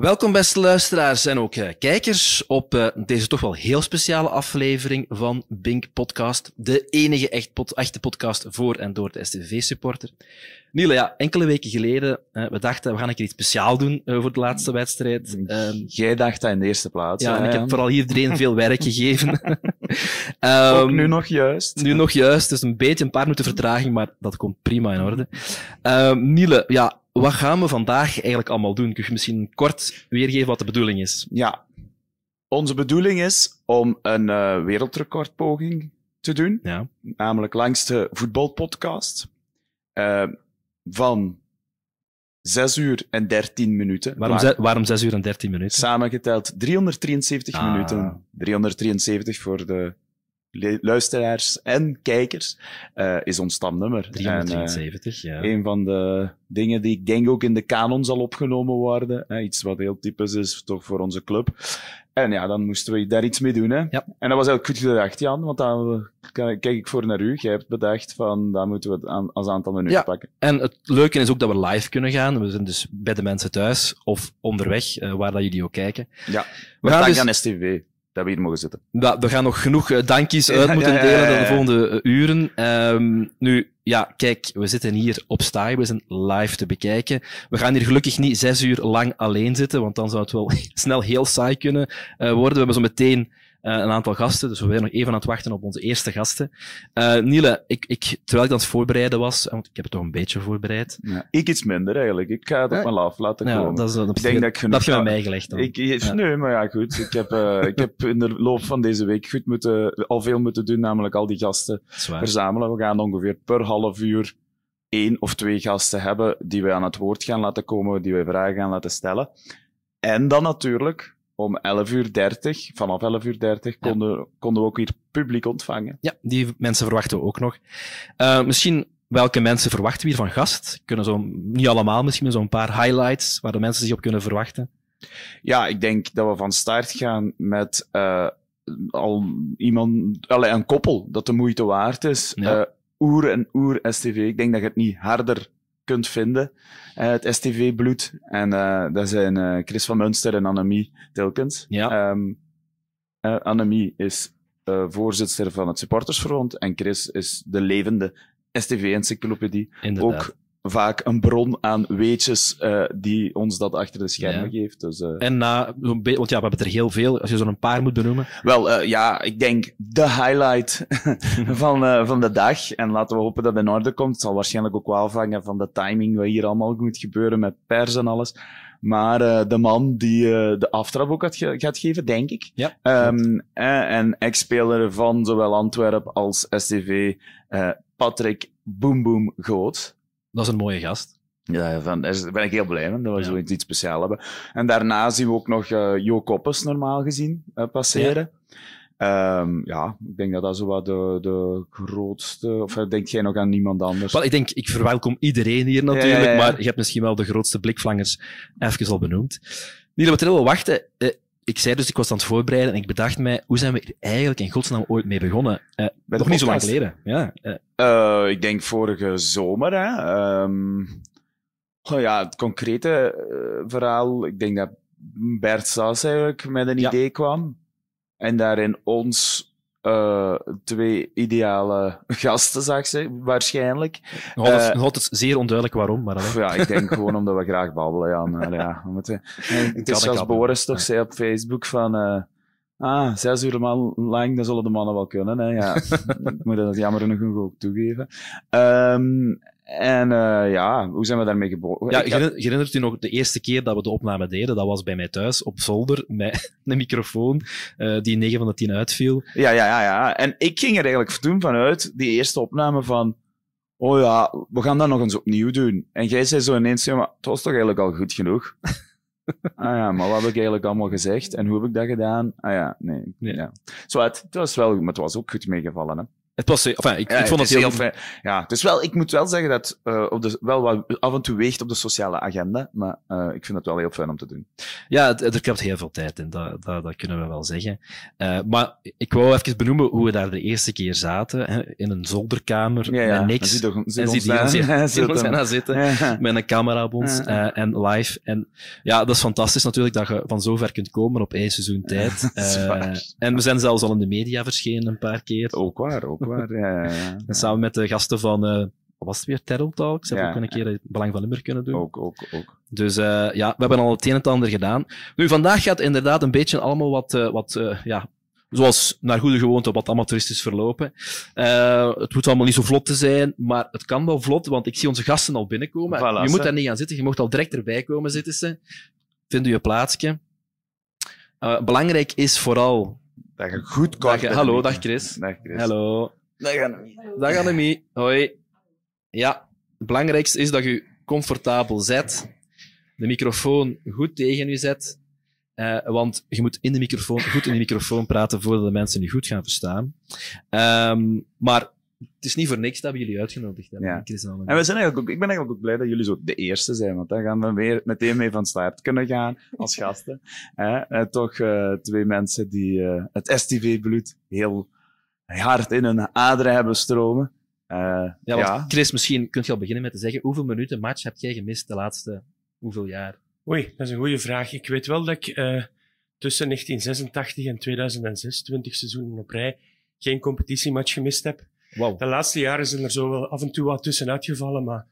Welkom beste luisteraars en ook uh, kijkers op uh, deze toch wel heel speciale aflevering van Bink Podcast. De enige echt pod echte podcast voor en door de STV-supporter. Niele, ja, enkele weken geleden, uh, we dachten we gaan een keer iets speciaal doen voor de laatste wedstrijd. Um, Jij dacht dat in de eerste plaats. Ja, en ik heb vooral iedereen veel werk gegeven. um, ook nu nog juist. Nu nog juist, dus een beetje een paar minuten vertraging, maar dat komt prima in orde. Um, Niele, ja, wat gaan we vandaag eigenlijk allemaal doen? Kun je misschien kort weergeven wat de bedoeling is? Ja, onze bedoeling is om een uh, wereldrecordpoging te doen. Ja. Namelijk langs de voetbalpodcast. Uh, van 6 uur en 13 minuten. Waarom, ze, waarom 6 uur en 13 minuten? Samengeteld 373 Ah. minuten. 373 voor de luisteraars en kijkers uh, is ons stamnummer. 373, en, ja. Een van de dingen die ik denk ook in de kanon zal opgenomen worden. Hè, iets wat heel typisch is toch voor onze club. En ja, dan moesten we daar iets mee doen. Hè. Ja. En dat was eigenlijk goed gedacht, Jan, want dan kijk ik voor naar u. Jij hebt bedacht van, dan moeten we het aan, als aantal minuten ja. pakken. En het leuke is ook dat we live kunnen gaan. We zijn dus bij de mensen thuis of onderweg, uh, waar dat jullie ook kijken. Ja, we gaan dus... aan STV dat we hier mogen zitten. We gaan nog genoeg uh, dankjes uit moeten ja, ja, ja, delen de volgende uh, uren. Um, nu, ja, kijk, we zitten hier op Staaij, we zijn live te bekijken. We gaan hier gelukkig niet zes uur lang alleen zitten, want dan zou het wel snel heel saai kunnen uh, worden. We hebben zo meteen uh, een aantal gasten, dus we zijn nog even aan het wachten op onze eerste gasten. Uh, Niele, ik, ik, terwijl ik aan het voorbereiden was, want ik heb het toch een beetje voorbereid. Ja, ik iets minder eigenlijk. Ik ga het op mijn laf laten ja, komen. Dat, is, dat, ik denk dat ik genoeg dat heb je mij gelegd dan. Ik, ja. Nee, maar ja, goed. Ik heb, uh, ik heb in de loop van deze week goed moeten, al veel moeten doen, namelijk al die gasten verzamelen. We gaan ongeveer per half uur één of twee gasten hebben die wij aan het woord gaan laten komen, die wij vragen gaan laten stellen. En dan natuurlijk om 11.30 uur, 30, vanaf 11.30 uur 30, konden, ja. konden we ook weer publiek ontvangen. Ja, die mensen verwachten we ook nog. Uh, misschien, welke mensen verwachten we hier van gast? Kunnen zo, niet allemaal misschien, zo'n paar highlights waar de mensen zich op kunnen verwachten? Ja, ik denk dat we van start gaan met uh, al iemand, allee, een koppel dat de moeite waard is. Ja. Uh, Oer en Oer STV. Ik denk dat je het niet harder kunt vinden, uh, het STV-bloed. En uh, dat zijn uh, Chris van Munster en Annemie Tilkens. Ja. Um, Annemie is voorzitter van het Supportersfront en Chris is de levende STV-encyclopedie. Ook vaak een bron aan weetjes uh, die ons dat achter de schermen ja. geeft. Dus, uh... En na, want ja, we hebben er heel veel, als je zo'n paar moet benoemen. Wel, uh, ja, ik denk de highlight van, van de dag. En laten we hopen dat het in orde komt. Het zal waarschijnlijk ook wel afhangen van de timing, wat hier allemaal moet gebeuren met pers en alles. Maar uh, de man die uh, de aftrap ook gaat, ge gaat geven, denk ik. Ja, um, uh, en ex-speler van zowel Antwerp als STV, Patrick Boom Boom Goot. Dat is een mooie gast. Ja, van, daar ben ik heel blij mee, dat we ja. zoiets iets speciaals hebben. En daarna zien we ook nog uh, Jo Koppes normaal gezien uh, passeren. Ja. Um, ja, ik denk dat dat zo wat de, de grootste... Of denk jij nog aan niemand anders? Wel, ik denk, ik verwelkom iedereen hier natuurlijk, ja, maar je hebt misschien wel de grootste blikvangers even al benoemd. Niet dat we wel wachten. Uh, ik zei dus, ik was aan het voorbereiden en ik bedacht mij, hoe zijn we eigenlijk in godsnaam ooit mee begonnen? Nog niet zo lang geleden. Ja, uh. Uh, ik denk vorige zomer. Hè. Um, oh ja, het concrete verhaal, ik denk dat Bert Saas eigenlijk met een Ja. idee kwam. En daarin ons uh, twee ideale gasten zag ze, waarschijnlijk. Nog altijd, Eh, altijd zeer onduidelijk waarom, maar ja, ik denk gewoon omdat we graag babbelen, Jan. Ja, we moeten, het is zoals. Boris toch zei op Facebook van... eh, ah, zes uur lang, dat zullen de mannen wel kunnen. Hè? Ja, ik moet dat jammer genoeg ook toegeven. Ehm, en eh, ja, hoe zijn we daarmee geboren? Ja, herinnert u nog de eerste keer dat we de opname deden? Dat was bij mij thuis op zolder met een microfoon eh, die 9 van de 10 uitviel. Ja, ja, ja, ja. En ik ging er eigenlijk toen vanuit, die eerste opname van, oh ja, we gaan dat nog eens opnieuw doen. En jij zei zo ineens, ja, maar het was toch eigenlijk al goed genoeg? Ah ja, maar wat heb ik eigenlijk allemaal gezegd? En hoe heb ik dat gedaan? Ah ja, nee. Ja. Ja. Zo, het, het was wel, maar het was ook goed meegevallen, hè. Het was, enfin, ik, ik vond het, heel, fijn. Ja, het is wel, ik moet wel zeggen dat uh, op de, wel wat af en toe weegt op de sociale agenda, maar uh, ik vind het wel heel fijn om te doen. Ja, er komt heel veel tijd in, dat, dat, dat kunnen we wel zeggen. Uh, maar ik wou even benoemen hoe we daar de eerste keer zaten, hè, in een zolderkamer, ja, ja. met niks. En ons hier zitten, zitten met een camera op ons en live. En ja, dat is fantastisch natuurlijk dat je van zover kunt komen op één seizoen tijd. en we zijn zelfs al in de media verschenen een paar keer. Ook waar, ook waar. Ja, ja, ja. En samen met de gasten van, uh, wat was het weer, Terrell Talks, hebben we ook een keer het Belang van Limburg kunnen doen. Ook, ook, ook. Dus uh, ja, we hebben al het een en het ander gedaan. Nu, vandaag gaat inderdaad een beetje allemaal wat, uh, wat ja, zoals naar goede gewoonte wat amateuristisch verlopen. Uh, het moet allemaal niet zo vlot te zijn, maar het kan wel vlot, want ik zie onze gasten al binnenkomen. Voilà, je moet daar niet gaan zitten, je mocht al direct erbij komen zitten. Ze. Vind u je plaatsje. Uh, belangrijk is vooral... Dat je goed kan. Hallo, dag Chris. Dag Chris. Hallo. Dag Annemie. Dag Annemie. Hoi. Ja, het belangrijkste is dat je comfortabel zet, de microfoon goed tegen je zet, uh, want je moet in de microfoon, goed in de microfoon praten voordat de mensen je goed gaan verstaan. Um, maar het is niet voor niks dat we jullie uitgenodigd hebben. Ja. En we zijn eigenlijk ook, ik ben eigenlijk ook blij dat jullie zo de eerste zijn, want dan gaan we weer meteen mee van start kunnen gaan als gasten. Eh, toch uh, twee mensen die uh, het STV-bloed heel hard in hun aderen hebben stromen. Uh, ja, ja, Chris, misschien kunt je al beginnen met te zeggen, hoeveel minuten match heb jij gemist de laatste hoeveel jaar? Oei, dat is een goede vraag. Ik weet wel dat ik uh, tussen 1986 en 2006, 20 seizoenen op rij, geen competitiematch gemist heb. Wow. De laatste jaren zijn er zo wel af en toe wat tussenuit gevallen, maar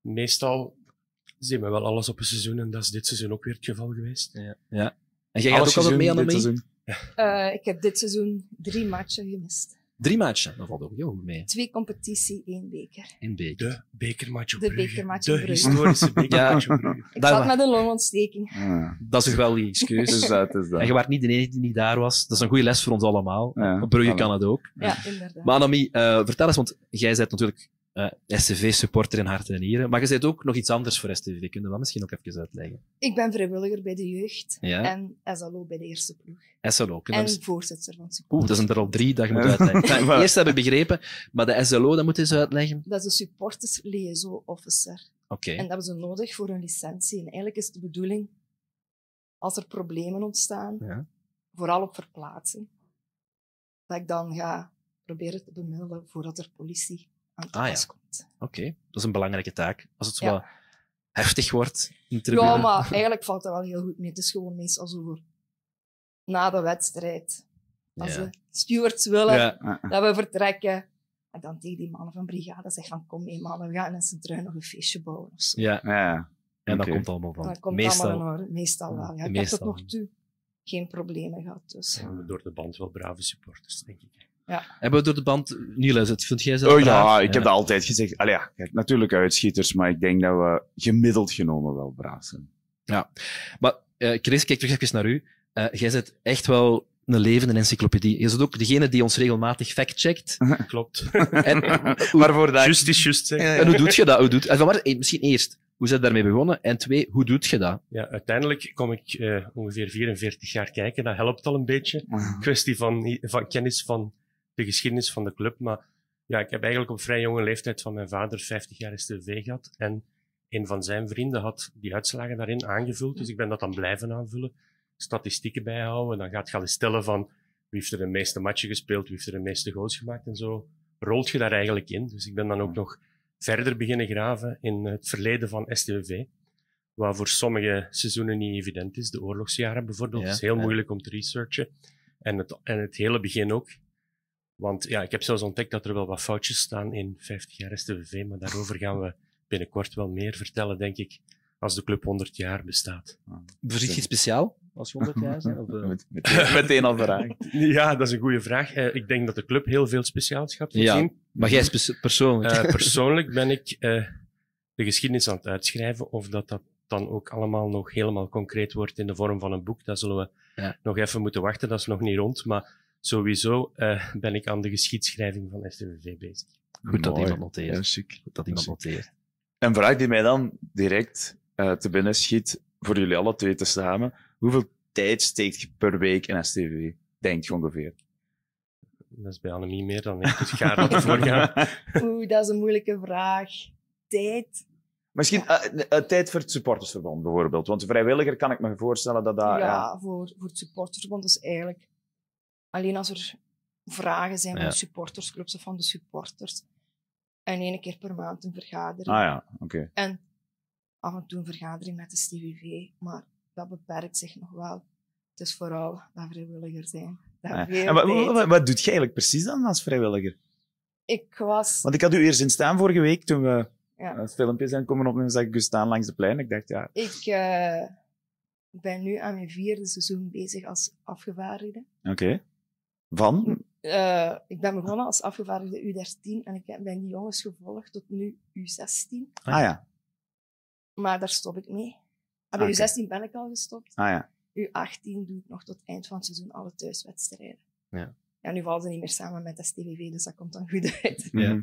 meestal zien we wel alles op een seizoen en dat is dit seizoen ook weer het geval geweest. Ja. ja. En jij gaat ook altijd mee aan de mee? Uh, ik heb dit seizoen drie matchen gemist. Drie matchen, dat valt ook heel goed mee. Twee competitie, één beker. Eén beker. De bekermatch op De Brugge. bekermatch De op Brugge. historische bekermatch op Brugge. Ik zat met een longontsteking. Ja. Dat is toch wel die excuus. Is dat, is dat. En je was niet de enige die niet daar was. Dat is een goede les voor ons allemaal. Op Brugge kan het ook. Ja, inderdaad. Maar Annemie, uh, vertel eens, want jij bent natuurlijk uh, STV-supporter in hart en nieren, maar je bent ook nog iets anders voor STV. Kun je dat misschien ook even uitleggen? Ik ben vrijwilliger bij de jeugd Ja. en SLO bij de eerste ploeg. SLO. En eens- voorzitter van support. Oeh, dat zijn er al drie dat je moet uitleggen. Eerst hebben we begrepen, maar de SLO, dat moet je eens uitleggen. Dat is de supporters liaison officer. Oké. En dat hebben ze nodig voor hun licentie. En eigenlijk is de bedoeling, als er problemen ontstaan, Ja. vooral op verplaatsing, dat ik dan ga proberen te bemiddelen voordat er politie aan te Ah, ja. komt. Oké, dat is een belangrijke taak. Als het zo Ja. heftig wordt in tribune. Ja, maar eigenlijk valt dat wel heel goed mee. Het is gewoon meestal zo voor na de wedstrijd. Als Ja. de stewards willen Ja. dat we vertrekken. En dan tegen die mannen van brigade zeggen van kom mee mannen, we gaan in Sint-Truin nog een feestje bouwen of zo. ja, Ja. en dat komt allemaal van. Dan komt Meestal. allemaal in. Meestal wel. Ja, ik Meestal. heb tot nog toe geen problemen gehad. Dus. We hebben door de band wel brave supporters, denk ik. Hebben we door de band... Niels, het vind jij zelf Oh ja, braaf? ik heb dat altijd gezegd. Allee, ja, kijk, natuurlijk uitschieters, maar ik denk dat we gemiddeld genomen wel braaf zijn. Maar eh, Chris, kijk terug even naar u. Eh, jij bent echt wel een levende encyclopedie. Je bent ook degene die ons regelmatig fact-checkt. Klopt. En, Waarvoor dat... Just is just, zeg. en hoe doet je dat? Hoe doet, en van waar, eh, misschien eerst, hoe zijn je daarmee begonnen? En twee, hoe doet je dat? Ja, uiteindelijk kom ik eh, ongeveer 44 jaar kijken. Dat helpt al een beetje. kwestie van, van kennis van de geschiedenis van de club. Maar ja, ik heb eigenlijk op vrij jonge leeftijd van mijn vader 50 jaar STV gehad. En een van zijn vrienden had die uitslagen daarin aangevuld. Dus ik ben dat dan blijven aanvullen. Statistieken bijhouden. Dan gaat je al eens stellen van wie heeft er de meeste matchen gespeeld, wie heeft er de meeste goals gemaakt. En zo rolt je daar eigenlijk in. Dus ik ben dan ook nog verder beginnen graven in het verleden van STV. Wat voor sommige seizoenen niet evident is. De oorlogsjaren bijvoorbeeld. Ja, is heel ja. moeilijk om te researchen. En het, en het hele begin ook. Want ja, ik heb zelfs ontdekt dat er wel wat foutjes staan in 50 jaar STVV, maar daarover gaan we binnenkort wel meer vertellen, denk ik, als de club 100 jaar bestaat. Verziet je iets speciaal als je 100 jaar bent? Of, eh? Met- Meteen, meteen al. Ja, dat is een goede vraag. Eh, ik denk dat de club heel veel speciaals gaat Ja. voorzien. Maar jij spe- persoonlijk? Eh, persoonlijk ben ik eh, de geschiedenis aan het uitschrijven. Of dat dat dan ook allemaal nog helemaal concreet wordt in de vorm van een boek, dat zullen we Ja. nog even moeten wachten. Dat is nog niet rond. Maar sowieso eh, ben ik aan de geschiedschrijving van STVV bezig. Goed dat Mooi. iemand noteert. Ja, chic. Goed dat iemand noteert. Een vraag die mij dan direct eh, te binnen schiet, voor jullie alle twee te samen. Hoeveel tijd steekt je per week in STV? Denk je ongeveer? Dat is bij Annemie meer dan ik, dus ga ervoor gaan. Oeh, dat is een moeilijke vraag. Tijd. Misschien ja. uh, tijd voor het supportersverbond bijvoorbeeld. Want vrijwilliger kan ik me voorstellen dat dat... Ja, ja. Voor, voor het supportersverbond is eigenlijk... Alleen als er vragen zijn van de supportersclubs of van de supporters. En één keer per maand een vergadering. Ah ja, oké. En af en toe een vergadering met de STVV. Maar dat beperkt zich nog wel. Het is vooral dat vrijwilliger zijn. Dat en wat, wat, wat, doet je eigenlijk precies dan als vrijwilliger? Ik was... Want ik had u eerst in staan vorige week toen we ja. het filmpje zijn komen opnemen, zag ik u staan langs de plein. Ik dacht, ja... Ik uh, ben nu aan mijn vierde seizoen bezig als afgevaardigde. Oké. Okay. Van? Uh, ik ben begonnen als afgevaardigde U13 en ik ben die jongens gevolgd tot nu U16. Ah ja. Maar daar stop ik mee. Ah, bij okay. U16 ben ik al gestopt. Ah ja. U18 doe ik nog tot eind van het seizoen alle thuiswedstrijden. Ja. Ja, nu vallen ze niet meer samen met STVV, dus dat komt dan goed uit. Ja.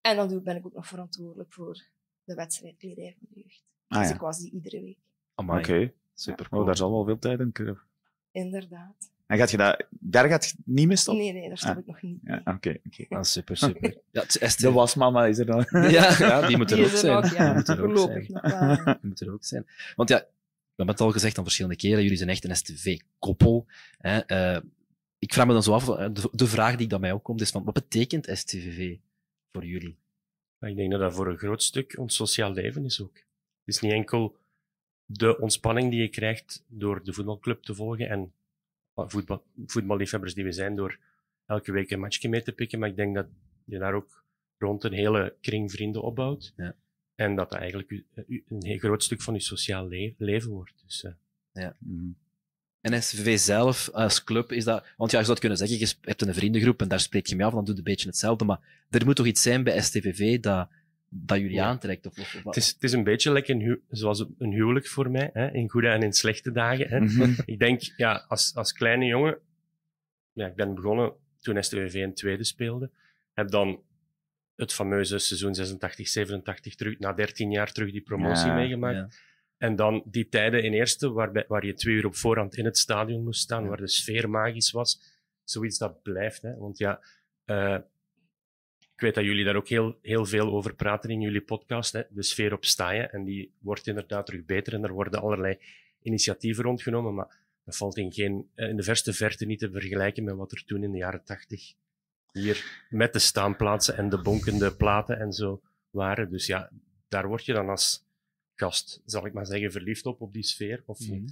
En dan doe, ben ik ook nog verantwoordelijk voor de wedstrijdkledij van de jeugd. Ah, dus ja. ik was die iedere week. Oké, okay. super. Cool. Oh, daar zal wel veel tijd in kunnen. Inderdaad. En gaat je dat, daar gaat je niet mee stoppen? Nee, nee, daar stop ah. ik nog niet. Ja, Oké, okay, okay. ah, super, super. ja, het is de wasmama is er dan. ja, ja, die moet er Die ook er zijn. ja. Die moet er ook zijn. Die moet er ook zijn. Want ja, we hebben het al gezegd aan verschillende keren, jullie zijn echt een STV-koppel. Uh, ik vraag me dan zo af, de, de, vraag die dan mij opkomt is van, wat betekent STVV voor jullie? Ik denk dat dat voor een groot stuk ons sociaal leven is ook. Het is niet enkel de ontspanning die je krijgt door de voetbalclub te volgen en voetbal, voetballiefhebbers die we zijn door elke week een matchje mee te pikken, maar ik denk dat je daar ook rond een hele kring vrienden opbouwt. Ja. En dat dat eigenlijk een heel groot stuk van je sociaal le leven wordt. Dus, uh. ja. Mm. En SVV zelf als club is dat, want ja, je zou kunnen zeggen, je hebt een vriendengroep en daar spreek je mee af, dan doe je een beetje hetzelfde, maar er moet toch iets zijn bij STVV dat, dat jullie ja. aantrekt? Of, of, het, is, het is een beetje lekker een zoals een huwelijk voor mij, hè, in goede en in slechte dagen. Hè. Mm -hmm. Ik denk, ja, als, als kleine jongen, ja, ik ben begonnen toen STVV in tweede speelde, heb dan het fameuze seizoen 86, 87 terug, na 13 jaar terug die promotie ja, meegemaakt. ja. En dan die tijden in eerste, waar, waar je twee uur op voorhand in het stadion moest staan, waar de sfeer magisch was. Zoiets dat blijft. Hè. Want ja, uh, ik weet dat jullie daar ook heel, heel veel over praten in jullie podcast. Hè. De sfeer op staaien. En die wordt inderdaad terug beter. En er worden allerlei initiatieven rondgenomen. Maar dat valt in, geen, in de verste verte niet te vergelijken met wat er toen in de jaren tachtig hier met de staanplaatsen en de bonkende platen en zo waren. Dus ja, daar word je dan als gast, zal ik maar zeggen, verliefd op, op die sfeer. Of Mhm.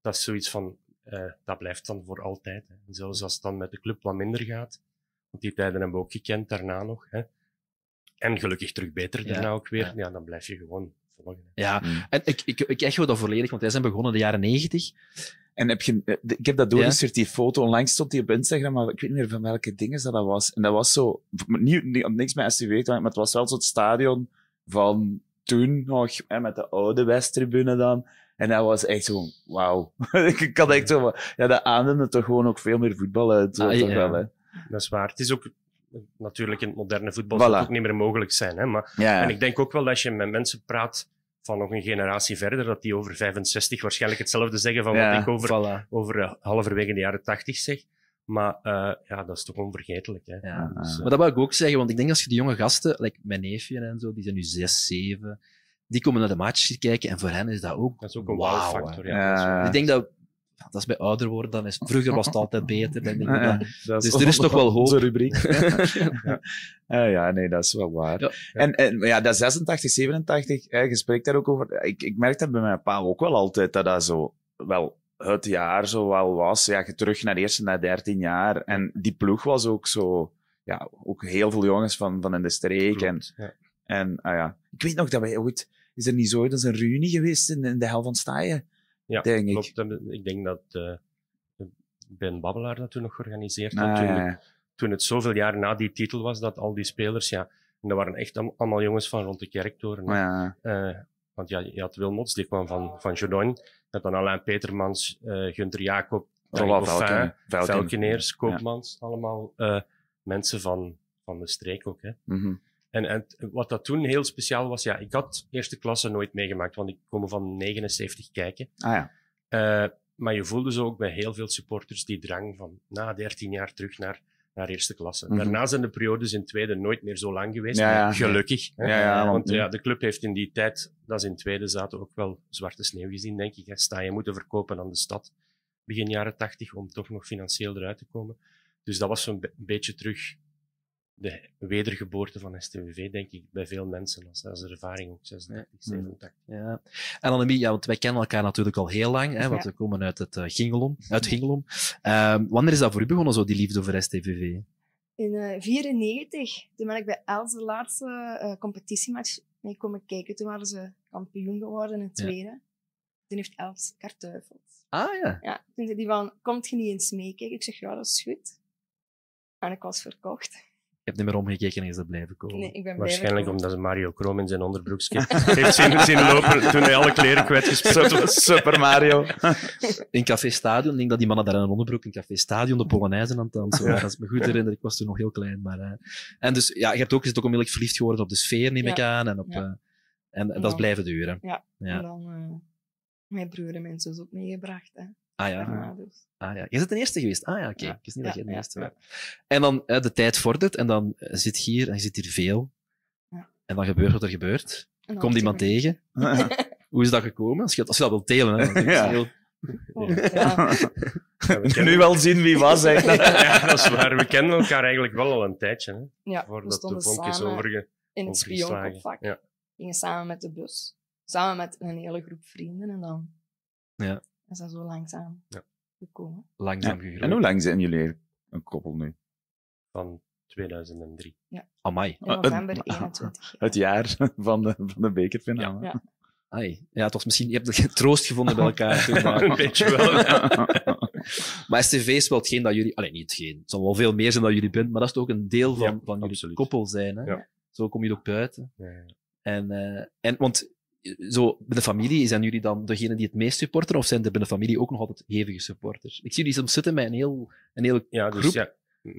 dat is zoiets van, uh, dat blijft dan voor altijd. Hè. Zelfs als het dan met de club wat minder gaat, die tijden hebben we ook gekend daarna nog. Hè. En gelukkig terug beter Ja, daarna ook weer. ja. Ja. dan blijf je gewoon volgen. hè. Ja, Mm. en ik, ik, ik echo dat volledig, want wij zijn begonnen in de jaren negentig. En heb je, eh, ik heb dat doorgestuurd, die foto. Onlangs stond die op Instagram, maar ik weet niet meer van welke dingen dat, dat was. En dat was zo, niet, niet, niks met te maken, maar het was wel zo'n stadion van toen nog, hè, met de oude Westtribune dan. En dat was echt zo, wauw. ik had echt zo, ja, dat ademde toch gewoon ook veel meer voetbal uit. Zo, Ah, toch ja. wel, hè. Dat is waar. Het is ook natuurlijk in het moderne voetbal zal het ook niet meer mogelijk zijn. Hè. Maar, Ja, En ik denk ook wel dat als je met mensen praat van nog een generatie verder, dat die over 65 waarschijnlijk hetzelfde zeggen van Ja, wat ik over, Voilà. over uh, halverwege de jaren 80 zeg. Maar uh, ja, dat is toch onvergetelijk. Hè. Ja. Dus, uh, Maar dat wil ik ook zeggen, want ik denk als je die jonge gasten, like mijn neefje en zo, die zijn nu zes, zeven, die komen naar de match kijken en voor hen is dat ook dat is ook een. Ja, is waar. Ja. Ik denk dat, dat is bij ouder worden, dan is, vroeger was het altijd beter. Dan denk ik Ja, dat- dat Dus er is toch wel hoop. Onze rubriek. ja. ja, nee, dat is wel waar. Ja. En, en ja, dat 86, 87, hè, je spreekt daar ook over. Ik, ik merk dat bij mijn pa ook wel altijd, dat dat zo wel het jaar zo wel was. Ja, je terug naar eerst naar 13 jaar. En die ploeg was ook zo, ja, ook heel veel jongens van, van in de streek. En, Klopt, en ah ja, ik weet nog dat wij ooit, is er niet zo ooit eens een reunie geweest in, in de hel van Staaien? Ja, denk klopt. En Ik denk dat uh, Ben Babbelaar dat toen nog georganiseerd had. Ah, toen, ja. toen het zoveel jaar na die titel was, dat al die spelers, ja, en dat waren echt allemaal jongens van rond de kerktoren. Ja. Eh, want ja, je had Wilmots, die kwam van, van Jodon. Je had dan Alain Petermans, uh, Gunter Jacob, Velken. Velken. Velkeneers, Koopmans. Allemaal mensen van, van de streek ook. Hè. Mhm. En, en wat dat toen heel speciaal was, ja, ik had eerste klasse nooit meegemaakt, want ik kom van 79 kijken. Ah ja. Uh, maar je voelde zo ook bij heel veel supporters die drang van na 13 jaar terug naar, naar eerste klasse. Mm -hmm. Daarna zijn de periodes in tweede nooit meer zo lang geweest. Ja, ja. Gelukkig. Ja, ja, want, want ja, de club heeft in die tijd, dat ze in tweede zaten, ook wel zwarte sneeuw gezien, denk ik. Sta je moeten verkopen aan de stad begin jaren tachtig om toch nog financieel eruit te komen. Dus dat was zo'n be beetje terug de wedergeboorte van STVV, denk ik, bij veel mensen als, als ervaring ook 86, 87. Ja. En Annemie, ja, want wij kennen elkaar natuurlijk al heel lang, hè, want ja. we komen uit het uh, Gingelom, uit Gingelom. Uh, wanneer is dat voor u begonnen, zo die liefde voor STVV? In 1994, uh, toen ben ik bij Els de laatste uh, competitiematch mee komen kijken. Toen waren ze kampioen geworden in het tweede. Ja. Toen heeft Els kartuifeld. Ah ja. Ja, toen zei die van, komt je niet eens meekijken? Ik zeg, ja, dat is goed. En ik was verkocht. Je hebt niet meer omgekeken en is dat blijven komen. Nee, ik ben Waarschijnlijk omdat ze Mario Krom in zijn onderbroekje heeft zien, zien lopen toen hij alle kleren kwijtgespeeld was. Super Mario. In Café Stadion, ik denk dat die mannen daar in een onderbroek in Café Stadion de Polonaise aan het dansen waren. Als ik me goed herinner, ik was toen nog heel klein. Maar, uh, en dus, ja, je hebt ook, je ook onmiddellijk verliefd geworden op de sfeer, neem ik ja. aan. En, op, ja. uh, en, en dat is blijven duren. Ja, ja. en dan uh, mijn broer en mijn zus ook meegebracht. Hè. Ah ja. Ja, dus. Ah ja. Je bent de eerste geweest. Ah ja, oké. Okay. Ja. Ik wist niet Ja, dat jij de ja, eerste was. En dan eh, de tijd vordert en dan eh, zit hier en je zit hier veel. Ja. En dan gebeurt wat er gebeurt. Komt iemand tegen. Hoe is dat gekomen? Als je, als je dat wilt delen. Hè, want het is Ja. heel- Oh, ja. Ja, we nu wel zien wie was, eigenlijk. ja, dat is waar. We kennen elkaar eigenlijk wel al een tijdje. Hè, ja, we voordat de stonden vonk is samen overge... in het spionkopvak. Ja. Gingen samen met de bus. Samen met een hele groep vrienden. En dan Ja. Is dat zo langzaam Ja. gekomen. Langzaam En gegroeid. hoe lang zijn jullie een koppel nu? Van 2003. Amai. In Ah, november het- 21 Het jaar van de, van de bekerfinale. Ja. Ai. Ja, het was misschien, je hebt troost gevonden bij elkaar. toen, maar- een beetje wel. ja. Maar STV is wel hetgeen dat jullie... Alleen niet hetgeen. Het zal wel veel meer zijn dan jullie bent, maar dat is toch ook een deel van, Ja, van jullie absoluut. koppel zijn. Hè? Ja. Zo kom je ook buiten. Ja, ja. En, eh, en want zo, binnen de familie, zijn jullie dan degene die het meest supporteren, of zijn er binnen de familie ook nog altijd hevige supporters? Ik zie jullie soms zitten met een heel, een heel Ja, dus groep. ja,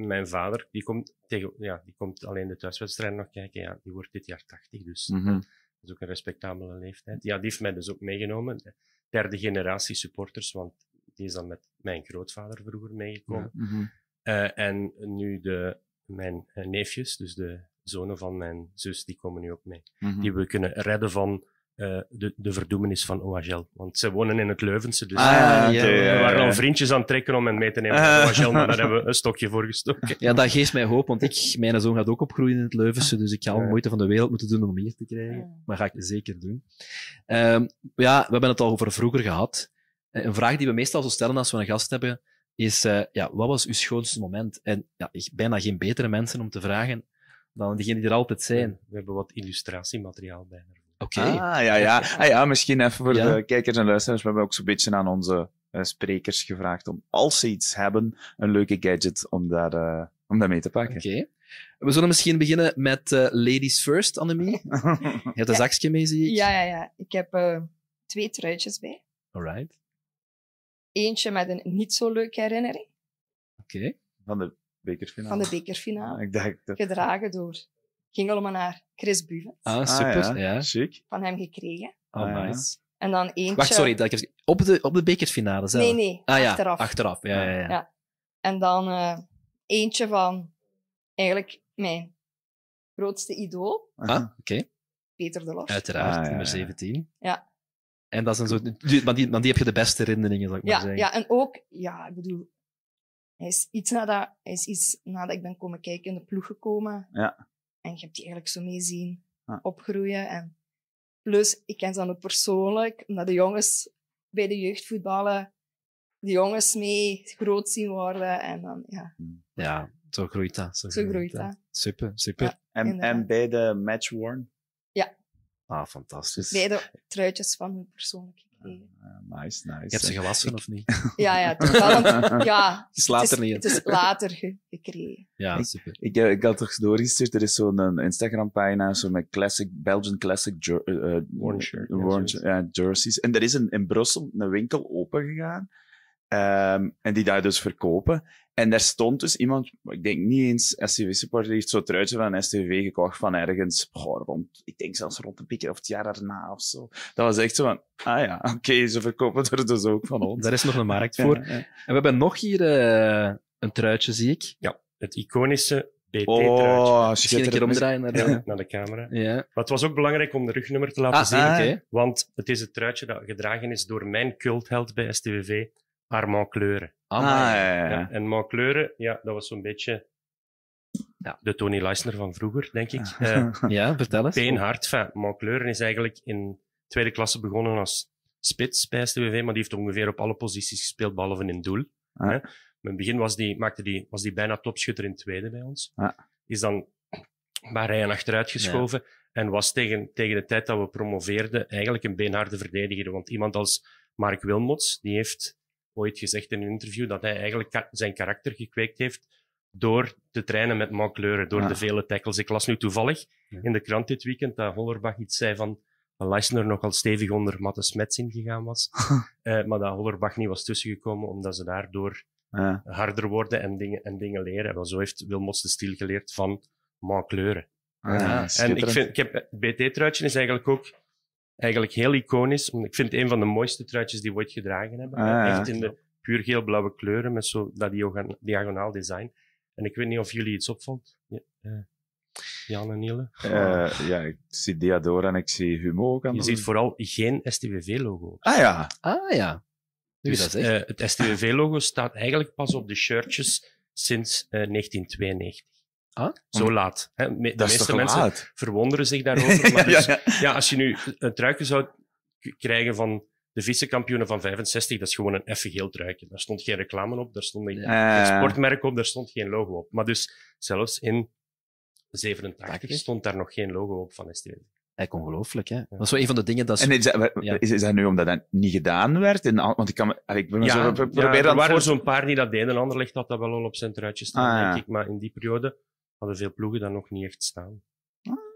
mijn vader, die komt, tegen, ja, die komt alleen de thuiswedstrijd nog kijken. Ja, die wordt dit jaar 80, dus Mhm. dat is ook een respectabele leeftijd. Ja, die heeft mij dus ook meegenomen. De derde generatie supporters, want die is dan met mijn grootvader vroeger meegekomen. Mhm. Eh, en nu de, mijn eh, neefjes, dus de zonen van mijn zus, die komen nu ook mee. Mhm. Die we kunnen redden van eh, de, de verdoemenis van OHL. Want ze wonen in het Leuvense, dus Ah, ja, ja. we ja, waren al vriendjes aan het trekken om hen mee te nemen naar OHL, maar daar hebben we een stokje voor gestoken. Ja, dat geeft mij hoop, want ik, mijn zoon gaat ook opgroeien in het Leuvense, dus ik ga alle Ja. moeite van de wereld moeten doen om hier te krijgen. Maar ga ik zeker doen. Ehm, ja, we hebben het al over vroeger gehad. Eh, Een vraag die we meestal zo stellen als we een gast hebben, is, eh, ja, wat was uw schoonste moment? En ja, ik bijna geen betere mensen om te vragen dan degenen die er altijd zijn. We hebben wat illustratiemateriaal bij. Oké. Ah, ja, ja. Ah, ja, misschien even voor Ja. de kijkers en luisteraars. We hebben ook zo'n beetje aan onze eh, sprekers gevraagd om, als ze iets hebben, een leuke gadget om daar, eh, om daar mee te pakken. Oké. We zullen misschien beginnen met eh, Ladies First, Annemie. Je hebt een Ja. zakje mee, zie ik. Ja, ja, ja. Ik heb eh, twee truitjes bij. Alright. Eentje met een niet zo leuke herinnering Oké. Van de bekerfinale. van de bekerfinale. Ik dacht... dat- Gedragen door Gingelmenaar Chris Buven. Ah, super. Ah, ja. Chic. Van hem gekregen. Oh, Ah, ja. nice. En dan eentje... Wacht, sorry. Dat ik op, de, op de bekerfinale zelf? Nee, nee. Ah ja, achteraf. achteraf. Ja, ja, ja. Ja. En dan eh, eentje van eigenlijk mijn grootste idool, Ah, oké. Peter de Los. Uiteraard, Ah, ja, nummer ja. 17. Ja. En dat is een soort... die- Maar die, maar die heb je de beste herinneringen, zal ik maar Ja, zeggen. ja, en ook, ja, ik bedoel, hij is iets nadat, hij is iets nadat ik ben komen kijken in de ploeg gekomen. Ja. En je hebt die eigenlijk zo mee zien Ja. opgroeien. En plus, ik ken ze dan ook persoonlijk, omdat de jongens bij de jeugdvoetballen, de jongens mee groot zien worden. En dan, ja, Ja, zo groeit dat. Zo, zo groeit dat. Super, super. Ja. En, en bij de match worn. Ah, fantastisch. Beide truitjes van hun persoonlijk gekregen. Nice, nice. Je hebt ze gewassen, of niet? Ja, ja, toch wel. want- ja, Het is later het niet. het is later ge- gekregen. Ja, super. Ik, eh, ik had toch doorgestuurd, er is zo'n Instagram-pagina zo met classic, Belgian classic jer- eh, eh, Worn shirt, ja, worn- zoiets. ja, jerseys. En er is een, in Brussel een winkel opengegaan, ehm, en die daar dus verkopen. En daar stond dus iemand, ik denk niet eens STV-supporter, die heeft zo'n truitje van STV gekocht van ergens, goh, rond, ik denk zelfs rond een beetje of het jaar daarna of zo. Dat was echt zo van, ah ja, oké, ze verkopen er dus ook van ons. Daar is nog een markt voor. ja. En we hebben nog hier eh, een truitje, zie ik. Ja. het iconische BT-truitje. Oh, Misschien een keer omdraaien naar de... naar de camera. Ja. Maar het was ook belangrijk om de rugnummer te laten Ah, zien. ah, oké. Want het is het truitje dat gedragen is door mijn cultheld bij STVV, Armand Kleuren. Ah, Amai. ja, ja, Ja, ja. en Armand Kleuren, ja, dat was zo'n beetje Ja. de Tony Leisner van vroeger, denk ik. Eh Ja, vertel eens. Beenhard. Enfin, Kleuren is eigenlijk in tweede klasse begonnen als spits bij STVV, maar die heeft ongeveer op alle posities gespeeld, behalve in doel. Ah. Hè. Maar in het begin was die, maakte die, was die bijna topschutter in tweede bij ons. Ah. Is dan een paar rijen achteruit geschoven en was tegen, tegen de tijd dat we promoveerden eigenlijk een beenharde verdediger. Want iemand als Mark Wilmots, die heeft ooit gezegd in een interview dat hij eigenlijk zijn karakter gekweekt heeft door te trainen met Mark Kleuren, door Ah. de vele tackles. Ik las nu toevallig Ja. in de krant dit weekend dat Hollerbach iets zei van dat Leisner nogal stevig onder Matte Smets ingegaan was. Eh, maar dat Hollerbach niet was tussengekomen omdat ze daardoor Ja. harder worden en dingen, en dingen leren. Wel, zo heeft Wilmots de stil geleerd van Mark Kleuren. Ah, En ik vind, ik heb, het BT-truitje is eigenlijk ook eigenlijk heel iconisch. want Ik vind het een van de mooiste truitjes die we ooit gedragen hebben. Ah, ja. Echt in de puur geel-blauwe kleuren met zo dat diagon- diagonaal design. En ik weet niet of jullie iets opvalt. Ja, eh, Jan en Niele. Eh, ja, ik zie Diadora en ik zie Humo ook aan Je ziet vooral geen STVV-logo. Ah ja. Ah ja. Nu Dus, dat eh, het STVV-logo staat eigenlijk pas op de shirtjes sinds eh, 1992. Ah? Zo laat. Hè. De Dat is meeste toch mensen laat? verwonderen zich daarover. Maar dus, ja, ja. Ja, als je nu een truikje zou krijgen van de vicekampioenen van 65, dat is gewoon een effe geel truikje. Daar stond geen reclame op, daar stond geen Eh, sportmerk op, daar stond geen logo op. Maar dus zelfs in 87 Prachtig. stond daar nog geen logo op van STV. Eigenlijk ongelooflijk, hè. Dat is wel een van de dingen dat... En is dat, Ja. is, is dat nu omdat dat niet gedaan werd? In, want ik kan, ik ben me zo Ja, pro- ja, er waren voor- zo'n paar die dat deden. Een ander ligt dat dat wel al op zijn truitje staan, Ah, ja. denk ik. Maar in die periode hadden veel ploegen dat nog niet echt staan.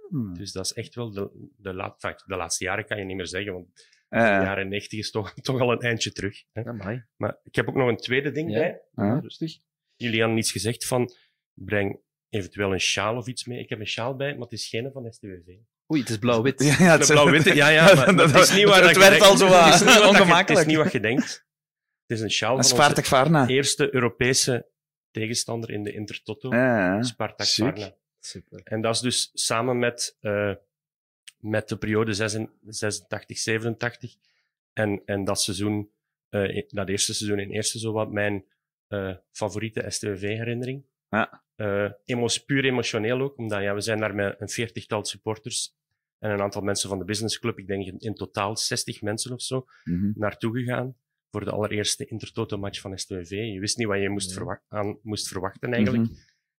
Hmm. Dus dat is echt wel de, de, laat, de laatste jaren kan je niet meer zeggen, want de jaren 90 is toch, toch al een eindje terug. Hè. Amai. Maar ik heb ook nog een tweede ding Ja. bij. Rustig. Jullie hadden iets gezegd van, breng eventueel een sjaal of iets mee. Ik heb een sjaal bij, maar het is geen van STWV. Oei, het is blauw-wit. Ja, ja, De blauw-witte, ja, ja, maar het is niet waar het dat je werd al zo Het is wat ongemakkelijk. Het is niet wat je denkt. Het is een sjaal van onze Spartak Varna. eerste Europese tegenstander in de Intertoto, Ja, Spartak. Varna. Super. En dat is dus samen met, eh, met de periode 86, 87 en, en dat seizoen, eh, dat eerste seizoen in eerste zo wat mijn eh, favoriete STVV-herinnering. Ja. Eh, emos, puur emotioneel ook, omdat ja, we zijn daar met een veertigtal supporters en een aantal mensen van de businessclub, ik denk in, in totaal 60 mensen of zo, Mhm. naartoe gegaan voor de allereerste Intertoto-match van STVV. Je wist niet wat je moest, Ja. aan moest verwachten eigenlijk Mhm.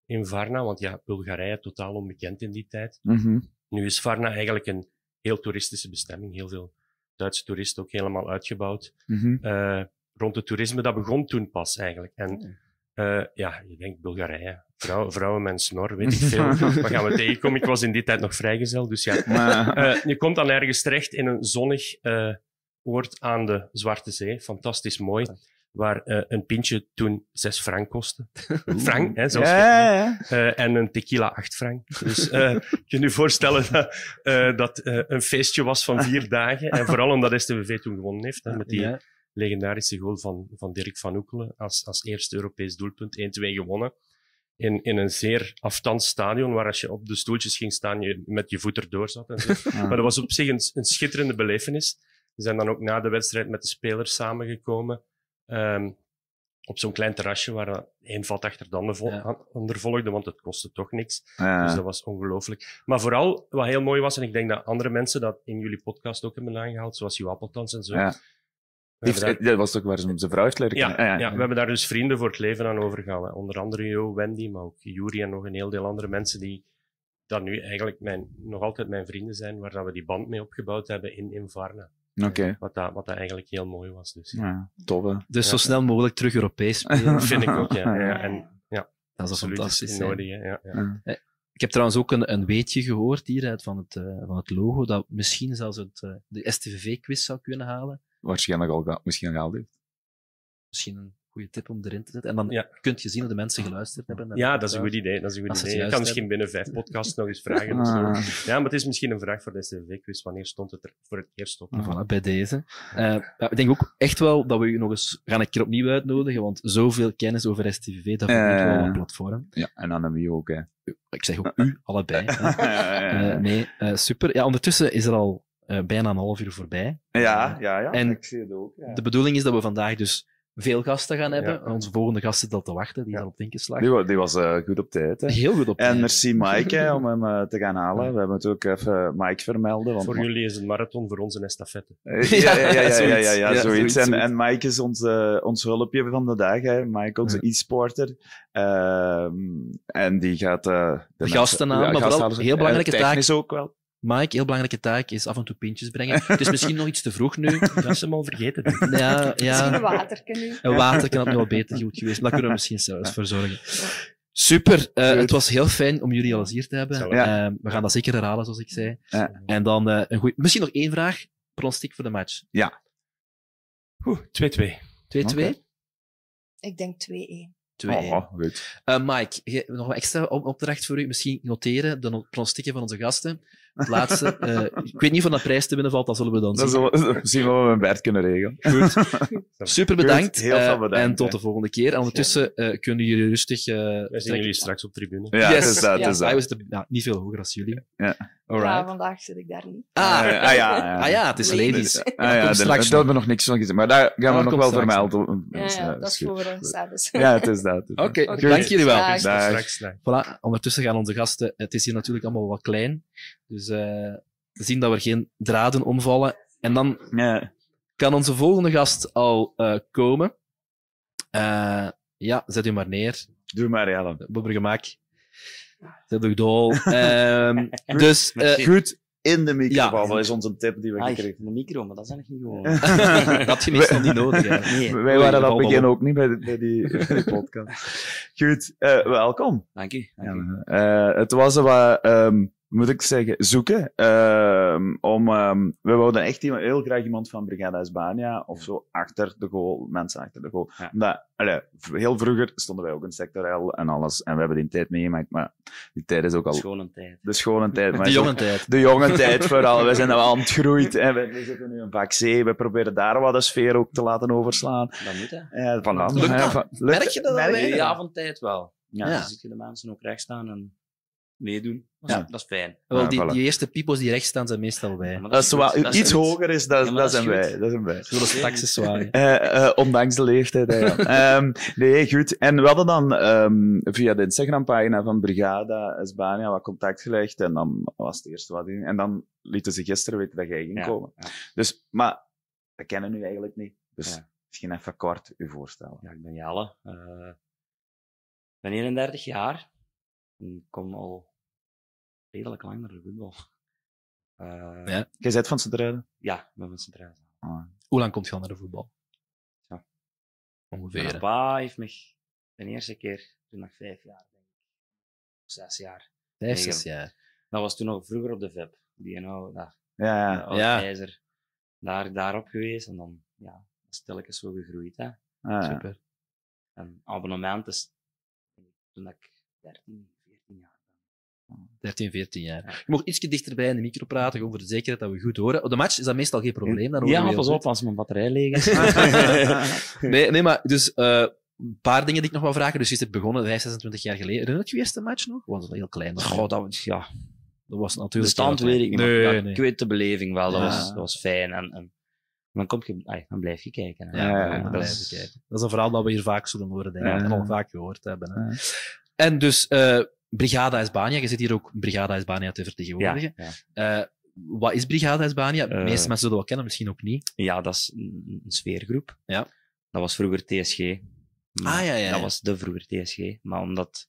in Varna, want ja, Bulgarije totaal onbekend in die tijd. Mhm. Nu is Varna eigenlijk een heel toeristische bestemming. Heel veel Duitse toeristen ook helemaal uitgebouwd. Mhm. Eh, rond het toerisme, dat begon toen pas eigenlijk. En Hmm. eh, ja, je denkt Bulgarije, vrouw, vrouwen met een snor, weet ik veel. Wat gaan we tegenkomen? Ik was in die tijd nog vrijgezel, dus ja. Maar- Eh, je komt dan ergens terecht in een zonnig oord aan de Zwarte Zee. Fantastisch mooi. Waar eh, een pintje toen 6 frank kostte. frank, hè, zelfs. ja, ja. Eh, en een tequila 8 frank. Dus eh, je kunt je voorstellen dat eh, dat eh, een feestje was van vier dagen. En vooral omdat STVV toen gewonnen heeft. Hè, met die legendarische goal van, van Dirk van Oekelen als, als eerste Europees doelpunt. 1-2 gewonnen. In, in een zeer afstand stadion, waar als je op de stoeltjes ging staan, je met je voet erdoor zat. En zo. Ah. Maar dat was op zich een, een schitterende belevenis. We zijn dan ook na de wedstrijd met de spelers samengekomen. ehm, op zo'n klein terrasje waar één vat achter de ander, vol- Ja. ander volgde, want het kostte toch niks. Ja. Dus dat was ongelooflijk. Maar vooral, wat heel mooi was, en ik denk dat andere mensen dat in jullie podcast ook hebben aangehaald, zoals Jo Appeltans en zo. Ja. Die Dat was toch waar ze zijn vrouw heeft leren ja, Ah, we hebben daar dus vrienden voor het leven aan overgehouden. Onder andere Jo, Wendy, maar ook Juri en nog een heel deel andere mensen die dat nu eigenlijk mijn, nog altijd mijn vrienden zijn, waar dat we die band mee opgebouwd hebben in, in Varna. Oké. Wat, dat, wat dat eigenlijk heel mooi was. Dus. Ja, tof, hè. Dus zo Ja. snel mogelijk terug Europees spelen. Dat vind ik ook, ja. ja. En Dat is absoluut fantastisch. nodig. Ja, ja. Ja. Ik heb trouwens ook een, een weetje gehoord hieruit van het, eh, van het logo, dat misschien zelfs het, eh, de STVV-quiz zou kunnen halen. Waarschijnlijk al, misschien al gehaald heeft. Misschien een goede tip om erin te zetten. En dan Ja. kunt je zien dat de mensen geluisterd hebben. Ja, dat is een goed idee. Dat is een goed idee. Ik kan misschien binnen vijf podcasts nog eens vragen. of Ah. zo. Ja, maar het is misschien een vraag voor de STV-quiz. Wanneer stond het er voor het eerst op? Ah. Voilà, bij deze. Eh, ja, ik denk ook echt wel dat we u nog eens gaan een keer opnieuw uitnodigen, want zoveel kennis over STVV, dat verdient Eh. wel een platform. Ja, en Annemie ook, hè. Ik zeg ook u, allebei. Eh, nee, eh, super. Ja, ondertussen is er al eh, bijna een half uur voorbij. ja, ja, ja. En ik zie het ook. Ja. De bedoeling is dat we vandaag dus veel gasten gaan hebben. Ja. Onze volgende gast zit al te wachten, die is Ja. al op het ingeslag. Die, die was eh, goed op tijd. Hè. Heel goed op En tijd. merci Mike hè, om hem eh, te gaan halen. We hebben het ook even Mike vermelden. Want Voor jullie is het marathon, voor ons een estafette. Eh, Ja, ja, ja, ja, ja, ja, zoiets. ja, Ja, zoiets. zoiets, En, en Mike is ons, eh, ons hulpje van de dag. Hè. Mike, onze Ja. e-sporter. Ehm, en die gaat... eh, De gasten aan, maar vooral heel belangrijke en taak. technisch ook wel. Mike, heel belangrijke taak is af en toe pintjes brengen. Het is misschien nog iets te vroeg nu. Dat is hem al vergeten. denk ik. Ja, Misschien ja. een waterken nu. Een water kan het nu wel beter goed geweest, maar daar kunnen we misschien zelfs voor zorgen. Super, eh, het was heel fijn om jullie al eens hier te hebben. Ja. Eh, we gaan dat zeker herhalen, zoals ik zei. Ja. En dan eh, een goeie... misschien nog één vraag. Pronostiek voor de match. 2-2. Oeh, 2-2. Oké. Ik denk 2-1. 2-1. Oh, goed. Eh, Mike, nog een extra op- opdracht voor u. Misschien noteren de no- pronostieken van onze gasten. Het laatste. eh, ik weet niet of een prijs te winnen valt, dat zullen we dan Dat zien. zullen we zien wat we met Bert kunnen regelen. Super bedankt. Goed, heel veel eh, bedankt, en tot de volgende keer. En ondertussen eh, kunnen jullie rustig... eh Wij zien jullie straks op tribune. Ja, Yes. is dat. Ja. Is Ah, dat. zitten ja, niet veel hoger als jullie. Ja. Ja, Alright. vandaag zit ik daar niet. Ah, Ah, ja, ja. ah ja, het is ladies. Ah, ja, Komt daar straks daar nog. hebben we nog niks van gezien. Maar daar gaan we Ah, nog wel vermelden. Ja, ja, dat is goed. voor s'avonds. Ja, het is dat. Oké, dank jullie wel. Dag. Dag. Straks. Voilà, ondertussen gaan onze gasten... Het is hier natuurlijk allemaal wat klein. Dus eh, we zien dat er geen draden omvallen. En dan Ja. kan onze volgende gast al eh, komen. Eh, ja, zet u maar neer. Doe maar, ja. dan. Bobbergemak. Zet u dol. Ehm, dus... eh, Goed in de microfoon, Ja. dat is onze tip die we Ah, gekregen de micro, maar dat is eigenlijk niet gewoon. dat je meestal niet nodig. hè. Nee, Wij waren dat begin ook niet bij, de- bij die, bij die podcast. Goed, eh, welkom. dank u. Dank u. Ja, eh, het was wat, ehm, moet ik zeggen, zoeken. ehm, om, ehm, we wouden echt iemand, heel graag iemand van Brigada Hispania of zo achter de goal, mensen achter de goal. Ja. Omdat, allee, v- heel vroeger stonden wij ook in sectorel en alles. En we hebben die tijd meegemaakt, maar die tijd is ook al Schone tijd. de schone tijd. Maar De jonge tijd. de jonge tijd vooral. We zijn wel aan het groeien. En we, we zitten nu in vak C. We proberen daar wat de sfeer ook te laten overslaan. Dat moet, hè. Ja, voilà. Lukt dat? Merk je dat merk alweer? In de avondtijd wel. Ja, Ja. dan zie je de mensen ook recht staan en meedoen. Dat is, Ja. dat is fijn. Wel, Ja, die, voilà. die eerste pipo's die rechts staan, zijn meestal wij. Maar Dat is goed. wel, Dat is iets hoger is, dat, dat, zijn goed. wij. Dat zijn wij. Zullen straks zwaaien. Eh, eh, ondanks de leeftijd. hè. Ehm, nee, goed. En we hadden dan ehm, via de Instagram-pagina van Brigada Hispania wat contact gelegd. En dan was het eerste wat in. En dan lieten ze gisteren weten dat jij ging Ja, komen. ja. Dus, maar we kennen u eigenlijk niet. Dus Ja. misschien even kort u voorstellen. Ja, ik ben Jelle. eh, Ik ben 31 jaar. Ik kom al redelijk lang naar de voetbal. Eh, Ja. Jij bent van Sint-Truiden? ja, ik ben van Sint-Truiden. Ah. Hoe lang komt je al naar de voetbal? Ja. Ongeveer. Mijn pa heeft me de eerste keer, toen ik vijf jaar, denk ik. Of zes jaar. Vijf, zes jaar. Dat was toen nog vroeger op de VEP. Die nou, daar, Ja, ja. ja. Ijzer. Daar, daarop geweest en dan, ja, stilletjes zo gegroeid, hè. Ah, ja. Super. En abonnement is, toen ik 13, 14 jaar 13, 14 jaar. Ja. Je mag iets dichterbij in de micro praten, gewoon voor de zekerheid dat we goed horen. Op de match is dat meestal geen probleem. Dan Ja, pas op als mijn batterij leeg is. Nee, nee, maar dus eh, een paar dingen die ik nog wil vragen. Dus je is begonnen 5, 26 jaar geleden. Herinner je je eerste match nog? Was dat heel klein? Goh, dat, was- ja, dat was de natuurlijk stand heel weet ik niet, maar Nee, ja, nee. ik weet de beleving wel. Dat, Ja. was, dat was fijn. En, en dan, kom je, ay, dan blijf je kijken. Hè. Ja, Ja, dat is- kijken. Dat is een verhaal dat we hier vaak zullen horen, denk ik. Ja. En al vaak gehoord hebben. Hè. Ja. En dus, eh, Brigada Hispania. Je zit hier ook Brigada Hispania te vertegenwoordigen. ja. Eh, wat is Brigada Hispania? De Eh, meeste mensen zullen wel kennen, misschien ook niet. ja, dat is een, sfeergroep. Ja. Dat was vroeger TSG. Ah, ja, ja, Dat was de vroeger TSG. Maar omdat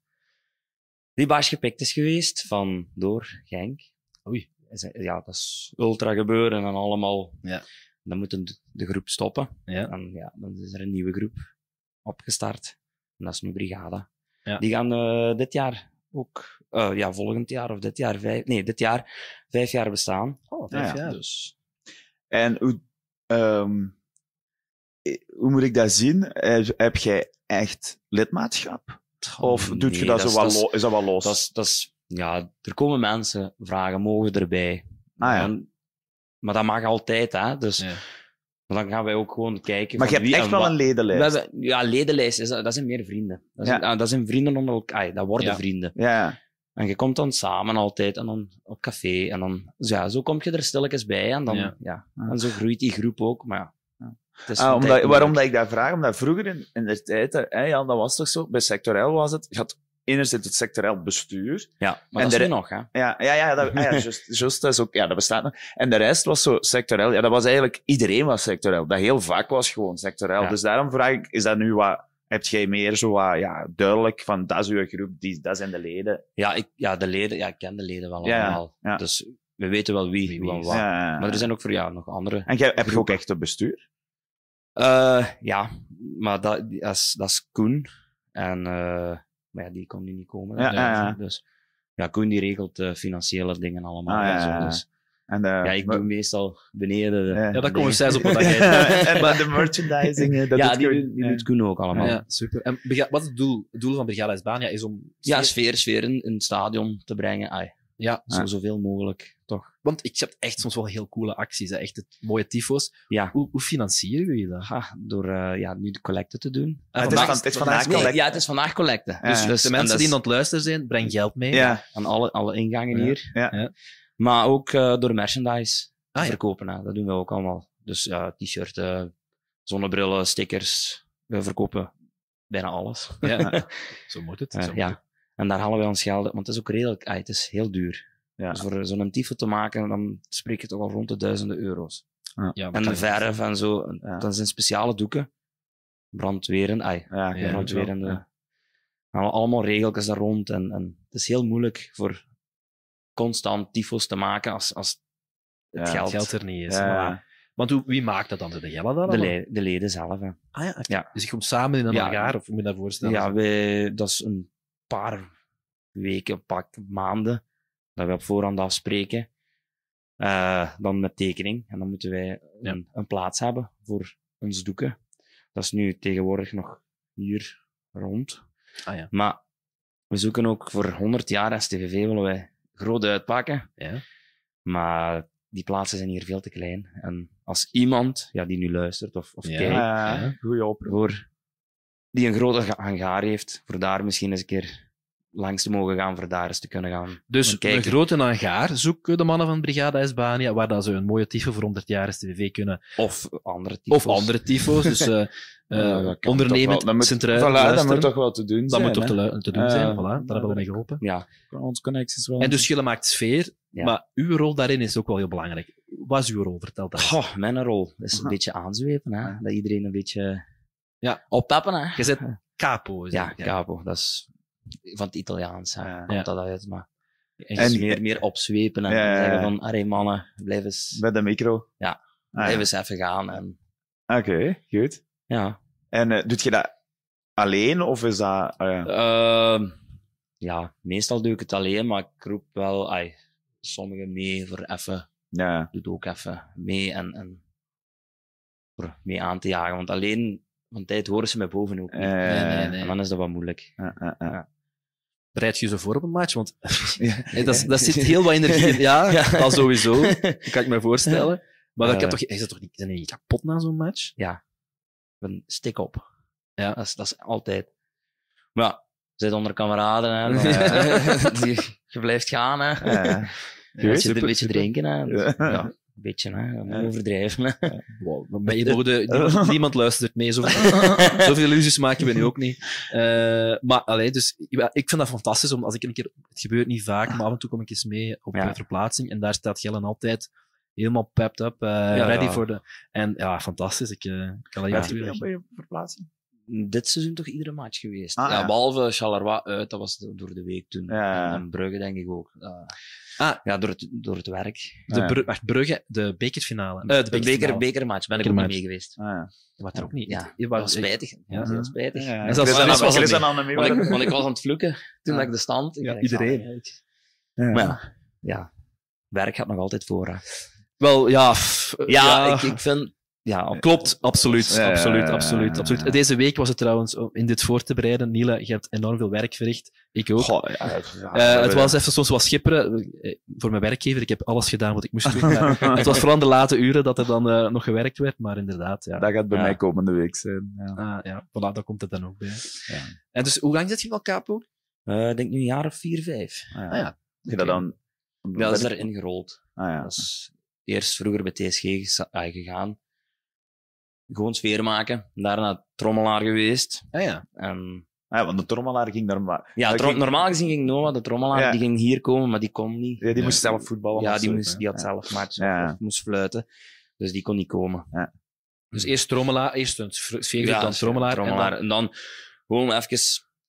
die baas gepikt is geweest van door Genk. Oei. Ja, dat is ultra gebeuren en allemaal. Ja. Dan moet de, de groep stoppen. Ja. En ja, dan is er een nieuwe groep opgestart. En dat is nu Brigada. Ja. Die gaan eh, dit jaar ook, eh, ja, volgend jaar of dit jaar vijf, nee, dit jaar vijf jaar bestaan. Oh, vijf vijf jaar. Dus En hoe, ehm, hoe moet ik dat zien? Eh, Heb jij echt lidmaatschap? Of doet je dat, zo dat is- dat wel los? Dat is, dat is, ja, er komen mensen vragen, mogen we erbij? ah, ja. En- maar dat mag altijd, hè. Dus Ja. Maar dan gaan wij ook gewoon kijken. maar je hebt echt wel een ledenlijst. We hebben, ja, ledenlijst, is, dat dat zijn meer vrienden. Dat zijn, Ja. ah, dat zijn vrienden onder elkaar. Dat worden Ja. vrienden. Ja, En je komt dan samen altijd en dan op café. En dan, dus ja, zo kom je er stilletjes bij. En, dan, Ja. en zo groeit die groep ook. Maar ja, Ja. het is Ah, omdat, waarom dat ik dat vraag? Omdat vroeger in, in de tijd, hè, ja, dat was toch zo, bij sectorel was het, je had enerzijds het sectorel bestuur. Ja, maar En dat is nog, hè. Ja, ja, ja, dat, ah, ja just, just, dat is ook, ja, dat bestaat nog. En de rest was zo sectorel. Ja, dat was eigenlijk, iedereen was sectorel. Dat heel vak was gewoon sectorel. Ja. Dus daarom vraag ik, is dat nu wat, heb jij meer zo wat, ja, duidelijk van, dat is uw groep, die, dat zijn de leden. Ja, ik, ja, de leden, ja, ik ken de leden wel Ja, allemaal. ja. Dus we weten wel wie, Wie wie wat. Ja, ja, Maar er zijn ook voor ja, nog andere. En jij, heb je ook echt een bestuur? Eh, ja, maar dat, is, dat is Koen. En, eh, maar ja, die kon nu niet komen. Ja, hè. ja, ja. Dus ja, Koen die regelt de financiële dingen allemaal. Ah, en zo. Dus, En, eh, ja, ik maar- doe meestal beneden. De, Ja. Dat komen zelfs op wat en, en de merchandising, eh, dat ja, die, Koen. doet- die Ja. doet Koen ook allemaal. Ja, super. En wat is het doel? Het doel van Brigada Hispania is om... Ja, sfeer, sfeer in, in het stadion te brengen. Ai, Ja, zo, Ja. zoveel mogelijk, toch? want ik heb echt soms wel heel coole acties. Hè. Echt het mooie tyfo's. Ja, Hoe, hoe financieren jullie dat? ha, door eh, ja, nu de collecte te doen. Ah, het is vandaag- van- het is vandaag vandaag is- collecte. Ja, het is vandaag collecte. Ja. Dus, dus, de en mensen die aan het luisteren zijn, breng geld mee. Ja, aan alle, alle ingangen Ja. hier. ja. Ja. Maar ook eh, door merchandise Ah, verkopen. Hè. Dat doen we ook allemaal. Dus ja, t-shirt, eh, zonnebrillen, stickers. We verkopen bijna alles. Ja, zo moet het. Eh, zo moet ja. het. En daar halen we ons geld uit, want het is ook redelijk, ah, het is heel duur. Ja. Dus voor zo'n tifo te maken, dan spreek je toch al rond de duizenden euro's. Ja, En de verf en zo, Ja. dat zijn speciale doeken. Brandweren, ai, Ja, Ja, brandwerende. allemaal regeltjes daar rond. En, en het is heel moeilijk voor constant tyfos te maken als, als het Ja, geld, Het geld er niet is. Ja. Want hoe, wie maakt dat dan? De dan? de, le- de leden zelf. Hè. Ah ja, Ja. Dus je komt samen in een Ja. of hoe moet je dat voorstellen? Ja, wij, dat is een paar weken, pak maanden, dat we op voorhand afspreken. Eh, dan met tekening. En dan moeten wij Ja. een, een plaats hebben voor ons doeken. Dat is nu tegenwoordig nog hier rond. Ah ja. Maar we zoeken ook voor 100 jaar STVV willen wij groot uitpakken. Ja. Maar die plaatsen zijn hier veel te klein. En als iemand ja, die nu luistert of, of Ja. kijkt, Ja, Ja. oproep. voor, die een grote ga- hangaar heeft, voor daar misschien eens een keer langs te mogen gaan, voor daar eens te kunnen gaan. Dus een grote hangaar zoeken de mannen van Brigada Hispania, waar dat ze een mooie tifo voor 100 jaar STVV kunnen. Of andere Of types. andere tifo's. Dus eh eh, Ja, dat kan ondernemend. Dat centraal voilà, dat moet toch wel te doen Dat zijn. moet toch te, doen Eh, zijn. Voilà, daar hebben we dat mee geholpen. Ja, Ons connecties wel. En dus jullie maakt sfeer, Ja. maar uw rol daarin is ook wel heel belangrijk. Wat is uw rol? Vertel dat. mijn rol is een beetje aanzwepen. Hè? Ja. Dat iedereen een beetje Ja. oppeppen. Hè? Je zet capo. is Ja, capo. Dat is van het Italiaans. Hè. Ja. Komt dat uit. Maar En, En- meer, meer opzwepen en zeggen van, arre mannen, blijf eens, Bij de micro. Ja. Ah, blijf eens even gaan. En, Oké, goed. ja. En eh, doet je dat alleen of is dat... ah, ja. Ehm, ja, meestal doe ik het alleen, maar ik roep wel sommigen mee voor even, ja. doe het ook even mee en, en voor mee aan te jagen. Want alleen van tijd horen ze mij boven ook niet. Eh, Nee, nee, nee. En dan is dat wat moeilijk. eh, eh, eh. bereid je ze voor op een match? Want Ja. eh, dat, is- dat zit heel wat energie in. Ja, Ja. al sowieso. Dat kan ik me voorstellen. Maar dat Eh. kan toch, is dat toch niet, zijn die niet kapot na zo'n match? Een stik op. Ja. Dat is, dat is altijd. Maar ja, zit onder kameraden. Hè, dan, Ja. je, je blijft gaan. Hè. Eh, beetje, super, een beetje super. drinken. Hè. Dus, Ja. Ja. een beetje, hè. Ja. overdrijven. Hè. Wow, maar je niemand, niemand luistert mee. Zoveel, zoveel illusies maken we nu ook niet. Eh, maar allee, dus, ja, ik vind dat fantastisch. Om, als ik een keer, het gebeurt niet vaak, maar af en toe kom ik eens mee op Ja. eh, verplaatsing. En daar staat Gellen altijd helemaal pepped up, eh, Ja, ready ja. voor de... En ja, fantastisch. Ik eh, kan toejuichen. bij je verplaatsing? Dit seizoen toch iedere match geweest. Ah, ja, ja. Behalve Charleroi uit, dat was door de week toen. Ja. En, en Brugge denk ik ook. Uh, Ah. Ja, door het, door het werk. De Ja. Bru- wacht, Brugge, de bekerfinale. Eh, de De beker, bekermatch ben ik ook niet mee geweest. Ah, ja. Je was er ook niet. Ja, Je dat was spijtig. Dat was Ja. heel spijtig. Ja, was er niet. Annemie Want, ik, want ik was aan het vloeken toen Ja. dat ik de stand. Ik Ja, iedereen. ja, Ja. Maar ja, ja, werk gaat nog altijd voor. Hè. Wel, ja... Ja, Ik, ik vind Ja, Klopt, absoluut, Ja, absoluut, ja, ja, absoluut, absoluut. Deze week was het trouwens, om in dit voor te bereiden, Niele, je hebt enorm veel werk verricht. Ik ook. Goh, ja, ja, Eh, het was even soms wat schipperen eh, voor mijn werkgever. Ik heb alles gedaan wat ik moest doen. maar het was vooral de late uren dat er dan eh, nog gewerkt werd, maar inderdaad, ja. Dat gaat bij Ja. mij komende week zijn. Ja. Ah, ja, voilà, daar komt het dan ook bij. Ja. En dus, hoe lang zit je al capo? Eh, ik denk nu een jaar of vier, vijf. Ah, ja. Ah, ja. Heb je dat dan... Ja, dat is erin gerold. Ah, ja. Dat is eerst vroeger bij TSG ah, gegaan. Gewoon sfeer maken. Daarna trommelaar geweest. Ah ja. En, Ah, ja, want de trommelaar ging daar maar... ja, Dat trom- ging- normaal gezien ging Noah, de trommelaar, Ja. die ging hier komen, maar die kon niet. Ja, die moest zelf voetballen. Ja, die, zo, moest, die had Ja. zelf matchen Ja. of moest fluiten. Dus die kon niet komen. Dus eerst trommelaar, eerst een sfeer, Ja, dan trommelaar. trommelaar. En En dan gewoon even,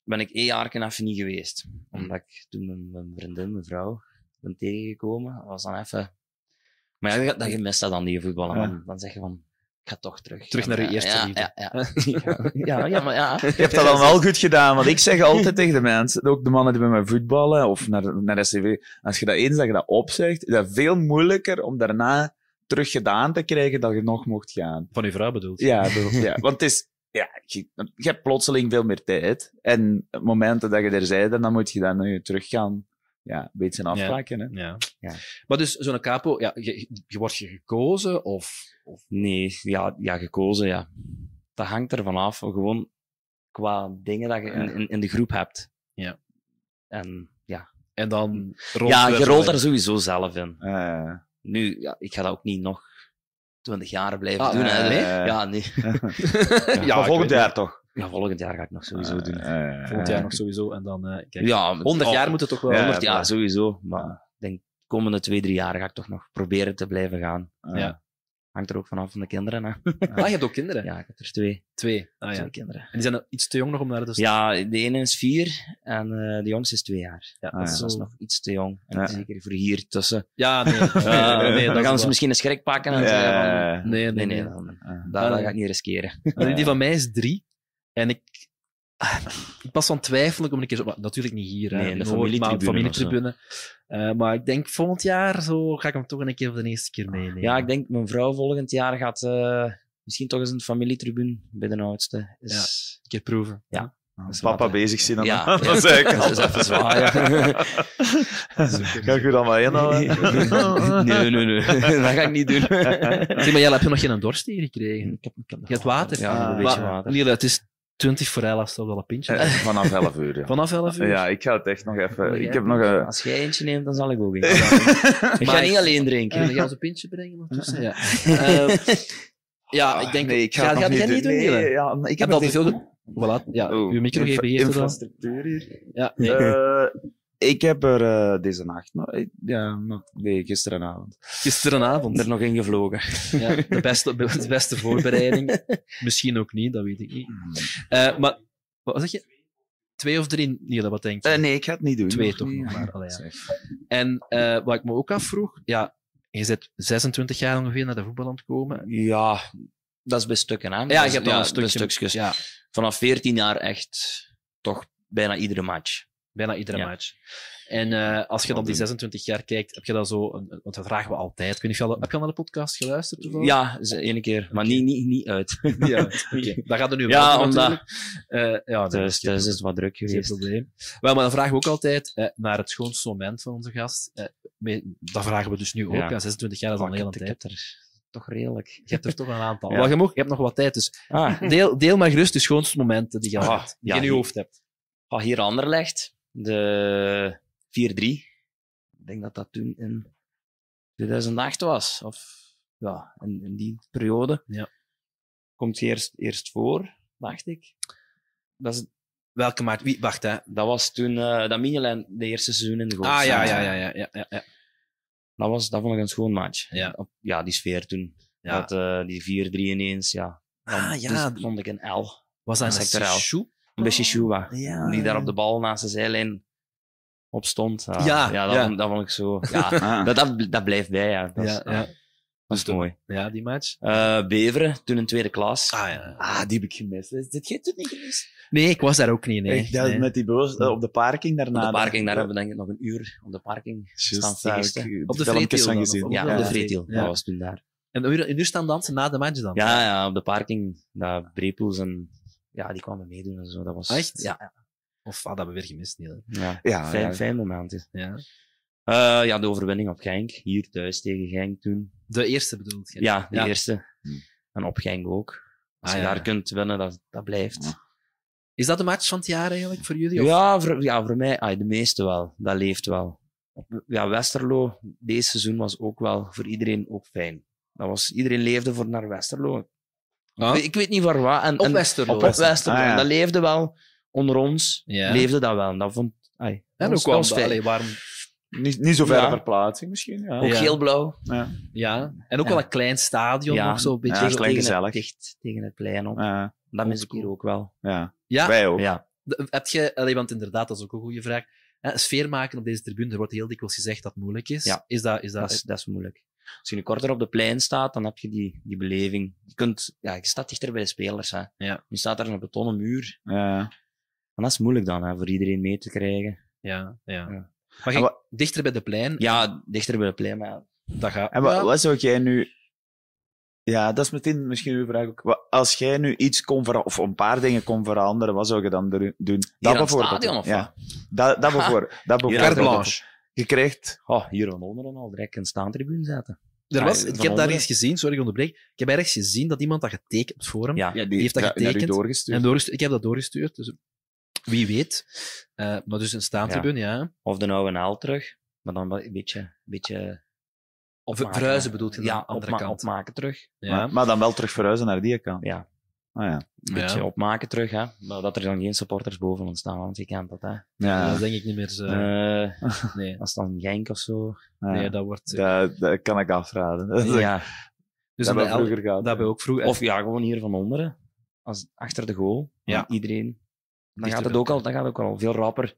ben ik één jaar even niet geweest. Omdat ik toen mijn, mijn vriendin, mijn vrouw, ben tegengekomen. Dat was dan even... Maar ja, dat je mist dat dan, die voetballen. Ja. Dan, dan zeg je van, ik ga toch terug. Terug naar je Ja, eerste ja, liefde. Ja, ja. ja, ja, maar ja. Je hebt dat dan wel goed gedaan, want ik zeg altijd tegen de mensen, ook de mannen die bij mij voetballen, of naar, naar SCV, als je dat eens dat je dat opzegt, is dat veel moeilijker om daarna terug gedaan te krijgen dat je nog mocht gaan. Van uw vrouw bedoeld. Ja, ja want het is, ja, je, je hebt plotseling veel meer tijd. En op momenten dat je er bent, dan moet je dan nu terug gaan, ja, een beetje afplakken. Hè. Ja. Ja. Maar dus, zo'n capo, ja, je, je wordt je gekozen, of... of Nee, ja, ja, gekozen, ja. Dat hangt ervan af, gewoon qua dingen dat je in, in, in de groep hebt. Ja. En ja, en dan rolt ja je rolt daar sowieso zelf in. Nu, ja, ik ga dat ook niet nog twintig jaar blijven Ah, doen. hè. nee? Ja, nee. ja, maar ik volgend weet jaar toch? Ja, volgend jaar ga ik nog sowieso doen. Eh, Volgend jaar nog sowieso. En dan, eh kijk, Ja, 100 jaar moet het toch wel... Ja, 100 jaar sowieso. Maar ik denk, de komende twee, drie jaar ga ik toch nog proberen te blijven gaan. eh, Ja. Hangt er ook vanaf van de kinderen. Hè. Ah, je hebt ook kinderen? Ja, ik heb er twee. Twee. Ah, ja. twee kinderen. En die zijn iets te jong nog om naar de... Ja, de ene is vier en eh, de jongste is twee jaar. Ja, Ah, dat ja. is Dus dat is nog iets te jong. En Ja. zeker voor hier tussen. Ja, nee. dan gaan ze wel- misschien een schrik pakken en Ja, zeggen van... Nee, nee, Nee, nee. nee, dan, eh, dat, dat nee. ga ik niet riskeren. En die van mij is drie. En ik... Ik pas van twijfelen om een keer zo... maar Natuurlijk niet hier, hè. In de maar familietribune familietribune. Eh, maar ik denk volgend jaar zo ga ik hem toch een keer voor de eerste keer meenemen. Ja, ik denk mijn vrouw volgend jaar gaat eh, misschien toch eens een familietribune bij de oudste. Is, Een keer proeven. Ja. Als papa bezig zien, dan, Ja, ja. zeg ik Dat is even zwaaien. Ga ik u dan maar inhouden? nee, nee, nee. Dat ga ik niet doen. Zeg, maar jij heb je nog geen dorst hier gekregen? Ik heb, ik heb Je hebt water? Ja, Ah, een beetje Maar, water. Het is 20 voor 11 als het wel een pintje. Eh, Vanaf 11 uur, ja. Vanaf 11 uur? Ja, ik ga het echt nog even... jij Ik heb nog een... Als jij eentje neemt, dan zal ik ook eentje nemen. Ik ga Maar- niet alleen drinken. je ons een pintje brengen ondertussen? Ja. Eh, ja, ik denk... Nee, ik ga ga, het ga jij niet niet doen? Nee, ja, maar ik Ik heb heb al te veel... Voilà, ja, Oh, uw micro geeft. Infrastructuur hier. Ja, nee. Eh, ik heb er eh, deze nacht nog... Ja, nog, nee, gisterenavond. Gisterenavond. Er nog in gevlogen. Ja, de, beste, de beste voorbereiding. Misschien ook niet, dat weet ik niet. Eh, maar, wat zeg je? Twee of drie? Niele, wat denk je? Eh, nee, ik ga het niet doen. Twee Nog toch niet. nog maar. Allee, ja. En eh, wat ik me ook afvroeg, ja, je zit 26 jaar ongeveer naar de voetbal aan het komen. Ja, dat is bij stukken, hè? Ja, je is- hebt al stukje. stukjes. Ja, Vanaf 14 jaar echt toch bijna iedere match. Bijna iedere Ja. match. En eh, als je dan die doen. 26 jaar kijkt, heb je dan zo, een, want dat vragen we altijd. Ik weet niet heb je al naar de podcast geluisterd? toevallig? Ja, ene keer. Maar niet, niet, niet uit. Ja, oké. Daar gaat er nu Ja, wel omdat-. Eh, ja, dat Dus is geen dus is het wat druk geen geweest. probleem. Wel, maar dan vragen we ook altijd eh, naar het schoonste moment van onze gast. Dat vragen we dus nu ook. Ja. Ja. 26 jaar is al een hele tijd. er toch redelijk. Je hebt er toch een aantal. Ja. Je, mag, je hebt nog wat tijd, dus Ah, deel, deel maar gerust de schoonste momenten die je, Ah, hebt, die ja, je in je hoofd hebt. ah, hier Anderlecht, de 4-3. Ik denk dat dat toen in 2008 was. Of ja, in, in die periode. Ja. Komt eerst, eerst voor, dacht ik. Dat, is, Welke maart? Wie? Wacht, hè. dat was toen eh dat de eerste seizoen in de goal Ah, ja, ja, ja, ja, ja, ja, ja. Dat, was, dat vond ik een schoon match. Ja. Op- ja die sfeer toen. Ja. Dat, eh, die 4-3 ineens, ja. Dan, Ah, ja, dus vond ik een L. Was dat een sector L. sector Een beetje Shua. Ja. Die daar op de bal naast de zijlijn op stond. Ja, Ja, ja, dat, ja. Vond, dat vond ik zo. Ja, Ah. dat, dat, dat blijft bij, ja. Dat is, Ja, ja. dat is mooi. ja, die match. Eh, Beveren, toen in tweede klas. Ah, ja. Ah, die heb ik gemist. Is dit jij toen niet gemist? Nee, ik was daar ook niet, nee. Ik dacht nee. met die boos eh, op de parking daarna. op de parking, daar hebben we denk ik nog een uur op de parking staan daar heb feesten. ik Op de filmpjes Vreetiel gezien. Ja, Ja, op de. Vreetiel. Ja. Dat was toen daar. En een uur staan dansen na de match dan? Ja, ja op de parking. Dat Brepoels en... Ja, die kwamen meedoen en zo. Dat was... Echt? Ja. Of ah, dat hebben we weer gemist, Niel. Ja, Ja, fijn, ja. fijn moment. Ja. Eh, ja, de overwinning op Genk. Hier thuis tegen Genk toen. De eerste bedoeld? Ja, de Ja. eerste. Hm. En op Genk ook. Als Ah, je daar kunt winnen, dat, dat blijft. Is dat de match van het jaar eigenlijk voor jullie? Of? Ja, voor, ja, voor mij, ah, de meeste wel. Dat leeft wel. Ja, Westerlo, deze seizoen was ook wel voor iedereen ook fijn. Dat was, iedereen leefde voor naar Westerlo. Ah. Ik, weet niet voor wat. En, Op en- Westerlo. op Westerlo. Ah, ja. Dat leefde wel onder ons. Ja. Leefde dat wel. En Dat vond, ai, dat En was- ook wel, fijn. waarom... Niet, niet zo ver Ja. verplaatsing misschien. Ja. Ook Ja. geel-blauw. Ja. Ja, en ook Ja. wel een klein stadion Ja. nog zo een beetje. Ja, Tegen, klein tegen, gezellig. het, dicht, tegen het plein op. Ja. Dat mis ik hier ook wel. ja. Ja, Wij ook. Ja. heb je, allee, want inderdaad, dat is ook een goede vraag. Hè, sfeer maken op deze tribune, er wordt heel dikwijls gezegd dat het moeilijk is. Ja. Is dat, is dat, Dat is, dat is moeilijk. Als je nu korter op de plein staat, dan heb je die, die beleving. Je, kunt, ja, je staat dichter bij de spelers. Hè. Ja. Je staat daar een betonnen muur. Ja. En dat is moeilijk dan, hè, voor iedereen mee te krijgen. ja, ja. Ja. Maar En je, wa- dichter bij de plein, Ja, dichter bij de plein, maar ja, dat gaat... En wat, wat zou jij nu... Ja, dat is meteen misschien uw vraag ook. Wat- Als jij nu iets kon veranderen, of een paar dingen kon veranderen, wat zou je dan er- doen? Dat aan het bijvoorbeeld. stadion, of ja. Dat, dat bijvoorbeeld. Dat bijvoorbeeld. Je krijgt... oh, hier van onderen al direct een staantribune zetten. Er was, Ja, ik heb daar iets gezien, sorry, ik onderbreek. Ik heb ergens gezien dat iemand dat getekend op het forum. Ja, Ja, die heeft dat getekend doorgestuurd. En doorgestuurd, ik heb dat doorgestuurd, dus wie weet. Eh, maar dus een staantribune, ja. Of de oude naal terug, maar dan wel een beetje... Een beetje Of verhuizen bedoelt je Ja, de andere opma- kant. opmaken terug. Ja. Maar, maar dan wel terug verhuizen naar die kant. Ja, Ah, ja. een beetje Ja. opmaken terug, hè. Maar dat er dan geen supporters boven ons staan, want je kent dat, hè. Ja, Ja. dat denk ik niet meer zo. Eh, nee. als dan Genk of zo. ja. nee, dat wordt... dat, dat kan ik afraden. Ja. dus dat we vroeger gehad. dat hebben we ook vroeger... Of ja, gewoon hier van onderen. Als, achter de goal. Ja. Ja. Iedereen. Dan gaat, het ook al, dan gaat het ook al veel rapper.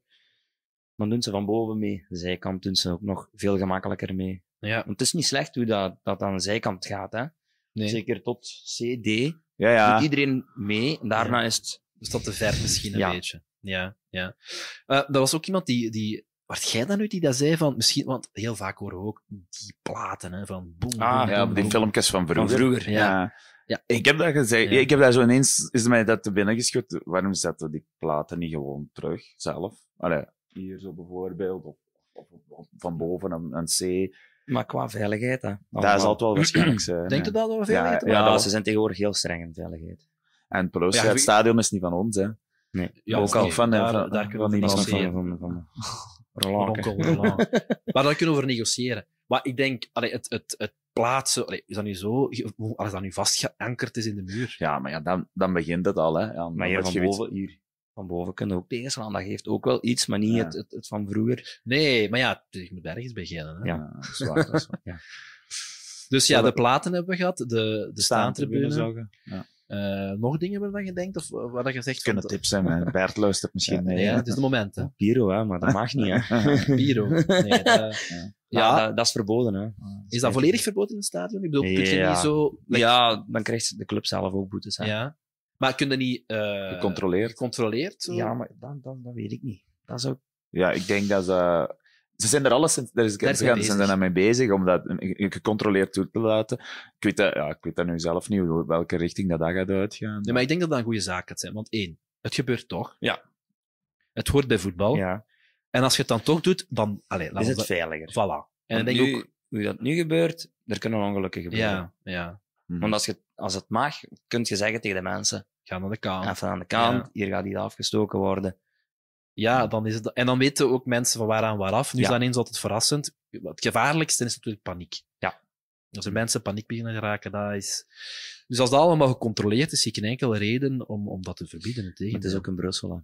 Dan doen ze van boven mee. De zijkant doen ze ook nog veel gemakkelijker mee. Ja, Want het is niet slecht hoe dat, dat aan de zijkant gaat. Hè. nee. Zeker tot CD. Ja, ja. Doet iedereen mee. En daarna is het... Dus dat te ver misschien een Ja. beetje. Ja, ja. Eh er was ook iemand die... die Wart jij dan nu die dat zei van misschien, want heel vaak horen we ook die platen hè, van boem, Ah, boem, ja, boem, die filmpjes van vroeger. Van vroeger. Ja. Ja. Ik heb dat gezegd. Ja. Ik heb daar zo ineens, is mij dat te binnen geschud. Waarom zetten die platen niet gewoon terug, zelf? Allee, hier zo bijvoorbeeld, of, of, of van boven een, een C. Maar qua veiligheid, hè. Daar zal het wel waarschijnlijk zijn. Denk je dat wel veel Ja, ja, dat ze zijn tegenwoordig heel streng in veiligheid. En plus, Ja, het stadion is niet van ons, hè. Nee. Ja, ook al van, daar, van, daar kunnen we van Dat van, van, van, maar daar kunnen we over negociëren. Maar ik denk, allee, het, het, het plaatsen, allee, is dat nu zo, als dat nu vastgeankerd is in de muur. Ja, maar ja, dan, dan begint het al, hè. Ja, Maar hier dat van boven, hier van boven kunnen we ook tegenslaan. Dat geeft ook wel iets, maar niet Ja. het, het, het van vroeger. Nee, maar ja, je moet ergens beginnen. Hè? Ja. Ja, dat is waar, dat is waar. Dus ja, de platen hebben we gehad, de, de staantribune. Ja. Eh, nog dingen waarvan je denkt, of wat dat je zegt? Kunnen tips zijn. Bert luistert misschien. Nee, ja, het is de moment, hè. Piro, hè, maar dat mag niet. Hè. Piro. Nee, dat- Ja, ja, dat, dat is verboden. Hè. is dat volledig verboden in het stadion? Ik bedoel, kun je Ja. niet zo... Ja, dan krijgt de club zelf ook boetes. Hè. Ja. Maar kun je niet... eh, Gecontroleerd. Gecontroleerd? Zo? Ja, maar dat, dat, dat weet ik niet. Dat zou Ja, ik denk dat ze... Ze zijn er alles, daar is, Daar ze zijn gaan, zijn daarmee bezig om dat gecontroleerd toe te laten. Ik weet dat, ja, ik weet dat nu zelf niet, hoe- welke richting dat, dat gaat uitgaan. Nee, maar ik denk dat dat een goede zaak gaat zijn. Want één, het gebeurt toch. Ja. Het hoort bij voetbal. ja, En als je het dan toch doet, dan... Laat is het dat- veiliger. Voilà. En dan denk ik nu, ook... hoe dat nu gebeurt, er kunnen ongelukken gebeuren. Ja, ja. Mhm. Want als, je, als het mag, kun je zeggen tegen de mensen, Ga naar de kant. even aan de kant, Ja. hier gaat iets afgestoken worden. Ja, dan is het... En dan weten ook mensen van waaraan waaraf. Nu is Ja. dat ineens altijd verrassend. Het gevaarlijkste is natuurlijk paniek. Ja. Als er mensen paniek beginnen geraken, dat is... Dus als dat allemaal gecontroleerd is, zie ik geen enkele reden om, om dat te verbieden. Het Integendeel. is ook in Brussel. Hè.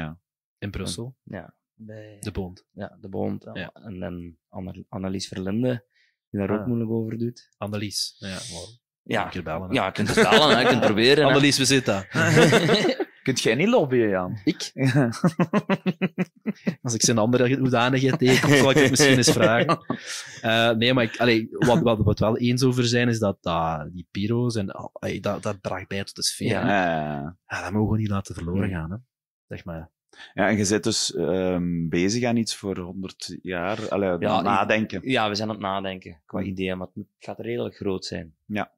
Ja. In Brussel, Ja, bij de bond. ja, de Bond. Ja. En dan Anne- Annelies Verlinde, die daar Ah. ook moeilijk over doet. Annelies. Ja, wow. Ja, Een keer bellen, hè. ja je kunt het bellen, hè. je kunt het proberen. hè. Annelies, we zitten. Kunt jij niet lobbyen, Jan? Ik? Als ik zijn andere hoedanigheid tegenkom, zal ik het misschien eens vragen. Eh, nee, maar ik, allee, wat, wat we het wel eens over zijn, is dat dat die pyro's en oh, allee, dat, dat draagt bij tot de sfeer. Ja. hè. Ja. Ja, dat mogen we niet laten verloren gaan. Hè. Zeg maar. Ja, en je zit dus um, bezig aan iets voor 100 jaar. Allee, ja, nadenken. Ja, we zijn aan het nadenken qua hmm. ideeën, maar het gaat redelijk groot zijn. Ja.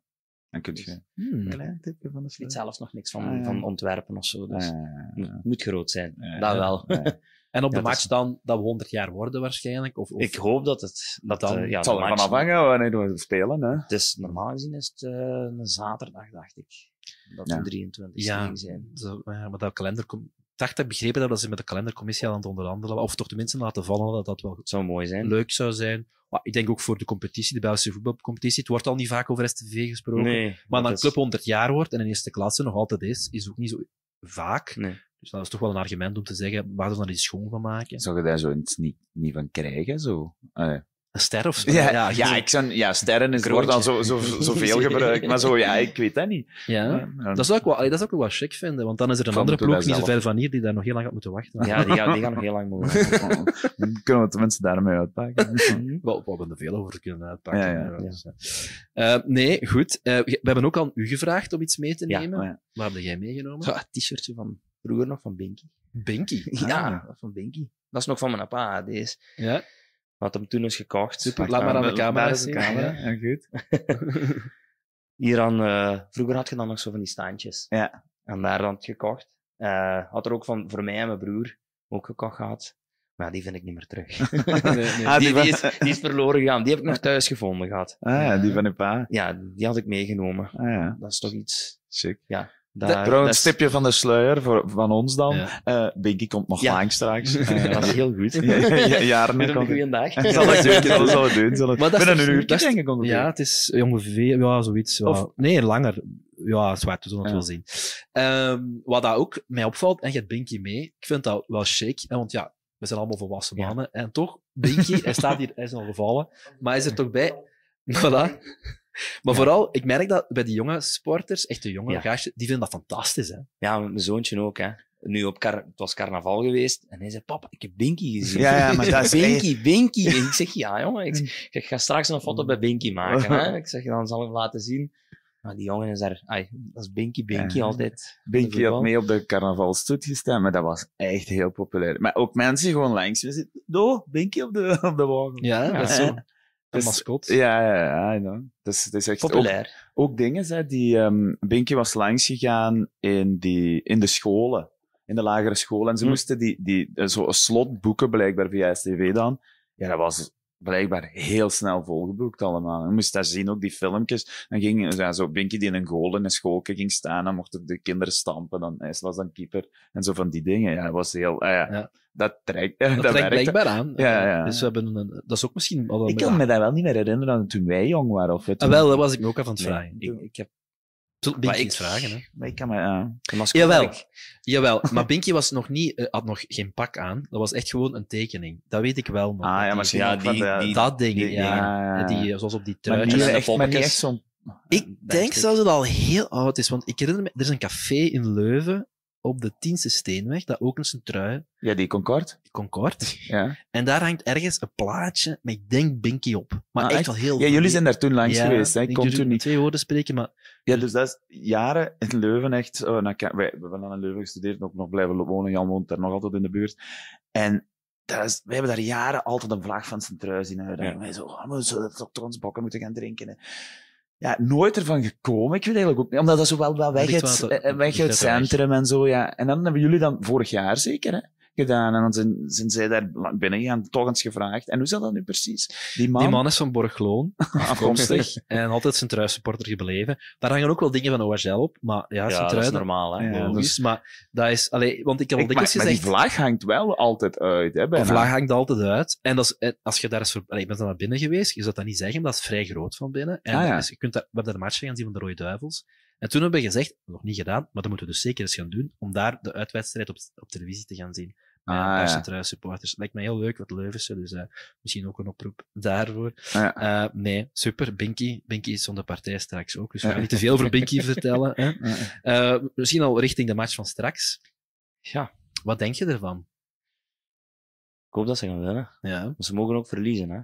Dan kun je dus, hmm. een klein tipje van de Ik weet zelfs nog niks van, ah, van ontwerpen of zo. Dus het moet groot zijn. dat wel. En op de match dan dat we 100 jaar worden waarschijnlijk? Of, of... Ik hoop dat het... Dat dan, uh, ja, het zal ervan afhangen wanneer we spelen. Hè? Het is, normaal gezien is het uh, een zaterdag, dacht ik. Dat ja. 23 ja, zijn. Zo, ja, maar dat kalender komt dacht dat ik begrepen dat ze met de kalendercommissie aan het onderhandelen of toch tenminste laten vallen dat dat wel zou mooi zijn. leuk zou zijn. Maar ik denk ook voor de competitie, de Belgische voetbalcompetitie. Het wordt al niet vaak over STV gesproken. Nee, maar dan een club 100 jaar wordt en in eerste klasse nog altijd is, is ook niet zo vaak. Nee. Dus dat is toch wel een argument om te zeggen, waar we dan iets schoon van maken. Zou je daar zo iets niet, niet van krijgen? Zo? Een ster of zo? Ja, ja, ja, ik zou, ja sterren is, wordt dan zo, zo, zoveel gebruikt. Maar zo, ja, ik weet dat niet. Ja, dat, zou ik wel, dat zou ik wel wat chic vinden. Want dan is er een andere ploeg niet zo ver van hier die daar nog heel lang gaat moeten wachten. Ja, die gaan, die gaan nog heel lang moeten wachten. kunnen we tenminste daarmee uitpakken. wel, we hebben er veel over kunnen uitpakken. Ja, ja. Dus, uh, nee, goed. Uh, we hebben ook aan u gevraagd om iets mee te nemen. Ja, Waar heb jij meegenomen? Een t-shirtje van vroeger nog van Binky. Binky? Ja, ah. van Binky. Dat is nog van mijn pa, deze. Ja. Wat hem toen is gekocht. Super, laat maar aan de camera zien. Camera. Ja, goed. Hier aan, uh, vroeger had je dan nog zo van die standjes. Ja. En daar dan gekocht. Uh, had er ook van voor mij en mijn broer ook gekocht gehad. Maar ja, die vind ik niet meer terug. nee, nee. Ah, die, die, is, die, is, verloren gegaan. Die heb ik nog thuis gevonden gehad. Ah ja, die van uw pa. Ja, die had ik meegenomen. Ah, ja. Dat is toch iets... Sick. Ja, daar, een stipje van de sluier voor, van ons dan. Ja. Uh, Binky komt nog ja. lang straks. Uh, dat is heel goed. ja, jaren een goede dag. zal doen, dat zal ik doen. Zal ik... Binnen een uur, denk ik ongeveer. Ja, het is ongeveer, ja, zoiets. Of... Nee, langer. Ja, zwaar, we zullen het wel zien. Um, wat dat ook mij opvalt, en je hebt Binky mee, ik vind dat wel chic, hè, want ja, we zijn allemaal volwassen mannen. En toch, Binky, hij staat hier, hij is al gevallen, maar hij is er toch bij. Voilà. Maar vooral, ik merk dat bij die jonge sporters, echt de jonge ja. gaasjes, die vinden dat fantastisch. Hè? Ja, mijn zoontje ook. Hè. Nu op het was carnaval geweest en hij zei: Papa, ik heb Binky gezien. Ja, ja maar dat is Binky, Binky. En ik zeg: Ja, jongen, ik, ik ga straks een foto bij Binky maken. Hè. Ik zeg: Dan zal ik hem laten zien. Maar die jongen is daar, ai, dat is Binky, Binky altijd. Binky had mee op de carnavalstoet gestaan, maar dat was echt heel populair. Maar ook mensen gewoon langs we zitten, do, Binky op de, op de wagen. Ja, dat is zo. Een mascot. Ja, ja, ja. know. Dus, het is echt Populair. Ook, ook dingen, hè, die... Um, Binky was langs gegaan in, die, in de scholen. In de lagere scholen. En ze hm. moesten die, die, zo een slot boeken, blijkbaar via STV dan. Ja, dat was blijkbaar heel snel volgeboekt allemaal. Je moest daar zien, ook die filmpjes. Dan ging ja, zo Binky die in een goal in een schoolke ging staan, dan mochten de kinderen stampen, dan hij was dan keeper. En zo van die dingen. Ja, dat was heel... Uh, ja, Dat trekt, dat, dat trekt blijkbaar aan. Ja, ja. Dus we hebben een, dat is ook misschien... Al ik kan me dat wel niet meer herinneren toen wij jong waren. Of ah, wel, dat was ik me ook aan het vragen. Ik, ik heb Binky iets vragen, hè? Maar ik kan maar, ja. Jawel, jawel, maar Binky was nog niet, uh, had nog geen pak aan. Dat was echt gewoon een tekening. Dat weet ik wel nog. Ah, ja, maar ja, die, die, dat ding, die, ja. ja. Die, zoals op die truitjes. Maar niet echt, maar niet echt zo'n... Ik denk zelfs dat het al heel oud is, want ik herinner me, er is een café in Leuven op de Tienste Steenweg, dat ook eens een trui. Ja, die Concorde. Die Concorde. Ja. En daar hangt ergens een plaatje met, ik denk, Binky op. Maar ah, echt, wel heel... Ja, jullie zijn daar toen langs geweest, hè? Ik kon toen niet... twee woorden spreken, maar... Ja, dus dat is jaren in Leuven echt... Oh, nou, wij, we hebben dan in Leuven gestudeerd, ook nog blijven wonen. Jan woont daar nog altijd in de buurt. En is, we hebben daar jaren altijd een vlag van zijn trui zien wij zo, oh, we zullen toch ons bokken moeten gaan drinken ja, nooit ervan gekomen. Ik weet eigenlijk ook niet, omdat dat zo wel, wel weg, het, eh, weg het centrum en zo, ja. En dan hebben jullie dan vorig jaar zeker, hè? Gedaan. En dan zijn, zijn zij daar binnen gegaan, toch eens gevraagd. En hoe zat dat nu precies? Die man, die man is van Borgloon, afkomstig. en altijd zijn truissupporter gebleven. Daar hangen ook wel dingen van OHL op, maar ja, ja dat is normaal, hè. Ja, dus, maar dat is, allee, want ik heb al dikwijls gezegd... Maar die vlag hangt wel altijd uit, hè, De vlag hangt altijd uit. En dat is, als je daar eens voor, allee, ik ben dan naar binnen geweest, je zou dat niet zeggen, dat is vrij groot van binnen. En ah, dus je kunt daar, we hebben daar de match gaan zien van de Rode Duivels. En toen hebben we gezegd, nog niet gedaan, maar dat moeten we dus zeker eens gaan doen, om daar de uitwedstrijd op, op televisie te gaan zien. Ah, ja. Supporters. Lijkt me heel leuk, wat Leuvense, dus uh, misschien ook een oproep daarvoor. Uh, nee, super. Binky. Binky is de partij straks ook, dus we gaan niet te veel over Binky vertellen. Hè. Uh, misschien al richting de match van straks. Ja. Wat denk je ervan? Ik hoop dat ze gaan winnen. Ja. Maar ze mogen ook verliezen, hè.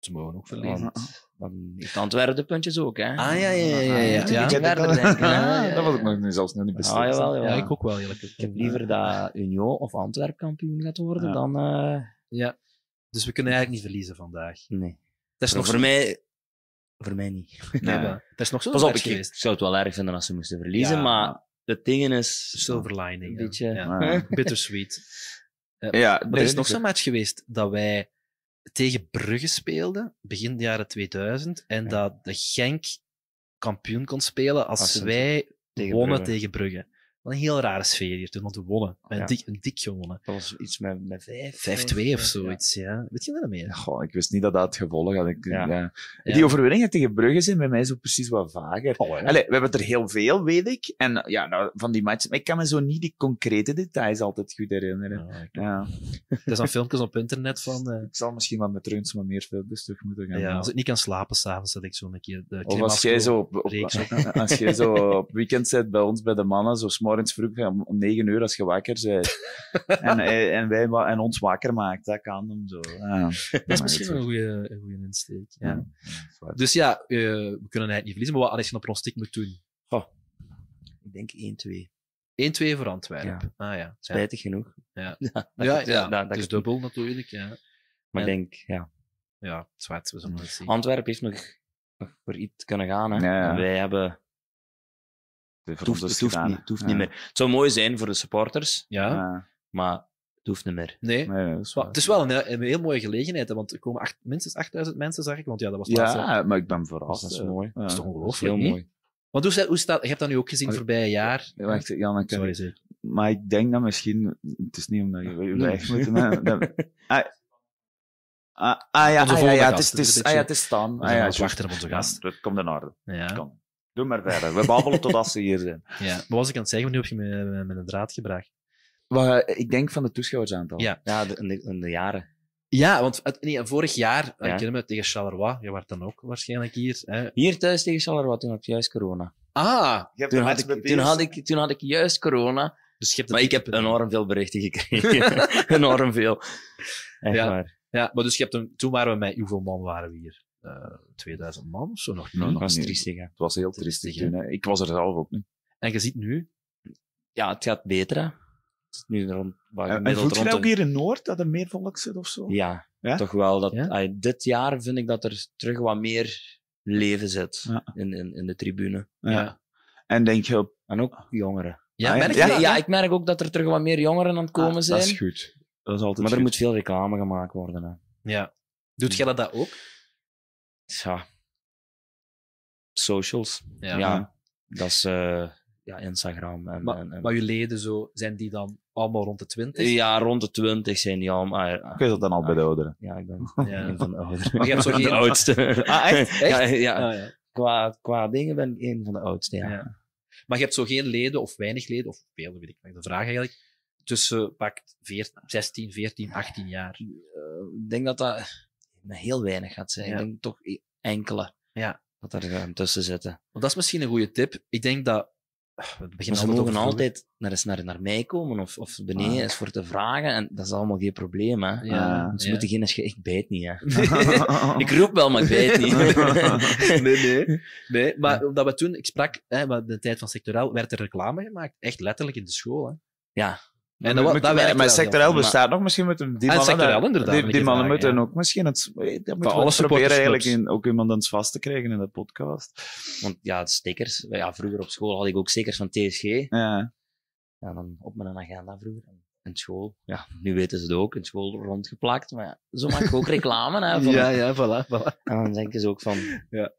Ze mogen ook verliezen. Want, dan heeft Antwerpen de puntjes ook, hè? Ah, ja, ja, ja. ja, ja. Ja, ja. denk ik. Ja, Ja, dat was ik nog niet, zelfs nog niet beslist. Ah, jawel, jawel. ik ook wel, eerlijk Ik heb liever dat Union of Antwerp kampioen gaat worden Ja. dan... eh, Ja. Dus we kunnen eigenlijk niet verliezen vandaag. nee. Het is nog voor, mij, voor mij niet. Nee, Ja. maar Het is nog zo Pas op, ik, ik geweest. zou het wel erg vinden als ze moesten verliezen, Ja. maar het ding is... Silver lining. Een ja. beetje- Ja. Ja. Bittersweet. Ja, Maar er is nog zo'n match geweest dat wij tegen Brugge speelden, begin de jaren 2000, en dat de Genk kampioen kon spelen als, wij tegen wonnen Brugge. tegen Brugge. Wat een heel rare sfeer hier toen, want we wonnen. Een, Ja. dik, een dik gewonnen. 5-2 Dat was iets met, met vijf. 5-2 vijf, of zoiets, ja. Weet je dat meer? Goh, ik wist niet dat dat het gevolg had. Ik, Ja. ja. Ja. Die overwinningen tegen Brugge zijn bij mij zo precies wat vager. Oh, ja. Allee, we hebben er heel veel, weet ik. En ja, nou, van die matches. Maar ik kan me zo niet die concrete details altijd goed herinneren. Ja, Ja. Er zijn filmpjes op internet van... eh, Ik zal misschien wel met Reuns wat meer filmpjes terug moeten gaan. ja, als ik niet kan slapen s'avonds, dat ik zo een keer de Of als jij zo op, op- reeks als jij zo op weekend zit bij ons bij de mannen, zo s'morgens vroeg om, om 9 uur als je wakker bent. en, eh, en, wij, en ons wakker maakt, dat kan hem zo. Ja. Dat is misschien wel een goede, een goede insteek. Ja. Dus ja, eh, we kunnen eigenlijk niet verliezen, maar wat als je een pronostiek moet doen? Ik denk 1-2. 1-2 voor Antwerpen. Ja. Ah ja. Spijtig genoeg. Ja. ja, dat Ja, dat- dat dus dubbel natuurlijk. Ja, Maar ik En- denk, ja. ja zwart, we zullen het zien. Antwerpen heeft nog, nog voor iets kunnen gaan. Hè. Ja, ja. En wij hebben... Het hoeft, het niet, het hoeft Ja. niet meer. Het zou mooi zijn voor de supporters, Ja, maar het hoeft niet meer. nee. Is het is wel een, een heel mooie gelegenheid, want er komen acht, minstens 8000 mensen, zag ik. Want ja, dat was het laatste. Ja, maar ik ben verrast. Dat is mooi. Ja. Dat is toch ongelooflijk, heel mooi. Want hoe, staat- hoe staat... Je hebt dat nu ook gezien voorbij jaar. Ja, wacht, Jan, Sorry, zeg. Maar ik denk dat misschien... Het is niet omdat je weg moet. hè, dat- Ah, ah, ah, ja, ah, ja, volgende ja, het is, het dit is ah, ja, het is Stan. Ah, ja, wachten op onze gast. dat komt in orde. Ja. Doe maar verder. We babbelen totdat ze hier zijn. ja. Maar wat was ik aan het zeggen? Nu heb je me met, een draad gebracht. Wat, eh, ik denk van de toeschouwersaantal. Ja. Ja, de, in, de, in de jaren. Ja, want het- nee, vorig jaar, Ja. ik herinner me tegen Charleroi, je was dan ook waarschijnlijk hier. Hè. Hier thuis tegen Charleroi, toen had ik juist corona. Ah, Je hebt Toen had, ik, toen, had ik, toen had ik juist corona, dus je hebt maar ik heb niet- enorm veel berichten gekregen. enorm veel. Echt Ja. waar. Ja, maar dus je hebt een, toen waren we met, hoeveel man waren we hier? Eh 2000 man of zo nog niet. Dat nog was niet. triestig, hè. Het was heel Triestig, triestig toen. Hè. Ik was er zelf ook niet. En je ziet nu, Ja, het gaat beter, hè. Het is nu rond, waar En, en voelt je ook hier in Noord, dat er meer volk zit of zo? Ja, Ja? toch wel. Dat, Ja? dit jaar vind ik dat er terug wat meer leven zit Ja. in, in, in de tribune. Ja. En denk je, op- En ook jongeren. ja, Ah, ja. merk je Ja, dat? ja, hè? ik merk ook dat er terug wat meer jongeren aan het komen ah, zijn. dat is goed. Dat is altijd maar er goed. moet veel reclame gemaakt worden. Hè. ja. Doet jij dat ook? Ja. Socials. Ja. Ja. Dat is eh, ja, Instagram. En, Maar, en, en- maar je leden zo, zijn die dan allemaal rond de 20? ja, rond de 20 zijn die al. Maar, ah, Ik weet dat dan al bij de ouderen. ja, ik ben Ja. een van de ouderen. Maar je hebt zo de geen- oudste. Ah, echt? Ja, ja. Ah, ja. Qua, qua dingen ben ik een van de oudste, ja. Ja. Maar je hebt zo geen leden, of weinig leden, of veel, weet ik niet. De vraag eigenlijk, tussen pak 14, 16, 14, 18 jaar. Ik denk dat dat maar heel weinig gaat zijn. Ja. Ik denk toch e- enkele Ja. dat er tussen zitten. Want dat is misschien een goede tip. Ik denk dat... We Maar beginnen ze altijd mogen altijd naar, eens naar, naar mij komen of, of beneden Ah. eens voor te vragen. En dat is allemaal geen probleem. Hè. Ja, Dus ze ja. moeten geen... sch- Ik bijt niet, hè. Ik roep wel, maar ik bijt niet. nee, nee. nee maar omdat we toen, ik sprak, hè, de tijd van sectorel, werd er reclame gemaakt. Echt letterlijk in de school. Hè. Ja. En dat, Moet- dat werkte maar sectorel heel bestaat nog misschien met een... Die En mannen, inderdaad, Die, moet die mannen moeten ja. ook misschien... Het, dat eens proberen eigenlijk in, ook iemand eens vast te krijgen in de podcast. Want ja, stickers. Ja, vroeger op school had ik ook stickers van TSG. Ja. Ja, dan op mijn agenda vroeger. In school. Ja, nu weten ze het ook. In school rondgeplakt. Maar ja, zo maak ik ook reclame. Hè, van, Ja, ja, voilà. voilà. En dan denken ze ook van... Ja.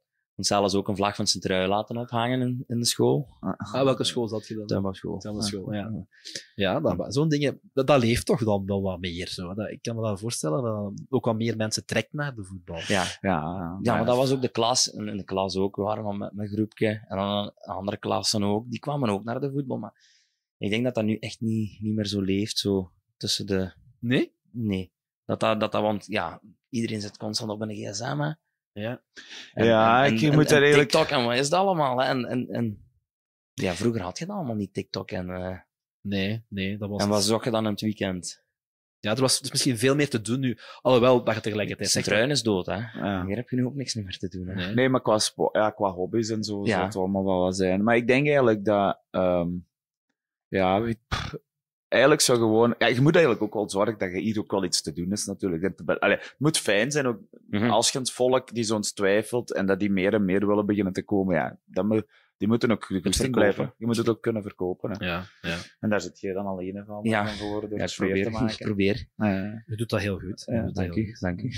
Zelfs ook een vlag van Sint-Trui laten ophangen in, in de school. Ah, welke school zat je dan? Tuinbouwschool. Tuinbouwschool, ja. Ja, dat, zo'n dingen, dat, dat leeft toch dan wel wat meer. Zo. Dat, ik kan me dat voorstellen dat ook wat meer mensen trekt naar de voetbal. Ja. Ja, ja, maar dat was ook de klas. In de klas ook. We waren met mijn groepje. En dan andere klassen ook. Die kwamen ook naar de voetbal. Maar ik denk dat dat nu echt niet, niet meer zo leeft. Zo tussen de... Nee? Nee. Dat dat, dat, dat want ja, iedereen zit constant op een gsm. Ja. Ja, ik moet daar en eigenlijk- TikTok en wat is dat allemaal? Hè? En, en, en ja, vroeger had je dat allemaal niet, TikTok. En, eh, Nee, nee, dat was... en wat zocht je dan in het weekend? Ja, er was dus misschien veel meer te doen nu. Alhoewel, dat je tegelijkertijd Zijn zegt... truin is dood, hè. Ja. Hier heb je nu ook niks meer te doen, hè. Nee. Nee, maar qua, ja, qua hobby's en zo Ja. zou het allemaal wel wat zijn. Maar ik denk eigenlijk dat... ehm, ja, weet- pff, eigenlijk zou gewoon... Ja, je moet eigenlijk ook wel zorgen dat je hier ook wel iets te doen is, natuurlijk. Allee, het moet fijn zijn, ook Mhm. als je het volk die zo'n twijfelt en dat die meer en meer willen beginnen te komen, ja, dan moet, die moeten ook verkopen. blijven. Je moet het ook kunnen verkopen. Hè. Ja, ja. En daar zit je dan alleen van, Ja. van voor, door Ja, ik probeer. te Ik maken. probeer. Ja. Je doet dat heel goed. Je Ja, doet dat Dank heel u, goed. dank u.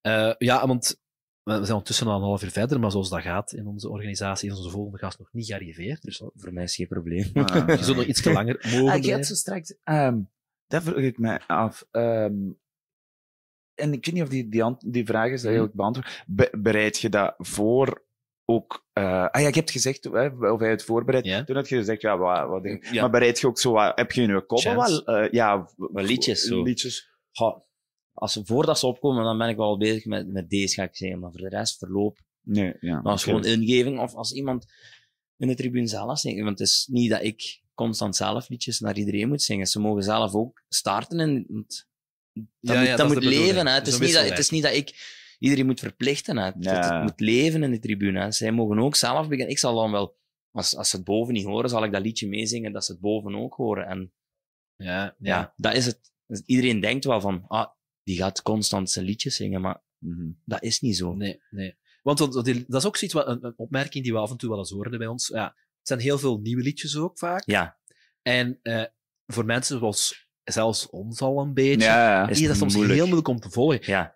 Eh, ja, want we zijn ondertussen al een half uur verder, maar zoals dat gaat in onze organisatie, is onze volgende gast nog niet gearriveerd. Dus Voor mij is geen probleem. Ah. je zult nog iets te langer mogen Ah, je had zo straks... ehm dat vroeg ik mij af. ehm, en ik weet niet of die, die, die vraag is eigenlijk beantwoord. Be- bereid je dat voor ook... eh, ah ja, je hebt gezegd, hè, of hij het voorbereid. Ja. Toen had je gezegd, ja, wat, wat denk- Ja. Maar bereid je ook zo wat... Heb je in je kop wel... eh, ja, Wat liedjes, zo. Liedjes. Als ze, voordat ze opkomen, dan ben ik wel bezig met, met deze, ga ik zeggen. Maar voor de rest, verloop. Nee, ja. Maar als oké. gewoon ingeving, of als iemand in de tribune zelf zingt. Want het is niet dat ik constant zelf liedjes naar iedereen moet zingen. Ze mogen zelf ook starten en... Dat Ja, moet, ja, dat dat is moet de bedoeling. leven. Hè. Het, is niet dat, het is niet dat ik iedereen moet verplichten. Hè. Het, het- Ja. het moet leven in de tribune. Hè. Zij mogen ook zelf beginnen. Ik zal dan wel, als, als ze het boven niet horen, zal ik dat liedje meezingen, dat ze het boven ook horen. En Ja, ja, ja. dat is het. Dus iedereen denkt wel van, ah, die gaat constant zijn liedjes zingen, maar Mhm. dat is niet zo. Nee, nee. Want dat, is ook zoiets, wat, een, een opmerking die we af en toe wel eens horen bij ons. Ja, het zijn heel veel nieuwe liedjes ook vaak. Ja, En eh, voor mensen zoals zelfs ons al een beetje, Ja. Is is dat soms moeilijk. heel moeilijk om te volgen. ja,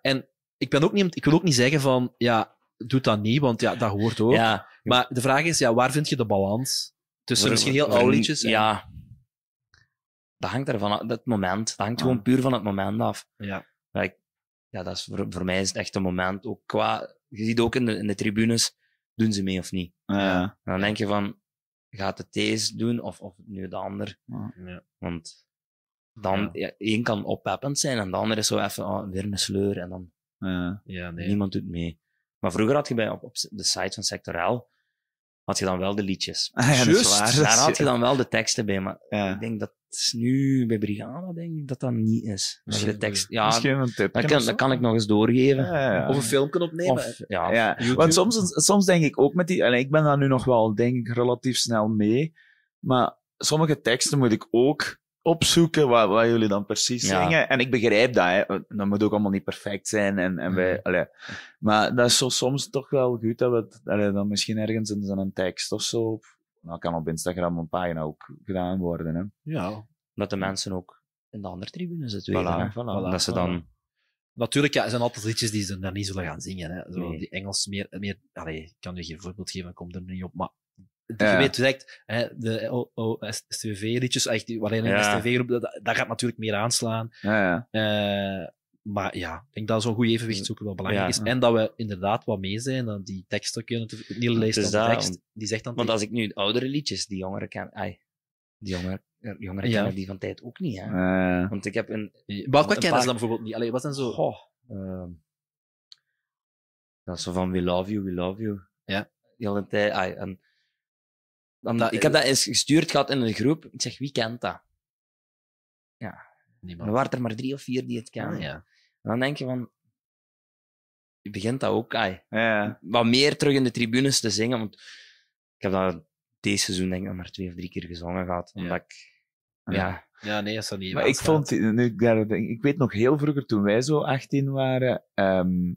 Ik, ben ook niet, ik wil ook niet zeggen van, ja, doe dat niet, want ja, dat hoort ook. ja. Maar de vraag is, ja, waar vind je de balans tussen misschien heel voor- oude liedjes? en- Ja. Dat hangt ervan af, dat moment. Dat hangt Ah. gewoon puur van het moment af. ja. Ja, ik- ja, dat is voor, voor mij is het echt een moment. Ook qua, je ziet ook in de, in de tribunes, doen ze mee of niet? Ja. En dan denk je van, gaat het deze doen of, of nu de ander? Ja. Want dan, Ja. ja, één kan oppeppend zijn en de ander is zo even oh, weer een sleur en dan Ja. Ja, nee. niemand doet mee. Maar vroeger had je bij, op, op de site van Sectorel, had je dan wel de liedjes. Ah, ja, waar. Daar had je dan wel de teksten bij, maar Ja. ik denk dat nu bij Brigada denk ik dat dat niet is. Dat je de tekst, ja, Misschien een tip. dat kan, dat kan ik nog eens doorgeven. Ja, ja. Of een filmpje opnemen. Of, ja, want soms, soms denk ik ook met die... En ik ben daar nu nog wel, denk ik, relatief snel mee. Maar sommige teksten moet ik ook opzoeken wat, wat jullie dan precies Ja. zingen. En ik begrijp dat, hè. Dat moet ook allemaal niet perfect zijn. En, en wij, Mhm. allee. Maar dat is zo soms toch wel goed dat we het, allee, dan misschien ergens in zo'n tekst of zo... of- Nou, kan op Instagram een pagina ook gedaan worden, hè. Ja. dat de mensen ook in de andere tribunes het Voilà, weten. hè. voilà, dat ze voilà. dan... Natuurlijk, ja, er zijn altijd liedjes die ze daar niet zullen gaan zingen. Hè. Zo, Nee. Die Engels meer... meer allee, ik kan je geen voorbeeld geven, ik kom er niet op. Maar Ja. je weet direct, hè, de STV-liedjes, waarin een Ja. STV-groep, dat, dat gaat natuurlijk meer aanslaan. Ja, ja. Eh, maar ja, ik denk dat zo'n goed evenwicht zoeken wel belangrijk Ja. is. En dat we inderdaad wat mee zijn, dat die teksten kunnen. de dat, tekst, die zegt dan... Want als ik nu de oudere liedjes, die jongeren kennen... Ai, die jongeren, jongeren Ja. kennen die van tijd ook niet, hè. Want ik heb een... Een kennen ze paar- dan bijvoorbeeld niet? Allee, wat zijn zo... Goh, ehm, dat is zo van we love you, we love you. Ja. De hele tijd. ai, en, dan, Dat- ik heb dat eens gestuurd gehad in een groep. Ik zeg, wie kent dat? Niemand. Er waren er maar drie of vier die het kennen. Ah, ja. En dan denk je van... Je begint dat ook, ai, Ja. wat meer terug in de tribunes te zingen. Want ik heb dat deze seizoen denk ik nog maar twee of drie keer gezongen gehad. Ja. Omdat ik... Ja. Ja, ja, nee, dat is dat niet. Maar ik vond, nu, ik daar ik weet nog heel vroeger, toen wij zo 18 waren, ehm,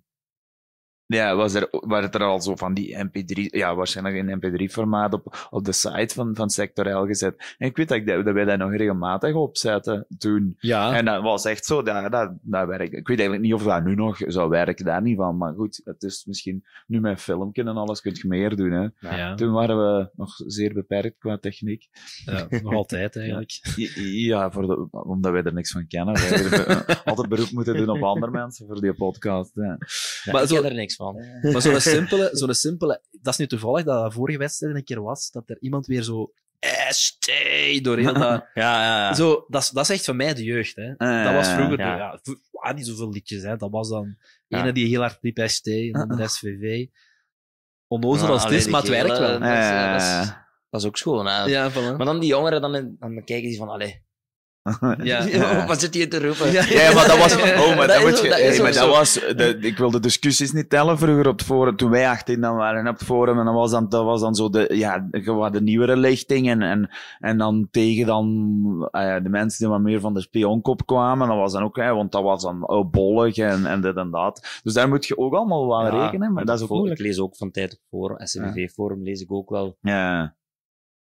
ja, was er, waren er al zo van die MP3, ja, waarschijnlijk in MP3-formaat op, op de site van, van Sector L gezet. En ik weet dat, ik, dat wij dat nog regelmatig opzetten toen. Ja, En dat was echt zo, dat, dat, dat werkt. Ik weet eigenlijk niet of dat nu nog zou werken, daar niet van. Maar goed, het is misschien, nu met filmpje en alles kun je meer doen, hè. ja, Toen waren we nog zeer beperkt qua techniek. ja, nog altijd eigenlijk. Ja, voor de, omdat wij er niks van kennen. Wij hebben altijd beroep moeten doen op andere mensen voor die podcast. Ja. ja, Maar ik zo- er niks van. Maar zo'n simpele, zo'n simpele, dat is nu toevallig dat dat vorige wedstrijd een keer was, dat er iemand weer zo ST doorheen dat, Ja, ja, ja. zo, dat, is, dat is echt van mij de jeugd, hè. Dat was vroeger, ja. ja. ah, niet zoveel liedjes, hè. Dat was dan Ja. ene die heel hard liep ST, en dan de SVV. Onnozel als het allee, is, maar het werkt wel. Dat is, Ja, dat is, dat is ook schoon, hè. Ja, voilà. Maar dan die jongeren, dan, dan kijken die van, allee, Ja. Wat zit hij te roepen? Ja, maar dat was... Oh, maar dat, ook- je, dat hey, maar dat was... De, ik wil de discussies niet tellen vroeger op het forum. Toen wij 18 dan waren op het forum. En dan was dan, dat was dan zo de, ja, gewoon de nieuwere lichting. En, en, en dan tegen dan ah de mensen die wat meer van de spionkop kwamen. Dat was dan ook... Hè, want dat was dan oh, bollig en, en dit en dat. Dus daar moet je ook allemaal wel Ja, rekenen. Maar dat is ook moeilijk. Ik lees ook van tijd op forum, SCBV-forum lees ik ook wel Ja,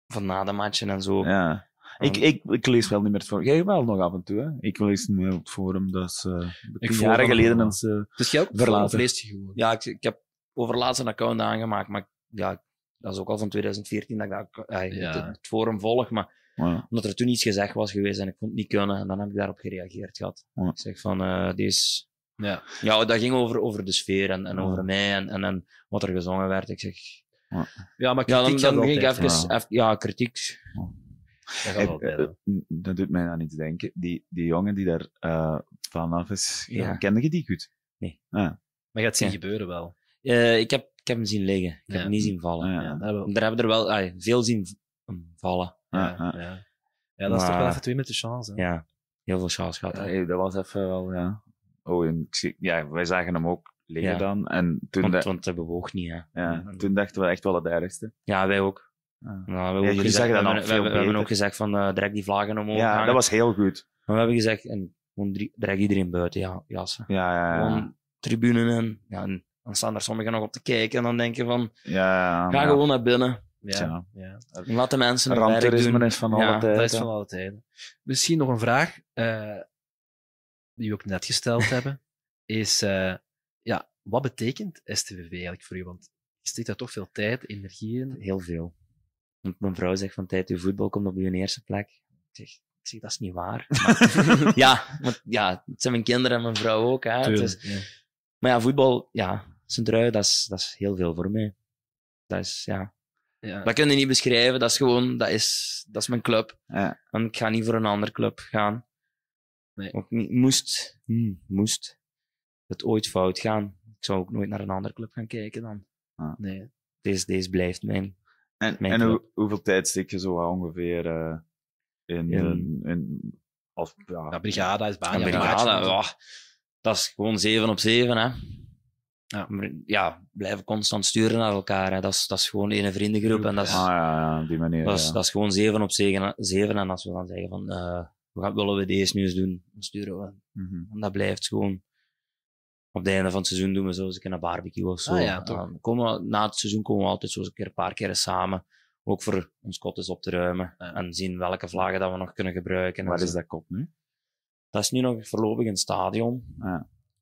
van na de matchen en zo. ja. Ik, ik, ik lees wel niet meer het forum. Jij wel nog af en toe, hè? Ik lees niet meer op het forum. Dat is uh, tien volg jaren geleden. eh, Dus jij ook Verlaten. leest je gewoon? Ja, ik, ik heb over laatst een account aangemaakt, maar ja, dat is ook al van 2014 dat ik dat, eh, Ja. het, het forum volg. Maar ja. omdat er toen iets gezegd was geweest en ik vond het niet kunnen, en dan heb ik daarop gereageerd gehad. Ja. Ik zeg van, eh deze... Ja. Ja, dat ging over, over de sfeer en, en Ja. over mij en, en, en wat er gezongen werd. Ik zeg, Ja, maar ja, dan, dan ging ik altijd, even, ja. even- ja, kritiek. Dat Eh, eh, dat doet mij aan iets denken. Die, die jongen die daar eh, vanaf is, Ja. kende je die goed? Maar je gaat zien Ja. gebeuren wel. Eh, ik, heb, ik heb hem zien liggen. Ik Ja. heb hem niet zien vallen. Ja. Ja, dat wel. Daar hebben er wel ah, veel zien vallen. Ja, Ja, ja. ja, dat is toch Maar- wel even twee met de chance. Hè? Ja, heel veel chance gehad. dat was even wel, ja. Oh, en ik zie, ja, wij zagen hem ook liggen Ja. dan. En toen, Want, da- want hij bewoog niet. Hè. ja, toen dachten we echt wel het ergste. Ja, wij ook. Ja. Nou, we hebben, gezegd, dat we, hebben, we, we hebben ook gezegd van eh direct die vlaggen omhoog Ja, hangen. dat was heel goed. Maar we hebben gezegd, en gewoon drie- direct iedereen buiten ja, jassen. Ja, ja, ja. Gewoon tribune in. Ja, en dan staan er sommigen nog op te kijken en dan denken van, ja, ja, ga gewoon naar binnen. Ja, ja. En laat de mensen Ramptoerisme is van Ja, alle Dat tijden. is van alle tijden. Misschien nog een vraag eh, die we ook net gesteld hebben. Is, eh, ja, wat betekent STVV eigenlijk voor u? Want je steekt daar toch veel tijd, energie in. Heel veel. Want mijn vrouw zegt van tijd, uw voetbal komt op uw eerste plek. Ik zeg, ik zeg dat is niet waar. Maar- ja, want, ja, het zijn mijn kinderen en mijn vrouw ook. Hè. Ja. maar ja, voetbal, ja, zijn trui, dat is, dat is heel veel voor mij. Dat is, ja, Ja. dat kun je niet beschrijven. Dat is gewoon, dat is, dat is mijn club. Ja. En ik ga niet voor een andere club gaan. Nee. Ook niet, moest, hmm, moest het ooit fout gaan. Ik zou ook nooit naar een andere club gaan kijken dan. Nee. Deze, deze blijft mijn. En, en hoe, hoeveel tijd steek je zo ongeveer eh, in, In- in, in als, ja, Ja, Brigada is baan. Ja, Brigade, ja, dat is gewoon 7 op 7. Hè. Ja. Maar Ja, blijven constant sturen naar elkaar. Hè. Dat, is, dat is gewoon een vriendengroep. En dat is, Ah ja, die manier. dat is, ja. dat is gewoon 7 op 7. 7. En als we dan zeggen van, eh, we gaan, willen we deze nu eens doen, dan sturen we. Mhm. En dat blijft gewoon. Op het einde van het seizoen doen we zo eens een keer een barbecue of zo. Ah ja, toch. Dan komen we, na het seizoen komen we altijd zo eens een keer een paar keer samen. Ook voor ons kot eens op te ruimen. Ja. En zien welke vlaggen dat we nog kunnen gebruiken. Waar zo. is dat kop nu? Dat is nu nog voorlopig een stadion. Ah.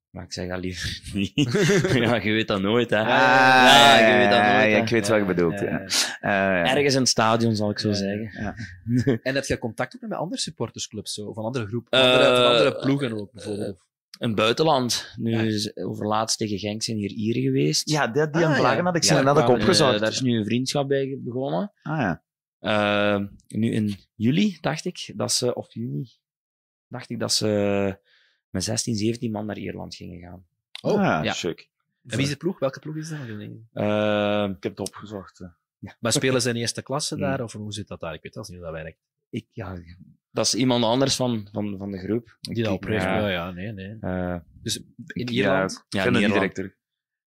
Maar ik zeg dat liever niet. ja, je weet dat nooit, hè. Ah, ja, je weet dat nooit, ja, ik weet wat je bedoelt. Ja. Eh, Ergens in het stadion, zal ik zo Ja, zeggen. ja. En heb je contact ook met andere supportersclubs, zo, van andere groepen, Eh, andere, van andere ploegen ook bijvoorbeeld? Het buitenland. Nu Ja. is overlaatst tegen Genk zijn hier Ieren geweest. Ja, die, die Ah, aan vlaggen ja. had ik Ja, zo daar net ook kwamen, opgezocht. Eh, daar is nu een vriendschap bij begonnen. Ah ja. Eh, nu in juli, dacht ik, dat ze, of juni, dacht ik dat ze met 16, 17 man naar Ierland gingen gaan. Oh, ah, ja, ja. chic. En wie is de ploeg? Welke ploeg is dat? Eh, Ik heb het opgezocht. eh. Maar spelen ze in eerste klasse Nee. daar, of hoe zit dat daar? Ik weet dat niet hoe dat werkt. ik, ja, dat is iemand anders van, van, van de groep. Die dat oprecht. ja. Ja, ja, nee, nee. Eh, Dus in Ja, Ierland, ik Ja, Nederland. direct terug.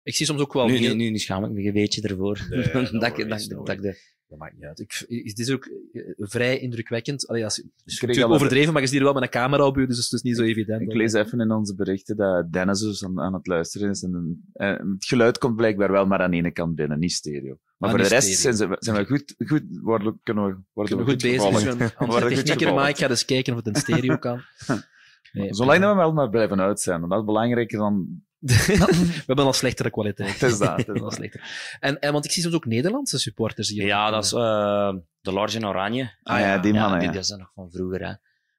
ik zie soms ook wel... nu, nu, nu, nu schaam ik me een beetje ervoor. Nee, dat, ik- dat, dat ik de, Dat maakt niet uit. Ik, het is ook eh, vrij indrukwekkend. Allee, als, het is natuurlijk overdreven, maar je ziet hier wel met een camera op je, dus het is niet zo evident. Ik lees even in onze berichten dat Dennis dus aan, aan het luisteren is. En, eh, het geluid komt blijkbaar wel maar aan de ene kant binnen, niet stereo. Maar voor de rest stereo. zijn, ze, zijn we goed, goed worden, kunnen we, worden Kunnen we goed bezig. gevolgd. Dus we goed technieker, maar ik ga eens kijken of het in stereo kan. Nee, Zolang we wel maar blijven uitzenden. Dat is belangrijker dan... we hebben al slechtere kwaliteit. Het is dat, het is dat. slechter. En, en, want ik zie soms ook Nederlandse supporters hier. ja, dat is eh, de Large in Oranje. Ah ja, die mannen, die, ja. die zijn nog van vroeger. Hè.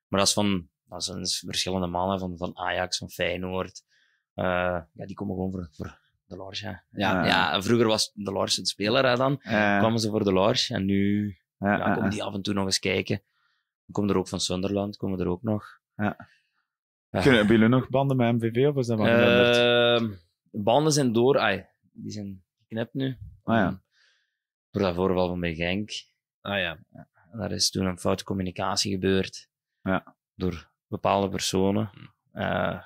Maar dat is van dat zijn verschillende mannen van, van Ajax, van Feyenoord. Eh, ja, die komen gewoon voor, voor de Large. Hè. Ja, Ja. Ja, en vroeger was de Large de speler hè, dan. Kwamen ze voor de Large. En nu ja, ja, komen die af en toe nog eens kijken. Dan komen er ook van Sunderland, komen er ook nog. Ja. Kunnen, hebben jullie nog banden met MVV of is dat veranderd? Ehm, de banden zijn door, ai, die zijn geknipt nu. Ah, ja. Door dat voorval van bij Genk. Ah ja. Daar is toen een foute communicatie gebeurd. Ja. door bepaalde personen. Uh,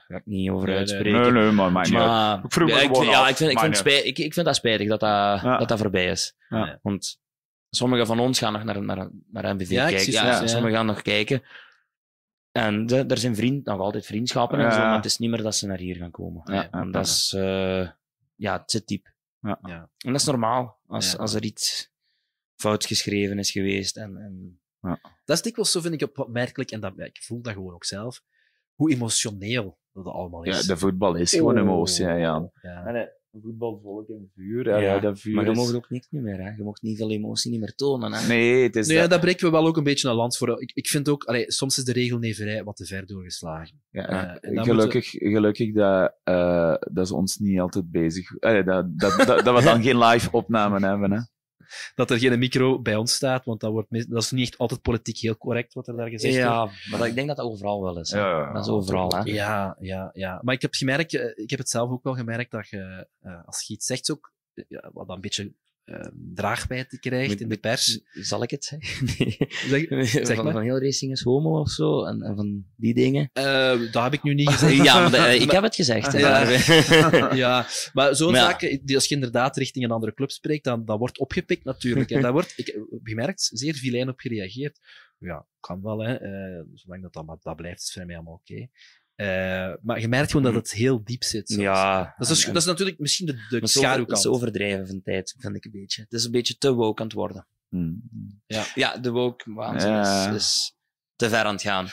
ga ik niet over uitspreken. Nee, nee, maar, maar, maar ik vroeg me ja, ik, gewoon ja, af. ik vind, ik, vind ik, ik vind dat spijtig dat dat, Ja. dat, dat voorbij is. Ja. Want sommigen van ons gaan nog naar, naar, naar ik kijken. zie Ja, het, ja. Sommigen gaan nog kijken. En de- er zijn vriend, nog altijd vriendschappen en Ja. zo, maar het is niet meer dat ze naar hier gaan komen. Ja, En ja, dat is, eh, ja, het zit diep. Ja. Ja. En dat is normaal, als, Ja. als er iets fout geschreven is geweest. En, en Dat is dikwijls zo, vind ik, opmerkelijk, en dat, ja, ik voel dat gewoon ook zelf, hoe emotioneel dat allemaal Ja, is. de voetbal is gewoon Oh. emotie, Jan. Ja. Voetbal, volk en vuur. Ja, ja, dat vuur maar je is- mag ook niks niet meer, hè. Je mag niet veel emotie niet meer tonen, hè. Nee, het is Nee, ja, dat. daar breken we wel ook een beetje een land voor. Ik, ik vind ook, allee, soms is de regelneverij wat te ver doorgeslagen. Ja, Eh, en dan gelukkig, gelukkig dat, eh, dat ze ons niet altijd bezig... Allee, dat, dat, dat, dat we dan geen live opname hebben. Hè. Dat er geen micro bij ons staat, want dat, wordt, mis- dat is niet echt altijd politiek heel correct wat er daar gezegd wordt. Ja, maar dat, ik denk dat dat overal wel is. hè. Ja, dat is overal, hè. Ja, ja, ja. Maar ik heb, gemerkt, eh, ik heb het zelf ook wel gemerkt dat je, eh, als je iets zegt, ook eh, ja, wat dan een beetje eh draagwijdte krijgt in de pers. Zal ik het zeggen? Nee. Zeg, zeg van, maar. van heel racing is homo of zo, en, en van die dingen. Eh, dat heb ik nu niet gezegd. Ja, maar, eh, ik heb het gezegd. Ja. ja, maar zo'n Maar ja. als je inderdaad richting een andere club spreekt, dan dat wordt opgepikt natuurlijk. En daar wordt, ik heb gemerkt, zeer vilijn op gereageerd. Ja, kan wel, hè. zolang dat, maar dat blijft, is voor mij allemaal oké. Eh, maar je merkt gewoon dat het heel diep zit. soms. ja, Dat is, en- dat is natuurlijk misschien de, de zo- Het schaduwkant. is overdrijven van tijd, vind ik een beetje. Het is een beetje te woke aan het worden. Hmm. Ja, de woke waanzin Ja. is, is te ver aan het gaan.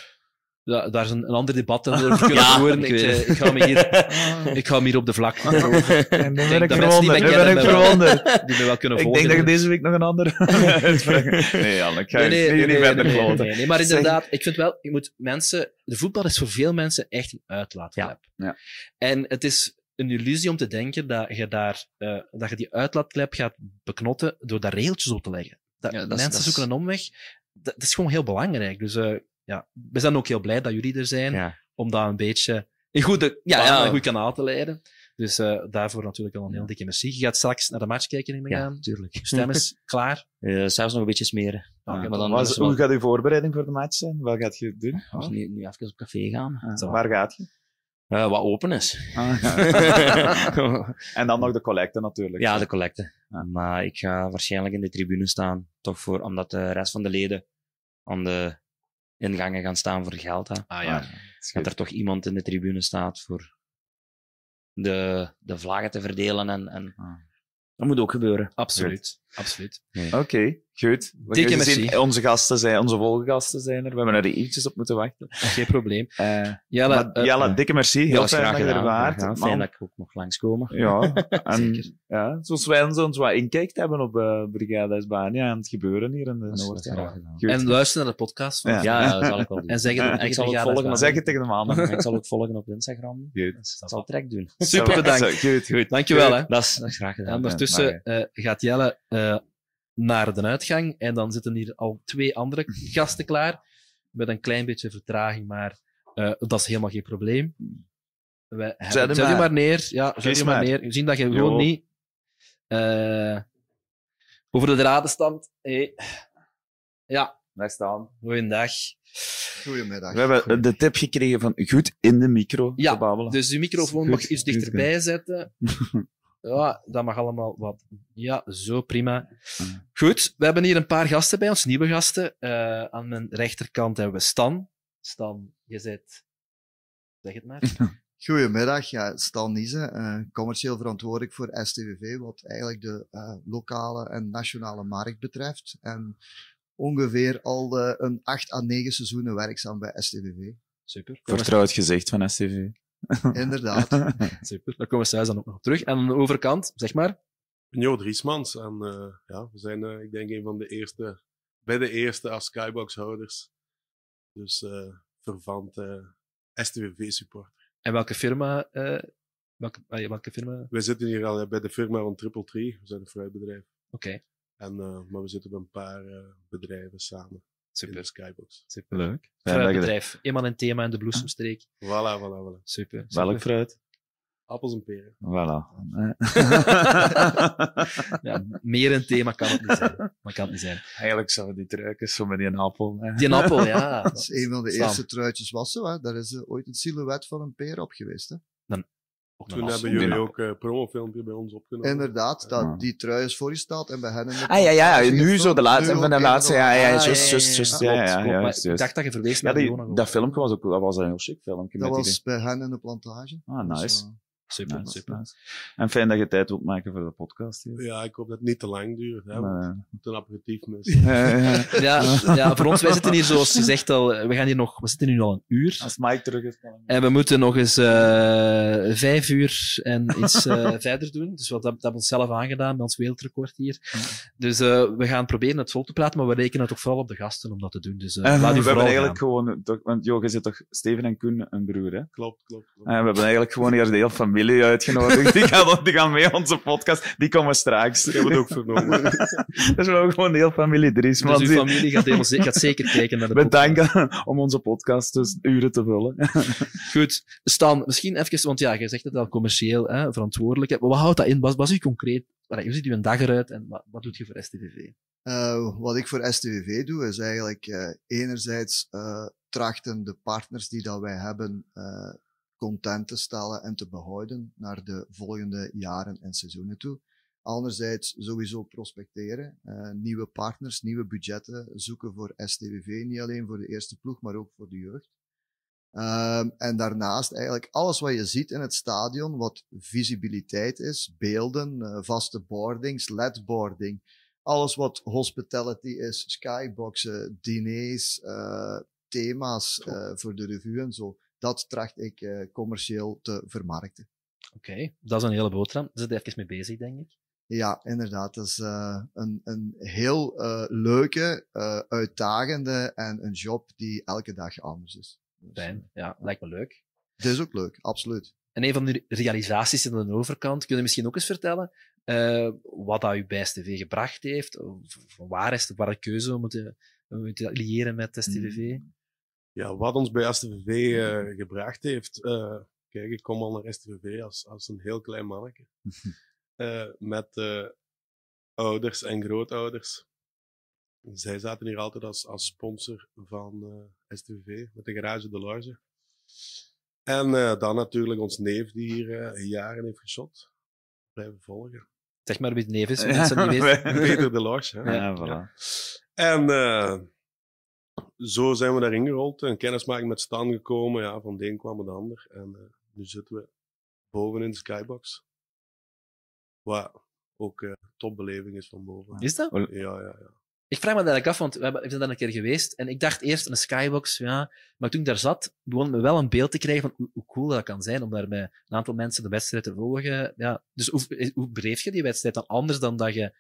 Ja, daar is een, een ander debat over kunnen Ja, voeren. ik Ik, weet eh, ik, ga me hier, ik ga me hier op de vlak. En dan ben ik die ben ik verwonderd. Die me wel kunnen Ik volgen. denk dat je deze week nog een andere uitspraak... Nee, Jan, ik ga Nee, nee, niet nee, verder nee, nee, kloten. nee, nee, maar inderdaad, ik vind wel, je moet mensen, de voetbal is voor veel mensen echt een uitlaatklep. Ja, ja. En het is een illusie om te denken dat je, daar, eh, dat je die uitlaatklep gaat beknotten door daar regeltjes op te leggen. Dat, Ja, dat is- mensen is- zoeken een omweg. Dat, dat is gewoon heel belangrijk. Dus eh, ja, we zijn ook heel blij dat jullie er zijn, Ja. om dat een beetje in goede, Ja, een goed kanaal te leiden. Dus eh, daarvoor natuurlijk al een heel dikke merci. Je gaat straks naar de match kijken, neem ik Ja, tuurlijk. Je stem is klaar. Eh, zelfs nog een beetje smeren. Maar dan is hoe wel- gaat uw voorbereiding voor de match zijn? Wat gaat je doen? Dus nu, nu even op café gaan. Ah. Waar gaat je? Eh, wat open is. Ah, ja. en dan nog de collecte natuurlijk. ja, de collecte. Ja. Maar ik ga waarschijnlijk in de tribune staan. Toch voor, omdat de rest van de leden aan de ingangen gaan staan voor geld. Hè. Ah ja. Dat er toch iemand in de tribune staat voor de, de vlaggen te verdelen. En, en Ah. dat moet ook gebeuren. Absoluut. Absoluut. Oké, goed. Dikke merci. Onze gasten zijn, onze volgasten zijn er. We hebben er eventjes op moeten wachten. Geen probleem. Eh Jelle, maar, eh, dikke merci. Heel fijn graag dat je er fijn dat ik ook nog langskomen. Ja, en Zeker. ja, zoals wij ons ons wat inkijkt hebben op uh, Brigade Hispania en het gebeuren hier in de Noord. en luister naar de podcast. van- Ja. Dat zal ik wel doen. En zeg het Ja, ook ik tegen zal volgen. Zeg het tegen de mannen. ik zal ook volgen op Instagram. Goed. Dus dat zal trek doen. Super bedankt. Goed, goed. Dankjewel. Hè. Dat is, graag gedaan. En ondertussen eh, gaat Jelle eh, naar de uitgang. En dan zitten hier al twee andere gasten klaar. Met een klein beetje vertraging, maar eh, dat is helemaal geen probleem. Wij hebben- Zet je maar. maar neer. Ja, zet je maar maar. neer. We zien dat je Jo. gewoon niet eh, over de draden stamt. Hey. Ja, Daar staan. goeiedag. Goedemiddag. We hebben de tip gekregen van goed in de micro Ja, te babbelen. Dus uw microfoon Goed, mag iets dichterbij zetten. Ja, dat mag allemaal wat. Ja, zo prima. Goed, we hebben hier een paar gasten bij ons, nieuwe gasten. Eh, aan mijn rechterkant hebben we Stan. Stan, je zit. Zeg het maar. Goedemiddag, ja, Stan Niese, eh, commercieel verantwoordelijk voor STVV, wat eigenlijk de eh, lokale en nationale markt betreft. En ongeveer al een acht à negen seizoenen werkzaam bij STVV. Super. Vertrouwd gezicht van STV. Inderdaad. we- Super. Daar komen we straks dan ook nog op terug. En aan de overkant, zeg maar. Jo Driesmans. En eh, ja, we zijn, eh, ik denk, een van de eerste, bij de eerste als Skybox-houders. Dus eh vervant eh STWV-supporter. En welke firma. eh, welke, ah, welke firma? Oké. We zitten hier al bij de firma van Triple Tree. We zijn een fruitbedrijf. En, eh, maar we zitten bij een paar eh, bedrijven samen Super. Skybox. Super. Leuk. Fruitbedrijf. Eenmaal een thema in de bloesemstreek. Voilà, voilà, voilà. Super. Welk fruit? Appels en peren. Voilà. ja, meer een thema kan het niet zijn. Maar kan het niet zijn. Eigenlijk zou die truiken zo met die appel. Hè. Die appel, ja. Dat is een van de eerste truitjes was zo. Hè. Daar is eh, ooit een silhouet van een peer op geweest. Hè. Toen hebben jullie Ja. ook een promofilmpje bij ons opgenomen. Inderdaad, dat, Ja. die trui is voorgesteld en bij hen in de Ah ja, ja, plantage nu zo de laatste, van de laatste, ja, ja, juist, ja, juist, ja, juist, ja, ja, ja, Ik dacht dat je verwees Ja, naar dat filmpje was ook, dat was een heel chic filmpje. Dat met die- was bij hen in de plantage. Ah, Dus, nice. Super, Nice, super. nice. En fijn dat je tijd wilt maken voor de podcast. hier. Ja, ik hoop dat het niet te lang duurt. Hè, want Maar, het een aperitief mis. Ja, ja, voor ons, wij zitten hier zoals gezegd al, eh, we gaan hier nog, we zitten nu al een uur. als Mike terug is, dan... En we moeten nog eens eh, vijf uur en iets eh, verder doen. Dus wat, dat, dat hebben we onszelf aangedaan met ons wereldrecord hier. Dus eh, we gaan proberen het vol te praten, maar we rekenen toch vooral op de gasten om dat te doen. Dus laat we hebben eigenlijk gaan. gewoon, toch- want Jo, je zit toch Steven en Koen een broer, hè? Klopt, klopt. klopt. En we hebben eigenlijk gewoon hier de hele familie uitgenodigd. Die gaan, die gaan mee aan onze podcast. Die komen straks. Ik heb het ook vernomen. Dat is wel gewoon de hele familie Dries. Dus man. uw Die- familie gaat, heel ze- gaat zeker kijken naar de podcast. Bedankt om onze podcast dus uren te vullen. Goed, Stan, misschien even, want ja, je zegt het al commercieel hè, verantwoordelijk. Maar wat houdt dat in? Wat was u concreet? Hoe ziet uw dag eruit en wat, wat doet je voor STVV? Eh, wat ik voor STVV doe, is eigenlijk eh, enerzijds eh, trachten de partners die dat wij hebben eh, content te stellen en te behouden naar de volgende jaren en seizoenen toe. Anderzijds sowieso prospecteren, eh, nieuwe partners, nieuwe budgetten zoeken voor STVV, niet alleen voor de eerste ploeg, maar ook voor de jeugd. Ehm, en daarnaast eigenlijk alles wat je ziet in het stadion, wat visibiliteit is, beelden, eh, vaste boardings, LED-boarding, alles wat hospitality is, skyboxen, diners, eh, thema's voor de revue en zo, dat tracht ik eh, commercieel te vermarkten. Oké, dat is een hele boterham. Daar zit je even mee bezig, denk ik. Ja, inderdaad. Dat is eh, een, een heel eh, leuke, uitdagende en een job die elke dag anders is. Dus, Fijn. Ja, lijkt me leuk. Het is ook leuk, absoluut. En een van de realisaties aan de overkant, kun je misschien ook eens vertellen wat dat u bij STV gebracht heeft? Of waar is de, waar de keuze om te- om het te liëren met STVV? Ja, wat ons bij STVV eh, gebracht heeft. eh, kijk, ik kom al naar STVV als, als een heel klein manneke. Eh, met ouders en grootouders. Zij zaten hier altijd als, als sponsor van eh, STVV, met de garage De Large. En dan natuurlijk ons neef die hier jaren heeft geschot. Blijven volgen. Zeg maar wie het neef is, mensen die weten. Peter De Large. Hè? Ja, voilà. En eh, zo zijn we daarin gerold. Een kennismaking met Stan gekomen. Ja, van de een kwam het ander. En eh, nu zitten we boven in de skybox. Wat ook eh topbeleving is van boven. Is dat? Ja, ja, ja. Ik vraag me dat eigenlijk af, want we hebben- we zijn daar een keer geweest en ik dacht eerst een skybox, ja. Maar toen ik daar zat, begon me wel een beeld te krijgen van hoe, hoe cool dat kan zijn om daar met een aantal mensen de wedstrijd te volgen. Ja, dus hoe, hoe beleef je die wedstrijd dan anders dan dat je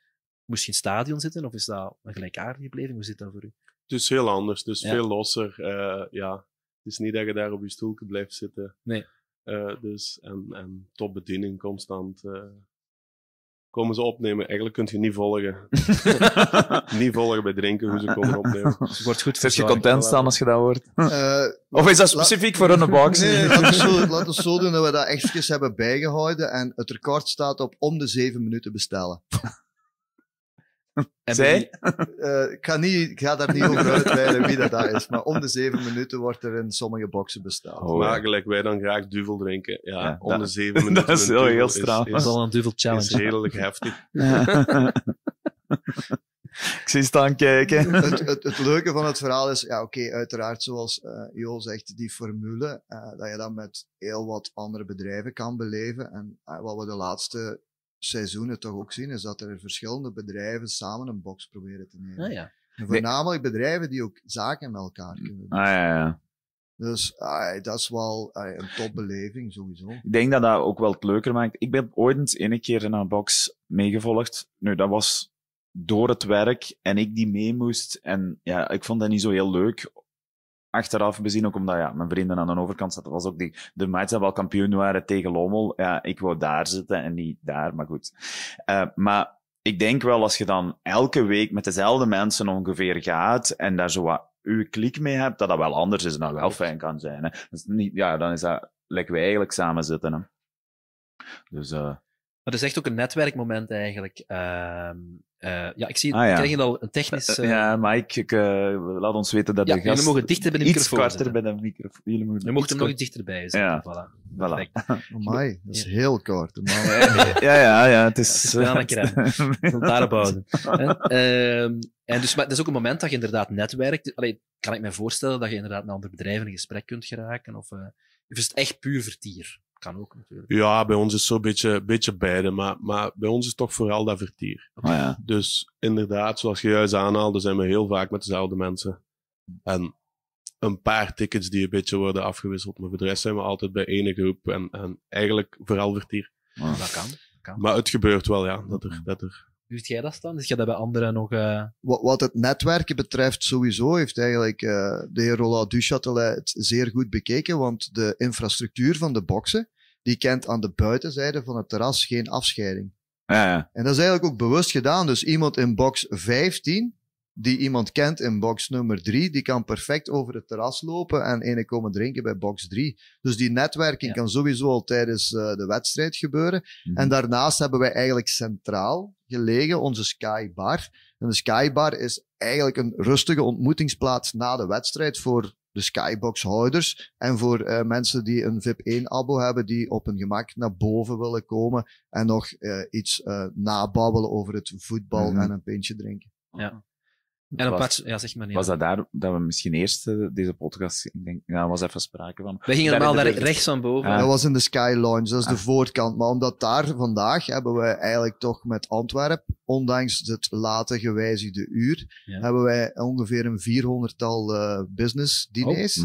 moest in het stadion zitten? Of is dat een gelijkaardige beleving? Hoe zit dat voor u? Het is heel anders. Dus Ja. veel losser. eh, ja. Het is niet dat je daar op je stoeltje blijft zitten. Nee. Eh, dus, en, en topbediening constant. eh, komen ze opnemen. Eigenlijk kun je niet volgen. niet volgen bij drinken hoe ze komen opnemen. Het wordt goed Zet je content staan als je dat hoort? Eh, Of is dat specifiek voor een box? Nee, nee, laten we zo, laten we zo doen dat we dat echt hebben bijgehouden en het record staat op om de zeven minuten bestellen. En Zij? die- Eh, ik, ga niet, ik ga daar niet over uitweiden wie dat, dat is, maar om de zeven minuten wordt er in sommige boxen besteld. Oh, maar ja. gelijk wij dan graag duvel drinken. Ja, Ja, om dat- de zeven minuten. dat is heel straf. Dat is wel een duvel challenge. is redelijk heftig. Ik zie staan kijken. het, het, het leuke van het verhaal is, ja, oké, uiteraard, zoals eh Jo zegt, die formule, eh, dat je dat met heel wat andere bedrijven kan beleven. En wat we de laatste seizoenen toch ook zien, is dat er verschillende bedrijven samen een box proberen te nemen. Ah, ja. En voornamelijk bedrijven die ook zaken met elkaar kunnen doen. Ah, ja, ja. Dus ah, dat is wel ah, een topbeleving, sowieso. Ik denk dat dat ook wel het leuker maakt. Ik ben ooit eens ene keer in een box meegevolgd. Nu, dat was door het werk en ik die mee moest. En ja, ik vond dat niet zo heel leuk. Achteraf bezien ook omdat ja, mijn vrienden aan de overkant zaten. was ook die, de match dat wel kampioen waren tegen Lommel. Ja, ik wou daar zitten en niet daar, maar goed. Eh, maar ik denk wel als je dan elke week met dezelfde mensen ongeveer gaat en daar zo wat uw klik mee hebt, dat dat wel anders is en dat wel fijn kan zijn. Hè. Dus niet, ja, dan is dat lekker wij eigenlijk samen zitten. Hè. Dus, uh, maar het is echt ook een netwerkmoment eigenlijk. Uh, uh, ja, ik zie, ah, ja. krijg je al een technisch... Uh... Ja, Mike, ik, laat ons weten dat ja, de gast... jullie mogen dichter bij de iets microfoon kwarter bij de microfoon. Jullie moeten je mocht hem nog iets dichterbij zetten. Ja. Voilà. voilà. Amai, dat is heel kort. ja, ja, ja, het is... Het is wel een crème. Daarop houden. Ehm, en dus, maar het is ook een moment dat je inderdaad netwerkt. Allee, kan ik me voorstellen dat je inderdaad met andere bedrijven in gesprek kunt geraken? Of, uh, of is het echt puur vertier? Kan ook natuurlijk. Ja, bij ons is het zo'n beetje, beetje beide. Maar, maar bij ons is het toch vooral dat vertier. Oh, ja. Dus inderdaad, zoals je juist aanhaalde, zijn we heel vaak met dezelfde mensen. En een paar tickets die een beetje worden afgewisseld. Maar voor de rest zijn we altijd bij ene groep. En, en eigenlijk vooral vertier. Oh. Dat, kan, dat kan. Maar het gebeurt wel, ja. Dat er, dat er hoe ziet jij dat dan? Is jij dat bij anderen nog... Uh... Wat, wat, het netwerken betreft, sowieso heeft eigenlijk uh, de heer Roland Duchatelet het zeer goed bekeken, want de infrastructuur van de boxen, die kent aan de buitenzijde van het terras geen afscheiding. Ja, ja. En dat is eigenlijk ook bewust gedaan. Dus iemand in box 15, die iemand kent in box nummer 3, die kan perfect over het terras lopen en ene komen drinken bij box 3. Dus die netwerking ja. kan sowieso al tijdens uh, de wedstrijd gebeuren. Mm Mhm. En daarnaast hebben wij eigenlijk centraal gelegen onze Sky Bar. En de Sky Bar is eigenlijk een rustige ontmoetingsplaats na de wedstrijd voor de Skybox-houders en voor uh, mensen die een VIP-1-abo hebben, die op een gemak naar boven willen komen en nog uh, iets uh, nababbelen over het voetbal Mhm. en een pintje drinken. Ja. En een Was- patch, ja, zeg maar niet. Was dat daar dat we misschien eerst eh, deze podcast, ik denk, ja, er was even sprake van. Wij gingen normaal daar rechts aan boven. Ah. Dat was in de Sky Lounge, dat is de Ah. voorkant. Maar omdat daar vandaag hebben wij eigenlijk toch met Antwerpen, ondanks het late gewijzigde uur, Ja. hebben wij ongeveer een 400-tal eh business diners. Oh,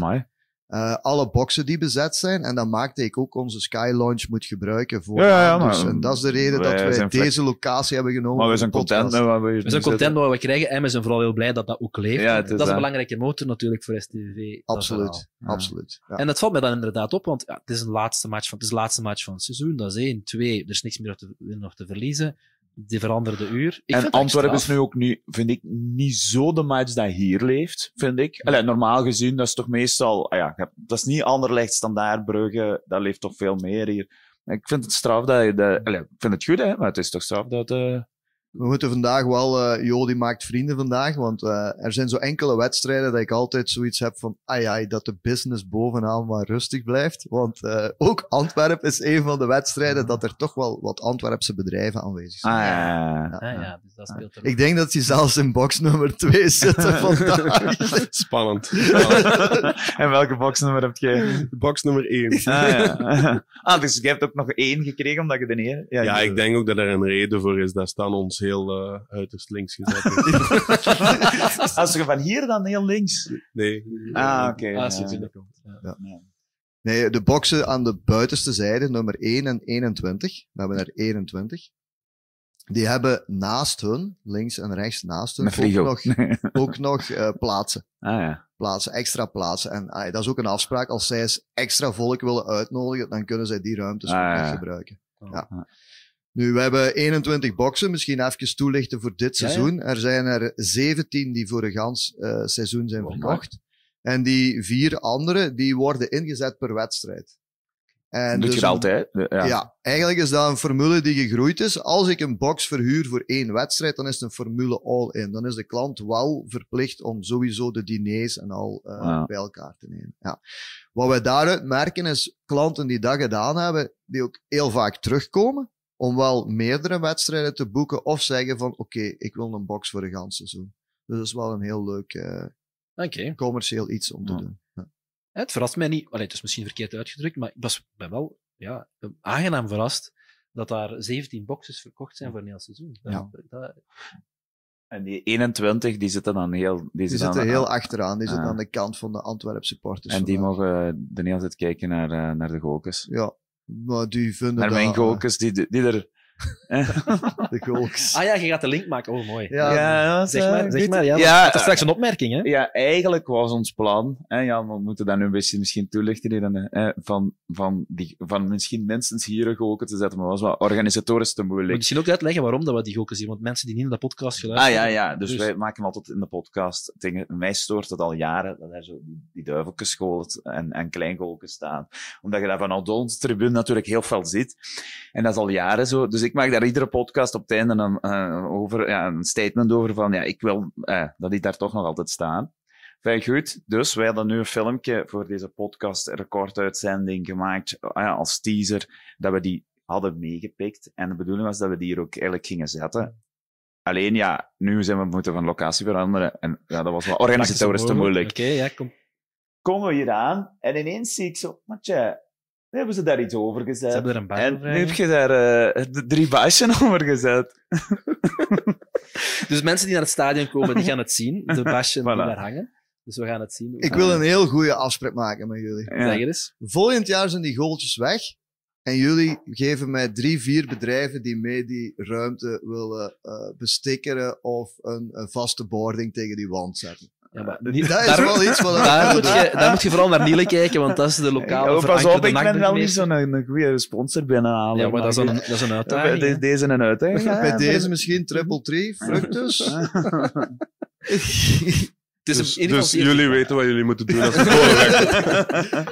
Eh, alle boxen die bezet zijn. En dat maakt dat ik ook onze Sky Lounge moet gebruiken voor. Ja, ja, ja, maar en dat is de reden wij dat wij deze locatie hebben genomen. Maar we zijn content met wat we hier We zijn content met wat we krijgen en we zijn vooral heel blij dat dat ook leeft. Ja, het is dat is een belangrijke motor natuurlijk voor STV. Absoluut, Ja. absoluut. Ja. En dat valt mij dan inderdaad op, want ja, het, is een laatste match van, het is de laatste match van het seizoen. Dat is één. Twee, er is niks meer te, nog te verliezen. Die veranderde uur. Ik en dat Antwerpen is nu ook nu, vind ik, niet zo de match dat hier leeft, vind ik. Allee, normaal gezien, dat is toch meestal, ah ja, dat is niet Anderlecht, Standaard, Brugge, dat leeft toch veel meer hier. Ik vind het straf dat je, de, allee, ik vind het goed, hè, maar het is toch straf dat, eh We moeten vandaag wel, eh Jody maakt vrienden vandaag, want eh, er zijn zo enkele wedstrijden dat ik altijd zoiets heb van, ai ai, dat de business bovenaan maar rustig blijft. Want eh, ook Antwerpen is een van de wedstrijden dat er toch wel wat Antwerpse bedrijven aanwezig zijn. ah, ja. Ah, ja, dus dat speelt er Ik denk dat die zelfs in box nummer 2 zitten vandaag. Spannend. en welke boxnummer heb je? Box nummer 1. Ah, ja. ah, dus je hebt ook nog één gekregen, omdat je de neer... Ja, ik denk ook dat er een reden voor is. Dat Stan ons heel eh, uiterst links gezet. Als je van hier dan heel links... Nee. Ah, oké. Ah, als je binnenkomt. Nee, de boxen aan de buitenste zijde, nummer 1 en 21, we hebben er 21, die hebben naast hun, links en rechts naast hun, ook nog, ook nog eh, plaatsen. ah, ja. plaatsen, extra plaatsen. En ah, dat is ook een afspraak. Als zij eens extra volk willen uitnodigen, dan kunnen zij die ruimtes Ah, ook ja. nog gebruiken. Oh. Ja. Nu, we hebben 21 boxen. Misschien even toelichten voor dit Ja, ja. seizoen. Er zijn er 17 die voor een gans eh, seizoen zijn verkocht. En die vier andere, die worden ingezet per wedstrijd. En Doe dus je dat altijd? Ja. ja. eigenlijk is dat een formule die gegroeid is. Als ik een box verhuur voor één wedstrijd, dan is het een formule all-in. Dan is de klant wel verplicht om sowieso de diners en al eh, Ja. bij elkaar te nemen. Ja. Wat we daaruit merken is klanten die dat gedaan hebben, die ook heel vaak terugkomen om wel meerdere wedstrijden te boeken of zeggen van oké, ik wil een box voor een gans seizoen. Dus dat is wel een heel leuk eh, Oké. commercieel iets om te Ja. doen. Ja. Het verrast mij niet. Allee, het is misschien verkeerd uitgedrukt, maar ik was, ben wel ja, aangenaam verrast dat daar 17 boxes verkocht zijn voor een heel seizoen. Dat, Ja. dat- En die 21, die zitten dan heel... Die, Die zitten heel achteraan, die zitten Ah. aan de kant van de Antwerp supporters. En die vandaag. mogen de hele tijd kijken naar, eh, naar de gokers. Ja, maar die vinden Naar dat... mijn gokers, die, die er de golks. Ah ja, je gaat de link maken. Oh, mooi. Ja, Ja, dat is, Zeg eh, maar, zeg maar. Ja, Ja, dat is straks een opmerking, hè? Ja, eigenlijk was ons plan, hè, ja, we moeten dat nu een beetje misschien toelichten hier, hè, van, van, die, van misschien minstens hier een goken te zetten, maar was wat organisatorisch te Moet moeilijk. misschien ook uitleggen waarom dat we die gokken zien, want mensen die niet in de podcast Ah geluisterd ja, hebben- ja, dus, Dus- wij maken altijd in de podcast dingen. Mij stoort het al jaren dat er zo die, die duivelkenschool en, en kleingolken staan. Omdat je dat van Aldons tribune natuurlijk heel veel ziet. En dat is al jaren zo. Dus ik maak daar iedere podcast op het einde een, eh, over, ja, een statement over van, ja, ik wil eh, dat die daar toch nog altijd staan. Fijn goed, dus wij hadden nu een filmpje voor deze podcast recorduitzending gemaakt ja, als teaser, dat we die hadden meegepikt. En de bedoeling was dat we die hier ook eigenlijk gingen zetten. Alleen ja, nu zijn we moeten van locatie veranderen. En ja, dat was wel organisatorisch te moeilijk. Oké, ja, kom. Komen we hier aan en ineens zie ik zo, matje, hebben ze daar iets over gezet. Ze hebben er een en over nu heb je daar eh, de drie baasjes over gezet. Dus mensen die naar het stadion komen, die gaan het zien. De basje die daar hangen. Dus we gaan het zien. Ik wil een heel goede afspraak maken met jullie. Ja. Zeg eens. Volgend jaar zijn die goaltjes weg. En jullie geven mij drie, vier bedrijven die mee die ruimte willen eh bestikkeren of een, een vaste boarding tegen die wand zetten. Ja, maar Dat is daar, wel iets daar, moet je, daar moet je vooral naar Niele kijken, want dat is de lokale Oh, pas op, ik ben wel niet zo'n een goede sponsor binnenhalen. Ja, maar dat is een, dat is een uitdaging. Hè. Deze een uitdaging. ja, Bij deze misschien triple tree, fructus. Dus, dus jullie weten wat jullie moeten doen als het weg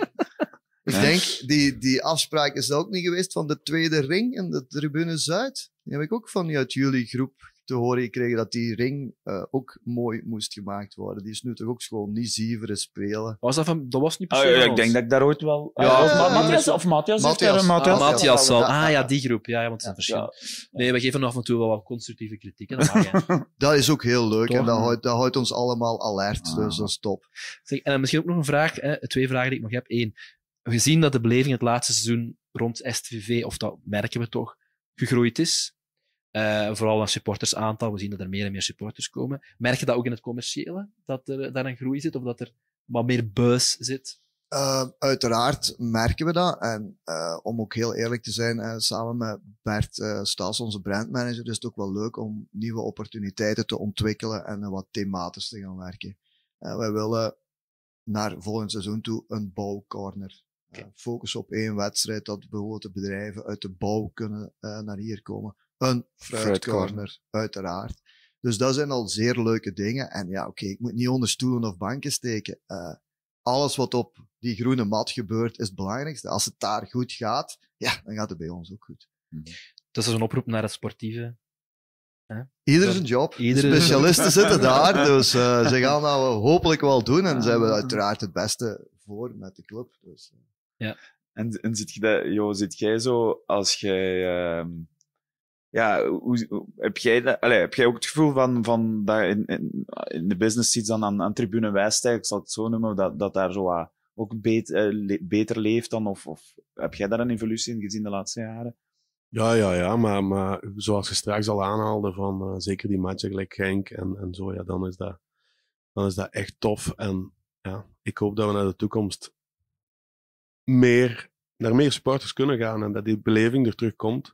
Ik denk, die, die afspraak is ook niet geweest van de tweede ring in de tribune Zuid. Die heb ik ook van uit jullie groep te horen gekregen dat die ring eh, ook mooi moest gemaakt worden. Die is nu toch ook gewoon niet zieveren spelen. Was dat, van, dat was niet per Ah, ja, ik denk dat ik daar ooit wel... Ja, Ah, ja, of Ma- ja, Matthias, of Matthias. heeft Matthias. Matthias. Ah, Matthias zal. Ja, Ah die groep. Ja, ja, want het is een Ja. verschil. Nee, we geven af en toe wel wat constructieve kritiek. Dat mag. Dat is ook heel leuk Toch? en dat houdt, dat houdt ons allemaal alert. Ah. Dus dat is top. Zeg, en dan misschien ook nog een vraag. Hè, twee vragen die ik nog heb. Eén. Gezien dat de beleving het laatste seizoen rond STVV, of dat merken we toch, gegroeid is. Eh, vooral aan supportersaantal. We zien dat er meer en meer supporters komen. Merk je dat ook in het commerciële? Dat er daar een groei zit? Of dat er wat meer buzz zit? Eh, uiteraard merken we dat. En eh, om ook heel eerlijk te zijn, eh, samen met Bert uh, Stas, onze brandmanager, is het ook wel leuk om nieuwe opportuniteiten te ontwikkelen en eh, wat thematisch te gaan werken. Eh, wij willen naar volgend seizoen toe een bouwcorner. Eh, focus op één wedstrijd dat bijvoorbeeld de bedrijven uit de bouw kunnen eh, naar hier komen. Een fruitcorner, uiteraard. Dus dat zijn al zeer leuke dingen. En ja, oké, ik moet niet onder stoelen of banken steken. Eh, alles wat op die groene mat gebeurt, is het belangrijkste. Als het daar goed gaat, ja, dan gaat het bij ons ook goed. Dat is een oproep naar het sportieve. Ieder Ja, zijn job. ieder- Specialisten zitten daar, dus eh, ze gaan dat hopelijk wel doen. En ze hebben uiteraard het beste voor met de club. Dus, eh. En, en zit, je dat, joh, zit jij zo als jij. ehm, ja, hoe, heb, jij dat, allee, heb jij ook het gevoel van, van dat in, in, in de business iets dan aan, aan tribune wijstijg, ik zal het zo noemen, dat, dat daar zo wat ook beet, eh, le- beter leeft dan? Of, of heb jij daar een evolutie in gezien de laatste jaren? Ja, ja, ja, maar, maar zoals je straks al aanhaalde, van eh, zeker die matchen gelijk Genk en, en zo, ja, dan is, dat, dan is dat echt tof. En ja, ik hoop dat we naar de toekomst meer, naar meer supporters kunnen gaan en dat die beleving er terugkomt.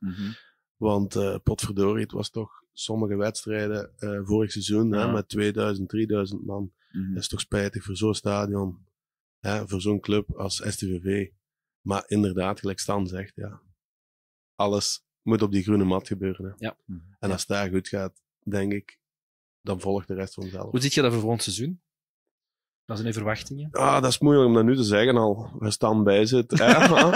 Want eh potverdorie, het was toch sommige wedstrijden eh, vorig seizoen Ja. hè, met 2000, 3000 man. Mhm. Dat is toch spijtig voor zo'n stadion, hè, voor zo'n club als STVV. Maar inderdaad, gelijk Stan zegt, ja, alles moet op die groene mat gebeuren. Hè. Ja. En als het daar goed gaat, denk ik, dan volgt de rest vanzelf. Hoe ziet je dat voor volgend seizoen? Wat zijn verwachtingen? Ah, dat is moeilijk om dat nu te zeggen al, waar Stan bij hè.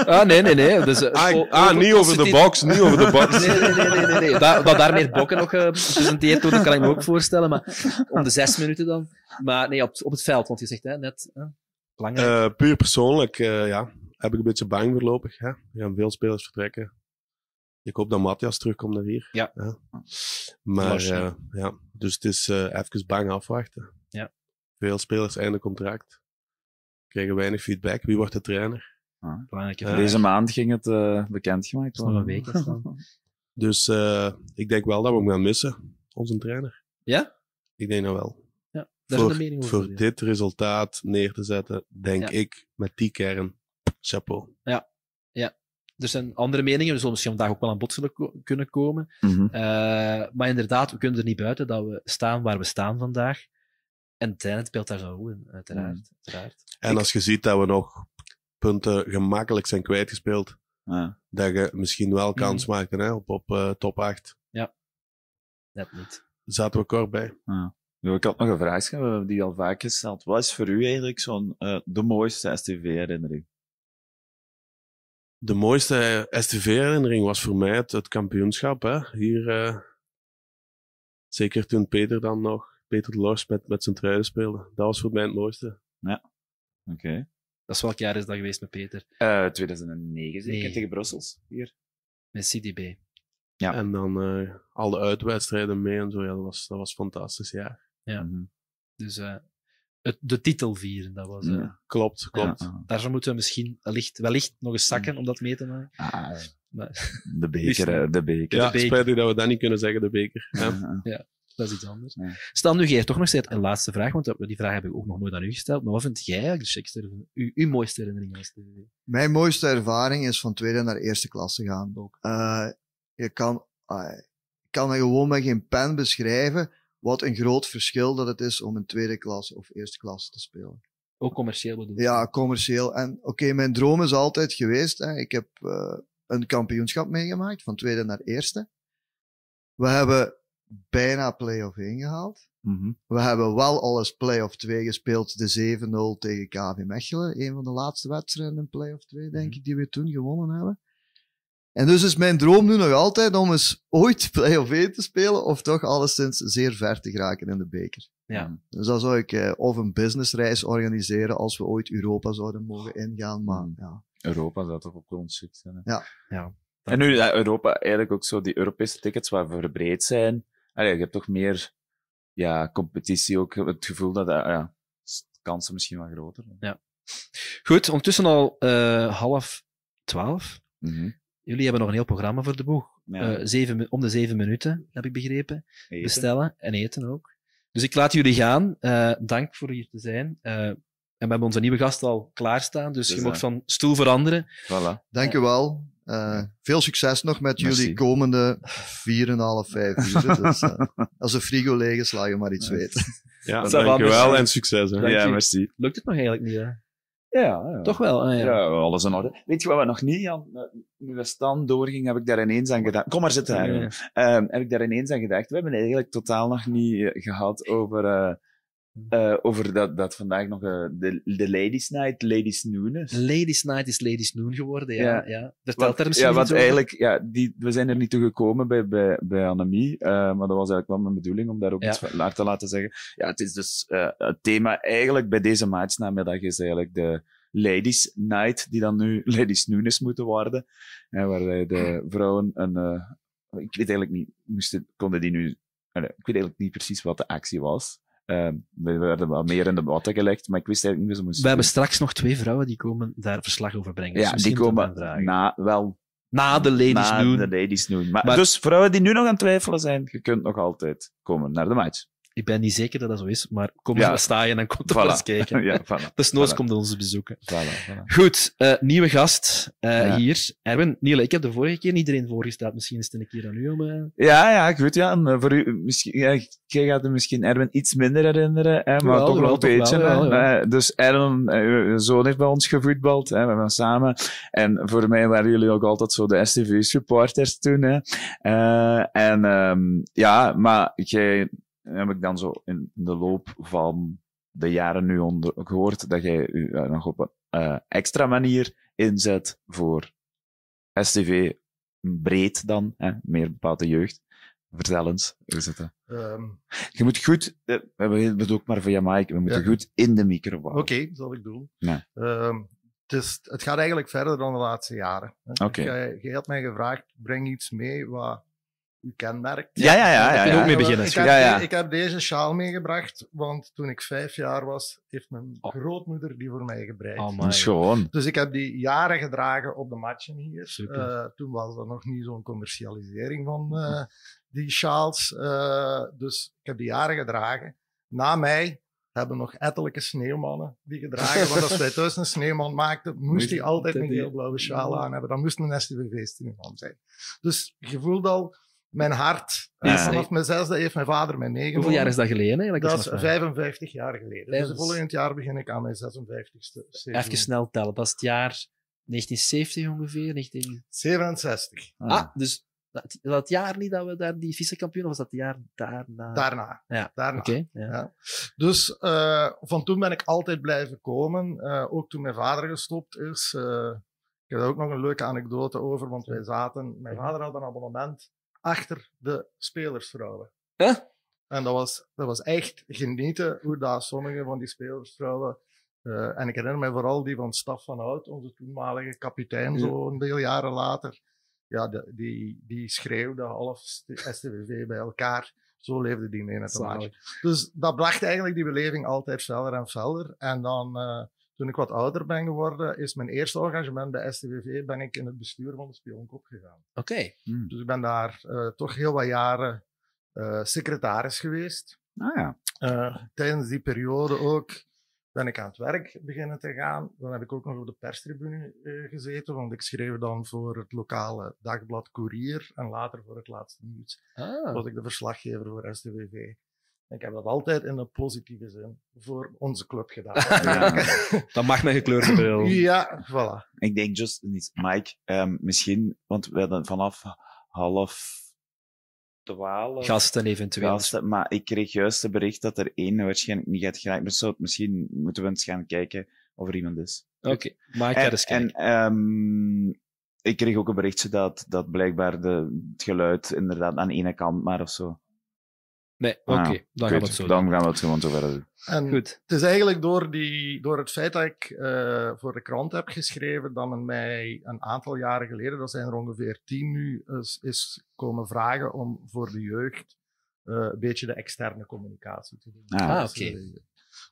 Ah, nee, nee, nee. Dus, eh, ah, ah, niet over de box, niet over de box. Nee, nee, nee, nee, nee. nee. Dat, dat daar meer bokken nog eh, gepresenteerd worden, kan ik me ook voorstellen. Maar om de zes minuten dan. Maar nee, op, op het veld, want je zegt hè, net, hè, belangrijk. Eh, puur persoonlijk, ja, heb ik een beetje bang voorlopig. Hè. Er gaan veel spelers vertrekken. Ik hoop dat Matthias terugkomt naar hier. Ja. Maar ja. ja, dus het is even bang afwachten. Ja. Veel spelers einde contract. Krijgen weinig feedback. Wie wordt de trainer? belangrijke eh. Deze maand ging het eh, bekendgemaakt nog een worden. week. Dus eh, ik denk wel dat we hem gaan missen, onze trainer. Ja? Ik denk dat wel. Ja, daar voor is de mening over. voor dit resultaat neer te zetten, denk Ja. ik, met die kern, chapeau. er zijn andere meningen, we zullen misschien vandaag ook wel aan bod zullen ko- kunnen komen. Mhm. Eh, maar inderdaad, we kunnen er niet buiten dat we staan waar we staan vandaag. En trainer speelt daar zo rol in, uiteraard. uiteraard. En als je ziet dat we nog punten gemakkelijk zijn kwijtgespeeld, Ja. dat je misschien wel kans Mhm. maakte hè, op, op eh, top 8. Net niet. Zaten we kort bij. Nu, ik had nog een vraag, we hebben die al vaak gesteld. Wat is voor u eigenlijk zo'n eh, de mooiste STV-herinnering? De mooiste STV-herinnering was voor mij het, het kampioenschap. Hè. Hier, eh, zeker toen Peter dan nog, Peter de Lors met, met zijn truiden speelde. Dat was voor mij het mooiste. Oké. Dat is welk jaar is dat geweest met Peter? Eh, 2009 zeker, Nee. tegen Brussels. Hier. Met CDB. Ja. En dan eh, alle uitwedstrijden mee en zo. Ja, dat was, dat was fantastisch, ja. Ja. Mhm. Dus eh, het, de titel vieren, dat was... eh, Ja. Klopt, klopt. Ja, Daar moeten we misschien wellicht, wellicht nog eens zakken om dat mee te maken. ah, Maar de beker, hè, de beker. Ja, beker. spijtig dat we dat niet kunnen zeggen, de beker. Ja. Dat is iets anders. Ja. Stel nu, jij toch nog steeds een laatste vraag, want die vraag heb ik ook nog nooit aan u gesteld. Maar wat vind jij eigenlijk de uw, uw mooiste herinnering als TV? Mijn mooiste ervaring is van tweede naar eerste klasse gaan. Eh, je kan, ah, ik kan er gewoon met geen pen beschrijven wat een groot verschil dat het is om in tweede klasse of eerste klasse te spelen. Ook commercieel bedoel ik. Ja, commercieel. En oké, mijn droom is altijd geweest. Hè. Ik heb eh, een kampioenschap meegemaakt, van tweede naar eerste. We hebben bijna play-off 1 gehaald. Mhm. We hebben wel al eens play-off 2 gespeeld, de 7-0 tegen KV Mechelen. Een van de laatste wedstrijden in play-off 2, denk ik, die we toen gewonnen hebben. En dus is mijn droom nu nog altijd om eens ooit play-off 1 te spelen, of toch alleszins zeer ver te geraken in de beker. Ja. Dus dan zou ik eh, of een businessreis organiseren als we ooit Europa zouden mogen ingaan. Maar Hmm. ja, Europa zou toch shit zijn. hè? Ja. Ja. En nu Europa, eigenlijk ook zo die Europese tickets waar verbreed zijn. Allee, je hebt toch meer ja, competitie, ook het gevoel dat eh, ja, kansen misschien wat groter. Goed, ondertussen al eh, half twaalf. Mhm. Jullie hebben nog een heel programma voor de boeg. Ja, Eh, zeven, om de zeven minuten, heb ik begrepen. eten. Bestellen en eten ook. Dus ik laat jullie gaan. Eh, dank voor hier te zijn. Eh, en we hebben onze nieuwe gast al klaarstaan, dus Dus, je mag van stoel veranderen. Voilà. dank u wel. Eh, veel succes nog met Merci. jullie komende 4,5, 5 uur. Dus, als de frigo leeg is, laat je maar iets weten. Ja, dankjewel en succes. Hè. Dank ja, je. merci. Lukt het nog eigenlijk niet, hè? Ja, ja. Toch wel? Ah, ja. Ja, alles in orde. Weet je wat we nog niet, Jan? Eh, Nu we stand doorging, heb ik daar ineens aan gedacht. Kom maar zitten, Ja. Ehm, heb ik daar ineens aan gedacht. We hebben eigenlijk totaal nog niet eh, gehad over, eh, eh, over dat, dat vandaag nog eh, de, de Ladies Night, Ladies Noon is. Ladies Night is Ladies Noon geworden, ja. Ja. ja. Vertelt daar misschien ja, want over? eigenlijk, ja, die, we zijn er niet toe gekomen bij, bij, bij Annemie, eh, maar dat was eigenlijk wel mijn bedoeling om daar ook Ja. iets naar te laten zeggen. Ja, het is dus het thema eigenlijk bij deze matchnamiddag is eigenlijk de Ladies Night, die dan nu Ladies Noon is moeten worden, hè, waar de vrouwen een, ik weet eigenlijk niet, moesten, konden die nu, ik weet eigenlijk niet precies wat de actie was. Eh, we werden wel meer in de watten gelegd, maar ik wist eigenlijk niet hoe ze moesten We hebben straks nog twee vrouwen die komen daar verslag over brengen. Dus Ja, die komen na, wel Na de Ladies na Noon. de Ladies Noon. Maar, Maar- Dus vrouwen die nu nog aan het twijfelen zijn, je kunt nog altijd komen naar de match. Ik ben niet zeker dat dat zo is, maar kom Ja. eens staan en dan komt er Voilà. wel eens kijken. ja, voilà. Dus Noos Voilà. komt ons bezoeken. voilà, voilà. Goed, eh, nieuwe gast Ja. hier. Erwin, Niele, ik heb de vorige keer iedereen voorgesteld. Misschien is het een keer aan u om... eh, Ja, ja, goed. Ja. En, eh, voor u, misschien, ja, jij gaat er misschien Erwin iets minder herinneren, hè, maar Jawel, toch wel een beetje. wel, hè. ja. Dus Erwin, uw zoon heeft bij ons gevoetbald, hè, we hebben samen. En voor mij waren jullie ook altijd zo de STV-supporters toen. Hè. En ehm, ja, maar jij heb ik dan zo in de loop van de jaren nu onder, gehoord dat jij u eh, nog op een eh, extra manier inzet voor STV breed dan, hè, meer bepaalde jeugd. Vertel eens, hoe zit dat? Ehm, Je moet goed, eh, we hebben het ook maar via Mike, we moeten Ja. goed in de micro. Oké, zal ik doen. Ja. Ehm, het, is, het gaat eigenlijk verder dan de laatste jaren. hè. Oké. Jij, jij had mij gevraagd, breng iets mee wat u kenmerkt. Ja, ja, ja. ja, ja. ook mee beginnen, Ik heb. Ja, ja. ik heb deze sjaal meegebracht, want toen ik vijf jaar was, heeft mijn Oh. grootmoeder die voor mij gebreid. Oh, is gewoon. Dus ik heb die jaren gedragen op de matchen hier. Eh, toen was er nog niet zo'n commercialisering van eh, die sjaals. Eh, dus ik heb die jaren gedragen. Na mij hebben nog ettelijke sneeuwmannen die gedragen. Want als wij thuis een sneeuwman maakten, moest hij altijd een heel blauwe sjaal aan hebben. Dan moest een STVV-sneeuwman zijn. Dus je voelt al, mijn hart, Ja. vanaf mijn zesde heeft mijn vader mij meegenomen. Hoeveel jaar is dat geleden? Dat is dat vraag? 55 jaar geleden. Dus volgend jaar begin ik aan mijn 56ste seizoen. Even snel tellen. Dat is het jaar 1970 ongeveer. 19... 67. Ah, dus dat, dat jaar niet dat we daar die vice-kampioen, of was dat het jaar daarna? Daarna. Ja, Daarna. Oké, ja. Ja. Dus eh, van toen ben ik altijd blijven komen. Eh, ook toen mijn vader gestopt is. eh, ik heb daar ook nog een leuke anekdote over, want wij zaten... Mijn vader had een abonnement achter de spelersvrouwen. Huh? En dat was, dat was echt genieten hoe dat sommige van die spelersvrouwen... eh, en ik herinner me vooral die van Staf van Hout, onze toenmalige kapitein, Ja. zo een deel jaren later. Ja, de- die, die schreeuwde half STVV bij elkaar. Zo leefde die mee met de. Dus dat bracht eigenlijk die beleving altijd feller en feller. En dan, eh, toen ik wat ouder ben geworden, is mijn eerste engagement bij STVV, ben ik in het bestuur van de Spionkop gegaan. Oké. Dus ik ben daar eh, toch heel wat jaren eh, secretaris geweest. Ah ja. Eh, tijdens die periode ook ben ik aan het werk beginnen te gaan. Dan heb ik ook nog op de perstribune eh, gezeten, want ik schreef dan voor het lokale dagblad Courier en later voor het laatste nieuws Ah. was ik de verslaggever voor STVV. Ik heb dat altijd in een positieve zin voor onze club gedaan. Dat mag met gekleurde bril. ja, voilà. Ik denk just niet, Mike, ehm, misschien, want we hadden vanaf half twaalf Gasten eventueel. gasten, maar ik kreeg juist het bericht dat er één waarschijnlijk niet gaat geraakt. Dus zo, misschien moeten we eens gaan kijken of er iemand is. Oké, maar ik ga en, ehm, ik kreeg ook een berichtje dat, dat blijkbaar de, het geluid inderdaad aan de ene kant maar of zo. Nee, oké, Ah, dan Goed, gaan we het zo Dan doen. gaan we het gewoon zo verder doen. En Goed. het is eigenlijk door, die, door het feit dat ik eh, voor de krant heb geschreven, dat men mij een aantal jaren geleden, dat zijn er ongeveer tien nu, is, is komen vragen om voor de jeugd eh, een beetje de externe communicatie te doen. Ah, Dus, oké.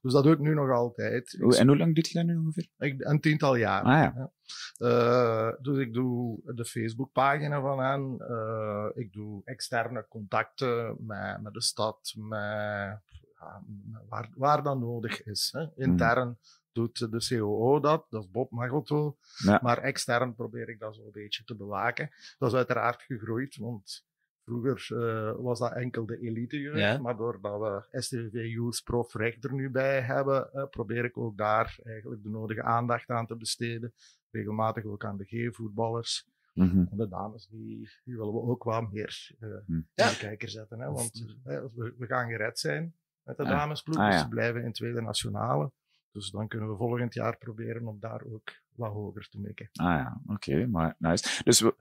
Dus dat doe ik nu nog altijd. En hoe lang doet je dat nu ongeveer? Ik, een tiental jaar. Ah, ja. Eh, dus ik doe de Facebookpagina van hen. Eh, ik doe externe contacten met, met de stad, met, ja, waar, waar dat nodig is. Hè. Intern doet de COO dat, dat is Bob Magelto. Ja. Maar extern probeer ik dat zo een beetje te bewaken. Dat is uiteraard gegroeid, want vroeger eh, was dat enkel de elitejeugd. Ja. Maar doordat we STVV Youth Prof Rec er nu bij hebben, eh, probeer ik ook daar eigenlijk de nodige aandacht aan te besteden. Regelmatig ook aan de G-voetballers. Mhm. En de dames, die, die willen we ook wat meer in de kijker zetten. Hè? Want we, we gaan gered zijn met de Ah. damesploeg. Ah, dus ze blijven in tweede nationale. Dus dan kunnen we volgend jaar proberen om daar ook wat hoger te mikken. Ah ja, oké, maar nice. Dus we,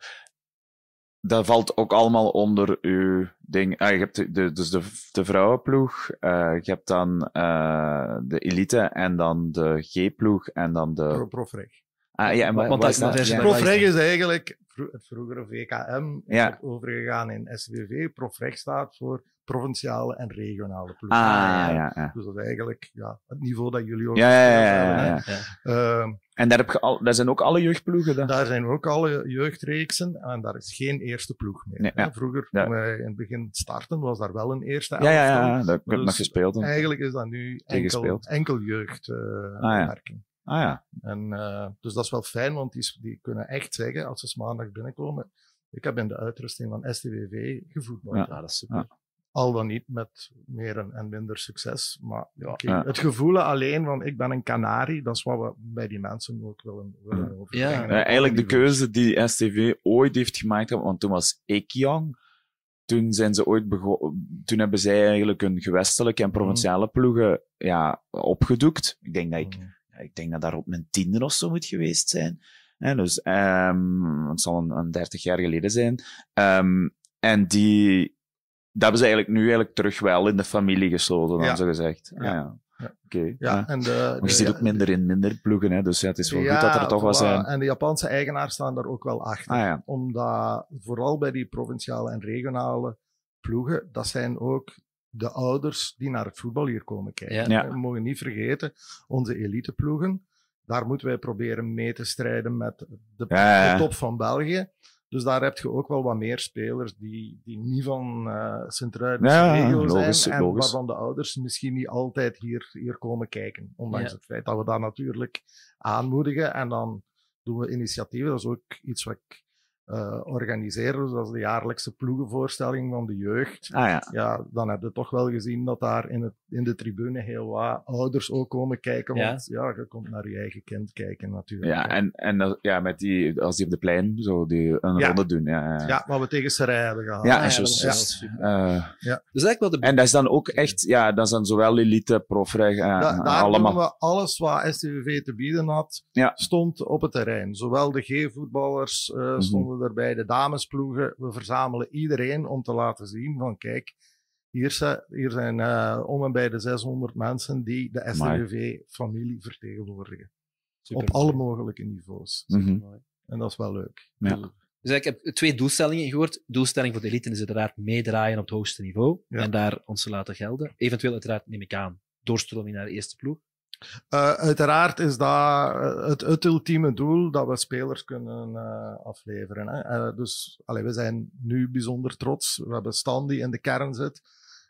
dat valt ook allemaal onder uw ding. Ah, je hebt de, dus de, de vrouwenploeg, eh, je hebt dan eh, de elite en dan de G-ploeg en dan de. Pro, profreg. Ah ja, en Want is dat- is- Ja. Prof- Profreg is eigenlijk vro- het vroegere VKM, is Ja. ook overgegaan in SWV. Profreg staat voor provinciale en regionale ploegen. Ah ja, ja. Dus dat is eigenlijk ja, het niveau dat jullie ook Ja, ja, ja, hebben, ja, hè. ja. Ehm, En daar, heb je al, daar zijn ook alle jeugdploegen. Dan? Daar zijn ook alle jeugdreeksen en daar is geen eerste ploeg meer. Nee, hè. ja. Vroeger, Ja. toen wij in het begin starten, was daar wel een eerste Ja, ja, ja, dat heb ik nog Dus gespeeld. Eigenlijk is dat nu enkel, enkel jeugd eh, Ah. Ah ja. En, eh, dus dat is wel fijn, want die, die kunnen echt zeggen, als ze maandag binnenkomen, ik heb in de uitrusting van STWV gevoetbald. Ja. Ja, dat is super. Ja. Al dan niet met meer en, minder succes. Maar ja, het gevoel alleen van ik ben een kanarie, dat is wat we bij die mensen ook willen, willen Ja. overbrengen. Ja. En Ja, eigenlijk de keuze die STV ooit heeft gemaakt, want toen was ik jong. Toen zijn ze ooit bego- toen hebben zij eigenlijk hun gewestelijke en provinciale ploegen ja, opgedoekt. Ik denk dat ik, Mhm. Ik denk dat daar op mijn tiende of zo moet geweest zijn. Dus, ehm, het zal een, een 30 jaar geleden zijn. Ehm, en die, dat hebben ze eigenlijk nu eigenlijk terug wel in de familie gesloten, dan Ja. zo gezegd. Ah, Ja. Oké. Ja, ja. en de, Maar je ziet ook minder in minder ploegen, hè, dus ja, het is wel goed dat er toch voilà. zijn. En de Japanse eigenaars staan daar ook wel achter. Ah. Omdat vooral bij die provinciale en regionale ploegen, dat zijn ook de ouders die naar het voetbal hier komen kijken. Ja. Ja. We mogen niet vergeten, onze eliteploegen, daar moeten wij proberen mee te strijden met de, Ja, ja, ja. de top van België. Dus daar heb je ook wel wat meer spelers die, die niet van uh, Sint-Truiden Ja, regio logisch, zijn en logisch. waarvan de ouders misschien niet altijd hier, hier komen kijken. Ondanks Ja. het feit dat we dat natuurlijk aanmoedigen. En dan doen we initiatieven. Dat is ook iets wat ik eh, organiseer. Dat is de jaarlijkse ploegenvoorstelling van de jeugd. Ah ja. Ja, dan heb je toch wel gezien dat daar in, het, in de tribune heel wat ouders ook komen kijken. Ja. Want ja, je komt naar je eigen kind kijken natuurlijk. Ja, hè. en, en dat- ja, met die, als die op de plein zo die een Ja. ronde doen. Ja, ja. ja, wat we tegen Serij hebben gehad. Ja, Ah, en ja. Eh, Dus eigenlijk wel de en dat is dan ook echt, ja, dat is dan zowel elite, profreg, eh, Da- daar allemaal. doen we alles wat STVV te bieden had, Ja. stond op het terrein. Zowel de G-voetballers eh, Mhm. Erbij, de damesploegen. We verzamelen iedereen om te laten zien van kijk, hier zijn, hier zijn eh, om en bij de 600 mensen die de STVV-familie vertegenwoordigen. Super. Op alle mogelijke niveaus. Mhm. En dat is wel leuk. Ja. Dus, Dus ik heb twee doelstellingen gehoord. Doelstelling voor de elite is uiteraard meedraaien op het hoogste niveau Ja. en daar ons te laten gelden. Eventueel uiteraard, neem ik aan, doorstroming naar de eerste ploeg. Eh, uiteraard is dat eh, het, het ultieme doel dat we spelers kunnen eh, afleveren. Hè. Eh, dus allee, we zijn nu bijzonder trots. We hebben Stan die in de kern zit.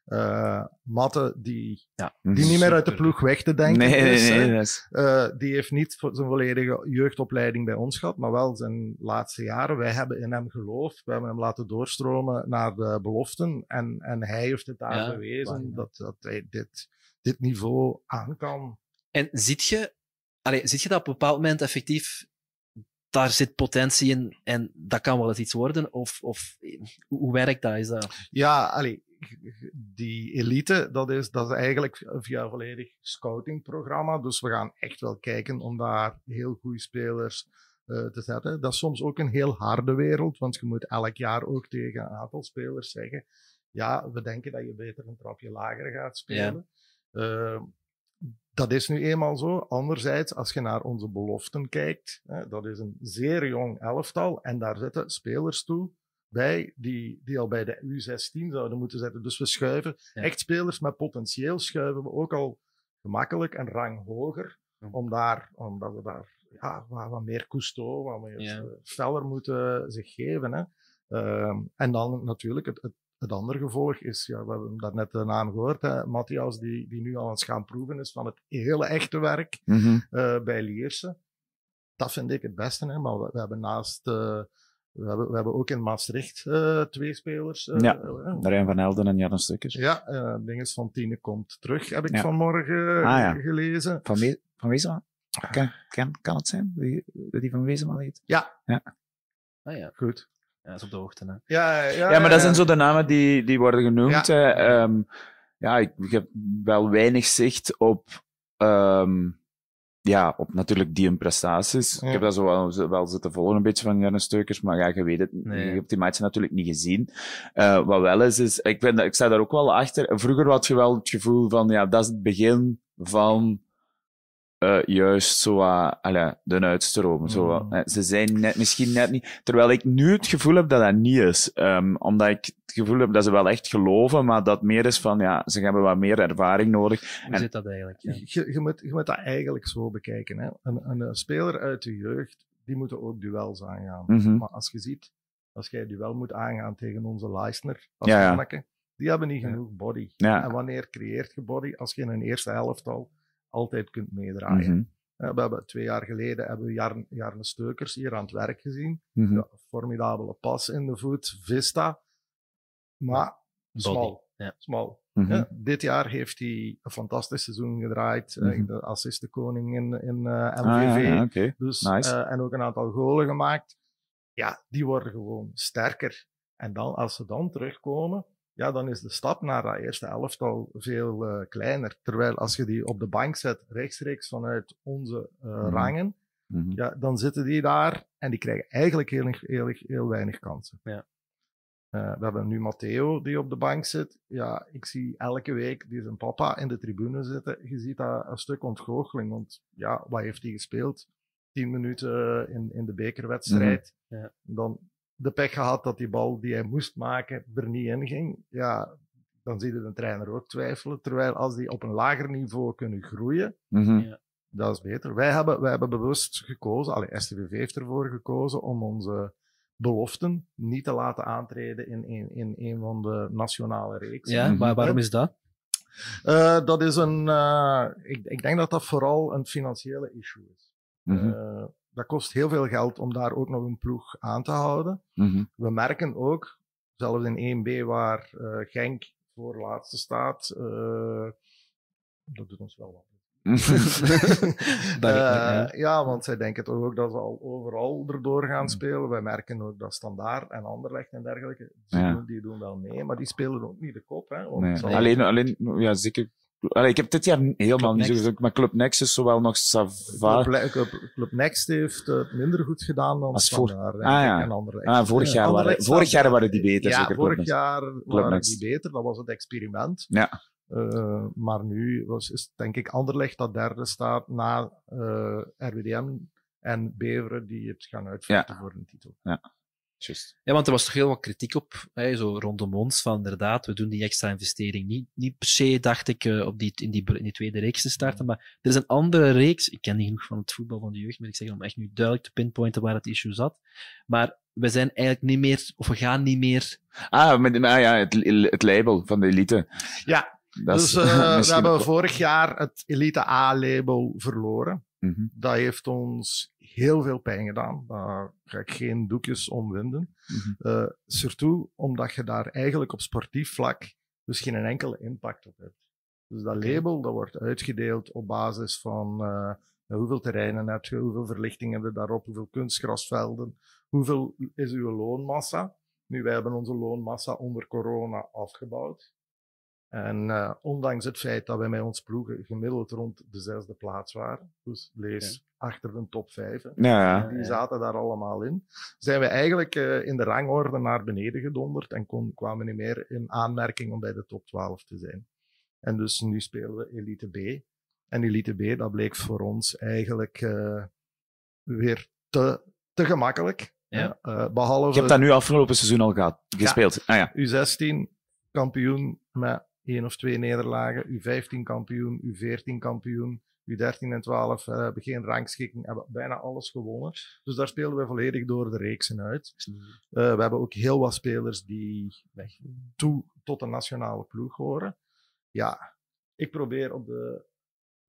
Eh Matte die, Ja. die niet meer uit de ploeg weg te denken Nee, is. is- Eh, die heeft niet voor zijn volledige jeugdopleiding bij ons gehad, maar wel zijn laatste jaren. Wij hebben in hem geloofd. We hebben hem laten doorstromen naar de beloften. En, en hij heeft het daar Ja, bewezen waar, ja. dat, dat hij dit, dit niveau aan kan. En ziet je, allee, ziet je dat op een bepaald moment effectief, daar zit potentie in en dat kan wel eens iets worden? Of, of hoe, werkt dat? Is dat? Ja, allee, die elite, dat is, dat is eigenlijk via een volledig scoutingprogramma. Dus we gaan echt wel kijken om daar heel goede spelers eh, te zetten. Dat is soms ook een heel harde wereld, want je moet elk jaar ook tegen een aantal spelers zeggen: Ja, we denken dat je beter een trapje lager gaat spelen. Eh, dat is nu eenmaal zo. Anderzijds, als je naar onze beloften kijkt, hè, dat is een zeer jong elftal en daar zitten spelers toe bij die, die al bij de U16 zouden moeten zitten. Dus we schuiven Ja. echt spelers met potentieel, schuiven we ook al gemakkelijk een rang hoger, Ja. om daar, omdat we daar ja, wat, wat meer cousteau, wat meer eh, feller moeten zich geven. Hè. Ehm, en dan natuurlijk het, het, het andere gevolg is, ja, we hebben daarnet de naam gehoord, hè, Matthias die, die nu al eens gaan proeven is van het hele echte werk Mhm. eh, bij Lierse. Dat vind ik het beste. Hè? Maar we, we hebben naast. eh, we, hebben, we hebben ook in Maastricht eh, twee spelers. eh, Ja. Rijn van Helden en Jan Stukkers. ja, eh dinges van Tine komt terug, heb ik Ja. vanmorgen Ah, ja. gelezen. Van, We van Wezenma? Kan, kan, kan het zijn? Die, die van Wezenma heet? Ah ja, Goed. Ja dat is op de hoogte. Hè. Ja, ja, Ja, maar dat ja. zijn zo de namen die, die worden genoemd. Ja. hè. Ehm, ja, ik, ik heb wel weinig zicht op, ehm, ja, op natuurlijk die hun prestaties. Ja. Ik heb dat zo wel, wel zitten volgen, een beetje van Janne Steukers, maar ja, je weet het, Nee. je hebt die matchen natuurlijk niet gezien. Eh, wat wel is, is, ik, ben, ik sta daar ook wel achter. Vroeger had je wel het gevoel van, ja, dat is het begin van eh, juist zo allee, de. Zo, wat. Mm. Eh, Ze zijn net, misschien net niet. Terwijl ik nu het gevoel heb dat dat niet is. Ehm, omdat ik het gevoel heb dat ze wel echt geloven, maar dat meer is van, ja, ze hebben wat meer ervaring nodig. Hoe En- zit dat eigenlijk? Ja. Je, je, moet, je moet dat eigenlijk zo bekijken. Hè. Een, een, een speler uit de jeugd, die moeten ook duels aangaan. Mhm. Maar als je ziet, als jij duel moet aangaan tegen onze Leisner, als Ja, ja. manneke, die hebben niet genoeg body. Ja. En wanneer creëert je body? Als je in een eerste helftal altijd kunt meedraaien. Mhm. Eh, We hebben twee jaar geleden hebben we Jarn, Jarne Steukers hier aan het werk gezien. Ja, formidabele pas in de voet, Vista. Maar smal. ja. smal. Mhm. Ja, dit jaar heeft hij een fantastisch seizoen gedraaid. Mhm. de assistenkoning in, in eh, Ah, ja, MVV. Dus, Nice. en ook een aantal golen gemaakt. Ja, die worden gewoon sterker. En dan, als ze dan terugkomen, ja, dan is de stap naar dat eerste elftal veel eh, kleiner. Terwijl als je die op de bank zet, rechtstreeks vanuit onze eh, Mhm. rangen, Mhm. ja, dan zitten die daar en die krijgen eigenlijk heel, heel, heel weinig kansen. Ja. Eh, we hebben nu Matteo die op de bank zit. Ja, ik zie elke week die zijn papa in de tribune zitten. Je ziet dat een stuk ontgoocheling. Want ja, wat heeft hij gespeeld? Tien minuten in, in de bekerwedstrijd. Mhm. Ja. Dan de pech gehad dat die bal die hij moest maken er niet in ging. Ja, dan zie je de trainer ook twijfelen. Terwijl als die op een lager niveau kunnen groeien, Mhm. dat is beter. Wij hebben, wij hebben bewust gekozen, allee, STVV heeft ervoor gekozen om onze beloften niet te laten aantreden in, in, in een van de nationale reeksen. Ja, maar waarom is dat? Uh, dat is een, uh, ik, ik, denk dat dat vooral een financiële issue is. Mm -hmm. Dat kost heel veel geld om daar ook nog een ploeg aan te houden. Mm -hmm. We merken ook, zelfs in 1B waar Genk voor laatste staat, dat doet ons wel wat. uh, ja, want zij denken toch ook dat ze al overal erdoor gaan spelen. Wij merken ook dat Standaard en Anderlecht en dergelijke, die, ja. doen, die doen wel mee, maar die spelen ook niet de kop. Hè, nee. alleen, alleen, ja, zeker. Allee, ik heb dit jaar helemaal niet zo maar Club Next is zowel nog Sava. Club, Club, Club, Next heeft het minder goed gedaan dan Als Standaard. Voor, ah, ja. en Anderlecht. Ah, vorig, jaar waren, vorig jaar waren die beter. Ja, zeker, vorig jaar waren die beter, dat was het experiment. Ja. Uh, maar nu was, is denk ik Anderlecht dat derde staat na uh, RWDM en Beveren die het gaan uitvechten ja. voor een titel. Ja. Just. Ja, want er was toch heel wat kritiek op, hè, zo rondom ons, van inderdaad, we doen die extra investering niet, niet per se, dacht ik, uh, op die, in, die, in die tweede reeks te starten, maar er is een andere reeks, ik ken niet genoeg van het voetbal van de jeugd, moet ik zeggen, om echt nu duidelijk te pinpointen waar het issue zat, maar we zijn eigenlijk niet meer, of we gaan niet meer... Ah, met, ah ja, het, het label van de elite. Ja, dat dus uh, we hebben vorig jaar het Elite A-label verloren. Mm -hmm. Dat heeft ons heel veel pijn gedaan. Daar ga ik geen doekjes om winden. Mm -hmm. uh, surtout omdat je daar eigenlijk op sportief vlak dus geen enkele impact op hebt. Dus dat label dat wordt uitgedeeld op basis van uh, hoeveel terreinen heb je, hoeveel verlichting heb je daarop, hoeveel kunstgrasvelden, hoeveel is uw loonmassa. Nu, wij hebben onze loonmassa onder corona afgebouwd. En uh, ondanks het feit dat wij met ons ploegen gemiddeld rond de zesde plaats waren, dus lees ja. achter de top vijf, ja, ja. die zaten daar allemaal in, zijn we eigenlijk uh, in de rangorde naar beneden gedonderd en kon, kwamen niet meer in aanmerking om bij de top 12 te zijn. En dus nu spelen we Elite B. En Elite B, dat bleek voor ons eigenlijk uh, weer te, te gemakkelijk. Ja. behalve... Je hebt dat nu afgelopen seizoen al gehad, gespeeld. Ah, ja. U16 kampioen met één of twee nederlagen. U15 kampioen, U14 kampioen, U13 en 12 uh, hebben geen rangschikking, hebben bijna alles gewonnen. Dus daar spelen we volledig door de reeksen uit. Uh, we hebben ook heel wat spelers die toe tot de nationale ploeg horen. Ja, ik probeer op de,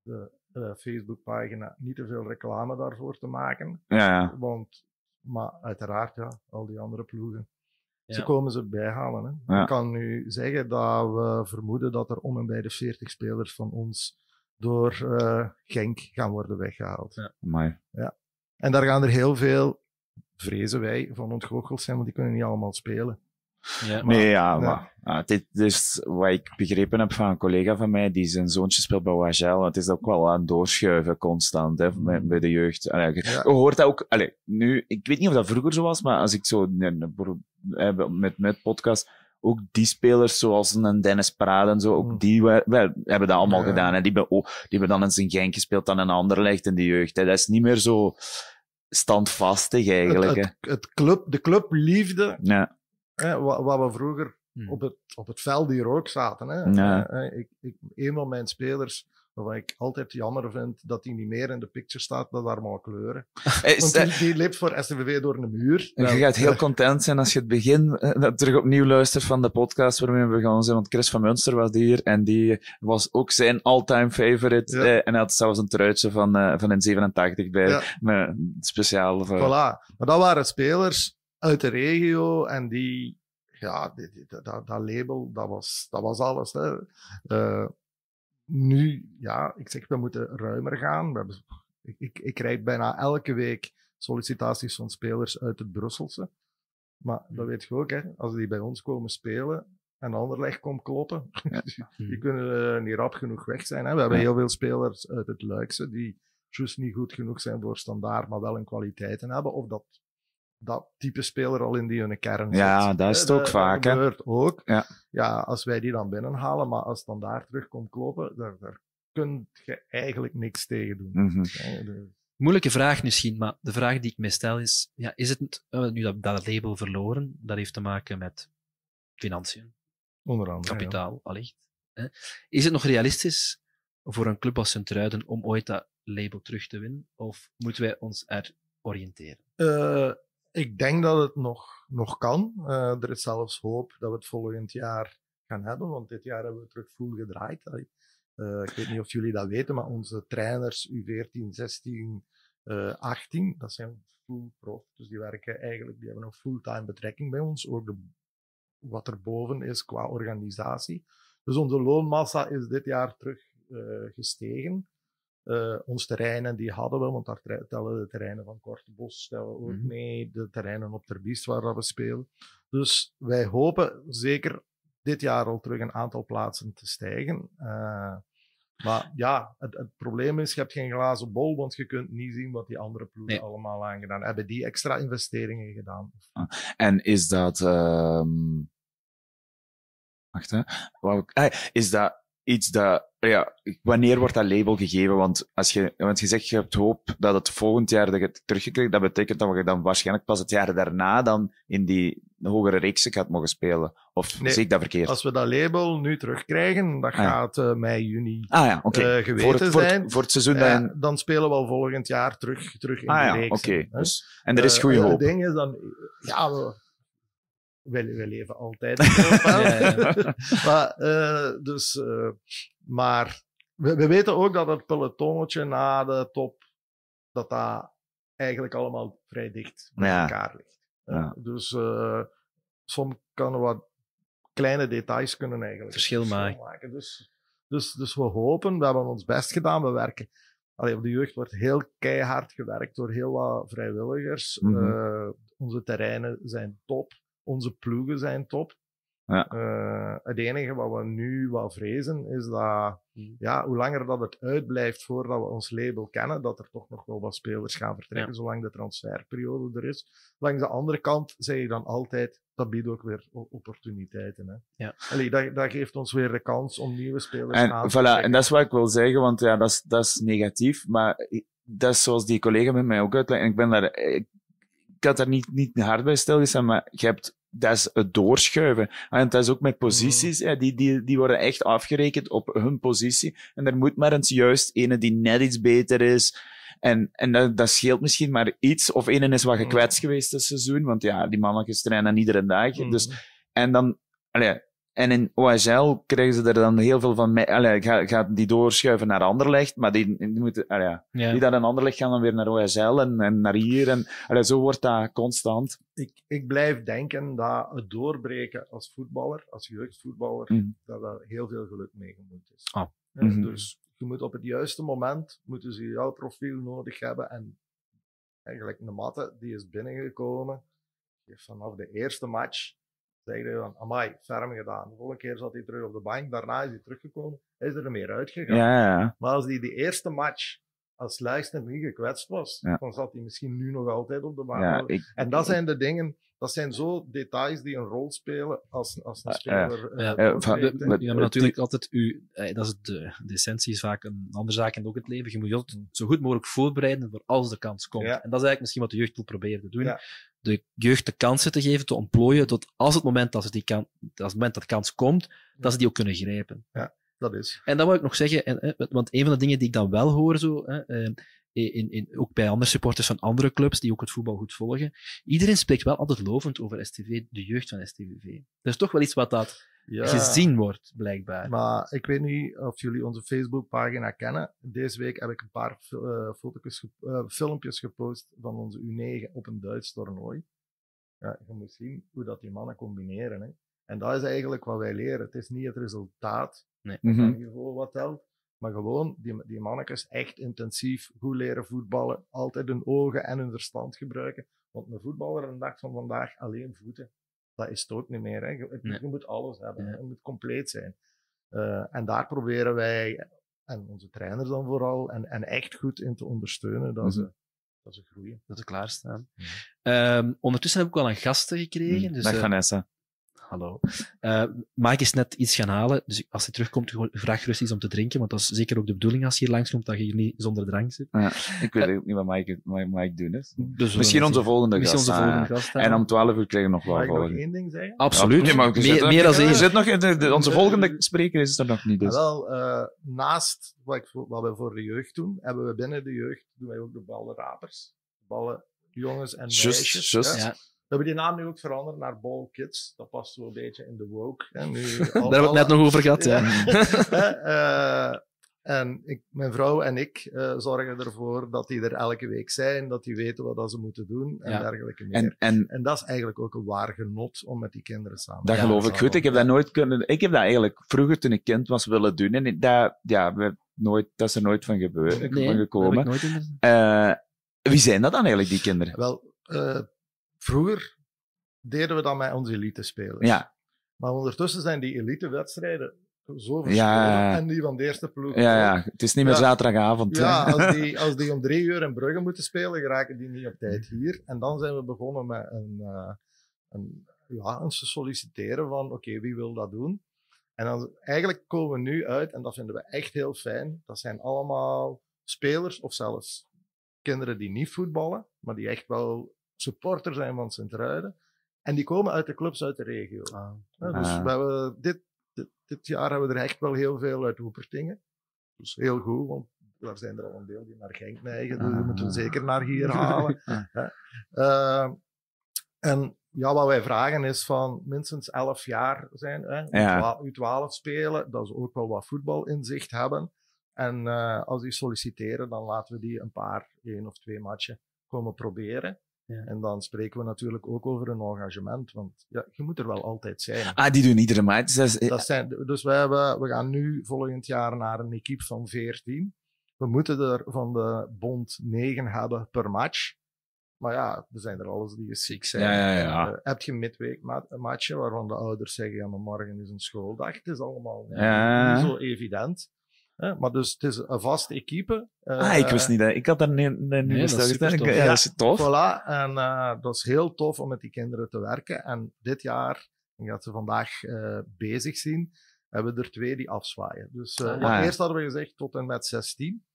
de uh, Facebookpagina niet te veel reclame daarvoor te maken. Ja, ja. Want, maar uiteraard, ja, al die andere ploegen. Ja. Ze komen ze bijhalen. Hè. Ja. Ik kan nu zeggen dat we vermoeden dat er om en bij de 40 spelers van ons door uh, Genk gaan worden weggehaald. Ja. Amai. Ja. En daar gaan er heel veel, vrezen wij, van ontgoocheld zijn, want die kunnen niet allemaal spelen. Ja. Maar, nee, ja, maar dit is wat ik begrepen heb van een collega van mij, die zijn zoontje speelt bij Wagel. Het is ook wel aan doorschuiven constant, hè, bij, bij de jeugd. Allee, je, Ja. je hoort dat ook, allee, nu, ik weet niet of dat vroeger zo was, maar als ik zo, met, met podcast, ook die spelers zoals een Dennis Parade en zo, ook Mm. die we, we hebben dat allemaal Ja. gedaan. Hè. Die, hebben, oh, die hebben dan eens een Genk gespeeld, dan een ander legt in de jeugd. Hè. Dat is niet meer zo standvastig eigenlijk. Het, het, het club, de clubliefde. Ja. Hè, wat, wat we vroeger Hmm. op het, op het veld hier ook zaten. Hè. Ja. Eh, eh, ik, ik, een van mijn spelers, wat ik altijd jammer vind, dat hij niet meer in de picture staat, dat allemaal kleuren. Is, Want eh, die, die leeft voor STVV door een muur. Je gaat heel content zijn als je het begin eh, terug opnieuw luistert van de podcast waarmee we begonnen zijn. Want Chris van Munster was hier en die was ook zijn all-time favorite. Ja. eh, en hij had zelfs een truitje van, eh, van een 87 bij. Ja. Speciaal voor... Voilà. Maar dat waren spelers uit de regio en die, ja, die- die- dat, dat, label, dat was, dat was alles. Hè. Eh, nu, ja, ik zeg, we moeten ruimer gaan. We hebben, ik, ik, ik krijg bijna elke week sollicitaties van spelers uit het Brusselse. Maar dat weet je ook, hè, als die bij ons komen spelen en Anderlecht komt kloppen, die kunnen eh, niet rap genoeg weg zijn. Hè. We hebben heel veel spelers uit het Luikse die juist niet goed genoeg zijn voor standaard, maar wel een kwaliteiten hebben. Of dat dat type speler al in die hun kern zit. Ja, dat is het ook vaak, hè. gebeurt ook. Ja. ja, als wij die dan binnenhalen, maar als standaard terugkomt kloppen, daar, daar kun je eigenlijk niks tegen doen. Mhm. De- Moeilijke vraag misschien, maar de vraag die ik me stel is, ja, is het nu dat, dat label verloren, dat heeft te maken met financiën, onder andere. ja. kapitaal, allicht. Hè? Is het nog realistisch voor een club als Sint-Truiden om ooit dat label terug te winnen, of moeten wij ons er oriënteren? Eh, ik denk dat het nog, nog kan. Uh, er is zelfs hoop dat we het volgend jaar gaan hebben, want dit jaar hebben we terug full gedraaid. Uh, ik weet niet of jullie dat weten, maar onze trainers U14, 16, uh, 18, dat zijn full prof. Dus die werken eigenlijk, die hebben een fulltime betrekking bij ons. Ook de, wat er boven is qua organisatie. Dus onze loonmassa is dit jaar terug uh, gestegen. Uh, ons terreinen die hadden we, want daar tellen de terreinen van Kortebos tellen ook mm -hmm. mee, de terreinen op Terbiest waar we spelen. Dus wij hopen zeker dit jaar al terug een aantal plaatsen te stijgen. Uh, maar ja, het, het, probleem is, je hebt geen glazen bol, want je kunt niet zien wat die andere ploegen nee. allemaal aangedaan hebben. Die extra investeringen gedaan. Ah, en is dat... Um... Wacht, hè. Is dat iets dat, ja, wanneer wordt dat label gegeven? Want als je, want je zegt je hebt hoop dat het volgend jaar dat je het teruggekregen, dat betekent dat we dan waarschijnlijk pas het jaar daarna dan in die hogere reeksen gaat mogen spelen. Of nee, zie ik dat verkeerd? Als we dat label nu terugkrijgen, dat ah, ja. gaat uh, mei, juni ah, ja, okay. uh, geweten voor het, voor zijn. Het, voor het seizoen uh, dan... dan spelen we al volgend jaar terug, terug in ah, de ja. Okay. Dus, en er is goede hoop. Het ding is dan, ja, we, wij, wij leven altijd in ja. maar, uh, dus, uh, maar we, we, weten ook dat het pelotonnetje na de top, dat dat eigenlijk allemaal vrij dicht bij elkaar ligt. Ja. Dus soms kan wat kleine details kunnen eigenlijk verschil maken. maken. Dus, dus, dus we hopen, we hebben ons best gedaan, we werken. Allee, op de jeugd wordt heel keihard gewerkt door heel wat vrijwilligers. Mhm. Mm -hmm. onze terreinen zijn top onze ploegen zijn top. Ja. Uh, het enige wat we nu wel vrezen is dat, ja, hoe langer dat het uitblijft voordat we ons label kennen, dat er toch nog wel wat spelers gaan vertrekken, ja. zolang de transferperiode er is. Langs de andere kant zeg je dan altijd, dat biedt ook weer opportuniteiten. Hè. Ja. Allee, dat, dat geeft ons weer de kans om nieuwe spelers en, aan te voilà, trekken. En dat is wat ik wil zeggen, want ja, dat is, dat is negatief, maar dat is zoals die collega met mij ook uitlegt. En ik ben daar, ik, ik had daar niet, niet hard bij stilgestaan, maar je hebt dat is het doorschuiven. En dat is ook met posities, mm. die, die, die worden echt afgerekend op hun positie. En er moet maar eens juist ene die net iets beter is. En, en dat, dat scheelt misschien maar iets. Of ene is wat gekwetst mm. geweest dit seizoen, want ja, die mannetjes trainen iedere dag. Mm. Dus, en dan, allee, en in OHL krijgen ze er dan heel veel van mee. Allee, gaat ga die doorschuiven naar Anderlecht, maar die, die moeten, allee, ja. die dat in Anderlecht gaan dan weer naar OHL en, en naar hier. En allee, zo wordt dat constant. Ik, ik blijf denken dat het doorbreken als voetballer, als jeugdvoetballer, mm. dat er heel veel geluk mee gemoeid is. Ah. Ja, Mhm. Dus je moet op het juiste moment, moeten ze jouw profiel nodig hebben. En eigenlijk een matte, die is binnengekomen, die heeft vanaf de eerste match zei hij van, amai, ferm gedaan. De volgende keer zat hij terug op de bank, daarna is hij teruggekomen, hij is er meer uitgegaan. Ja, ja, ja. Maar als hij die eerste match als Luister niet gekwetst was, dan zat hij misschien nu nog altijd op de bank. ik, En dat zijn de dingen, dat zijn zo details die een rol spelen als, als een Ja, speler. eh, Ja, hè. met- Ja, maar natuurlijk altijd, u, eh, dat is de, de essentie is vaak een andere zaak in ook het leven. Je moet je altijd zo goed mogelijk voorbereiden voor als de kans komt. Ja. En dat is eigenlijk misschien wat de jeugd wil proberen te doen. Ja. De jeugd de kansen te geven, te ontplooien, tot als het moment dat, ze die kan, als het moment dat de kans komt, dat ze die ook kunnen grijpen. Dat is. En dat wil ik nog zeggen, en, eh, want een van de dingen die ik dan wel hoor, zo, hè, eh, in, in, ook bij andere supporters van andere clubs die ook het voetbal goed volgen, iedereen spreekt wel altijd lovend over STV, de jeugd van STVV. Dat is toch wel iets wat dat Ja. gezien wordt, blijkbaar. Maar ik weet niet of jullie onze Facebookpagina kennen. Deze week heb ik een paar uh, foto's ge- uh, filmpjes gepost van onze U9 op een Duits toernooi. Ja, je moet zien hoe dat die mannen combineren. Hè. En dat is eigenlijk wat wij leren. Het is niet het resultaat Nee. Van niveau wat telt, maar gewoon die, die mannetjes echt intensief goed leren voetballen, altijd hun ogen en hun verstand gebruiken. Want een voetballer een dag van vandaag alleen voeten, dat is het ook niet meer. Hè. Je, Nee. je moet alles hebben, hè. je moet compleet zijn. Eh, en daar proberen wij, en onze trainers dan vooral, en, en echt goed in te ondersteunen dat, Mhm. ze, dat ze groeien. dat ze klaarstaan. Ja. Ehm, ondertussen heb ik wel een gasten gekregen. Dus, Dag eh, Vanessa. Hallo. Eh Mike is net iets gaan halen, dus als hij terugkomt, vraag gerust iets om te drinken, want dat is zeker ook de bedoeling als je hier langskomt, dat je hier niet zonder drank zit. Ik weet ook niet wat Mike, Mike, Mike doen is. Dus Misschien onze volgende Misschien gast. onze ah, volgende ja. gast. En om 12 uur krijgen we nog wel Mag ik nog volgen. één ding zeggen? Absoluut. Ja, maar meer, dan Je één. zit nog, in de, de- onze volgende spreker is er nog niet. Dus. Wel, eh, naast wat, ik, voor- wat we voor de jeugd doen, hebben we binnen de jeugd doen wij ook de ballenrapers. Ballen jongens en meisjes. just. Ja. We hebben die naam nu ook veranderd naar Ball Kids. Dat past zo een beetje in de woke. Hè. Nu, Daar hebben we het net nog over gehad. Ja. Eh, en ik, mijn vrouw en ik eh, zorgen ervoor dat die er elke week zijn, dat die weten wat dat ze moeten doen en Ja. dergelijke meer. En, En, en dat is eigenlijk ook een waar genot om met die kinderen samen dat te geloof ik goed. Ik heb dat nooit kunnen... Ik heb dat eigenlijk vroeger, toen ik kind was, willen doen. En dat, ja, we, nooit, dat is er nooit van, gebeurd, Nee, van dat heb gekomen. ik nooit in Eh, wie zijn dat dan eigenlijk, die kinderen? Wel, eh, vroeger deden we dat met onze elite-spelers. Ja, Maar ondertussen zijn die elite-wedstrijden zo verschillend. Ja. En die van de eerste ploeg. ja, ja. Het is niet meer Ja. zaterdagavond. Ja, als die, als die om drie uur in Brugge moeten spelen, geraken die niet op tijd hier. En dan zijn we begonnen met een, eh, een, ja, eens te solliciteren van, oké, wie wil dat doen? En dan, eigenlijk komen we nu uit, en dat vinden we echt heel fijn, dat zijn allemaal spelers of zelfs kinderen die niet voetballen, maar die echt wel supporter zijn van Sint-Truiden. En die komen uit de clubs uit de regio. Ja, dus Ah. we hebben dit, dit, dit jaar hebben we er echt wel heel veel uit Hoepertingen. Dus heel goed, want daar zijn er al een deel die naar Genk neigen. Dus die Ah. moeten we zeker naar hier halen. Ah. Hè. Eh, en ja, wat wij vragen is van minstens 11 jaar zijn, hè, Ja. U12 spelen, dat ze ook wel wat voetbalinzicht hebben. En eh, als die solliciteren, dan laten we die een paar, één of twee matchen komen proberen. Ja. En dan spreken we natuurlijk ook over een engagement, want ja, je moet er wel altijd zijn. Ah, die doen iedere match. Dat is- Dat zijn, dus we, hebben, we gaan nu volgend jaar naar een equipe van 14. We moeten er van de bond 9 hebben per match. Maar ja, er zijn er alles die ziek zijn. Ja, ja, ja. Eh, heb je midweek ma- matchen waarvan de ouders zeggen: ja, maar morgen is een schooldag. Het is allemaal Ja. niet zo evident. Hè? Maar dus het is een vaste equipe. Eh, ah, ik wist niet dat. Ik had daar niet, niet Nee, nee, dat is supertof. Ja, dat is tof. Voilà, en eh, dat is heel tof om met die kinderen te werken. En dit jaar, ik dat ze vandaag eh, bezig zien, hebben we er twee die afzwaaien. Dus eh, Ah, ja. eerst hadden we gezegd tot en met 16.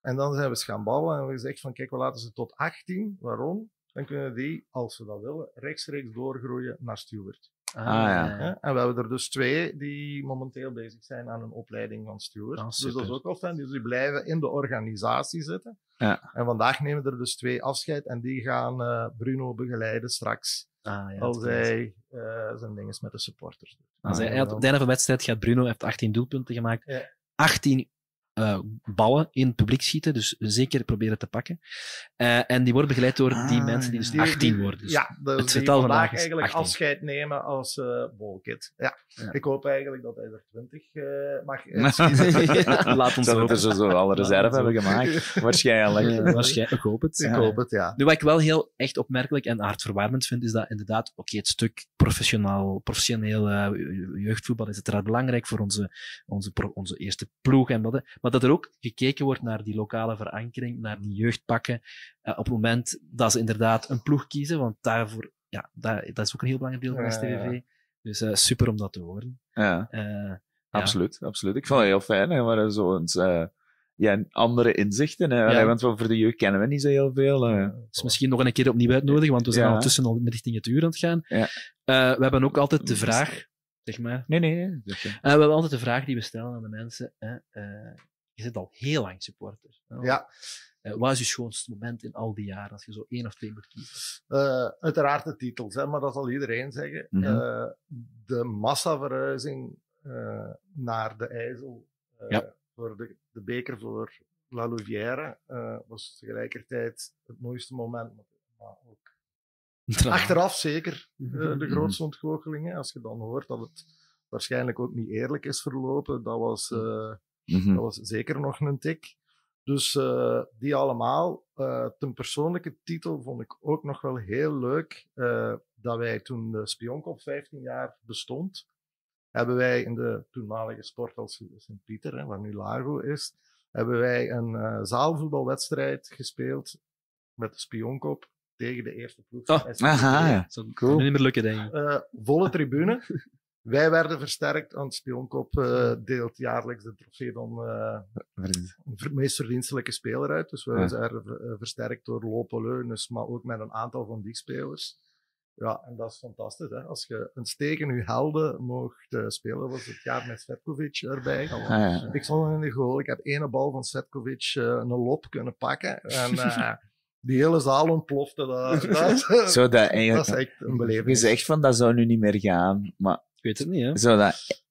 En dan zijn we eens gaan ballen en hebben we gezegd van kijk, we laten ze tot 18. Waarom? Dan kunnen die, als ze dat willen, rechtstreeks doorgroeien naar steward. Ah, ja. Hè? En we hebben er dus twee die momenteel bezig zijn aan een opleiding van steward. Ah, dus dat is ook wel fijn. Dus die blijven in de organisatie zitten. Ja. En vandaag nemen er dus twee afscheid en die gaan eh, Bruno begeleiden straks. Ah, ja, als hij eh, zijn ding is met de supporters. doet. Als hij, op het einde van de wedstrijd gaat Bruno heeft 18 doelpunten gemaakt. Ja. 18 eh, ballen in het publiek schieten, dus zeker proberen te pakken. Eh, en die worden begeleid door die Ah, mensen die dus Die- 18 die- worden. Dus ja, dus het die getal vandaag vandaag is eigenlijk 18. afscheid nemen als eh bolkid. Ja. Ja. Ik hoop eigenlijk dat hij er 20 eh, mag. Ja, laat ons hopen. er zo, zo alle reserve hebben gemaakt. Waarschijnlijk. Ja, waarschijnlijk, ik hoop het. Ik hoop het, ja. Nu, wat ik wel heel echt opmerkelijk en hartverwarmend vind, is dat inderdaad, oké, het stuk professioneel, professioneel jeugdvoetbal is uiteraard belangrijk voor onze, onze, pro- onze eerste ploeg en dat, hè. Maar dat er ook gekeken wordt naar die lokale verankering, naar die jeugdpakken, eh, op het moment dat ze inderdaad een ploeg kiezen, want daarvoor, ja, dat, dat is ook een heel belangrijk deel van Ja, ja, STVV. Dus eh, super om dat te horen. Ja, Eh, absoluut, absoluut. Ik vond het heel fijn. Hè, maar zo eens, eh, ja, andere inzichten. Hè, Ja. Want voor de jeugd kennen we niet zo heel veel. Dus misschien nog een keer opnieuw uitnodigen, want we zijn Ja. ondertussen al richting het uur aan het gaan. Ja. Eh, we hebben ook altijd de vraag, zeg maar, Nee, nee. we hebben altijd de vraag die we stellen aan de mensen. Hè, eh, je zit al heel lang supporter. Ja. Eh, wat is je schoonste moment in al die jaren, als je zo één of twee moet kiezen? Eh, uiteraard de titels, hè, maar dat zal iedereen zeggen. Mhm. Eh, de massaverhuizing eh, naar de IJssel eh, Ja. voor de, de beker voor La Louvière eh, was tegelijkertijd het mooiste moment. maar- ook achteraf zeker eh, de Mhm. grootste ontgoochelingen. Als je dan hoort dat het waarschijnlijk ook niet eerlijk is verlopen, dat was... mhm. dat was zeker nog een tik. Dus eh, die allemaal. Eh, ten persoonlijke titel vond ik ook nog wel heel leuk. eh, dat wij toen de Spionkop 15 jaar bestond, hebben wij in de toenmalige sporthal Sint-Pieter, hè, waar nu Largo is, hebben wij een eh, zaalvoetbalwedstrijd gespeeld met de Spionkop tegen de eerste ploeg. van Oh. Aha, ja. Zo, Cool. Niet meer lukken, denk ik. Eh, volle tribune. Wij werden versterkt, want Spionkop eh, deelt jaarlijks de trofee van eh, ver- meest verdienstelijke speler uit. Dus we Ja. zijn eh, versterkt door Lope Leunes, maar ook met een aantal van die spelers. Ja, en dat is fantastisch. Hè? Als je een steek in je helden mocht eh, spelen, was het jaar met Svetkovic erbij. Ah, ja. Ik stond in de goal. Ik heb ene bal van Svetkovic eh, een lop kunnen pakken. En, eh, die hele zaal ontplofte. Dat, dat, Zou dat dat is echt een Je beleving. zegt van, dat zou nu niet meer gaan. Maar Ik weet het niet, hè. zou dat...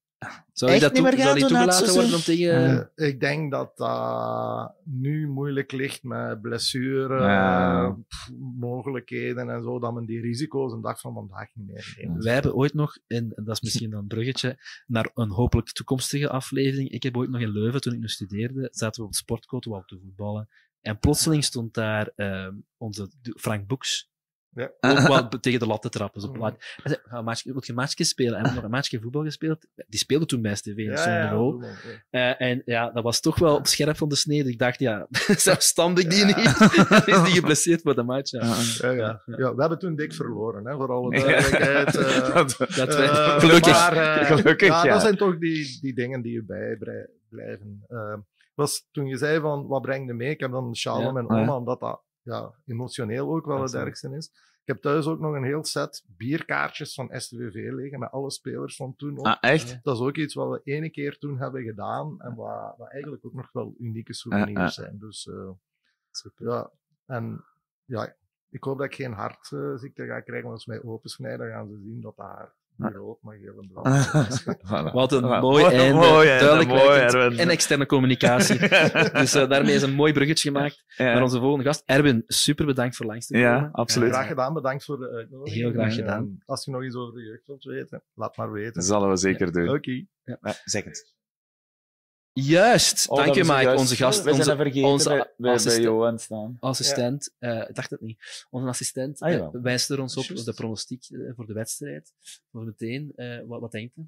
Zou je dat niet toe- meer zou gaan die toegelaten worden om tegen... Eh, ik denk dat dat nu moeilijk ligt met blessure, Ja. pff, mogelijkheden en zo, dat men die risico's een dag van vandaag niet meer neemt. Wij hebben ooit nog, en dat is misschien dan een bruggetje, naar een hopelijk toekomstige aflevering. Ik heb ooit nog in Leuven, toen ik nog studeerde, zaten we op het sportcourt, we te voetballen. En plotseling stond daar ehm, onze Frank Boeks. Ja. Ook wel tegen de lat te trappen. Zo plat. Hij zei, "Ga Wil je een matchje spelen? En we hebben nog een matchje voetbal gespeeld. Die speelde toen bij STV in ja. Eh, en ja, dat was toch wel op scherp van de snede. Ik dacht, ja, zelfs stand ik die niet. Dan is die geblesseerd voor de match. Ja. Ja, ja. Ja, we hebben toen dik verloren, hè, voor alle duidelijkheid. eh. Dat- Dat Eh, wij- gelukkig. maar, eh, Gelukkig, ja, ja. Dat zijn toch die, die dingen die je bijblijven. Was toen je zei van, wat breng je mee? Ik heb dan sjaal Ja. om mijn Ah, ja. oma, omdat dat ja, emotioneel ook wel het ergste is. Ik heb thuis ook nog een heel set bierkaartjes van STVV liggen, met alle spelers van toen ook. Ah, echt? Dat is ook iets wat we ene keer toen hebben gedaan en wat, wat eigenlijk ook nog wel unieke souvenirs Ah, ah. zijn. Dus eh, ja, en ja, ik hoop dat ik geen hartziekte ga krijgen, want als ze mij opensnijden, dan gaan ze zien dat niet rood, maar en blauw. Voilà. Wat een Voilà. mooi einde. Mooi einde, duidelijk mooi, werkend Erwin. en externe communicatie. dus eh, daarmee is een mooi bruggetje gemaakt Ja. naar onze volgende gast. Erwin, super bedankt voor langs te komen. Ja, absoluut. Graag gedaan, bedankt voor de uitnodiging. Heel graag En, gedaan. eh, Als je nog iets over de jeugd wilt weten, laat maar weten. Dat zullen we zeker doen. Oké. Maar Zeg het. Juist, Oh, dank je Mike, onze gast, We zijn onze onze bij, bij, bij assistent- Johan staan. assistent. eh, ik dacht het niet. Onze assistent Ah, eh, wijst er ons op Juist. de pronostiek eh, voor de wedstrijd. Voor meteen, eh, wat, wat denkt u?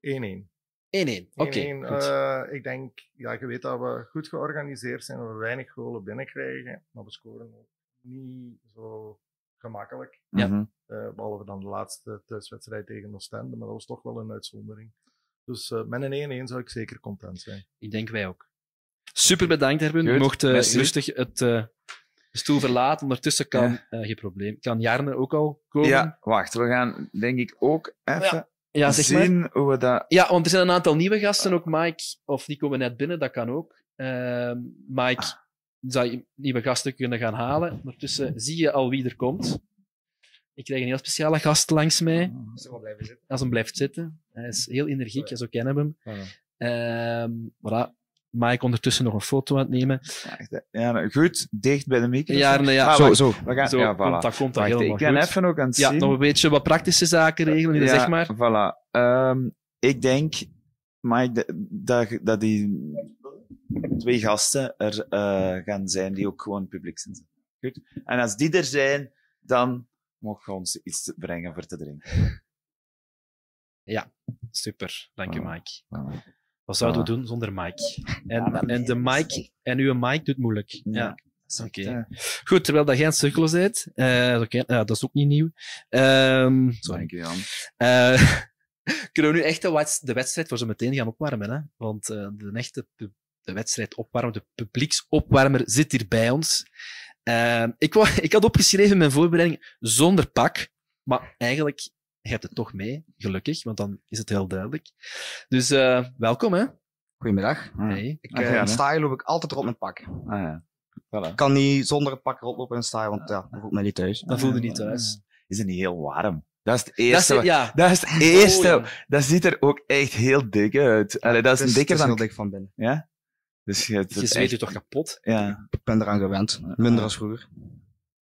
1-1. 1-1. Oké, 1-1, goed. eh, ik denk, ja, je weet dat we goed georganiseerd zijn, dat we weinig golen binnenkrijgen, maar we scoren ook niet zo gemakkelijk. Ja. Mhm. Eh, behalve dan de laatste thuiswedstrijd tegen Oostende, maar dat was toch wel een uitzondering. Dus eh, met een 1-1 zou ik zeker content zijn. Ik denk wij ook. Super bedankt, Erwin. Je mocht eh, merci. rustig het eh, de stoel verlaten. Ondertussen kan, eh, geen probleem, kan Jarne ook al komen. Ja, wacht. We gaan denk ik ook even Ja, zeg maar. zien hoe we dat... Ja, want er zijn een aantal nieuwe gasten, ook Mike, of die komen net binnen, dat kan ook. Ehm, Mike, zou je nieuwe gasten kunnen gaan halen. Ondertussen zie je al wie er komt. Ik krijg een heel speciale gast langs mij, als hem blijft zitten. Hij is heel energiek, zo kennen we hem. Ehm voilà. Mike ondertussen nog een foto aan het nemen. Ja, nou, goed. Dicht bij de microfoon. Jarne, ja, Ah, zo, zo. We gaan... Zo ja, voilà. komt dat, komt dat helemaal ik ben even ook aan het Ja, zien. nog een beetje wat praktische zaken regelen, Ja, zeg maar. Voilà. Ehm, ik denk, Mike, dat- dat, dat die twee gasten er eh, gaan zijn die ook gewoon publiek zijn. Goed. En als die er zijn, dan mogen we ons iets brengen voor te drinken. Super, dank je Voilà. Mike. Voilà. Wat zouden we Voilà. doen zonder Mike? En, Ja, en de Mike en uw Mike doet moeilijk. Ja. Oké. Ja. Goed, terwijl dat bent. eh, oké, ja, dat is ook niet nieuw. Dank je, Jan. eh, kunnen we nu echt de, wedstrijd voor zo meteen gaan opwarmen? Hè? Want eh, de echte de wedstrijd opwarmen, de publieksopwarmer zit hier bij ons. Ehm, ik, wou, ik had opgeschreven in mijn voorbereiding zonder pak, maar eigenlijk je hebt het toch mee, gelukkig, want dan is het heel duidelijk. Dus eh, welkom, hè? Goedemiddag. Ah. Hey. Ik, Ah, eh, ja, in hè? style loop ik altijd erop met pak. Ik Ah ja. Voilà. kan niet zonder het pak rondlopen in style, want ja, dan voel ik mij niet thuis. Dan voelde je niet thuis. Is het niet heel warm? Dat is het Dat is, eerste. ja. Dat is het eerste. Oh, ja. Dat ziet er ook echt heel dik uit. Allee, dat is Het een dikker dan... heel dik van binnen. Ja? Dus je, hebt Je het zweet je toch kapot? Ja. Ik ben eraan gewend. Minder als vroeger.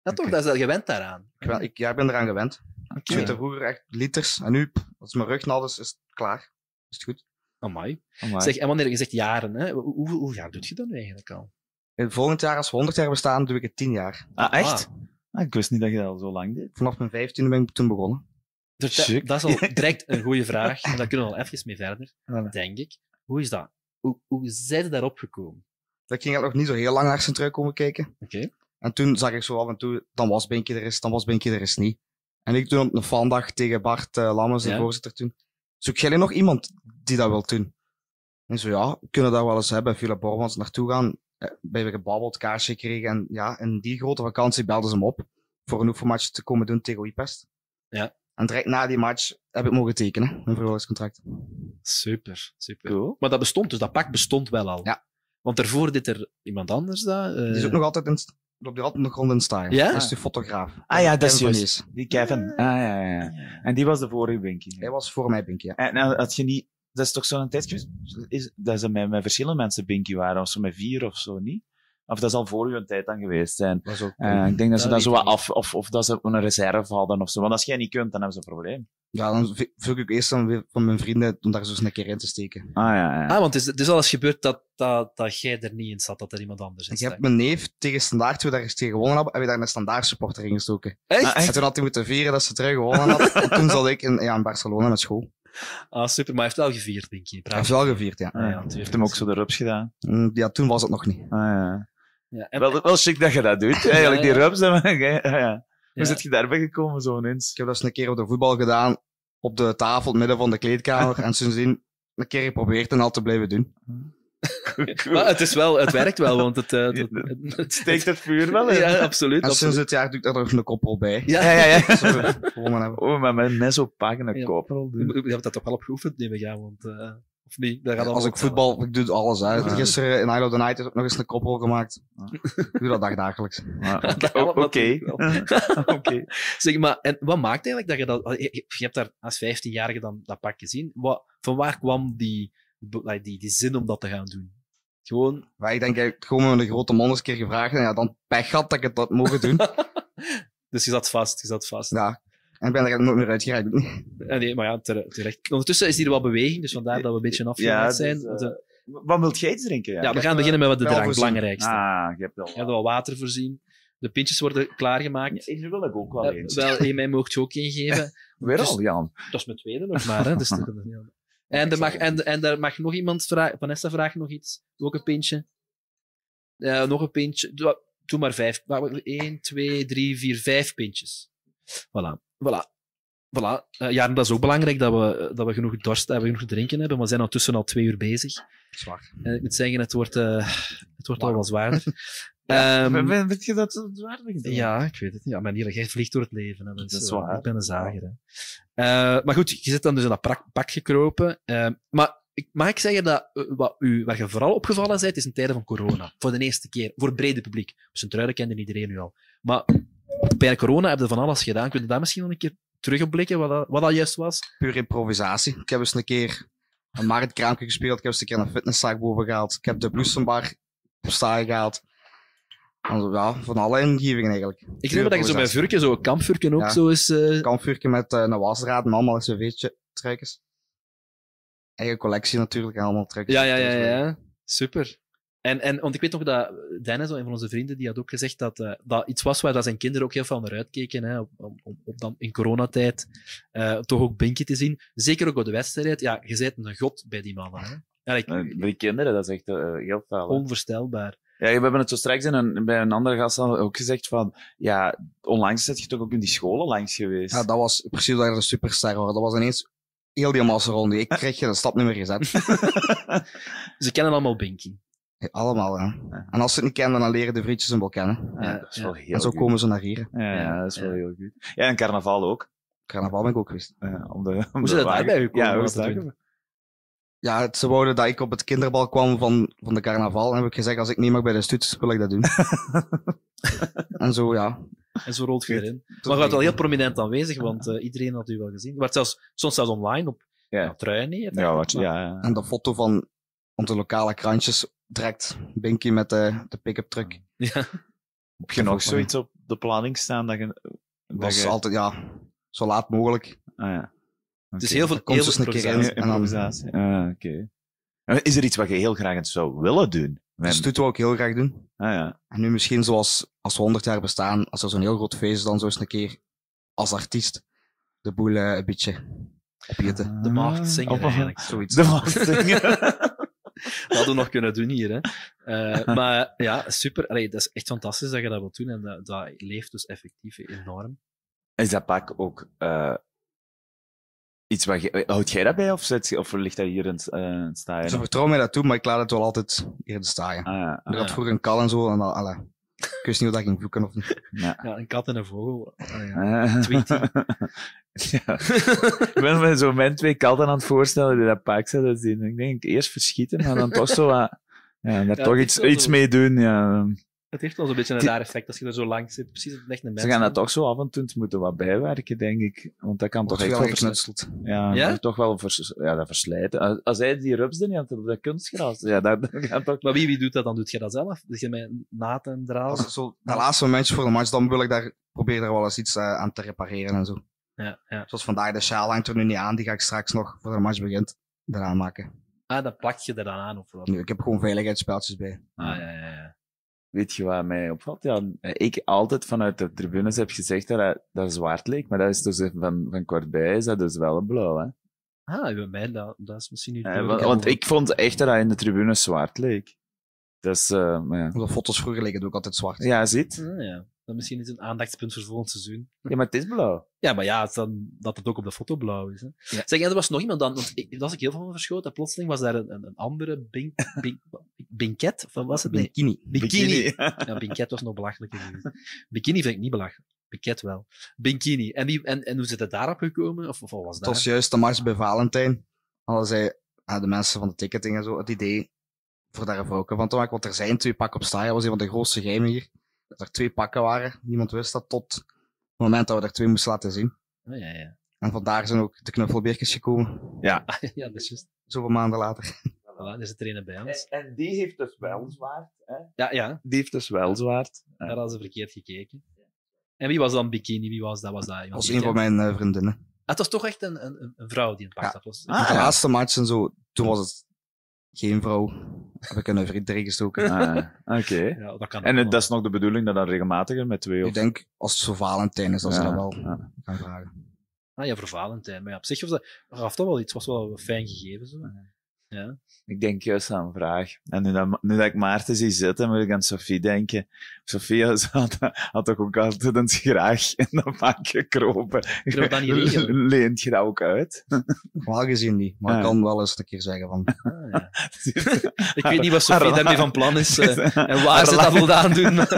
Ja, toch? Dat is gewend daaraan. Ik ben, ik, ja, ik ben eraan gewend. Ik Oké. zweette vroeger echt liters. En nu, als mijn rug nat is, is het klaar. Is het goed. Amai. Amai. Zeg, en wanneer je zegt jaren, hè? Hoe, hoe, hoe jaar doet je dat nu eigenlijk al? In volgend jaar, als we 100 jaar bestaan, doe ik het 10 jaar. Ah, echt? Ah, ik wist niet dat je dat al zo lang deed. Vanaf mijn 15e ben ik toen begonnen. Dus dat, dat is al direct een goede vraag. En daar kunnen we al even mee verder, Voilà. denk ik. Hoe is dat? Hoe, hoe zijn je daarop gekomen? Ik ging eigenlijk nog niet zo heel lang naar zijn trui komen kijken. Oké. En toen zag ik zo af en toe, dan was Benkje er eens, dan was Benkje er eens niet. En ik toen op een fandag tegen Bart uh, Lammers, de Ja. voorzitter toen. Zoek jij nog iemand die dat wil doen? En zo, ja, we kunnen dat wel eens hebben. Philip Bormans naartoe gaan. Eh, Bij we gebabbeld, kaarsje gekregen. En ja, in die grote vakantie belden ze hem op. Voor een oefenmatch te komen doen tegen Oipest. Ja. En direct na die match heb ik mogen tekenen, een verhuurderscontract. Super, super. Cool. Maar dat bestond, dus dat pak bestond wel al. Ja. Want daarvoor deed er iemand anders dat. eh, Die is ook nog altijd in, loopt hier altijd nog rond in stadion. Ja? Dat is de fotograaf. Ah ja, dat is. Die Kevin. Ah ja, ja, ja. En die was de vorige Binky. Hij was voor mij, Binky, ja. En nou, had je niet... Dat is toch zo'n tijd geweest... Is, dat ze met, met verschillende mensen Binky waren, of zo met vier of zo, niet? Of dat zal voor uw tijd dan geweest zijn. Dat is ook Eh, ik denk dat ze Dat zo wat ik af... Of, of dat ze een reserve hadden of zo. Want als jij niet kunt, dan hebben ze een probleem. Ja, dan v- zoek ik eerst dan weer van mijn vrienden om daar zo eens een keer in te steken. Ah ja, ja. Ah, want het is, het is al eens gebeurd dat, dat, dat jij er niet in zat, dat er iemand anders in Ik heb mijn neef tegen Standaard, toen we daar eens tegen gewonnen hebben, heb je daar een Standaard supporter in gestoken. Echt? En toen had hij moeten vieren dat ze terug gewonnen had. en toen zat ik in, ja, in Barcelona met school. Ah, super. Maar hij heeft wel gevierd, denk je. Hij heeft wel gevierd, ja. Ah, ja, heeft hem ook zo de rups gedaan. Mm, Ja, toen was het nog niet. Ah, ja. Ja, en, Wel, wel chic dat je dat doet, eigenlijk, die rups. jij- ah, ja. Hoe zit je daarbij gekomen, zo ineens? Ik heb dat eens een keer op de voetbal gedaan, op de tafel, in het midden van de kleedkamer. en sindsdien een keer geprobeerd en al te blijven doen. maar het, is wel, het werkt wel, want het, eh, het, het, het- Steekt het vuur wel in? Ja, absoluut. En sinds dit jaar doe ik daar nog een koprol bij. Ja, Ja, ja, ja. Hebben. Oh, maar met mes op pakken een Ja. koprol doen. Je hebt dat toch wel opgeoefend, neem ik aan, want... eh, of niet? Dat gaat Als ik voetbal, ik doe alles. Ja. Gisteren in Isle of the Night is ook nog eens een koprol gemaakt. Ik doe dat dagdagelijks. Ah, Oké. Oké. Zeg maar, en wat maakt eigenlijk dat je dat... Je, hebt daar als 15-jarige dan dat pak gezien. Wat, van waar kwam die, die, die zin om dat te gaan doen? Gewoon... Maar ik denk, ik heb gewoon een grote man eens een keer gevraagd. En ja, dan pech gehad dat ik het had mogen doen. Dus je zat vast, je zat vast. ja. En ik ben er nooit meer uitgeraakt. Eh, Nee, maar ja, tere- terecht. Ondertussen is hier wel beweging, dus vandaar dat we een beetje afgeleid dus, zijn. eh, Want, eh, Wat wilt jij iets drinken? ja, we gaan beginnen met wat de drank, belangrijkste. Ah, je hebt wel. Je hebt wel water voorzien. De pintjes worden klaargemaakt. Hier wil ik ook wel Eh, eens. wel, hey, mij mocht je ook ingeven. Weer dus- al, Jan. Dat is mijn tweede nog maar, hè. Dus en, er mag, en, en er mag nog iemand vragen. Vanessa vraagt nog iets. Ook een pintje. Eh, nog een pintje. Doe, doe maar vijf. 1, 2, 3, 4, vijf pintjes. Voilà. Voilà. Voilà. Eh, ja, dat is ook belangrijk dat we, dat we genoeg dorst hebben, genoeg drinken hebben. Maar we zijn ondertussen al twee uur bezig. Zwaar. En ik moet zeggen, het wordt, eh, het wordt al wat zwaarder. Ja, Ehm, vind- vind je dat zo zwaar begint? ja, ik weet het. Ja, maar jij vliegt door het leven. Hè. Dus, Dat is eh, waar. Ik ben een zager. Hè. Eh, maar goed, je zit dan dus in dat pak, gekropen. Eh, maar ik, mag ik zeggen dat eh, wat, u, waar je vooral opgevallen bent, is in tijden van corona. Voor de eerste keer. Voor het brede publiek. Zijn truiden kende iedereen nu al. Maar bij corona heb je van alles gedaan. Kun je daar misschien nog een keer terugblikken, wat dat, wat dat juist was? Puur improvisatie. Ik heb eens een keer een marktkraampje gespeeld. Ik heb eens een keer een fitnesszaak boven gehaald. Ik heb de bloesembar op staan gehaald. Ja, van alle ingevingen eigenlijk. Ik me dat je zo bij Vurken, zo een kampvurken ook Ja. zo is... eh, Kampvuurtje met eh, een wasdraad en allemaal cv'tje truikens. Eigen collectie natuurlijk, en allemaal truikens. Ja, ja, ja, ja. Super. En, en, want ik weet nog dat Dennis, een van onze vrienden, die had ook gezegd dat eh, dat iets was waar dat zijn kinderen ook heel veel naar uitkeken. Hè, op, op, op dan, in coronatijd eh, toch ook Binky te zien. Zeker ook op de wedstrijd. Ja, je bent een god bij die mannen. Hè. Ja, ik- die kinderen, dat is echt eh, heel hè. onvoorstelbaar. Ja, we hebben het zo straks in een, bij een andere gast al ook gezegd van, ja, onlangs zit je toch ook in die scholen langs geweest. Ja, dat was precies dat een superster was. Dat was ineens heel die massa rond. Ik kreeg je een stap niet meer gezet. Ze kennen allemaal Binky. Ja, allemaal, ja. En als ze het niet kennen, dan leren de vriendjes hem wel kennen. Ja, dat is ja. wel heel en zo goed. komen ze naar hier. Ja, ja, dat is wel heel goed. Ja, en carnaval ook. Carnaval ben ik ook geweest. Eh, om de, om Hoe de dat gekomen, Ja, hoe is dat? Ja, het, ze wouden dat ik op het kinderbal kwam van, van de carnaval. En heb ik gezegd, als ik niet mag bij de stuts, wil ik dat doen. en zo, ja. En zo rolt je erin. Maar je was wel heel prominent aanwezig, want eh, iedereen had u wel gezien. Je werd zelfs, soms zelfs online op Ja. ja, truien. Ja, wat, ja, ja. En de foto van onze lokale krantjes direct Binky met de, de pick-up truck. Ja. Heb je nog zoiets op de planning staan dat je... Dat was je... altijd, ja, zo laat mogelijk. Ah, ja. Het is heel veel, komt eens een keer in. improvisatie. en dan-. Ah, oké. En Is er iets wat je heel graag zou willen doen? Dus dat wil ik heel graag doen. Ah, ja. En nu misschien zoals als we 100 jaar bestaan, als er zo'n heel groot feest is, dan zo eens een keer als artiest de boel eh, een beetje opeten. De maagd zingen Of- eigenlijk. Zoiets. De maagd zingen. Dat hadden we nog kunnen doen hier. Hè. Eh, maar ja, super. Allee, dat is echt fantastisch dat je dat wilt doen. En dat, dat leeft dus effectief enorm. Is dat pak ook eh, iets wat je... Houd jij dat bij of, zet, of ligt dat hier in, uh, in het staaien? Ze vertrouwen mij dat toe, maar ik laat het wel altijd hier staan. Ah, ja. Ik had ja. vroeger een kal en zo, en dan. Ik wist niet hoe dat ging vloeken of niet. Ja. Ja, een kat en een vogel. Allee, ja. Ah. Ja. ik ben me zo mijn twee katten aan het voorstellen die dat pak zetten zien. Ik denk eerst verschieten, maar dan toch zo wat... Ja, daar Ja, toch iets, iets mee doen. Ja. Het heeft wel zo'n beetje een raar effect als je er zo lang zit. Precies, het echt een mens. Ze gaan dat toch zo af en toe moeten wat bijwerken, denk ik. Want dat kan toch echt veel wel vers- geknutseld. Ja, Ja? toch wel vers, ja, dat verslijten. Als, hij die rups er niet had op dat kunstgras, ja, dat, dat gaat toch... Maar wie, wie doet dat dan? Doet je dat zelf? Doe je met naad en draad? Als zo de laatste momentjes voor de match, dan wil ik daar, probeer daar wel eens iets eh, aan te repareren en zo. Ja, ja. Zoals vandaag, de sjaal hangt er nu niet aan, die ga ik straks nog, voor de match begint, eraan maken. Ah, dan plak je er dan aan of wat? Nu, ik heb gewoon veiligheidsspeltjes bij. Ah, ja, ja, ja. Weet je wat mij opvalt? Ja, ik altijd vanuit de tribunes heb gezegd dat hij dat zwart leek, maar dat is dus van, van kortbij is dat dus wel een blauw, hè? Ah, bij mij, dat, dat is misschien niet... Want, want ik vond echt dat hij in de tribunes zwart leek. Dus, eh, maar ja. De foto's vroeger leken het ook altijd zwart. Ja, ziet? Ah, ja. Dat misschien is een aandachtspunt voor volgend seizoen. Ja, maar het is blauw. Ja, maar ja, het dan, dat het ook op de foto blauw is. Hè. Zeg, en er was nog iemand dan, want ik, daar was ik heel veel van verschoten. En plotseling was daar een, een, een andere bink, bink, binket, of wat was het? Nee, Bikini. bikini. Ja, binket was nog belachelijker. Bikini vind ik niet belachelijk. Binket wel. Bikini. En, wie, en, en hoe zit het daarop gekomen? Of, of was Het dat? was juist de match bij Valentijn. Hadden zij, ah, de mensen van de ticketing en zo, het idee voor daar een vrouwke van te maken. Want er zijn twee pakken op staan. Dat was een van de grootste geheimen hier. Dat er twee pakken waren. Niemand wist dat tot het moment dat we er twee moesten laten zien. Ah, ja, ja. En vandaar zijn ook de knuffelbeertjes gekomen. ja, dat is juist. Zoveel maanden later. Voilà, er zit er een bij ons. En die heeft dus wel zwaard. Hè? Ja, ja. Die heeft dus wel zwaard. Daar hadden ze verkeerd gekeken. En wie was dan bikini? Wie was dat? Was dat was een van mijn eh, vriendinnen. Ah, het was toch echt een, een, een vrouw die een pak Ja. had. Was, Ah, de ja. laatste match en zo, toen was het geen vrouw. Heb ik een vriend erin gestoken. Ah, Oké. Ja, dat kan En het, dat is nog de bedoeling dat dan regelmatiger met twee of... Ik denk, als het zo Valentijn is, dat ze Ja, dat wel ja. gaan vragen. Ah ja, voor Valentijn. Maar ja, op zich was dat, gaf dat wel iets. was wel een fijn gegeven. Zo. Ja. Ik denk juist aan een vraag. En nu dat, nu dat ik Maarten zie zitten, moet ik aan Sophie denken. Sophie had, had toch ook altijd eens graag in de bank gekropen. We dat niet? Leent je dat ook uit? Normaal gezien niet, maar ik Ja. kan wel eens een keer zeggen van... Ah, ja. Ik weet niet wat Sophie daarmee van plan is. eh, en waar ze dat wil aandoen. dat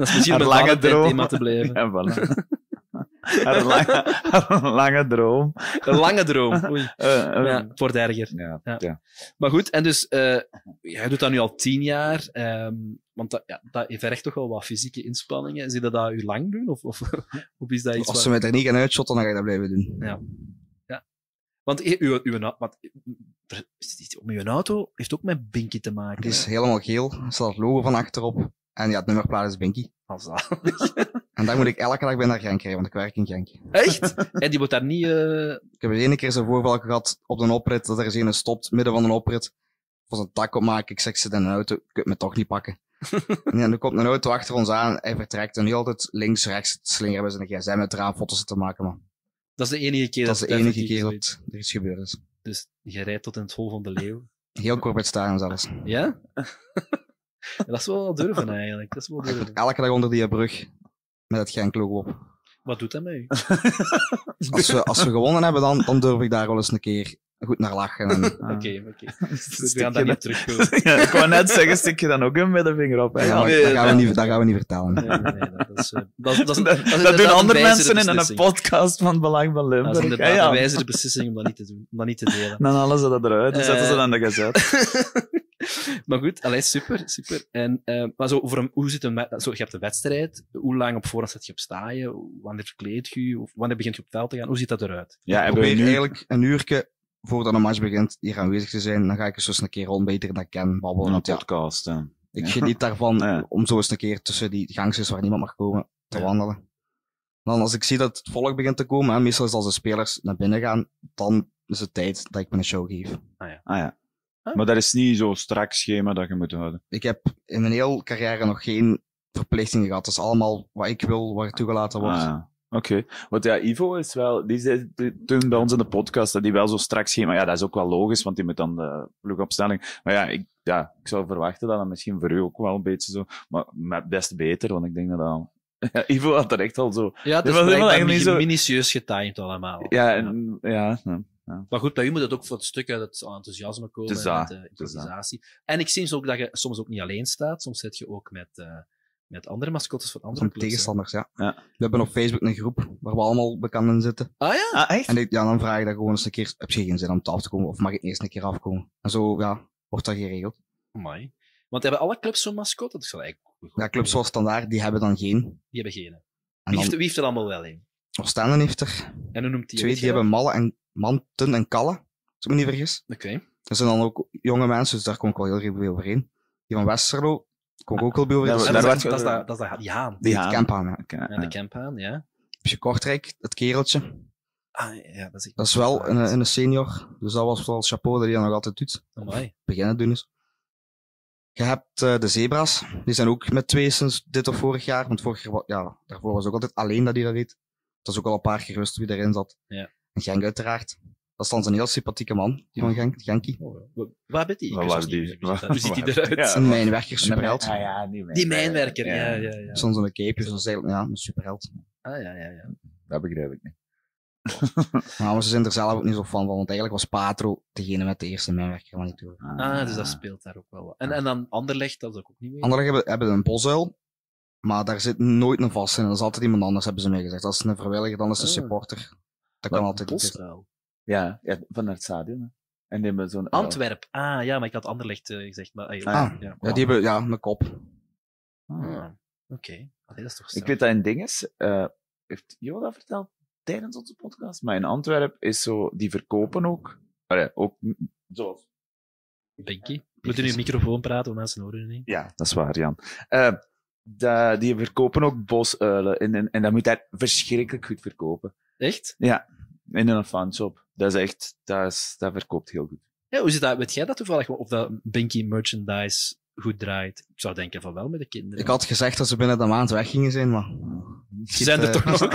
is misschien om lange droom. thema te blijven. Ja, voilà. Haar lange, haar lange droom. Een lange droom. Oei. Eh, eh, Ja, het wordt erger. ja, Ja. ja. Maar goed, en dus, eh jij doet dat nu al tien jaar, ehm, want dat, ja, dat vergt toch wel wat fysieke inspanningen. Zie je dat u lang doen? Of, of, of is dat iets Als ze mij er niet gaan uitshotten, dan ga ik dat blijven doen. Want eh, uw, uw, na- wat, om uw auto heeft ook met Binky te maken. Die is hè? helemaal geel, er staat het logo van achterop. En ja, het nummerplaat is Binky. Als dat. En daar moet ik elke dag bij naar Genk rijden, want ik werk in Genk. Echt? En die wordt daar niet... eh, Ik heb er ene keer zo'n voorval gehad op een oprit, dat er eens een stopt, midden van een oprit. Was een tak opmaken, ik zeg ze in een auto, kan me toch niet pakken. en ja, nu komt een auto achter ons aan, hij vertrekt en nu altijd links, rechts slingeren we zijn gsm met eraan foto's te maken, maar dat is de enige keer dat is de enige keer dat er iets gebeurd is. Dus je rijdt tot in het hol van de leeuw. Heel kort bij het stadion zelfs. Ja? Dat is wel durven eigenlijk. Dat is wel moet durven. elke dag onder die brug met het Genk logo op. Wat doet dat met u? Als we, als we gewonnen hebben, dan, dan durf ik daar wel eens een keer goed naar lachen. En, Oké, oké. Goed, we Stik gaan niet dat- terugkomen. Ja, ik wou net zeggen, stik je dan ook een middenvinger op. Hè? Ja, maar dat, gaan we niet, dat gaan we niet vertellen. Nee, nee, nee, dat is, eh, dat, dat, is, Dat, dat, is dat inderdaad doen andere mensen in een podcast van Belang van Dat is Limburg. inderdaad ja. een wijzere beslissing om dat niet te doen, om dat niet te delen. Dan halen ze dat eruit en zetten ze Eh. dan de gazet. maar goed, allee, super, super. En, eh, maar zo, voor een, hoe zit een, zo, je hebt een wedstrijd, hoe lang op voorhand zet je op staaien, wanneer verkleed je je, of wanneer begint je op veld te gaan, hoe ziet dat eruit? Ja, ik hebben we eigenlijk een uurtje voordat een match begint hier aanwezig te zijn. Dan ga ik eens zo eens een keer rond bij iedereen dat ik ken, babbelen. Een ja, podcast, hè. ik Ja. geniet daarvan Ja. om zo eens een keer tussen die gangsjes waar niemand mag komen te Ja. wandelen. Dan als ik zie dat het volk begint te komen, en meestal is als de spelers naar binnen gaan, dan is het tijd dat ik me een show geef. Ah ja. Maar dat is niet zo'n strak schema dat je moet houden. Ik heb in mijn hele carrière nog geen verplichtingen gehad. Het is allemaal wat ik wil, waar toegelaten wordt. Ah, ja. Oké. Want ja, Ivo is wel... Die zei toen bij ons in de podcast dat die wel zo strak schema... Ja, dat is ook wel logisch, want die moet dan de ploegopstelling... Maar ja, ik, ja, ik zou verwachten dat dat misschien voor u ook wel een beetje zo... Maar met best beter, want ik denk dat dat... Ja, Ivo had er echt al zo... Ja, het is maar blijkbaar helemaal niet zo- minutieus getimed allemaal. Ja, en- ja, ja. Maar goed, bij u moet het ook voor het stuk uit het enthousiasme komen, met de is dat. improvisatie. En ik zie ook dat je soms ook niet alleen staat, soms zit je ook met, eh, met andere mascottes van andere Van clubs. tegenstanders, ja. Ja. We hebben op Facebook een groep waar we allemaal bekend in zitten. Ah ja? Ah, echt? En ik, ja, dan vraag ik dat gewoon eens een keer, heb je geen zin om te af te komen, of mag ik eerst een keer afkomen? En zo, ja, wordt dat geregeld. Amai. Want hebben alle clubs zo'n mascotte? Dat is wel eigenlijk goed. Ja, clubs zoals Standaard, die hebben dan geen. Die hebben geen. En Wie heeft, dan, wie heeft er allemaal wel een? Oostende heeft er En hoe noemt die? twee, die hebben Malle en Manten en Kalle, als ik me niet vergis. Oké. Dat zijn dan ook jonge mensen, dus daar kom ik wel heel erg bij overeen. Die van Westerlo, kom ik ook wel bij Dat is dat, dat, die haan. Die haan. camp aan. Ja. Ja, de campaan, ja. Heb je Kortrijk, het kereltje. Ah, ja, dat is, Dat is wel een, een senior, dus dat was wel chapeau dat hij dat nog altijd doet. Amai. Beginnen doen is. Je hebt eh, de zebra's, die zijn ook met twee sinds dit of vorig jaar. Want vorig jaar, ja, daarvoor was het ook altijd alleen dat hij dat deed. Dat is ook al een paar keer gerust wie erin zat. Ja. En Genk uiteraard. Dat is dan een heel sympathieke man, die van Genk, Genkie. Waar bent die? Waar die? Hoe ziet die eruit? Ja. Een mijnwerker, superheld. Ah ja, die, Die mijnwerker, ja, ja, ja. Soms een cape, dus dat is eigenlijk ja, een superheld. Ah, ja, ja, ja. Dat begrijp ik niet. Maar ze zijn er zelf ook niet zo van, want eigenlijk was Patro degene met de eerste mijnwerker van die tour. Ah, dus dat speelt daar ook wel wat. En, en dan Anderlecht, dat is ook niet meer. Anderen hebben, hebben een bosuil, maar daar zit nooit een vast in. Dat is altijd iemand anders, hebben ze mij gezegd. Dat is een vrijwilliger, dan is een Ah. supporter. Dat kan altijd niet. Ja, ja, van het stadion. hè. En die hebben zo'n... Antwerp. Ah, ja, maar ik had Anderlecht eh, gezegd. Maar, ah, ja, Ah, ja. Ja, die hebben ja, een kop. Ah, Oké. Allee, dat is toch Ik straf. weet dat een ding is, eh, heeft Jo dat verteld tijdens onze podcast? Maar in Antwerpen is zo, die verkopen ook, allee, ook m- zoals... Binky. We moeten nu in microfoon praten, want mensen horen het niet. Ja, dat is waar, Jan. Eh, da- die verkopen ook bosuilen en, en, en dat moet daar verschrikkelijk goed verkopen. Echt? Ja, in een fanshop. Dat is echt, dat, is, dat verkoopt heel goed. Ja, hoe zit dat? Weet jij dat toevallig? Of dat Binky merchandise goed draait? Ik zou denken van wel met de kinderen. Ik had gezegd dat ze binnen de maand weg gingen zijn, maar... Ze zijn er eh, toch nog?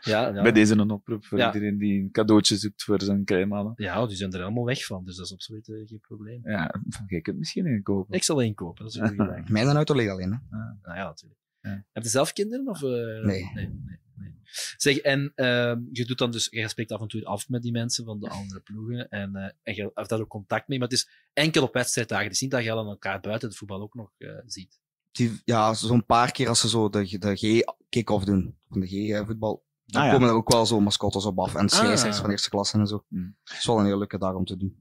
ja, ja. Bij deze een oproep voor Ja. iedereen die een cadeautje zoekt voor zijn kleimannen. ja, die zijn er allemaal weg van, dus dat is absoluut eh, geen probleem. Ja, jij kunt misschien inkopen. Ik zal één kopen, dat is een goede idee. Mijn auto ligt alleen, hè. Nou ja, natuurlijk. Ja. Heb je zelf kinderen? Of, eh, Nee. nee, nee, nee. Zeg, en ehm, je doet dan dus, je spreekt af en toe af met die mensen van de andere ploegen en, eh, en je hebt daar ook contact mee, maar het is enkel op wedstrijddagen. Het is niet dat je dan elkaar buiten het voetbal ook nog eh, ziet. Die, ja, zo'n paar keer als ze zo de, de G-kick-off doen, van de G-voetbal, dan Ah, ja. komen er ook wel zo mascottes op af. En scheidsrechters Ah. van eerste klasse en zo. Hmm. Het is wel een heel leuke dag om te doen.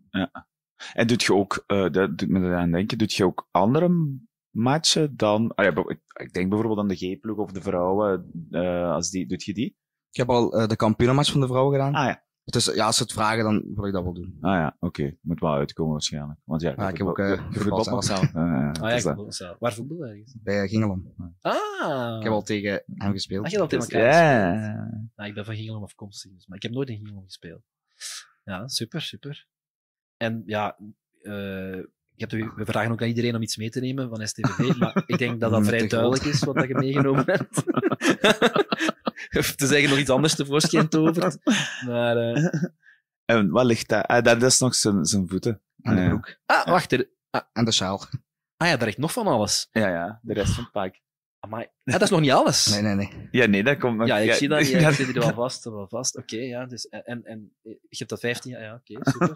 En doet je ook, eh, dat doet me eraan denken, doet je ook andere matchen dan, ah ja, ik, ik denk bijvoorbeeld aan de G-ploeg of de vrouwen, eh, als die, doet je die? Ik heb al eh, de kampioenenmatch van de vrouwen gedaan. Ah ja, Dus ja, als ze het vragen, dan wil ik dat wel doen. ah ja, oké, moet wel uitkomen waarschijnlijk. Want ja, Ja, ik heb ook voetbal- eh voetbal? Ah, ja, Ah ja, ik. Waar voetbal ergens? Bij Gingelom. Ah! Ik heb al tegen hem gespeeld. Ah, je hebt al tegen elkaar gespeeld. ja, Nou, ik ben van Gingelom afkomstig, dus, maar ik heb nooit in Gingelom gespeeld. Ja, super, super. En ja, eh, ik heb de- we vragen ook aan iedereen om iets mee te nemen van STVV, maar ik denk dat dat vrij de duidelijk is wat dat je meegenomen hebt. Of te zeggen nog iets anders tevoorschijn tovert. Maar, eh, En wat ligt daar? Ah, dat is nog zijn, zijn voeten. En de broek. ah, wacht, er, En de sjaal. ah ja, daar ligt nog van alles. Ja, ja, de rest van het pak. Amai. Ah, dat is nog niet alles. Nee, nee, nee. Ja, nee, dat komt nog. Ja, ik zie dat. Je ja, zit hier wel vast. Wel vast. Oké, ja. Dus, en, en je hebt dat 15 jaar. Ja, oké, super.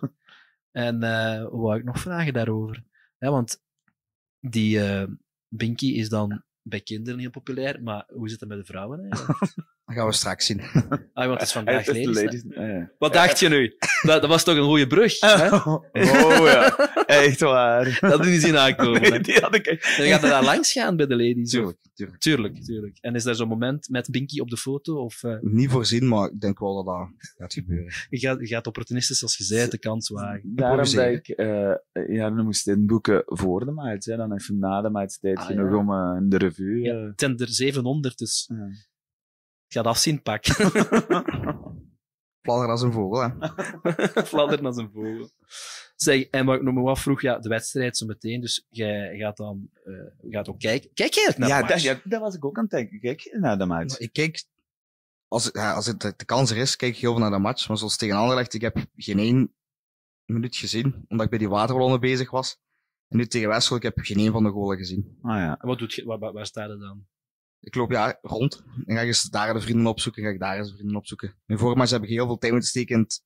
En hoe wou ik nog vragen daarover? Want die eh Binky is dan bij kinderen heel populair, maar hoe zit het met de vrouwen eigenlijk? Dat gaan we straks zien. Ah, want het is vandaag ladies. ladies. ah, ja. Wat dacht je nu? Dat, dat was toch een goede brug? Hè? Oh ja, echt waar. Dat hadden we niet zien aankomen. Nee, die had ik echt. Dan gaat er daar langs gaan bij de ladies. Tuurlijk, tuurlijk. Tuurlijk, tuurlijk. En is daar zo'n moment met Binky op de foto? Of eh, Niet voorzien, maar ik denk wel dat dat gaat gebeuren. je, gaat, je gaat opportunistisch, als je zei, de kans wagen? Daarom dat ik eh ja, dan moest inboeken voor de match. Hè. Dan even na de match tijd Ah, genoeg ja. om eh, in de revue. Ja, het zijn er 700, dus ja. Ik ga het afzien, pak. Fladder als een vogel, hè. Fladderen als een vogel. Zeg, en wat ik nog maar afvroeg, ja, de wedstrijd zo meteen, dus jij gaat dan eh, gaat ook kijken. Kijk jij naar Ja, de dat, match? ja, dat was ik ook aan het denken. Kijk naar de match. Ik kijk, als, het- ja, als het de kans er is, kijk ik heel veel naar de match. Maar zoals tegen Anderlecht, ik heb geen één minuut gezien, omdat ik bij die waterballonnen bezig was. En nu tegen Wessel, ik heb geen één van de golen gezien. Ah ja. En wat doet je, waar, waar, waar staat het dan? Ik loop ja rond. Dan ga ik eens daar de vrienden opzoeken, ga ik daar eens de vrienden opzoeken. In vorige match heb ik heel veel tijd moeten steken in het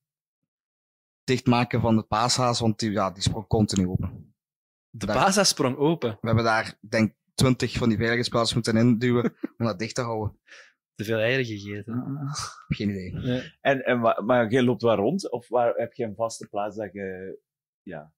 dichtmaken van de paashaas, want die, ja, die sprong continu open. De Daar- basis sprong open. We hebben daar, denk ik, twintig van die veiligheidsplaatsen moeten induwen om dat dicht te houden. Te veel eieren gegeten. Geen idee. En, en, maar jij loopt waar rond? Of waar, heb je een vaste plaats dat je... Ja.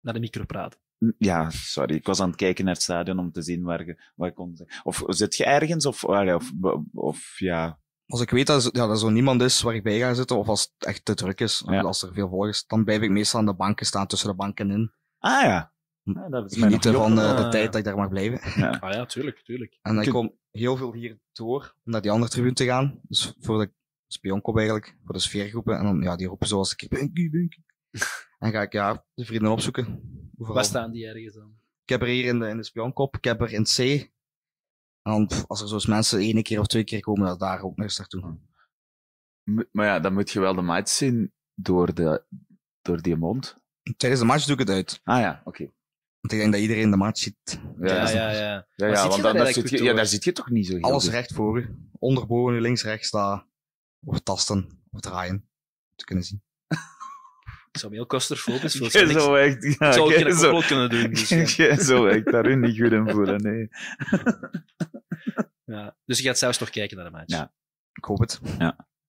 Naar de micro praten. Ja, sorry. Ik was aan het kijken naar het stadion om te zien waar je, waar kon zijn. Of zit je ergens? Of, of, of, of ja... Als ik weet dat, ja, dat er zo niemand is waar ik bij ga zitten, of als het echt te druk is, Ja. als er veel volgers, dan blijf ik meestal aan de banken staan, tussen de banken in. Ah ja. Ja, dat is Genieten niet van eh, Ah. de tijd dat ik daar mag blijven. Ja. Ah ja, tuurlijk, tuurlijk. En dan kom heel veel hier door om naar die andere tribune te gaan. Dus voor de spionkop eigenlijk, voor de sfeergroepen. En dan, ja, die roepen zoals ik, Binky. En ga ik, ja, de vrienden opzoeken. Overal. Waar staan die ergens dan? Ik heb er hier in de, in de spionkop, ik heb er in C. En dan, pff, als er zo'n mensen één keer of twee keer komen, dan daar ook nog eens naartoe. Maar ja, dan moet je wel de match zien door, de, door die mond. Tijdens de match doe ik het uit. Ah ja, oké. Want ik denk dat iedereen de match ziet. Ja, Ja, ja, ja. Ja, want daar dan, daar zit je, ja, daar zit je toch niet zo heel Alles goed. recht voor u. Onderboven links, rechts staan. Of tasten. Of draaien. Om te kunnen zien. Ik zou me heel claustrofobisch voelen. Jij Ik zou zou echt... Ja, ik zou ook geen koppel kunnen doen. Dus, ja. jij zou echt daar niet goed in voelen, nee. Ja. dus je gaat zelfs nog kijken naar de match. Ja. Ik hoop het.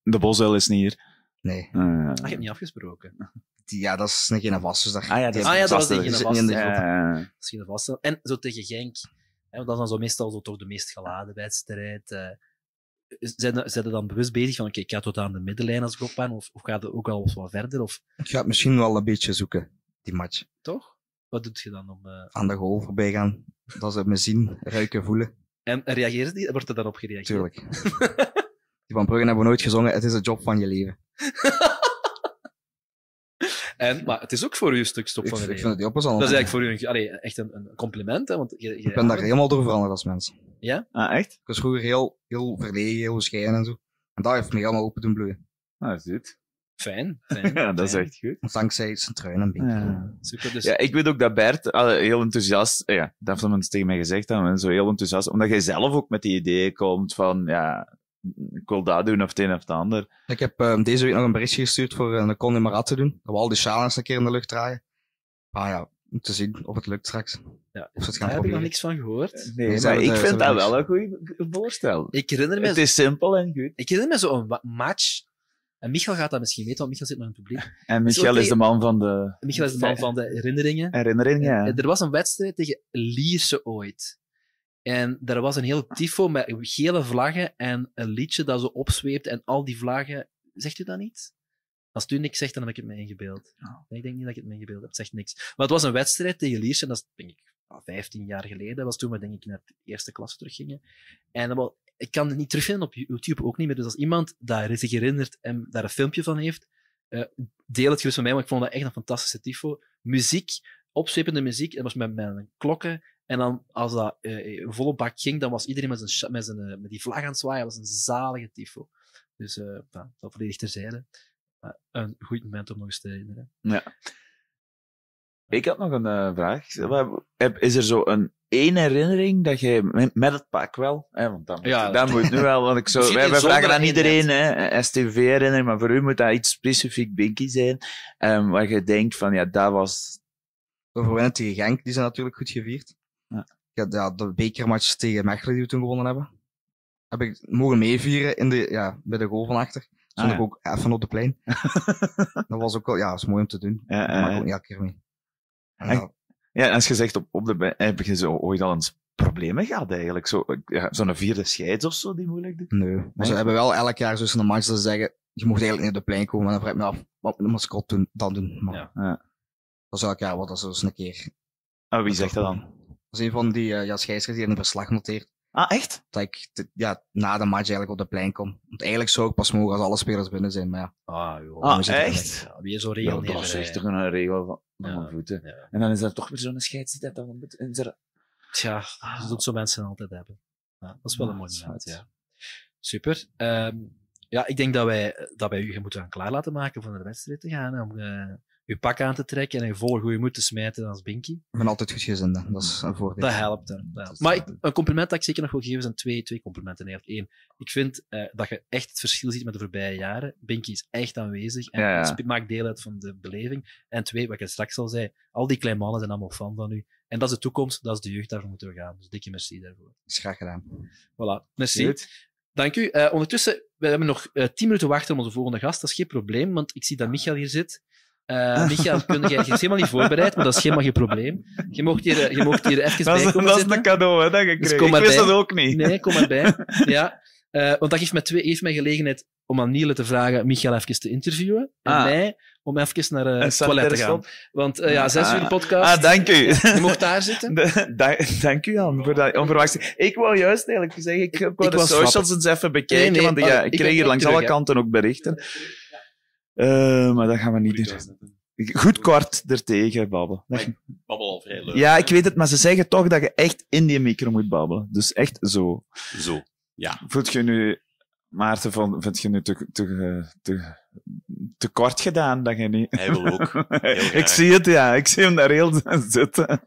De bosuil is niet hier. Nee. Ah, Ah, je hebt niet afgesproken. Die, ja, dat is een geen vast. Dus daar, Ah ja, dat is- Ah ja, dat was geen niet groep. Ja. Misschien een vaste. En zo tegen Genk. Hè, want dat is dan zo meestal zo toch de meest geladen wedstrijd. eh zijn, zijn er dan bewust bezig van, oké, ik ga tot aan de middenlijn als ik of, of gaat het ook al wat verder, of Ik ga het misschien wel een beetje zoeken, die match. toch? Wat doet je dan om... eh, Aan de goal voorbij gaan. Dat ze me zien, ruiken, voelen. En reageert die? Wordt er dan op gereageerd? Tuurlijk. Die van Bruggen hebben nooit gezongen, het is de job van je leven. En, maar het is ook voor u een stuk stop van ik vind het heel plezant. Dat is eigenlijk voor u een, allee, echt een, een compliment, hè, want je, je Ik ben daar helemaal door veranderd als mens. Ah, echt? Ik was vroeger heel, heel verlegen, heel bescheiden en zo. En dat heeft me helemaal open doen bloeien. Ah, dat is het. Fijn, fijn. Ja, dat is echt goed. Dankzij zijn truin en beetje. Ja. Super, dus Ja, ik weet ook dat Bert al heel enthousiast, ja, dat heeft hem eens tegen mij gezegd, zo heel enthousiast, omdat jij zelf ook met die ideeën komt van, ja, ik wil dat doen of het een of het ander. Ik heb eh, deze week nog een berichtje gestuurd voor een Conde Marat te doen. Dat we al die challenge een keer in de lucht draaien. Maar ja, om te zien of het lukt straks. ja, Of ze het daar heb ik nog niks van gehoord. Nee, ze maar ik eh, vind dat wel een goed voorstel. Ik herinner me, Het is simpel en goed. ik herinner me zo'n match, en Michael gaat dat misschien weten, want Michael zit nog in het publiek. En Michel is de man van de Michael is de man van de herinneringen. herinnering, ja. Er was een wedstrijd tegen Lierse ooit. En er was een heel tifo met gele vlaggen en een liedje dat zo opzweept en al die vlaggen... Zegt u dat niet? Als het u niks zegt, dan heb ik het me ingebeeld. Nee, ik denk niet dat ik het me ingebeeld heb. Het zegt niks. Maar het was een wedstrijd tegen Lierse en dat is, denk ik, ah, 15 jaar geleden. Dat was toen we, denk ik, naar de eerste klas teruggingen. En was- ik kan het niet terugvinden op YouTube, ook niet meer. Dus als iemand daar zich herinnert en daar een filmpje van heeft, eh, deel het gerust met mij, want ik vond dat echt een fantastische tifo. Muziek, opzwepende muziek, dat was met, met een klokken. En dan, als dat eh, volle bak ging, dan was iedereen met, zijn, met, zijn, eh, met die vlag aan het zwaaien. Dat was een zalige tifo. Dus eh nou, dat volledig terzijde. Maar een goed moment om nog eens te herinneren. Ik had nog een eh, vraag. Is er zo een één herinnering dat jij met, met het pak wel, hè, want dat, moet- Ja. dat moet nu wel, want ik zo, wij, vragen aan iedereen, hè, STV-herinnering, maar voor u moet dat iets specifiek binky zijn, ehm, waar je denkt van, ja, dat was, De overwinning tegen Genk, die zijn natuurlijk goed gevierd. Ja. Ja, de, de bekermatch tegen Mechelen die we toen gewonnen hebben. Heb ik mogen meevieren in de, ja, bij de goal van achter. Stond Ah, ik ja. ook even op de plein. dat was ook wel, ja, is mooi om te doen. Ja, dat ja, maak ik ja. ook niet elke keer mee. En En- ja, ja, als je zegt op, op de, heb je zo ooit al eens problemen gehad eigenlijk? Zo, ja, zo'n vierde scheids of zo die moeilijk doet? nee. Maar Nee? ze hebben wel elk jaar zo'n match dat ze zeggen, je mocht eigenlijk niet op de plein komen. En dan vraag ik me af, wat moet doen, dan doen? Maar Ja. Ja. dat is elk jaar wat, dat is een keer. Ah, wie zegt dat dan? Dat is een van die uh, ja, scheidsrechters die in een verslag noteert. Ah, echt? Dat ik te- ja, na de match eigenlijk op de plein kom. Want eigenlijk zou ik pas mogen als alle spelers binnen zijn. Maar ja, Ah, joh. Ah, echt? Ja, wie is zo'n Ja, regel dat is echt toch een regel van, van Ja. mijn voeten. Ja. En dan is dat toch weer zo'n scheids die dat dan moet inzetten. Tja, dat doet zo mensen altijd hebben. Ja, dat is wel een Ah, mooi moment, ja. Super. Ehm, ja, ik denk dat wij, dat wij u moeten gaan klaar laten maken om naar de wedstrijd te gaan. Om eh, uw pak aan te trekken en je vol goede moed te smijten als Binky. ik ben altijd goed gezin. hè. Dat is een voordeel. Dat helpt. Hè. Dat helpt. Maar ik- een compliment dat ik zeker nog wil geven zijn twee, twee complimenten. Eén, ik vind eh, dat je echt het verschil ziet met de voorbije jaren. Binky is echt aanwezig en Ja, ja. sp- maakt deel uit van de beleving. En twee, wat ik straks al zei, al die kleine mannen zijn allemaal fan van u. En dat is de toekomst, dat is de jeugd, daarvoor moeten we gaan. Dus dikke merci daarvoor. Dat is graag gedaan. Voilà, merci. Goed. Dank u. Eh, ondertussen, we hebben nog eh, tien minuten wachten op onze volgende gast. Dat is geen probleem, want ik zie dat Michael hier zit. Uh, Michael, kun je is helemaal niet voorbereid, maar dat is helemaal geen probleem. Je mocht hier, eh, je mocht hier even dat bij is, komen Dat is een cadeau, hè, dat je Dus kreeg. ik wist bij. dat ook niet. Nee, kom maar bij. Ja. Uh, want dat geeft mij, twee, geeft mij gelegenheid om aan Niele te vragen Michael even te interviewen. En Ah. mij om even naar uh, het toilet te gaan. Want uh, ja, zes Ah. uur podcast. Ah, dank u. Je mocht daar zitten. De- da- dank u, Jan, voor dat onverwachte. Ik wou juist eigenlijk zeggen, ik heb Ik de socials eens even bekijken, Nee, nee, want ja, ik ik kreeg hier langs terug, alle kanten ook berichten. Eh, maar dat gaan we niet doen. Goed kort ertegen babbelen. Babbel al vrij leuk. Ja, ik weet het, maar ze zeggen toch dat je echt in die micro moet babbelen. Dus echt zo. Zo. Ja. Voelt je nu, Maarten, van, vind je nu te, te, te, te kort gedaan dat je niet... Hij wil ook. ik zie het, ja. Ik zie hem daar heel zitten.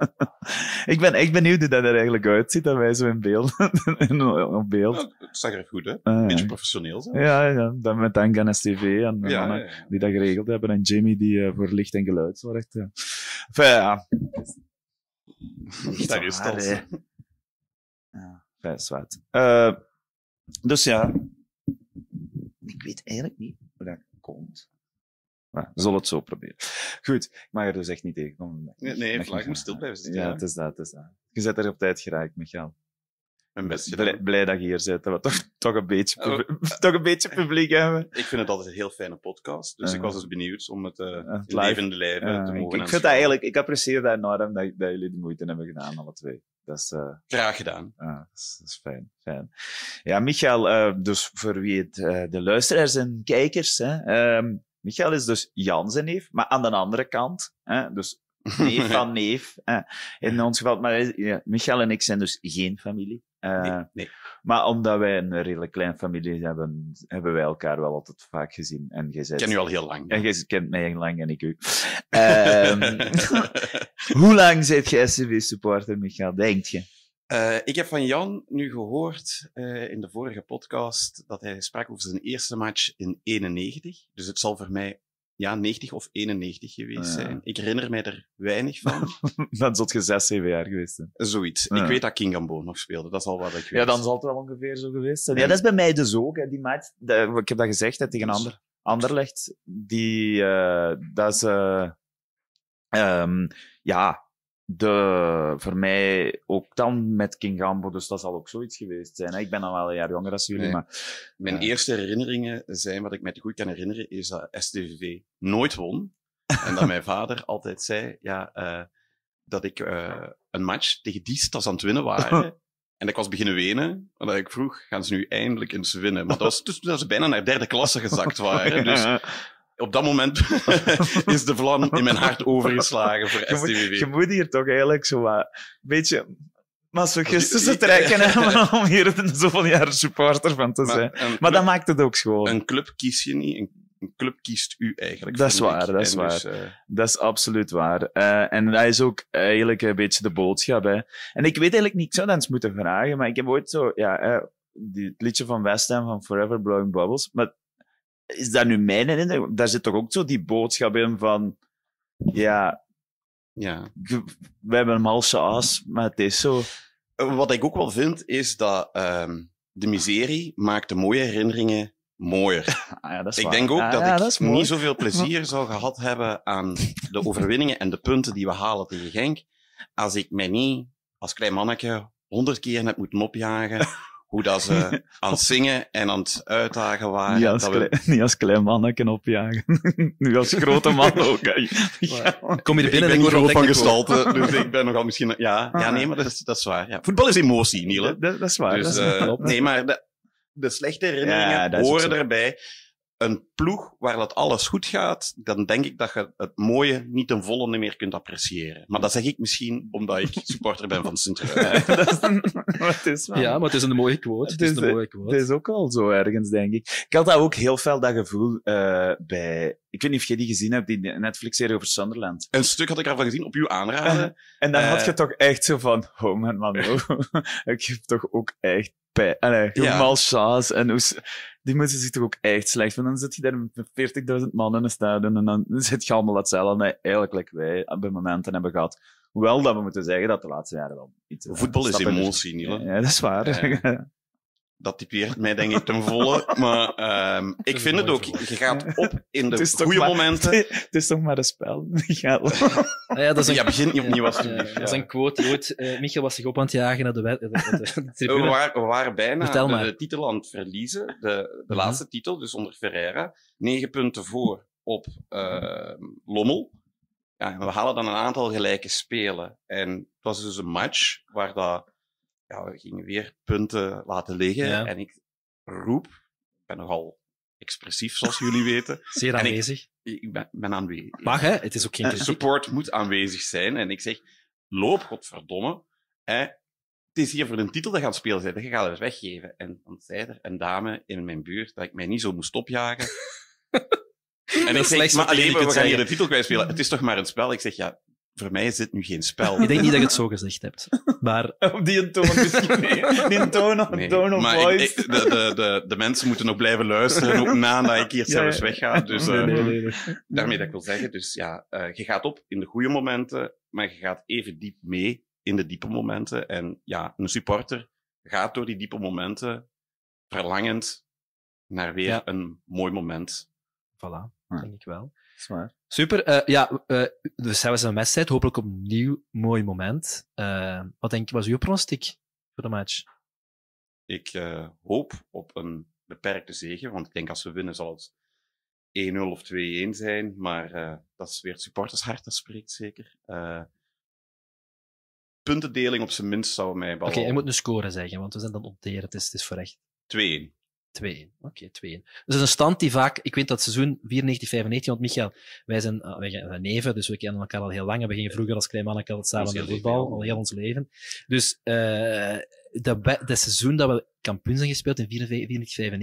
ik ben echt benieuwd hoe dat er eigenlijk uitziet, dat wij zo in beeld... in- op beeld. Nou, het zag er goed uit. Ah, Een beetje ja. professioneel. Zo. Ja, ja, dan met dank aan STV en de Ja, mannen ja, ja. die dat geregeld hebben. En Jimmy die eh, voor licht en geluid zorgt. ja. Enfin, ja. Daar is dat. hè. Ja, fijn, zwart. Eh, dus ja, ik weet eigenlijk niet hoe dat komt. Maar we zullen het zo proberen. Goed, ik mag er dus echt niet tegen komen. Nee, nee, moet stil blijven zitten. Ja, Ja, het is dat, het is dat. Je zet er op tijd geraakt, Michael. Mijn best. Blij, blij dat je hier zit, dat we toch, toch, een beetje Oh. publiek, toch een beetje publiek hebben. Ik vind het altijd een heel fijne podcast. Dus ik was dus benieuwd om het eh het in live- levende lijven te ik, mogen ik vind dat eigenlijk, ik apprecieer dat enorm dat, dat jullie de moeite hebben gedaan, alle twee. Dat is, eh, Graag gedaan. ja, dat is, dat is fijn, fijn. Ja, Michael, eh, dus voor wie het, eh, de luisteraars en kijkers, hè, ehm, Michael is dus Jan zijn neef, maar aan de andere kant, hè, dus neef van neef, hè, in ons geval. Maar Michael en ik zijn dus geen familie. Eh, Nee, nee. Maar omdat wij een redelijk kleine familie hebben, hebben wij elkaar wel altijd vaak gezien. En jij Ik ken u al heel lang. en jij kent mij lang en ik u. Ehm, hoe lang zit je SCV-supporter, Michael, denk je? Eh, ik heb van Jan nu gehoord eh, in de vorige podcast dat hij sprak over zijn eerste match in 91. Dus het zal voor mij ja, 90 of 91 geweest Ja. zijn. Ik herinner mij er weinig van. Dan zult je zes, zeven jaar geweest zijn. Zoiets. Ja. Ik weet dat King Gambo nog speelde. Dat is al wat ik weet. Ja, dan zal het wel ongeveer zo geweest zijn. Ja, dat is bij mij dus ook. Hè. Die match, ik heb dat gezegd hè, tegen Ander, Anderlecht. Die, eh, dat is, eh, ehm, ja, de, voor mij ook dan met King Gambo, dus dat zal ook zoiets geweest zijn. Hè. Ik ben dan wel een jaar jonger als jullie, Nee. maar Mijn Ja. eerste herinneringen zijn, wat ik me goed kan herinneren, is dat STVV nooit won. En dat mijn vader altijd zei, ja, eh, dat ik eh, een match tegen die stad aan het winnen waren. En ik was beginnen wenen, omdat ik vroeg, gaan ze nu eindelijk eens winnen? Maar dat was dus dat ze bijna naar derde klasse gezakt waren. Dus op dat moment is de vlam in mijn hart overgeslagen voor je, moet, STVV. je moet hier toch eigenlijk zo wat, een beetje masochistische Ik- trekken hebben om hier zoveel jaar supporter van te zijn. Maar, Maar club, dat maakt het ook schoon. een club kies je niet, een, een club kiest u eigenlijk. Dat is waar, ik. dat is En waar. dus, eh, Dat is absoluut waar. Eh, en dat is ook eigenlijk een beetje de boodschap. Hè. En ik weet eigenlijk niet, ik zou dat eens moeten vragen, maar ik heb ooit zo, ja, eh, die, het liedje van West Ham van Forever Blowing Bubbles, maar is dat nu mijn herinnering? Daar zit toch ook zo die boodschap in van, ja, ja. we hebben een malse as, maar het is zo. Wat ik ook wel vind, is dat ehm, de miserie maakt de mooie herinneringen mooier. Ah, ja, dat is Ik waar. denk ook Ah, dat ja, ik niet zoveel plezier zou gehad hebben aan de overwinningen en de punten die we halen tegen Genk, als ik mij niet als klein manneke honderd keer heb moeten opjagen hoe dat ze aan het zingen en aan het uitdagen waren. Niet als, dat we- klein, niet als klein manneken opjagen. nu als grote man ook. Ja. Kom je er ik binnen ben en niet ik word groot van gestalte, dus ik ben nogal misschien... Ja, ja nee, maar dat is, dat is waar. Ja. Voetbal is emotie, Niele. Dat, dat- is waar. Dus, dat is eh, nee, maar de, de slechte herinneringen Ja, horen erbij. Een ploeg waar dat alles goed gaat, dan denk ik dat je het mooie niet ten volle meer kunt appreciëren. Maar dat zeg ik misschien omdat ik supporter ben van wel- Ja, maar het is een mooie quote. Het is Het is, een mooie quote. Het is ook wel zo ergens, denk ik. Ik had dat ook heel fel, dat gevoel, eh, bij... Ik weet niet of je die gezien hebt, die Netflix-serie over Sunderland. Een stuk had ik ervan gezien op uw aanraden. En dan Eh. had je toch echt zo van, oh man, man, oh. ik heb toch ook echt pijn. Allee, Ja. en Die moeten zich toch ook echt slecht vinden. Dan zit je daar met 40.000 man in een stadion en dan zit je allemaal hetzelfde eigenlijk like wij bij momenten hebben gehad. Hoewel dat we moeten zeggen dat de laatste jaren wel iets... eh, Voetbal is emotie, Niele. Ja, dat is waar. Ja. dat typeert mij denk ik ten volle. Maar um, ik vind het ook, je gaat op in de goede maar, momenten. Het is toch maar een spel, Michael. Ah, ja, dat is een, ja, begin niet opnieuw ja, alsjeblieft. ja, Dat is een quote ooit... Uh, Michael was zich op aan het jagen naar de, de, de, de we, waren, we waren bijna de, titel aan het verliezen. De, de Mhm. laatste titel, dus onder Ferreira. Negen punten voor op uh, Lommel. Ja, we halen dan een aantal gelijke spelen. En het was dus een match waar dat, ja, we gingen weer punten laten liggen. Ja. En ik roep, ik ben nogal expressief zoals jullie weten. Zeer ik- aanwezig. Ik ben, ben aanwezig. Mag, hè? Het is ook geen kritiek. support moet aanwezig zijn. En ik zeg, loop, godverdomme. Hè. Het is hier voor een titel te gaan spelen zijn. Je gaat het weggeven. En dan zei er een dame in mijn buurt dat ik mij niet zo moest opjagen. en ik zeg, maar alleen, we gaan hier de titel kwijt spelen. Het is toch maar een spel? Ik zeg, ja, voor mij is dit nu geen spel. Ik denk niet dat je het zo gezegd hebt. Maar Op die toon misschien. Die toon of Nee, toon of maar ik- voice. ik- de, de, de, de mensen moeten nog blijven luisteren, ook nadat ik hier Ja, zelfs ja. wegga. Dus, Nee, eh, nee, nee, nee. Daarmee dat ik wil zeggen, dus ja, eh, je gaat op in de goede momenten, maar je gaat even diep mee in de diepe momenten. En ja, een supporter gaat door die diepe momenten verlangend naar weer Ja. een mooi moment. voilà, Ja. denk ik wel. Zwaar. Super. eh, ja, eh, dus was een wedstrijd. Hopelijk opnieuw mooi moment. Eh, wat denk je, was uw pronostiek voor de match? Ik hoop op een beperkte zege, want ik denk als we winnen zal het 1-0 of 2-1 zijn, maar dat is weer het supportershart dat spreekt zeker. Puntendeling op zijn minst zou mij wel Oké, je moet een score zeggen, want we zijn dan onteren. Het is, het is voor echt 2-1. 2-1. Oké, 2-1. Dus is een stand die vaak, ik weet dat seizoen 94-95, want Michael, wij zijn, ah, wij zijn neven, dus we kennen elkaar al heel lang. en We gingen vroeger als klein manneke altijd samen naar voetbal, al heel ons leven. Dus eh dat, dat seizoen dat we kampioen zijn gespeeld in 94-95,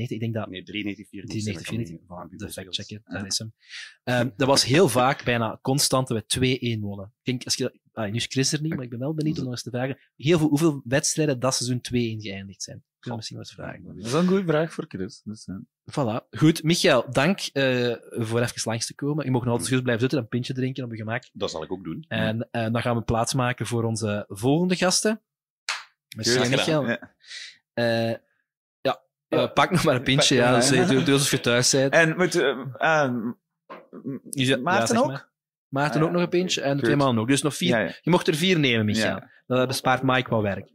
ik denk dat Nee, 93, 93, 94. 94, de fact-checker, dat is hem. Ehm, dat was heel vaak, bijna constant, dat we 2-1 wonnen. Ik denk, als je, ah, nu is Chris er niet, maar ik ben wel benieuwd om nog eens te vragen, heel veel, hoeveel wedstrijden dat seizoen 2-1 geëindigd zijn. Misschien wel eens vragen. Dat is wel een goede vraag voor Chris. Dus, ja. Voilà. Goed, Michael, dank eh, voor even langs te komen. Je mag nog altijd gerust blijven zitten en een pintje drinken op je gemak. Dat zal ik ook doen. En eh, dan gaan we plaatsmaken voor onze volgende gasten. Merci, gedaan. Michael. Ja. Eh, ja, eh, pak nog maar een pintje. Ja, dus, doe, doe alsof je thuis bent. En moet... eh, ah, zegt- Maarten ja, ook? maar. Maarten Ah, ja, ook nog een pintje en de Goed. twee mannen ook. Dus nog vier. Ja, ja. Je mocht er vier nemen, Michael. Ja. Dat bespaart Mike wat werk.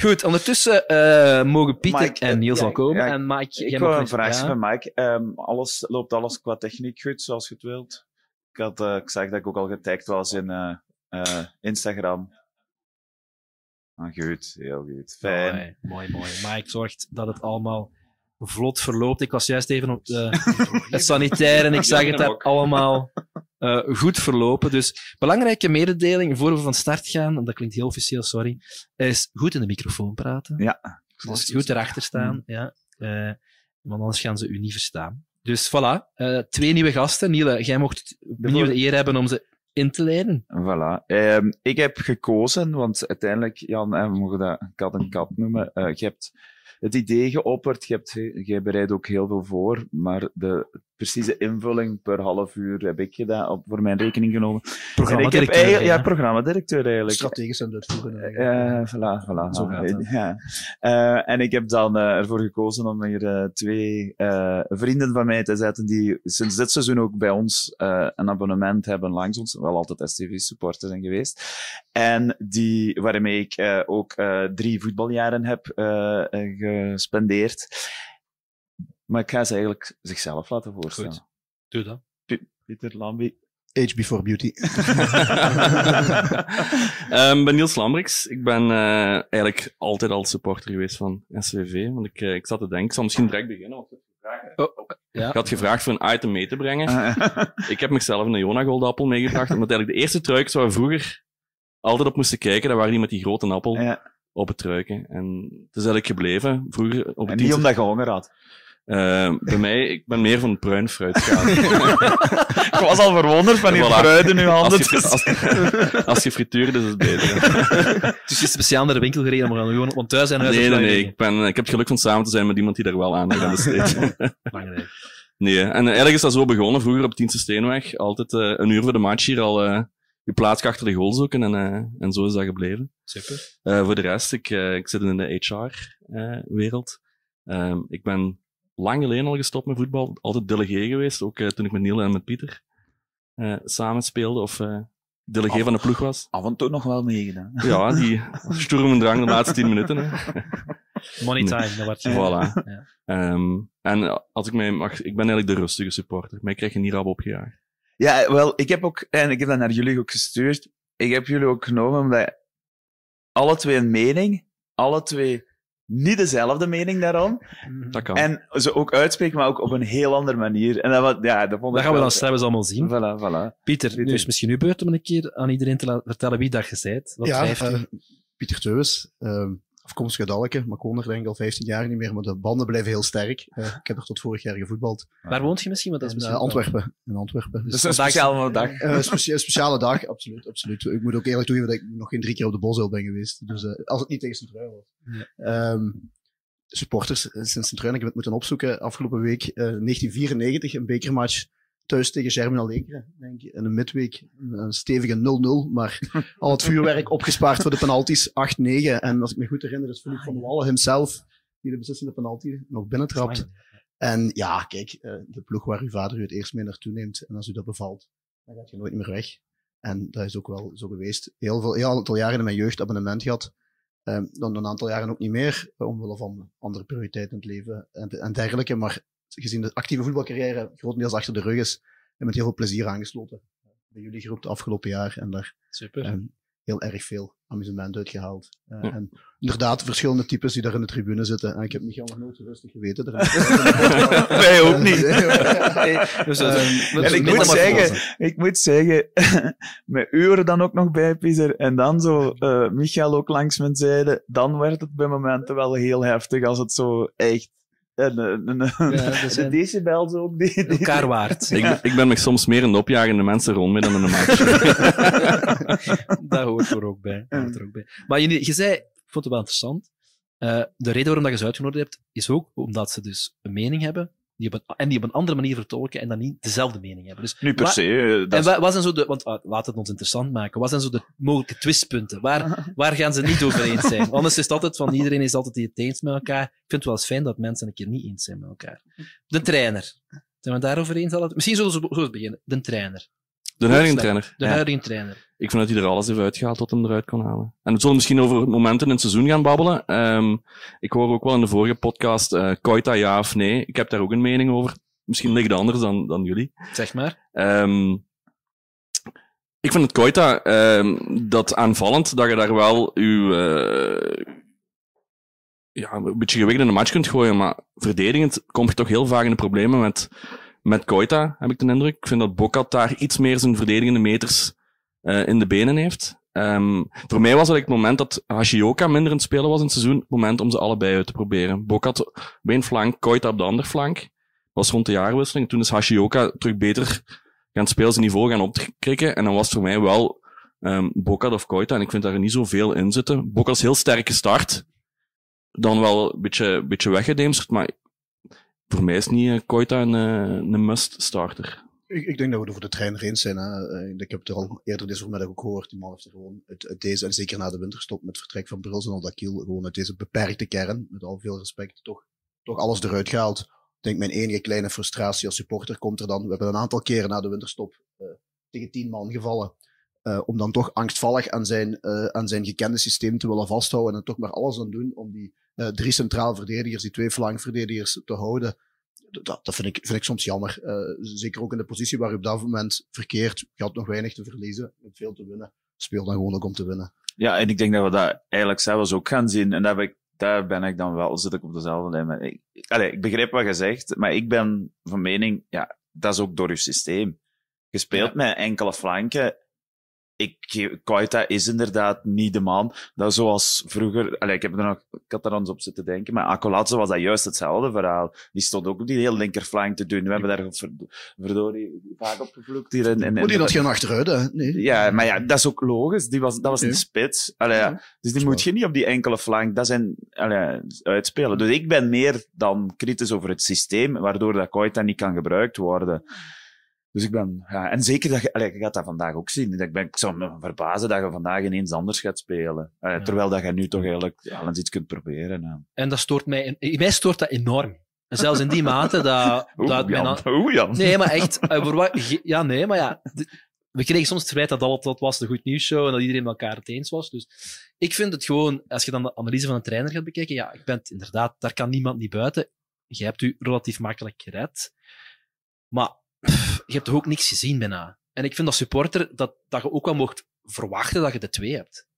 Goed, ondertussen eh, mogen Pieter Mike, en Niels ja, al komen. ja, en Mike, Ik wil een nog- vraagje ja. van Mike. Ehm, alles, loopt alles qua techniek goed, zoals je het wilt? Ik, had, eh, ik zag dat ik ook al getagd was in eh, eh, Instagram. Ah, goed, heel goed. Fijn. Mooi, mooi, mooi. Mike zorgt dat het allemaal vlot verloopt. Ik was juist even op de, het sanitair en ik zag het daar allemaal eh, goed verlopen. Dus belangrijke mededeling voor we van start gaan, en dat klinkt heel officieel, sorry, is goed in de microfoon praten. Ja. Dus goed erachter staan, ja. Eh, want anders gaan ze u niet verstaan. Dus voilà, eh, twee nieuwe gasten. Niele, jij mocht opnieuw de eer hebben om ze in te leiden. Voilà. Ehm, ik heb gekozen, want uiteindelijk, Jan, we mogen dat kat en kat noemen. eh, je hebt het idee geopperd, je, hebt, je bereidt ook heel veel voor, maar de precieze invulling per half uur heb ik gedaan, op, voor mijn rekening genomen. En ik heb Programmadirecteur, ja, hè? programmadirecteur eigenlijk. Strategisch aan het uitvoeren. eigenlijk. Eh, voilà, voilà. Zo gaat het. Ja. Eh, en ik heb dan eh, ervoor gekozen om hier twee vrienden van mij te zetten die sinds dit seizoen ook bij ons een abonnement hebben langs ons, wel altijd STV-supporter zijn geweest. En die, waarmee ik ook drie voetbaljaren heb gespendeerd. Maar ik ga ze eigenlijk zichzelf laten voorstellen. Goed. Doe dat. Pieter Lambi. Age before beauty. Ehm, ik ben Niels Lambrix. Ik ben eh, eigenlijk altijd al supporter geweest van SWV. Want ik, eh, ik zat te denken, ik zal misschien direct beginnen. Want ik had gevraagd- Oh, ja. ik had gevraagd voor een item mee te brengen. Ah, Ik heb mezelf een Jona Goldappel meegebracht. Omdat eigenlijk de eerste truikens waar we vroeger altijd op moesten kijken, dat waren die met die grote appel ja. op het truiken. En het is eigenlijk gebleven. Vroeger op En niet omdat je honger had. Eh, bij mij, ik ben meer van het bruin fruitgaan. Ik was al verwonderd van die Voilà. fruit in uw handen. Als je, te als, als je frituurt, is het beter. Dus je is speciaal naar de winkel gereden om gaan gewoon, want thuis zijn huis Nee, nee, nee. Ik, ben, ik heb het geluk van samen te zijn met iemand die daar wel aandacht aan besteedt. Belangrijk. nee, en eh, eigenlijk is dat zo begonnen. Vroeger op Tienste Steenweg. Altijd eh, een uur voor de match hier al eh, je plaats achter de goal zoeken. En, eh, en zo is dat gebleven. Super. Eh, voor de rest, ik, eh, ik zit in de HR-wereld. Ehm, ik ben lang geleden al gestopt met voetbal. Altijd delegé geweest, ook eh, toen ik met Niel en met Pieter uh, samen speelde of uh, delegé af, van de ploeg was. Af en toe nog wel meegedaan. Ja, die sturmendrang de laatste tien minuten. Hè. Money time, dat wordt Voilà. Ja. Um, en als ik mij mag, ik ben eigenlijk de rustige supporter. Mij krijg je niet rap opgejaagd. Ja, wel, ik heb ook, en ik heb dat naar jullie ook gestuurd. Ik heb jullie ook genomen omdat alle twee een mening, alle twee niet dezelfde mening daarom. Dat kan. En ze ook uitspreken, maar ook op een heel andere manier. En dat, ja, dat, vond dat gaan we dan straks allemaal zien. Voilà, voilà. Pieter, Pieter, nu is misschien uw beurt om een keer aan iedereen te vertellen wie dat je bent. Wat ja, uh, Pieter Teuwes. Uh, afkomstig uit Dalke, maar ik woon er denk ik al 15 jaar niet meer, maar de banden blijven heel sterk. Uh, ik heb er tot vorig jaar gevoetbald. Waar woont je misschien? Want dat is misschien in, Antwerpen. In Antwerpen. Dus, dus een speciale dag. een specia speciale dag, absoluut, absoluut. Ik moet ook eerlijk toegeven dat ik nog geen drie keer op de Bosuil ben geweest. Dus als het niet tegen Sint-Truiden was. Ja. Um, supporters sinds Sint-Truiden, ik heb het moeten opzoeken, afgelopen week uh, 1994, een bekermatch thuis tegen Germinal Lekeren, denk ik. In een midweek een stevige 0-0, maar al het vuurwerk opgespaard voor de penalties 8-9. En als ik me goed herinner, is Philippe van Wallen himself die de beslissende penalty nog binnentrapt. En ja, kijk, de ploeg waar uw vader u het eerst mee naartoe neemt, en als u dat bevalt, dan gaat je nooit meer weg. En dat is ook wel zo geweest. Heel veel, heel aantal jaren in mijn jeugd abonnement gehad. Um, dan een aantal jaren ook niet meer, omwille van andere prioriteiten in het leven en, en dergelijke. Maar gezien de actieve voetbalcarrière grotendeels achter de rug is, en met heel veel plezier aangesloten bij jullie groep de afgelopen jaar. En daar Super. Um, heel erg veel amusement uitgehaald. Uh, ja. En inderdaad, verschillende types die daar in de tribune zitten. En ik heb Michael nog nooit zo rustig geweten. Wij ook niet. en ik moet, zeggen, ik moet zeggen, met uren dan ook nog bij, Pieter, en dan zo uh, Michael ook langs mijn zijde, dan werd het bij momenten wel heel heftig als het zo echt en, en, en, ja, zijn... de decibels ook. Die, die, elkaar waard. ik, ben, ik ben me soms meer een opjagende mensen rond me dan een match. dat hoort er ook bij. Hoort er ook bij. Maar je, je zei, ik vond het wel interessant, uh, de reden waarom dat je ze uitgenodigd hebt, is ook omdat ze dus een mening hebben die op een, en die op een andere manier vertolken en dan niet dezelfde mening hebben. Dus, nu per se. Dat en wat zijn zo de, want uh, laat het ons interessant maken. Wat zijn zo de mogelijke twistpunten? Waar, waar gaan ze niet over eens zijn? Anders is het altijd van iedereen is altijd het eens met elkaar. Ik vind het wel eens fijn dat mensen een keer niet eens zijn met elkaar. De trainer. Zijn we daarover eens? Misschien zullen we zo beginnen. De trainer. De huidige trainer. De huidige trainer. Ik vind dat hij er alles heeft uitgehaald wat hem eruit kon halen. En we zullen misschien over momenten in het seizoen gaan babbelen. Um, ik hoor ook wel in de vorige podcast, uh, Koita ja of nee. Ik heb daar ook een mening over. Misschien ligt het anders dan, dan jullie. Zeg maar. Um, ik vind het Koita um, dat aanvallend, dat je daar wel uw, uh, ja, een beetje gewicht in de match kunt gooien, maar verdedigend kom je toch heel vaak in de problemen met, met Koita, heb ik de indruk. Ik vind dat Bokat daar iets meer zijn verdedigende meters uh, in de benen heeft. Um, voor mij was het het moment dat Hashioka minder in het spelen was in het seizoen, het moment om ze allebei uit te proberen. Bokat op één flank, Koita op de andere flank. was rond de jaarwisseling. Toen is Hashioka terug beter gaan spelen, zijn niveau gaan opkrikken. En dan was voor mij wel um, Bokat of Koita. En ik vind daar niet zoveel in zitten. Bokat is heel sterk gestart. Dan wel een beetje, beetje weggedemsterd, maar voor mij is niet uh, Koita een, uh, een must-starter. Ik, ik, denk dat we er voor de trainer eens zijn. Hè. Ik heb het er al eerder deze voormiddag ook gehoord. Die man heeft er gewoon uit, uit, deze, en zeker na de winterstop met vertrek van Bruls en Aldakiel, gewoon uit deze beperkte kern, met al veel respect, toch, toch alles eruit gehaald. Ik denk mijn enige kleine frustratie als supporter komt er dan. We hebben een aantal keren na de winterstop tegen tien man gevallen. Om dan toch angstvallig aan zijn, aan zijn gekende systeem te willen vasthouden en toch maar alles aan doen om die drie centraal verdedigers, die twee flankverdedigers te houden dat, dat vind, ik, vind ik soms jammer. Uh, zeker ook in de positie waar je op dat moment verkeert. Je had nog weinig te verliezen, veel te winnen. Speel dan gewoon ook om te winnen. Ja, en ik denk dat we dat eigenlijk zelfs ook gaan zien. En daar ben ik, daar ben ik dan wel, zit ik op dezelfde lijn. Maar ik, allez, ik begrijp wat je zegt, maar ik ben van mening, ja, dat is ook door je systeem. Je speelt ja. met enkele flanken ik, Koita is inderdaad niet de man. Dat zoals vroeger, allee, ik, heb er nog, ik had er eens op zitten denken, maar Akolatse was dat juist hetzelfde verhaal. Die stond ook op die heel linkerflank te doen. We hebben daar verdorie vaak op gevloekt hier. In, in, moet die dat geen achteruit, hè? Nee. Ja, maar ja, dat is ook logisch. Die was, dat was een spits. Allee, ja. Dus die moet je niet op die enkele flank, dat zijn, allee, uitspelen. Dus ik ben meer dan kritisch over het systeem, waardoor dat Koita niet kan gebruikt worden. Dus ik ben, ja, en zeker dat je, allee, je gaat dat vandaag ook zien. Ik, ben, ik zou me verbazen dat je vandaag ineens anders gaat spelen. Uh, ja. Terwijl dat je nu toch eigenlijk ja, eens iets kunt proberen. Ja. En dat stoort mij, mij stoort dat enorm. En zelfs in die mate dat... Oeh, dat Jan. mijn- Oeh, Jan. Nee, maar echt. eh, voor wat- ja, nee, maar ja. We kregen soms het verwijt dat al dat was de goed nieuws show en dat iedereen met elkaar het eens was. Dus ik vind het gewoon, als je dan de analyse van een trainer gaat bekijken, ja, ik ben het inderdaad, daar kan niemand niet buiten. Je hebt u relatief makkelijk gered. Maar je hebt toch ook niks gezien bijna. En ik vind als supporter dat, dat je ook wel mocht verwachten dat je de twee hebt.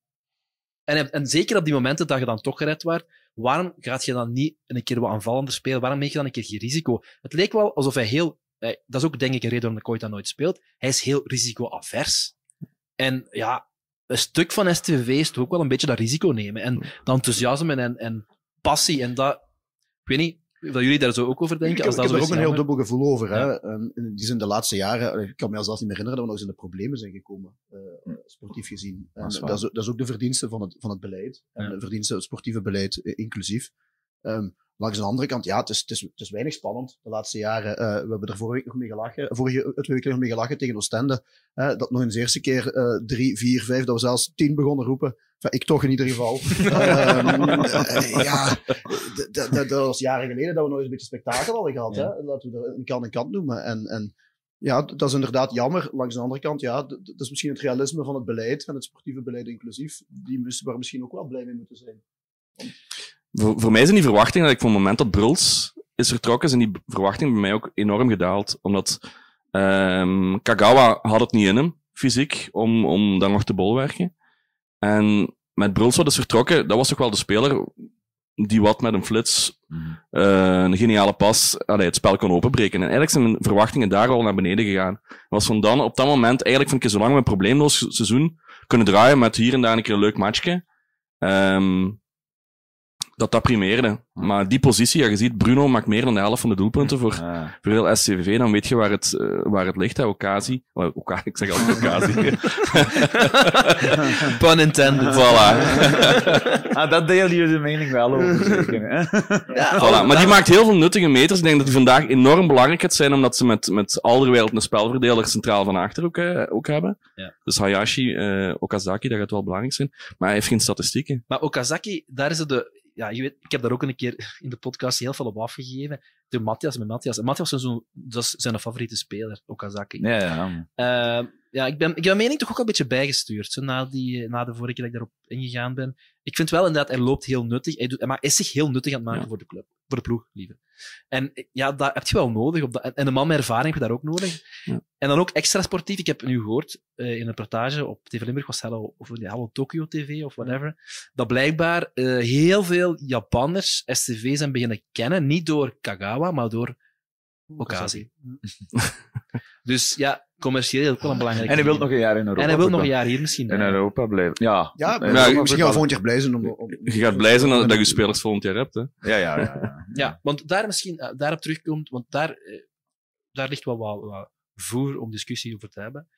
En, en zeker op die momenten dat je dan toch gered werd, waarom gaat je dan niet een keer wat aanvallender spelen? Waarom neem je dan een keer geen risico? Het leek wel alsof hij heel... eh, Dat is ook denk ik een reden waarom de Koita nooit speelt. Hij is heel risico-avers. En ja, een stuk van STVV is toch ook wel een beetje dat risico nemen. En dat enthousiasme en, en passie. En dat... Ik weet niet of jullie daar zo ook over denken. Ik als ik dat heb er ook een heel dubbel gevoel over. Hè. Ja. Ehm, in die zijn de laatste jaren, ik kan me zelfs niet meer herinneren dat we nog eens in de problemen zijn gekomen, eh, sportief gezien. En Dat is dat, ook- dat is ook de verdienste van het, van het beleid. En Ja. de verdienste van het sportieve beleid eh, inclusief. Ehm langs de andere kant, ja, het is, het, is, het is weinig spannend de laatste jaren. Eh, we hebben er vorige week nog mee gelachen, vorige eh, twee weken nog mee gelachen tegen Oostende. hè, dat nog eens de eerste keer eh, drie, vier, vijf, dat we zelfs tien begonnen roepen. Enfin, ik toch in ieder geval. Ehm, eh, ja, dat was jaren geleden dat we nog eens een beetje spektakel hadden gehad. Ja. Hè? Laten we er een kant en kant noemen. En, en ja, dat is inderdaad jammer. Langs de andere kant, ja, dat is misschien het realisme van het beleid, van het sportieve beleid inclusief, die waar we misschien ook wel blij mee moeten zijn. Voor, voor mij zijn die verwachtingen, dat ik van het moment dat Bruls is vertrokken, zijn die verwachtingen bij mij ook enorm gedaald. Omdat ehm, Kagawa had het niet in hem, fysiek, om, om daar nog te bolwerken. En met Bruls wat is vertrokken, dat was toch wel de speler die wat met een flits, eh, een geniale pas, allee, het spel kon openbreken. En eigenlijk zijn mijn verwachtingen daar al naar beneden gegaan. Was van dan, op dat moment, eigenlijk vind ik, zolang we een probleemloos seizoen kunnen draaien met hier en daar een keer een leuk matchje, ehm, dat dat primeerde. Maar die positie, ja, je ziet, Bruno maakt meer dan de helft van de doelpunten voor, Ja. voor heel SCVV, dan weet je waar het, eh, waar het ligt, hè, Ocasi. Oh, Oka- ik zeg altijd Ocasi. Pun intended. voilà. ah, dat delen jullie de mening wel over, zeker. Hè? Voilà. Maar die maakt heel veel nuttige meters. Ik denk dat die vandaag enorm belangrijk gaat zijn, omdat ze met, met Alderweireld een spelverdeler centraal van achter ook, eh, ook hebben. Ja. Dus Hayashi, eh, Okazaki, dat gaat wel belangrijk zijn. Maar hij heeft geen statistieken. Maar Okazaki, daar is het de... Ja, je weet, ik heb daar ook een keer in de podcast heel veel op afgegeven. Toen Matthias met Matthias. En Matthias is dat is zijn favoriete speler, Okazaki. Ja, ja. Eh, ja, ik ben, ik ben mijn mening toch ook een beetje bijgestuurd. Zo, na, die, na de vorige keer dat ik daarop ingegaan ben. Ik vind wel inderdaad, hij loopt heel nuttig. Hij, doet, maar is zich heel nuttig aan het maken Ja. voor de club. Voor de ploeg, liever. En ja, dat heb je wel nodig. Op dat, en- en een man met ervaring heb je daar ook nodig. Ja. En dan ook extra sportief. Ik heb nu gehoord eh, in een reportage op TV Limburg, was Hello, of ja, Hello Tokyo TV of whatever, dat blijkbaar eh, heel veel Japanners STV zijn beginnen kennen. Niet door Kagawa, maar door Okazi. dus ja, commercieel ook wel een belangrijke En hij wil nog een jaar in Europa. En hij wil nog een jaar hier misschien. In Europa blijven. Ja. Ja, misschien gaan we volgend jaar blij zijn om... om- Je gaat blij zijn dat, dat je spelers volgend jaar hebt. Hè. Ja, ja, ja. ja. Ja, want daar misschien eh, daarop terugkomt, want daar, eh, daar ligt wel wat, wat voer om discussie over te hebben.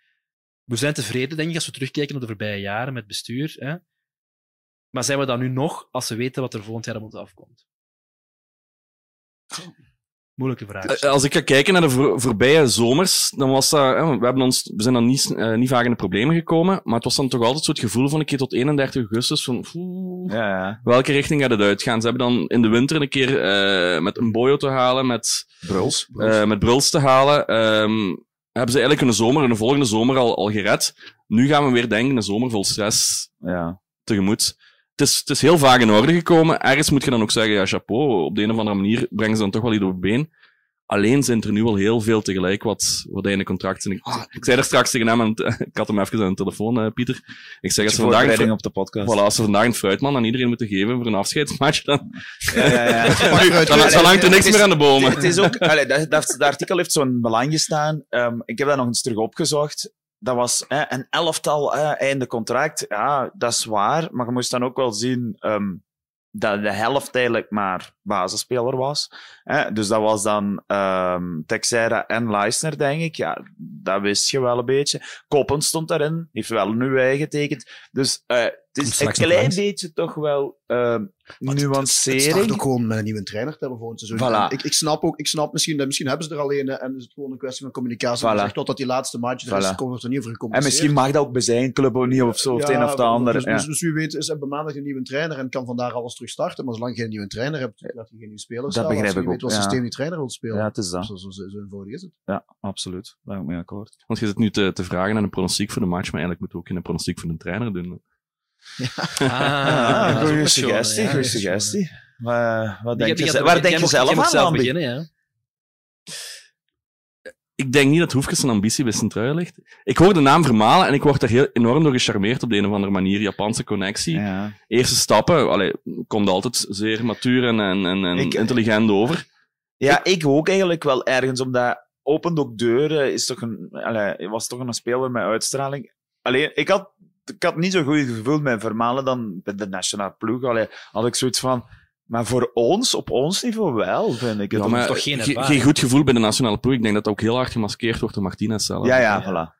We zijn tevreden, denk ik, als we terugkijken op de voorbije jaren met bestuur. Hè? Maar zijn we dan nu nog als we weten wat er volgend jaar op ons afkomt? Moeilijke vraag. Eh, Als ik ga kijken naar de voor- voorbije zomers, dan was dat, hè, we, hebben ons, we zijn dan niet, eh, niet vaak in de problemen gekomen, maar het was dan toch altijd zo het gevoel van een keer tot 31 augustus van, oeh, Ja, ja. welke richting gaat het uitgaan? Ze hebben dan in de winter een keer eh, met een boyo te halen, met, Bruls. eh, met Bruls te halen. ehm, hebben ze eigenlijk een zomer, een volgende zomer al, al gered. Nu gaan we weer denken, een zomer vol stress Ja. tegemoet. Het is, het is heel vaak in orde gekomen. Ergens moet je dan ook zeggen, ja, chapeau. Op de een of andere manier brengen ze dan toch wel iets op het been. Alleen zijn er nu al heel veel tegelijk wat, wat hij in de contract zijn. Ik, ik zei er straks tegen hem, en ik had hem even aan de telefoon, eh, Pieter. Ik zeg, als ze vandaag, een op de podcast. voilà, als ze vandaag een fruitman aan iedereen moeten geven voor een afscheidsmatch, dan, Ja, ja, ja. dan, dan hangt er niks is- meer aan de bomen. Het is ook, allee, dat, dat, dat artikel heeft zo'n belang gestaan. Ehm, ik heb dat nog eens terug opgezocht. Dat was hè, een elftal einde contract. Ja, dat is waar. Maar je moest dan ook wel zien ehm, dat de helft eigenlijk maar basisspeler was. Hè. Dus dat was dan ehm Texera en Leisner, denk ik. Ja, dat wist je wel een beetje. Koppen stond daarin. Heeft wel een nieuwe getekend. Dus eh, het het is een klein langs. beetje toch wel ehm Het start nuancering. ook gewoon met een nieuwe trainer te hebben seizoen. Voilà. En Ik, ik snap ook, ik snap misschien, misschien hebben ze er alleen en is het gewoon een kwestie van communicatie. Voilà. Maar zeg totdat die laatste match er is, Voilà. komt er niet over En gecommuniceerd. misschien mag dat ook bij zijn club ook niet of zo, of het een of het ander. Dus, ja. dus, dus wie weet is hebben maandag een nieuwe trainer en kan vandaar alles terug starten. Maar zolang je een nieuwe trainer hebt, laat je geen nieuwe spelers Dat staan. begrijp als je ik weet ook, wat ja. systeem die trainer wil spelen. Ja, het is dat. Zo, zo, zo, zo eenvoudig is het. Ja, absoluut. Daar ben ik mee akkoord. Want je zit nu te, te vragen naar een pronostiek voor de match, maar eigenlijk moet je ook geen pronostiek voor de trainer doen. Ah, dat ook goede een suggestie, ja, goede dat suggestie. Maar, wat denk je, waar denk je zelf aan, beginnen, ja. Ik denk niet dat Hoefkes een ambitie bij ligt. Ik hoor de naam Vermalen en ik word er heel enorm door gecharmeerd op de een of andere manier. Japanse connectie. Ja. Eerste stappen, allee, komt altijd zeer matuur en, en, en, Ik- intelligent over. Ja, ik ook eigenlijk wel ergens, omdat opent ook deuren, is toch een, allee, was toch een speler met uitstraling. Alleen, ik had, ik had niet zo'n goed gevoel met Vermalen dan bij de nationale ploeg. Allee, had ik zoiets van, maar voor ons, op ons niveau wel, vind ik het. Ja, maar toch geen ge- ervaring? geen goed gevoel bij de nationale ploeg. Ik denk dat dat ook heel hard gemaskeerd wordt door Martinez zelf. ja, ja, voilà.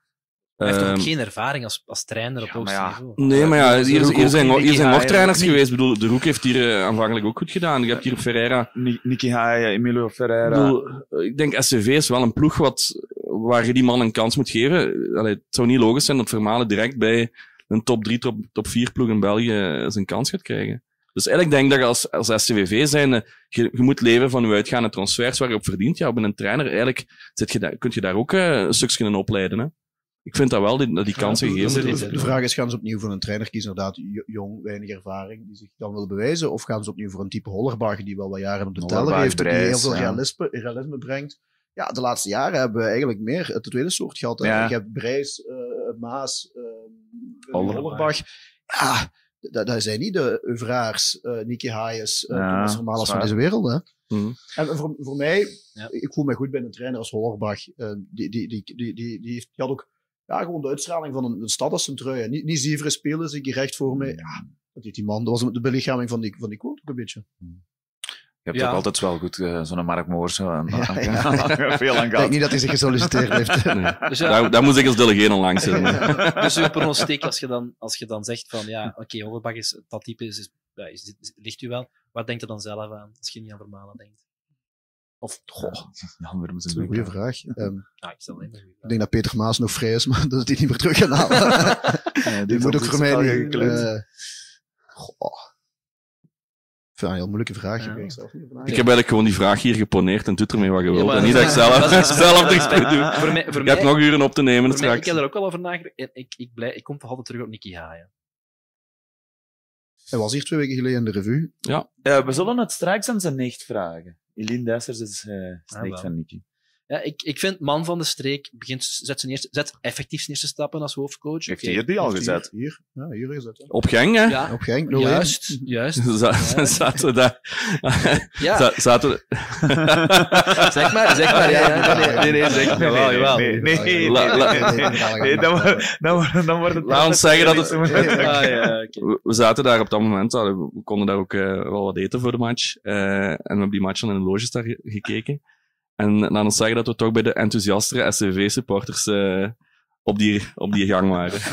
Hij heeft toch ook Ehm, geen ervaring als, als trainer op Ja, hoogste ja. niveau. Nee, maar ja, hier, zijn, hier zijn nog trainers geweest. Ik bedoel, de Roek heeft hier eh, aanvankelijk ook goed gedaan. Je hebt hier Ferreira. Ni- Nicky Hayen, Emilio Ik, Ferreira. bedoel, ik denk SCV is wel een ploeg wat, waar je die man een kans moet geven. Allee, het zou niet logisch zijn dat Vermalen direct bij een top 3, top, top 4 ploeg in België zijn kans gaat krijgen. Dus eigenlijk denk ik dat je als, als SCVV zijn, je, je moet leven van je uitgaande transfers waar je op verdient. Ja, bij een trainer, eigenlijk zit je daar, kun je daar ook eh, een stukje in opleiden. Hè. Ik vind dat wel, die, dat die kansen gegeven de, de, de vraag is, gaan ze opnieuw voor een trainer kiezen, inderdaad, jo- jong, weinig ervaring, die zich dan wil bewijzen, of gaan ze opnieuw voor een type Hollerbach, die wel wat jaren op de teller Hollerbach, heeft, die heel veel ja. realisme, realisme brengt. Ja, de laatste jaren hebben we eigenlijk meer het tweede soort gehad. Ja. Je hebt Brijs, eh, Maas, Hollerbach. Hollerbach. Ja, dat, dat zijn niet de Uvraars, eh Nicky Hayes, uh, Ja, Thomas van deze wereld. Hè. Mhm. En voor, voor mij, Ja. ik voel me goed bij een trainer als Hollerbach. Eh, die, die, die, die, die, die, heeft, die had ook ja, gewoon de uitstraling van een, een stad als Centruijen. Niet, niet spelen, zie ik hier recht voor me. Ja, dat deed die man. Dat was de belichaming van die, van die quote ook een beetje. Je hebt Ja. ook altijd wel goed, eh, zo'n Mark Moors. Zo, en, Ja, ja. veel aan Ik denk niet dat hij zich gesolliciteerd heeft. Nee. Dus ja, Daar, daar moet ik als delegé nog langs zitten. dus uw pronostiek, als je dan, als je dan zegt van ja, oké, Overbach is dat type, is, is, ja, is, is- ligt u wel. Wat denkt u dan zelf aan, als je niet aan Vermalen denkt? Of, goh, met Dat is zijn een goede vraag. Ehm, ah, ik stel ik denk dat Peter Maas nog vrij is, maar dat hij niet meer terug gaat halen. Ja, die moet ook voor mij niet... gekleed. eh, goh. Ik vind dat een heel moeilijke vraag. Ja. Ik zelf niet Ik heb eigenlijk gewoon die vraag hier geponeerd en doet ermee wat je wilt. en niet dat ik zelf, dat zelf er iets mee doe. Voor mij, voor Je hebt nog uren op te nemen voor mij, ik straks. heb er ook wel over nagedacht. En ik, ik, blij, ik kom toch altijd terug op Nicky Haaien. Hij was hier twee weken geleden in de revue. Ja, Eh, we zullen het straks aan zijn nicht vragen. Eline Dessers is, eh is Ah, van Nicky. Ja, ik, ik vind man van de streek begint, zet, zijn eerste, zet effectief zijn eerste stappen als hoofdcoach. Heeft Oké. hij die al Heeft gezet? Hier, hier, ja, hier is het. hè. Op gang, hè? Ja, Op Genk, 0-1. juist, juist. Z- Zaten we daar... Ja. za- Zaten we... Zeg maar, zeg maar. Ja, ja, nee, nee, nee, zeg maar. Jawel, jawel. Nee, nee, nee, nee, nee, nee, nee, dan wordt- dan wordt- dan wordt het... Laat ons zeggen dat het- Ah, ja, oké. We, we zaten daar op dat moment, we konden daar ook eh, wel wat eten voor de match. Eh, en we hebben die match dan in de loges daar ge- gekeken. En laat ons zeggen dat we toch bij de enthousiastere SCV-supporters eh, op, die, op die gang waren.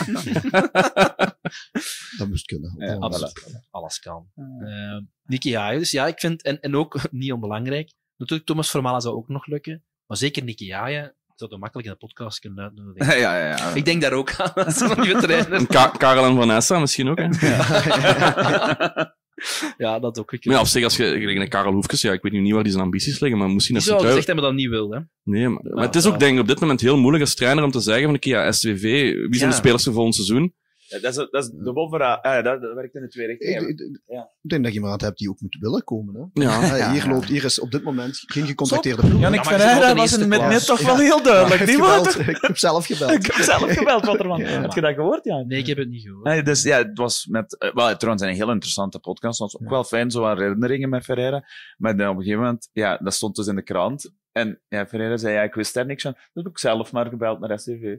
Dat moest kunnen. Ja, Absoluut. Alles kan. Uh, Nicky Haaien, dus ja, ik vind, en, en ook niet onbelangrijk, natuurlijk Thomas Vermalen zou ook nog lukken, maar zeker Nicky Haaien zou dat makkelijk in de podcast kunnen uitnodigen. Ja, ja, ja. Ik denk daar ook aan, als een nieuwe trainer. Ka Karel en Vanessa misschien ook. Hè? Ja, dat ook. Maar ja, op zich, als je een Karel Hoefkes, ja, ik weet nu niet waar die zijn ambities liggen, maar misschien Die als zou hij gezegd hebben dat niet wil, hè. Nee, maar, maar het is ja. ook denk ik op dit moment heel moeilijk als trainer om te zeggen van, oké, ja, SWV, wie zijn Ja. de spelers voor volgend seizoen? Ja, dat, is, dat is de. Ah, ja, dat, dat werkt in de twee Ik, richtingen. ik- ik- Ja. ik denk dat je iemand hebt die ook moet willen komen. Hè. Ja. Ja, hier, loopt, hier is op dit moment geen gecontacteerde ploeg. Jannik Ja, maar je zit Ferreira was met net toch wel heel duidelijk. ik, Die gebeld. ik heb zelf gebeld. Ik heb zelf gebeld wat ervan. Ja. Heb je dat gehoord, ja? Nee, ik heb het niet gehoord. Nee, dus ja, het was met, eh, wel, trouwens een heel interessante podcast. Het was ook wel fijn, zo wat herinneringen met Ferreira. Maar dan op een gegeven moment, ja, dat stond dus in de krant. En ja, Ferreira zei, ja, ik wist daar niks van. Dus heb ik zelf maar gebeld naar SCV.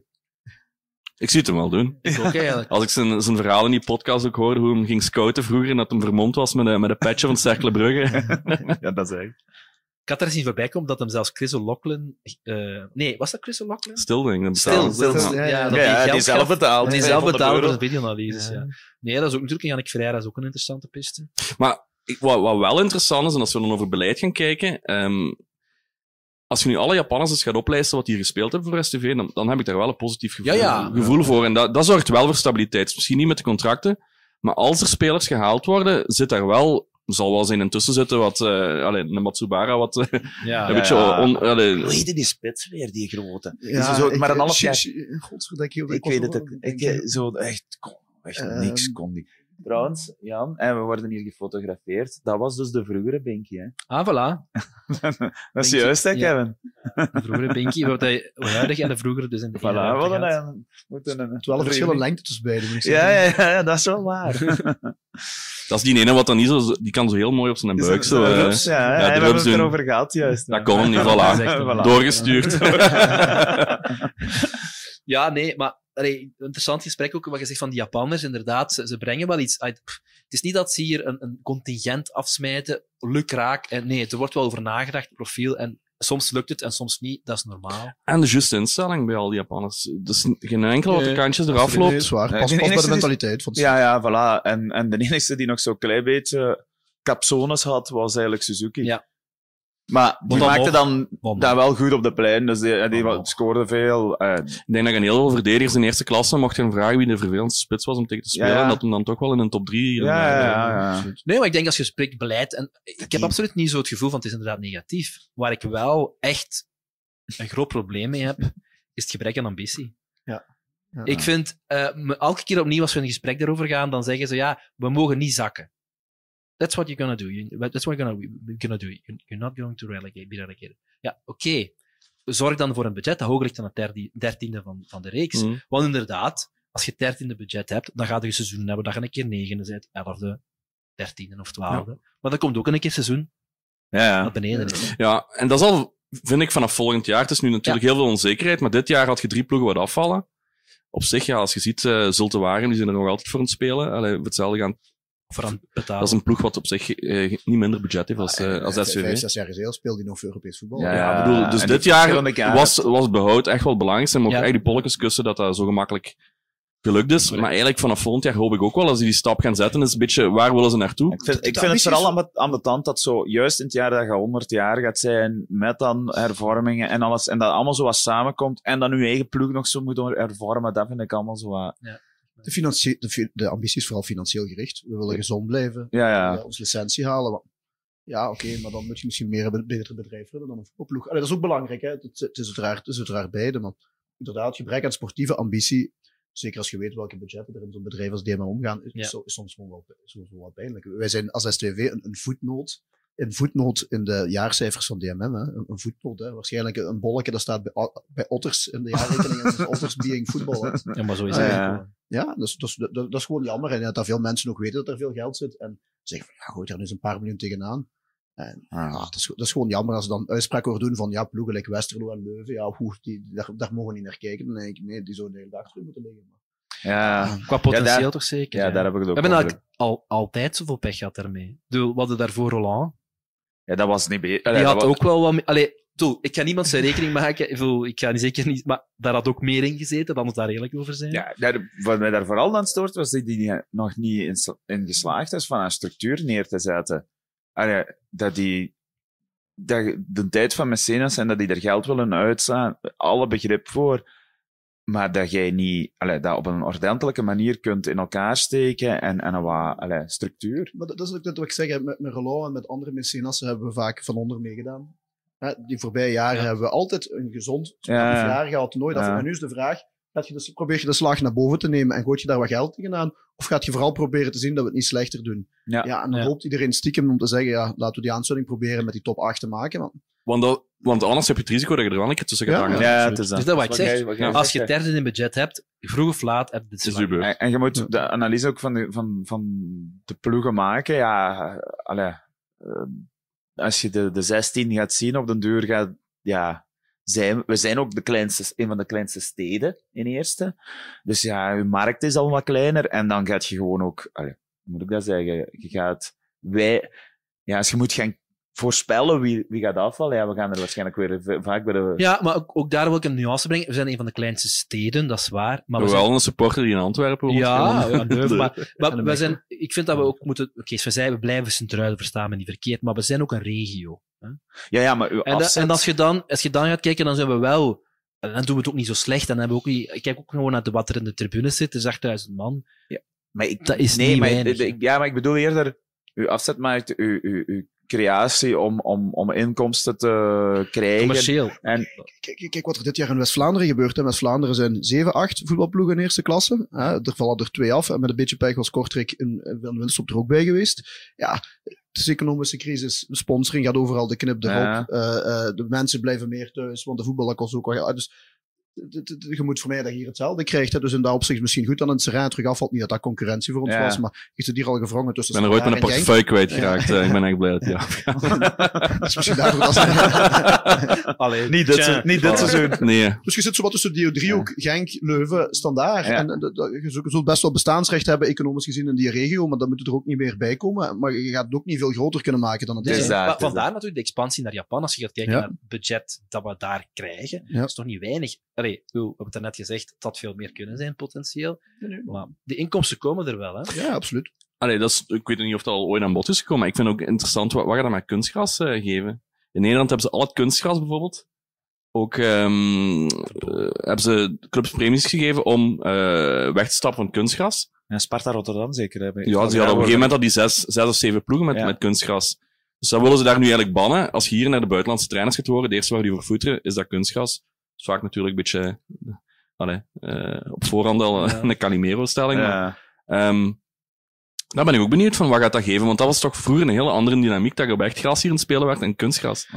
Ik zie het hem wel doen. Ik ook eigenlijk. Als ik zijn, zijn verhaal in die podcast ook hoorde, hoe hij hem ging scouten vroeger en dat hem vermomd was met een, met een petje van Cercle Brugge. ja, dat zei ik. Ik had er zien voorbij komen dat hem zelfs Chris O'Loughlin... eh, nee, was dat Chris O'Loughlin? Stil, dat Stil, betaalt. stil, Ja. ja, dat Ja, hij ja, geld die zelf. Die zelf 500 betaalt voor euro. zijn videoanalyses, ja. Nee, dat is ook natuurlijk Yannick Ferreira is ook een interessante piste. Maar ik, wat, wat wel interessant is, en als we dan over beleid gaan kijken, ehm, als je nu alle Japanners eens gaat oplijsten wat die hier gespeeld hebben voor STV, dan, dan heb ik daar wel een positief gevoel, Ja, ja. gevoel voor. En dat, dat zorgt wel voor stabiliteit. Misschien niet met de contracten, maar als er spelers gehaald worden, zit daar wel, zal wel zijn intussen zitten wat, eh allee, een Matsubara, wat eh, Ja. een Ja, beetje ja. on, allee, Hoe heette die spits weer, die grote? Ja, Is zo, ik- maar een half Sh- jaar... Sh- Godsverdikke, Ik weet het ook. Ik, eh, zo, echt, kon- echt Ehm. niks kon die. Trouwens, Jan, en we worden hier gefotografeerd. Dat was dus de vroegere Binky, hè? Ah, voilà. dat is Binky, juist, hè, ja. Kevin? De vroegere Binky, wat hij huidig en de vroegere dus in de Voilà, gaat. een, moeten er verschillende lengte tussen beiden, moet ik Ja, zeggen. ja, ja, dat is wel waar. dat is die ene wat dan niet zo, die kan zo heel mooi op zijn buik zo. de eh, rups, ja, hè, de we hebben het erover gehad, juist. Dat kon hem niet, een- Voilà. Doorgestuurd. Ja, nee, maar allee, een interessant gesprek ook wat je zegt van die Japanners. Inderdaad, ze, ze brengen wel iets uit. Pff, Het is niet dat ze hier een, een contingent afsmijten, lukraak. En nee, er wordt wel over nagedacht, profiel. En soms lukt het en soms niet. Dat is normaal. En de juiste instelling bij al die Japanners. Dus geen enkele wat de Nee. kantjes eraf nee, loopt. is waar. Nee, Pas, pas bij de mentaliteit. Van Ja, ja, voilà. En, en de enige die nog zo'n klein beetje capsones had, was eigenlijk Suzuki. Ja. Maar die dan maakte dan Bom. dat wel goed op de plein. Dus die, die scoorde veel. eh, Ik denk dat je een heel veel verdedigers in eerste klasse mocht gaan vragen wie de vervelendste spits was om tegen te spelen. Ja, ja. En dat hem dan toch wel in een top 3. ja, ja, ja, ja. Nee, maar ik denk als je spreekt beleid. En ik heb absoluut niet zo het gevoel van het is inderdaad negatief. Waar ik wel echt een groot probleem mee heb, is het gebrek aan ambitie. Ja. Ik vind, eh, me- elke keer opnieuw als we in een gesprek daarover gaan, dan zeggen ze ja, we mogen niet zakken. That's what you're gonna do. You- That's what you're gonna, you're gonna do. You're not going to relegate, be relegated. Ja, oké. Zorg dan voor een budget dat hoger ligt dan het dertiende van, van de reeks. Mhm. Want inderdaad, als je het dertiende budget hebt, dan gaat je een seizoen hebben dat je een keer negende zit, elfde, dertiende of twaalfde. Maar dan komt ook een keer seizoen ja, ja. dat beneden is. Ja, en dat is al, vind ik, vanaf volgend jaar. Het is nu natuurlijk heel veel onzekerheid, maar dit jaar had je drie ploegen wat afvallen. Op zich, ja, als je ziet, eh Zulte Waregem, die zijn er nog altijd voor aan het spelen. Allee, hetzelfde gaan. Voor aan het betalen. Dat is een ploeg wat op zich eh, niet minder budget heeft als, eh, als SVV. Vijf, zes jaar geleden speelde hij nog voor Europees voetbal. Ja, Ja, bedoel, dus en dit jaar was, was behoud echt wel het belangrijkste. En mogen Ja. echt die polletjes kussen dat dat zo gemakkelijk gelukt is. Maar eigenlijk vanaf volgend jaar hoop ik ook wel, als die die stap gaan zetten, is een beetje, waar willen ze naartoe? Ik vind, ik vind het vooral aan, aan de tand dat zo, juist in het jaar dat je 100 jaar gaat zijn, met dan hervormingen en alles, en dat allemaal zo wat samenkomt, en dan je eigen ploeg nog zo moet hervormen, dat vind ik allemaal zo wat... De, financie- de, de ambitie is vooral financieel gericht. We willen gezond blijven. Ja, ja. willen ons licentie halen. Ja, oké, maar dan moet je misschien meer een betere bedrijf hebben dan een voetbalploeg. Allee, dat is ook belangrijk. Hè? Het, het, het is uiteraard, het is uiteraard beide. Maar inderdaad, gebrek aan sportieve ambitie. Zeker als je weet welke budgetten er in zo'n bedrijf als DMA omgaan, is, Ja. is, soms gewoon wel, is soms wel wat pijnlijk. Wij zijn als STV een, een voetnoot. Een voetnoot in de jaarcijfers van DMM. Hè? Een, een voetnoot. Hè? Waarschijnlijk een bolletje dat staat bij, bij Otters in de jaarrekening. is Otters being voetbal. Hè? Ja, maar zo is het. ja. wel. Ja, dat is, dat, is, dat, is gewoon jammer. En dat veel mensen nog weten dat er veel geld zit. En zeggen van, ja, gooi er nu eens een paar miljoen tegenaan. En ja, dat, is, dat is gewoon jammer als ze dan uitspraken horen doen van, ja, ploegen like Westerlo en Leuven, ja, hoe, die, daar, daar mogen we niet naar kijken. Dan denk ik, nee, die zouden de hele dag terug moeten liggen. Ja, Qua potentieel Ja, daar- toch zeker? ja, daar heb ik het We ook hebben over. eigenlijk al, altijd zoveel pech gehad daarmee. Bedoel, We hadden daarvoor Roland. Ja, dat was niet beter. Die had ook wel wat... Allee, toe, ik ga niemand zijn rekening maken. Ik, bedoel, ik ga niet zeker niet... Maar daar had ook meer in gezeten, dan moet daar eerlijk over zijn. Ja, daar, wat mij daar vooral aan stoort, was dat die nog niet in, sla- in geslaagd is van een structuur neer te zetten. Allee, dat die dat de tijd van mecenas en dat die er geld willen uitslaan, alle begrip voor. Maar dat jij niet, allee, dat op een ordentelijke manier kunt in elkaar steken en, en een wat allee, structuur. Maar dat, dat is ook net wat ik zeg, met, met Roland en met andere mecenassen hebben we vaak van onder meegedaan. Hè, die voorbije jaren hebben we altijd een gezond Ja, ja. jaar gehad, nooit af. Ja. En nu is de vraag, gaat je de, probeer je de slag naar boven te nemen en gooit je daar wat geld tegenaan? Of gaat je vooral proberen te zien dat we het niet slechter doen? Ja. en dan Ja. hoopt iedereen stiekem om te zeggen, ja, laten we die aansluiting proberen met die top 8 te maken. Want Want, dat, want anders heb je het risico dat je er wel een keer tussen gaat Ja, hangen. Ja, het is dat. Dus dat wat ik Wat zeg. jij- wat jij Als je derde in budget hebt, vroeg of laat heb je Het. En, en je moet de analyse ook van de, van, van de ploegen maken. Ja, allee, eh, als je de, de 16 gaat zien op den duur, gaat, ja, zijn, we zijn ook de kleinste, een van de kleinste steden in eerste. Dus ja, je markt is al wat kleiner. En dan gaat je gewoon ook, allee, moet ik dat zeggen? Je gaat, wij, ja, als je moet gaan voorspellen wie, wie gaat afvallen, ja, we gaan er waarschijnlijk weer vaak bij de... Ja, maar ook, ook daar wil ik een nuance brengen. We zijn een van de kleinste steden, dat is waar. Maar we Hoewel zijn... een supporter die in Antwerpen woont. Ja, ja maar, we zijn, ik vind dat we ook moeten... Oké, we zeiden, we blijven Sint-Truiden, verstaan me niet verkeerd, maar we zijn ook een regio. Hè? Ja, ja, maar uw En, da- afzet... en als, je dan, als je dan gaat kijken, dan zijn we wel... en Dan doen we het ook niet zo slecht. Dan hebben we ook niet, ik kijk ook gewoon naar de, wat er in de tribunes zit. Dus 8000 man. Maar ik, Dat is nee, niet maar, weinig. ik- ja, maar ik bedoel eerder, uw afzetmarkt, uw, uw, uw creatie om, om, om inkomsten te krijgen. Commercieel. En Kijk, kijk wat er dit jaar in West-Vlaanderen gebeurt. In West-Vlaanderen zijn 7, 8 voetbalploegen in eerste klasse. Hè. Er vallen er twee af. En met een beetje pech was Kortrijk in, in Van Winstop er ook bij geweest. Ja, het is economische crisis. De sponsoring gaat overal de knip erop. Ja. Eh, eh, de mensen blijven meer thuis, want de voetbal dat kost ook wel geld. Dus je moet voor mij dat je hier hetzelfde krijgt. Hè. Dus in dat opzicht misschien goed dat het Serrain terug afvalt. Niet dat dat concurrentie voor ons Ja. was, maar je zit hier al gevrongen Ik tussen ben er ooit met een portefeuille Genk. kwijtgeraakt. Ja. eh, Ik ben echt blij dat ja. Dat is misschien daarvoor dat Allee, niet dit, tja. niet dit seizoen. Nee, Dus je zit zo wat tussen die driehoek, Genk, Leuven, Standaard. Ja. En dat- dat- je zult- best wel bestaansrecht hebben, economisch gezien, in die regio, maar dan moet er ook niet meer bij komen. Maar je gaat het ook niet veel groter kunnen maken dan het is. is dat, is vandaar natuurlijk de expansie naar Japan. Als je gaat kijken Ja. naar het budget dat we daar krijgen, Ja. dat is toch niet weinig. Allee, we hebben het net gezegd, het had veel meer kunnen zijn, potentieel. Maar de inkomsten komen er wel, hè. Ja, absoluut. Allee, dat is, ik weet niet of dat al ooit aan bod is gekomen, maar ik vind ook interessant, wat, wat gaat dat met kunstgras eh, geven? In Nederland hebben ze al het kunstgras bijvoorbeeld. Ook ehm, eh, hebben ze clubs premies gegeven om eh, weg te stappen van kunstgras. Ja, Sparta Rotterdam zeker. Hè. Ja, ze hadden op een gegeven moment al die zes, zes of zeven ploegen met, Ja. met kunstgras. Dus dat willen ze daar nu eigenlijk bannen. Als je hier naar de buitenlandse trainers gaat horen, de eerste waar die voor voeteren, is dat kunstgras. Is vaak natuurlijk een beetje eh, allee, eh, op voorhand al Ja. een Calimero-stelling. maar- Ja. Ehm, daar ben ik ook benieuwd van wat gaat dat geven, want dat was toch vroeger een hele andere dynamiek, dat je op echt gras hier in het spelen werd en kunstgras.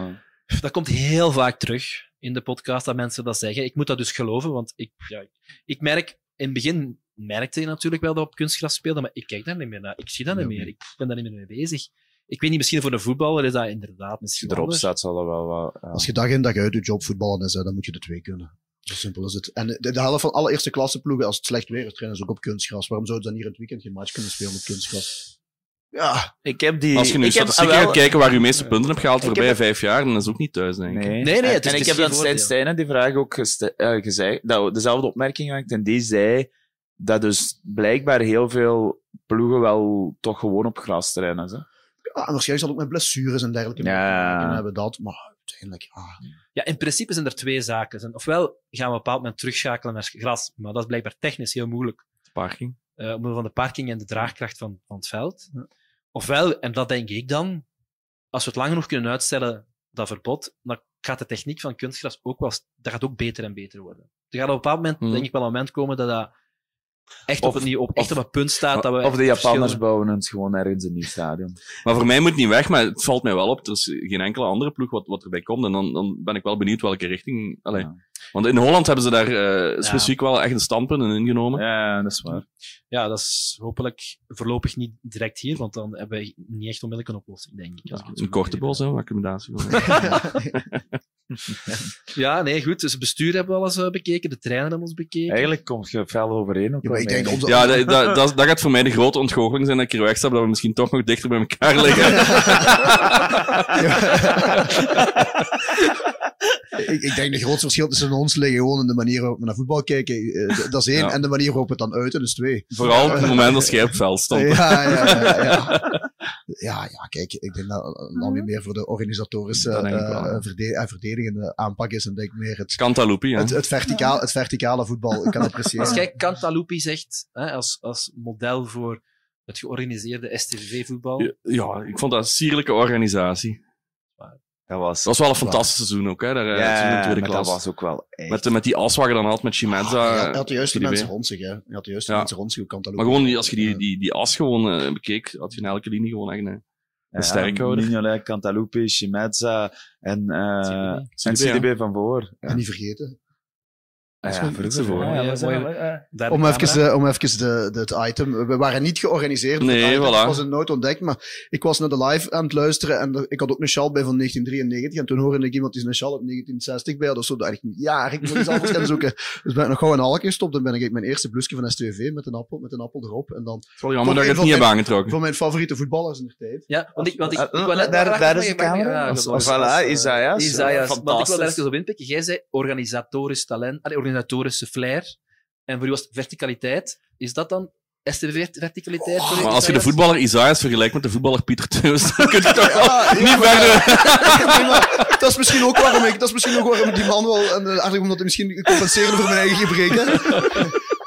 Dat komt heel vaak terug in de podcast, dat mensen dat zeggen. Ik moet dat dus geloven, want ik, ja, ik- merk... In het begin merkte je natuurlijk wel dat op kunstgras speelden, maar ik kijk daar niet meer naar. Ik zie dat niet meer. Ik ben daar niet meer mee bezig. Ik weet niet, misschien voor de voetballer is dat inderdaad misschien Erop anders. staat zal dat wel wat... ja. Als je dag in dag uit je job voetballen is, hè, dan moet je de twee kunnen. Zo simpel is het. En de, de helft van alle eerste klasse ploegen, als het slecht weer is, trainen ze ook op kunstgras. Waarom zouden ze dan hier in het weekend geen match kunnen spelen op kunstgras? Ja, Ik heb die... Als je nu ik heb, statistieken ah, gaat kijken waar je meeste punten hebt gehaald voorbije heb- vijf jaar, dan is het ook niet thuis, denk ik. Nee, nee, het is- en ik heb dan Stijn. Stijnen die vraag ook eh, gezegd, dat, dezelfde opmerking gemaakt. En die zei dat dus blijkbaar heel veel ploegen wel toch gewoon op gras trainen. Hè? En waarschijnlijk zal ook met blessures en dergelijke Ja. hebben dat. Maar uiteindelijk, ja. Ja, in principe zijn er twee zaken. Ofwel gaan we op een bepaald moment terugschakelen naar gras, maar dat is blijkbaar technisch heel moeilijk. Parking. eh omwille van de parking en de draagkracht van, van het veld. Ofwel, en dat denk ik dan, als we het lang genoeg kunnen uitstellen, dat verbod, dan gaat de techniek van kunstgras ook wel, dat gaat ook beter en beter worden. Er gaat op een bepaald moment, Hmm. denk ik wel een moment komen dat dat echt, Of- op, een, op, echt of- op een punt staat dat we Of de Japanners bouwen eens gewoon ergens een nieuw stadion. Maar voor mij moet het niet weg, maar het valt mij wel op. Er is geen enkele andere ploeg wat, wat erbij komt. En dan, dan ben ik wel benieuwd welke richting. Allee. Ja. Want in Holland hebben ze daar eh, specifiek wel echt een standpunt in ingenomen. Ja, dat is waar. Ja, dat is hopelijk voorlopig niet direct hier, want dan hebben we niet echt onmiddellijk een oplossing, denk ik. als ik het zo Een korte bos, hè, accommodatie. Ja, nee, goed. Dus het bestuur hebben we al eens eh, bekeken, de trainer hebben we ons bekeken. Eigenlijk komt je fel overeen. Ook Ja, ik denk onze- Ja, dat, dat, dat, dat gaat voor mij de grote ontgoocheling zijn dat ik hier wegstap, dat we misschien toch nog dichter bij elkaar liggen. ik, ik denk de grootste verschil tussen ons liggen gewoon in de manier waarop we naar voetbal kijken. Eh, Dat is één. Ja. En de manier waarop we het dan uiten, dat is twee. Vooral op het moment dat jij op het veld stond. Ja, ja, ja, ja. Ja, kijk, ik denk dat het dan weer meer voor de organisatorische ik wel, eh, verde- en verdedigende aanpak is. En denk ik meer het, Cantaloupe, hè. het, het, verticaal, het verticale voetbal kan appreciëren. Als jij Cantalupi zegt, hè, als, als model voor het georganiseerde STV-voetbal. Ja, Ja, ik vond dat een sierlijke organisatie. Dat was... Dat was wel een fantastisch seizoen ook, hè. Daar, eh, ja, tweede maar klas. dat was ook wel echt... Met, met die as wat je dan had met Chimedza. Ah, ja, hij had de juiste mensen rond zich, hè. Hij had de juiste Ja. mensen rond zich. Hoe kan dat Maar gewoon, die- als je die, die, die as gewoon eh, bekeek, had je in elke linie gewoon echt een, een sterkhouder. Mignolet, Cantaloupe, Chimezza en, eh en CDB, ja. CDB van voor. En niet vergeten. Ah, ja, vroeger. Ja, eh, Om even, eh, om even de, de, het item. We waren niet georganiseerd. Nee, het voilà. Het was een nood ontdekt, maar ik was naar de live aan het luisteren en ik had ook een sjal bij van 1993. En toen hoorde ik iemand die een sjal uit 1960 bij had. Dus zo dacht ik, ja, ik moet iets anders gaan zoeken. Dus ben ik nog gauw een halk gestopt. Dan ben ik mijn eerste blusje van STV met een appel, met een appel erop. En dan Het is wel jammer dat je een het niet hebt mijn- aangetrokken. Van mijn favoriete voetballers in de tijd. Ja, want ik, want ik, ik wil net- daar, daar is de camera. Voilà, Isaias. Isaias, want ik wil daar even op inpikken. Jij zei organisatorisch talent, organisatorische flair. En voor u was het verticaliteit. Is dat dan STV verticaliteit? voor Maar als je de voetballer Isaias vergelijkt met de voetballer Pieter Teus, dan kun je toch wel Ja, ja, niet maar- verder... Dat is misschien ook waarom ik, dat is misschien ook waarom ik die man wel, en eh, eigenlijk omdat hij misschien compenseren voor mijn eigen gebreken.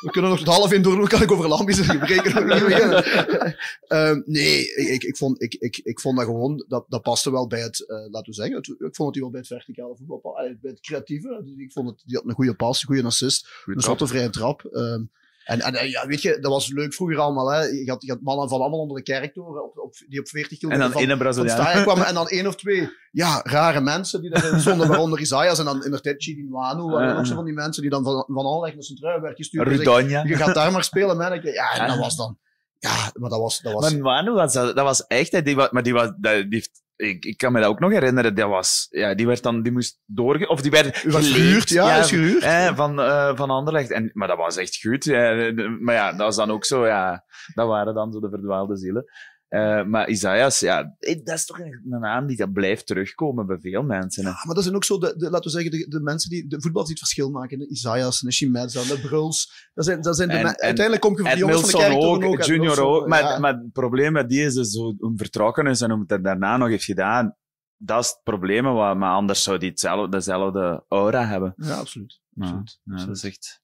We kunnen nog tot half in door, kan ik over Lambies en gebreken nog niet beginnen. Ehm, nee, ik, ik, vond, ik, ik, ik vond dat gewoon, dat, dat paste wel bij het, eh, laten we zeggen, het, ik vond hij wel bij het verticale voetbal, bij het creatieve, dus ik vond het, die had een goede pas, een goede assist, een zotte vrije trap. ehm, en, en eh, ja, weet je, dat was leuk vroeger allemaal. Hè. Je, had, je had mannen van allemaal onder de kerktoren op, op, die op 40 En kilometer dan van, van Braziliaan. Staaien kwamen. En dan één of twee ja, rare mensen die daarin stonden, waaronder Isaias en dan in de tijd Chidi Nwanu. waren Ja. ook zo van die mensen die dan van, van Aanleg naar Centraal werd gestuurd. en Je gaat daar maar spelen, manneke. Ja, en dat was dan... Ja, maar dat was... Dat was Maar Manu, was, dat dat was echt, die, maar die was, die heeft, ik, ik kan me dat ook nog herinneren, dat was, ja, die werd dan, die moest doorge, of die werd gehuurd, ja, is gehuurd. hè, van, eh van Anderlecht. En, maar dat was echt goed. Ja, maar ja, dat was dan ook zo, ja, dat waren dan zo de verdwaalde zielen. Eh, maar Isaias, ja, eh, dat is toch een, een naam die dat blijft terugkomen bij veel mensen. Hè. Ja, maar dat zijn ook zo, de, de, laten we zeggen, de, de mensen die de voetbal die het verschil maken. De Isaias, de Chimedza, de Bruls. Dat zijn, dat zijn de En- uiteindelijk kom je voor die jongens van de ook, ook. Junior ook. Maar, ja. maar het probleem met die is dus hoe vertrokken is en hoe het daarna nog heeft gedaan. Dat is het probleem, wat- maar anders zou die hetzelfde, dezelfde aura hebben. Ja, absoluut. Ja, absoluut. ja, dat is echt...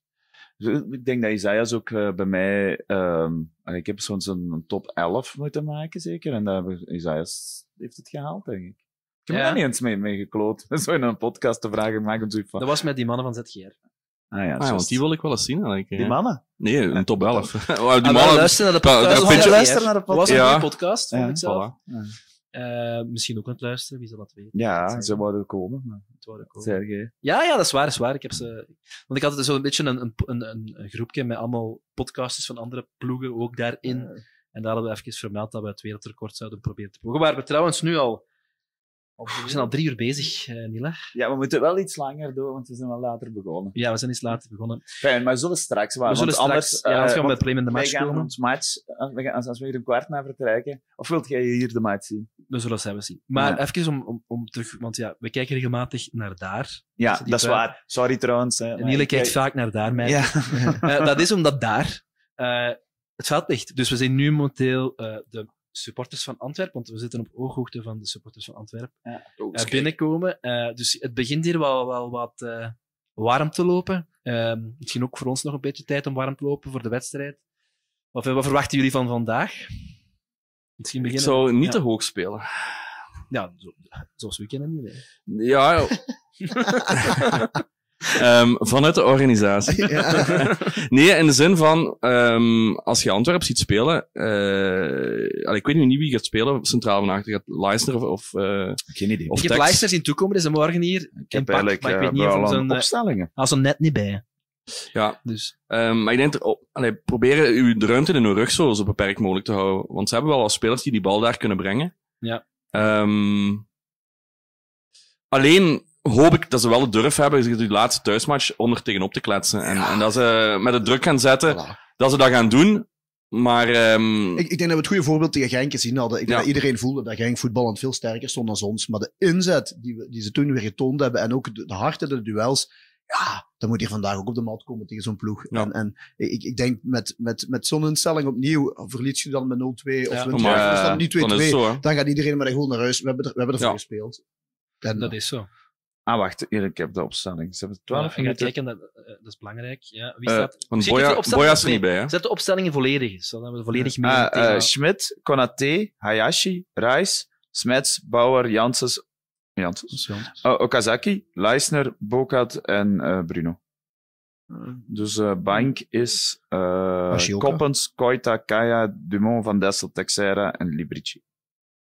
Ik denk dat Isaias ook eh, bij mij... ehm, ik heb zo'n top 11 moeten maken, zeker. En daar Isaias heeft het gehaald, denk ik. Ik heb Ja. niet eens mee, mee gekloot. Zo in een podcast te vragen, maak hem zoiets van... Dat was met die mannen van ZGR. Ah ja, Ah, ja, want die wil ik wel eens zien. eigenlijk, Die ja. mannen. Nee, een top 11. Oh, die Ah, wel, mannen... luister naar de Ja, podcast. dat van vind je- ZGR. luister naar de Dat was een podcast. goede podcast, vond Ja, ik zelf. Voilà. Eh, misschien ook aan het luisteren, wie zal dat weten. Ja, ze wouden komen. Maar... Waren komen. Sergej. Ja, ja, dat is waar, dat is waar. Ik heb ze... Want ik had zo een beetje een, een, een, een groepje met allemaal podcasters van andere ploegen ook daarin. En daar hadden we even vermeld dat we het wereldrecord zouden proberen te ploegen. Waar we trouwens nu al... We zijn al drie uur bezig, eh Nila. Ja, we moeten wel iets langer doen, want we zijn wel later begonnen. Ja, we zijn iets later begonnen. Fijn, maar we zullen straks waar. We zullen straks, anders, ja, als eh, we met probleem in de match komen. ons match, als we, gaan- als, als we hier een kwart na vertrekken, of wilt jij hier de match zien? We zullen zelf zien. Maar Ja. even om, om, om terug... Want ja, we kijken regelmatig naar daar. Ja, dat is waar. Sorry trouwens. hè, Niele kijkt kijk- vaak naar daar, mij. Ja. Eh, dat is omdat daar eh, het veld ligt. Dus we zijn nu momenteel eh, de supporters van Antwerpen, want we zitten op ooghoogte van de supporters van Antwerpen, Ja. eh, binnenkomen. Eh, dus het begint hier wel, wel wat eh, warm te lopen. Eh, misschien ook voor ons nog een beetje tijd om warm te lopen voor de wedstrijd. Wat, wat verwachten jullie van vandaag? Misschien Ik beginnen. zou niet ja. te hoog spelen. Ja, zo, zoals we kennen niet. Hè. Ja. Ehm, vanuit de organisatie. nee, in de zin van, ehm, als je Antwerpen ziet spelen, eh, allee, ik weet nu niet wie gaat spelen centraal vandaag. Gaat Leisner of, of, eh, Geen idee. of ik heb Tex? Leicester zien toekomen deze morgen hier. Ik heb pak, eigenlijk maar ik eh, weet niet of zijn, eh, opstellingen. als er net niet bij. Ja, Dus. Ehm, maar ik denk, er, oh, allee, proberen u de ruimte in uw rug zo, zo beperkt mogelijk te houden. Want ze hebben wel wat spelers die die bal daar kunnen brengen. Ja. Ehm, alleen hoop ik dat ze wel de durf hebben, zich die laatste thuismatch onder tegenop te kletsen. En, en dat ze met de druk gaan zetten, dat ze dat gaan doen. Maar ehm, Ik, ik denk dat we het goede voorbeeld tegen Genk gezien hadden. Ik denk Ja. dat iedereen voelde dat Genk voetballend veel sterker stond dan ons. Maar de inzet die, we, die ze toen weer getoond hebben en ook de, de harte, de duels, ja, dan moet hier vandaag ook op de mat komen tegen zo'n ploeg. Ja. En, en ik, ik denk met, met, met zo'n instelling opnieuw, verlies je dan met 0-2 of Ja. of is dat eh, niet 2-2, dan is het zo, hè. dan gaat iedereen maar gewoon naar huis. We hebben, er, we hebben ervoor Ja. gespeeld. En, Dat is zo. Ah, wacht. Hier, ik heb de opstelling. Ze hebben 12 Ja, minuten. kijken, dat, eh, dat is belangrijk. Ja, wie Eh, staat? want Misschien Boya- is er niet bij, hè? Zet de opstellingen volledig, zodat we volledig mee gaan. Schmidt, Konaté, Hayashi, Rice, Smets, Bauer, Janssens, Janssens? Oh, Okazaki, Leisner, Bokat en eh, Bruno. Dus eh Bank is eh Ashioka. Koppens, Koita, Kaya, Dumont, Van Dessel, Texera en Librici.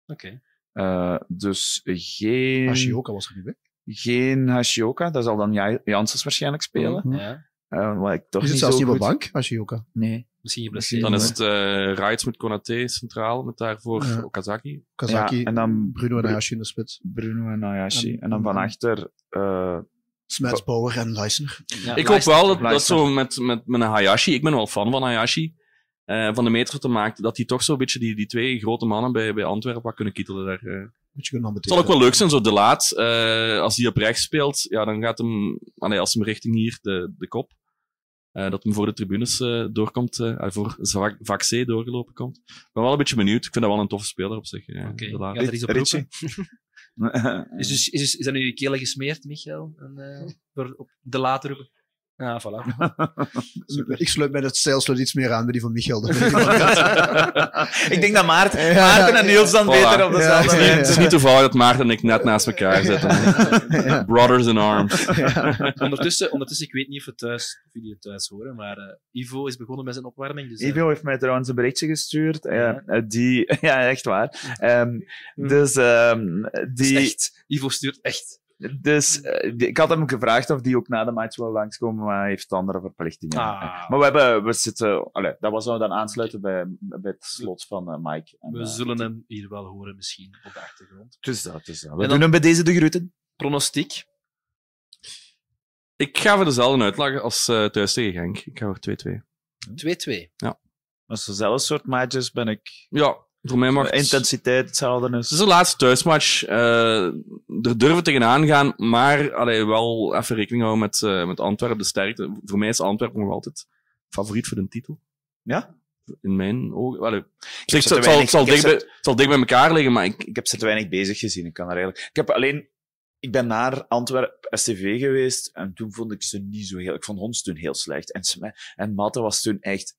Oké. Eh, dus geen, Ashioka was er niet bij. Geen Hashioka, dat zal dan Ja- Janssens waarschijnlijk spelen. Ja. Uh, wat ik toch is het niet zelfs niet op bank, Ashioka? Nee. Misschien geblesseerd. Dan is het eh Rides met Konaté centraal, met daarvoor Ja. Okazaki. Kazaki, Ja, en dan Bruno en Bru- Ayashi in de spits. Bruno en Ayashi. En- En, dan van achter... eh, Smets, Bauer en Leisner. Ja, ik hoop wel dat, dat zo met, met, met een Hayashi, ik ben wel fan van Hayashi, eh, van de meter te maken, dat die toch zo'n beetje die, die twee grote mannen bij, bij Antwerpen wat kunnen kietelen. Daar, kunnen Het zal ook wel leuk zijn, zo de laat, eh, als hij op rechts speelt, ja, dan gaat hem, allee, als hem richting hier de, de kop, eh, dat hem voor de tribunes eh, doorkomt, eh, ah, voor vak, C doorgelopen komt. Ik ben wel een beetje benieuwd. Ik vind dat wel een toffe speler op zich. eh, Oké, de laat. gaat er iets op roepen? Is, dus, is, is dat nu je kelen gesmeerd, Michael? En, eh, door op de later roepen? Ja, voilà. Ik sluit mij dat stijl iets meer aan bij die van Michael. Dat ik denk dat Maarten, Maarten en. Niels dan Voilà. beter op dezelfde ja, Het is ja. niet- Het is niet toevallig dat Maarten en ik net naast elkaar zitten. Ja. Brothers in arms. ondertussen, ondertussen, ik weet niet of, het thuis, of jullie het thuis horen, maar eh, Ivo is begonnen met zijn opwarming. Dus, eh, Ivo heeft mij trouwens een berichtje gestuurd. Ja. eh, die, ja, echt waar. Ehm, dus ehm, dus die, echt, Ivo stuurt echt. Dus eh, die- ik had hem gevraagd of die ook na de match wil langskomen, maar hij heeft andere verplichtingen. Ah. Maar we hebben, we zitten, allee, dat was dan aansluiten bij, bij het slot van eh, Mike. En, We eh, zullen hem hier wel horen, misschien, op de achtergrond. Dus dat, dus dat. We En dan- doen hem bij deze de groeten. Pronostiek. Ik ga voor dezelfde uitlag als eh, thuis tegen Genk. Ik ga voor 2-2. 2-2. Als dezelfde soort matches ben ik... Ja, voor mij mag. Intensiteit hetzelfde Het is. is de laatste thuismatch. eh, er durven tegenaan gaan, maar allee, wel even rekening houden met, eh, met Antwerpen, de sterkte. Voor mij is Antwerpen nog altijd favoriet voor de titel. Ja? In mijn ogen. Allee, heb zeg, ze het, zal, zal ik dicht bij, zal dicht bij elkaar liggen, maar ik, Ik heb ze te weinig bezig gezien. Ik kan er eigenlijk... Ik heb alleen... Ik ben naar Antwerpen STV geweest en toen vond ik ze niet zo heel... Ik vond Hons toen heel slecht. En, en Matte was toen echt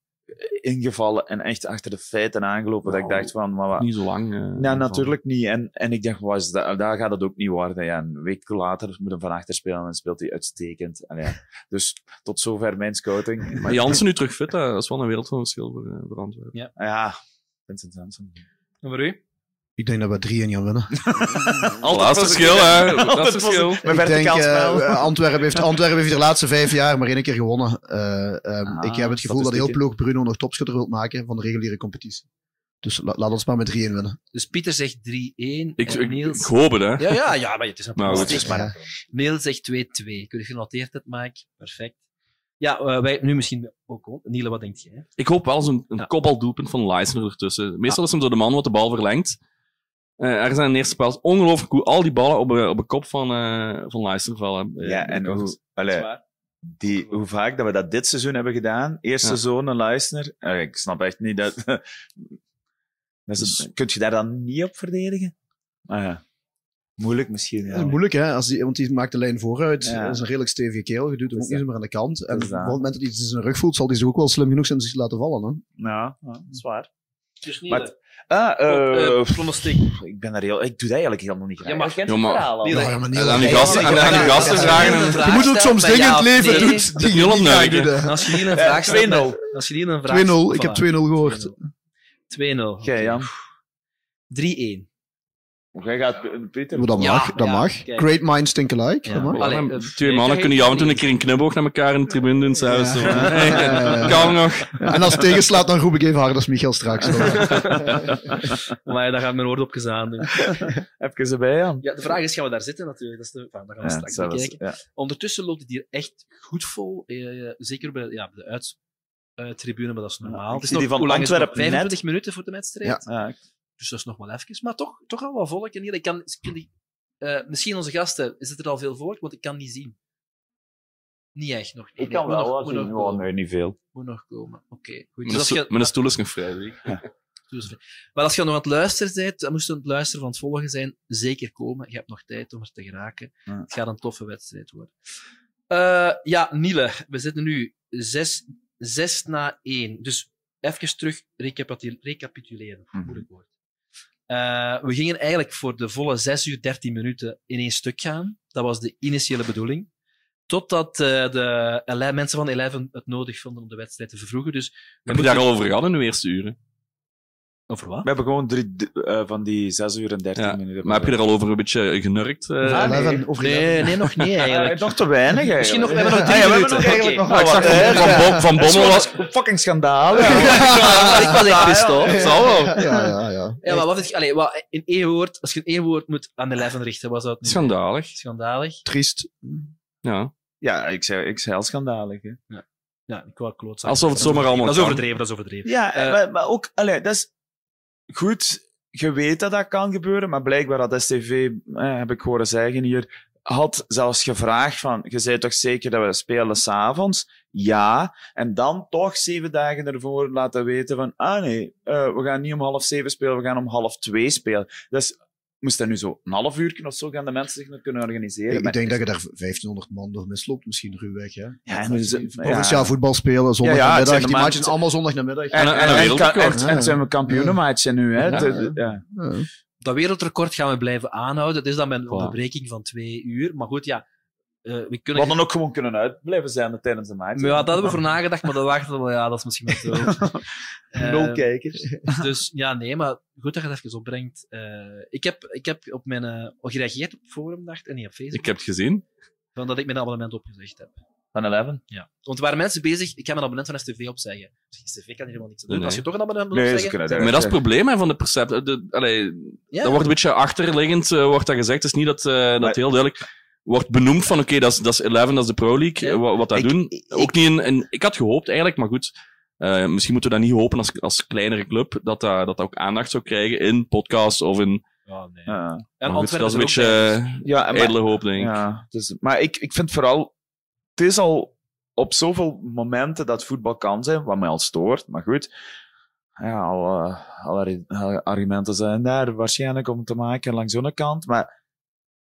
ingevallen en echt achter de feiten aangelopen. dat ik Nou, dacht van... Maar wat... niet zo lang. eh, Ja, van- natuurlijk niet. En, en ik dacht, dat, daar gaat het ook niet worden. Ja, een week later moet hem van achter spelen en speelt hij uitstekend. Allee, ja. Dus tot zover mijn scouting. Maar Jansen nu terug fit, hè, dat is wel een wereld van verschil voor, eh, voor Antwerpen. Ja. Ja, Vincent Janssen. En voor u? Ik denk dat we 3 in gaan winnen. Laatste verschil, hè. Laatste verschil. Met Ik denk, verticaal spel. eh, Antwerpen, heeft, Antwerpen heeft de laatste vijf jaar maar één keer gewonnen. Eh, ehm, Ah, ik heb het gevoel dat heel ploeg Bruno nog topschutter wil maken van de reguliere competitie. Dus la- laat ons maar met 3 in winnen. Dus Pieter zegt 3-1. Ik, en ik, Niels... ik hoop het, hè. Ja, ja, ja, maar het is een goed. Ja. Niels zegt 2-2. Kun je genoteerd het, Mike? Perfect. Ja, wij nu misschien ook. Niele, wat denk jij? Ik hoop wel zo'n een Ja. kopbaldoelpunt van Leisner ertussen. Meestal is hem zo de man wat de bal verlengt. Eh er zijn eerste spel ongelooflijk hoe al die ballen op de, op de kop van, eh van Leisner vallen. Eh, Ja, en hoe, Dat allee, die, hoe vaak dat we dat dit seizoen hebben gedaan. Eerste Ja. seizoen een. Eh, ik snap echt niet dat... dat een- Kun je daar dan niet op verdedigen? Ah, ja. Moeilijk misschien, ja. Moeilijk, hè? Als die, want die maakt de lijn vooruit. Ja. Dat is een redelijk stevige keel. Je doet hem ook Dus niet zomaar aan de kant. En op Dus het moment dat hij iets in zijn rug voelt, zal hij zich ook wel slim genoeg zijn om zich te laten vallen. Hè? Ja, ja, dat is waar. Dus Maar. Ah, eh, Eh, pronostiek. ik ben daar heel... Ik doe dat eigenlijk helemaal niet graag. Ja, maar- Ja, het maar- verhaal al. Niele, Ja, maar niet En aan die gasten, aan, aan die gasten vragen. en- Je moet ook soms dingen in het leven doen die je niet graag doet. Als je hier een vraag stelt... 2-0. Als je hier een vraag 2-0. Ik heb Voilà. 2-0 gehoord. 2-0. Oké, Jan. 3-1. Of jij gaat? Maar dat Ja, mag. Dat ja, mag. kijk. Great minds think alike. Ja. Dat mag. Allee, Ja, eh, twee ik mannen kunnen jou en een keer een knipoog naar elkaar in de tribune doen. Zo, Ja. Hey, Ja. Kan nog. En als het tegenslaat, dan roep ik even hard als Michael straks. Maar daar gaat mijn oor op gezaan doen. Even erbij, Jan. Ja, de vraag is, gaan we daar zitten natuurlijk? Dat, is de, enfin, dat gaan we Ja, straks zelfs, bekijken. ja. Ondertussen loopt het hier echt goed vol. Eh, zeker bij ja, de uittribune, maar dat is normaal. het is nog, die van hoe lang is het nog? Antwerpen 25 minuten voor de wedstrijd. Ja. Dus dat is nog wel even. Maar toch, toch al wat volk. En hier, ik kan, ik kan die, eh, misschien onze gasten, is het er al veel volk? Want ik kan niet zien. Niet echt nog. Ik kan wel nog- zien. nee, niet veel. Moet nog komen. Oké, goed. Mijn Dus je, Mijn stoel is nog vrij. maar als je nog aan het luisteren bent, dan moest je aan het luisteren van het volgen zijn, zeker komen. Je hebt nog tijd om er te geraken. Ja. Het gaat een toffe wedstrijd worden. Eh, ja, Niele, we zitten nu 6, 6 na 1. Dus even terug recapitu- recapituleren. Mhm. Moeilijk woord. Eh, we gingen eigenlijk voor de volle 6 uur 13 minuten in één stuk gaan. Dat was de initiële bedoeling. Totdat eh, de mensen van Eleven het nodig vonden om de wedstrijd te vervroegen. Dus we Heb je daar al over gehad in de eerste uren? Over wat? We hebben gewoon drie, uh, van die 6 uur en 13 Ja, minuten. Maar heb je er al over een beetje genurkt? eh? Ah, nee. Nee, nog niet eigenlijk. Nog te weinig eigenlijk. Misschien nog, we hebben nog Ah, drie ja, we hebben minuten. nog eigenlijk Oké. nog Ah, ik zag wat, van, van, van Dat is Bommel was... fucking schandaal. ik was echt Christophe. Het zal wel. Ja, ja, ja. Ja, maar wat je, allee, wat, in één woord, als je een één woord moet aan de Eleven richten, was dat niet Schandalig. schandalig? Triest. Ja. Ja, ik zei, ik zei al schandalig. Hè. Ja, ik wou klootzak. Alsof het zomaar allemaal Dat is overdreven, dat is overdreven. Ja, Eh, maar, maar ook, allee, dat is goed. Je weet dat dat kan gebeuren, maar blijkbaar had STV, eh, heb ik horen zeggen hier, had zelfs gevraagd van, je zei toch zeker dat we spelen s'avonds? Ja. En dan toch zeven dagen ervoor laten weten van, ah nee, eh, we gaan niet om half zeven spelen, we gaan om half twee spelen. Dus moest dat nu zo een half uur of zo gaan de mensen zich nog kunnen organiseren? Ik Maar- denk dat je daar 1500 man door misloopt, misschien ruwweg. Hè? Ja, en dus, Provinciaal voetbal spelen, zondag Ja, ja, namiddag. Die ma- matchen zijn allemaal zondagnamiddag. En, En- en, en een en, wereldrecord. en- en zijn we kampioenenmaatje nu, hè? Ja, ja. Ja. Dat wereldrecord gaan we blijven aanhouden. Dat is dan met een onderbreking van twee uur. Maar goed, ja. Eh, we We kunnen... hadden ook gewoon kunnen uitblijven zijn tijdens de match. Maar ja, dat hebben we voor nagedacht, maar dat wachten we, ja, dat is misschien wat zo. Nul Eh, kijkers. Dus ja, nee, maar goed dat je het even opbrengt. Eh, ik, heb, ik heb op mijn, eh, gereageerd op forum, dacht en niet op Facebook, Ik heb het gezien. van dat ik mijn abonnement opgezegd heb. Van 11? Ja. Want er waren mensen bezig, ik ga mijn abonnement van STV opzeggen. Dus STV kan hier helemaal niks aan doen. Nee. Als je toch een abonnement Nee, opzeggen... kunnen Maar dat is het probleem hè, van de perceptie. Ja. Dat wordt een beetje achterliggend, eh, wordt dat gezegd. Het is niet dat, eh, dat heel duidelijk wordt benoemd van oké, dat, is, dat is 11, dat is de Pro League, Ja. wat, wat dat Ik- doen. ik- Ook niet in, in- ik had gehoopt eigenlijk, maar goed. eh, misschien moeten we dat niet hopen als, als kleinere club, dat dat, dat dat ook aandacht zou krijgen in podcasts of in... Ja, nee. Ja, En goed, dat is een beetje bij, ja, maar, ijdele hoop, denk ik. ja dus, maar ik, ik vind vooral... Het is al op zoveel momenten dat voetbal kan zijn, wat mij al stoort, maar goed. Ja, alle, alle argu- argumenten zijn daar waarschijnlijk om te maken langs zo'n kant, maar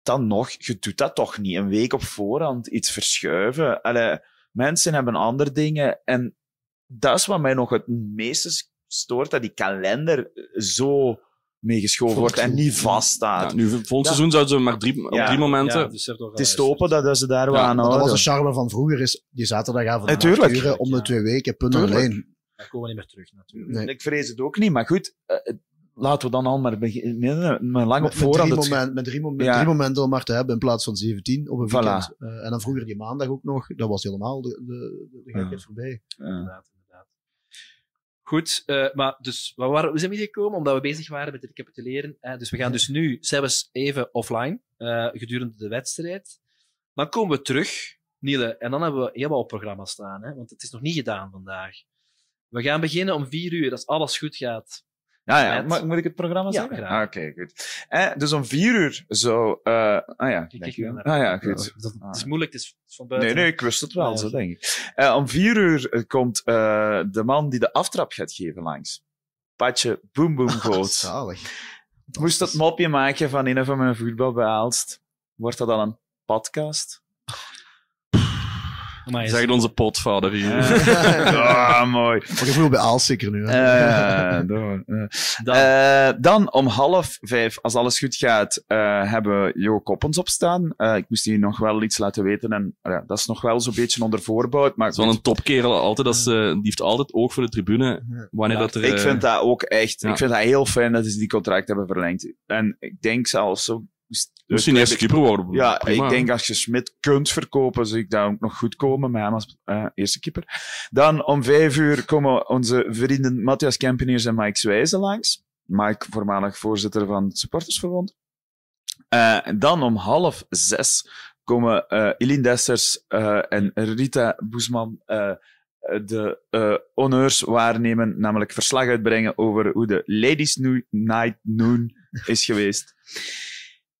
dan nog, je doet dat toch niet een week op voorhand iets verschuiven. Allee, mensen hebben andere dingen en dat is wat mij nog het meeste stoort, dat die kalender zo meegeschoven wordt en niet vaststaat. Ja, nu, volgend seizoen zouden ze maar drie, op Ja. drie momenten... Ja, dus er toch Het is te hopen dat ze daar wel aan Maar dat was houden. de charme van vroeger, is die zaterdagavond Eh, om de Ja. twee weken, punt alleen. Daar komen we niet meer terug, natuurlijk. Nee. Ik vrees het ook niet, maar goed, eh, laten we dan al maar beginnen. Maar lang op Met, met, voorhand. drie het- moment, met, drie mom- met Ja. drie momenten om maar te hebben in plaats van 17 op een Voilà. weekend. Eh, en dan vroeger die maandag ook nog. Dat was helemaal de, de, de, voorbij. Ja. Inderdaad, inderdaad. Goed, eh, maar dus, waar waren, hoe zijn we hier gekomen? Omdat we bezig waren met het recapituleren. Eh, dus we gaan dus nu zelfs even offline, eh, gedurende de wedstrijd. Dan komen we terug, Niele, en dan hebben we heel wat op programma staan, hè, want het is nog niet gedaan vandaag. We gaan beginnen om vier uur, als alles goed gaat. Ja, ja. Met- Maar, moet ik het programma Ja, zeggen? Ah, Oké, goed. Eh, dus om vier uur zo... eh, ah ja, Ik je. Ah ja, goed. Dat, Ah. het is moeilijk, het is, van buiten. Nee, nee, ik wist het wel, Ja, zo denk ik. Eh, om vier uur eh, komt eh, de man die de aftrap gaat geven langs. Patje Boom Boom Goot. Zalig. Moest dat mopje maken van een van mijn voetbal bij Aalst. Wordt dat dan een podcast? Maar Zeg het onze potvader hier. ah, mooi. Maar ik voel bij Aals zeker nu. Hè. Door. Dan. Eh, dan om half vijf, als alles goed gaat, eh, hebben we Jo Koppens opstaan. Eh, ik moest die nog wel iets laten weten. En ja, dat is nog wel zo'n beetje onder voorbouw. Maar Het is wel een topkerel, altijd eh, die heeft altijd oog voor de tribune. Wanneer Ja, dat er... ik vind dat ook echt. ja. Ik vind dat heel fijn dat ze die contract hebben verlengd. En ik denk zelfs zo. Misschien eerst keeper worden. Ja, Prima. ik denk als je Smit kunt verkopen, zie ik dat ook nog goed komen met hem als eerste keeper. Dan om vijf uur komen onze vrienden Matthias Kempeniers en Mike Zwijze langs. Mike, voormalig voorzitter van het Supportersverbond. Eh, dan om half zes komen eh Eline Dessers eh, en Rita Boesman de eh, honneurs waarnemen, namelijk verslag uitbrengen over hoe de Ladies Night Noon is geweest.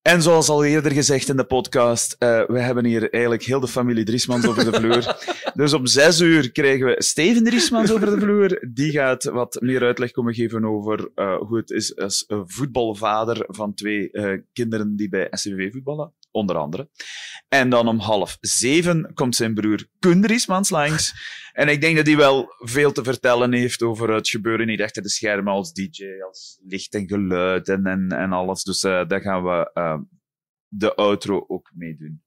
En zoals al eerder gezegd in de podcast, eh, we hebben hier eigenlijk heel de familie Driesmans over de vloer. dus om zes uur krijgen we Steven Driesmans over de vloer. Die gaat wat meer uitleg komen geven over eh, hoe het is als voetbalvader van twee eh, kinderen die bij SCV voetballen, onder andere. En dan om half zeven komt zijn broer Koen Driesmans langs. En ik denk dat hij wel veel te vertellen heeft over het gebeuren niet achter de schermen als DJ, als licht en geluid en, en, en alles. Dus eh, daar gaan we eh, de outro ook mee doen.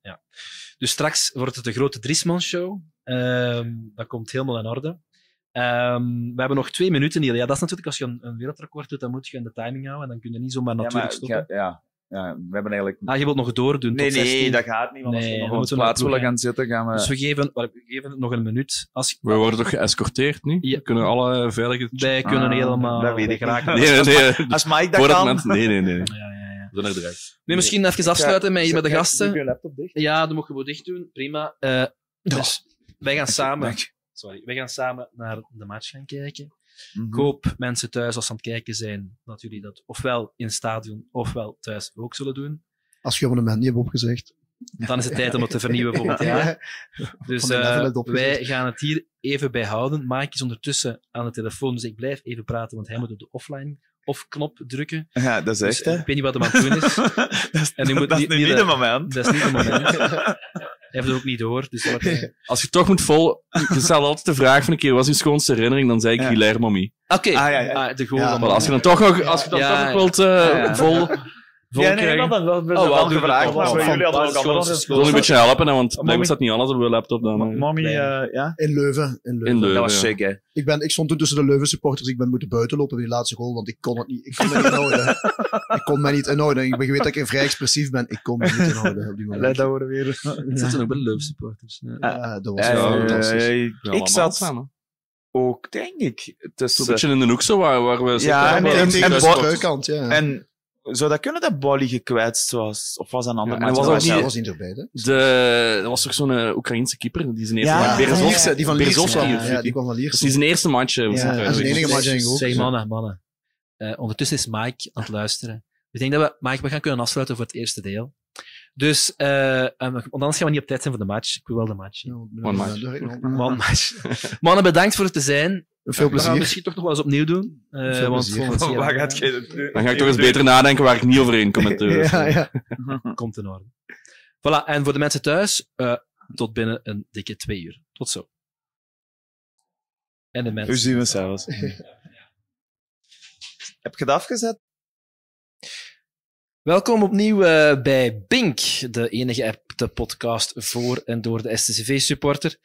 Dus straks wordt het de grote Driesman Show. Ehm, dat komt helemaal in orde. Ehm, we hebben nog twee minuten hier. Ja, dat is natuurlijk als je een, een wereldrecord doet, dan moet je in de timing houden. En dan kun je niet zomaar natuurlijk ja, stoppen. Ja, ja, ja, we hebben eigenlijk... Ah, je wilt nog doordoen Nee, tot nee, 16. dat gaat niet, want als we nog we op moeten plaats willen gaan zitten, gaan we... Dus we geven, we geven het nog een minuut. Als, We worden toch geëscorteerd nu? Ja. Kunnen alle veilige... wij kunnen Ah, helemaal dat weet ik geraken. Nee, nee, nee. Als Mike dat kan... mensen- Nee, nee, nee. Ja, ja, ja. We zijn er direct. Nee, misschien even afsluiten met, met de Doe gasten. je laptop dicht? Ja, dat mogen we dicht doen. Prima. Eh, dus wij gaan samen... Sorry, wij gaan samen naar de match gaan kijken. Mhm. Ik hoop mensen thuis, als ze aan het kijken zijn, dat jullie dat ofwel in het stadion ofwel thuis ook zullen doen. Als je abonnement niet hebt opgezegd. Dan is het tijd om het te vernieuwen volgend jaar. Dus eh, wij gaan het hier even bij houden. Mike is ondertussen aan de telefoon, dus ik blijf even praten, want hij moet op de offline off-knop drukken. Ja, dat is Dus echt, hè. ik weet niet wat hij aan het doen is. dat is, En moet dat niet- is niet niet de- het moment. Dat is niet het moment. Heeft het ook niet door. Dus wat, eh, Als je toch moet vol... Je stelt altijd de vraag van een keer, wat is je schoonste herinnering? Dan zei ik Ja. Hilaire Mommy. Oké, Ah, ja, ja. Ah, de goal Maar als je dan toch nog, als je dan Ja, toch nog wilt eh, Ja, ja. vol, vol Ja, nee, krijgen... dat, dat, Oh, wel, gevraagd, het maar jullie hadden ook Ik wil een beetje helpen, hè, want blijkbaar staat niet alles op je laptop. Dan, eh. Mommy, eh, ja? In Leuven. In Leuven. in Dat was sick, hè. Ik, ben, ik stond toen tussen de Leuven supporters. Ik ben moeten buiten lopen bij die laatste goal, want ik kon het niet. Ik kon me niet inhouden. ik kon me niet inhouden. Ik weet dat ik vrij expressief ben. Ik kon me niet inhouden op die Let moment. dat worden weer. Het zitten ook bij de Leuven supporters. Ja. Dat was fantastisch. ik zat samen. ook, denk ik, Zo'n tussen... beetje in de hoek zo, waar, waar we... Ja, en- en- en zou dat kunnen dat Bolly gekwetst was? Of was dat een ander Ja, en was ook Dat die- Dat was niet erbij, hè? De, er was toch zo'n eh, Oekraïense keeper, die zijn eerste Ja, match... ja. Lierse, die van Ja, ja, die kwam van Dat is die zijn eerste match. eh, Ja, was het, en eh, enige match denk ik ook. Zeg, mannen, mannen. Ondertussen is Mike aan het luisteren. Ik denk dat we, Mike, we gaan kunnen afsluiten voor het eerste deel. Dus, eh, eh, want anders gaan we niet op tijd zijn voor de match. Ik wil wel de match. One match. Man, match. Mannen, bedankt voor het te zijn. Veel We gaan het plezier. misschien toch nog wel eens opnieuw doen. Eh, want jaar- Waar gaat je... Dan ga ik toch eens beter nadenken waar ik niet overheen kom met de... Ja, ja. Komt in orde. Voilà, en voor de mensen thuis, eh, tot binnen een dikke twee uur. Tot zo. En de mensen. Hoe zien we zelfs? Heb je het afgezet? Welkom opnieuw eh, bij Bink, de enige echte podcast voor en door de STCV-supporter.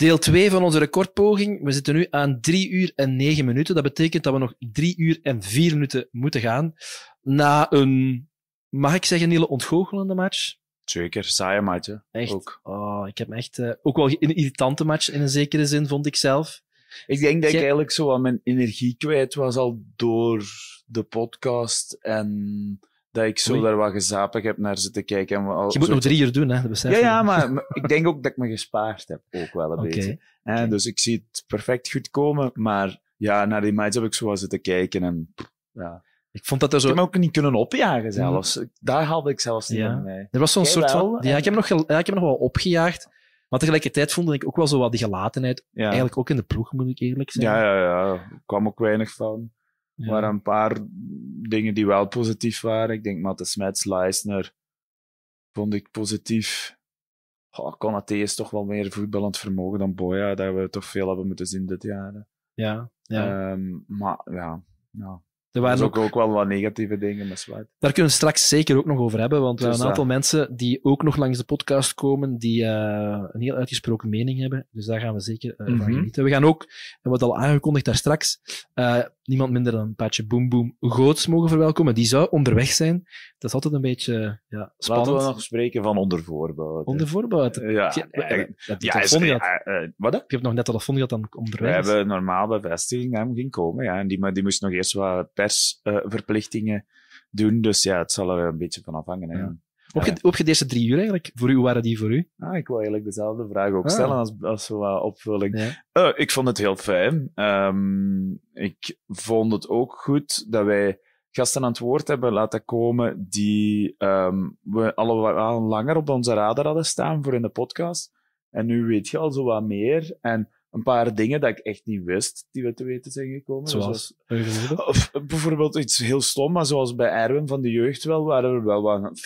Deel 2 van onze recordpoging. We zitten nu aan 3 uur en 9 minuten. Dat betekent dat we nog 3 uur en 4 minuten moeten gaan. Na een, mag ik zeggen, hele ontgoochelende match. Zeker, saaie match, hè. Echt. Ook. Oh, ik heb me echt eh, ook wel een irritante match in een zekere zin, vond ik zelf. Ik denk dat ik eigenlijk zo wat mijn energie kwijt was al door de podcast en dat ik zo Oei. daar wat gezapig heb naar zitten kijken. En al Je moet zo- nog drie uur doen, hè, dat Ja, ja, maar ik denk ook dat ik me gespaard heb, ook wel een beetje. Dus ik zie het perfect goed komen, maar ja, naar die match heb ik zo wat zitten kijken en ja. Ik vond dat er Ik heb zo... me ook niet kunnen opjagen zelfs. Daar haalde ik zelfs niet Ja. van mij. Er was zo'n soort wel, van... Ja, ik heb, hem nog, ja, ik heb hem nog wel opgejaagd. Maar tegelijkertijd vond ik ook wel zo wat die gelatenheid. Ja. Eigenlijk ook in de ploeg, moet ik eerlijk zijn. Ja, ja, ja. Er kwam ook weinig van. Er Ja. waren een paar dingen die wel positief waren. Ik denk Matte Smets, Leisner vond ik positief. Oh, Konaté is toch wel meer voetballend vermogen dan Boya, dat we toch veel hebben moeten zien dit jaar. hè. Ja, ja. Ehm, maar ja, ja. er er waren ook, ook, wel wat negatieve dingen met daar kunnen we straks zeker ook nog over hebben, want we Dus hebben een aantal dat. mensen die ook nog langs de podcast komen, die eh, een heel uitgesproken mening hebben. Dus daar gaan we zeker eh, van Mhm. genieten. We gaan ook, en wat al aangekondigd daar straks, eh, niemand minder dan Patje Boom Boom Goots mogen verwelkomen. Die zou onderweg zijn. Dat is altijd een beetje ja, spannend. Laten we nog spreken van onder voorbouw. Onder voorbouw. Ja, Je- ja, ja, is- gehad. ja, eh, wat? Je hebt nog net telefoon gehad dan We onderweg. is. hebben normaal bevestiging dat hem ging komen. Ja. En die, die moest nog eerst wat persverplichtingen doen. Dus ja, het zal er een beetje van afhangen. Hè. Ja. Opge opge de eerste drie uur eigenlijk. Voor u, hoe waren die voor u? Ah, ik wil eigenlijk dezelfde vraag ook Ah. stellen als, als wat opvulling. Eh, ik vond het heel fijn. Ehm, ik vond het ook goed dat wij gasten aan het woord hebben laten komen die ehm, we al langer op onze radar hadden staan voor in de podcast. En nu weet je al zo wat meer. En een paar dingen dat ik echt niet wist, die we te weten zijn gekomen. Zoals? Of bijvoorbeeld iets heel stom, maar zoals bij Erwin van de jeugd wel, waren er wel wat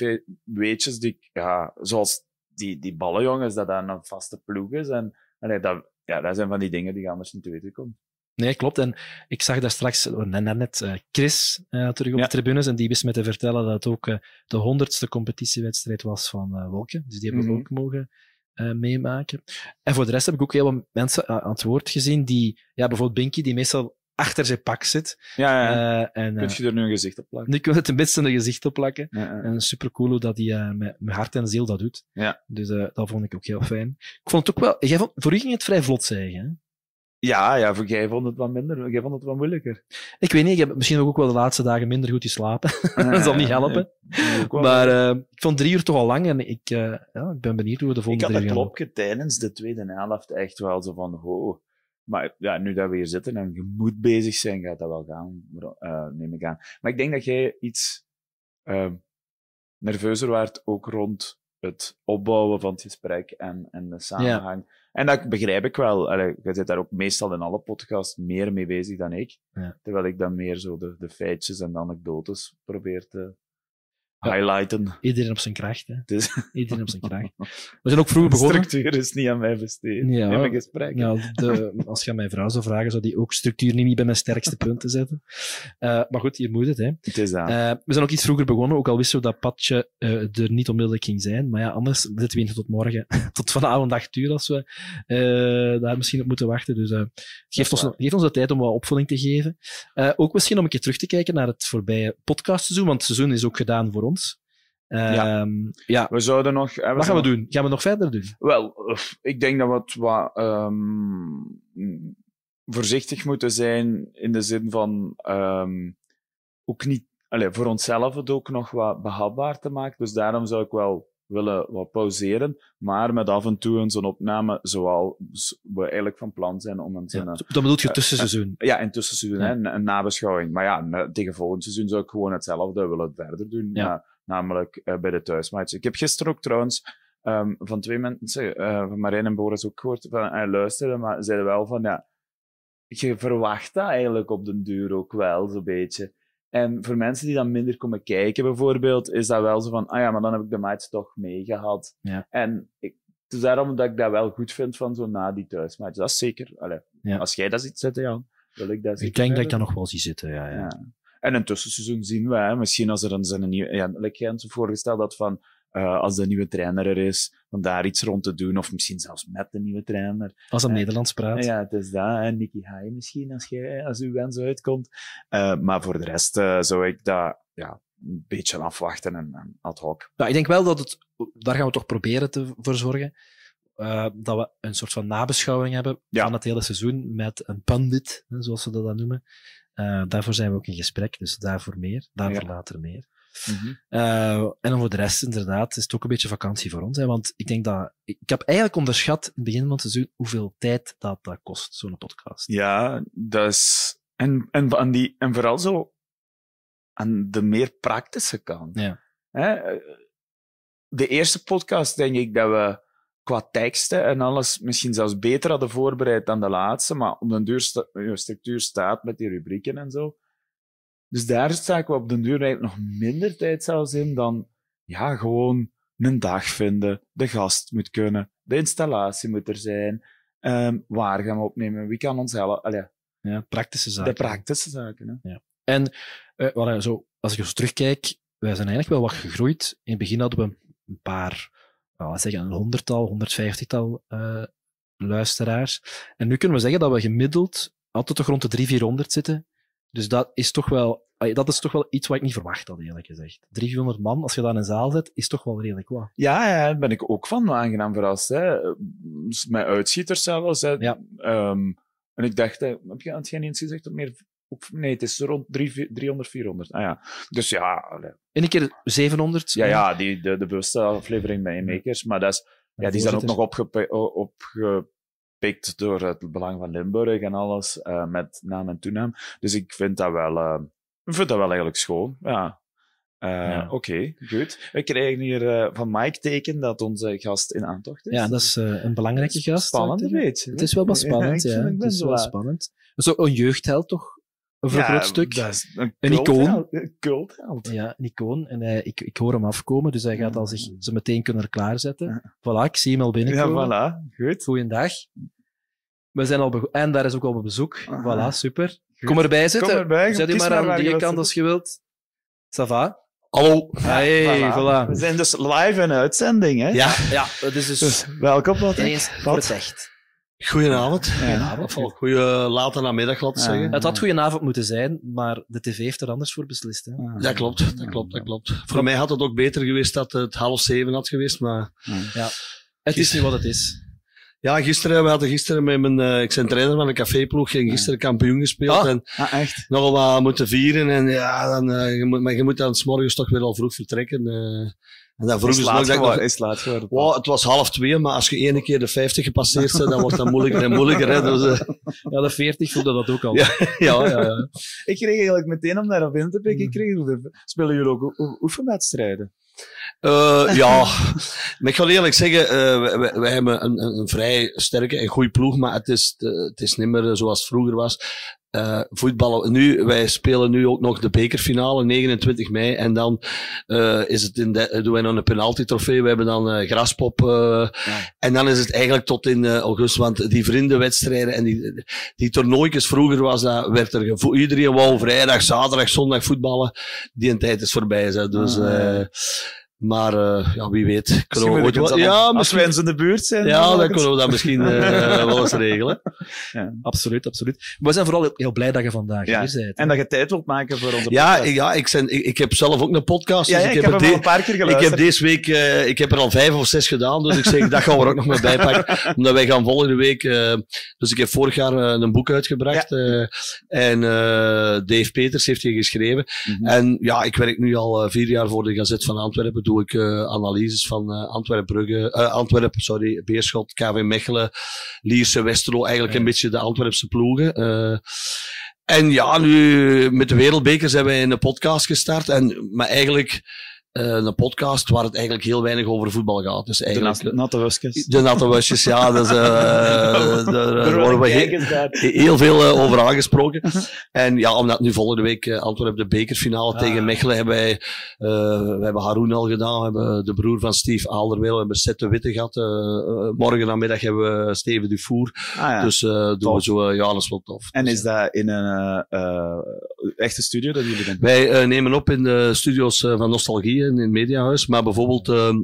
weetjes die, ik- ja, zoals die, die ballenjongens, dat dat een vaste ploeg is. En, en dat, ja, dat zijn van die dingen die je anders niet te weten komt. Nee, klopt. En ik zag daar straks oh, net, eh, Chris eh, terug op Ja. de tribunes en die wist me te vertellen dat het ook eh, de honderdste competitiewedstrijd was van eh Wolken. Dus die hebben we Mhm. ook mogen uh, meemaken. En voor de rest heb ik ook heel wat mensen aan het woord gezien die, ja, bijvoorbeeld Binky, die meestal achter zijn pak zit. Ja, ja. Uh, en, Kun je er nu een gezicht op plakken? Nu kun je het beetje een gezicht op plakken. Ja, ja. En super cool hoe dat hij met, met hart en ziel dat doet. Ja. Dus dat vond ik ook heel fijn. Ik vond het ook wel... Jij vond, voor u ging het vrij vlot, zeggen, hè? Ja, ja, voor jij vond het wat minder. Jij vond het wat moeilijker. Ik weet niet, ik heb misschien ook wel de laatste dagen minder goed geslapen. dat zal niet helpen. maar uh, ik vond drie uur toch al lang en ik, uh, ja, ik ben benieuwd hoe we de volgende Ik had uur klopje tijdens de tweede helft echt wel zo van, ho. Maar ja, nu dat we hier zitten en je moet bezig zijn, gaat dat wel gaan, uh, neem ik aan. Maar ik denk dat jij iets nerveuzer waart ook rond het opbouwen van het gesprek en, en de samenhang. Ja. En dat begrijp ik wel. Allee, je zit daar ook meestal in alle podcasts meer mee bezig dan ik. Ja. Terwijl ik dan meer zo de, de feitjes en de anekdotes probeer te highlighten. Iedereen op zijn kracht, hè. Dus... Iedereen op zijn kracht. We zijn ook vroeg begonnen. Structuur is niet aan mij besteed. Ja, in mijn gesprek. Ja, de, als je aan mijn vrouw zou vragen, zou die ook structuur niet bij mijn sterkste punten zetten. Uh, maar goed, hier moet het, hè. Het is aan. Uh, we zijn ook iets vroeger begonnen, ook al wisten we dat Patje uh, er niet onmiddellijk ging zijn. Maar ja, anders zitten we hier tot morgen, tot vanavond acht uur, als we daar misschien op moeten wachten. Dus geeft, ons, geeft ons de tijd om wat opvulling te geven. ook misschien om een keer terug te kijken naar het voorbije podcastseizoen, want het seizoen is ook gedaan voor ons. Ja. Um, ja. We zouden nog... We wat gaan we nog... doen? Gaan we nog verder doen? Wel, ik denk dat we het wat um, voorzichtig moeten zijn in de zin van um, ook niet... Allez, voor onszelf het ook nog wat behapbaar te maken. Dus daarom zou ik wel willen wat pauzeren, maar met af en toe een zo'n opname zoals we eigenlijk van plan zijn om een... Ja, dan bedoel je tussenseizoen? Uh, ja, in tussenseizoen, ja. hè, een, nabeschouwing. Maar ja, tegen volgend seizoen zou ik gewoon hetzelfde willen verder doen. Ja. Namelijk uh, bij de thuismatch. Ik heb gisteren ook trouwens um, van twee mensen, uh, van Marijn en Boris ook gehoord, van, uh, luisteren, maar zeiden wel van, ja, je verwacht dat eigenlijk op den duur ook wel, zo'n beetje. En voor mensen die dan minder komen kijken, bijvoorbeeld, is dat wel zo van, ah ja, maar dan heb ik de match toch meegehad. Ja. En ik, het is daarom dat ik dat wel goed vind van zo na die thuismatch. Dat is zeker, allee, ja. als jij dat ziet zitten, Jan, wil ik dat Ik denk dat ik dat nog wel zie zitten, ja. ja. ja. En een tussenseizoen zien we, hè, misschien als er een, een nieuwe, ja, like jij zo voorgesteld had van, uh, als de nieuwe trainer er is, om daar iets rond te doen, of misschien zelfs met de nieuwe trainer. Als hij uh, Nederlands praat. Ja, het is dat, en Nicky Hai misschien, als, jij, als uw wens uitkomt. Uh, maar voor de rest uh, zou ik dat, ja, een beetje afwachten en, en ad hoc. Ja, ik denk wel dat het, daar gaan we toch proberen te, voor zorgen, uh, dat we een soort van nabeschouwing hebben ja. van het hele seizoen met een pandit, zoals ze dat dan noemen. Uh, daarvoor zijn we ook in gesprek, dus daarvoor meer, daarvoor Ja. later meer. Mm -hmm. Uh, en dan voor de rest, inderdaad, is het ook een beetje vakantie voor ons. Hè, want ik denk dat, ik, heb eigenlijk onderschat in het begin van het seizoen hoeveel tijd dat, dat kost, zo'n podcast. Ja, dat is, en, en, aan die, en vooral zo aan de meer praktische kant. Ja. Hè? De eerste podcast denk ik dat we qua teksten en alles misschien zelfs beter hadden voorbereid dan de laatste, maar op den duur sta, je structuur staat met die rubrieken en zo. Dus daar staken we op den duur eigenlijk nog minder tijd zelfs in dan, ja, gewoon een dag vinden, de gast moet kunnen, de installatie moet er zijn, um, waar gaan we opnemen, wie kan ons helpen, Allee, ja, praktische zaken. De praktische zaken, hè. Ja. En uh, voilà, zo, als ik zo terugkijk, wij zijn eigenlijk wel wat gegroeid. In het begin hadden we een paar nou, zeggen, een honderdtal, honderdvijftigtal uh, luisteraars. En nu kunnen we zeggen dat we gemiddeld altijd toch rond de 300, 400 zitten. Dus dat is toch wel, dat is toch wel iets wat ik niet verwacht had, eerlijk gezegd. 300, 400 man, als je dat in een zaal zet, is toch wel redelijk wat. Ja, ja, daar ben ik ook van aangenaam verrast. Hè. Met uitschieters zelfs. Hè. Ja. Um, en ik dacht, heb je aan het geen eens gezegd dat meer Nee, het is rond 300, 400. Ah ja. Dus ja. En een keer 700? Ja, ja die, de, de bewuste aflevering bij Makers. Maar dat is, ja, die zijn ook nog opgepikt, door het belang van Limburg en alles. Uh, met naam en toenaam. Dus ik vind dat wel, uh, ik vind dat wel eigenlijk schoon. Ja. Uh, ja. Oké, okay, goed. We krijgen hier van Mike teken dat onze gast in aantocht is. Ja, dat is een belangrijke gast. Spannend beetje. Het is wel wat spannend, ja. ja. Het is wel spannend. Zo een jeugdheld toch? Een groot stuk. Dat is een, een icoon. Cultheld. Ja, een icoon. En hij, ik, ik hoor hem afkomen, dus hij gaat al zich zo meteen kunnen klaarzetten. Ja. Voilà, ik zie hem al binnenkomen. Ja, voilà. Goed. Goeiedag. We zijn al en daar is ook al op bezoek. Aha. Voilà, super. Goed. Kom erbij zitten. Kom erbij. Zet u maar aan die kant als je wilt. Ça va? Hallo. Hey, voilà. We zijn dus live in uitzending, hè? Ja. Ja, dat is dus... Dus welkom, wat Eens voor het echt. Goedenavond. Goedenavond. Goeie late namiddag, laat ik Ja. zeggen. Het had goedenavond moeten zijn, maar de tv heeft er anders voor beslist. Hè? Dat klopt, dat klopt, dat klopt. Voor mij had het ook beter geweest dat het half zeven had geweest, maar... Ja. Het is nu wat het is. Ja, gisteren, we hadden gisteren met mijn... eh, ik ben trainer van een caféploeg en gisteren kampioen gespeeld. Ah. En Ah, echt? nogal wat moeten vieren. En ja, dan, eh, je moet, maar je moet dan 's morgens toch weer al vroeg vertrekken. eh. En dan vroeg Is ze laat nog dat ik nog- laat geworden. Wow, het was half twee, maar als je ene keer de 50 gepasseerd bent, dan wordt dat moeilijker en moeilijker. Hè? Dus, eh, Ja, de 40 voelde dat ook al. ja, ja, ja, ja. Ik kreeg eigenlijk meteen om daarop in te pikken, ik kreeg, spelen jullie ook oefenwedstrijden? Eh, ja, maar ik ga eerlijk zeggen, eh, wij, hebben een, een, een vrij sterke en goede ploeg, maar het is, het is niet meer zoals het vroeger was. Eh, voetballen, nu, wij spelen nu ook nog de bekerfinale, 29 mei, en dan eh, is het in de, doen wij nog een penalty trofee, we hebben dan eh, graspop, eh, en dan is het eigenlijk tot in augustus, want die vriendenwedstrijden en die, die toernooitjes vroeger was dat, werd er gevo- iedereen wou vrijdag, zaterdag, zondag voetballen, die een tijd is voorbij, hè, dus... Ah, ja. Maar eh, ja, wie weet. Kunnen we ooit ik ja, als misschien, wij eens in de buurt zijn. ja, dan dan kunnen we dat misschien eh, wel eens regelen. Absoluut, absoluut. Maar we zijn vooral heel blij dat je vandaag Ja. hier bent. En dat je tijd wilt maken voor onze Ja, podcast. ik, ja ik, zijn, ik, ik heb zelf ook een podcast. Ja, dus ja, ik, ik heb er hem al een paar keer Ik geluisterd. heb deze week, eh, ik heb er al vijf of zes gedaan, dus ik zeg, dat gaan we er ook nog mee bijpakken. Omdat wij gaan volgende week, dus ik heb vorig jaar een boek uitgebracht. en Dave Peters heeft die geschreven. Mhm. En ja, ik werk nu al vier jaar voor de Gazet van Antwerpen. Doe ik eh, analyses van eh Antwerpen, Brugge, eh, Antwerpen, sorry, Beerschot, KV Mechelen, Lierse, Westerlo. Eigenlijk een beetje de Antwerpse ploegen. Eh, en ja, nu met de Wereldbeker zijn wij een podcast gestart. En, maar eigenlijk eh, een podcast waar het eigenlijk heel weinig over voetbal gaat. Dus De eigenlijk, nat- natte wusjes. de natte wasjes, ja. Dus, eh, daar eh, worden we heel, heel veel eh, over aangesproken. En ja, omdat nu volgende week eh, Antwerpen de bekerfinale Ah. tegen Mechelen hebben wij, eh, we hebben Haroun al gedaan, we hebben de broer van Steve Alderweil, we hebben Seth de Witte gehad. eh, eh, morgen namiddag hebben we Steven Dufour. Ah, ja. Dus eh doen we zo, eh, ja, dat is wel tof. En Dus, is dat in een eh, eh, echte studio dat jullie doen? Wij eh, nemen op in de studio's eh, van Nostalgie in het Mediahuis. Maar bijvoorbeeld eh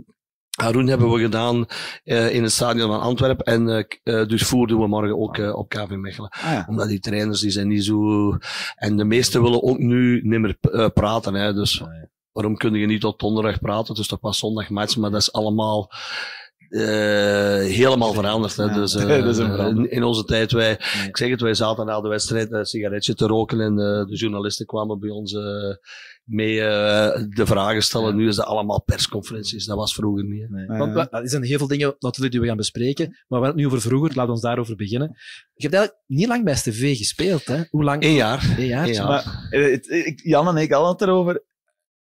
Haroun hebben we gedaan eh, in het stadion van Antwerpen. En eh eh, dus voer doen we morgen ook op KV Mechelen. Ah, ja. Omdat die trainers die zijn niet zo... En de meesten willen ook nu niet meer praten. Hè. Dus waarom kun je niet tot donderdag praten? Het is toch pas zondag match, maar dat is allemaal... eh, helemaal veranderd. Hè. Ja, dus, eh, dat is een verandering. in, in onze tijd, wij, ik zeg het, wij zaten na de wedstrijd een sigaretje te roken en eh, de journalisten kwamen bij ons eh, mee eh, de vragen stellen. Nu is dat allemaal persconferenties. Dat was vroeger niet. Want er zijn heel veel dingen natuurlijk die we gaan bespreken, maar we hebben het nu over vroeger, laten we ons daarover beginnen. Je hebt eigenlijk niet lang bij STV gespeeld, hè? Hoe lang? Eén jaar. Eén jaar. Eén jaar. Maar eh, het- ik- Jan en ik hadden het erover.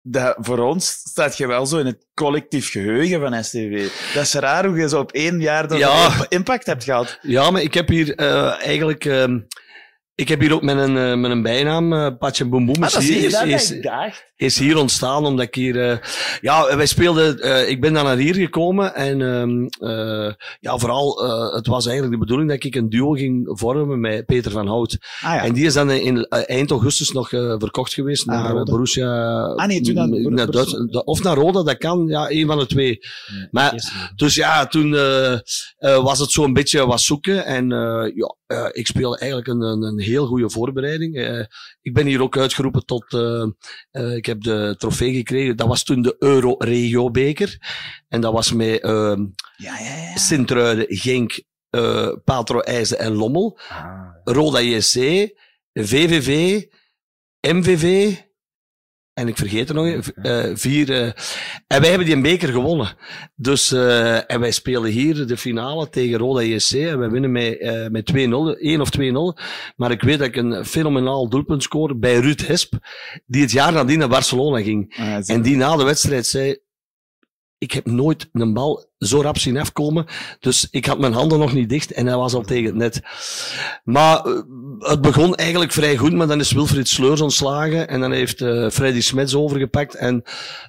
Dat, voor ons staat je wel zo in het collectief geheugen van STV. Dat is raar hoe je zo op één jaar dat Ja. impact hebt gehad. Ja, maar ik heb hier eh, eigenlijk... ehm, ik heb hier ook met een, eh, met een bijnaam, eh Patje Boem, Ah, is, hier- is, is, hier ontstaan omdat ik hier... eh, ja, wij speelden... ik ben dan naar hier gekomen en ehm, eh, ja, vooral, het was eigenlijk de bedoeling dat ik een duo ging vormen met Peter van Hout. Ah ja. En die is dan in eind augustus nog verkocht geweest Ah, naar Roda. Borussia. Ah, nee, toen naar. Duits- of naar Roda, dat kan. Ja, een van de twee. maar, dus ja, toen was het zo een beetje wat zoeken. En ja, ik speelde eigenlijk een, een, een heel goede voorbereiding. Eh, ik ben hier ook uitgeroepen tot... eh, eh, ik heb de trofee gekregen. Dat was toen de Euro-Regio-beker. En dat was met ehm Ja, ja, ja. Sint-Truiden, Genk, Patro IJzen en Lommel. Roda JC, VVV, MVV, en ik vergeet er nog een, eh, vier. eh, en wij hebben die een beker gewonnen. Dus, eh, en wij spelen hier de finale tegen Roda JC en wij winnen met, met 2-0, 1 of 2-0. Maar ik weet dat ik een fenomenaal doelpunt scoorde bij Ruud Hesp, die het jaar nadien naar Barcelona ging. Ah, En die na de wedstrijd zei, ik heb nooit een bal zo rap zien afkomen. Dus ik had mijn handen nog niet dicht en hij was al tegen het net. Maar eh, het begon eigenlijk vrij goed, maar dan is Wilfried Sleurs ontslagen en dan heeft uh, Freddy Smets overgepakt. En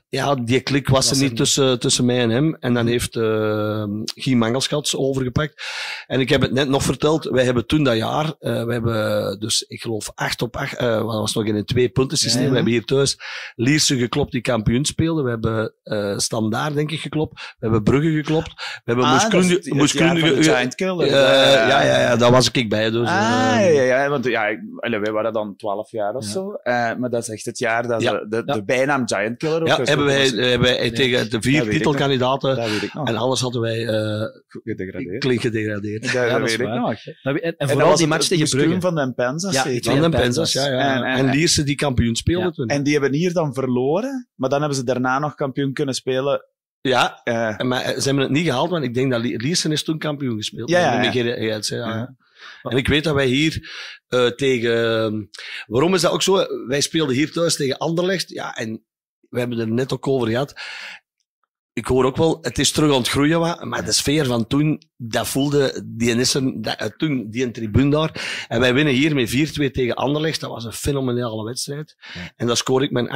ja, die klik was, er niet tussen, tussen mij en hem. En dan heeft uh, Guy Mangelschats overgepakt. En ik heb het net nog verteld, wij hebben toen dat jaar, uh, we hebben dus, ik geloof, acht op acht, uh, dat was nog in een twee punten systeem. Ja, ja. We hebben hier thuis Lierse geklopt die kampioen speelde. We hebben Standaard, denk ik, geklopt. We hebben Brugge geklopt. We hebben ah, Moeskundige... Moeskundige Killer. ja, ja, ja, daar was ik bij. Dus, ah, ja, ja, want ja, allee, wij waren dan 12 jaar of zo. maar dat is echt het jaar dat ja. de, de bijnaam Giant Killer ook Ja, hebben wij, hebben wij tegen de vier titelkandidaten. En alles hadden wij uh, gedegradeerd. klink gedegradeerd. Dat, ja, dat weet ik nog. En, vooral die match tegen Brugge. van de Penzas. Ja, van de Penzas, ja. ja. En Lierse die kampioen speelde toen. En die hebben hier dan verloren, maar dan hebben ze daarna nog kampioen kunnen spelen ja, uh, maar ze hebben het niet gehaald, want ik denk dat Liersen is toen kampioen gespeeld. Ja, ja, ja. ja. ja. En ik weet dat wij hier uh, tegen... Waarom is dat ook zo? Wij speelden hier thuis tegen Anderlecht. Ja, en we hebben er net ook over gehad. Ik hoor ook wel, het is terug aan het groeien, maar de sfeer van toen, dat voelde die Nissen, dat, toen, die een tribune daar. En wij winnen hier met 4-2 tegen Anderlecht. Dat was een fenomenale wedstrijd. En dan scoor ik mijn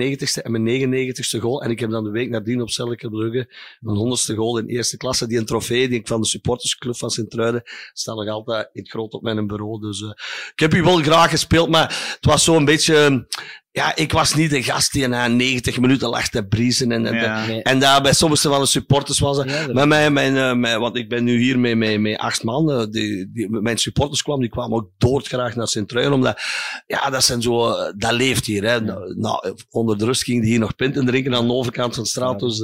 90ste en mijn 99ste goal. En ik heb dan de week nadien op Selke Brugge mijn 100ste goal in eerste klasse. Die een trofee die ik van de supportersclub van Sint-Truiden staat nog altijd in het groot op mijn bureau. Dus uh, ik heb u wel graag gespeeld, maar het was zo een beetje ja, ik was niet de gast die na 90 minuten lag te briezen. En, en, ja, nee. en daar bij sommige van de supporters was het. Ja, maar mijn, mijn, uh, mijn, want ik ben nu hier met, met, met acht man. Uh, die, die, mijn supporters kwamen, die kwamen ook doodgraag naar Sint-Truiden. Omdat, ja, dat zijn zo, uh, dat leeft hier. Hè. Ja. Nou, onder de rust gingen die hier nog pinten drinken aan de overkant van de straat. Dus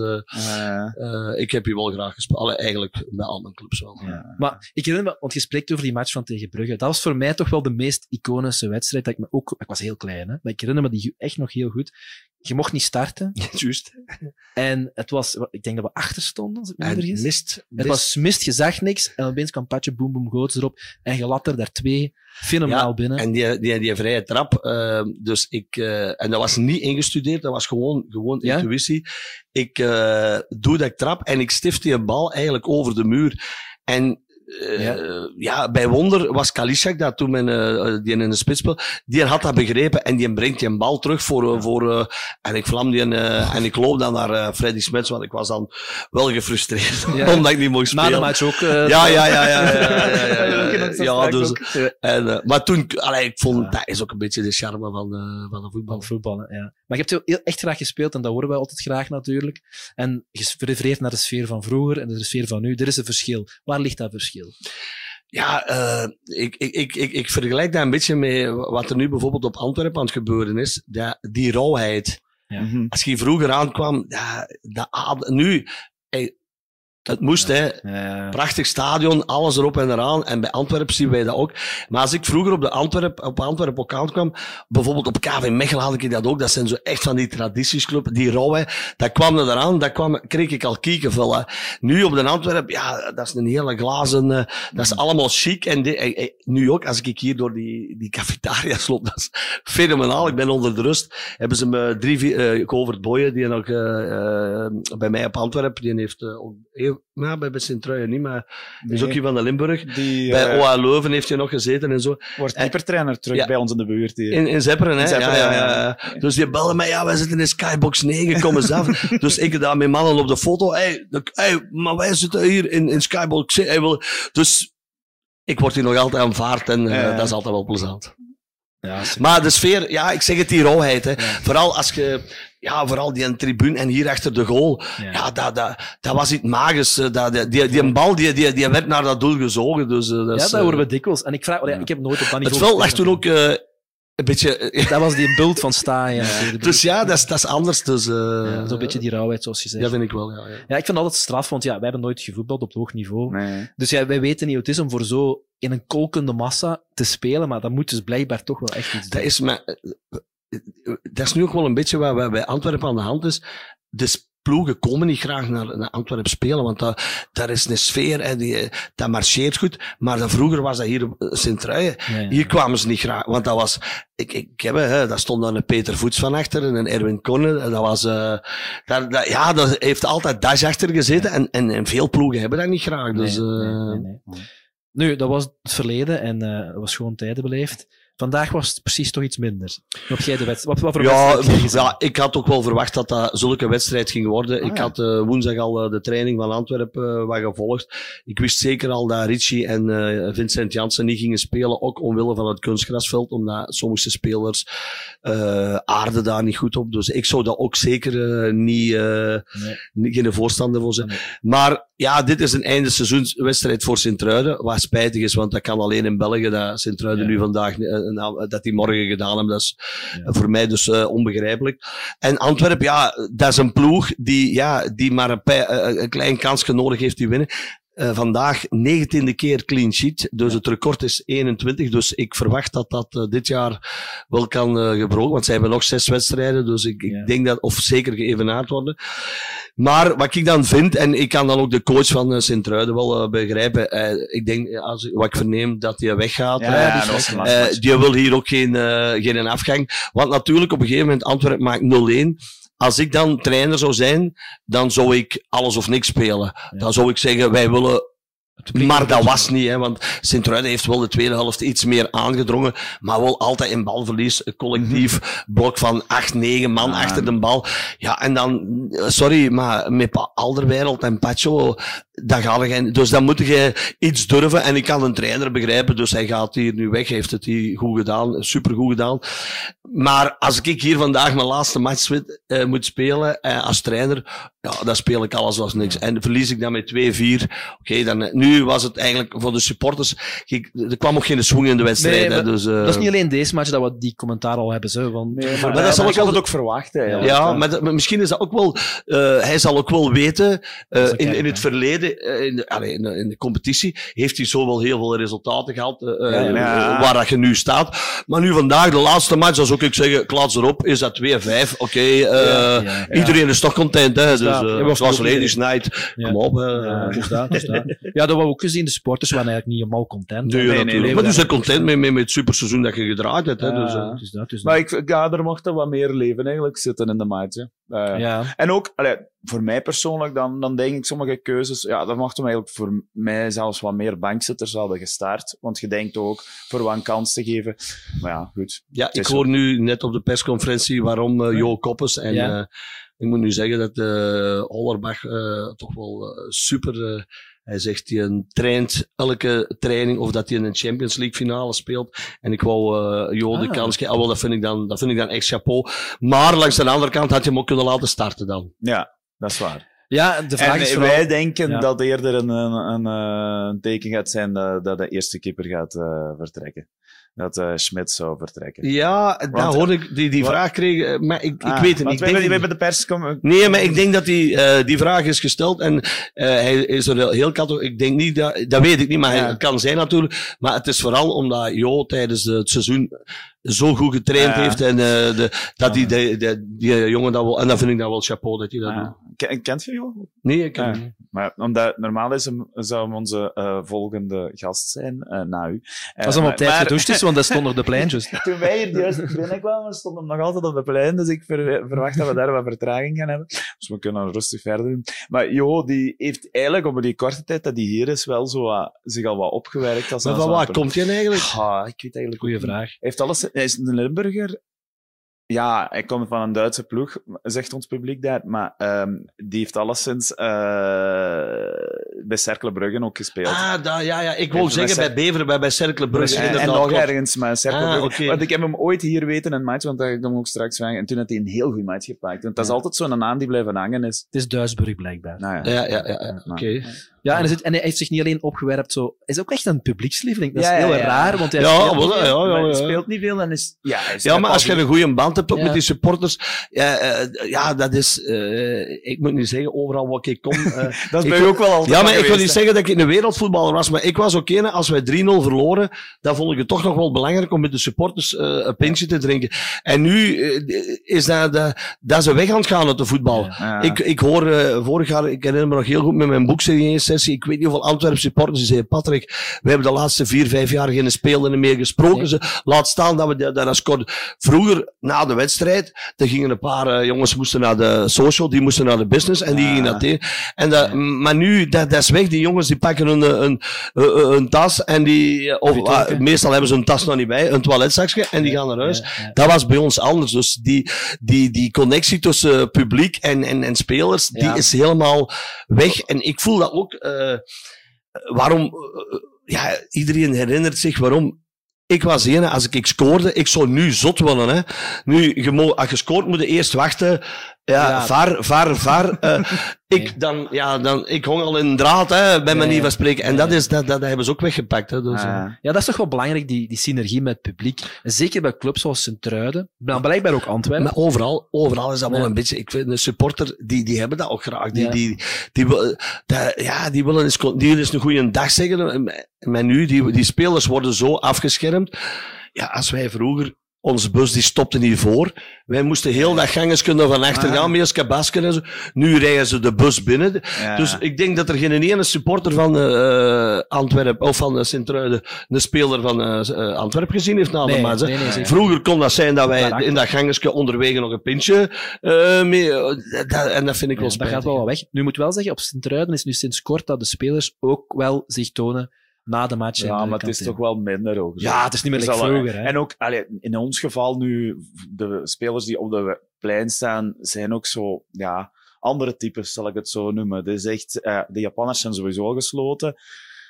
ik heb hier wel graag gespeeld. Eigenlijk bij al mijn clubs wel. Maar ik herinner me, want je spreekt over die match van tegen Brugge. Dat was voor mij toch wel de meest iconische wedstrijd. Dat ik me ook, ik was heel klein, hè, maar ik herinner me die echt nog heel goed. Je mocht niet starten. Juist. En het was, ik denk dat we achter stonden, als ik me niet vergis. Mist, Het was mist, je zag niks. En opeens kwam Patje Boom Boom Goots erop. En je lat er daar twee fenomenaal ja, binnen. En die, die, die vrije trap, uh, dus ik, uh, en dat was niet ingestudeerd, dat was gewoon, gewoon Ja? intuïtie. Ik uh, doe dat trap en ik stift die bal eigenlijk over de muur. En eh, ja. bij Wonder was Kalishak dat toen men, eh, die in de spits speelde, die had dat begrepen en die brengt die een bal terug voor, eh, voor en ik vlam die en ik loop dan naar Freddy Smets, want ik was dan wel gefrustreerd omdat ik niet mocht spelen. Na match ook. ja, ja, ja, ja, ja, ja, ja, dus, maar toen, allee, ik vond dat is ook een beetje de charme van, van de voetbal. voetballen, ja. Maar je hebt heel, echt graag gespeeld en dat horen wij altijd graag natuurlijk. En je refereert naar de sfeer van vroeger en de sfeer van nu. Er is een verschil. Waar ligt dat verschil? Ja, uh, ik, ik, ik, ik, ik vergelijk dat een beetje met wat er nu bijvoorbeeld op Antwerpen aan het gebeuren is. Dat, die rauwheid. Ja. Mm-hmm. Als je vroeger aankwam, ja, dat, nu, het moest, hè. Prachtig stadion, alles erop en eraan. En bij Antwerpen zien wij dat ook. Maar als ik vroeger op, de Antwerp, op Antwerpen ook aankwam, bijvoorbeeld op KV Mechelen had ik dat ook. Dat zijn zo echt van die traditiesclubs, die rauwe. Dat kwam er eraan, dat kwam, kreeg ik al kiekenvel. Nu op de Antwerp, ja, dat is een hele glazen, uh, dat is allemaal chic. En eh, eh, nu ook, als ik hier door die, die cafetaria's loop, dat is fenomenaal. Ik ben onder de rust. Hebben ze me drie, uh, Govert Boyen, die nog bij mij op Antwerpen, die heeft ook ja, bij, bij Sint-Truiden niet, maar nee. is ook hier van de Limburg. Die, bij uh, OA Leuven heeft hij nog gezeten en zo. Wordt keepertrainer terug ja. bij ons in de buurt hier. In, in Zepperen, hè? In Zepperen, ja, ja, ja. Dus die bellen mij, ja, wij zitten in Skybox 9, kom eens af. dus ik daar met mannen op de foto, hey, hey, maar wij zitten hier in, in Skybox 9. Hey, wil... Dus ik word hier nog altijd aanvaard en uh, dat is altijd wel plezant. Ja, maar de sfeer, ja, ik zeg het, die rauwheid. Hè. Vooral als je, ja, vooral die tribune en hier achter de goal. Ja, ja dat, dat, dat was iets magisch. Dat, die, die, die bal, die, die, die werd naar dat doel gezogen. Dus, uh, dat ja, is, dat horen we dikwijls. En ik vraag, ja. ik heb nooit op dat Het veld lag toen ook uh, een beetje... dat was die bult van Staaien. Ja. Dus ja, dat is, dat is anders. Dus, uh, ja, Zo'n beetje die rauwheid, zoals je zegt. Ja, vind ik wel, ja. Ja, ja ik vind altijd straf, want ja, wij hebben nooit gevoetbald op hoog niveau. Nee. Dus ja, wij weten niet hoe het is om voor zo in een kolkende massa te spelen, maar dat moet dus blijkbaar toch wel echt iets dat is, maar, dat is nu ook wel een beetje wat bij Antwerpen aan de hand is. De ploegen komen niet graag naar, naar Antwerpen spelen, want daar, daar is een sfeer, hè, die, dat marcheert goed. Maar dan vroeger was dat hier op Sint-Truijen. Hier kwamen ze niet graag, want dat was, ik, ik heb, hè, daar stond dan een Peter Voets van achter en een Erwin Konne. Dat was, uh, daar, dat, ja, dat heeft altijd Dash achter gezeten en, en, en, veel ploegen hebben dat niet graag. Dus, nee, nee, nee, nu, dat was het verleden en uh, was gewoon tijden beleefd. Vandaag was het precies toch iets minder. Wat jij de wedstrijd? Wat, wat voor ja, wedstrijd ja, ik had ook wel verwacht dat dat zulke wedstrijd ging worden. Ah, ik ja. had uh, woensdag al uh, de training van Antwerpen uh, wat gevolgd. Ik wist zeker al dat Richie en Vincent Janssen niet gingen spelen, ook omwille van het kunstgrasveld, omdat sommige spelers aarden daar niet goed op. Dus ik zou dat ook zeker niet, nee. geen voorstander voor zijn. Nee. Maar ja, dit is een einde seizoenswedstrijd voor Sint-Truiden, wat spijtig is, want dat kan alleen in België, dat Sint-Truiden ja. nu vandaag, uh, dat die morgen gedaan hebben. Dat is ja. voor mij dus uh, onbegrijpelijk. En Antwerpen, ja, dat is een ploeg die, ja, die maar een, een klein kansje nodig heeft die winnen. Uh, vandaag 19e keer clean sheet, dus ja. het record is 21. Dus ik verwacht dat dat uh, dit jaar wel kan uh, gebroken, want ze hebben nog zes wedstrijden, dus ik, ja. ik denk dat, of zeker geëvenaard worden. Maar wat ik dan vind, en ik kan dan ook de coach van Sint-Truiden wel begrijpen, ik denk, als, wat ik verneem, dat hij weggaat. Ja, dus, die wil hier ook geen, geen afgang. Want natuurlijk, op een gegeven moment, Antwerpen maakt 0-1 als ik dan trainer zou zijn, dan zou ik alles of niks spelen. Dan zou ik zeggen, wij willen maar dat was niet, hè, want Sint-Truiden heeft wel de tweede helft iets meer aangedrongen, maar wel altijd in balverlies, collectief, mm -hmm. blok van acht, negen man ah, achter de bal. Ja, en dan, sorry, maar met Alderwereld en Pacho, dat gaat geen, dus dan moet je iets durven en ik kan een trainer begrijpen, dus hij gaat hier nu weg, heeft het hier goed gedaan, supergoed gedaan. Maar als ik hier vandaag mijn laatste match uh, moet spelen uh, als trainer, ja, dan speel ik alles als niks. En verlies ik dan met 2-4, oké, okay, dan, nu was het eigenlijk voor de supporters, er kwam ook geen swing in de wedstrijd. Nee, dus, uh, dat is niet alleen deze match dat we die commentaar al hebben, zo, want, nee, maar, maar dat zal ik het ook verwachten. Ja, ja maar, dat, maar, misschien is dat ook wel, hij zal ook wel weten, in, in het verleden, in de, allee, in, de, in de competitie, heeft hij zo wel heel veel resultaten gehad, ja, ja. waar dat je nu staat. Maar nu vandaag, de laatste match, dat zou ik zeggen, klats erop, is dat 2-5. Oké, okay, uh, ja, ja, ja. iedereen is toch content, hè? Dus, uh, het was Ladies Night. Kom op, hè. Ja, dus dat, dus dat. we ook gezien, de sporters waren eigenlijk niet helemaal content. Nee, nee, nee, nee, maar die zijn content met, met, met het superseizoen dat je gedraaid hebt, hè? Dus, uh, dus dat, dus maar ik, ja, er mocht er wat meer leven eigenlijk zitten in de match, hè. ja. En ook, allee, voor mij persoonlijk, dan, dan denk ik sommige keuzes, ja, dat mochten we eigenlijk voor mij zelfs wat meer bankzitters hadden gestart. Want je denkt ook voor wat een kans te geven. Maar ja, goed. Ja, ik hoor nu net op de persconferentie waarom uh, Jo Koppes en ja. uh, ik moet nu zeggen dat uh, Hollerbach uh, toch wel super. Hij zegt hij traint elke training of dat hij in een Champions League finale speelt. En ik wou Jo ah. de kans geven. Ah, wel, dat, vind ik dan, dat vind ik dan echt chapeau. Maar langs de andere kant had je hem ook kunnen laten starten dan. Ja, dat is waar. Ja, de vraag en is vooral... wij denken ja. dat eerder een, een, een, een, teken gaat zijn dat, dat de eerste keeper gaat uh, vertrekken. Dat uh, Schmidt zou vertrekken. Ja, daar hoorde ik die, die vraag kregen, maar ik, ah, ik weet het niet. We hebben die bij de pers komen. Nee, maar ik denk dat die, uh, die vraag is gesteld en uh, hij is er heel katholiek. Ik denk niet dat, dat weet ik niet, maar ja. het kan zijn natuurlijk. Maar het is vooral omdat Jo tijdens het seizoen zo goed getraind ja. heeft en de, dat die, de, de, die jongen dat wel, en dan vind ik dat wel chapeau dat hij dat ja. doet. Ken, kent je Jo? Nee, ik ken ja. hem niet. Maar omdat normaal is hem, zou hem onze uh, volgende gast zijn, uh, na u. Als hem op tijd maar, gedoucht is, want dat stond op de pleintjes. Toen wij hier juist binnenkwamen, stond hem nog altijd op de plein, dus ik ver, verwacht dat we daar wat vertraging gaan hebben. Dus we kunnen rustig verder doen. Maar Jo, die heeft eigenlijk op die korte tijd dat hij hier is, wel zo wat, zich al wat opgewerkt. Als maar van waar komt hij eigenlijk? Ah, ik weet eigenlijk Goeie vraag. Hij heeft alles, hij is een Limburger, ja, hij komt van een Duitse ploeg, zegt ons publiek daar. Maar um, die heeft alleszins uh, bij Cercle Brugge ook gespeeld. Ah, da, ja, ja. Ik wou zeggen bij Beveren, bij, bij Cercle Brugge. En, en nog ergens, maar Cercle ah, Brugge. Okay. Want ik heb hem ooit hier weten in een match, want daar ik hem ook straks vragen. En toen had hij een heel goed match gepakt. Want dat is altijd zo'n naam die blijven hangen is. Het is Duisburg blijkbaar. Nou, ja, ja, ja. ja, ja. oké. Okay. Ja, en hij, zit, en hij heeft zich niet alleen opgewerpt zo. Hij is ook echt een publiekslieveling. Dat is Ja, heel ja. raar, want hij Ja, speelt niet ja, veel. ja, Maar hij speelt niet veel en is... Ja, is maar als je een goede band hebt ook Ja. met die supporters, ja, eh, ja dat is, eh, ik moet niet zeggen overal wat ik kom. eh, Dat is ik bij ook wel altijd Ja, maar ik wil niet hè. zeggen dat ik een wereldvoetballer was, maar ik was ook een, als wij 3-0 verloren, dan vond ik het toch nog wel belangrijk om met de supporters eh, een pintje te drinken. En nu is dat, dat, een weg aan het gaan uit de voetbal. Ja. Ik, ik hoor vorig jaar, ik herinner me nog heel goed met mijn ik weet niet hoeveel Antwerp supporters, die zeiden, Patrick, we hebben de laatste vier, vijf jaar geen speler meer gesproken. Ze, laat staan dat we dat scoren. Vroeger, na de wedstrijd, dan gingen een paar eh, jongens moesten naar de social, die moesten naar de business en die gingen naar tegen. En dat, Maar nu, dat, dat is weg. Die jongens die pakken een, een, een, een tas en die, of, Frituurtje. ah, meestal hebben ze een tas nog niet bij, een toiletzakje en die gaan naar huis. Ja, ja. Dat was bij ons anders. Dus die, die, die connectie tussen publiek en, en, en spelers, die is helemaal weg. En ik voel dat ook, eh, waarom, eh, ja, iedereen herinnert zich waarom. Ik was ene, als ik, ik scoorde, ik zou nu zot worden. Hè. Nu, je als je scoort, moet je eerst wachten. Ja, Ja. var, var, var. Eh, ik, dan, ja, dan, ik hong al in draad, hè, bij manier van spreken. En dat, is, dat, dat hebben ze ook weggepakt. Hè, dus, eh. Ah. Ja, dat is toch wel belangrijk, die, die synergie met het publiek. En zeker bij clubs zoals Sint-Truiden, maar blijkbaar ook Antwerpen. Maar overal, overal is dat wel Ja. een beetje. Ik vind de supporter, die, die hebben dat ook graag. Die, Ja. die, die, ja, die willen eens, die willen eens een goede dag zeggen. Maar nu, die, die spelers worden zo afgeschermd. Ja, als wij vroeger, onze bus die stopte niet voor. Wij moesten heel dat gangens kunnen van achter Ah. gaan, met kabasken en zo. Nu rijden ze de bus binnen. Ja. Dus ik denk dat er geen ene supporter van eh Antwerpen of van uh, Sint-Truiden een speler van eh, eh, Antwerpen gezien heeft na de Nee, match. hè. nee, nee, zeker. Vroeger kon dat zijn dat wij in dat gangesje onderwege nog een pintje eh mee. eh, dat, en dat vind ik Ja, wel dat spijtig. gaat wel weg. Nu moet wel zeggen, op Sint-Truiden is nu sinds kort dat de spelers ook wel zich tonen na de match. Ja, maar het is toch wel minder ook. Ja, het is niet meer Er like vroeger, hè. En ook, allee, in ons geval nu, de spelers die op de plein staan, zijn ook zo, ja, andere types, zal ik het zo noemen. Het is echt, eh, de Japanners zijn sowieso al gesloten.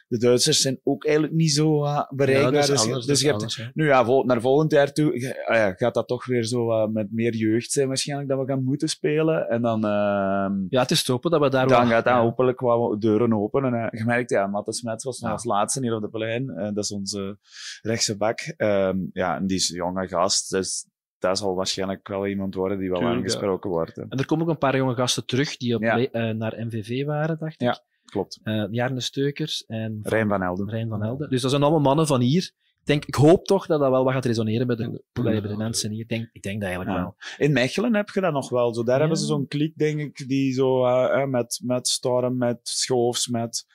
De Duitsers zijn ook eigenlijk niet zo eh, bereikbaar. Ja, dus anders, dus je hebt, anders, nu ja, vol- naar volgend jaar toe ah ja, gaat dat toch weer zo eh, met meer jeugd zijn waarschijnlijk dat we gaan moeten spelen. En dan, ehm, Ja, het is te hopen dat we daar dan wel... gaat dat hopelijk wat deuren openen. En, je merkt, ja, Matte Smets was nog als laatste hier op de plein. Eh, dat is onze rechtse bak. Ehm, ja, en die is een jonge gast. Dus dat zal waarschijnlijk wel iemand worden die wel Tuurlijk, aangesproken wordt. hè. En er komen ook een paar jonge gasten terug die op Ja. naar MVV waren, dacht ik. Ja, klopt. Eh Jarne Steukers en Rijn van Helden. Rijn van Helden. Dus dat zijn allemaal mannen van hier. Ik, denk, ik hoop toch dat dat wel wat gaat resoneren bij de, bij de mensen hier. Ik denk, ik denk dat eigenlijk Ja. wel. In Mechelen heb je dat nog wel. Zo, daar Ja. hebben ze zo'n kliek, denk ik, die zo eh, eh, met, met Storm, met Schoofs, met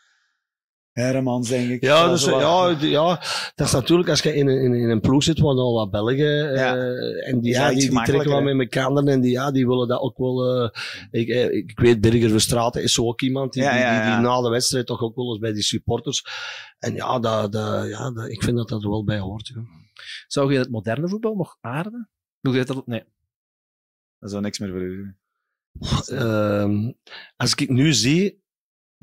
Hermans, denk ik. Ja, Dat dus, wat- ja, ja, dat is natuurlijk als je in een, in, in een ploeg zit waar al wat Belgen eh, Ja. en die, ja, die, die trekken wel met elkaar en die, ja, die willen dat ook wel. eh, ik, eh, ik weet, Birger Verstraeten is zo ook iemand die, Ja, die, ja, die, na de wedstrijd toch ook wel eens bij die supporters. En ja, dat, dat, ja dat, ik vind dat dat er wel bij hoort. Ja. Zou je het moderne voetbal nog aarden? Hoe je dat? Nee. Dat zou niks meer voor u Ehm, als ik nu zie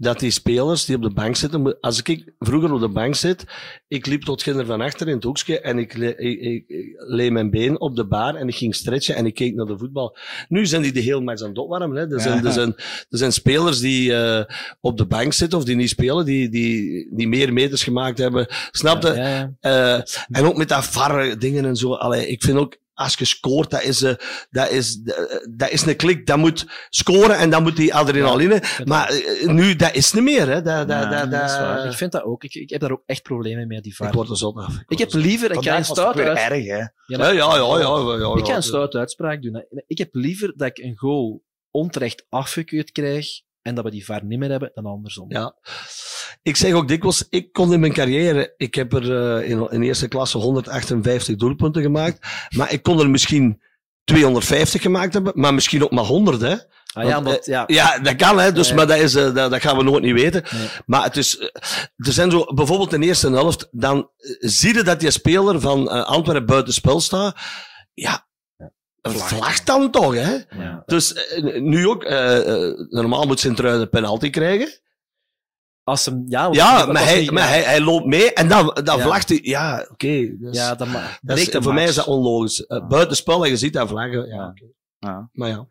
dat die spelers die op de bank zitten, als ik vroeger op de bank zit, ik liep tot ginder van achter in het hoekje en ik, le- ik, ik, ik leed mijn been op de bar en ik ging stretchen en ik keek naar de voetbal. Nu zijn die de hele match aan het opwarmen. Hè. Er, zijn, Ja. er, zijn, er zijn spelers die eh, op de bank zitten of die niet spelen, die, die, die meer meters gemaakt hebben. Snap je? Ja, ja. Eh, en ook met dat varre dingen en zo. Allee, ik vind ook, als je scoort, dat is, eh, dat is, dat is een klik. Dat moet scoren en dan moet die adrenaline. maar eh, nu, dat is niet meer. Hè. Dat, dat, Ja, dat, dat is waar. Ik vind dat ook. Ik, ik heb daar ook echt problemen mee, die. Ik word er zot af. Ik heb liever... Ik ga een stout uit... erg, hè? Ja, Ja, ja, ja, ja, ja, Ik ga een stoute uitspraak doen. hè. Ik heb liever dat ik een goal onterecht afgekeurd krijg en dat we die VAR niet meer hebben dan andersom. Ja. Ik zeg ook dikwijls, ik kon in mijn carrière, ik heb er eh, in, in eerste klasse 158 doelpunten gemaakt, maar ik kon er misschien 250 gemaakt hebben, maar misschien ook maar 100, hè. Ah, ja, Want, eh, ja. ja, dat kan, hè. Dus, Ja. maar dat, is, eh, dat, dat gaan we nooit niet weten. Nee. Maar het is, er zijn zo, bijvoorbeeld in de eerste helft, dan zie je dat die speler van eh, Antwerpen buiten spel staat. Ja, een vlag dan toch, hè. Ja. Dus eh, nu ook, eh, eh, normaal moet Sint-Truiden een penalty krijgen. Als hem, ja, want Ja, dat maar, was hij, niet- maar ja. hij, hij loopt mee en dan, dan Ja. vlagt hij. Ja, oké. dus- Ja, dat, dat is- voor mij is dat onlogisch. Uh, buitenspel en je ziet dat vlaggen. Ja. Maar ja.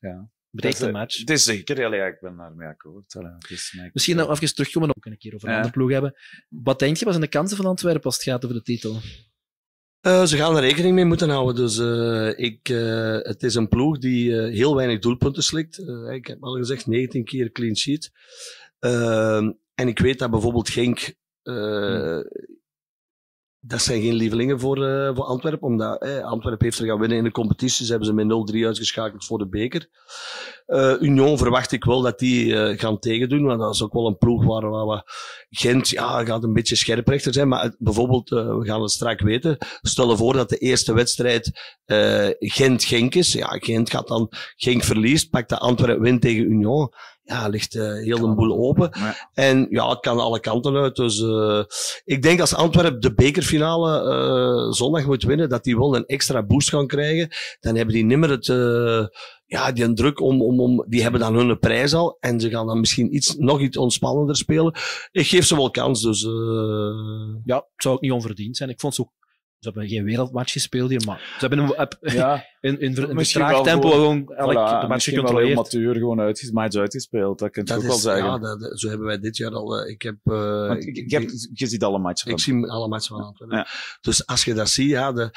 Ja. breekt match. Het is zeker, ja, ik ben daarmee akkoord. Mij- Misschien nog even terugkomen op een keer over een Ja. andere ploeg hebben. Wat denk je, wat zijn de kansen van Antwerpen als het gaat over de titel? Eh, ze gaan er rekening mee moeten houden. Dus eh, ik, eh, het is een ploeg die heel weinig doelpunten slikt. Ik heb al gezegd, 19 keer clean sheet. Ehm, en ik weet dat bijvoorbeeld Genk... eh, Dat zijn geen lievelingen voor, eh, voor Antwerpen, omdat eh, Antwerpen heeft er gaan winnen in de competitie. Ze hebben ze met 0-3 uitgeschakeld voor de beker. Eh, Union verwacht ik wel dat die eh, gaan tegendoen, want dat is ook wel een ploeg waar, waar. Gent ja, gaat een beetje scherprechter zijn, maar bijvoorbeeld, we gaan het straks weten. Stel voor dat de eerste wedstrijd Gent-Genk is. Ja, Gent gaat dan, Genk verliest, pakt de Antwerpen win tegen Union. Ja, ligt eh, heel een boel open. En ja, het kan alle kanten uit. Dus eh, ik denk als Antwerpen de bekerfinale eh, zondag moet winnen, dat die wel een extra boost gaan krijgen. Dan hebben die nimmer het, eh, ja, die druk om, om, om, die hebben dan hun prijs al. En ze gaan dan misschien iets, nog iets ontspannender spelen. Ik geef ze wel kans, dus... eh, Ja, het zou ook niet onverdiend zijn. Ik vond ze ook... Ze hebben geen wereldmatch gespeeld hier, maar ze hebben een, Ja. in, tempo gewoon elk voilà, de match gecontroleerd. matuur gewoon uitges match uitgespeeld. Dat kun je dat ook is, wel zeggen. ja, dat, zo hebben wij dit jaar al. eh, ik heb, eh, ik, ik heb, je ziet alle matchen. Ik zie alle matchen van Antwerpen. Ja. Dus als je dat ziet, ja, de,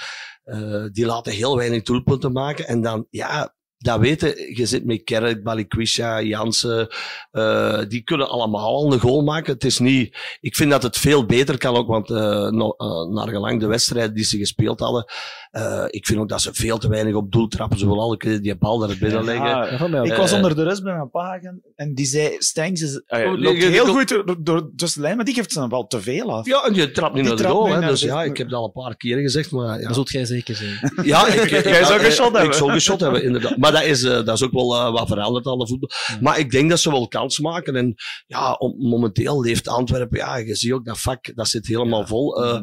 eh, die laten heel weinig doelpunten maken. En dan, ja, dat weten, je zit met Kerk, Balikwisha, Jansen, eh, die kunnen allemaal al een goal maken. Het is niet, ik vind dat het veel beter kan ook, want eh, naar gelang de wedstrijd die ze gespeeld hadden, eh, ik vind ook dat ze veel te weinig op doel trappen. Ze willen alle keer die bal naar binnen leggen. Ja, ik was Eh, onder de rust bij mijn pa gaan en die zei, Stengs is, ah ja, loopt heel goed door, door tussen de lijn, maar die geeft zijn bal te veel af. Ja, en je trapt niet Die naar de goal. Hè, naar dus de- ja, ik heb dat al een paar keren gezegd. Maar, ja. Dat zult jij zeker zijn. Ja, ik, Jij zou eh, geschot Ik hebben. zou geschot hebben, inderdaad. Maar dat is, eh, dat is ook wel eh, wat veranderd aan de voetbal. Maar ik denk dat ze wel kans maken. En ja, om- momenteel leeft Antwerpen, ja, je ziet ook dat vak, dat zit helemaal vol. Eh,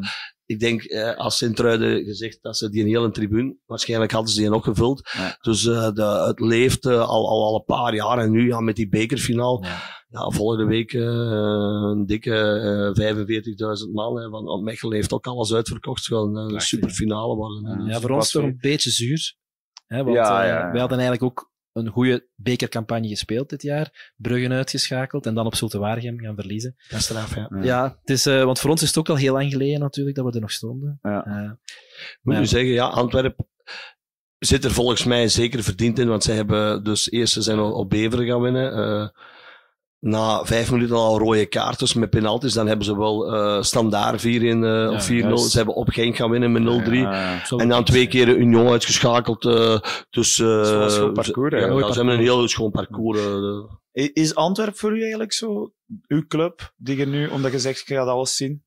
Ik denk, eh, als Sint-Truiden gezegd dat ze die een hele tribune, waarschijnlijk hadden ze die nog gevuld. Dus eh, de, het leeft eh, al, al, al een paar jaar. En nu ja, met die bekerfinaal, ja. volgende week eh, een dikke eh 45.000 man. Hè, van Mechelen heeft ook alles uitverkocht. Het een superfinale worden. hè. Ja, voor ons toch een beetje zuur. Hè, want Ja, eh, ja, ja. wij hadden eigenlijk ook een goede bekercampagne gespeeld dit jaar. Bruggen uitgeschakeld en dan op Zulte Waregem gaan verliezen. Dat is straf, ja. Ja, het is, eh, want voor ons is het ook al heel lang geleden natuurlijk dat we er nog stonden. Ja. Eh, Moet maar je zeggen, ja, Antwerpen zit er volgens mij zeker verdiend in, want zij hebben dus eerst ze zijn op op Beveren gaan winnen. eh, na vijf minuten al rode kaartjes met penalties, dan hebben ze wel eh standaard 4-1 eh, of 4-0. juist. Ze hebben op Genk gaan winnen met 0-3. Ja, ja. En dan twee keer Union uitgeschakeld. eh dus, eh, is wel een parcours? Ja, ja, ze hebben een heel schoon parcours. Is Antwerpen voor u eigenlijk zo uw club, die je nu, omdat je zegt, je gaat alles zien?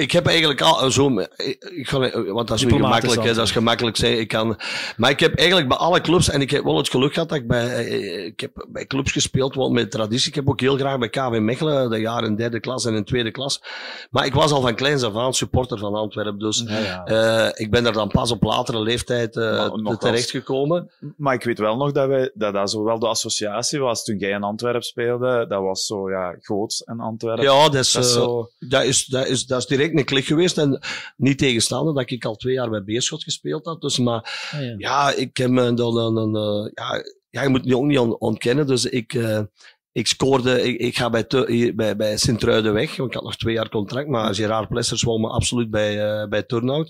Ik heb eigenlijk al zo, ik, ik ga, want dat is nu gemakkelijk, hè, dat is gemakkelijk zijn. Ik kan, maar ik heb eigenlijk bij alle clubs, en ik heb wel het geluk gehad dat ik bij, eh, ik heb bij clubs gespeeld, wel met traditie. Ik heb ook heel graag bij KV Mechelen, de jaren in derde klas en in tweede klas. Maar ik was al van kleins af aan supporter van Antwerpen, dus eh, ik ben er dan pas op latere leeftijd eh, nog terechtgekomen. Maar ik weet wel nog dat, wij, dat dat zo wel de associatie was toen jij in Antwerpen speelde. Dat was zo, ja, Goots en Antwerpen. Ja, dat is, eh, zo... dat, is, dat, is, dat is direct een klik geweest. En niet tegenstaande dat ik al twee jaar bij Beerschot gespeeld had. Dus, maar Ah, ja. ja, ik heb me dan een, een, eh, ja, ja, je moet het ook niet on- ontkennen. Dus ik, eh, ik scoorde, ik, ik ga bij, Te- bij, bij Sint-Truiden weg. Want ik had nog twee jaar contract. Maar Gerard Plessers wou me absoluut bij, eh bij Turnhout.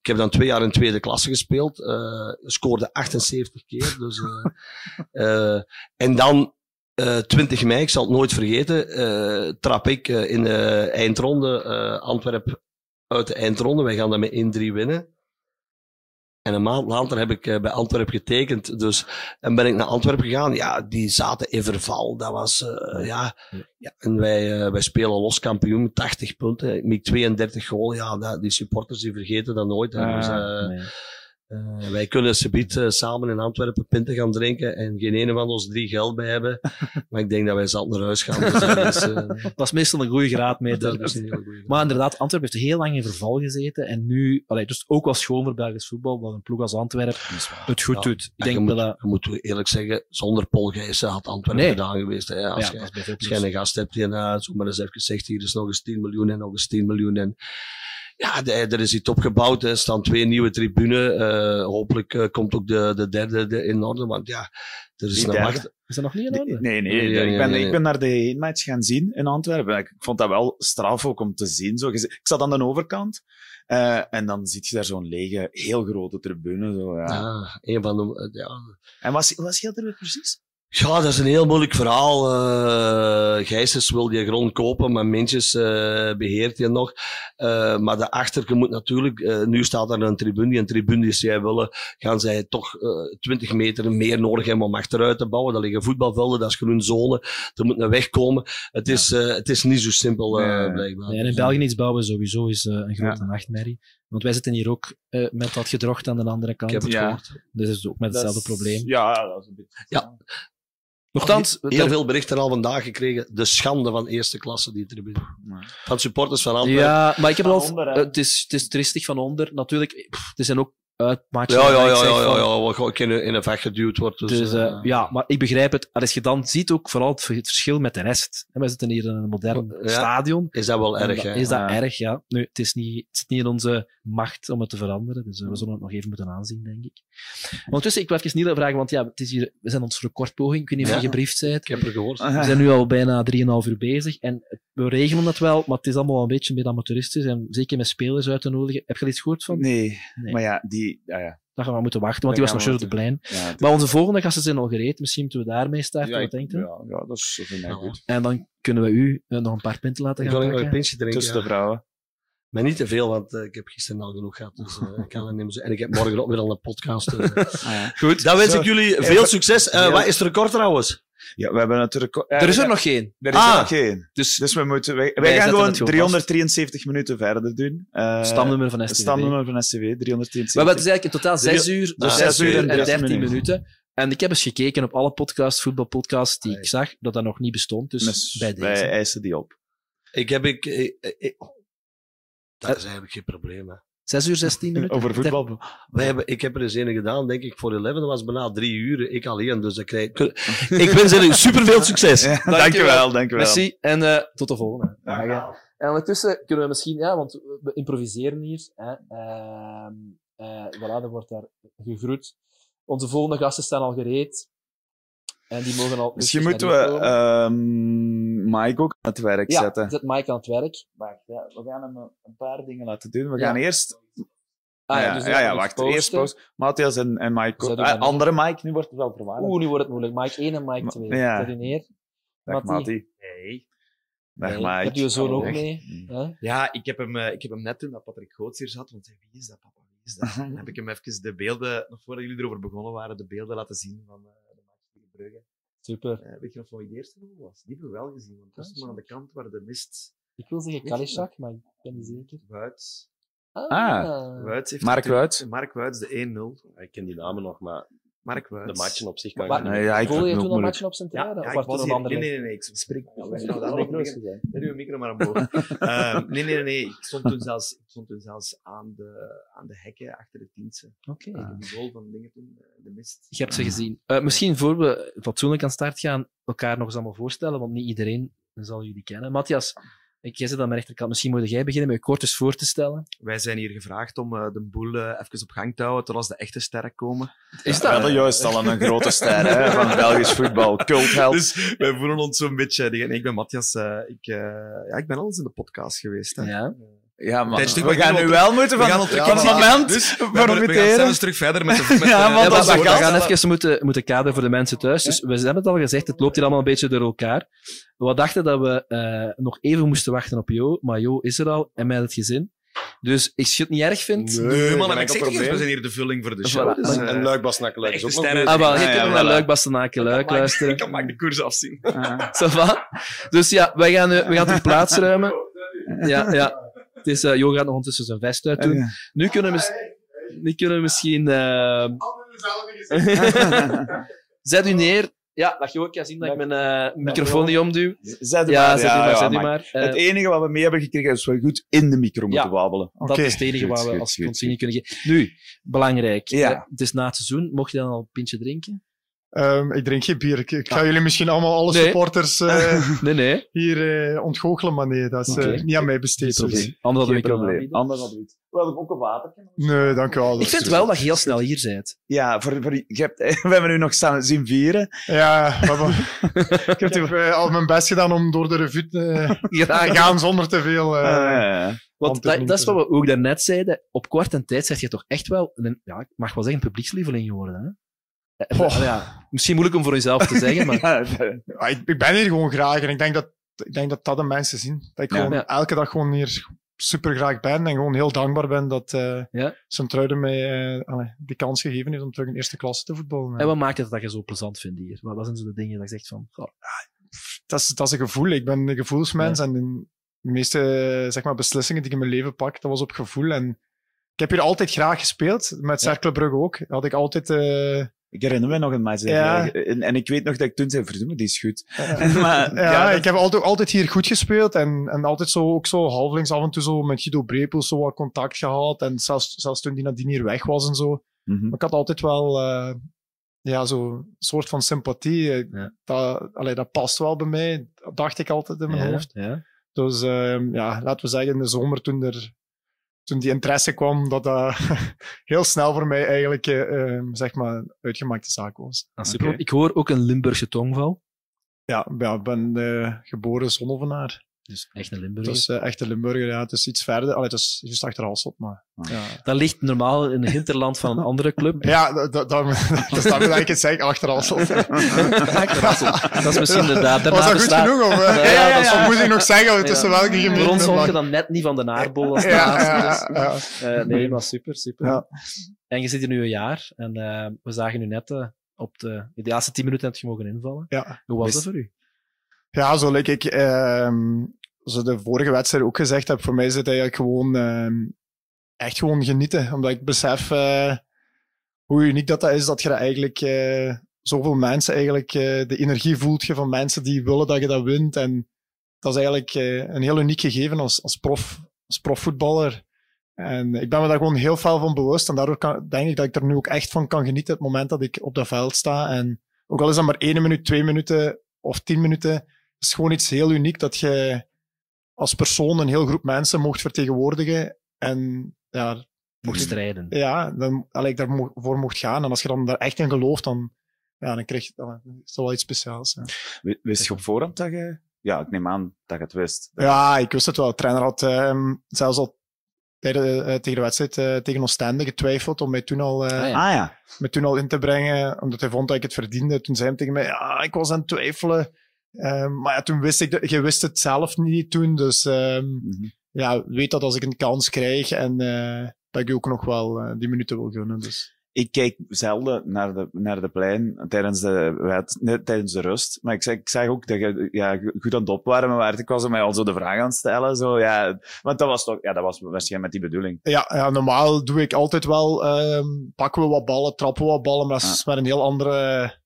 Ik heb dan twee jaar in tweede klasse gespeeld. scoorde 78 keer. Dus, en dan eh 20 mei, ik zal het nooit vergeten, eh, trap ik eh, in de eindronde eh Antwerp uit de eindronde. Wij gaan dan met 1-3 winnen. En een maand later heb ik eh, bij Antwerp getekend. Dus, en ben ik naar Antwerpen gegaan. Ja, die zaten in verval. Dat was, eh, ja. ja. En wij, eh, wij spelen los kampioen, 80 punten. Met 32 goal. Ja, dat, die supporters die vergeten dat nooit. Ah, Dus, eh, eh, wij kunnen subiet eh, samen in Antwerpen pinten gaan drinken en geen ene van ons drie geld bij hebben. maar ik denk dat wij zat naar huis gaan. Dus, dat is, eh, dat is meestal een goede graadmeter. Dat is een hele goeie maar inderdaad, Antwerpen heeft heel lang in verval gezeten. En nu, allee, dus ook wel schoon voor Belgisch voetbal, dat een ploeg als Antwerpen het goed Ja. doet. Ik En denk je, dat moet, dat... je moet eerlijk zeggen, zonder Paul Gijssen had Antwerpen Nee. gedaan geweest. Hè. Als, Ja, je, als een gast hebt die uh, zo maar eens even zegt, hier is nog eens 10 miljoen en nog eens 10 miljoen. En, Ja, er is iets opgebouwd. Er staan twee nieuwe tribunes. Eh, hopelijk eh, komt ook de, de derde de- in orde. Want ja, er is een macht. Is dat nog niet in orde? Nee, nee, Nee, nee, ik, ben, nee, ik ben naar de heenmatch gaan zien in Antwerpen. Ik vond dat wel straf ook om te zien. Zo. Zit- Ik zat aan de overkant eh, en dan zie je daar zo'n lege, heel grote tribune. Zo, ja. Ja, een van de, ja, En wat wat scheelt er precies? Ja, dat is een heel moeilijk verhaal. Eh Gijsens wil die grond kopen, maar Mintjes eh, beheert die nog. Eh, maar daarachter, je moet natuurlijk, eh, nu staat er een tribune, tribune die zij willen, gaan zij toch eh 20 meter meer nodig hebben om achteruit te bouwen. Daar liggen voetbalvelden, dat is groen zone, er moet een weg komen. Het is, eh, het is niet zo simpel, eh, Nee. blijkbaar. Nee, en in België iets bouwen sowieso is een grote nachtmerrie. Want wij zitten hier ook eh, met dat gedrocht aan de andere kant. Ik heb het Ja. gehoord. Dus dat is ook met hetzelfde is- probleem. Ja, dat is een beetje... Ja. Nochtans, Heel veel berichten al vandaag gekregen. De schande van eerste klasse, die tribune. Van supporters van Antwerpen. Ja, maar ik heb Van het al. is, het is tristig van onder. Natuurlijk, pff, er zijn ook uitmatchen. Ja, ja, ja, ja, ja, ja, wat gewoon in een, in een vecht geduwd wordt. Dus, Dus, eh, eh, ja, maar ik begrijp het. Als je dan ziet ook vooral het, verschil met de rest. Hè, We zitten hier in een modern Ja. stadion. is dat wel erg, dat- hè? Is dat Ja. erg, ja. Nu, het, is niet, het zit niet in onze macht om het te veranderen. Dus eh, we zullen het nog even moeten aanzien, denk ik. Ondertussen, ik wil even Niele vragen, want ja, het is hier, we zijn ons recordpoging. Ik weet niet of Ja. je gebriefd bent. Ik heb er gehoord. We zijn nu al bijna 3,5 uur bezig. En we regelen dat wel, maar het is allemaal een beetje meer amateuristisch. En zeker met spelers uit te nodigen. Heb je er iets gehoord van? Nee, Nee. maar ja, die... Ja, ja. Dan gaan we moeten wachten, want die was nog zo de plein. Ja, Maar onze volgende gasten zijn al gereed. Misschien moeten we daarmee starten. ja, wat ik- denkt u? ja, ja, dat is dat vind ik Ja. goed. En dan kunnen we u eh, nog een paar punten laten Ik gaan wil nog een pintje drinken. Tussen ja. de vrouwen. Maar niet te veel, want eh, ik heb gisteren al genoeg gehad. Dus eh, ik kan het niet meer zo. En ik heb morgen ook weer al een podcast. dus, eh. Ah, ja. Goed, dan wens Zo. ik jullie veel succes. Eh, Wat is het record trouwens? Ja, we hebben natuurlijk... Er is er nog geen. Er is Ah. er nog geen. Dus, Dus we moeten, wij, wij Wij gaan gewoon het gewoon 373 minuten verder doen. Eh, stamnummer van STV. stamnummer van STV, 373. We hebben het dus eigenlijk in totaal 6 uur, dus Ah, 6 zes uur en 13 13 minuten. minuten. En ik heb eens gekeken op alle podcasts, voetbalpodcasts die ik zag, dat dat nog niet bestond. Dus Dus bij wij deze. eisen die op. Ik heb ik. Dat is eigenlijk geen probleem. Hè. 6 uur 16 minuten. Over voetbal. Wij hebben, ik heb er eens een gedaan, denk ik, voor 11. Dat was bijna drie uur. Ik alleen. Dus ik, krijg, ik wens jullie superveel succes. Ja, dankjewel, dankjewel. Merci en eh, tot de volgende. En ondertussen kunnen we misschien, ja, want we improviseren hier. Hè, ehm, eh, voilà, er wordt daar gegroet. Onze volgende gasten staan al gereed. En die mogen al. Misschien moeten we Mike ook aan het werk ja, zetten. zet Mike aan het werk. Wacht, ja, we gaan hem een- paar dingen laten doen. We Ja. gaan eerst... Ah, ja, dus ja, dan ja, wacht. posten. Eerst post. Matthias en, en Mike. Neer. andere Mike, nu wordt het wel verwarrend. Oeh, nu wordt het moeilijk. Mike 1 en Mike 2. Ja. Neer. Dag. Hey. Dag Nee, Mike. Heb je zoon ook mee? Hè? Ja, ik heb, hem, eh, ik heb hem net toen dat Patrick Goots hier zat, want wie is dat papa, wie is dat? Dan heb ik hem even de beelden, nog voordat jullie erover begonnen waren, de beelden laten zien van eh, Brugge. Super. Eh, weet je nog van wie de eerste goal was? Die hebben we wel gezien, want dat was maar aan de kant waar de mist... Ik wil zeggen je Kalishak, maar ik ben niet zeker. Wuits. Ah. Wuits heeft Mark Wuits. Mark Wuits, de 1-0. Ik ken die namen nog, maar Mark Wuits. de matchen op zich kan Maar, ik niet. Nee, ja, ik Voelde vind je toen al matchen op zijn Ja, ja, of was hier. Nee, andere nee, nee, nee, ik spreek. Ja, wij dat nooit micro maar omhoog. Ehm, nee, nee, nee. Ik stond toen zelfs, ik stond toen zelfs aan, de, aan de hekken achter de tientse. Oké. Ik heb die goal van dingen toen, eh, de mist. Je hebt ze gezien. Eh, misschien voor we fatsoenlijk aan start gaan, elkaar nog eens allemaal voorstellen, want niet iedereen zal jullie kennen. Matthias, ik, zit aan mijn rechterkant. Misschien moet jij beginnen met je kort eens voor te stellen. Wij zijn hier gevraagd om eh, de boel eh, even op gang te houden tot als de echte sterren komen. Is We hadden juist al een grote ster hè, van Belgisch voetbal. Cultheld. Dus wij voelen ons zo'n beetje... Nee, ik ben Matthias. eh, ik, eh, ja, ik ben al eens in de podcast geweest. Hè. Ja. Ja, maar Tijdens- we gaan nu we wel moeten we van, de het kant- moment Dus we, gaan- we gaan profiteren. zelfs terug verder met de... Met Ja, de- want Ja, we een gaan even moeten, moeten kaderen voor de mensen thuis. Dus we hebben het al gezegd, het loopt hier allemaal een beetje door elkaar. We dachten dat we eh, nog even moesten wachten op Jo, maar Jo is er al en met het gezin. Dus als je het niet erg vindt... Nee, man, geen ik zeg we zijn hier de vulling voor de show. Voilà. Dus, eh, En Luik Basnakeluik is echte ook nog sterren- bezig. Ah, wel, je Ah, kunt ja, naar. Luik, luisteren. Ik kan maar de koers afzien. Va? Dus ja, wij gaan, eh, we gaan terug plaats ruimen. Ja, ja. Het is, eh, Jo gaat nog ondertussen zijn vest uit doen. Nu kunnen we, nu kunnen we misschien... eh, Zet u neer. Ja, dat je ook kan zien dat ik mijn eh, microfoon niet omduw. Zet u Ja, maar. zet u maar, ja, zet u maar. maar. Het enige wat we mee hebben gekregen is dat we goed in de micro moeten Ja, wabbelen. Dat is het enige waar we als continu kunnen geven. Nu, belangrijk. Ja. Het is na het seizoen. Mocht je dan al een pintje drinken? Um, ik drink geen bier. Ik, ik ga jullie misschien allemaal alle Nee. supporters uh, nee, nee. hier uh, ontgoochelen, maar nee, dat is uh, niet aan mij besteed. Dus. Anders hadden we Geen kunnen probleem. Anders hadden we het. We hadden ook een water. Nee, dank u wel. Ik vind wel dat je heel snel hier bent. Ja, voor, voor, je hebt, we hebben nu nog staan zien vieren. Ja, hebben- ik heb uh, al mijn best gedaan om door de revue te gaan zonder te veel... Ah, Uh, Want handtekening dat, dat is wat we ook daarnet zeiden. Op korte tijd zeg je toch echt wel, een, ja, ik mag wel zeggen, publiekslieveling geworden. Hè? Eh. Ja, misschien moeilijk om voor jezelf te zeggen, maar Ja, ik, ik ben hier gewoon graag en ik denk dat, ik denk dat dat de mensen zien. Dat ik Ja. gewoon Ja. elke dag gewoon hier super graag ben en gewoon heel dankbaar ben dat eh Ja. Sint-Truiden mij eh, die kans gegeven heeft om terug in eerste klasse te voetballen. en wat maakt het dat je zo plezant vindt hier? Wat, zijn zo de dingen dat je zegt van... dat, is, dat is een gevoel. Ik ben een gevoelsmens en de meeste zeg maar, beslissingen die ik in mijn leven pak, dat was op gevoel. En ik heb hier altijd graag gespeeld, met Cercle Brugge ook. Had ik altijd... eh, Ik herinner me nog een. Ja. Ja. En, en ik weet nog dat ik toen zei, verdomme, die is goed. Ja, maar, ja, dat- ik heb altijd, altijd hier goed gespeeld en, en altijd zo, ook zo halflings af en toe zo met Guido Brepel zo wat contact gehad. En zelfs, zelfs toen die nadien hier weg was en zo. Maar ik had altijd wel eh, ja, zo'n soort van sympathie. Eh, Dat, allee, dat past wel bij mij, dacht ik altijd in mijn hoofd. ja. Dus ehm, ja, laten we zeggen, in de zomer toen, er, toen die interesse kwam, dat dat heel snel voor mij eigenlijk eh, ehm, zeg maar een uitgemaakte zaak was. Ah, super. Ik hoor ook een Limburgse tongval. Ja, ja ik ben eh, geboren zonnevenaar. Dus echt een Limburger. Het is eh, echt een Limburger, ja. Het is iets verder. Allee, het is juist achter Hasselt, maar... Ja, Dat ligt normaal in het hinterland van een andere club. ja dat, dat, dat, dat is daarmee dat ik het zeg, achter Hasselt. Achter Hasselt. Dat is misschien inderdaad... Was dat goed genoeg? Of, eh? Ja, ja, ja, ja, dat moet ik nog zeggen tussen welke gemeenten? Voor ons je dan net niet van de naarbol als Ja, eh, nee, maar super, super. Ja. En je zit hier nu een jaar en eh, we zagen u net op de, in de laatste tien minuten heb je mogen invallen. Ja. Hoe was dat voor u? Ja, zo like ik ehm zo de vorige wedstrijd ook gezegd heb, voor mij is het eigenlijk gewoon ehm, echt gewoon genieten. Omdat ik besef eh, hoe uniek dat, dat is, dat je eigenlijk eh, zoveel mensen eigenlijk eh, de energie voelt je van mensen die willen dat je dat wint. En dat is eigenlijk een heel uniek gegeven als, als, prof, als profvoetballer. En ik ben me daar gewoon heel veel van bewust. En daardoor kan, denk ik dat ik er nu ook echt van kan genieten het moment dat ik op dat veld sta. En ook al is dat maar één minuut, twee minuten of tien minuten, het is gewoon iets heel uniek dat je als persoon een heel groep mensen mocht vertegenwoordigen. En ja, Mocht strijden. ja, dan, allee, ik daarvoor mocht gaan. En als je dan daar echt in gelooft, dan, ja, dan krijg je dan is dat wel iets speciaals. Ja. Wist je op voorhand dat je... Ja, ik neem aan dat je het wist. Ja, ik wist het wel. De trainer had ehm, zelfs al tegen, eh, tegen de wedstrijd eh, tegen Oostende getwijfeld om mij toen al, eh, Ah, ja. Ah, ja. mij toen al in te brengen, omdat hij vond dat ik het verdiende. Toen zei hij tegen mij, ja, ik was aan het twijfelen. Ehm, maar ja, toen wist ik, dat, je wist het zelf niet toen, dus ehm, ja, weet dat als ik een kans krijg en eh, dat ik je ook nog wel eh, die minuten wil gunnen. Dus. Ik kijk zelden naar de, naar de plein tijdens de, tijdens de rust. Maar ik zeg, ik zeg ook dat je ja, goed aan het opwarmen waart. Ik was mij al zo de vraag aan het stellen. Zo, ja, want dat was toch, ja, dat was waarschijnlijk met die bedoeling. Ja, ja, normaal doe ik altijd wel, ehm, pakken we wat ballen, trappen we wat ballen, maar dat is maar een heel andere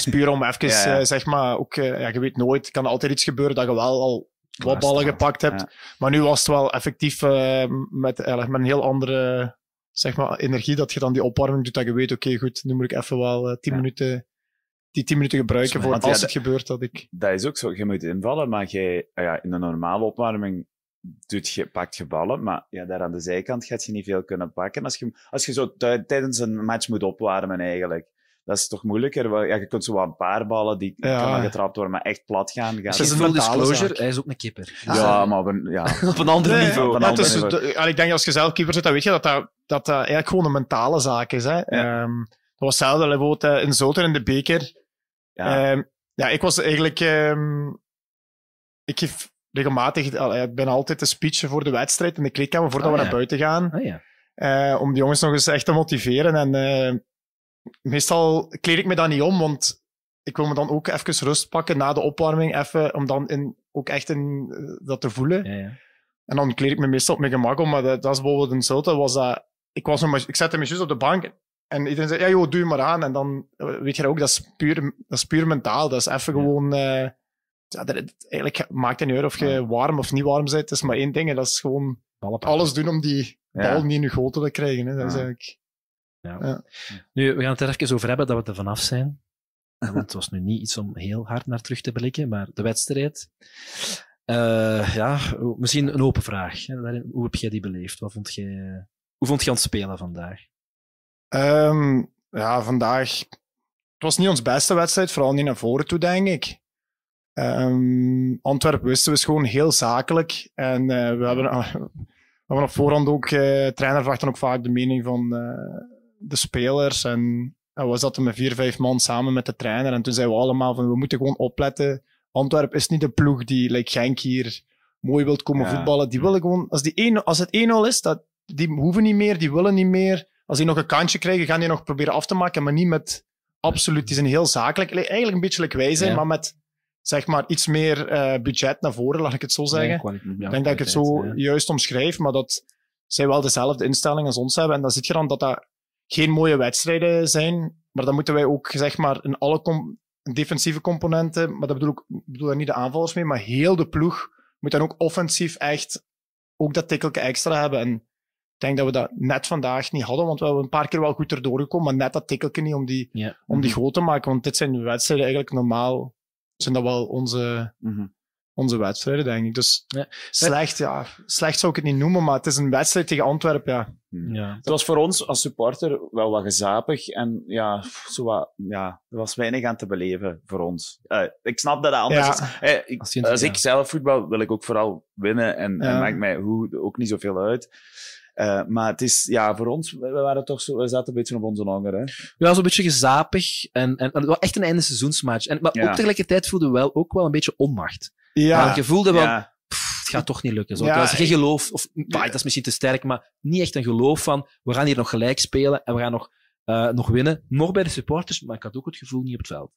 spuur om even, Ja, ja. eh, zeg maar, ook, eh, ja, je weet nooit, kan er altijd iets gebeuren dat je wel al wat ballen gepakt hebt. Ja. Maar nu was het wel effectief eh, met, eigenlijk met een heel andere, zeg maar, energie dat je dan die opwarming doet, dat je weet, oké, goed, nu moet ik even wel eh, tien minuten, die tien minuten gebruiken voor als het gebeurt dat ik... Dat is ook zo. Je moet invallen, maar jij, ah ja, in de normale opwarming doet je, pakt je ballen. Maar ja, daar aan de zijkant gaat je niet veel kunnen pakken. Als je, als je zo tij- tijdens een match moet opwarmen eigenlijk. Dat is toch moeilijker? Ja, je kunt zo wat een paar ballen die Ja. kunnen getrapt worden, maar echt plat gaan. gaat Dus full disclosure, hij is ook een kipper. Ja, maar op een, ja. op een ander Nee, niveau. Op een ja, ander het is- niveau. de- en ik denk dat als je zelf keeper zit, dan weet je dat dat, dat, dat eigenlijk gewoon een mentale zaak is. Hè. Ehm, dat was hetzelfde bijvoorbeeld eh, in Zolten in de beker. Ja. Ehm, ja, ik was eigenlijk... ehm, ik geef regelmatig... Ik ben altijd een speech voor de wedstrijd in de kleedkamer voordat Ah, we ja. naar buiten gaan. Ah, ja. Eh, om de jongens nog eens echt te motiveren. En eh, meestal kleed ik me dan niet om, want ik wil me dan ook even rust pakken na de opwarming, even, om dan in, ook echt in, eh, dat te voelen. Ja, ja. En dan kleed ik me meestal op mijn gemak om, maar dat, dat is bijvoorbeeld in Zulte, was dat... Ik, was nog maar, ik zette me juist op de bank en iedereen zei, ja joh, doe je maar aan. En dan eh, weet je ook, dat is puur, dat is puur mentaal. Dat is even gewoon... eh, ja, dat, eigenlijk maakt het niet uit of je warm of niet warm bent. Het is maar één ding, en dat is gewoon alles doen om die bal niet in je te krijgen. Hè. Dat is eigenlijk... Ja. Nu, we gaan het er even over hebben dat we er vanaf zijn. Want het was nu niet iets om heel hard naar terug te blikken, maar de wedstrijd. Uh, ja, misschien een open vraag. Hoe heb jij die beleefd? Wat vond jij, hoe vond je aan het spelen vandaag? Um, ja, vandaag. Het was niet ons beste wedstrijd, vooral niet naar voren toe, denk ik. Um, Antwerpen wisten we gewoon heel zakelijk. En uh, we hebben, uh, we hebben op voorhand ook, uh, trainer vraagt dan ook vaak de mening van de spelers. En we zaten met vier, vijf man samen met de trainer. En toen zeiden we allemaal van, we moeten gewoon opletten. Antwerpen is niet de ploeg die, like Genk hier, mooi wilt komen ja. voetballen. Die willen gewoon, als, die 1, als het 1-0 is, dat, die hoeven niet meer, die willen niet meer. Als die nog een kantje krijgen, gaan die nog proberen af te maken, maar niet met absoluut. Die zijn heel zakelijk. Eigenlijk een beetje like wij zijn, ja. maar met zeg maar iets meer uh, budget naar voren, laat ik het zo zeggen. Ja, ik denk dat ik het zo juist omschrijf, maar dat zij wel dezelfde instelling als ons hebben. En dan zie je dan dat dat geen mooie wedstrijden zijn, maar dan moeten wij ook zeg maar in alle com defensieve componenten, maar dat bedoel ik bedoel daar niet de aanvallers mee, maar heel de ploeg moet dan ook offensief echt ook dat tikkelke extra hebben. En ik denk dat we dat net vandaag niet hadden, want we hebben een paar keer wel goed erdoor gekomen, maar net dat tikkelke niet om die, ja. om die groot te maken. Want dit zijn wedstrijden eigenlijk normaal, zijn dat wel onze, mm -hmm. Onze wedstrijden, denk ik. Dus ja. slecht, ja, slecht zou ik het niet noemen, maar het is een wedstrijd tegen Antwerpen, ja. ja. Het was voor ons als supporter wel wat gezapig en ja, zo wat, ja, er was weinig aan te beleven voor ons. Uh, ik snap dat dat anders Ja. is. Eh, ik- Als je- als ja. ik zelf voetbal, wil ik ook vooral winnen en, en maakt mij hoe ook niet zoveel uit. Eh, maar het is, ja, voor ons, we, waren toch zo, we zaten een beetje op onze honger, hè. Ja, zo'n beetje gezapig. En, en, en het was echt een einde seizoensmatch. En, maar Ja. ook tegelijkertijd voelde we wel ook wel een beetje onmacht. Ja. Want je voelde wel, Ja. pff, het gaat toch niet lukken. Zo. Ja, was geen ik- geloof, of bah, dat is misschien te sterk, maar niet echt een geloof van, we gaan hier nog gelijk spelen en we gaan nog, eh, nog winnen. Nog bij de supporters, maar ik had ook het gevoel niet op het veld.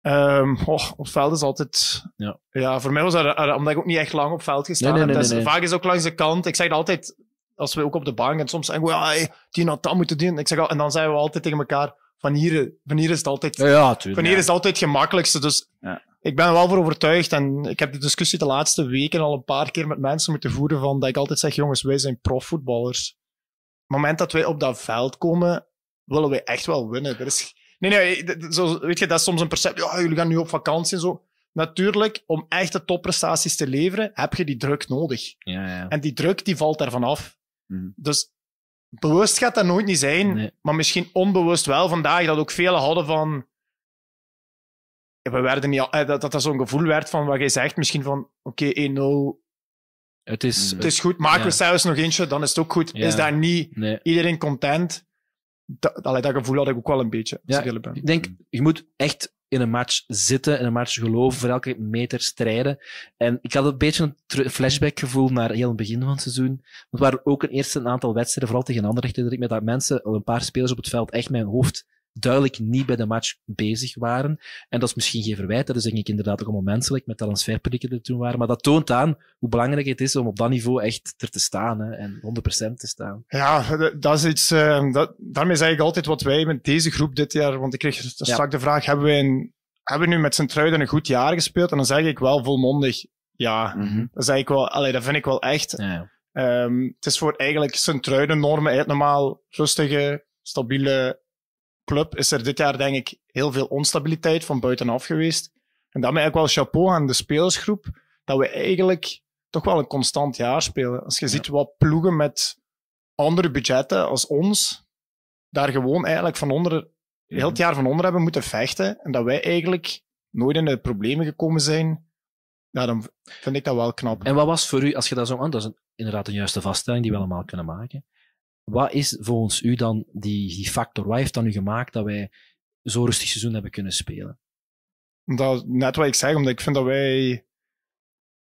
Ehm, oh, op het veld is altijd... Ja. voor mij was dat... Omdat ik ook niet echt lang op het veld gestaan Nee, nee, heb. nee, dat is- nee, nee. Vaak is het ook langs de kant. Ik zeg het altijd, als we ook op de bank en soms zeggen we, ja, hey, die had dat moeten doen. Ik zeg, al- en dan zeggen we altijd tegen elkaar, van hier, van hier is het altijd... Ja, ja, tuurlijk. Van hier is het altijd het gemakkelijkste. Dus Ja. Ik ben er wel voor overtuigd. En ik heb de discussie de laatste weken al een paar keer met mensen moeten voeren van dat ik altijd zeg, jongens, wij zijn profvoetballers. Op het moment dat wij op dat veld komen, willen wij echt wel winnen. Er is... Nee, nee, zo, weet je, dat is soms een perceptie. Ja, jullie gaan nu op vakantie en zo. Natuurlijk, om echte topprestaties te leveren, heb je die druk nodig. Ja, ja. En die druk, die valt daarvan af. Mhm. Dus bewust gaat dat nooit niet zijn, Nee. maar misschien onbewust wel vandaag, dat ook velen hadden van... Ja, We werden niet, al- eh, dat, dat dat zo'n gevoel werd van wat jij zegt, misschien van, oké, 1-0, Het is... het is goed, maken we Ja. zelfs nog eentje, dan is het ook goed. Ja. Is daar niet Nee. iedereen content? Dat, allee, dat gevoel had ik ook wel een beetje, als Ja, ik ben. Ik denk, je moet echt in een match zitten, in een match geloven, voor elke meter strijden. En ik had een beetje een ter- flashback gevoel naar heel het begin van het seizoen. Want er waren ook een eerste een aantal wedstrijden, vooral tegen Anderlecht, herinner ik me dat mensen, al een paar spelers op het veld, echt met hun hoofd duidelijk niet bij de match bezig waren. En dat is misschien geen verwijt, dat is denk ik inderdaad ook allemaal menselijk, met transferprikken die er toen waren. Maar dat toont aan hoe belangrijk het is om op dat niveau echt er te staan, hè, en 100% te staan. Ja, dat is iets. eh, dat, daarmee zeg ik altijd wat wij met deze groep dit jaar. Want ik kreeg straks de vraag: hebben wij een, hebben we nu met Sint-Truiden een goed jaar gespeeld? En dan zeg ik wel volmondig ja. Mhm. Dat, zeg ik wel, allee, dat vind ik wel echt. Ja. Ehm, het is voor eigenlijk Sint-Truiden normen. Normaal rustige, stabiele club. Is er dit jaar denk ik heel veel onstabiliteit van buitenaf geweest. En daarmee eigenlijk wel chapeau aan de spelersgroep. Dat we eigenlijk toch wel een constant jaar spelen. Als je ziet wat ploegen met andere budgetten als ons, daar gewoon eigenlijk van onder, heel het jaar van onder hebben moeten vechten. En dat wij eigenlijk nooit in de problemen gekomen zijn. Ja, dan vind ik dat wel knap. En wat was voor u, als je dat zo aan, dat is een, inderdaad een juiste vaststelling die we allemaal kunnen maken. Wat is volgens u dan die, die factor? Wat heeft dan u gemaakt dat wij zo rustig seizoen hebben kunnen spelen? Dat, net wat ik zeg, omdat ik vind dat wij, het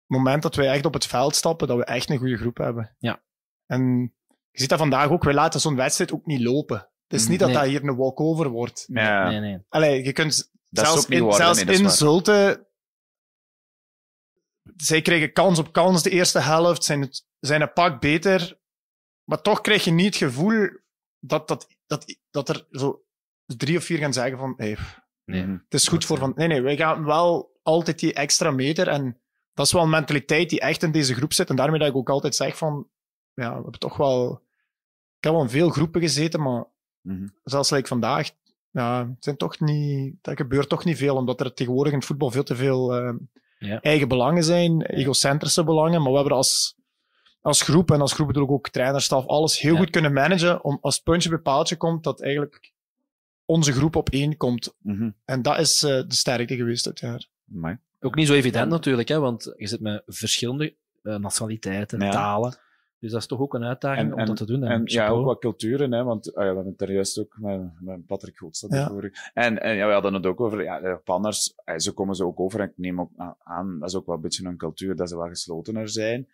moment dat wij echt op het veld stappen, dat we echt een goede groep hebben. Ja. En je ziet dat vandaag ook, wij laten zo'n wedstrijd ook niet lopen. Het is niet dat Nee. dat hier een walkover wordt. Ja. Nee, nee. Allee, je kunt Dat zelfs ook niet in, geworden, zelfs nee, dat is in waar. Zulte... Zij kregen kans op kans de eerste helft, zijn, het, zijn een pak beter. Maar toch krijg je niet het gevoel dat, dat, dat, dat er zo drie of vier gaan zeggen van hey, Nee. Mhm. het is goed voor van... Nee, nee, wij gaan wel altijd die extra meter. En dat is wel een mentaliteit die echt in deze groep zit. En daarmee dat ik ook altijd zeg van... Ja, we hebben toch wel... Ik heb wel in veel groepen gezeten, maar Mhm. zelfs like vandaag, ja, het zijn toch niet, dat gebeurt toch niet veel, omdat er tegenwoordig in het voetbal veel te veel eh, Ja. eigen belangen zijn, egocentrische belangen. Maar we hebben als, als groep, en als groep bedoel ik ook trainerstaf, alles heel Ja. goed kunnen managen om als puntje bij paaltje komt, dat eigenlijk onze groep op één komt. Mhm. En dat is eh, de sterkte geweest dit jaar. Amai. Ook niet zo evident natuurlijk, hè, want je zit met verschillende eh, nationaliteiten, Ja. talen. Dus dat is toch ook een uitdaging om dat te doen. En ja, ook wat culturen, hè, want ah ja, we hebben het er juist ook met, met Patrick Goedstad Ja. over. En, en ja, we hadden het ook over, ja, de Japanners, eh, zo komen ze ook over. En ik neem ook aan, dat is ook wel een beetje een cultuur, dat ze wat geslotener zijn.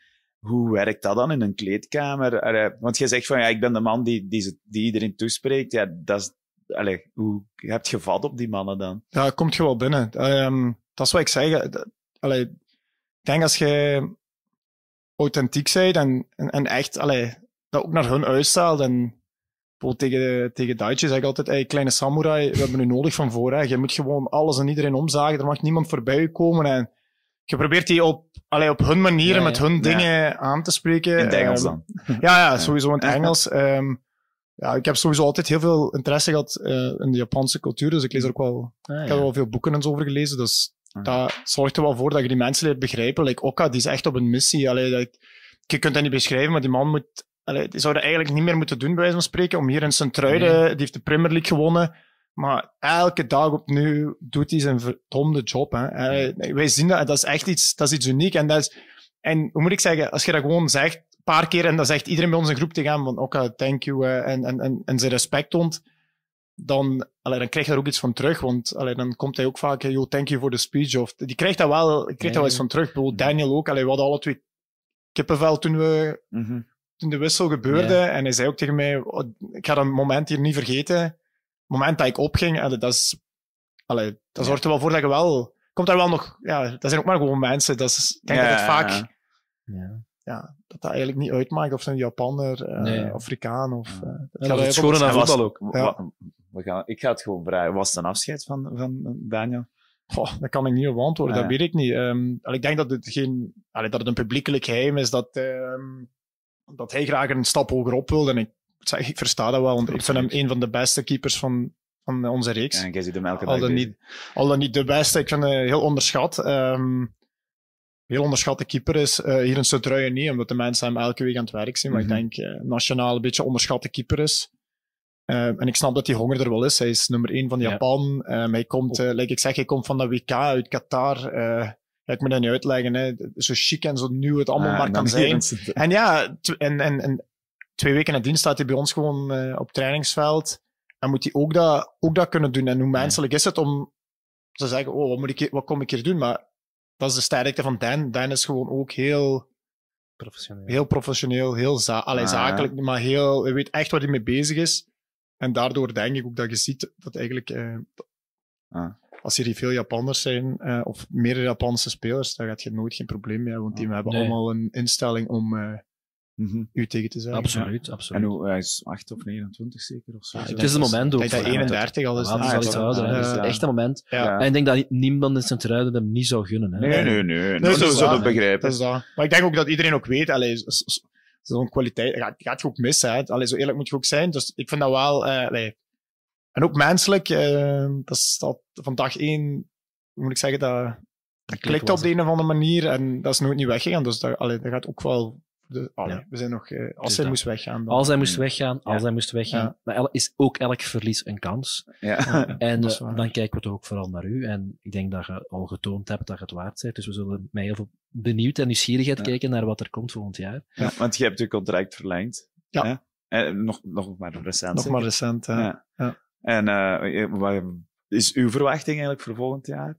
Hoe werkt dat dan in een kleedkamer? Want je zegt van, ja, ik ben de man die, die, die iedereen toespreekt. Ja, dat is, allee, hoe heb je vat op die mannen dan? Ja, komt je wel binnen. Ehm, dat is wat ik zeg. Allee, ik denk als je authentiek bent en, en, echt allee, dat ook naar hun uitstraalt. En tegen, tegen Daichi zeg ik altijd, hey, kleine samurai, we hebben u nodig van voor. Je moet gewoon alles en iedereen omzagen. Er mag niemand voorbij komen. En je probeert die op, allee, op hun manieren, Ja, met hun dingen aan te spreken. In het Engels Ehm, dan? ja, ja, sowieso in het Engels. Ehm, ja, ik heb sowieso altijd heel veel interesse gehad eh, in de Japanse cultuur, dus ik lees er ook wel, Ah, ik heb er wel veel boeken en zo over gelezen, dus Ah. dat zorgt er wel voor dat je die mensen leert begrijpen. Like Oka, die is echt op een missie. Allee, dat, je kunt dat niet beschrijven, maar die man moet, allee, die zou dat eigenlijk niet meer moeten doen, bij wijze van spreken, om hier in Sint-Truiden, die heeft de Premier League gewonnen, maar elke dag opnieuw doet hij zijn verdomde job. Hè. Wij zien dat, dat is echt iets, dat is iets uniek. En, dat is, en hoe moet ik zeggen, als je dat gewoon zegt, een paar keer, en dan zegt iedereen bij ons in groep tegen hem van, oké, thank you, en, en, en, en zijn respect toont, dan, allee, dan krijg je er ook iets van terug. Want allee, dan komt hij ook vaak, yo, thank you for the speech. Of, die krijgt dat wel, die krijgt dat wel iets van terug. Bijvoorbeeld Daniel ook. Allee, we hadden alle twee kippenvel toen, we, Mhm. toen de wissel gebeurde. En hij zei ook tegen mij, oh, ik ga dat moment hier niet vergeten. Het moment dat ik opging, allee, dat is... Allee, dat zorgt er wel voor dat je wel... Komt daar wel nog... Ja, dat zijn ook maar gewoon mensen. Dat is, ik denk Ja, dat het vaak... ja. Ja. Dat dat eigenlijk niet uitmaakt of ze een Japanner, eh Nee. Afrikaan of... eh, dat gaat is het aan En voetbal ook. We gaan, ik ga het gewoon vragen. Was het een afscheid van, van Daniel? Goh, dat kan ik niet op antwoorden, dat weet ik niet. Ehm, al ik denk dat het, geen, allee, dat het een publiekelijk geheim is dat, ehm, dat hij graag een stap hoger op wil. En ik, ik versta dat wel, want ik vind hem een van de beste keepers van, van onze reeks. En jij ziet hem elke al, dan niet, al dan niet de beste, ik vind hem heel onderschat. Ehm, heel onderschatte keeper is. eh, hier in Sint-Truiden niet, omdat de mensen hem elke week aan het werk zien. Maar Mhm. ik denk eh, nationaal een beetje onderschatte keeper is. Ehm, en ik snap dat die honger er wel is. Hij is nummer één van Ja. Japan. Ehm, hij komt, eh, like ik zeg, hij komt van de WK uit Qatar. Eh, ja, ik moet dat niet uitleggen. Hè. Zo chic en zo nieuw het allemaal Ah, maar kan zijn. En ja, en, en, en twee weken nadien staat hij bij ons gewoon eh, op trainingsveld. En moet hij ook dat, ook dat kunnen doen. En hoe menselijk is het om te zeggen, oh, wat, moet ik wat kom ik hier doen? Maar dat is de sterkte van Dan. Dan is gewoon ook heel, Professioneel. heel professioneel, heel za allee, Ah. zakelijk, maar heel, hij weet echt waar hij mee bezig is. En daardoor denk ik ook dat je ziet dat eigenlijk, eh, Ah. als er hier veel Japanners zijn, eh, of meerdere Japanse spelers, dan gaat je nooit geen probleem meer, want die hebben Nee. allemaal een instelling om Mhm. u tegen te zeggen. Absoluut, En absoluut. hoe, hij is 8 of 29 zeker? Of zo. Ja, het is het dat- moment ook. Ik denk dat voor hem. 31 al is. Dat is al iets ouder. Dat is ja. het echte moment. Ja. En ik denk dat niemand in Sint-Truiden hem niet zou gunnen. Hè. Nee, nee, nee. Nee, dat dat zou waar. ik begrijpen. Dat is dat. Maar ik denk ook dat iedereen ook weet, allee, z- z- zo'n kwaliteit gaat, gaat je ook missen. Hè. Allee, zo eerlijk moet je ook zijn. Dus ik vind dat wel... eh, allee. En ook menselijk, eh, dat is dat van dag één, moet ik zeggen, dat, dat klikt op de een of andere manier en dat is nooit niet weggegaan. Dus dat, allee, dat gaat ook wel... De, allee, Ja. We zijn nog... eh, als hij dat. moest weggaan... Dan, Als hij moest weggaan, als hij moest weggaan. Ja. Maar is ook elk verlies een kans. Ja. En eh, dan kijken we toch ook vooral naar u. En ik denk dat je al getoond hebt dat je het waard bent. Dus we zullen met heel veel benieuwd en nieuwsgierigheid Ja. kijken naar wat er komt volgend jaar. Ja, want je hebt je contract verlengd. Ja. Hè? En nog, nog maar recent. nog zeker? maar recent. hè. Ja. Ja. En eh, wat is uw verwachting eigenlijk voor volgend jaar?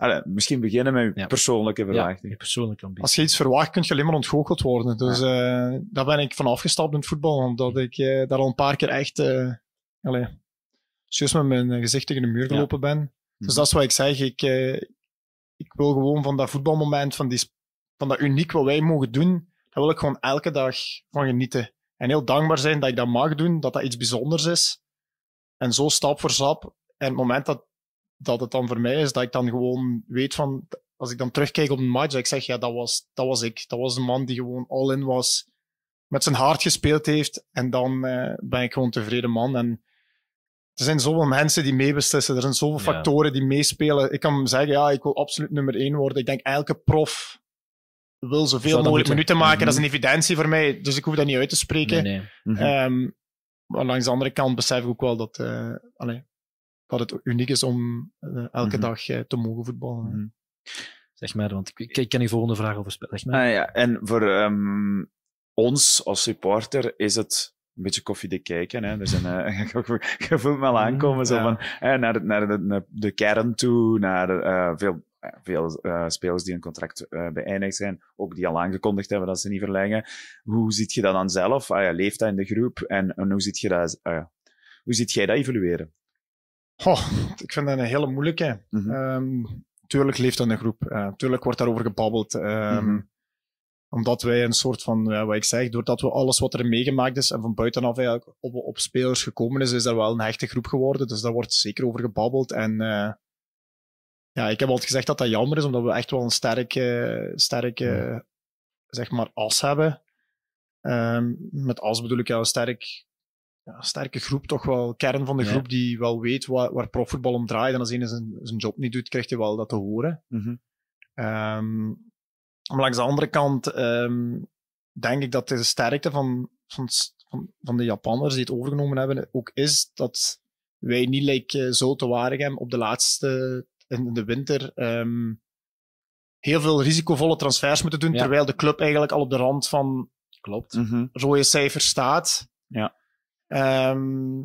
Allee, misschien beginnen met uw Ja. persoonlijke Ja, verwachting. je persoonlijke ambitie. Als je iets verwacht, kun je alleen maar ontgoocheld worden. Dus eh, daar ben ik van afgestapt in het voetbal, omdat ik eh, daar al een paar keer echt uh, allez, juist met mijn gezicht tegen de muur gelopen ben. Dus Mhm. dat is wat ik zeg. Ik, eh, ik wil gewoon van dat voetbalmoment, van, die, van dat uniek wat wij mogen doen, daar wil ik gewoon elke dag van genieten. En heel dankbaar zijn dat ik dat mag doen, dat dat iets bijzonders is. En zo stap voor stap. En het moment dat, dat het dan voor mij is, dat ik dan gewoon weet van, als ik dan terugkijk op een match, dat ik zeg, ja, dat was, dat was ik. Dat was de man die gewoon all-in was, met zijn hart gespeeld heeft. En dan eh, ben ik gewoon een tevreden man. En er zijn zoveel mensen die meebeslissen. Er zijn zoveel Ja. factoren die meespelen. Ik kan zeggen, ja, ik wil absoluut nummer één worden. Ik denk, elke prof wil zoveel Zou mogelijk minuten maken. Mhm. Dat is een evidentie voor mij, dus ik hoef dat niet uit te spreken. Nee, nee. Mhm. Ehm, maar langs de andere kant besef ik ook wel dat, allee, dat het uniek is om eh, elke Mhm. dag eh, te mogen voetballen. Mhm. Zeg maar, want ik, ik ken die volgende vraag overspelen. Zeg maar. Ah, ja. En voor ehm, ons als supporter is het een beetje koffiedik kijken. Hè. Er zijn, eh, je voelt me al aankomen zo Ja. van, eh, naar, de, naar de, naar de kern toe, naar eh, veel, veel spelers die een contract eh, beëindigd zijn, ook die al aangekondigd hebben dat ze niet verlengen. Hoe ziet je dat dan zelf? Ah, ja, leeft dat in de groep? En, en hoe, ziet je dat, ah, ja. hoe ziet jij dat evolueren? Goh, ik vind dat een hele moeilijke. Mhm. Ehm, tuurlijk leeft dat de groep. Eh, tuurlijk wordt daarover gebabbeld. Ehm, Mhm. Omdat wij een soort van, ja, wat ik zeg, doordat we alles wat er meegemaakt is en van buitenaf eigenlijk op, op spelers gekomen is, is er wel een hechte groep geworden. Dus daar wordt zeker over gebabbeld. En eh, ja, ik heb altijd gezegd dat dat jammer is, omdat we echt wel een sterke, sterke zeg maar, as hebben. Ehm, met as bedoel ik ja, een sterk, ja, sterke groep, toch wel kern van de Ja. groep die wel weet waar, waar profvoetbal om draait. En als een zijn, zijn job niet doet, krijgt hij wel dat te horen. Mhm. Ehm, maar langs de andere kant ehm, denk ik dat de sterkte van, van, van, van de Japanners die het overgenomen hebben ook is dat wij niet like eh, zo te Waregem op de laatste in de winter ehm, heel veel risicovolle transfers moeten doen, Ja. terwijl de club eigenlijk al op de rand van Klopt. Mhm. rode cijfers staat. Ja. Ehm,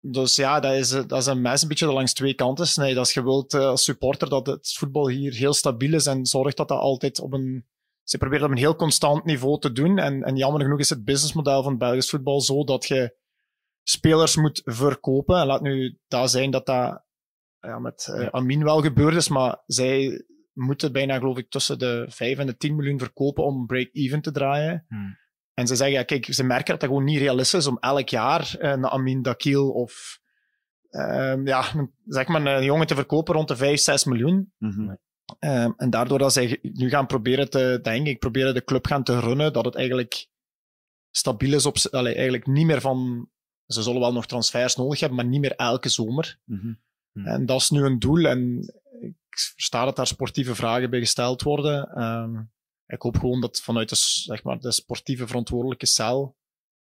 dus ja, dat is, eh, dat is een mes een beetje dat langs twee kanten snijdt. Als je wilt eh, als supporter dat het voetbal hier heel stabiel is en zorgt dat dat altijd op een... Ze proberen dat op een heel constant niveau te doen. En, en jammer genoeg is het businessmodel van Belgisch voetbal zo dat je spelers moet verkopen. En laat nu dat zijn dat dat ja, met eh, Amin wel gebeurd is, maar zij moeten bijna, geloof ik, tussen de 5 en de 10 miljoen verkopen om break-even te draaien. Hmm. En ze zeggen, ja, kijk, ze merken dat dat gewoon niet realistisch is om elk jaar eh, een Amin Dakil of ehm, ja, een- zeg maar een jongen te verkopen rond de 5, 6 miljoen. Mhm. Ehm, en daardoor dat zij nu gaan proberen te, denk ik, proberen de club gaan te runnen, dat het eigenlijk stabiel is op, allee, eigenlijk niet meer van, ze zullen wel nog transfers nodig hebben, maar niet meer elke zomer. Mhm. En dat is nu een doel en ik versta dat daar sportieve vragen bij gesteld worden. Ehm, ik hoop gewoon dat vanuit de, zeg maar, de sportieve verantwoordelijke cel,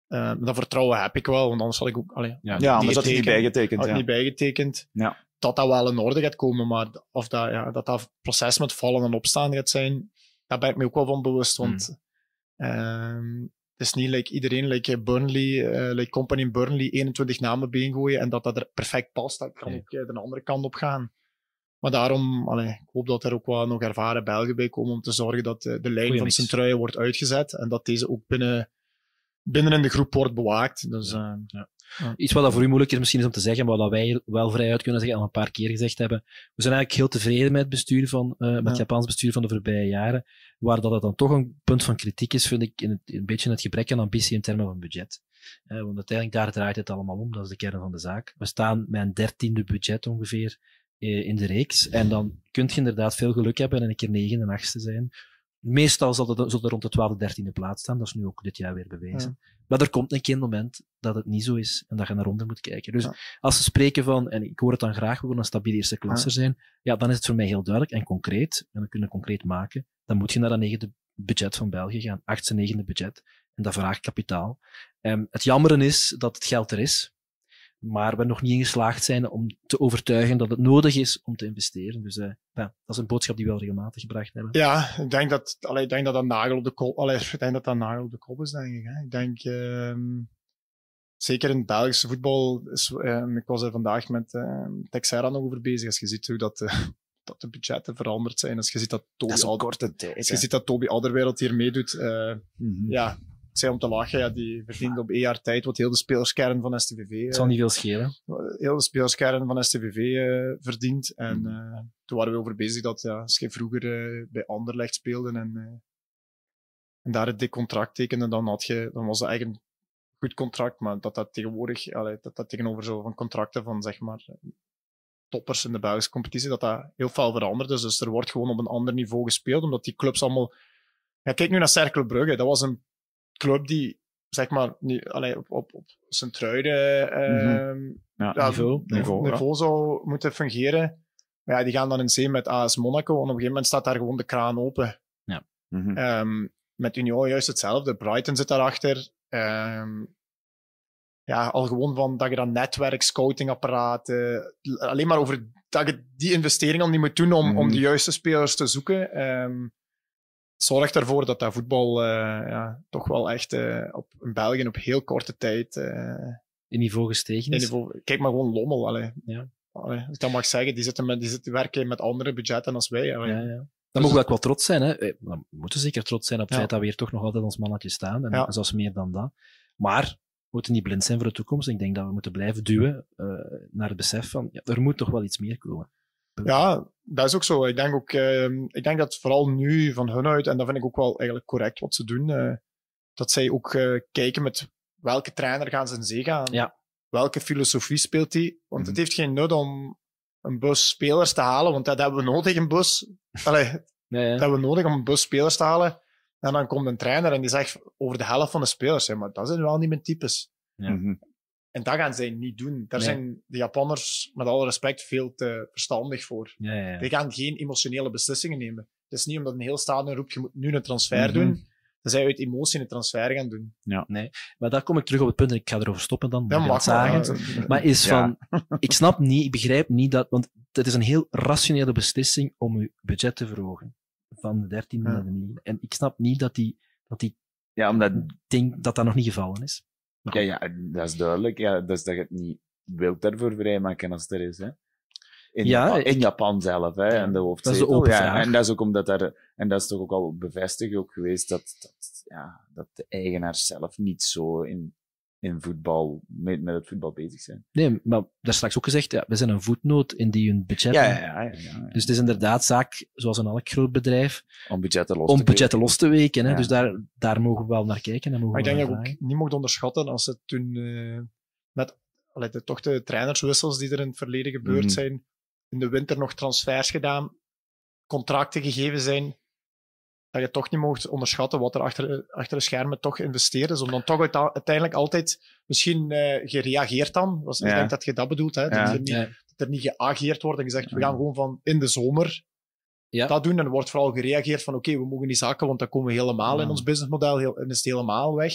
eh, dat vertrouwen heb ik wel, want anders had ik ook... Allee, Ja, ja, anders had het niet bijgetekend, Had het ja. niet bijgetekend. Ja. Dat dat wel in orde gaat komen, maar of dat, ja, dat dat proces met vallen en opstaan gaat zijn, daar ben ik me ook wel van bewust, want ehm, het is niet like iedereen, like Burnley, eh like Company in Burnley, 21 namen binnengooien en dat dat er perfect past, dat kan ook eh, de andere kant op gaan. Maar daarom, allee, ik hoop dat er ook wel nog ervaren Belgen bij komen om te zorgen dat eh, de lijn Goeie van mix. Sint-Truijen wordt uitgezet en dat deze ook binnen, binnen in de groep wordt bewaakt. Dus, eh, ja. Iets wat dat voor u moeilijk is misschien is om te zeggen, maar wat wij wel vrij uit kunnen zeggen, al een paar keer gezegd hebben. We zijn eigenlijk heel tevreden met het bestuur van, eh, met het Ja. Japans bestuur van de voorbije jaren. Waar dat het dan toch een punt van kritiek is, vind ik in het, een beetje het gebrek aan ambitie in termen van budget. Eh, want uiteindelijk daar draait het allemaal om, dat is de kern van de zaak. We staan met een dertiende budget ongeveer in de reeks. En dan kun je inderdaad veel geluk hebben en een keer negende, achtste zijn. Meestal zal het, zal het rond de twaalfde, dertiende plaats staan. Dat is nu ook dit jaar weer bewezen. Maar er komt een keer een moment dat het niet zo is en dat je naar onder moet kijken. Dus als ze spreken van, en ik hoor het dan graag, we willen een stabiele eerste klasse Ja. zijn, ja, dan is het voor mij heel duidelijk en concreet, en we kunnen concreet maken, dan moet je naar dat negende budget van België gaan, achtste, negende budget, en dat vraagt kapitaal. Ehm, het jammeren is dat het geld er is, maar we nog niet in geslaagd zijn om te overtuigen dat het nodig is om te investeren. Dus eh, ja, dat is een boodschap die we wel regelmatig gebracht hebben. Ja, ik denk dat, allee, ik denk dat dat nagel op de kop, allee, ik denk dat dat nagel op de kop is, denk ik. Hè. Ik denk, ehm, zeker in het Belgische voetbal, is, ehm, ik was er vandaag met ehm Texera nog over bezig, als je ziet hoe dat, eh, dat de budgetten veranderd zijn, als je ziet dat Toby, Dat is korte tijd, als je ziet dat Toby Alderwereld hier meedoet, eh, Mhm. ja, zei om te lachen, ja, die verdient op één jaar tijd wat heel de spelerskern van STVV... Het zal niet veel schelen. heel de spelerskern van STVV eh, verdient. En Mm. eh, toen waren we over bezig dat ja, als je vroeger eh, bij Anderlecht speelde en, eh, en daar het dik contract tekende, dan, had je, dan was dat eigenlijk een goed contract, maar dat dat tegenwoordig, allee, dat dat tegenover zo van contracten van zeg maar toppers in de Belgische competitie, dat dat heel veel veranderd is. Dus er wordt gewoon op een ander niveau gespeeld, omdat die clubs allemaal... Ja, kijk nu naar Cercle Brugge. Dat was een club die zeg maar, allee, op, op, op Sint-Truiden ehm, Ja, niveau, niveau, niveau, ja. zou moeten fungeren. Maar ja, die gaan dan in zee met AS Monaco en op een gegeven moment staat daar gewoon de kraan open. Ja. Mhm. Ehm, met Union juist hetzelfde. Brighton zit daarachter. Ehm ja, al gewoon van dat je dan netwerk, scoutingapparaten, alleen maar over dat je die investering al niet moet doen om, om Mhm. de juiste spelers te zoeken. Zorgt ervoor dat dat voetbal eh, ja, toch wel echt eh, op, in België op heel korte tijd eh, In niveau gestegen is. niveau- Kijk maar gewoon Lommel. Allee. Ja. Allee, als ik dat mag zeggen, die, zitten met, die zitten werken met andere budgetten als wij. Allee. Ja, ja. Dan mogen we ook wel trots zijn. Hè. We moeten zeker trots zijn op het Ja. feit dat we hier toch nog altijd ons mannetje staan. En Ja. zelfs meer dan dat. Maar we moeten niet blind zijn voor de toekomst. Ik denk dat we moeten blijven duwen naar het besef van ja, er moet toch wel iets meer komen. Ja, dat is ook zo. Ik denk, ook, ehm, ik denk dat vooral nu van hun uit, en dat vind ik ook wel eigenlijk correct wat ze doen, eh, dat zij ook eh, kijken met welke trainer gaan ze in zee gaan. Ja. Welke filosofie speelt hij? Want het heeft geen nut om een bus spelers te halen, want dat hebben we nodig, een bus. Allee, Dat hebben we nodig om een bus spelers te halen. En dan komt een trainer en die zegt over de helft van de spelers, ja, maar dat zijn wel niet mijn types. Mhm. En dat gaan zij niet doen. Daar Nee. zijn de Japanners, met alle respect, veel te verstandig voor. Ja, ja, ja. Die gaan geen emotionele beslissingen nemen. Het is niet omdat een heel stadion roept, je moet nu een transfer Mhm. doen, dat zij uit emotie een transfer gaan doen. Ja. Nee, maar daar kom ik terug op het punt en ik ga erover stoppen dan. Mag dat wel, zagen. ja. Maar is Ja. van, ik snap niet, ik begrijp niet dat, want het is een heel rationele beslissing om je budget te verhogen. Van de 13 Ja. naar de 9. En ik snap niet dat die, dat die Ja, omdat... denk dat dat nog niet gevallen is. Ja, ja, dat is duidelijk. Ja, dat is dat je het niet wilt daarvoor vrijmaken als het er is. Hè. In, Ja, Japan, in ik- Japan zelf, hè, en de hoofdzetel. Dat is de open ja. En dat is ook omdat daar, en dat is toch ook al bevestigd ook geweest dat, dat, ja, dat de eigenaars zelf niet zo in, in voetbal, met, met het voetbal bezig zijn. Nee, maar daar straks ook gezegd, ja, we zijn een voetnoot in die hun budget. Ja, ja, ja, ja, ja. Dus het is inderdaad zaak, zoals in elk groot bedrijf, Om budgetten los om te budgetten weken. los te weken. Hè? Ja. Dus daar, daar mogen we wel naar kijken. En mogen Maar ik denk dat je naar ook niet mocht onderschatten als het toen eh, met allee, de, toch de trainerswissels die er in het verleden gebeurd Mhm. zijn, in de winter nog transfers gedaan, contracten gegeven zijn, dat je toch niet mocht onderschatten wat er achter, achter de schermen toch investeerd is, om dan toch uiteindelijk altijd misschien eh, gereageerd dan. Was, Ik denk dat je dat bedoelt, hè? Ja. Dat, er niet, Ja. dat er niet geageerd wordt en gezegd, we gaan gewoon van in de zomer Ja. dat doen. En er wordt vooral gereageerd van, oké, we mogen die zaken, want dan komen we helemaal in Ja. ons businessmodel heel, en is het helemaal weg.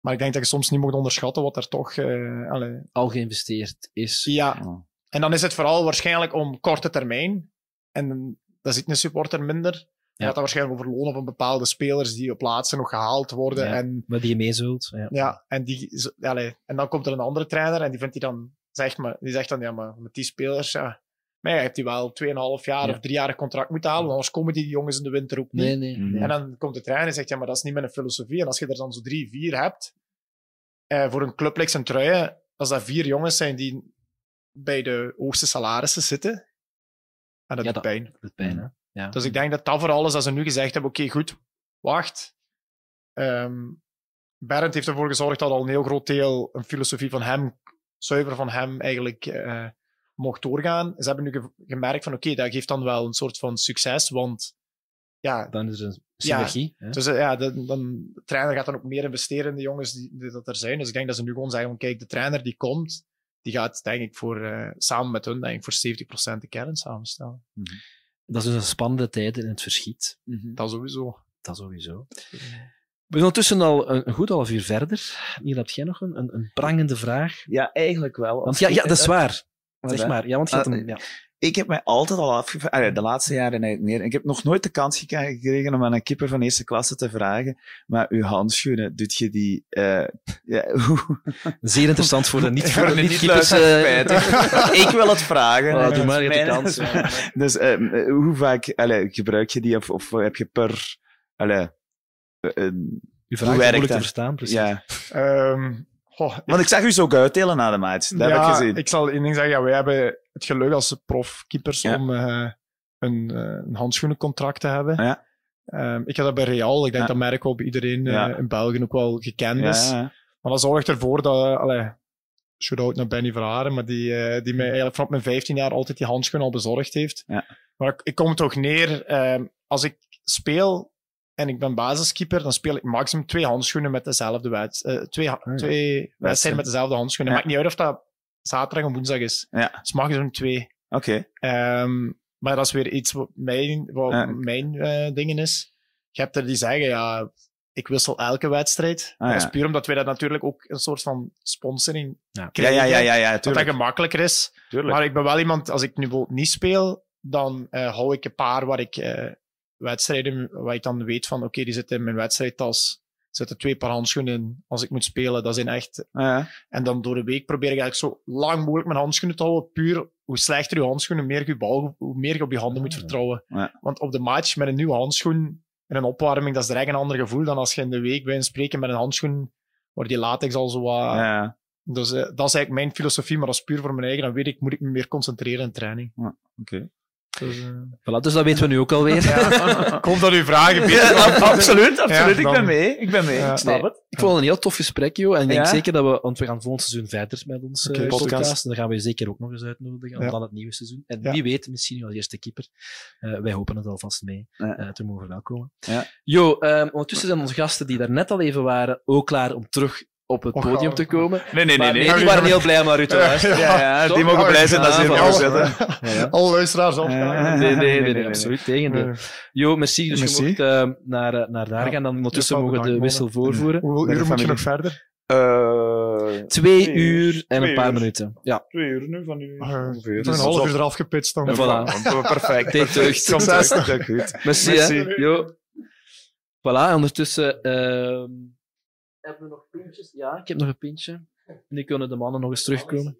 Maar ik denk dat je soms niet moet onderschatten wat er toch... eh, al geïnvesteerd is. ja. En dan is het vooral waarschijnlijk om korte termijn. En dat ziet een supporter minder. Dan gaat dat waarschijnlijk over lonen van bepaalde spelers die op laatste nog gehaald worden. Ja, En, Waar die je mee zult. Ja. ja, en, die, allee, en dan komt er een andere trainer en die, vindt die, dan, zegt, maar, die zegt dan, ja, maar met die spelers, ja, maar ja, je hebt die wel 2,5 jaar Ja. of drie jaar contract moeten halen, want anders komen die jongens in de winter ook niet. Nee, nee, nee. En dan komt de trainer en zegt, ja, maar dat is niet mijn filosofie. En als je er dan zo drie, vier hebt, eh, voor een club like Centruiden, als dat vier jongens zijn die bij de hoogste salarissen zitten, en dat Ja, doet dat- pijn. Dat pijn, hè? Ja. Dus ik denk dat dat vooral is dat ze nu gezegd hebben, oké, goed, wacht. Ehm Berend heeft ervoor gezorgd dat al een heel groot deel een filosofie van hem, zuiver van hem, eigenlijk eh, mocht doorgaan. Ze hebben nu ge- gemerkt van, oké, dat geeft dan wel een soort van succes, want ja, Dan is er een synergie. hè? dus eh, ja, de, dan, de trainer gaat dan ook meer investeren in de jongens die, die dat er zijn. Dus ik denk dat ze nu gewoon zeggen, van, kijk, de trainer die komt, die gaat denk ik voor, eh, samen met hun denk ik, voor 70% de kern samenstellen. Dat is dus een spannende tijd in het verschiet. Dat sowieso. Dat sowieso. We zijn ondertussen al een, een goed half uur verder. Hier heb jij nog een, een, een prangende vraag. Ja, eigenlijk wel. Want ja, ja dat is waar. Zeg maar. Ja, want je had Ah, hem, ja. Ik heb mij altijd al afgevraagd, de laatste jaren eigenlijk meer. Ik heb nog nooit de kans gekregen om aan een keeper van eerste klasse te vragen, maar uw handschoenen, doet je die... eh ja, hoe- Zeer interessant voor de niet- voor de de niet-keepers, niet-luisteraars, eh. spijtig. Ik wil het vragen. Oh, doe maar, je de kans. Dus eh, hoe vaak allee, gebruik je die, of, of heb je per... Allee, eh, eh, Uw hoe vraag is werkt moeilijk te verstaan, precies. Ja. Ehm, goh, Want ik zag u zo ook uitdelen na de match. Dat heb ik ja, gezien. ik zal één ding zeggen. Ja, wij hebben het geluk als profkeepers Ja. om eh, een, eh, een handschoenencontract te hebben. Ja. Ehm, ik heb dat bij Real. Ik denk Ja. dat merk wel bij iedereen eh, Ja. in België ook wel gekend Ja, is. ja, ja. Maar dat zorgt ervoor dat... allee, shout-out naar Benny Verharen, maar die, die mij eigenlijk vanaf mijn 15 jaar altijd die handschoen al bezorgd heeft. Ja. Maar ik, ik kom toch neer, ehm, als ik speel, en ik ben basiskeeper, dan speel ik maximum twee handschoenen met dezelfde wedstrijd. twee ha- twee wedstrijden met dezelfde handschoenen. Ja. Maakt niet uit of dat zaterdag of woensdag is. Ja. Dus maximum twee. Oké. Ehm, maar dat is weer iets wat mijn, wat Ja. mijn eh, dingen is. Je hebt er die zeggen, ja, ik wissel elke wedstrijd. Ah, dat is ja. puur omdat wij dat natuurlijk ook een soort van sponsoring Ja, krijgen. ja, ja, ja, ja, dat tuurlijk. dat gemakkelijker is. Tuurlijk. Maar ik ben wel iemand, als ik nu bijvoorbeeld niet speel, dan eh, hou ik een paar waar ik eh, wedstrijden, waar ik dan weet van, oké, die zitten in mijn wedstrijdtas. Er zitten twee paar handschoenen in als ik moet spelen. Dat zijn echt... Ja. En dan door de week probeer ik eigenlijk zo lang mogelijk mijn handschoenen te houden. Puur, hoe slechter je handschoenen, hoe meer je, bal, hoe meer je op je handen moet vertrouwen. Ja. Want op de match met een nieuwe handschoen en een opwarming, dat is direct een ander gevoel dan als je in de week bij een spreken met een handschoen waar die latex al zo wat... Ja. Dus eh, dat is eigenlijk mijn filosofie, maar dat is puur voor mijn eigen. Dan weet ik, moet ik me meer concentreren in training. Oké. Dus, Voilà, dus dat weten we nu ook alweer. Ja. Ik hoop dat u vragen Ja, absoluut, absoluut. Ja, ik ben mee. Ik ben mee. Ja. ik snap Nee, het. Ik vond het een heel tof gesprek, joh. En ik denk zeker dat we, want we gaan volgend seizoen verder met ons Oké, eh, podcast. podcast. Dan gaan we je zeker ook nog eens uitnodigen, Ja. dan het nieuwe seizoen. En Ja. wie weet, misschien als eerste keeper. Eh, wij hopen het alvast mee Ja. eh, te mogen welkomen. Ja. Jo, ehm, ondertussen zijn onze gasten die daar net al even waren, ook klaar om terug op het Och, podium oh. te komen. Nee, nee, nee. Maar nee. die waren heel blij om naar u te Ja, luisteren. Ja, ja, die mogen blij zijn dat ze hier zitten. Ja. Alle luisteraars. Eh, Nee, nee, nee, absoluut tegendeel. Jo, merci. Dus Merci. je mocht eh, naar, eh, naar daar Ja. gaan. Dan ondertussen mogen we de wissel voorvoeren. Hoeveel uur moet je nog verder? Eh, Twee uur en een paar uur. minuten. Ja. Twee uur nu van u. Uh, ongeveer. een half uur eraf gepitst dan. En voilà. Perfect. Komt Succes. uit. Ja, goed. Merci, Merci. hè. Jo. Voilà, en ondertussen... ehm, hebben we nog pintjes? Ja, ik heb nog een pintje. Nu kunnen de mannen nog eens terugkomen.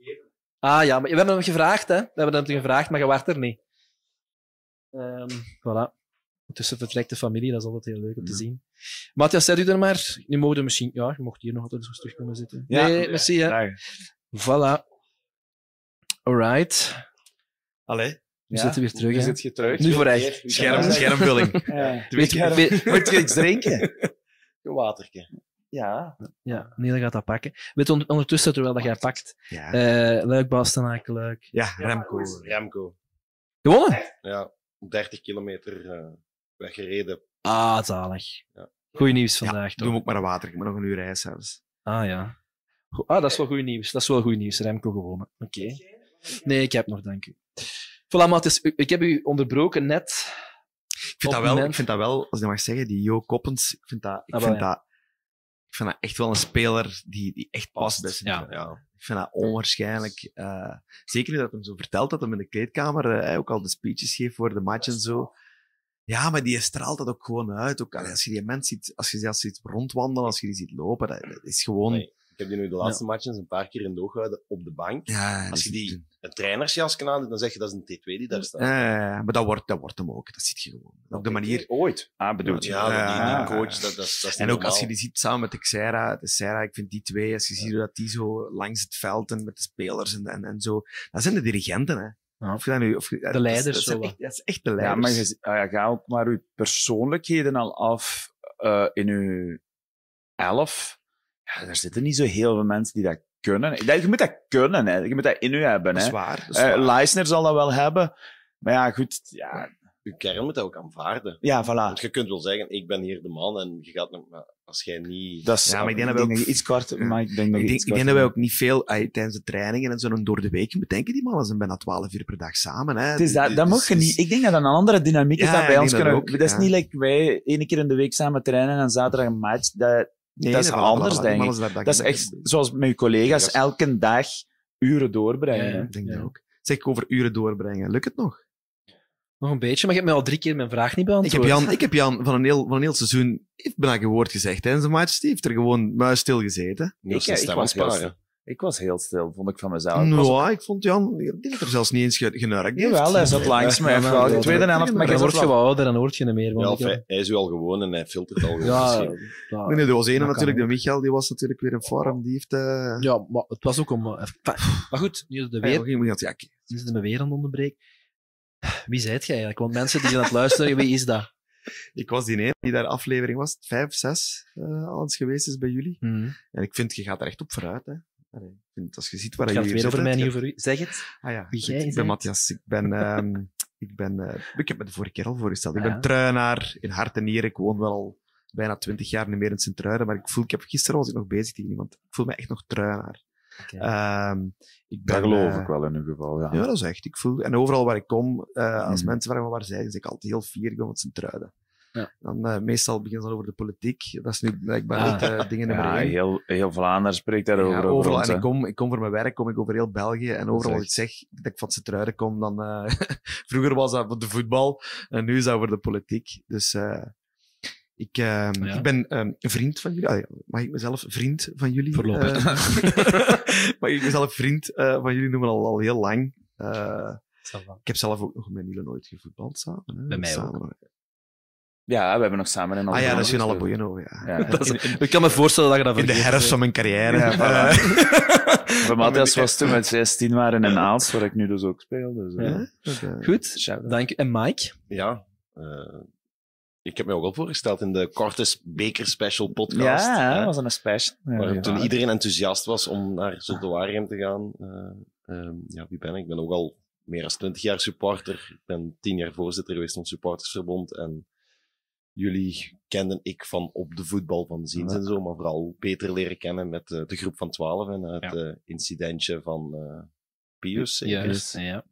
Ah ja, maar we hebben hem gevraagd, hè. We hebben hem gevraagd, maar je wacht er niet. Ehm voilà. Ondertussen vertrekt de familie, dat is altijd heel leuk om te zien. Matthias, zet u er maar. Nu mogen we misschien... Ja, je mocht hier nog altijd eens terug komen zitten. Ja. Nee, merci, hè. Voilà. Alright. Allee. We zitten weer terug, Nu zit je terug. Nu voor echt. Scherm, schermvulling. Ja. Weet je- Moet je iets drinken? Een watertje. Ja. Ja, Neil gaat dat pakken. Weet on- ondertussen, terwijl dat jij pakt, Ja. Luik, Bastenaak, Luik. Ja, Remco. Remco. Gewonnen? Ja, 30 kilometer eh, weggereden. Ah, zalig. Ja. Goeie nieuws vandaag, Doe toch? hem ook maar een water. Ik moet nog een uur rijden zelfs. Ah, ja. Go- Ah, dat is wel goed nieuws. Dat is wel goed nieuws. Remco gewonnen. Oké. Nee, ik heb nog, dank u. Voilà, Mathis, u- ik heb u onderbroken net. Ik vind, dat wel, ik vind dat wel, als ik dat mag zeggen, die Jo Koppens, ik vind dat, ik Ah, vind ja. dat, ik vind dat echt wel een speler die, die echt past bij Sint Ja. Ik vind dat onwaarschijnlijk. eh, zeker nu dat hem zo vertelt dat hij in de kleedkamer hij ook al de speeches geeft voor de match en zo. Ja, maar die straalt dat ook gewoon uit. Ook als je die mens ziet, als je, als je ziet rondwandelen, als je die ziet lopen, dat, dat is gewoon... Nee, ik heb die nu de laatste matches een paar keer in de oog gehouden op de bank. Ja, Als je die een trainersjas kan aandoen, dan zeg je dat is een T2 die daar staat. Eh, maar dat wordt, dat wordt hem ook. Dat ziet je gewoon. Op de manier... Ooit. Ah, bedoelt je? Ja, die, die Ja. coach, dat, dat, is- dat is En ook als je die ziet samen met de Xera, de Xera, ik vind die twee, als je ziet hoe dat die zo langs het veld en met de spelers en, en, en zo, dat zijn de dirigenten, hè. Of je dat nu, of dat is- leiders, Dat, echt, dat is echt de Ja, leiders. maar je, ah ja, ga ook maar uw persoonlijkheden al af eh, in uw elf. Ja, er zitten niet zo heel veel mensen die dat kunnen. Je moet dat kunnen, hè. je moet dat in u hebben. Dat is hè. waar, dat is Eh. Leisner zal dat wel hebben. Maar ja, goed. Ja, Je kern moet dat ook aanvaarden. ja voilà. Want je kunt wel zeggen, ik ben hier de man en je gaat nog, maar als jij niet... Dat is, Ja, maar ik denk dat we ook- je iets kort, maar ik denk dat ik je denk, ik denk dat wij ook niet veel tijdens de trainingen en zo en door de week je moet denken, die mannen zijn bijna 12 uur per dag samen. Hè. Het is dat, Dus- dat mag je dus- niet. Ik denk dat dat een andere dynamiek is Ja, ik bij ons dat kunnen. ook, dat is ja. niet like wij ene keer in de week samen trainen en zaterdag een match. Dat, Nee, dat is anders, denk ik. Dat is echt zoals met je collega's elke dag uren doorbrengen. Ja. Ik denk Ja. dat ook. Zeg ik over uren doorbrengen. Lukt het nog? Nog een beetje, maar je hebt mij al drie keer mijn vraag niet Ik beantwoord. heb Jan, ik heb Jan van, een heel, van een heel seizoen heeft bijna geen woord gezegd tijdens een match. Die heeft er gewoon muis stil gezeten. Ik- ik was sparen. Ik was heel stil, vond ik van mezelf. Was- Nou, ik vond Jan, die heeft er zelfs niet eens ge- genurkt. Jawel, hij zat langs mij. Ja, de tweede helft, maar Dan hij word je wel- ouder, dan hoort je niet meer. Ja, hij, hij is u al gewoon en hij filtert al gewoon. ja, ja, Nee, nee, er was ene dat natuurlijk, de Michael, die was natuurlijk weer in vorm. Die heeft... eh ja, maar het was ook om... eh, Maar goed, nu is het ja, weer... ja. Nu zitten we weer aan het onderbreken. Wie zijt jij eigenlijk? Want mensen die aan het luisteren, wie is dat? Ik was die ene die daar aflevering was, vijf, zes, eh al eens geweest is bij jullie. Hmm. En ik vind, je gaat er echt op vooruit. Hè. Allee, vind, als je ziet waar je gaat hier weer over mij, hè, niet je- over u. Zeg het. Ah ja, Wie goed, jij ik ben. Matthias. Ik ben, ehm, Ik, ben, uh, ik heb me de vorige keer al voorgesteld. Ik ben truinaar in hart en nieren. Ik woon wel al bijna twintig jaar niet meer in Sint-Truiden, maar ik voel, ik heb, gisteren was ik nog bezig tegen iemand. Ik voel me echt nog truinaar. Ehm, ik ben, Dat geloof eh, ik wel in uw geval, ja. Ja, dat is echt. Ik voel, en overal waar ik kom, eh, als Mhm. mensen vragen me waar zij, dan zeg ik altijd heel fier, ik ben van Sint-Truiden. Ja. Dan eh, meestal beginnen ze over de politiek. Dat is nu blijkbaar Ah. niet eh, dingen nummer Ja, één. heel, heel Vlaanderen spreekt daarover. Ja, over overal. ons, en ik kom, ik kom voor mijn werk, kom ik over heel België. En overal als ik zeg dat ik van Sint-Truiden kom, dan... eh, vroeger was dat voor de voetbal, en nu is dat voor de politiek. Dus eh, ik, eh, ik ben eh, een vriend van jullie. Ah, ja, mag ik mezelf vriend van jullie? Voorlopig. eh, mag ik mezelf vriend eh, van jullie noemen al, al heel lang. Eh, ik heb zelf ook nog met Niele nooit gevoetbald samen. Hè? Bij mij samen. Ja, we hebben nog samen in Ah ja, dat is in Alle alle Boyeno, ja. Dat is- ik kan me voorstellen dat je dat In de herfst van mijn carrière. Ja, voilà. Bij Matthias was toen met 16 waren in Aalst, waar ik nu dus ook speel. Dus, eh. Ja. eh, Goed, dank. En Mike? Ja, eh, ik heb mij ook al voorgesteld in de korte Beker Special podcast. Ja, dat was een special. Ja, waar ja. toen iedereen enthousiast was om naar Zulte Waregem te gaan. Eh, ehm, ja, wie ben ik? Ik ben ook al meer dan 20 jaar supporter. Ik ben 10 jaar voorzitter geweest van het supportersverbond. En jullie kenden ik van op de voetbal van ziens en zo, maar vooral beter leren kennen met eh, de groep van 12 en het Ja. eh, incidentje van eh Pius. Juist, ja.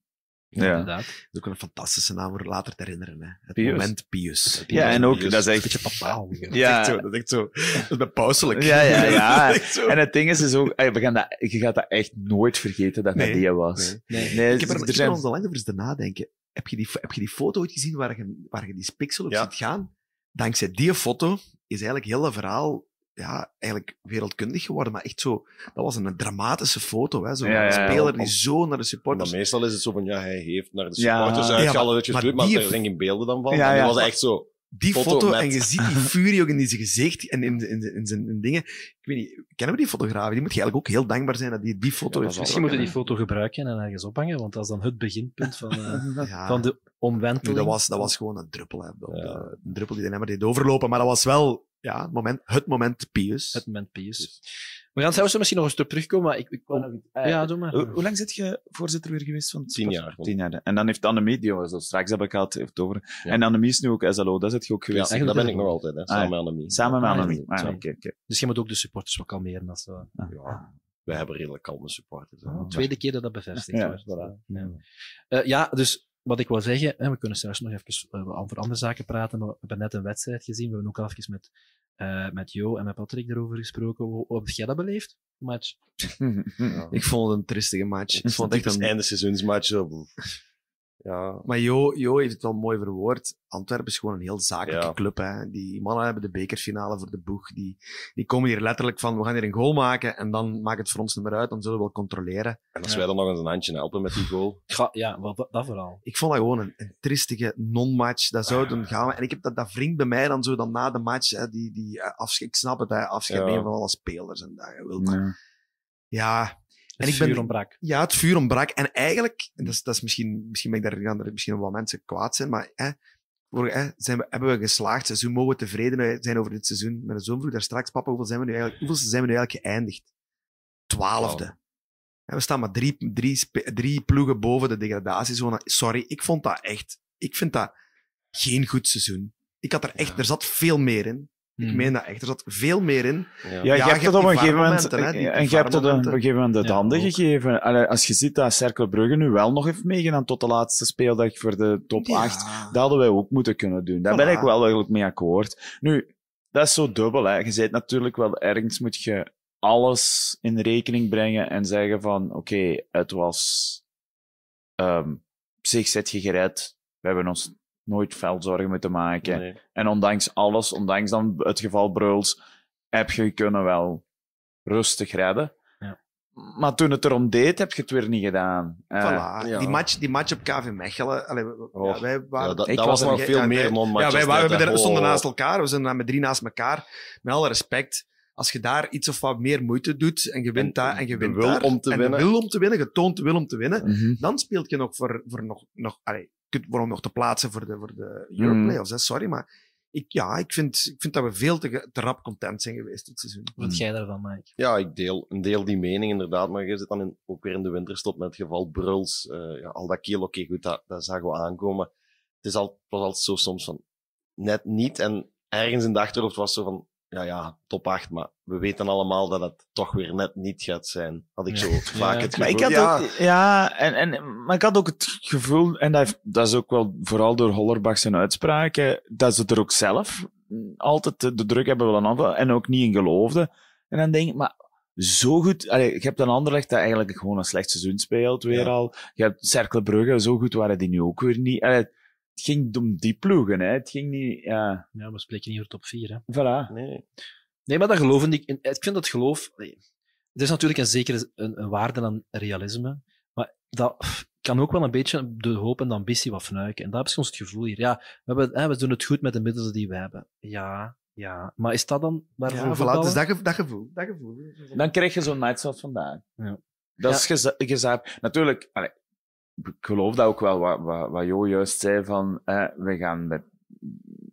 Ja. Inderdaad. Dat is ook een fantastische naam voor later te herinneren. Hè. Het Pius. moment Pius. Ja, en ook, Pius. dat is echt... Beetje papaal. Ja. Dat is echt zo. Dat is zo. Dat pauselijk. Ja, ja, ja. Dat. En het ding is, is ook, we gaan dat, je gaat dat echt nooit vergeten dat dat Nee. die was. Nee. Nee, ik heb er, er zijn- er al lang over eens nadenken. Heb je, die, heb je die foto ooit gezien waar je, waar je die pixel op Ja. ziet gaan? Dankzij die foto is eigenlijk heel dat verhaal ja, eigenlijk wereldkundig geworden. Maar echt zo, dat was een dramatische foto. Hè? Zo, Ja, een ja, ja. speler die Op- zo naar de Maar supporters... meestal is het zo van, ja, hij heeft naar de supporters Ja, uitgehaald maar- dat je maar doet, maar die- er zijn geen beelden dan van. Ja, En ja. die was echt zo... Die foto, en je ziet die furie ook in zijn gezicht en in, in, in, zijn in dingen. Ik weet niet, kennen we die fotografen? Die moet je eigenlijk ook heel dankbaar zijn dat die die foto heeft. Misschien moeten we die foto gebruiken en ergens ophangen, want dat is dan het beginpunt van, eh, Ja. van de Nu, omwenteling. dat, was, dat was gewoon een druppel. Hè, op de- een druppel die de emmer deed overlopen. Maar dat was wel ja, het, moment, het moment Pius. Het moment Pius. We gaan zelfs misschien nog een stuk terugkomen, maar ik... ik ja, doe maar. Hoe, hoe lang zit je voorzitter weer geweest van Tien jaar. Tien jaar. En dan heeft Annemie, die we zo straks hebben gehad, heeft het over. En Annemie is nu ook SLO, dat zit je ook geweest. Ja, dat ben ik nog altijd, hè, samen Ah, met Annemie. Samen met Ah. Annemie. Ah, oké, oké. Dus je moet ook de supporters wel kalmeren. Als, uh, Ja, wij hebben redelijk kalme supporters. hè. tweede keer dat dat bevestigd Ja, wordt. voilà. Ja. Eh, ja, dus wat ik wil zeggen, hè, we kunnen straks nog even eh, over andere zaken praten, maar we hebben net een wedstrijd gezien. We hebben ook al even met, eh, met Jo en met Patrick erover gesproken. Hoe, hoe heb jij dat beleefd? Match? Ik vond het een tristige match. Ik vond het echt een... einde seizoensmatch. Ja, Maar Jo, jo heeft het wel mooi verwoord. Antwerpen is gewoon een heel zakelijke Ja. club. Hè. Die mannen hebben de bekerfinale voor de boeg. Die, die komen hier letterlijk van, we gaan hier een goal maken en dan maakt het voor ons niet meer uit, dan zullen we wel controleren. en als wij dan nog eens een handje helpen met die goal. Ja, ja wel, dat, vooral. Ik vond dat gewoon een, een tristige non-match. Dat zou dan gaan. En ik heb dat, dat wringt bij mij dan zo dan na de match. Hè, die, die eh, afscheid, ik snap het, hè, afscheid Ja. nemen van alle spelers en dat je wilt. Maar, Ja. Ja. Het ik ben- vuur ontbrak. Ja, het vuur ontbrak. En eigenlijk, en dat is, dat is misschien, misschien ben ik daar, gaan er misschien wel wat mensen kwaad zijn, maar hè, zijn we, hebben we geslaagd seizoen, mogen we tevreden zijn over dit seizoen. Mijn zoon vroeg daar straks, papa, hoeveel zijn we nu eigenlijk, hoeveel zijn we nu eigenlijk geëindigd? Twaalfde. En we staan maar drie, drie, drie ploegen boven de degradatiezone. Sorry, ik vond dat echt, ik vind dat geen goed seizoen. Ik had er echt, er zat veel meer in. Ik Mhm. meen dat echt, er zat veel meer in. Ja, je hebt het op een gegeven moment, en je hebt het op een gegeven moment Ja, handen ook. gegeven. Allee, als je ziet dat Cercle Brugge nu wel nog heeft meegedaan tot de laatste speeldag voor de top Ja. 8, dat hadden wij ook moeten kunnen doen. Daar ben ik wel eigenlijk mee akkoord. Nu, dat is zo dubbel. Hè. Je zit natuurlijk wel ergens moet je alles in rekening brengen en zeggen van oké, het was ehm, op zich zit je gered. We hebben ons nooit veel zorgen moeten maken. Nee. En ondanks alles, ondanks dan het geval Bruls, heb je kunnen wel rustig redden. Ja. Maar toen het erom deed, heb je het weer niet gedaan. Eh, Voilà. ja. Die, match, die match op KV Mechelen. Allee, Oh, ja, wij waren, ja, dat, ik dat was was er- nog veel ja, meer wij- non-matches. Ja, wij waren, net, we er- stonden Oh. naast elkaar. We zijn met drie naast elkaar. Met alle respect. Als je daar iets of wat meer moeite doet en je wint daar en je wint wil daar, om te en winnen. wil om te winnen, getoond wil om te winnen, mhm. dan speelt je nog voor, voor nog, nog allee, je kunt- voor om nog te plaatsen voor de, voor de Europe Mhm. Playoffs, hè, sorry, maar ik, ja, ik vind, ik vind dat we veel te, te rap content zijn geweest dit seizoen. Wat vind jij daarvan, Mike? Ja, ik deel, een deel die mening inderdaad, maar je zit dan in, ook weer in de winterstop met het geval Bruls. eh, ja, al dat keel, oké, goed, dat, dat zagen we aankomen. Het, is al, het was altijd zo soms van net niet. En ergens in de achterhoofd was zo van, ja, ja, top 8, maar we weten allemaal dat het toch weer net niet gaat zijn. Had ik zo vaak het Maar gevoel. ik had ja, ook, ja, en, en, maar ik had ook het gevoel, en dat, dat is ook wel vooral door Hollerbach zijn uitspraken, dat ze er ook zelf altijd de, de druk hebben willen aanvallen en ook niet in geloofden. En dan denk ik, maar zo goed, allee, je hebt een Anderlecht dat eigenlijk gewoon een slecht seizoen speelt weer Ja. al. Je hebt Cercle Brugge, zo goed waren die nu ook weer niet. Allee, het ging om die ploegen, hè. Het ging niet, ja. Ja, we spreken niet over top 4. Hè. Voilà. Nee. Nee, maar dat geloven ik. Ik vind dat geloof. nee. Er is natuurlijk een zekere een, een waarde aan realisme. Maar dat kan ook wel een beetje de hoop en de ambitie wat fnuiken. En dat heb ik soms het gevoel hier. Ja, we, hebben, hè, we doen het goed met de middelen die we hebben. Ja, ja. Maar is dat dan waarvoor Ja, voilà, dus dat, ge- dat gevoel. Dat gevoel. Dan krijg je zo'n night zoals vandaag. Ja. Dat Ja. is geza- gezaap. Natuurlijk, allee, ik geloof dat ook wel, wat, wat, wat Jo juist zei, van eh, we gaan met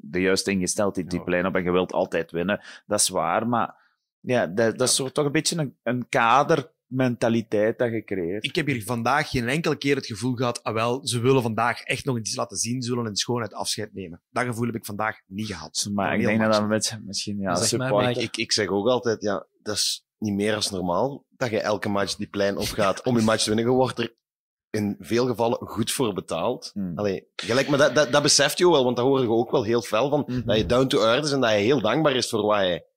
de juiste ingesteldheid die plein op en je wilt altijd winnen. Dat is waar, maar ja, dat, dat is zo toch een beetje een, een kadermentaliteit dat je creëert. Ik heb hier vandaag geen enkele keer het gevoel gehad, ah wel, ze willen vandaag echt nog iets laten zien, ze willen in schoonheid afscheid nemen. Dat gevoel heb ik vandaag niet gehad. Maar ik denk dat dat met, misschien ja, Zeg maar, support. maar ik, ik zeg ook altijd, ja, dat is niet meer als normaal dat je elke match die plein opgaat om je match te winnen. Je wordt er in veel gevallen goed voor betaald. Hmm. Allee, gelijk, maar dat, dat, dat beseft je wel, want dat hoor je ook wel heel fel van. Mhm. Dat je down to earth is en dat je heel dankbaar is voor wat je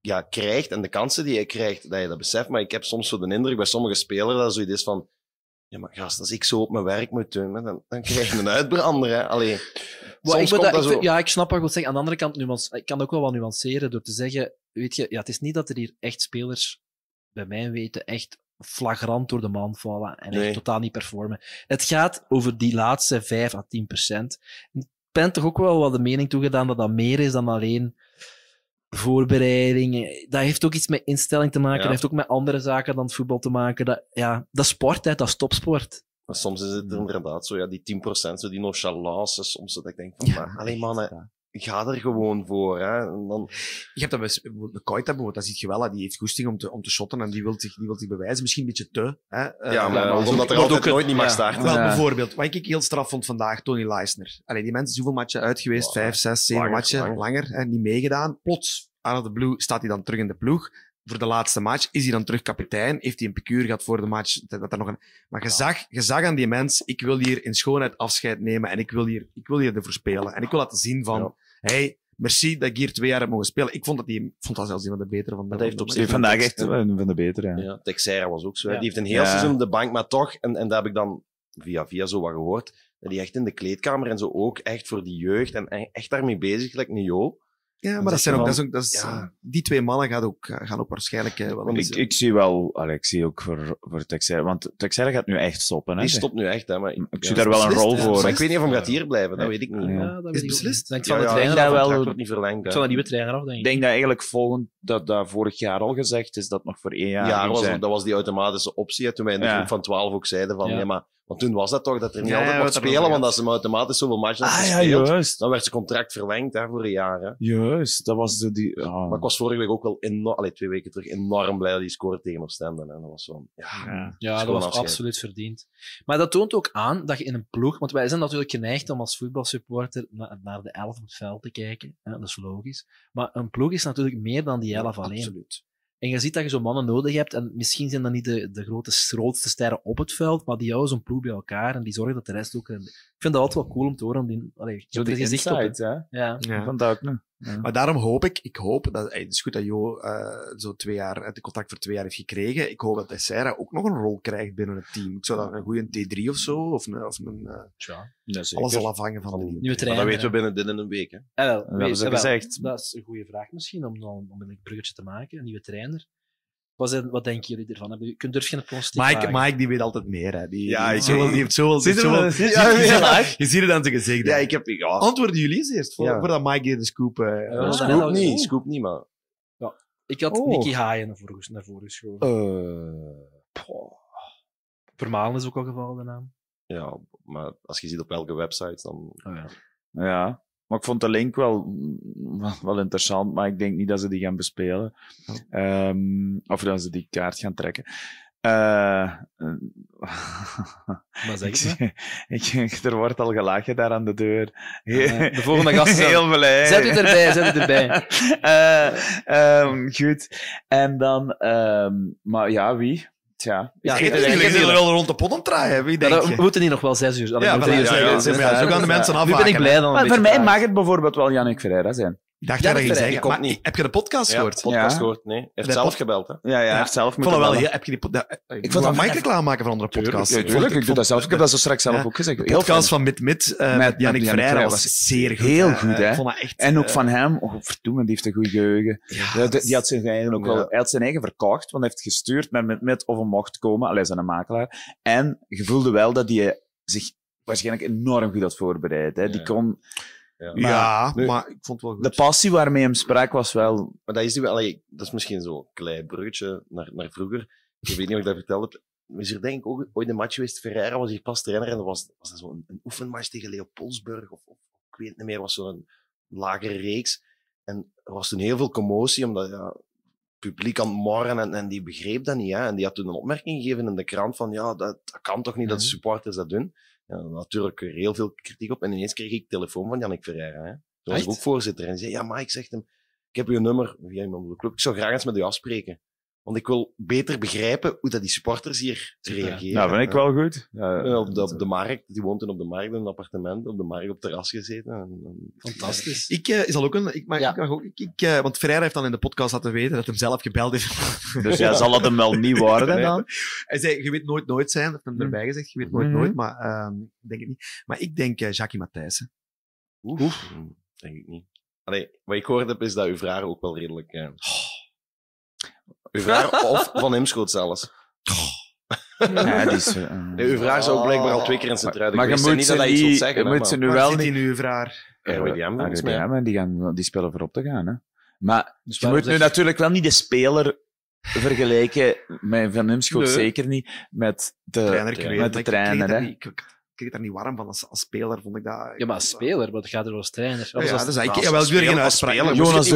ja, krijgt en de kansen die je krijgt, dat je dat beseft. Maar ik heb soms zo de indruk bij sommige spelers dat zoiets is van ja, maar gast, als ik zo op mijn werk moet doen, dan, dan krijg je een uitbrander. Hè. Allee, ik dat- dat ik ja, ik snap wat je wilt zeggen. Aan de andere kant, nuance, ik kan ook wel wat nuanceren door te zeggen, weet je, ja, het is niet dat er hier echt spelers, bij mijn weten, echt flagrant door de man vallen en Nee. echt totaal niet performen. Het gaat over die laatste 5 à 10 procent. Ik ben toch ook wel wat de mening toegedaan dat dat meer is dan alleen voorbereiding. Dat heeft ook iets met instelling te maken. Ja. Dat heeft ook met andere zaken dan het voetbal te maken. Dat, ja, dat is sport, hè, dat is topsport. Maar soms is het inderdaad zo, ja, die 10%, zo die nonchalance, soms dat ik denk van, maar, alleen mannen, ga er gewoon voor. Hè. En dan, Je hebt dat bij de Koita bijvoorbeeld, dat zie je wel, hè, die heeft goesting om te, om te shotten en die wil zich, die wil zich bewijzen. Misschien een beetje te. Hè. Eh, Ja, maar wordt omdat er wordt altijd een- nooit niet mag starten. Wel, bijvoorbeeld, wat ik heel straf vond vandaag, Tony Leisner. Allee, die mensen zijn hoeveel matchen uit geweest? Vijf, zes, zeven langer, matchen, langer. langer, hè, niet meegedaan. Plots, out of the blue, staat hij dan terug in de ploeg. Voor de laatste match is hij dan terug kapitein. Heeft hij een picuur gehad voor de match? Dat, dat er nog een... Maar je, zag, je zag aan die mens, ik wil hier in schoonheid afscheid nemen en ik wil hier, ik wil hier ervoor spelen. En ik wil laten zien van, hey, merci dat ik hier twee jaar heb mogen spelen. Ik vond dat, die, ik vond dat zelfs een van de betere van de Dat heeft op zich Vandaag echt een van de betere. Ja. Ja, Texera was ook zo. Ja. Die heeft een heel Ja. seizoen op de bank, maar toch, en, en dat heb ik dan via via zo wat gehoord, dat hij echt in de kleedkamer en zo ook echt voor die jeugd en echt daarmee bezig, gelijk Nio. Ja, maar dat zijn ook, dat is ook dat is, ja. die twee mannen gaan ook, gaan ook waarschijnlijk eh, wel Ik, eens- ik zie wel, allee, ik zie ook voor, voor Texera, want Texera gaat nu echt stoppen. Hè? Die stopt nu echt, hè. Maar ik, Ik zie daar wel een rol voor. Maar ik weet niet of hij gaat hier blijven, dat weet ik niet. Ja. dat Is ik beslist? niet. Af. contract wel- wordt niet verlengd. hè. Van de nieuwe trainer af, denk Ik ik. denk dat eigenlijk volgend, dat dat vorig jaar al gezegd is, dat nog voor één jaar Ja, dat was die automatische optie. hè, Toen wij in de Ja. groep van 12 ook zeiden van, Ja. ja, maar... Want toen was dat toch, dat er niet Ja, altijd mocht spelen, want gaat. als ze hem automatisch zoveel matchen Ah ja, juist. dan werd zijn contract verlengd hè, voor een jaar. Hè. Juist, dat was de... Die, ah. Maar ik was vorige week ook wel enorm, allee, twee weken terug enorm blij dat hij scoorde tegen Oostende. En dat was zo, ja, Ja. Ja, dat was afscheid. absoluut verdiend. Maar dat toont ook aan dat je in een ploeg, want wij zijn natuurlijk geneigd om als voetbalsupporter na- naar de elf op het veld te kijken. Hè, dat is logisch. Maar een ploeg is natuurlijk meer dan die elf alleen. Absoluut. En je ziet dat je zo'n mannen nodig hebt, en misschien zijn dat niet de, de grote, grootste sterren op het veld, maar die houden zo'n ploeg bij elkaar en die zorgen dat de rest ook... Ik vind dat altijd wel cool om te horen. Om die, allee, je Zo er die gezicht op. hè? Ja. Ja. Van dat ook. Ja. Maar daarom hoop ik, ik hoop, dat, het is goed dat Jo eh, zo twee jaar, het contract voor twee jaar heeft gekregen. Ik hoop dat Tessera ook nog een rol krijgt binnen het team. Ik zou dat een goede T3 of zo, of een, of een eh. Ja, alles zal afhangen van de nieuwe. Nieuwe Maar trainer. dat weten we binnen dit in een week. Hè. Ah, wel, hebben weet- ze ah, wel. gezegd. Dat is een goede vraag misschien, om, dan, om een bruggetje te maken. Een nieuwe trainer. Wat, zijn, wat denken jullie ervan? Hebben jullie- Kun, durf je een pronostiek Mike? Mike, die weet altijd meer. Hè. Die, Ja, die, zoveel- die heeft zoveel... die Zit zoveel- je, Ja, ziet- je ziet het aan zijn gezicht. Ja, ik heb... Ja, Antwoorden jullie eens eerst, voor, Ja. voordat Mike hier de scoop... Ja, dat- scoop niet, oh. scoop niet, maar... Ik had Oh. Nicky Haaien naar voren, naar voren geschoven. Eh, Vermalen is ook al gevallen, de naam. Ja, maar als je ziet op welke website, dan... Oh, ja. ja. Maar ik vond de link wel, wel, wel interessant, maar ik denk niet dat ze die gaan bespelen. Ehm, of dat ze die kaart gaan trekken. Eh, Maar zeg ik, ik, er wordt al gelachen daar aan de deur. Ah, de volgende gast is Heel aan- blij. Zet u erbij, zet u erbij. Eh, ehm, goed. En dan, ehm, maar ja, wie? Tja. Ja, ik eigenlijk ik- niet. wel rond de pot aan het draaien. Wie Ja, denk dan- je? we moeten hier nog wel zes uur. Ja, ja, ja, ja, uur. zo gaan de mensen Nu ben ik afhaken, blij dan. Maar voor mij mag het bijvoorbeeld wel Jannik Ferreira zijn. Ik dacht Ja, dat je zeggen. ik Maar heb je de podcast Ja, gehoord? podcast Ja. gehoord, nee. Hij heeft De zelf gebeld, hè. Ja, ja, hij heeft zelf Ik vond het moeten wel bellen. heel... Heb je die... Ik vond dat- makkelijk klaarmaken van andere podcasts. Ja, tuurlijk, ik doe dat zelf. Ik heb dat zo straks zelf Ja. ook gezegd. De Heel podcast fijn. van Mid Mid eh, Met- met met Jannik Ferreira was zeer goed. Heel hè. goed, Eh, hè. Ik vond dat echt... En ook eh, van hem, oh, verdoemen, die heeft een goed geheugen. Die, die had zijn eigen ook wel, hij had zijn eigen verkocht, want hij heeft gestuurd met, met, met of hij mocht komen. Alleen zijn makelaar. En je voelde wel dat hij zich waarschijnlijk enorm goed had voorbereid. Hè. Die kon, Ja. Ja, Nu- maar ik vond het wel goed. de passie waarmee hem sprak was wel... Maar dat is, wel, allee, dat is misschien zo'n klein bruggetje naar, naar vroeger. Ik weet niet of ik dat verteld heb. Maar is er denk ik ook ooit een match geweest. Ferreira was hier pas trainer en dat was, was dat zo'n een oefenmatch tegen Leopoldsburg. Of, of ik weet het niet meer, was zo'n lagere reeks. En er was toen heel veel commotie, omdat ja, het publiek aan het morren en, en die begreep dat niet. Hè. En die had toen een opmerking gegeven in de krant van ja, dat, dat kan toch niet dat de supporters dat doen. Ja, natuurlijk er heel veel kritiek op. En ineens kreeg ik telefoon van Jannik Ferreira. Hè. Toen was ik ook voorzitter. En die zei, ja, Mike, zegt hem, ik heb uw nummer via iemand van de club. Ik zou graag eens met u afspreken. Want ik wil beter begrijpen hoe dat die supporters hier reageren. Nou, vind ik wel goed. Ja, En op, de, op de markt, die woont toen op de markt in een appartement, op de markt op terras gezeten. En, en- Fantastisch. Ik uh, is al ook een. Ik, Ja. ik mag ook, ik, ik, uh, want Ferreira heeft dan in de podcast laten weten dat hij zelf gebeld heeft. Dus ja, zal het hem wel niet worden dan? Hij zei: Je weet nooit nooit zijn. Dat heeft hem erbij gezegd: Je weet nooit Mhm. nooit. Maar uh, ik denk het niet. Maar ik denk uh, Jackie Matthijssen. Oef. Denk ik niet. Allee, wat ik gehoord heb, is dat uw vraag ook wel redelijk. Uh... Uw vraag, of van Hemschoot zelfs. Ja, die is, uh, nee, uw vraag zou blijkbaar al twee keer in zijn trui Maar je moet Niet dat ze hij iets wil niet, zeggen. je hè, moet ze nu wel niet... nu vraag? RWDM, volgens mij. RWDM, en die, gaan, die spelen voorop te gaan. Hè. Maar Dus je moet nu natuurlijk wel niet de speler vergelijken met Van Hemschot, Nee. zeker niet met de trainer, met de trainer. hè. Kreeg daar niet warm van. Als, als speler vond ik dat. Ja, maar als speler, maar dat gaat er als trainer. Ja, ja, als- dus ik, ja, wel, geen uitspraak. het Jonas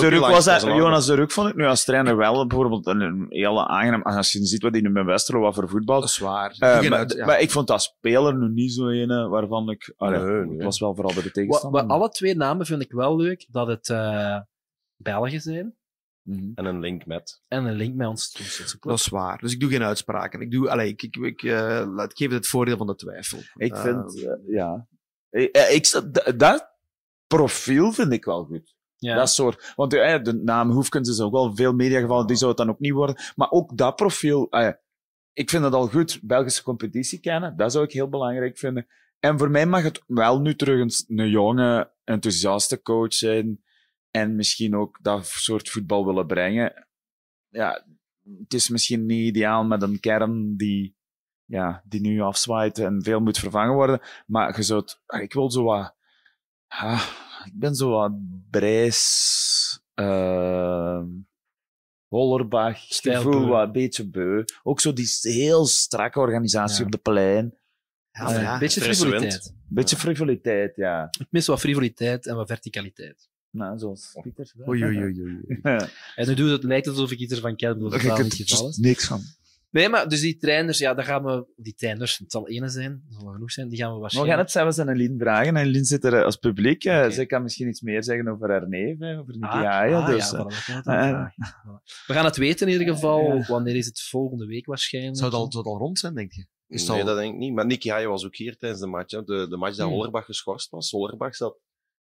de Ruk was dat, dat is een Jonas de Ruk vond ik nu als trainer wel bijvoorbeeld een, een hele aangenaam. Als je ziet wat hij nu met Westerlo wat voor voetbal. Dat is waar. Eh, maar, uit- ja. maar ik vond dat speler nu niet zo ene waarvan ik. allee, Nee, nee. Het was wel vooral bij de tegenstander. wat alle twee namen vind ik wel leuk, dat het eh Belgen zijn Mhm. En een link met. en een link met ons. club. Dat is waar. Dus ik doe geen uitspraken. Ik, doe, allee, ik, ik, ik, eh, laat- ik geef het het voordeel van de twijfel. Ik Eh, vind, eh, ja. Ik, dat profiel vind ik wel goed. Ja. Dat soort. Want de naam Hoefkens is ook wel veel mediagevallen, die zou het dan ook niet worden. Maar ook dat profiel, eh, ik vind het al goed. Belgische competitie kennen, dat zou ik heel belangrijk vinden. En voor mij mag het wel nu terug een, een jonge, enthousiaste coach zijn. En misschien ook dat soort voetbal willen brengen. Ja, het is misschien niet ideaal met een kern die, ja, die nu afzwaait en veel moet vervangen worden. Maar je zou het, ah, ik wil zo wat, ah, ik ben zo wat Brijs, uh, Hollerbach, Stijlbeu. gevoel wat een beetje beu. Ook zo die heel strakke organisatie Ja. op de plein. Ja, beetje frivoliteit. Beetje frivoliteit, ja. Ik mis wat frivoliteit en wat verticaliteit. Nou, zoals Pieter. Oei, oei, oei, oei. En nu doet het, lijkt het alsof ik iets ervan ken, omdat het niet er geval is. niks van. Nee, maar dus die trainers, ja, daar gaan we... Die trainers, het zal ene zijn, dat zal wel genoeg zijn, die gaan we We gaan waarschijnlijk... het zelfs aan Lien vragen. En Lien zit er eh, als publiek. eh, Oké. Zij kan misschien iets meer zeggen over haar neef, hè, over Nicky Ah, Haaien, ah, dus, ja, eh, voilà, dat eh. Voilà. We gaan het weten in ieder geval. Ja. Wanneer is het volgende week waarschijnlijk? Zou het al, zou al rond zijn, denk je? Is nee, al- dat denk ik niet. Maar Nicky Haaien was ook hier tijdens de match. Hè. De, de match dat Hmm. Hollerbach geschorst was. Hollerbach zat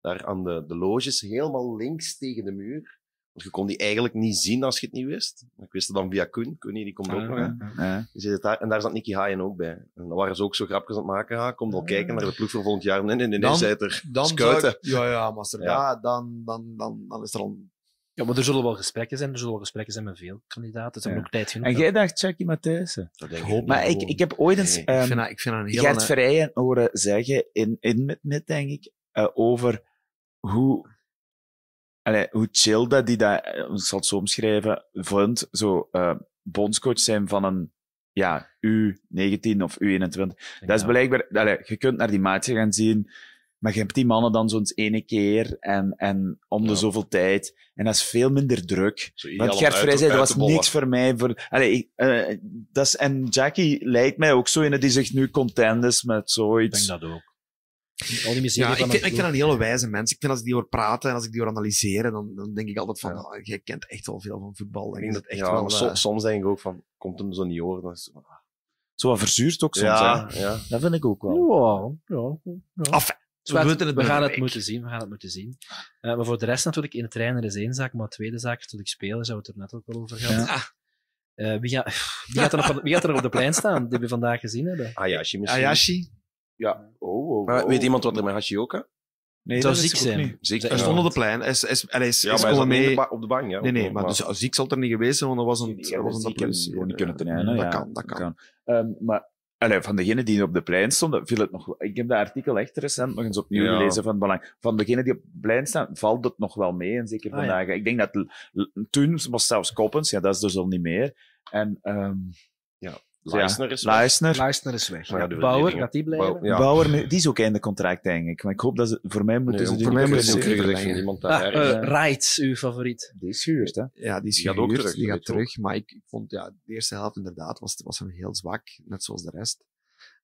daar aan de, de loges helemaal links tegen de muur. Want je kon die eigenlijk niet zien als je het niet wist. Ik wist het dan via Koen. Koen die komt ook nog. Hè. ja. Die zit daar, en daar zat Nicky Haaien ook bij. En dan waren ze ook zo grapjes aan het maken. Ja, kom al kijken naar de ploeg voor volgend jaar. Nee, nee, nee, nee Dan- zei het er. Dan Scouten. zou ik- ja, ja, maar als er Ja. ja. dan, dan, dan, dan is er al... Ja, maar er zullen wel gesprekken zijn. Er zullen wel gesprekken zijn met veel kandidaten. Ze hebben Ja. ook tijd genoeg. En jij dacht Jackie Matthijssen. Dat denk Hoop ik Maar ik, ik heb ooit eens Nee, Ik ehm, vind dat, ik vind dat een heel... Gert Verrijen horen zeggen in, in met, met denk ik, eh, over hoe, allee, hoe chill dat die dat, eh, ik zal het zo omschrijven, vond, zo uh, bondscoach zijn van een ja, U19 of U21. Dat is blijkbaar, allee, je kunt naar die maatje gaan zien, maar je hebt die mannen dan zo'n ene keer en, en om de zoveel tijd. En dat is veel minder druk. Want Gert Vrij zei, dat was niks voor mij. Voor, allee, eh, dat is, en Jackie lijkt mij ook zo in dat die zich nu content is met zoiets. Ik denk dat ook. Ja, ik, vind, ik vind dat een hele wijze mensen. Ik vind als ik die hoor praten en als ik die hoor analyseren, dan, dan denk ik altijd van, ja. Ah, jij kent echt wel veel van voetbal. Ik denk dat echt wel, eh, soms denk ik ook van, komt hem zo niet over. Dan. Ah. Zo wat verzuurd ook soms. Ja, ja. Dat vind ik ook wel. Ja, ja, Af, we, het gaan het moeten zien. We gaan het moeten zien. Eh, maar voor de rest natuurlijk, in het trainer is één zaak, maar de tweede zaak, natuurlijk spelen hebben we het er net ook al over gehad. Eh, wie, wie, gaat er nog, wie gaat er nog op de plein staan, die we vandaag gezien hebben? Ayashi misschien. Ayashi. Ja. Oh, oh, Maar oh. weet iemand wat er met Hashioka? Nee, zou dat ziek zijn. er Ziek. Hij stond op de plein. Hij is, hij is, is, ja, hij mee... op de bank. Ja, nee, nee, maar, maar dus, ziek zal er niet geweest zijn, want dat was een, nee, was een. Gewoon niet kunnen ten einde. Nou dat kan, dat kan. Ehm, maar Allee, van degenen die op de plein stonden, viel het nog. Ik heb dat artikel echt recent nog eens opnieuw gelezen van belang. Van degenen die op het plein staan, valt het nog wel mee. En zeker ah, vandaag. Ik denk dat toen was zelfs Koppens, ja, dat is dus al niet meer. En um, Leisner is weg. Leisner, is weg. Ja, Bauer, gaat die blijven? Bauer, ja. Bauer, die is ook in de contract, denk ik. Maar ik hoop dat ze... Voor mij moet. nee, ze... Die voor mij moet. ze terug. Ah, uh, eh, Wright, uw favoriet. Die is gehuurd, hè? Ja, die is die gehuurd. Gaat terug, die gaat terug. Maar ik, vond, ja, de eerste helft inderdaad was, was hem heel zwak. Net zoals de rest.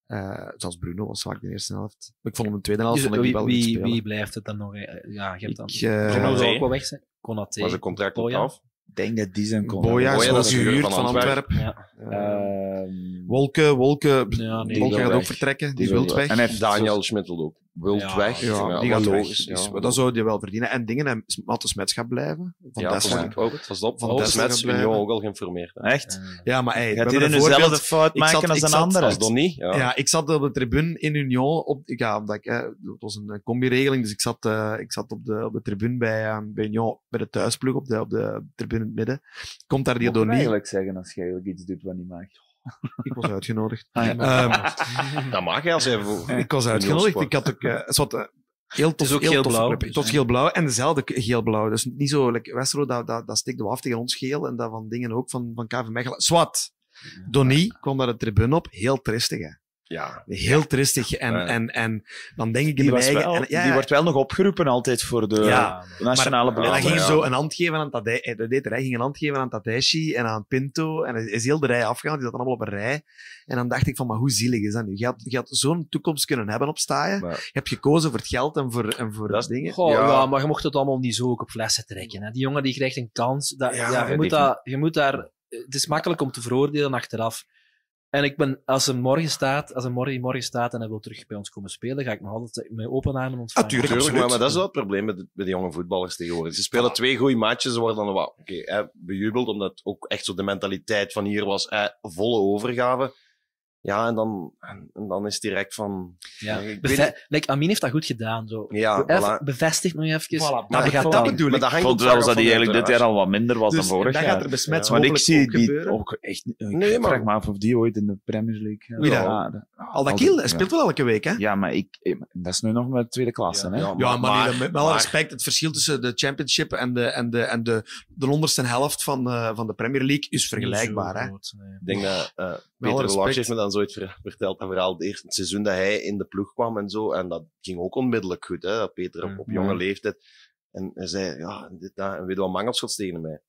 Eh, uh, zoals Bruno was zwak in de eerste helft. Ik vond hem in de tweede helft dus, vond ik wie, wel wie, wie, blijft het dan nog? Eh, ja, je hebt dan... Ik, uh, Bruno zou ook wel weg zijn. Was een contract op af? denk dat die zijn kon. Boja is wel gehuurd van Antwerpen. Antwerp. Ja. Uh, Wolke, Wolke, ja, nee, Wolke gaat ook vertrekken, die, die wil weg. En heeft Daniel Schmittel ook. Wilt ja, weg. Ja, die gaat weg, Dat zou je wel verdienen. En dingen, en Matte gaat blijven. Van ja, ik ook. Pas op, van oh, Smets ben je ook al geïnformeerd. Echt? Ja, maar ey, Gaat hij dezelfde fout maken zat, als een ander? Als Donny. Ja. ja, ik zat op de tribune in Union. Op, ja, omdat ik, het was een eh, combi-regeling, dus ik zat, uh, ik zat op, de, op de tribune bij, eh, bij Union, bij de thuisplug op de, op de tribune in het midden. Komt daar die Donny. Wat eigenlijk zeggen als je eigenlijk iets doet wat niet mag? Ik was uitgenodigd. Ehm, ehm, dat mag je als even. Ik was uitgenodigd. Ik had ook eh, uh, soort, eh, heel tof, heel, blauw. Tot geel blauw en dezelfde geel blauw. Dus niet zo, like Westro, dat, dat, dat af tegen ons geel en dat van dingen ook van, van KV Mechelen. Swat. Donnie kwam naar de tribune op, heel tristig. Hè ja, heel tristig. En, en, en dan denk ik in die mijn. Wel, en, ja, die wordt wel nog opgeroepen altijd voor de ja, nationale maar, En dan ging zo een hand geven aan Tadei, eh, hij ging een hand geven aan Tadashi en aan Pinto. En hij is heel de rij afgegaan, die zat allemaal op een rij. En dan dacht ik van, maar hoe zielig is dat nu? Je had, had zo'n toekomst kunnen hebben op staaien. Je hebt gekozen voor het geld en voor, en voor dat, dingen. Ja. maar je mocht het allemaal niet zo ook op flessen trekken. Hè. Die jongen die krijgt een kans. Dat, ja, je, moet dat, je moet daar... Het is makkelijk om te veroordelen achteraf. En ik ben, als een morgen staat, als morgen, morgen staat en hij wil terug bij ons komen spelen, ga ik nog altijd eh, met open armen ontvangen. Natuurlijk, ah, maar, maar, dat is wel het probleem met de, jonge voetballers tegenwoordig. Ze spelen ah. twee goede matches, ze worden dan wel, oké, bejubeld, omdat ook echt zo de mentaliteit van hier was, volle overgave. Ja, en dan, en dan is het direct van... Ja. Ik Beve like, Amin heeft dat goed gedaan. Zo. Ja, voilà. Bevestig nog even. Voilà, dat gaat dat bedoel ik. ik vond zelfs dat hij eigenlijk dit jaar al wat minder was dus dan vorig jaar. dat gaat er besmet ja. Maar ik zie die ook echt... Ik nee, maar... vraag me af of die ooit in de Premier League... Wie ja. dat? Al dat kiel, hij speelt wel elke week, hè? Ja, maar ik, eh, dat is nu nog maar tweede klasse, hè? Ja, maar, met wel respect, het verschil tussen de Championship en de, en de, en de, de onderste helft van, eh, van de Premier League is vergelijkbaar, hè? Ik denk dat eh, Peter Lodge heeft me ooit verteld dat verhaal. Het eerste seizoen dat hij in de ploeg kwam en zo. En dat ging ook onmiddellijk goed, hè? Peter op, jonge leeftijd. En hij zei, ja, dit, dat, en weet wat Mangelschots tegen mij.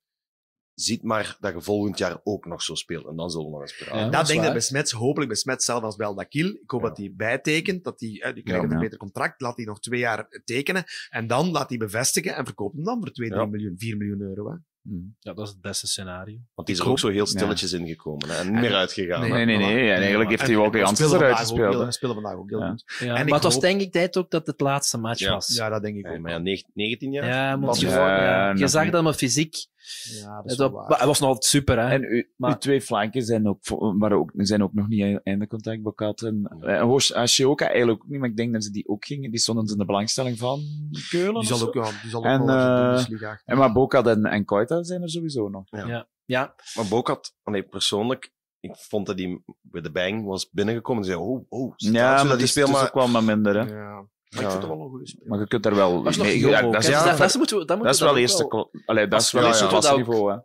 Ziet maar dat je volgend jaar ook nog zo speelt. En dan zullen we nog eens praten. Dat, denk ik bij Smets, hopelijk bij zelf als wel Dakil. Ik hoop dat hij bijtekent, dat hij, die, die krijgt een beter contract, laat hij nog twee jaar tekenen. En dan laat hij bevestigen en verkoopt hem dan voor 2, 3 miljoen, 4 miljoen euro. Hè. Hm. Ja, dat is het beste scenario. Want die is er ook zo heel stilletjes ja. ingekomen en niet meer uitgegaan. Nee, nee, nee. En eigenlijk heeft hij ook Janssen eruit gespeeld. We spelen vandaag ook heel goed. Ja. maar het was denk ik tijd ook dat het laatste match was. Ja, dat denk ik ook. maar ja, 19 jaar? Ja, je, je zag dat mijn fysiek ja, dat was nog altijd super, hè. En uw twee flanken zijn ook, maar ook, zijn ook nog niet e- einde contact, Bokat. En, en Ashioka eh, eh, eigenlijk ook niet, maar ik denk dat ze die ook gingen. Die stonden in de belangstelling van Keulen. Die zal ook, ja, die zal ook en, uh, en maar Bokat en, en Koita zijn er sowieso nog. Ja. ja. Maar Bokat, nee, persoonlijk, ik vond dat hij bij de bang was binnengekomen en zei, oh, oh. Ja, maar die speelmaat kwam maar minder, hè. Ja. Maar ik vind het wel je kunt daar wel... Dat is. Dat is, dat, dat, moeten we, dat, dat is wel eerste... Allee, dat is. Hè.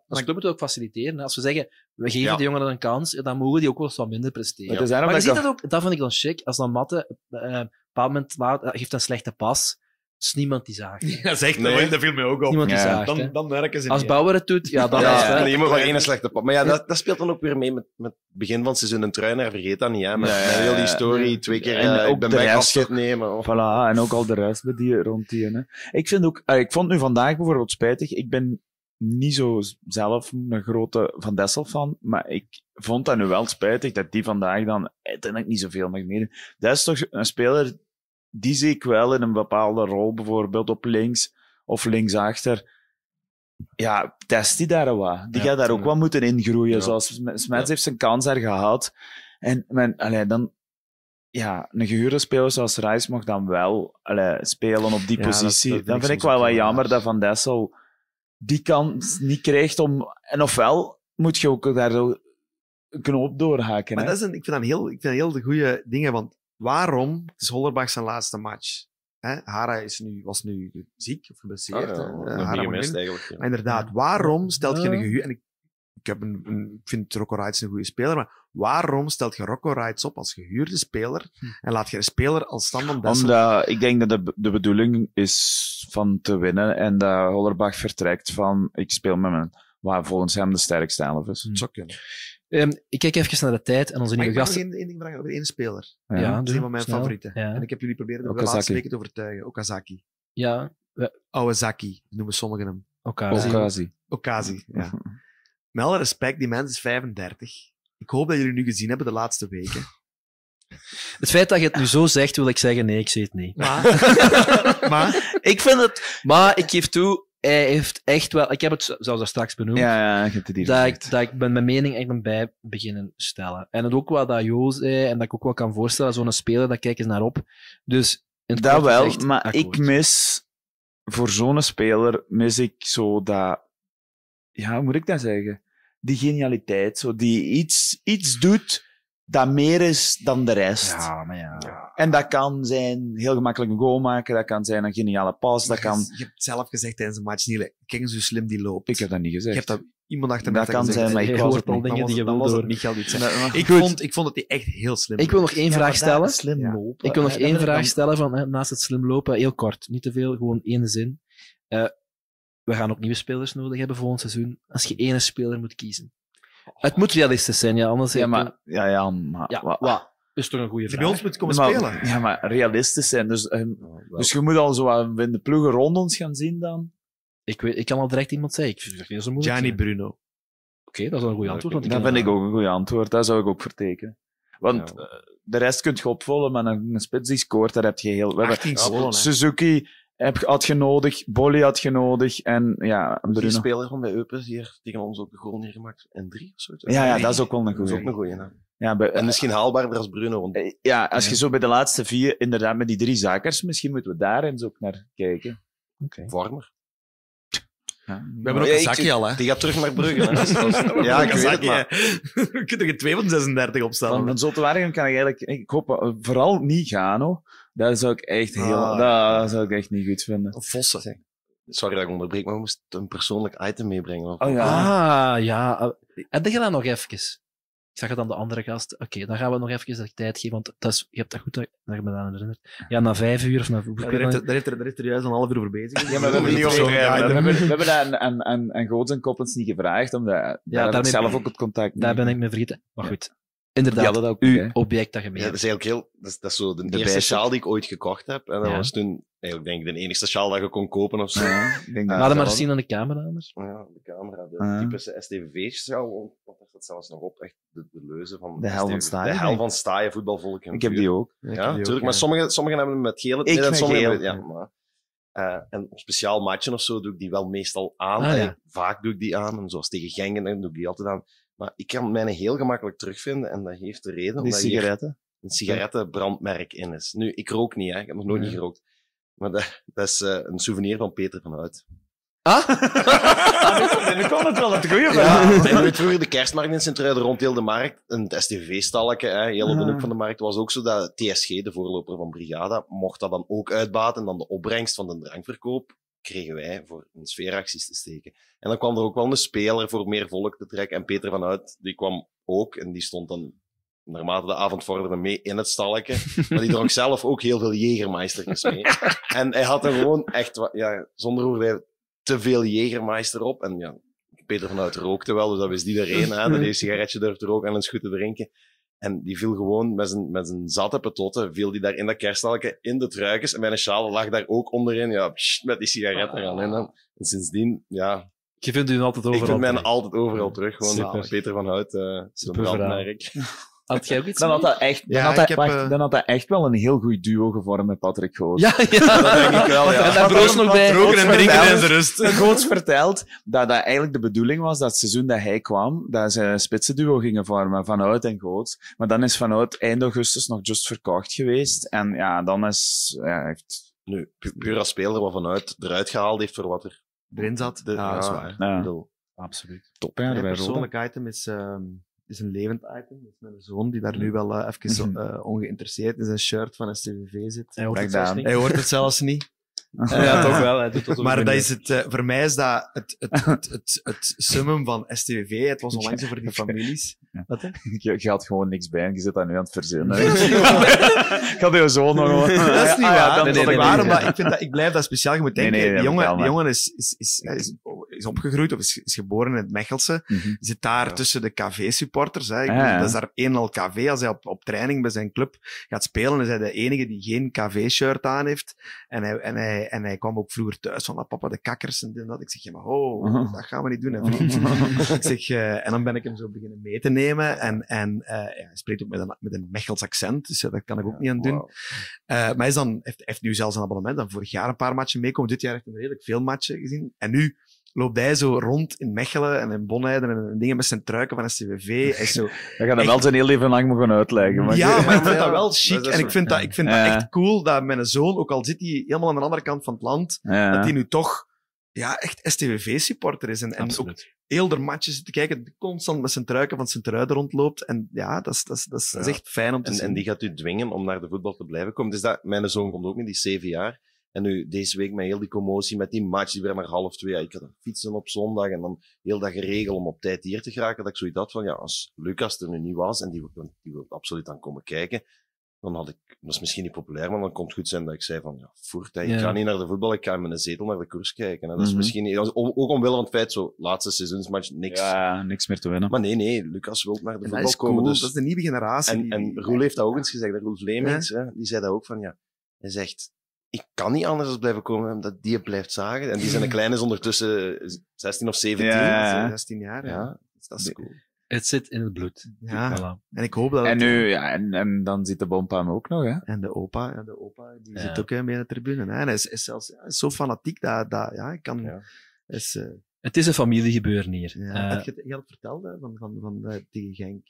Moeten we ook faciliteren. Als we zeggen, we geven ja. de jongeren een kans, dan mogen die ook wel eens wat minder presteren. Ja. Maar, je ziet dat ook... Dat vind ik dan chic. Als dan Matte... Uh, op een bepaald moment eh, geeft een slechte pas. Is niemand die zaagt. Ja, zeg Nee. dat viel mij ook op. Niemand die zaagt. Dan, dan merken ze Als niet, Bauer het doet, ja, dan Ja, is het. nee, maar gewoon één slechte pap. Maar ja, dat, dat speelt dan ook weer mee met, met het begin van het seizoen. Een truiner, vergeet dat niet. Hè, met, met heel die story, twee keer En eh, ook ik ben de bij afscheid nemen. Of, Voilà, en ook al de rest bij die, rond die. Hè. Ik, vind ook, eh, ik vond nu vandaag bijvoorbeeld spijtig. Ik ben niet zo zelf een grote Van Dessel fan, maar ik vond dat nu wel spijtig dat die vandaag dan uiteindelijk niet zoveel mag meedoen. Dat is toch een speler, die zie ik wel in een bepaalde rol, bijvoorbeeld op links of linksachter. Ja, test die daar wat. Die Ja, gaat daar ook wel moeten ingroeien. Ja. Zoals Sm- Smets heeft zijn kans daar gehad. En men, allee, dan, ja, een gehuurde speler zoals Rice mag dan wel allee, spelen op die dat- positie. dat vind dan ik vind ik wel wat jammer dat Van Dessel die kans niet krijgt om... En ofwel moet je ook daar zo een knoop doorhaken. Maar hè. dat is een, ik vind dat een heel, ik vind dat heel de goede dingen, want waarom? Het is Hollerbach zijn laatste match. Hè? Hara is nu, was nu ziek of geblesseerd. Ah, ja, Eh, niet Hara mag gemist in. eigenlijk, ja. Maar inderdaad, waarom stelt je een gehuur... En ik, ik, heb een, een, ik vind Rocco Reitz een goede speler, maar waarom stelt je Rocco Reitz op als gehuurde speler en laat je een speler als stand Dessel... Omdat ik denk dat de, de bedoeling is van te winnen en dat Hollerbach vertrekt van ik speel met mijn, waar volgens hem de sterkste elf is. zou Ehm, ik kijk even naar de tijd en onze Maar nieuwe ik mag nog gasten. één, ding vragen over één speler. Ja. Ja, dat is een van mijn snel. favorieten. Ja. En ik heb jullie proberen de laatste weken te overtuigen. Okazaki. Ja, we- Awazaki, noemen sommigen hem. Okazi. Okazi. Okazi, ja. Met alle respect, die mens is 35. Ik hoop dat jullie nu gezien hebben de laatste weken. Het feit dat je het nu zo zegt, wil ik zeggen, nee, ik zie het niet. Maar, maar ik vind het... Maar ik geef toe, hij heeft echt wel... Ik heb het zelfs daar straks benoemd. Ja, ja, het hier dat ik, dat ik ben mijn mening echt ben bij beginnen stellen. En het ook wat dat Jo zei, en dat ik ook wel kan voorstellen, zo'n speler, daar kijken ze naar op. Dus... in het Dat wel, maar akkoord. ik mis voor zo'n speler mis ik zo dat ja, hoe moet ik dat zeggen? Die genialiteit, zo die iets, iets doet dat meer is dan de rest. Ja, maar ja. En dat kan zijn heel gemakkelijk een goal maken, dat kan zijn een geniale pas, dat kan... Je hebt zelf gezegd tijdens de match, Niele, kijk eens hoe slim die loopt. Ik heb dat niet gezegd. Je hebt dat iemand achter Dat mij kan gezegd. zijn, maar ik Je was het al niet. dingen Dan was die je het- wil dan was door. het Michael die het maar Ik vond, ik vond dat hij echt heel slim Ik wil nog één Ja, vraag dat- stellen. slim Ja. lopen. Ik wil nog één dat vraag dan- stellen van, hè, naast het slim lopen, heel kort, niet te veel, gewoon één zin. Eh, we gaan ook nieuwe spelers nodig hebben volgend seizoen. Als je één speler moet kiezen. Het moet realistisch zijn, ja, anders... Ja, maar... Ja, ja, maar... Ja, wa- wat? Is toch een goede Die vraag? bij ons moet komen Maar- spelen. Ja, maar realistisch zijn. Dus, ehm, dus je moet al zo wat in de ploegen rond ons gaan zien dan. Ik, weet, ik kan al direct iemand zeggen. Ik vind het niet zo moeilijk. Gianni zijn. Bruno. Oké, dat is wel een goede antwoord. want Dat vind ik ook een goed antwoord. Dat zou ik ook vertekenen. Want eh, de rest kun je opvullen, maar een, een spits die scoort, daar heb je heel... We hebben 18 goalen, hè. Suzuki heb, had je nodig, Bolly had je nodig en ja, Die Bruno. speler van bij Eupen hier tegen ons ook de goal neergemaakt. En drie of zo. Ja, ja, dat is ook wel een Dat is goeie. ook een goeie. hè. Ja, bij, En misschien haalbaarder als Bruno. Want eh, ja, als je zo bij de laatste vier, inderdaad, met die drie zakers, misschien moeten we daar eens ook naar kijken. Vormer. Ja. We hebben ook Ja, een ik- zakje al, hè? Die gaat terug naar Brugge. hè. Ja, ik weet het, maar... We kunnen er twee van 36 opstellen. Van, van Zottewaardigen kan ik eigenlijk, ik hoop eh, vooral niet Gano. Dat zou ik echt heel, Ah. dat zou ik echt niet goed vinden. Of Vossen. Sorry dat ik onderbreek, maar we moesten een persoonlijk item meebrengen. Of- Oh ja. Ah, ja. eh, Heb je dat nog even? Ik zag het aan de andere gast. Oké, dan gaan we nog even de tijd geven, want dat is, je hebt dat goed dat je me aan herinnert. Ja, na vijf uur of na... Ja, daar, heeft er, daar, heeft er, daar heeft er juist een half uur over bezig. Ja, maar we hebben, niet over, Zo, we ja, hebben, dat aan, aan, aan, aan Goots en Koppens niet gevraagd, omdat daar heb ik daarmee- zelf ook het contact Daar ben ik me vergeten. Maar goed. Inderdaad, hadden dat ook, uw hè. object dat je mee Ja, dat hebt. is eigenlijk heel... Dat is, dat is zo de, De eerste sjaal die ik ooit gekocht heb. En dat Ja. was toen eigenlijk denk ik de enige sjaal dat je kon kopen of zo. Ja, ik denk dat Laat hem maar zien aan de camera anders. Ja, de camera, de Ja. typische STV-sjaal. Wat is dat zelfs nog op? Echt de, de leuze van... De hel van. Staaien, De hel van staaien, voetbalvolk Ik heb die ook. Ja, die ook, natuurlijk. Maar ja. sommigen, sommigen hebben hem met geel. Ik en met sommigen geel. Ja, maar, eh, en op speciaal matchen of zo doe ik die wel meestal aan. Ah, ja. Eh, Vaak doe ik die aan. En zoals tegen Gengen dan doe ik die altijd aan. Maar ik kan mij heel gemakkelijk terugvinden. En dat heeft de reden. Die hier sigaretten. een sigarettenbrandmerk in is. Nu, ik rook niet, hè. ik heb nog nooit niet gerookt. Maar dat, dat is eh, een souvenir van Peter van Uit. Ah? Nu kon het wel het goede Ja, en weet vroeger de kerstmarkt in Sint-Truiden rond heel de markt, een STV-stalletje, hè, heel op de Ah. hoek van de markt, was ook zo dat TSG, de voorloper van Brigada, mocht dat dan ook uitbaten en dan de opbrengst van de drankverkoop kregen wij voor een sfeeracties te steken. En dan kwam er ook wel een speler voor meer volk te trekken en Peter van Uit, die kwam ook en die stond dan naarmate de avond vorderde mee in het stalletje. Maar die dronk zelf ook heel veel Jägermeistertjes mee. En hij had er gewoon echt, ja, zonder woorden, te veel Jägermeister op. En ja, Peter vanuit rookte wel, dus dat wist iedereen. Hè, dat hij een sigaretje durfde roken en een schoen te drinken. En die viel gewoon met zijn, met zijn zatte petotten, viel die daar in dat kerststalke in de truikens. En mijn sjaal lag daar ook onderin, ja, pssst, met die sigaret eraan. En, dan, en sindsdien, ja... Je vindt u altijd Ik overal vind mij altijd overal terug. Gewoon Super. Peter van Hout, eh Had jij ook iets Dan had, dat echt, dan, Ja, had wacht, dan had echt wel een heel goed duo gevormd met Patrick Goos. Ja, ja. dat denk ik wel. Ja. En daar broos nog bij. Roken en drinken vertelt- in de rust. Goots vertelt dat dat eigenlijk de bedoeling was dat het seizoen dat hij kwam, dat ze een spitsenduo gingen vormen, Van Hout en Goots. Maar dan is Van Hout eind augustus nog just verkocht geweest. En ja, dan is... Ja, heeft... Nu, pu- puur als speler wat vanuit eruit gehaald heeft voor wat er Erin zat. De, Ja, dat is waar. Ja. Absoluut. Top, hè, Mijn persoonlijk item is, ehm, is een levend item. Dat is mijn zoon die daar nu wel eh, even eh, ongeïnteresseerd in zijn shirt van STVV zit. Hij hoort het zelfs niet. Hij hoort het zelfs niet. Ja, toch wel. Maar dat is het, eh, voor mij is dat het, het, het, het, het summum van STVV. Het was onlangs over die families. Wat, hè? Je, je had gewoon niks bij en je zit dat nu aan het verzinnen. ik had je zo nog. Dat is niet Ah, waar. dan- dat is nee, nee, waar, nee. omdat ik, vind dat, ik blijf dat speciaal. Je moet Nee, denken, nee, die, jongen, die maar. jongen is, is, is, is, is opgegroeid of is, is geboren in het Mechelse. Mhm. Zit daar tussen de KV-supporters. Ah, ja. Dat is daar één al KV. Als hij op, op training bij zijn club gaat spelen, is hij de enige die geen KV-shirt aan heeft. En hij, en, hij, en hij kwam ook vroeger thuis van, ah, papa, de kakkers en dat. Ik zeg, ja, maar ho, Mhm. dat gaan we niet doen, hè, vriend. ik zeg, eh, en dan ben ik hem zo beginnen mee te nemen. En, en eh, ja, hij spreekt ook met een, met een Mechels accent, dus ja, daar kan ik ook niet aan doen. Eh, maar hij is dan, heeft, heeft nu zelfs een abonnement. Dan vorig jaar een paar matchen meekomen. Dit jaar heeft hij redelijk veel matchen gezien. En nu loopt hij zo rond in Mechelen en in Bonheiden en dingen met zijn truiken van SCVV. Hij is zo... Dat gaat hem wel zijn heel leven lang mogen uitleggen. Maar ja, maar ik vind Ja, dat wel chic. En ik vind, dat, ik vind Ja. dat echt cool dat mijn zoon, ook al zit hij helemaal aan de andere kant van het land, Ja. dat hij nu toch ja, echt STVV-supporter is. En, en ook heel de matches te kijken, constant met zijn truiken van zijn truiden rondloopt. En ja, dat is, dat is, dat is, Ja. echt fijn om te En, zien. en die gaat u dwingen om naar de voetbal te blijven komen. Dus dat, mijn zoon komt ook met die zeven jaar. En nu deze week met heel die commotie, met die match, die weer maar half twee. Ja, ik had fietsen op zondag en dan heel dat geregeld om op tijd hier te geraken. Dat ik zoiets had van, ja, als Lucas er nu niet was en die, wil- die wil absoluut aan komen kijken, dan had ik, dat is misschien niet populair, maar dan kon het goed zijn dat ik zei van, ja, voert, ik Ja. ga niet naar de voetbal, ik ga in mijn zetel naar de koers kijken. En dat is Mhm. misschien, ook ook omwille van het feit, zo, laatste seizoensmatch, niks. Ja, niks meer te winnen. Maar nee, nee, Lucas wil naar de En dat voetbal is cool. komen. Dus Dat is de nieuwe generatie. en, en Roel heeft dat ook eens gezegd, Roel Vlemings, hè, die zei dat ook van, ja, hij zegt, ik kan niet anders dan blijven komen, omdat die blijft zagen. En die zijn klein is ondertussen 16 of 17. Ja. 16 jaar, ja. Ja. Dus dat is cool. Het zit in het bloed. Ja. Voilà. En ik hoop dat... En nu, ja, en, en dan zit de bompa hem ook nog, hè. En de opa, ja, de opa die Ja. zit ook hè, mee aan de tribune. Hè. En hij is, is zelfs ja, is zo fanatiek dat, dat ja, ik kan... Ja. Is, eh, Het is een familiegebeuren hier. ja. Eh, Heb je, het- je had het verteld hè, van, van, van, eh, tegen Genk.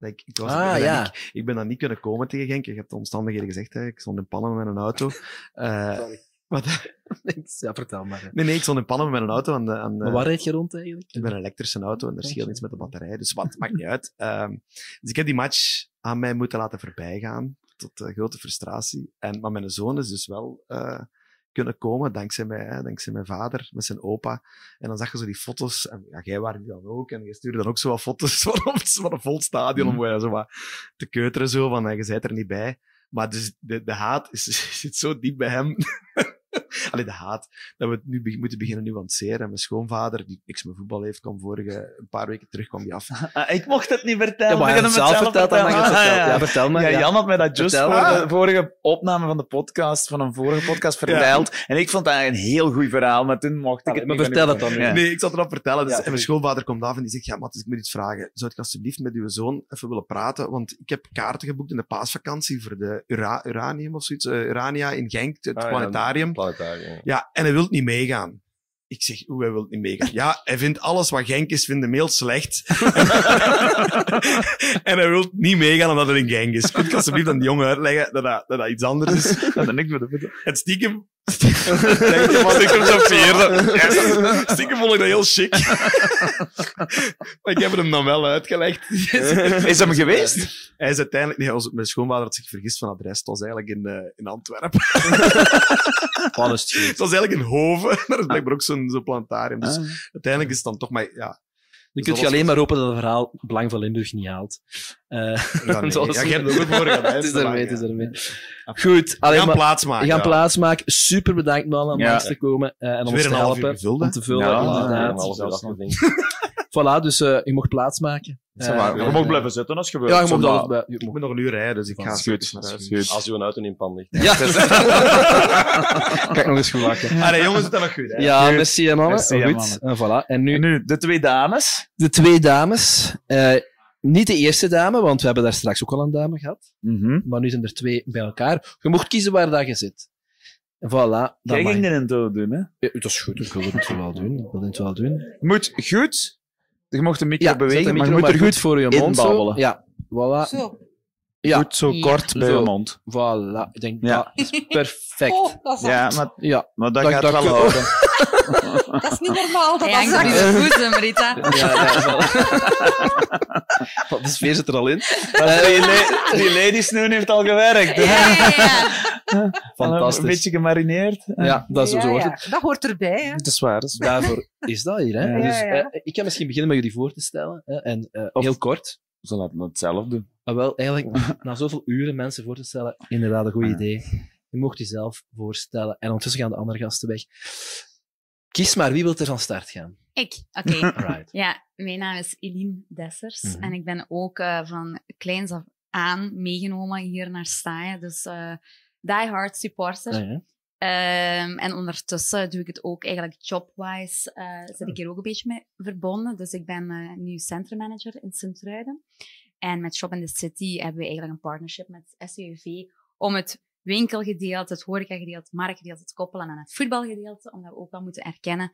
Ik, ik, was, Ah, ik, ben ja. niet, ik ben dan niet kunnen komen tegen Genk. Ik heb de omstandigheden gezegd. Hè. Ik stond in pannen met een auto. Eh, wat? ja, vertel maar. hè. Nee, nee, ik stond in pannen met een auto. Aan de, aan, Maar eh, waar rijd je rond eigenlijk? Ik ben een elektrische auto en er scheelt iets met de batterij, dus wat, maakt niet uit. Ehm, dus ik heb die match aan mij moeten laten voorbijgaan, tot eh, grote frustratie. En, maar mijn zoon is dus wel eh, kunnen komen, dankzij, mij, hè, dankzij mijn vader, met zijn opa. En dan zag je zo die foto's, en ja, jij waren die dan ook, en je stuurde dan ook zo wat foto's van, op- van een vol stadion, om eh, zo wat te keuteren, zo, van eh, je bent er niet bij. Maar dus de, de haat is, zit zo diep bij hem. Allee, de haat. Dat we het nu be- moeten beginnen nuanceren. En mijn schoonvader, die niks met voetbal heeft, kwam vorige, een paar weken terug, kwam die af. Ah, ik mocht het niet vertellen. Ja, maar hij het zelf verteld, dan mag je het Ah, vertellen. ja. Ja, vertel maar, Ja, ja. Jan had mij dat just Vertel. voor de vorige opname van de podcast, van een vorige podcast, verteld. En ik vond dat een heel goed verhaal, maar toen mocht ik het maar niet vertel het dan. Nee, ik zat erop vertellen. Dus, Ja, en mijn tuurlijk. schoonvader komt af en die zegt, ja, Matt, ik moet iets vragen. Zou ik alsjeblieft met uw zoon even willen praten? Want ik heb kaarten geboekt in de paasvakantie voor de Ura Uranium of zoiets. eh, Urania in Genk, het Ah, ja, planetarium. Ja. Ja, en hij wil niet meegaan. Ik zeg, hoe, hij wil niet meegaan? Ja, hij vindt alles wat Genk is, vindt hem heel slecht. en hij wil niet meegaan omdat het in Genk is. Kunt je alsjeblieft aan die jongen uitleggen dat dat, dat, dat iets anders is? Dat met de Het stiekem... stiekem zo veerde. Yes. Stiekem vond ik dat heel chic. maar ik heb hem dan wel uitgelegd. Is hem geweest? Hij is uiteindelijk... Nee, onze- mijn schoonvader had zich vergist van adres. Het was eigenlijk in, eh, in Antwerpen. Het was eigenlijk in Hoven. Daar is blijkbaar ook zo'n zo'n planetarium. Dus Ah. uiteindelijk is het dan toch maar... Ja, Dan kun je alleen maar hopen dat het verhaal Belang van Limburg niet haalt. Uh, ja, nee. ja, je hebt er ook voor Het is ermee, het is ermee. Goed. We gaan plaatsmaken. We gaan ja. plaatsmaken. Super bedankt, man, om Ja. langs te komen uh, en om ons weer te helpen. gevuld, om te vullen, Ja, inderdaad. een Dus. Voilà, dus uh, je mocht plaatsmaken. Ça va. Je mag blijven zitten als je wilt. Ja, je mag bij. je Ik moet nog een uur rijden, dus ik ga. Als uw auto in pan ligt. Ja. Kijk nog eens goed. Allee, jongens, het is nog goed. Hè? Ja, Goed. merci, mannen. Merci, Goed. En voilà. En nu En nu, de twee dames. de twee dames. Eh, niet de eerste dame, want we hebben daar straks ook al een dame gehad. Mhm. Maar nu zijn er twee bij elkaar. Je mocht kiezen waar dat je zit. En voilà. Jij ging je- intro doen, hè? Ja, dat is goed, ik wil het wel doen. Ik wil het wel doen. Je moet goed... Je mocht de micro Ja, bewegen, de maar je moet er goed goed voor je mond. Zo. inbabbelen. Ja, voilà. Zo. Ja. Goed zo Ja. kort bij Zo. je mond. Voilà. Ik denk, Ja. dat is perfect. Oh, dat is Ja, maar, Ja. maar dat, Dat- gaat dat wel houden. Dat is niet normaal. Dat Hij hangt op je boezem, Rita. Ja, ja, voilà. De sfeer zit er al in. Maar die, la- die heeft al gewerkt. Ja, ja, ja. Fantastisch. Een beetje gemarineerd. Ja, dat is Ja, zo hoort het. Dat hoort erbij. Hè. Dat is waar. Waar. Daarvoor is dat hier. Hè? Ja. Dus, Ja, ja. eh, ik ga misschien beginnen met jullie voor te stellen. Hè? En eh, Of- heel kort. Ze laten het zelf doen. Maar wel, eigenlijk, na zoveel uren mensen voor te stellen, inderdaad een goed idee. Je mocht jezelf voorstellen. En ondertussen gaan de andere gasten weg. Kies maar, wie wil er van start gaan? Ik, oké. Alright. Ja, mijn naam is Eline Dessers. Mhm. En ik ben ook eh, van kleins af aan meegenomen hier naar Staaien. Dus eh die hard supporter. Ah, ja. Ehm, en ondertussen doe ik het ook eigenlijk jobwise. eh zit ik hier ook een beetje mee verbonden. Dus ik ben eh, nu centrummanager in Sint-Truiden. En met Shop in the City hebben we eigenlijk een partnership met SUV om het winkelgedeelte, het horecagedeelte, het marktgedeelte te koppelen aan het voetbalgedeelte. Omdat we ook wel moeten erkennen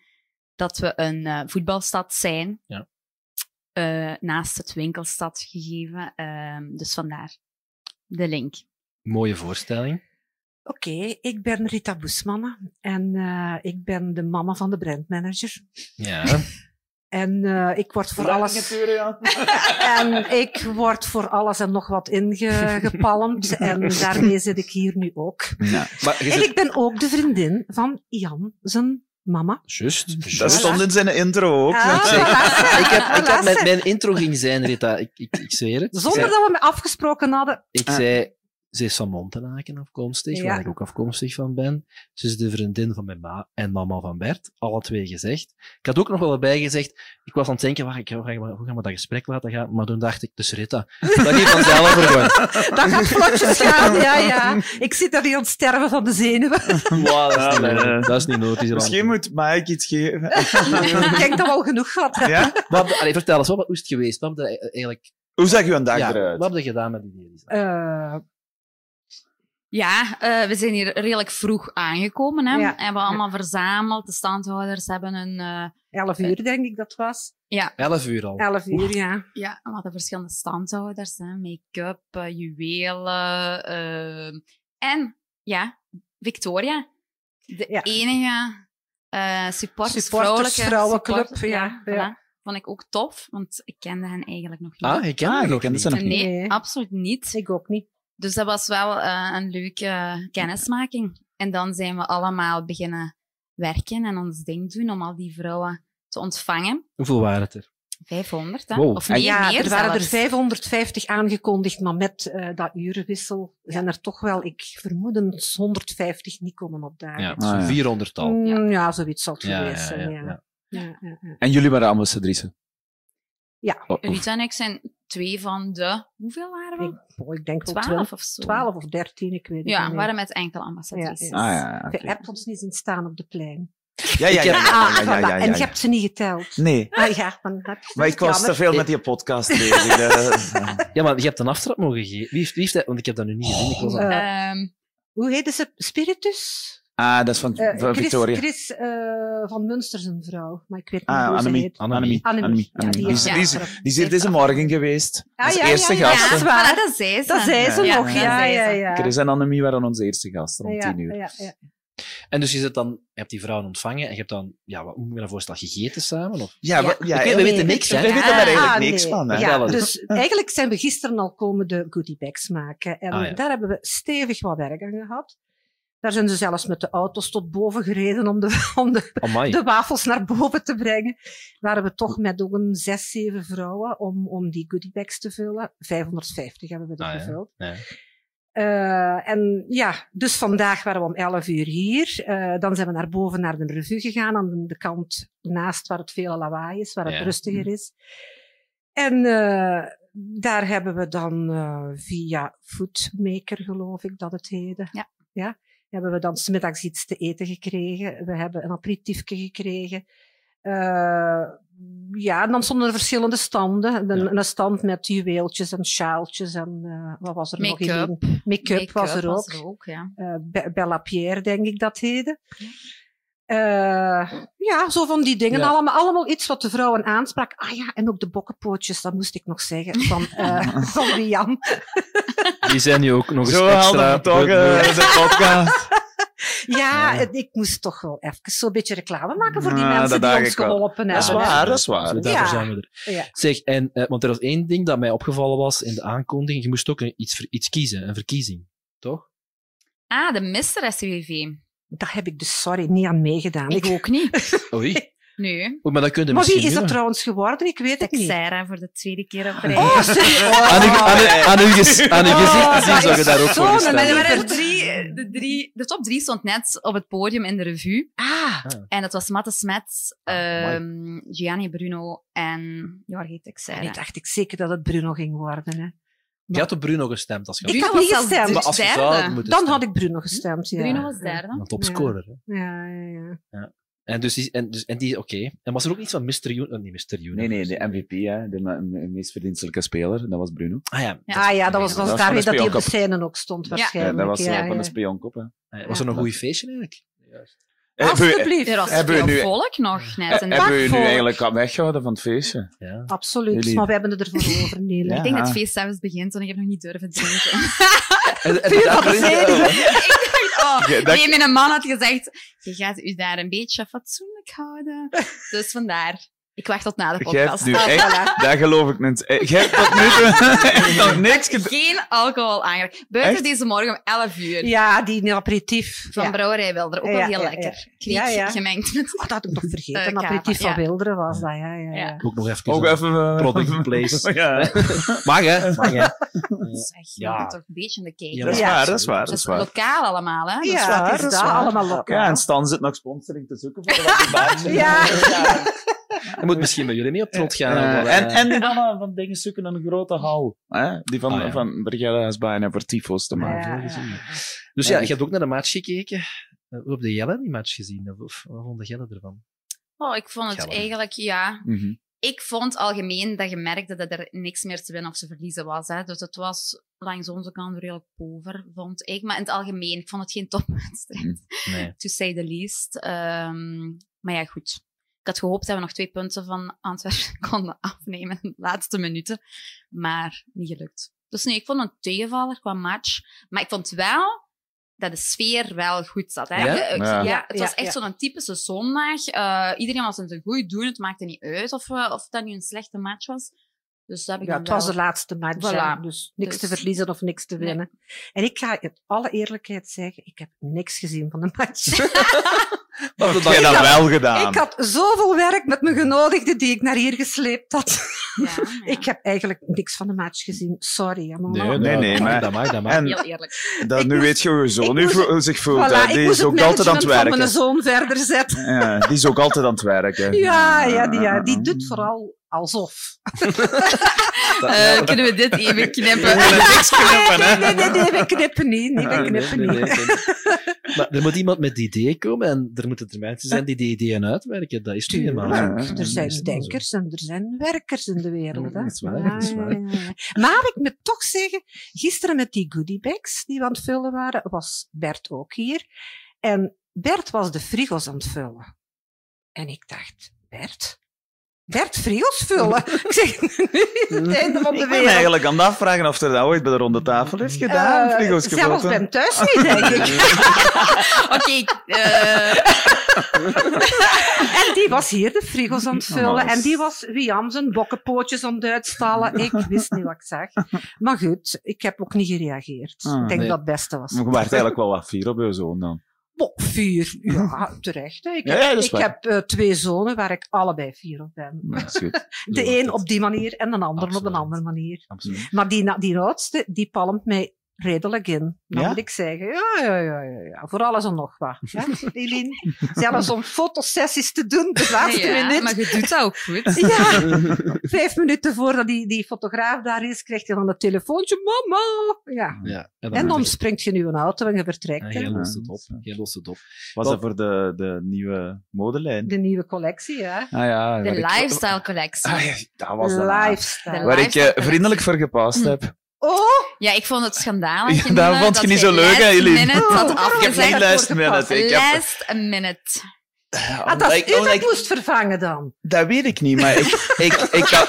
dat we een eh, voetbalstad zijn. Ja. Eh, naast het winkelstad gegeven. Ehm, dus vandaar de link. Mooie voorstelling. Oké, ik ben Rita Boesmanne en eh, ik ben de mama van de brandmanager. Ja. En eh, ik word voor alles... en ik word voor alles en nog wat ingepalmd. en daarmee zit ik hier nu ook. Ja. Maar En zit... ik ben ook de vriendin van Jan, zijn mama. Just. Dat stond in zijn intro ook. Ah, voilà. Ik heb, ik heb Voilà. mijn, intro ging zijn, Rita. Ik, ik, ik zweer het. Zonder ik zei, dat we me afgesproken hadden. ik zei, ze is van Montenaken afkomstig, Ja. waar ik ook afkomstig van ben. Ze is de vriendin van mijn ma en mama van Bert. Alle twee gezegd. Ik had ook nog wel erbij gezegd, ik was aan het denken, wacht, ik, hoe, gaan we, hoe gaan we dat gesprek laten gaan? Maar toen dacht ik, dus Rita, dat ging vanzelf er gewoon. Dat gaat vlotjes gaan, ja, ja. Ik zit daar hier aan het sterven van de zenuwen. Wow, dat, is Ja, niet nee. dat is niet nodig. Misschien moet Mike iets geven. ik denk dat we al genoeg gehad hebben. Ja? Wat, heb- allee, vertel eens, wat, hoe is het geweest? Wat heb je eigenlijk... Hoe zag je een dag ja, eruit? Wat heb je gedaan met die dieren? Eh, Ja, eh, we zijn hier redelijk vroeg aangekomen. Hè. Ja. Hebben allemaal verzameld. De standhouders hebben een... eh, 11 uur, denk ik dat was. ja, Elf uur al. 11 uur, ja. ja, we hadden verschillende standhouders. hè. Make-up, eh, juwelen. eh, en ja, Victoria. De Ja. enige eh supporters, Supporters, vrouwelijke vrouwenclub, ja, ja. voilà. Vond ik ook tof, want ik kende hen eigenlijk nog niet. Ah, ik ken Ah, nog kende niet. ze nog nee, Nee. absoluut niet. Ik ook niet. Dus dat was wel eh, een leuke kennismaking. En dan zijn we allemaal beginnen werken en ons ding doen om al die vrouwen te ontvangen. Hoeveel waren het er? 500, hè? Wow. Of meer, ja, meer er waren er zelfs. 550 aangekondigd, maar met eh, dat urenwissel zijn er toch wel, ik vermoed, een 150 niet komen opdagen. Ja, Ah, ja. zo'n 400 tal. Mm, ja. zoiets zal het Ja, geweest ja, zijn. ja, Ja, ja. Ja, ja, ja. En jullie waren ambassadrice. Ja. Oh, oh. Rita en ik zijn twee van de... Hoeveel waren we? Ik, oh, ik denk wel 12 12 of zo. 12 of 13, ik weet het Ja, niet we meer. waren met enkele ambassadrices. Ja, Ah ja. Je hebt ons niet zien staan op de plein. Ja, ja, ja. ja, ja, ja, ja, ja, En je ja. hebt ze niet geteld. Nee. Ah, ja, dan, Maar ik was jammer. te veel met die podcast bezig. Ja, maar je hebt een aftrap mogen geven. Wie heeft, wie heeft dat? Want ik heb dat nu niet gezien. Ik was aan- Eh, Ehm, Hoe heette ze? Spiritus? Ah, dat is van, Eh, Chris, Victoria. Chris eh, van Munster zijn vrouw, maar ik weet niet Ah, hoe ze Annemie. heet. Annemie. Annemie. Annemie. Ja, Annemie. die is- die is- die is hier deze morgen geweest. Ah, Als ja, eerste ja, ja, gasten. dat is waar. dat zei ze. Dat zei ze Ja, nog, ja, ja, ja. Chris en Annemie waren onze eerste gasten om Ja, tien uur. ja, ja. En dus je, zit dan, je hebt die vrouwen ontvangen en je hebt dan, ja, wat, hoe moet je dat voorstellen, gegeten samen? Of? Ja, we weten niks, hè? We weten daar eigenlijk Ah, niks van. Hè? Dus eigenlijk zijn we gisteren al komen de goodie bags maken. En Ah, daar hebben we stevig wat werk aan gehad. Daar zijn ze zelfs met de auto's tot boven gereden om de, om de, de wafels naar boven te brengen. Waren we toch met ook een zes, zeven vrouwen om, om die goodiebags te vullen. 550 hebben we er Ah, gevuld. Ja. Eh, en ja, dus vandaag waren we om 11 uur hier. Eh, dan zijn we naar boven naar de revue gegaan, aan de kant naast waar het veel lawaai is, waar het Ja. rustiger is. En eh, daar hebben we dan eh, via Foodmaker, geloof ik dat het heette. Ja. ja hebben we dan smiddags iets te eten gekregen. We hebben een aperitiefje gekregen. Eh, ja, en dan stonden er verschillende standen. Een, een stand met juweeltjes en sjaaltjes en eh, wat was er nog? Make-up. in? Make-up was er ook. was er ook, ja. Eh, Be- Bella Pierre, denk ik dat heette. Ja, zo van die dingen. Ja. Allemaal, allemaal iets wat de vrouwen aansprak. Ah ja, en ook de bokkenpootjes, dat moest ik nog zeggen. Van, van Wian. Die zijn nu ook nog eens Zo extra... hadden we toch eh, de podcast. Ja, en ik moest toch wel even zo'n beetje reclame maken voor die Ja, mensen dat die ons ik geholpen Dat is hebben. waar, dat is waar. Zo, Ja. daarvoor zijn we er. Ja. Zeg, en, eh, want er was één ding dat mij opgevallen was in de aankondiging. Je moest ook iets, iets kiezen, een verkiezing. Toch? Ah, de Mr. SCVV. Daar heb ik dus, sorry, niet aan meegedaan. Ik ook niet. Oei. Nee. Maar dat kun je Maar wie misschien is dat trouwens geworden? Ik weet het niet. Sarah voor de tweede keer op rij. Oh, serieus? Aan uw- aan uw- aan aan uw gezicht zien zou je daar ook voor er hebben. waren drie, de, drie, de top drie stond net op het podium in de revue. Ah. En dat was Matte Smets, ehm Gianni Bruno en Jorge Texera. Nee, dacht ik zeker dat het Bruno ging worden. Hè. Je had op Bruno gestemd. Als je Ik had niet gestemd. Maar als je derde. zou Dan stemmen. had ik Bruno gestemd, ja. Bruno was derde. Een topscorer. hè. Ja, ja, ja. Ja. En dus die, en, dus, en die oké. En was er ook iets van Mr. Universe? Nee, Mr. Universe. Nee, nee, de MVP, hè, de me- me- meest verdienstelijke speler, dat was Bruno. Ah ja. Ah ja, dat was, dat was daarmee de dat hij op de scène ook stond, Ja, waarschijnlijk. dat was eh, ja, van de ja. spionkop. Hè. Ah, Was er een goede feestje eigenlijk? Eh, hebben we- Alsjeblieft. Er was Hebben we veel nu- volk nog net. Eh, En Hebben we nu eigenlijk al weggehouden van het feestje? Ja. Absoluut, Jullie- maar we hebben het ervoor over, Nele. Ja. ik denk dat het feest zelfs begint, want ik heb nog niet durven drinken. En, en Puur dat oh, Ja, dat- nee, mijn man had gezegd, je gaat u daar een beetje fatsoenlijk houden. Dus vandaar. Ik wacht tot na de podcast. nu Ah, voilà. dat geloof ik niet. Eh, Jij hebt tot nu toe niks gedaan. Geen alcohol aangeraakt. Buiten Echt? deze morgen om 11 uur. Ja, die aperitief. Van ja. Brouwerij Wilder. Ook Ja, wel heel ja, lekker. ja. Kriek Ja, ja. gemengd met... Oh, dat had ik nog vergeten. Eh, Een kava, aperitief van ja. Wilderen was dat, ja. ja, ja. Ja. Ook nog even. Ook even... eh, Product place. Ja. Mag hè? Mag hè? Zeg, je Ja. moet toch een beetje in de kijken. Ja, Dat is waar, dat is waar, dat is is waar. lokaal allemaal, hè? Ja, is is dat, dat? allemaal lokaal. Ja, en Stan zit nog sponsoring te zoeken voor wat die baantjes. Ja. Je moet misschien bij jullie mee op trot gaan. Eh, wel, en, hè. en die mannen van dingen zoeken een grote hal. Hè? Die van, Ah, ja. van Brigade Hasbaan en voor tyfo's te maken. Ja, ja. Dus ja, je hebt ook naar de match gekeken. Eh, Hoe heb de Jelle die match gezien? Of, wat vond de Jelle ervan? Oh, ik vond het Gelder. eigenlijk, ja... Mhm. Ik vond algemeen dat je merkte dat er niks meer te winnen of te verliezen was. Hè. Dus het was langs onze kant redelijk pover, vond ik. Maar in het algemeen, ik vond het geen topwedstrijd. Nee. To say the least. Ehm, maar ja, goed. Ik had gehoopt dat we nog twee punten van Antwerpen konden afnemen in de laatste minuten. Maar niet gelukt. Dus nee, ik vond het een tegenvaller qua match. Maar ik vond wel dat de sfeer wel goed zat. Hè? Ja? Ik- Ja. ja, het was echt ja. zo'n typische zondag. Eh, iedereen was in zijn goed doen. Het maakte niet uit of, eh, of dat nu een slechte match was. Dus dat heb ik Ja, dan het was de laatste match, Voilà. dus niks te Dus- verliezen of niks te Nee. winnen. En ik ga in alle eerlijkheid zeggen, ik heb niks gezien van de match. Wat heb jij dat wel gedaan? ik had zoveel werk met mijn genodigden die ik naar hier gesleept had. Ja, ja. Ik heb eigenlijk niks van de match gezien. Sorry. Mama. Nee, Nee, nee, maar... Dat mag, dat mag. En Heel eerlijk. dat, nu moest- weet je hoe je zoon nu moest- zich voelt. Voilà, Die is ook altijd aan het werken. mijn zoon verder zetten. Ja, die is ook altijd aan het werken. Ja, ja, die, ja, die doet vooral alsof. Eh, kunnen we dit even knippen? Nee, nee, nee, nee, we knippen niet. Nee, we knippen nee, niet. nee, nee. Maar er moet iemand met ideeën komen en er moeten er mensen zijn die die ideeën uitwerken. Dat is. Tuurlijk, Dat er zijn denkers en er zijn werkers in de wereld. Hè? Dat is waar, Ja, dat is waar. ja, ja, ja. Maar ik moet toch zeggen, gisteren met die goodiebags die we aan het vullen waren, was Bert ook hier. En Bert was de frigo's aan het vullen. En ik dacht, Bert? Bert, vullen? ik zeg, nu is het einde van de Ik ben wereld. eigenlijk aan het afvragen of er dat ooit bij de ronde tafel heeft gedaan. Frigo's zelfs bij hem thuis niet, denk ik. Oké, eh, en die was hier de frigo's aan het Oh, vullen. is- En die was Wiam zijn bokkenpootjes aan het uitstallen. Ik wist niet wat ik zag. Maar goed, ik heb ook niet gereageerd. Ah, ik denk nee. dat het beste was. Maar je werd eigenlijk wel wat fier op je zoon dan. Bo, vier. Ja, terecht. hè. Ik Ja, heb, ja, ik eh, twee zonen waar ik allebei vier op ben. Goed. De een op die manier en de ander op een andere manier. Maar die, die oudste, die palmt mij redelijk in. Dan Ja? moet ik zeggen, ja, ja, ja, ja, ja. voor alles en nog wat. Ja, Eline? Zelfs om fotosessies te doen, de laatste Ja, minuut. maar je doet dat ook goed. Ja, vijf minuten voordat die, die fotograaf daar is, krijgt hij dan een telefoontje, mama. Ja. Ja, En dan springt je nu een auto en je vertrekt. Ja, hè. jij lost het op. Jij lost het op. Was dat voor de, de nieuwe modelijn? De nieuwe collectie, ja. Ah ja, De lifestyle collectie. Ah, ja, dat was de. Lifestyle. Waar ik eh, vriendelijk voor gepast heb. Oh! Ja, ik vond het schandalig. Ja, dat vond je niet zo leuk, hè, Eline? minute had Ik heb afgezegd. geen last minute, ik heb- Last minute. Ah, dat is u dat moest vervangen dan. Dat weet ik niet, maar ik, ik, ik, kan,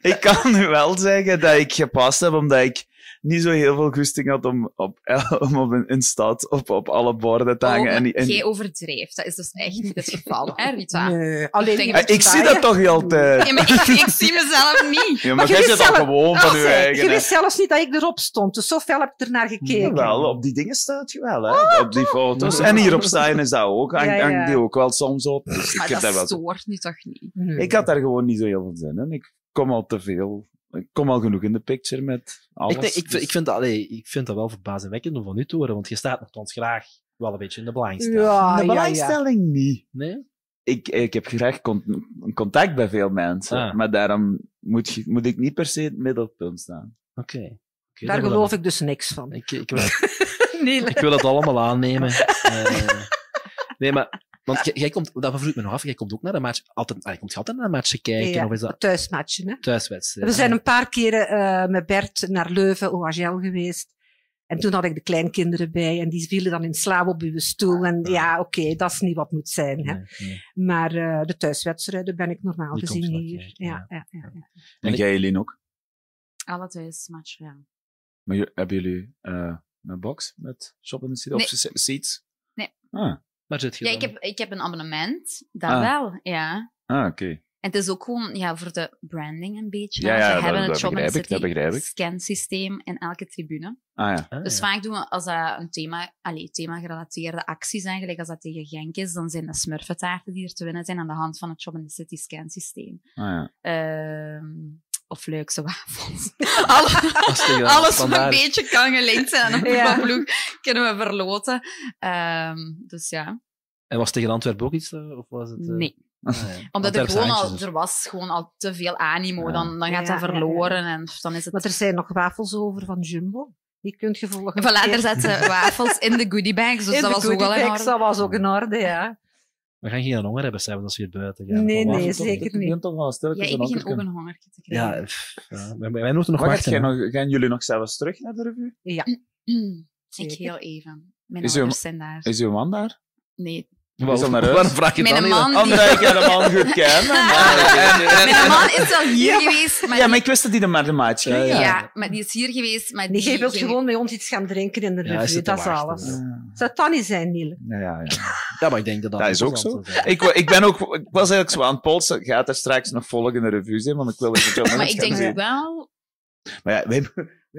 ik kan nu wel zeggen dat ik gepast heb, omdat ik niet zo heel veel goesting had om op, om op een, een stad op, op alle borden te Oh, hangen. maar en, en, Jij overdrijft. Dat is dus echt niet het geval, hè, Rita? Nee, alleen Ah, dat ik zie dat toch niet altijd. Ja, maar ik, ik zie mezelf niet. Ja, maar je jij wist zit al gewoon van Oh, je eigen, Je wist zelfs niet dat ik erop stond, dus zo fel heb ik ernaar gekeken. Wel, op die dingen staat je wel, hè? op die foto's. En hier op staan is dat ook. Hang, Ja, ja. hangt die ook wel soms op. Dus ik heb dat daar wel... stoort nu toch niet? Ik had daar gewoon niet zo heel veel zin in. Ik kom al te veel. Ik kom al genoeg in de picture met alles. Ik, denk, ik, dus- vind- ik, vind dat, allee, ik vind dat wel verbazingwekkend om van u te horen, want je staat nogthans graag wel een beetje in de belangstelling. Ja, de ja, ja. belangstelling niet. Nee? Ik, ik heb graag con- contact bij veel mensen, Ah. maar daarom moet, je, moet ik niet per se in het middelpunt staan. Oké. Daar dan- geloof ik dus niks van. Ik, ik, wil, Nee, ik wil het allemaal aannemen. Eh, nee, maar... Want jij, jij komt, dat vroeg me nog af, jij komt ook naar een match, altijd, allee, komt je altijd naar een match kijken, Ja, of is dat thuismatchen. Hè? thuiswedstrijd? We zijn een paar keren eh, met Bert naar Leuven, OHL geweest. En toen had ik de kleinkinderen bij en die vielen dan in slaap op uw stoel. En ja, oké, dat is niet wat moet zijn. Hè. Maar eh, de thuiswedstrijden ben ik normaal Die gezien hier. Ja, ja, ja, ja. En jij, Eline, ook? Alle thuismatch, ja. Maar hebben jullie eh, een box met Shop in the City? Nee. Of se- seats? Nee. Ah, Maar zit je Ja, dan? ik heb, ik heb een abonnement. Dat Ah. wel, ja. ah oké. En het is ook gewoon ja, voor de branding een beetje. Ja, ja, Ze dat- hebben dat het Shop City scansysteem in elke tribune. Ah ja. dus vaak doen we, als dat een thema, allee, thema-gerelateerde acties eigenlijk, als dat tegen Genk is, dan zijn de smurfentaarten die er te winnen zijn aan de hand van het Shop in the City scansysteem. Ah ja. Ehm, of leukste wafels. Alle- Als tegen de alles wat een beetje kan gelinkt zijn Ja. voetbalploeg, kunnen we verloten. Ehm, dus ja. En was tegen Antwerpen ook iets, eh, of was het... eh? Nee. Ah, ja. Omdat er gewoon al, handjes dus. er was gewoon al te veel animo. Ja. Dan, dan gaat Ja, dat ja, ja. verloren en dan is het... Maar er zijn nog wafels over van Jumbo. Die kunt je volgen. Voilà, er zetten wafels in de goodiebags, dus In dat de was ook wel in goodiebags, orde. Dat was ook in orde, ja. We gaan geen honger hebben s'avonds als we hier buiten gaan. Nee, nee, toch? zeker Ik niet. toch wel Ja, ik een begin ook een hongertje te krijgen. Ja, pff, ja. Wij, wij moeten nog Maar wachten. gaan jullie nog zelfs terug naar de revue? Ja. ik heel even. Mijn Is uw, ouders zijn daar. is uw man daar? Nee. Al naar huis? Waarom vraag je Mijn dan niet? man Omdat die- ik de man goed ken. Mijn man is wel hier Ja. geweest, maar, Ja, maar ik wist dat hij er maar de ging. ja, Ja. maar die is hier geweest. Maar die jij wilt ging- gewoon met ons iets gaan drinken in de Ja, hij revue, zit te dat is wachten, alles. ja. Zou het dan niet zijn, Niele? Ja, ja, ja. Ja, maar ik denk dat dat... Dat is ook zo. interessant zal zijn. Ik, wa- ik, ben ook, ik was eigenlijk zo aan het polsen. Gaat er straks nog volg in de revue zijn? Want ik wil het jou Maar ik denk wel... Maar ja, wij,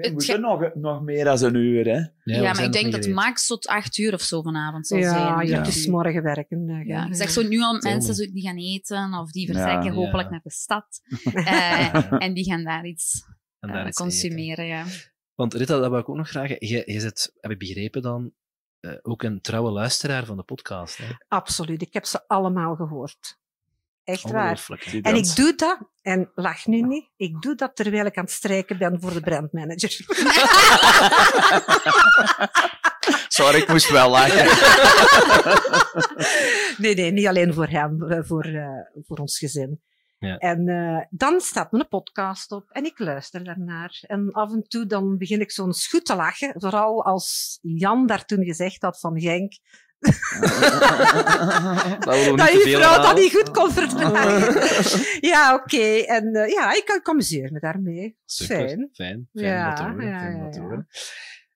Het moeten ge- nog, nog meer dan een uur, hè? Ja, maar ik denk dat max tot acht uur of zo vanavond zal Ja, zijn. ja, het is morgen werken. hè. Ja, ik zeg zo nu al mensen die gaan eten of die vertrekken ja. hopelijk naar de stad. Eh, en die gaan daar iets eh, consumeren. Ja. Want Rita, dat wil ik ook nog vragen. Je, je zit, heb ik begrepen dan, eh, ook een trouwe luisteraar van de podcast. Hè? Absoluut, ik heb ze allemaal gehoord. Echt waar. En ik doe dat, en lach nu niet, ik doe dat terwijl ik aan het strijken ben voor de brandmanager. Sorry, ik moest wel lachen. nee, nee, niet alleen voor hem, eh, voor, eh, voor ons gezin. Ja. En eh, dan staat mijn podcast op en ik luister daarnaar. En af en toe dan begin ik zo'n goed te lachen. Vooral als Jan daar toen gezegd had van Genk. Dat dat je veel vrouw dat niet goed kon verdragen. ja, oké. En eh, ja, ik, ik amuseer me daarmee. Super, Fijn. Fijn, fijn Ja, om dat te horen. ja, fijn om ja, dat te ja. horen.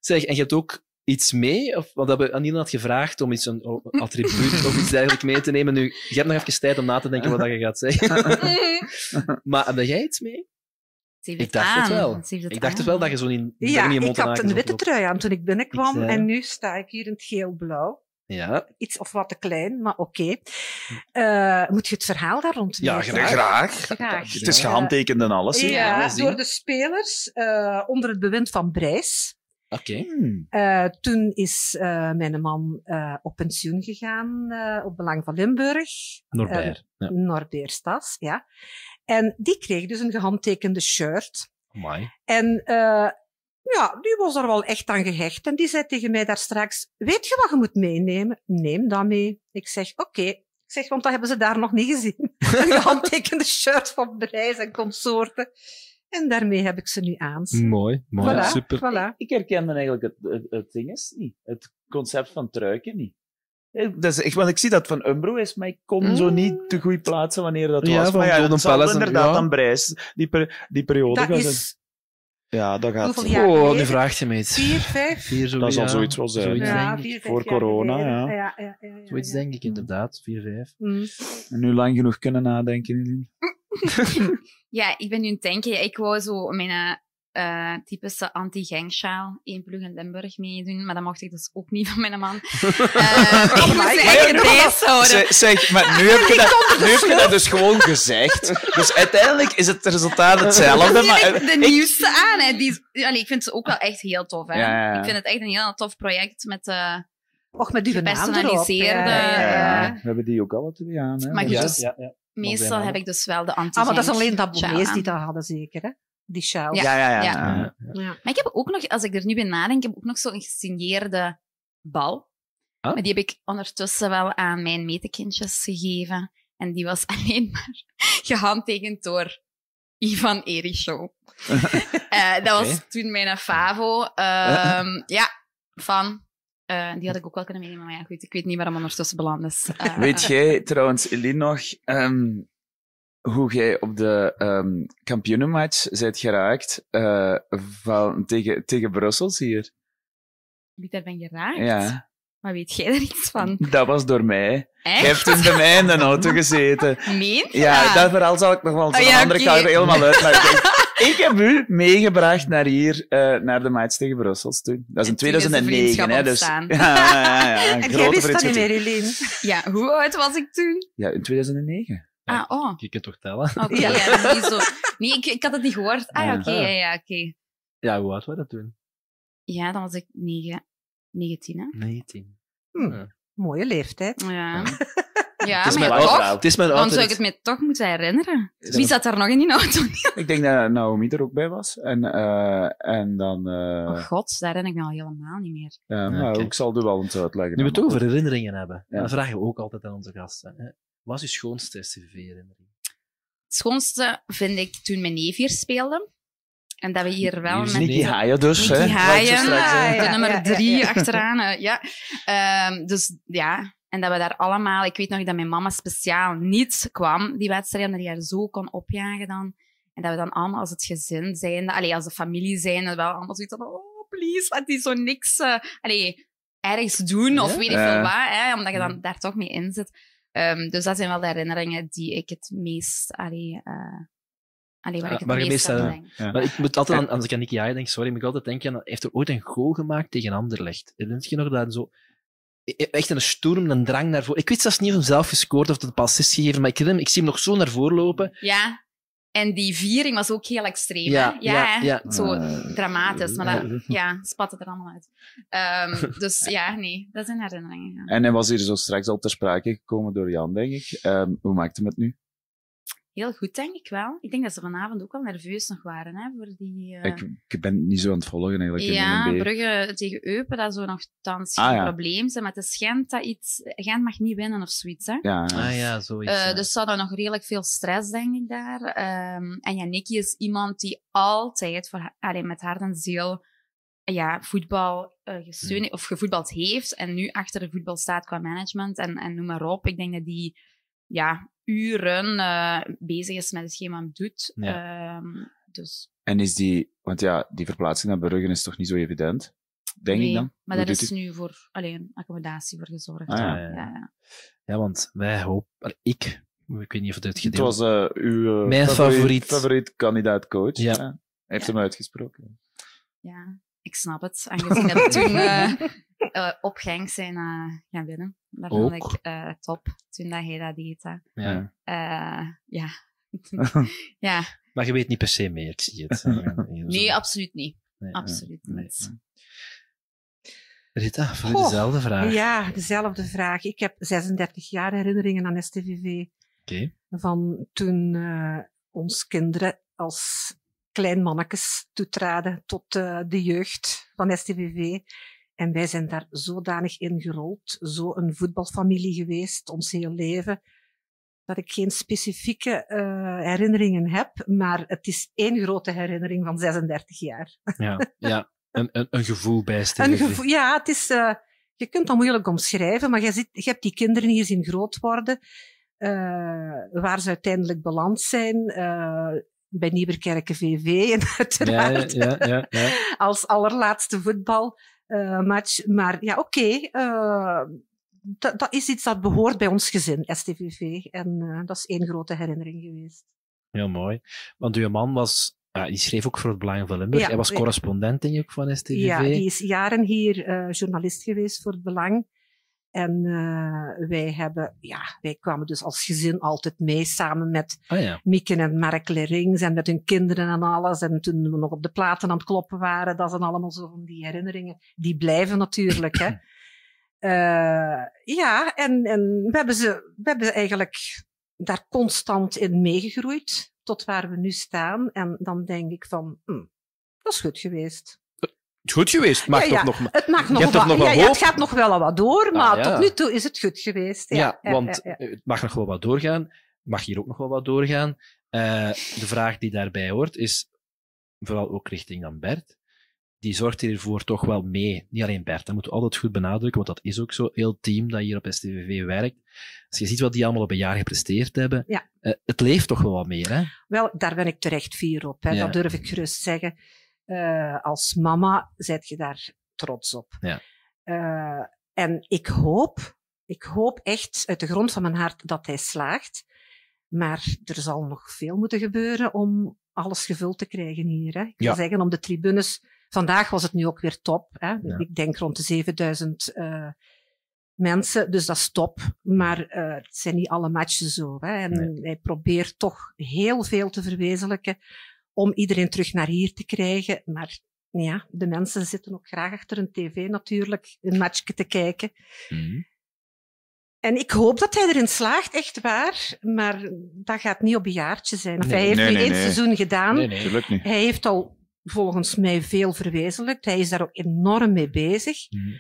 Zeg, en je hebt ook iets mee? Of wat hebben Anine had gevraagd om iets, een, een attribuut of iets dergelijks mee te nemen. Nu, je hebt nog even tijd om na te denken wat dat je gaat zeggen. maar heb jij iets mee? Ik dacht het wel. Ik dacht het wel dat je zo in Ja, in je mond ik had en een witte trui aan toen ik binnenkwam Ik, en nu sta ik hier in het geel-blauw. Ja. Iets of wat te klein, maar oké. Eh, moet je het verhaal daar rond Ja, graag. Graag. Het is gehandtekend en alles. hè. Ja, Alles door de spelers eh, onder het bewind van Brijs. Oké. Eh, toen is eh, mijn man eh, op pensioen gegaan eh, op Belang van Limburg. Norbert, ja. Norbert Stas, ja. En die kreeg dus een gehandtekende shirt. Amai. En eh, ja, die was er wel echt aan gehecht. En die zei tegen mij daar straks, weet je wat je moet meenemen? Neem dat mee. Ik zeg, oké. Ik zeg, want dat hebben ze daar nog niet gezien. een gehandtekende shirt van Brijs en consorten. En daarmee heb ik ze nu aan. Mooi, mooi, Voilà, super. Voilà. Ik herkende eigenlijk het, het, het ding is niet. Het concept van truiken niet. Eh, Dat is echt, want ik zie dat van Umbro is, maar ik kon zo niet te goed plaatsen wanneer dat Ja, was. van Maar ja, Golden het zal Palace en- inderdaad ja. aan Brijs, die, per- die periode. Dat is- Ja, dat gaat... Hoeveel jaar Oh, nu vraagt je me iets. Vier, vijf? Vier, zo, Dat zal ja, zoiets wel zijn. Zoiets, Ja, vier, vijf Voor corona, ja. Ja, ja, ja, ja, Zoiets ja. denk ik inderdaad. Vier, vijf. Mm. En nu lang genoeg kunnen nadenken. Ja, ik ben nu aan het denken. Ik wou zo mijn eh typische anti-gangsjaal één plug in Limburg meedoen, maar dat mocht ik dus ook niet van mijn man. Eh, ik moest Maar eigenlijk ja, erbij houden. Zeg, zeg, maar nu heb, je dat, nu heb je dat dus gewoon gezegd. Dus uiteindelijk is het resultaat hetzelfde. Nu Maar, de ik- nieuwste aan. Hè. Die, is- allee, ik vind ze ook wel echt heel tof. Hè. Ja, ja, ja. Ik vind het echt een heel tof project met eh Och, met die gepersonaliseerde... Ja, eh, we hebben die ook alle twee aan. Hè? Maar Ja. goed, Ja, ja. meestal heb ik dus wel de anti Ah, maar dat is alleen abonnees die dat hadden, zeker, hè? Die sjaal. Ja, ja, ja. ja. Ja. Maar ik heb ook nog, als ik er nu bij nadenk, ik heb ook nog zo'n gesigneerde bal. Ah? Maar die heb ik ondertussen wel aan mijn metekindjes gegeven. En die was alleen maar gehandtekend door Ivan Erichou. Eh, dat was toen mijn favo. Ehm, ja, van. Eh, die had ik ook wel kunnen meenemen, maar ja, goed, ik weet niet waar hem ondertussen beland is. Eh, Weet jij trouwens, Eline, nog ehm, hoe jij op de ehm kampioenenmatch bent geraakt eh, van, tegen, tegen Brussels hier? Wie daar ben geraakt? Ja, Maar weet jij er iets van? dat was door mij. Echt? Jij hebt toen bij mij in de auto gezeten. Meen je Ja, dat? verhaal zal ik nog wel eens Oh, andere kant helemaal uitleggen. ik heb u meegebracht naar hier, eh, naar de match tegen Brussels toen. Dat is in En toen is de 2009, vriendschap hè. Dus, ja, ja, ja, ja, En jij wist dat niet meer, Eline? Ja, hoe oud was ik toen? Ja, in 2009. Ah, oh. Je kunt toch tellen? Oké, ja. dat niet zo. Nee, ik, ik had het niet gehoord. Ah, Ja. oké, ja, ja, oké. Ja, hoe oud was dat toen? Ja, dan was ik negen, 19, hè? 19. Hm, Mooie leeftijd. Ja. Ja, Het is maar mijn toch? Het is mijn Dan zou ik het me toch moeten herinneren. dat Wie zat daar nog in die auto? Ik denk dat Naomi er ook bij was. En, eh, en dan... eh, Oh god, daar herinner ik me al helemaal niet meer. ja, nou, ik zal er wel eens uitleggen. Nu we het over herinneringen hebben, Ja. dan vragen we ook altijd aan onze gasten. Wat is uw schoonste STV-herinnering? Het schoonste vind ik toen mijn neef hier speelde. En dat we hier wel met... Nicky Haaien dus, hè. Je Haaien, straks, hè. de nummer ja, ja, drie ja. achteraan. eh, ja. Ehm, dus ja, en dat we daar allemaal... Ik weet nog dat mijn mama speciaal niet kwam, die wedstrijd, omdat die haar zo kon opjagen dan. En dat we dan allemaal als het gezin zijn, allee, als de familie zijn, wel allemaal zoiets van, oh, please, laat die zo niks... eh, allee, ergens doen, of Ja? weet ik veel wat, hè, omdat je dan daar toch mee in zit. Ehm, dus dat zijn wel de herinneringen die ik het meest... Allee, eh, allee, waar ik het meest aan denk. Ja. Maar ik moet altijd aan, als ik aan Nicky denk, sorry, moet ik altijd denken aan, hij heeft er ooit een goal gemaakt tegen Anderlecht. Herinner je nog dat zo... Echt een storm, een drang naar voren. Ik weet zelfs niet of hij zelf gescoord of dat het pas is gegeven, maar ik, ik zie hem nog zo naar voren lopen. Ja, en die viering was ook heel extreem. Ja, ja, ja, zo Eh, dramatisch. Maar dat ja, spatte er allemaal uit. Ehm, dus ja, nee, dat zijn herinneringen. Ja. En hij was hier zo straks al ter sprake gekomen door Jan, denk ik. Ehm, hoe maakt hem het nu? Heel goed, denk ik wel. Ik denk dat ze vanavond ook wel nerveus nog waren hè, voor die. eh, Ik, ik ben niet zo aan het volgen eigenlijk. ja. Brugge tegen Eupen, dat zou nog thans Ah, geen ja. probleem zijn. Maar het is Gent dat iets. Gent mag niet winnen of zoiets. Hè? Ja, ja. Ah ja, zoiets. Eh, ja. dus ze hadden nog redelijk veel stress, denk ik, daar. Ehm, en Janikki is iemand die altijd voor, allee, met hart en ziel ja, voetbal eh gesteund of gevoetbald heeft en nu achter de voetbal staat qua management en, en noem maar op. Ik denk dat die ja, uren eh, bezig is met hetgeen wat hij doet. Ehm, dus En is die... Want ja, die verplaatsing naar Brugge is toch niet zo evident? denk nee, ik dan. maar Hoe daar is het? nu voor alleen accommodatie voor gezorgd. Ah, ja. ja, ja. Ja, want wij hopen... Ik, ik weet niet of het Het uitgedeeld was eh, uw eh, Mijn favoriet, favoriet. favoriet kandidaat-coach. Ja. Hij heeft hem uitgesproken. Ja, ik snap het. Aangezien dat toen eh eh, op Genk zijn eh, gaan winnen. Dat vond ik eh, top, toen dat hij dat deed. hè. Ja. Eh, ja. ja. Maar je weet niet per se meer, ik zie het. Nee, absoluut niet. Nee, absoluut niet. Rita, voor dezelfde vraag. Ja, dezelfde vraag. Ik heb 36 jaar herinneringen aan STVV. Oké. Van toen eh ons kinderen als klein mannetjes toetraden tot eh, de jeugd van STVV. En wij zijn daar zodanig in gerold, zo een voetbalfamilie geweest, ons heel leven, dat ik geen specifieke eh, herinneringen heb, maar het is één grote herinnering van 36 jaar. Ja, ja. Een, een, een gevoel bij Een STVV. gevoel, ja, het is, eh, je kunt dat moeilijk omschrijven, maar je, ziet, je hebt die kinderen hier zien groot worden, eh, waar ze uiteindelijk beland zijn. bij Nieuwerkerken VV en uiteraard Ja, ja, ja, ja. als allerlaatste voetbalmatch. maar ja, oké, eh, dat, dat is iets dat behoort bij ons gezin, STVV. En eh, dat is één grote herinnering geweest. Heel mooi. Want uw man was... Ja, die schreef ook voor het Belang van Limburg. Ja, Hij was correspondent, denk ik, van STVV. Ja, die is jaren hier eh, journalist geweest voor het Belang. En eh, wij hebben, ja, wij kwamen dus als gezin altijd mee, samen met Ah ja. Mieke en Mark Lerings en met hun kinderen en alles. En toen we nog op de platen aan het kloppen waren, dat zijn allemaal zo van die herinneringen. Die blijven natuurlijk, hè. Eh, ja, en, en we, hebben ze, we hebben eigenlijk daar constant in meegegroeid, tot waar we nu staan. En dan denk ik van, hm, dat is goed geweest. Goed geweest. Mag Ja, ja, toch nog... Het mag nog wat, ja, het gaat nog wel wat door, maar Ah, ja. tot nu toe is het goed geweest. Ja, want het mag nog wel wat doorgaan. Mag hier ook nog wel wat doorgaan. Eh, de vraag die daarbij hoort is, vooral ook richting dan Bert, die zorgt hiervoor toch wel mee. Niet alleen Bert, dat moeten we altijd goed benadrukken, want dat is ook zo. Heel team dat hier op STVV werkt. Als je ziet wat die allemaal op een jaar gepresteerd hebben, Ja. eh, het leeft toch wel wat meer, hè? Wel, daar ben ik terecht fier op. Hè. Dat durf ik gerust zeggen. Eh, als mama zet je daar trots op. Ja. Eh, en ik hoop, ik hoop echt uit de grond van mijn hart dat hij slaagt. Maar er zal nog veel moeten gebeuren om alles gevuld te krijgen hier. Hè. Ik wil Ja. zeggen, om de tribunes. Vandaag was het nu ook weer top. Hè. Ja. Ik denk rond de 7000 eh, mensen, dus dat is top. Maar het zijn niet alle matchen zo. Hè. En hij probeert toch heel veel te verwezenlijken om iedereen terug naar hier te krijgen. Maar ja, de mensen zitten ook graag achter een tv natuurlijk een matchje te kijken. En ik hoop dat hij erin slaagt, echt waar. Maar dat gaat niet op een jaartje zijn. Nee. hij heeft Nee, nu nee, één seizoen gedaan. Nee, nee. Tuurlijk niet. Hij heeft al volgens mij veel verwezenlijkt. Hij is daar ook enorm mee bezig. Mhm.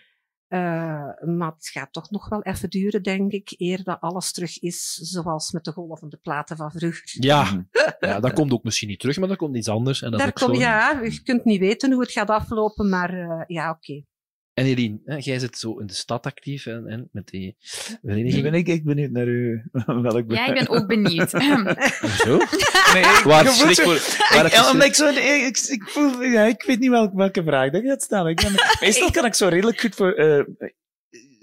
Maar het gaat toch nog wel even duren, denk ik, eer dat alles terug is zoals met de golvende platen van vroeger. Ja. ja, dat komt ook misschien niet terug, maar dat komt iets anders. En dat is Daar ook kom, zo. ja, je kunt niet weten hoe het gaat aflopen, maar eh, ja, oké. En Eline, hè, jij zit zo in de stad actief en, en met die vereniging. ben ik echt benieuwd naar u. Welk Ja, ik ben ook benieuwd. Zo? Nee, ik, Waar zo- voor- waar ik, omdat ik, zo, ik, ik, ik voel, ja, ik weet niet welke, welke vraag dat gaat stellen. Ik ben, meestal kan ik zo redelijk goed voor, eh,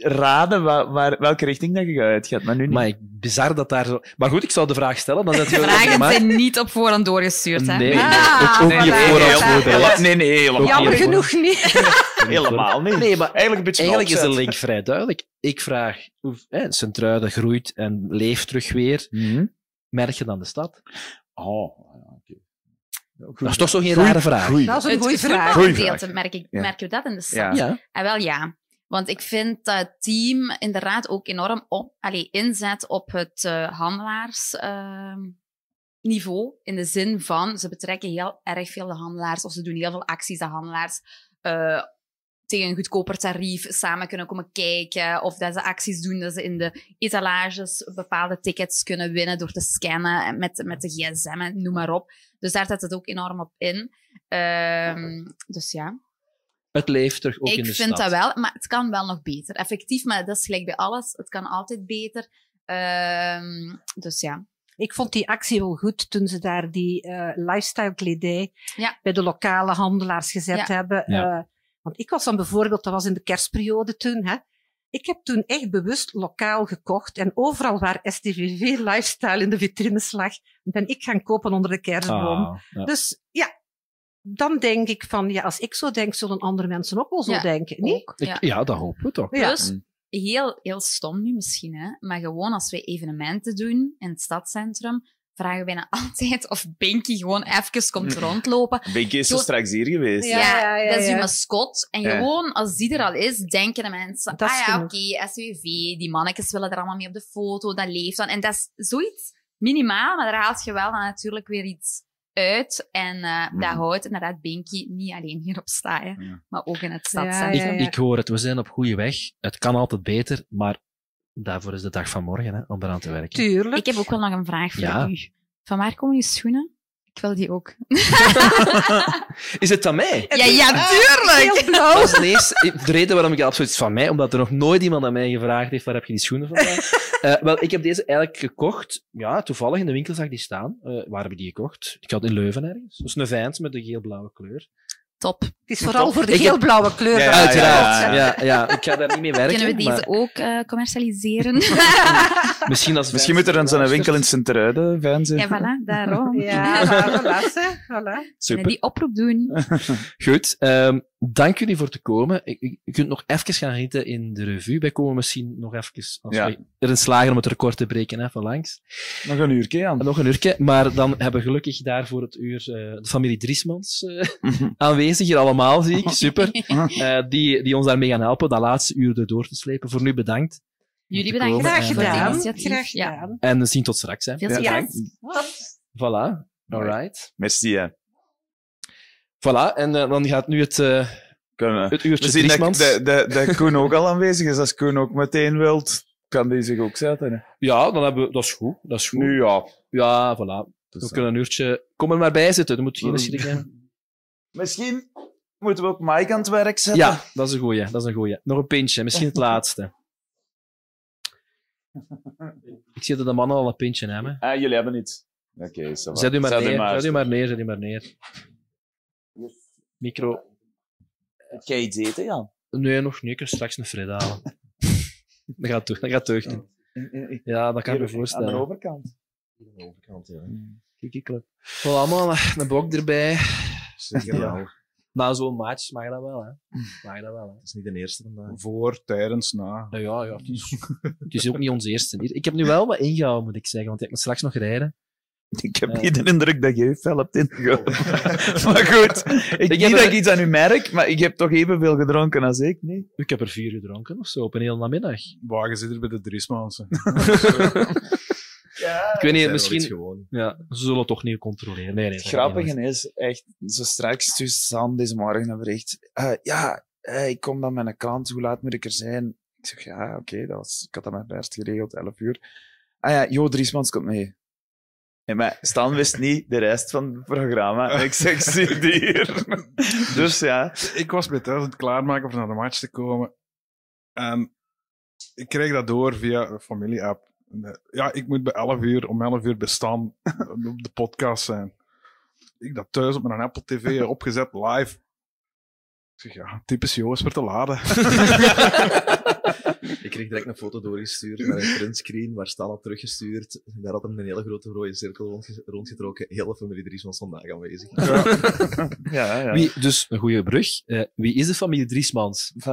raden waar, waar, welke richting dat je uitgaat, maar nu niet. Maar ik, bizar dat daar zo... Maar goed, ik zal de vraag stellen. Dan zet je vragen maar- zijn niet op voorhand doorgestuurd, hè? Nee, Ah, ook, ook niet op voilà. voorhand Ja. voorbereid. Nee, nee, helemaal Ook Jammer niet genoeg niet. Helemaal niet. Nee, maar eigenlijk een beetje Eigenlijk is de link vrij duidelijk. Ik vraag, hoe- hè, Sint-Truiden groeit en leeft terug weer. Mhm. Merk je dan de stad? Oh, Dat is toch zo geen Goeie- rare vraag? goeie. Dat is een goede vraag. voetbalgedeelte, merk ik, Ja. we dat in de stad? Ja. Ja. En wel ja. Want ik vind dat het team inderdaad ook enorm op, inzet op het eh handelaarsniveau. in de zin van, ze betrekken heel erg veel de handelaars, of ze doen heel veel acties dat handelaars eh, tegen een goedkoper tarief samen kunnen komen kijken. Of dat ze acties doen, dat ze in de etalages bepaalde tickets kunnen winnen door te scannen met, met de gsm en noem maar op. Dus daar zet het ook enorm op in. Ehm, dus ja. Het leeft terug ook in Ik de vind stad. dat wel, maar het kan wel nog beter. Effectief, maar dat is gelijk bij alles. Het kan altijd beter. Ehm, dus ja. Ik vond die actie wel goed toen ze daar die eh, lifestyle kledij Ja. bij de lokale handelaars gezet Ja. hebben. Ja. Eh, Want ik was dan bijvoorbeeld, dat was in de kerstperiode toen, hè, ik heb toen echt bewust lokaal gekocht en overal waar STVV Lifestyle in de vitrines lag, ben ik gaan kopen onder de kerstboom. Ah, ja. Dus ja, dan denk ik van, ja, als ik zo denk, zullen andere mensen ook wel zo Ja, denken, niet? Ik- ja. dat hopen we toch. Plus, heel, heel stom nu misschien, hè, maar gewoon als wij evenementen doen in het stadscentrum, vragen wij dan altijd of Binky gewoon even komt rondlopen. Binky is Gewoon- straks hier geweest. Ja, dat is ja. uw mascot. En Ja. gewoon, als die er al is, denken de mensen, Dat ah ja, oké, SWV, die mannetjes willen er allemaal mee op de foto, dat leeft dan. En dat is zoiets minimaal, maar daar haalt je wel dan natuurlijk weer iets uit. En eh dat houdt inderdaad Binky niet alleen hier op staan, maar ook in het stadscentrum. Ik, ik hoor het, we zijn op goede weg. Het kan altijd beter, maar daarvoor is de dag van morgen hè, om eraan te werken. Tuurlijk. Ik heb ook wel nog een vraag voor Ja. u. Van waar komen uw schoenen? Ik wil die ook. Is het aan mij? Ja, ja, tuurlijk! Heel. Dat is de, eerste- de reden waarom ik absoluut van mij, omdat er nog nooit iemand aan mij gevraagd heeft waar heb je die schoenen vandaan. Eh, wel, ik heb deze eigenlijk gekocht. Ja, toevallig in de winkel zag die staan. Eh, waar heb ik die gekocht? Ik had in Leuven ergens. Dat is een Vijns met een geel-blauwe kleur. Top. Het is vooral voor de Ik heb- geel-blauwe kleur. Ja, uiteraard. Ja, ja, ik ga daar niet mee werken. Kunnen we deze maar ook eh, commercialiseren? Misschien, als Misschien moet er een zo'n winkel in Sint-Truiden, Vijns. ja, voilà, daarom. Ja, voilà, voilà. Kunnen die oproep doen? Goed, ehm, dank jullie voor te komen. Je kunt nog even gaan genieten in de revue. Wij komen misschien nog even, als Ja. we erin slagen om het record te breken, even langs. Nog een uurtje aan. Nog een uurtje, maar dan hebben we gelukkig daarvoor het uur eh, de familie Driesmans eh, aanwezig, hier allemaal zie ik, super. Eh, die, die ons daarmee gaan helpen, dat laatste uur erdoor te slepen. Voor nu bedankt. Jullie bedankt komen graag gedaan. Graag Ja. gedaan. En zien tot straks. Hè. Veel succes. Voilà, alright. Merci, hè. Voilà, en eh, dan gaat nu het, eh, Kunnen. het uurtje We zien dat, dat, dat, dat Koen ook al aanwezig is. Als Koen ook meteen wilt, kan die zich ook zetten. hè. Ja, dan hebben we, dat is goed. Dat is goed. Nu ja. Ja, voilà. Dus, we eh, kunnen een uurtje... Kom er maar bij zitten, er moet geen schrik hebben. Misschien moeten we ook Mike aan het werk zetten. Ja, dat is een goeie, dat is een goeie. Nog een pintje, misschien het laatste. Ik zie dat de mannen al een pintje hebben. Ah, jullie hebben iets. Oké. Zet u maar neer, zet u maar neer, zet u maar neer. Micro. Heb jij iets eten, Jan? Nee, nog niet. Ik kan straks een Fred halen. dat gaat terug, dat gaat terug. Ja, dat kan ik me Aan voorstellen. de overkant. Aan de overkant, ja. Kijk, kijk. Voilà, allemaal een bok erbij. Zeker Ja. wel. Na zo'n match mag dat wel, hè. Mag dat wel, hè. Dat is niet de eerste vandaag. Voor, tijdens, na. Ja, ja, ja. Het is, het is ook niet ons eerste. hier. Ik heb nu wel wat ingehouden, moet ik zeggen, want ik moet straks nog rijden. Ik heb niet de indruk dat je fel hebt ingehouden. maar goed, ik, Ik niet dat ik iets aan u merk, maar ik heb toch evenveel gedronken als ik, nee? Ik heb er vier gedronken of zo, op een hele namiddag. Wagen zit er bij de Driesmansen. Ik weet niet, misschien... Ja, ze zullen het toch niet controleren. Nee, nee. Het grappige is, echt, zo straks stuurt Sam deze morgen een bericht. Eh, ja, eh, ik kom dan met een krant, hoe laat moet ik er zijn? Ik zeg, ja, oké, dat was, ik had dat met Bert geregeld, 11 uur. Ah ja, Jo Driesmans komt mee. En maar Stan wist niet de rest van het programma. En ik zeg, zie die hier. dus ja. Ik was bij thuis aan het klaarmaken voor naar de match te komen. En ik kreeg dat door via een familie-app. Eh, Ja, ik moet bij 11 uur, om 11 uur bestaan op de podcast zijn. Ik dat thuis op mijn Apple TV opgezet, live. Ik zeg, ja, typisch Joost voor te laden. Ik kreeg direct een foto doorgestuurd met een printscreen waar Stan had teruggestuurd. Daar had hem een hele grote rode cirkel rondge- rondgetrokken. Hele familie Dries was vandaag aanwezig. Ja, ja. Wie, dus, een goede brug. Eh, wie is de familie Driesmans? Voilà.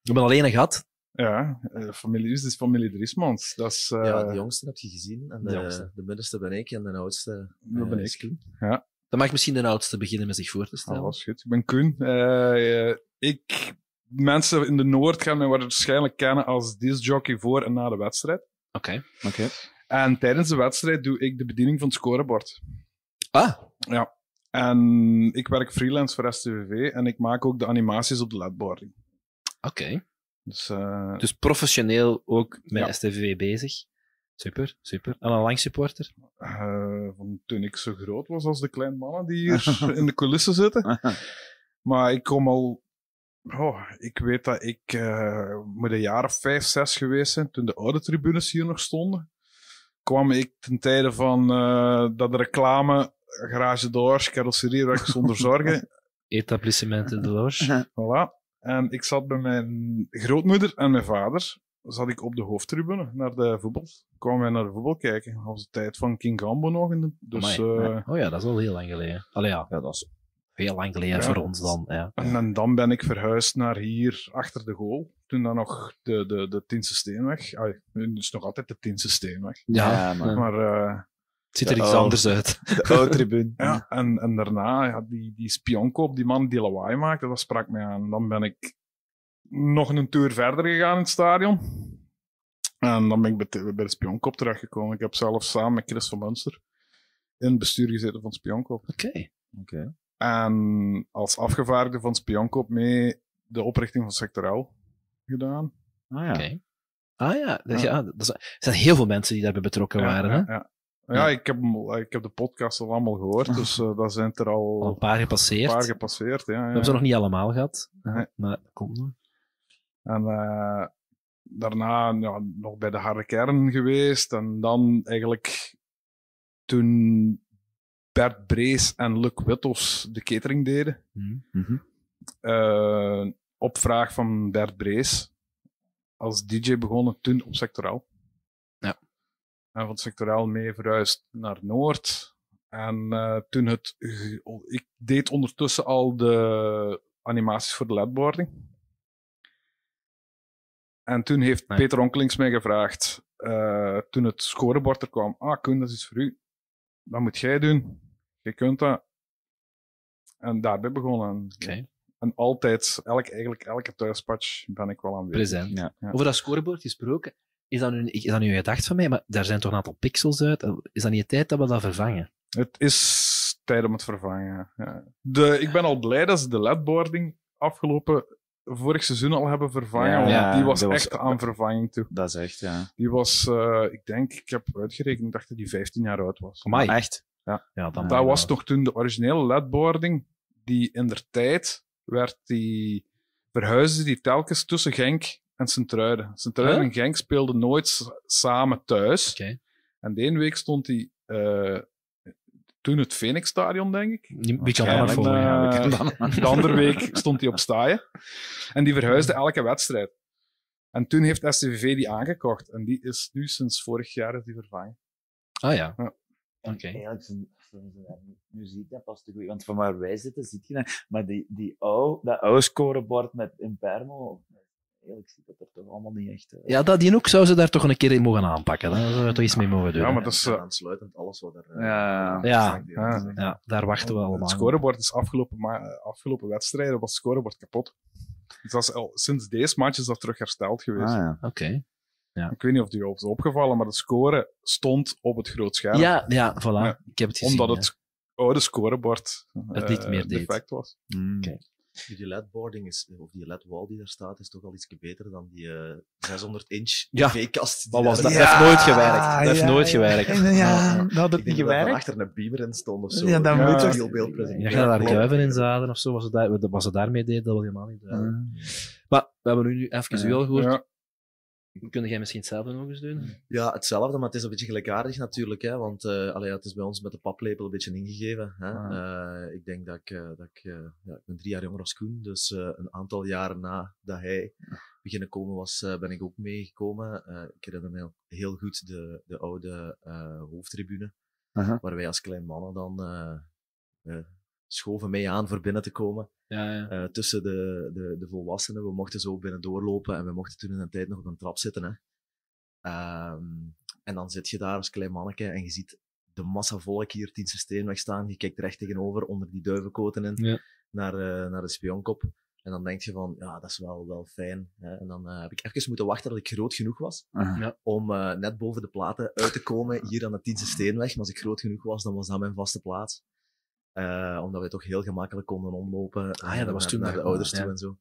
We hebben alleen een gat. Ja, eh, familie is dus familie Driesmans. Dat is, eh, Ja, de jongste heb je gezien. En De de, jongste. de middenste ben ik en de oudste dat eh, ben is ik. Koen. Ja. Dan mag misschien de oudste beginnen met zich voor te stellen. was goed. Ik ben Koen. Eh, eh, ik, mensen in de Noord gaan mij waarschijnlijk kennen als discjockey voor en na de wedstrijd. Oké. Oké. En tijdens de wedstrijd doe ik de bediening van het scorebord. Ah. Ja. En ik werk freelance voor STVV en ik maak ook de animaties op de ledboarding. Oké. Dus, eh, Dus professioneel ook met Ja. STVV bezig. Super, super. En een lang supporter? eh, van toen ik zo groot was als de kleine mannen die hier in de coulissen zitten. Maar ik kom al... Oh, ik weet dat ik eh moet een jaar of vijf, zes geweest zijn, toen de oude tribunes hier nog stonden. Kwam ik ten tijde van eh, dat de reclame, garage doors, carrosseriewerk zonder zorgen. Etablissementen Loge. Voilà. En ik zat bij mijn grootmoeder en mijn vader. Zat ik op de hoofdtribune naar de voetbal. Kwamen wij naar de voetbal kijken. Dat was de tijd van King Gambo nog. In de, dus, Amai, eh, ja. Oh ja, dat is wel heel lang geleden. Allee ja, dat is heel lang geleden Ja. voor ons dan. Ja. En, en dan ben ik verhuisd naar hier, achter de goal. Toen dan nog de, de, de Tiense Steenweg. Ah, nu is het nog altijd de Tiense Steenweg. Ja, Ja, maar- maar... eh, Het ziet er iets oude- anders uit. De oude tribune. Ja, en, en daarna, ja, die, die spionkoop, die man die lawaai maakte, dat sprak mij aan. Dan ben ik nog een tour verder gegaan in het stadion. En dan ben ik bij, de- bij de spionkop terechtgekomen. Ik heb zelf samen met Chris van Munster in het bestuur gezeten van Spionkop. Oké. Oké. En als afgevaardigde van Spionkop mee de oprichting van Sectoraal gedaan. Ah ja. Oké. Ah ja, ja. dat is- er zijn heel veel mensen die daarbij betrokken Ja, waren. ja, hè? ja. Ja, ik heb, ik heb de podcast al allemaal gehoord, dus eh daar zijn er al, Al een paar gepasseerd. een paar gepasseerd. Ja, ja. We hebben ze nog niet allemaal gehad, Nee. maar dat komt nog. En eh, daarna ja, nog bij de harde kern geweest. En dan eigenlijk toen Bert Brees en Luc Wittels de catering deden. eh, op vraag van Bert Brees. Als DJ begonnen toen op Sectoraal. Ja. En van Sectoraal mee verhuisd naar Noord. En eh, toen het... ge- Ik deed ondertussen al de animaties voor de ledboarding. En toen heeft Peter Onkelings mij gevraagd, eh, toen het scorebord er kwam, ah Koen, dat is iets voor u. Dat moet jij doen. Je kunt dat. En daarbij begonnen. En altijd, elk, eigenlijk elke thuispatch ben ik wel aanwezig. Present. Ja. Over dat scorebord gesproken, is dat, nu, is dat nu een gedacht van mij? Maar daar zijn toch een aantal pixels uit. Is dat niet de tijd dat we dat vervangen? Het is tijd om het vervangen. Ja. De, ik ben al blij dat ze de ledboarding afgelopen vorig seizoen al hebben vervangen. Ja, want ja, die was echt aan vervanging toe. Dat is echt, ja. Die was, eh, ik denk, ik heb uitgerekend, ik dacht dat die 15 jaar oud was. Amai. Echt? Ja. Ja, dan dat was nog toen de originele ledboarding, die in der tijd werd die, verhuisde die telkens tussen Genk en Sint-Truiden. Sint-Truiden Huh? en Genk speelden nooit samen thuis. En de ene week stond die eh, toen het Phoenix-stadion, denk ik. Ja, kan dat Eh, nog? de andere week stond hij op staaien. En die verhuisde elke wedstrijd. En toen heeft STVV die aangekocht. En die is nu sinds vorig jaar is die vervangen. Ah ja. Oké. Eigenlijk, nu ziet dat pas te goed. Want van waar wij zitten, ziet je dat. Maar die, die oude, dat oude scorebord met Impermo, eigenlijk ziet dat er toch allemaal niet echt uit. Ja, dat die ook zou ze daar toch een keer in mogen aanpakken. Daar zouden we toch iets mee mogen doen. Ja, maar dat is... eh, Aansluitend alles wat er... ja, Ja, ja, daar wachten we allemaal. Het scorebord is afgelopen, ma- eh, afgelopen wedstrijden was het scorebord kapot. Dus dat is al, sinds deze match is dat terug hersteld geweest. Ah, ja. Oké. Ja. Ik weet niet of die op is opgevallen, maar de score stond op het groot scherm. Ja, ja, voilà. Ik heb het gezien, Omdat ja. het oude scorebord Het niet eh, meer deed. defect was. Oké. Die LED-boarding is, of die LED-wall die daar staat, is toch al iets beter dan die eh 600 inch Ja, tv-kast. die dat was- dat heeft nooit gewerkt. Dat heeft nooit gewerkt. Ja, Ja, dat had het niet dat gewerkt? achter een beamer in stond of zo. Ja, dan moet het. Heel beeldpresentatie. Ja, daar kuiven in zaden of zo, was het, daar, wat ze daarmee deden, dat was helemaal niet duidelijk. Maar we hebben nu even u al gehoord. Kun jij misschien hetzelfde nog eens doen? Ja, hetzelfde, maar het is een beetje gelijkaardig natuurlijk. Hè, want eh allee, ja, het is bij ons met de paplepel een beetje ingegeven. Hè. Eh, ik denk dat ik, eh, dat ik, ja, ik ben drie jaar jonger als Koen, dus eh, een aantal jaren na dat hij beginnen komen was, ben ik ook meegekomen. Eh, ik herinner me heel goed de, de oude eh, hoofdtribune, Aha. waar wij als klein mannen dan schoven mee aan voor binnen te komen. Ja, ja. Eh, tussen de, de, de volwassenen. We mochten zo binnen doorlopen en we mochten toen in een tijd nog op een trap zitten. Hè. Ehm, en dan zit je daar als klein manneke en je ziet de massa volk hier Tiense Steenweg staan. Je kijkt recht tegenover, onder die duivenkoten in, Ja. naar, eh, naar de spionkop. En dan denk je van, ja, dat is wel, wel fijn. Hè. En dan eh, heb ik even moeten wachten dat ik groot genoeg was. Ja. om eh, net boven de platen uit te komen hier aan de Tiense Steenweg. Maar als ik groot genoeg was, dan was dat mijn vaste plaats. Eh, omdat we toch heel gemakkelijk konden omlopen. Ah ja, dat was toen naar de ouders ja. toe en zo.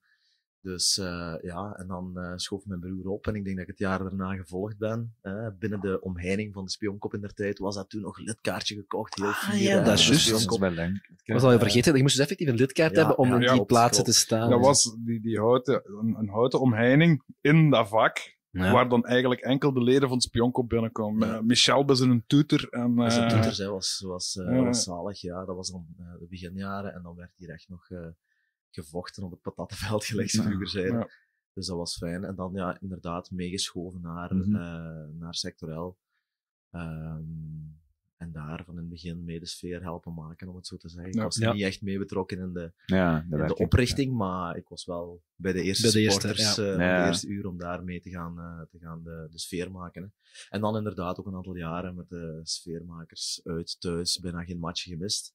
Dus eh, ja, en dan eh, schoof mijn broer op. En ik denk dat ik het jaar daarna gevolgd ben. eh, binnen de omheining van de spionkop in der tijd was dat toen nog lidkaartje gekocht. Heel fier, Ah, ja, hè, dat is juist. Spionkop. Dat is wel leuk. Ik was al vergeten, je moest dus effectief een lidkaart Ja, hebben om ja, in ja, die plaatsen klopt. te staan. Dat was die, die houten, een, een houten omheining in dat vak. Ja. Waar dan eigenlijk enkel de leden van het spionkop binnenkomen. Eh, Michel bij zijn toeter. En, Dus eh, toeters hè, was, was, eh, ja. was zalig, ja. Dat was dan eh, de beginjaren. En dan werd hier echt nog eh, gevochten op het patattenveld, gelijk ze Ja. vroeger zeiden. Ja. Dus dat was fijn. En dan ja, inderdaad meegeschoven naar, Mhm. eh, naar sectorel. Ehm, en daar van in het begin mee de sfeer helpen maken, om het zo te zeggen. Ik was Ja. niet echt mee betrokken in de, Ja, de in de werking, oprichting, maar ik was wel bij de eerste Bij de eerste, supporters eh, van Ja. de eerste uur om daar mee te gaan, eh, te gaan de, de sfeer maken. Hè. En dan inderdaad ook een aantal jaren met de sfeermakers uit, thuis, bijna geen match gemist.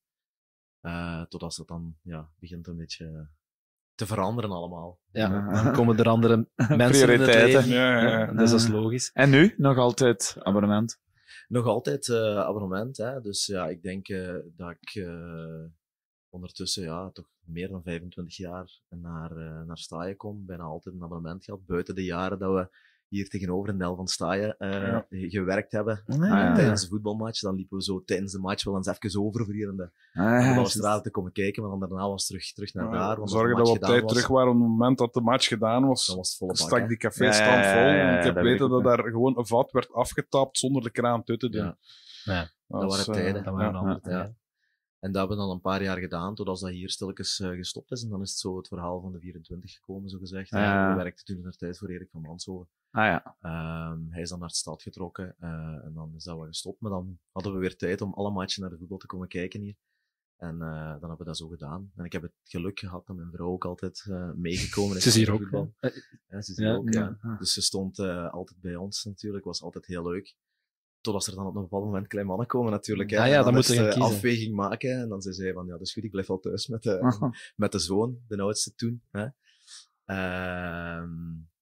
Eh, totdat het dan ja, begint een beetje te veranderen allemaal. Ja, dan komen er andere mensen in het leven. Ja, ja, ja. Dus dat is logisch. En nu? Nog altijd abonnement? Nog altijd eh, abonnement, hè. dus ja, ik denk eh, dat ik eh, ondertussen ja, toch meer dan 25 jaar naar, naar Staaien kom. Bijna altijd een abonnement gehad, buiten de jaren dat we hier tegenover in Del van Staaien eh, Ja. gewerkt hebben. Ah, ja. Tijdens de voetbalmatch, dan liepen we zo tijdens de match wel eens even over voor hier in de, Ah, ja, te komen kijken, maar dan daarna was het terug, terug naar daar. Zorgen dat we op tijd was- terug waren op het moment dat de match gedaan was. Dan was het volle stak die ja, ja, vol. ja, ja, en ik heb dat weten dat daar gewoon een vat werd afgetapt zonder de kraan uit te doen. Ja. Ja. Dat waren eh, tijden. ja, ja, Ja. En dat hebben we dan een paar jaar gedaan, totdat dat hier stilletjes eh, gestopt is. En dan is het zo het verhaal van de 24 gekomen, zo gezegd. Ah, ja. We werkten toen in de tijd voor Erik van Manshoven. Ah ja. Ehm, hij is dan naar de stad getrokken eh, en dan is dat wel gestopt. Maar dan hadden we weer tijd om alle matchen naar de voetbal te komen kijken hier. En eh, dan hebben we dat zo gedaan. En ik heb het geluk gehad dat mijn vrouw ook altijd eh, meegekomen is. Ze is hier ook? Ja, ze is hier Ja. ook, ja. Ja. Dus ze stond eh, altijd bij ons natuurlijk. was altijd heel leuk. Totdat er dan op een bepaald moment klein mannen komen natuurlijk. Hè. Ah ja, En dan moet is je gaan de kiezen. afweging maken. En dan zei zij van, ja, dat is goed, ik blijf al thuis met de, met de zoon, de oudste toen. Hè. Ehm,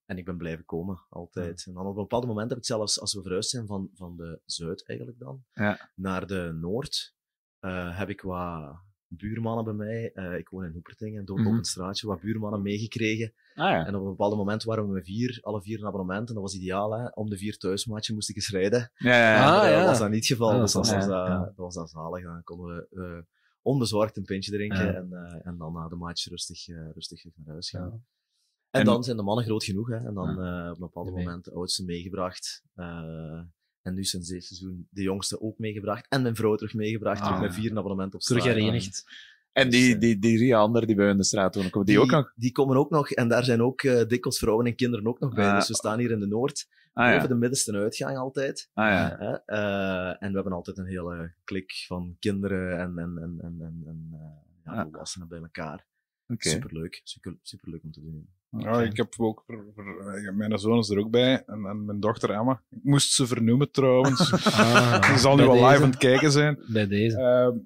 en ik ben blijven komen, altijd. En dan op een bepaald moment heb ik zelfs, als we verhuisd zijn van, van de Zuid eigenlijk dan, Ja. naar de Noord, eh, heb ik wat buurmannen bij mij, eh, ik woon in Hoepertingen, dood Mhm. op een straatje, wat buurmannen meegekregen. Ah, ja. En op een bepaald moment waren we met vier, alle vier een abonnement, en dat was ideaal. Hè? Om de vier thuismatchen moest ik eens rijden. Ja, ja, Ah, eh, ja. was dat niet het geval, Ah, dat dus dat was, wel- dat, ja. dat was dan zalig. Dan konden we eh, onbezorgd een pintje drinken Ja. en, eh, en dan na de match rustig, eh, rustig terug naar huis gaan. En, En- dan zijn de mannen groot genoeg, hè? en dan eh, op een bepaald moment de oudste meegebracht. Eh, en nu sinds dit seizoen de jongste ook meegebracht. En mijn vrouw terug meegebracht, terug Ah. met vier een abonnement op Terug straat. herenigd. En die, die, die drie anderen die bij u in de straat wonen, komen die, ook nog? Die komen ook nog, en daar zijn ook eh, dikwijls vrouwen en kinderen ook nog bij. Ah. Dus we staan hier in de Noord, Ah, ja. de middenste uitgang altijd. Ah, ja. Hè, eh, en we hebben altijd een hele klik van kinderen en, en, en, en, en, eh, ja, Ah. volwassenen bij elkaar. Oké. Superleuk, super, superleuk om te doen. Ja, ik heb ook, eh, mijn zoon is er ook bij en, en mijn dochter Emma. Ik moest ze vernoemen trouwens. Ah, Die zal nu wel live aan het kijken zijn. Bij deze. Ehm,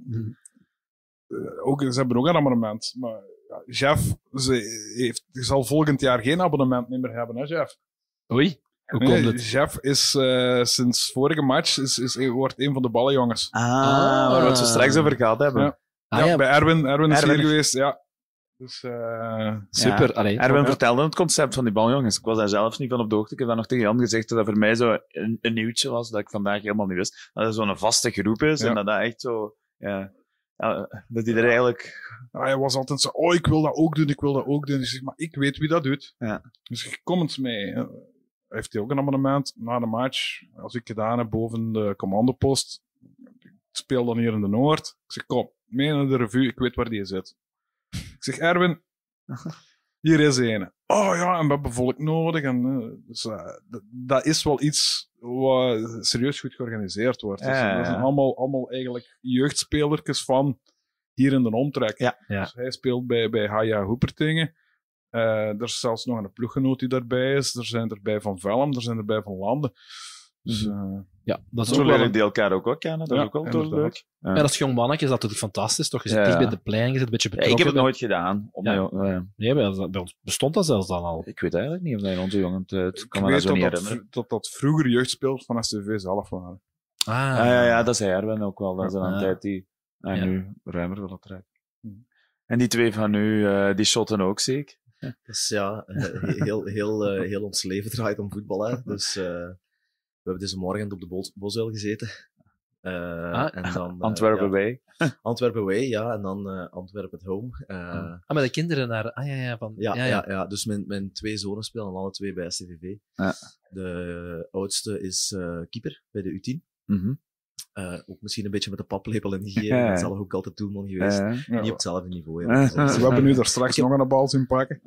eh, ook, ze hebben ook een abonnement. Maar ja, Jeff ze heeft, zal volgend jaar geen abonnement meer hebben, hè, Jeff? Oei, hoe Nee, komt het? Jeff is eh, sinds vorige match is, is, wordt een van de ballenjongens. Ah, waar we het zo straks over gehad hebben. Ja, Ah, Ja, ja. bij Erwin. Erwin is Erwin. hier geweest, ja. Dus, eh, Super, Ja. allee. Erwin Ja. vertelde het concept van die baljongens. Ik was daar zelfs niet van op de hoogte. Ik heb dat nog tegen Jan gezegd dat dat voor mij zo een, een nieuwtje was dat ik vandaag helemaal niet wist. Dat het zo'n vaste groep is Ja. en dat dat echt zo... Ja, ja, dat die er eigenlijk... Ja, hij was altijd zo, oh, ik wil dat ook doen, ik wil dat ook doen. Ik zeg, maar ik weet wie dat doet. Ja. Dus kom eens mee. Heeft hij ook een abonnement na de match? Als ik gedaan heb boven de commandopost, ik speel dan hier in de Noord. Ik zeg, kom, mee naar de revue, ik weet waar die zit. Ik zeg, Erwin, hier is een. Oh ja, en we hebben volk nodig. En, eh, dus, eh, dat is wel iets wat serieus goed georganiseerd wordt. Dus, Ja, dat zijn ja. allemaal, allemaal eigenlijk jeugdspelertjes van hier in de omtrek. Ja. Dus hij speelt bij, bij Haya Hoepertingen. Eh, er is zelfs nog een ploeggenoot die daarbij is. Er zijn erbij van Velm, er zijn erbij van Landen. Dus, eh, Ja, dat is Zo ook wel leren een... die elkaar ook wel kennen. Dat Ja, is ook wel toch leuk. Ja, dat is jong mannetje, is dat natuurlijk fantastisch, toch? Je zit Ja. dicht bij de plein, je zit een beetje Ja, betrokken. ik heb het nooit gedaan. Op Ja. mijn-. Nee, bij ons, bestond dat zelfs dan al. Ik weet eigenlijk niet of dat in onze jongen ik kan me dat zo niet dat dat, herinneren. dat dat vroeger jeugdspelers van STV zelf waren. Ah, Ja, ja, ja, dat zei Erwin ook wel. Dat is een Ja. tijd die en Ja. nu ruimer wil trekt. En die twee van nu, eh, die shotten ook zeker? Dus ja, eh, heel, heel, heel ons leven draait om voetbal. Hè. Dus eh, we hebben deze morgen op de Bosuil gezeten. Eh, Ah, en dan, eh, Antwerpen ja, Way. Antwerpen Way, ja. En dan eh, Antwerpen at Home. Eh, Ah, met de kinderen naar... Ah ja, ja, van... ja, ja, ja. dus mijn, mijn twee zonen spelen alle twee bij STVV. Ja. De oudste is keeper bij de U10. Mhm. Uh, ook misschien een beetje met de paplepel. Ja, Ik ja. ben zelf ook altijd doelman geweest. Ja, ja. Niet op hetzelfde niveau. Ja, Ja. we hebben nu daar straks nog een bal zien pakken.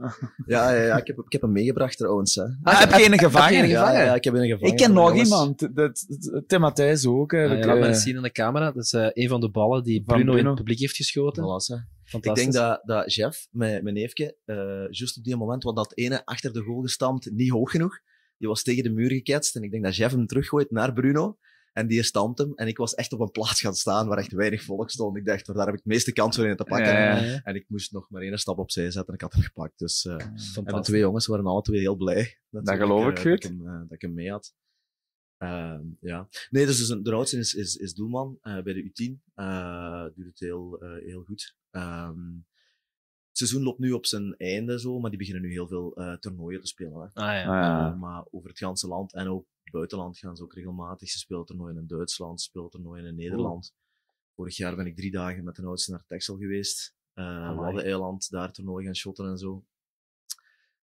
Ja, ja, ja ik, heb, ik heb hem meegebracht trouwens. Hè. Ah, heb je een gevangen? Ja, ja, ik heb een gevangen. Ik ken nog jongens. iemand. Dat, dat, Tim Matthijs ook. Ah, ja, laat maar Eh, eens zien aan de camera. Dat is eh, een van de ballen die Bruno, in het publiek heeft geschoten. Voilà. Ik denk dat, dat Jeff, mijn, mijn neefje, eh juist op die moment, want dat ene achter de goal gestampt, niet hoog genoeg. Die was tegen de muur geketst en ik denk dat Jeff hem teruggooit naar Bruno. En die stampt hem. En ik was echt op een plaats gaan staan waar echt weinig volk stond. Ik dacht, daar heb ik het meeste kans voor in te pakken. Ja, ja, ja. En ik moest nog maar één stap opzij zetten en ik had hem gepakt. Dus, eh, en de twee jongens waren alle twee heel blij. Dat, Dat geloof ik eh, goed. Dat ik hem, eh, dat ik hem mee had. Ehm, ja. Nee, dus de oudste is, is, is doelman eh, bij de U10. Eh doet het heel, eh, heel goed. Ehm, het seizoen loopt nu op zijn einde, zo, maar die beginnen nu heel veel eh, toernooien te spelen. Hè. Ah, ja. Ah, ja. Maar over het ganse land en ook buitenland gaan ze ook regelmatig. Ze spelen toernooien in Duitsland, ze spelen toernooien in Nederland. Vorig jaar ben ik drie dagen met de oudste naar Texel geweest. Uh, Amai. Waddeneiland, daar toernooi gaan shotten en zo.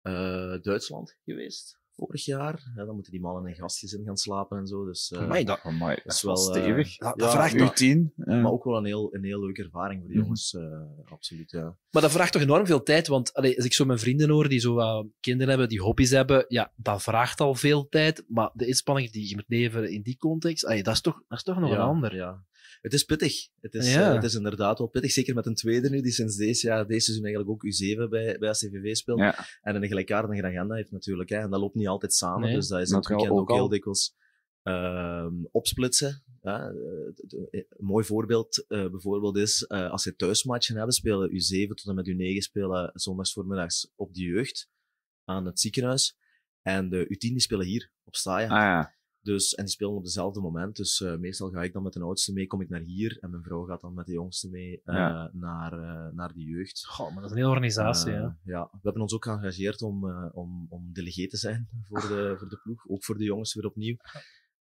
Eh, Duitsland geweest, vorig jaar. Ja, dan moeten die mannen in gastgezin gaan slapen en zo. Dus, eh, Amai, dat- amai, dat is wel eh, stevig. Dat- ja, vraagt U10, ja. Maar ook wel een heel, een heel leuke ervaring voor die Mhm. jongens. eh, absoluut, ja. Maar dat vraagt toch enorm veel tijd, want allee, als ik zo mijn vrienden hoor die zo wat kinderen hebben, die hobby's hebben, ja, dat vraagt al veel tijd. Maar de inspanning die je moet leveren in die context, allee, dat, is toch, dat is toch nog Ja, een ander. Ja. Het is pittig. Het is, Ja. eh, het is inderdaad wel pittig. Zeker met een tweede nu, die sinds deze jaar, deze seizoen eigenlijk ook U7 bij, bij SCVV speelt. Ja. En een gelijkaardige agenda heeft natuurlijk. Hè. En dat loopt niet altijd samen. Nee. Dus dat is in het weekend ook ook heel dikwijls ehm, opsplitsen. Ja, eh, een mooi voorbeeld eh, bijvoorbeeld is, eh, als je thuismatchen hebben, spelen U7 tot en met U9 spelen zondagsvoormiddags op de jeugd aan het ziekenhuis. En de U10 die spelen hier, op Staaien. Ah, ja. Dus, en die spelen op dezelfde moment. Dus eh, meestal ga ik dan met de oudste mee, kom ik naar hier. En mijn vrouw gaat dan met de jongste mee eh, Ja. naar, eh, naar de jeugd. Goh, maar dat is een hele organisatie, hè. Ja, we hebben ons ook geëngageerd om, eh, om, om delegé te zijn voor de, voor de ploeg. Ook voor de jongens weer opnieuw.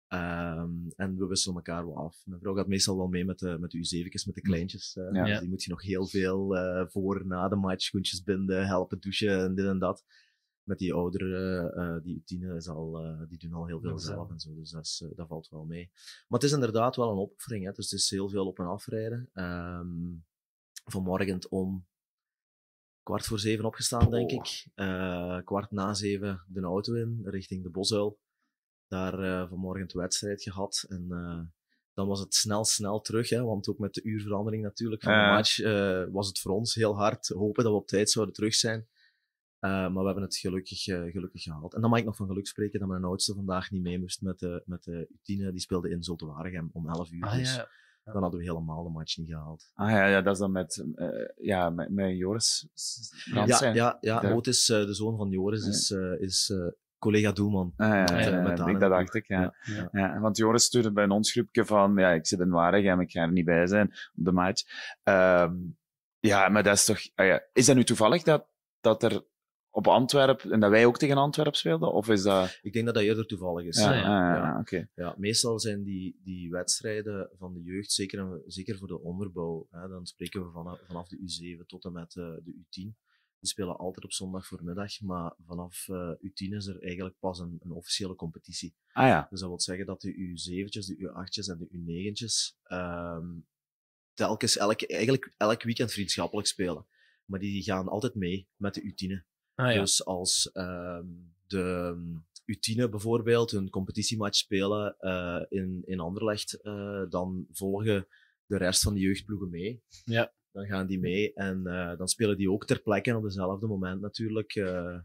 Ehm, en we wisselen elkaar wel af. Mijn vrouw gaat meestal wel mee met de, met de U7'tjes, met de kleintjes. Ja. Dus die moet je nog heel veel eh, voor, na de match, schoentjes binden, helpen douchen en dit en dat. Met die ouderen, eh, die tienen, is al, eh, die doen al heel veel zelf en zo. Dus dat, is, eh, dat valt wel mee. Maar het is inderdaad wel een opoffering. Hè. Dus het is heel veel op en afrijden. Ehm vanmorgen om kwart voor zeven opgestaan, denk ik. Eh, kwart na zeven de auto in, richting de Bosuil. Daar eh, vanmorgen de wedstrijd gehad. En eh, dan was het snel, snel terug. Hè, want ook met de uurverandering natuurlijk van de match eh, was het voor ons heel hard hopen dat we op tijd zouden terug zijn. Eh, maar we hebben het gelukkig, eh, gelukkig gehaald. En dan mag ik nog van geluk spreken dat mijn oudste vandaag niet mee moest met de, met de U10. Die speelde in Zulte Waregem om 11 uur. Ah, dus ja. dan hadden we helemaal de match niet gehaald. Ah ja, ja, dat is dan met, eh, ja, met, met Joris Ja, zijn. ja, ja. De- eh, de zoon van Joris, is, eh, is eh, collega doelman. Ah, ja, met, ja, ja, met ik- dat dacht ik, ja. Ja, Ja. want Joris stuurde bij ons groepje van, ja, ik zit in Waregem, ik ga er niet bij zijn op de match. Ehm, ja, maar dat is toch, ah ja, is dat nu toevallig dat, dat er op Antwerp, en dat wij ook tegen Antwerp speelden, of is dat... Ik denk dat dat eerder toevallig is. Ja, Ja, ah, ja, ja. oké. Ja, meestal zijn die, die wedstrijden van de jeugd, zeker, zeker voor de onderbouw, hè, dan spreken we vanaf, vanaf de U7 tot en met eh, de U10. Die spelen altijd op zondag voormiddag, maar vanaf eh, U10 is er eigenlijk pas een, een officiële competitie. Ah ja. Dus dat wil zeggen dat de U7'tjes, de U8'tjes en de U9'tjes ehm, telkens elk, eigenlijk elk weekend vriendschappelijk spelen. Maar die gaan altijd mee met de U10. Ah, ja. Dus als ehm, de U10 bijvoorbeeld een competitiematch spelen eh, in, in Anderlecht, eh, dan volgen de rest van de jeugdploegen mee. Ja. Dan gaan die mee en eh, dan spelen die ook ter plekke en op dezelfde moment natuurlijk eh,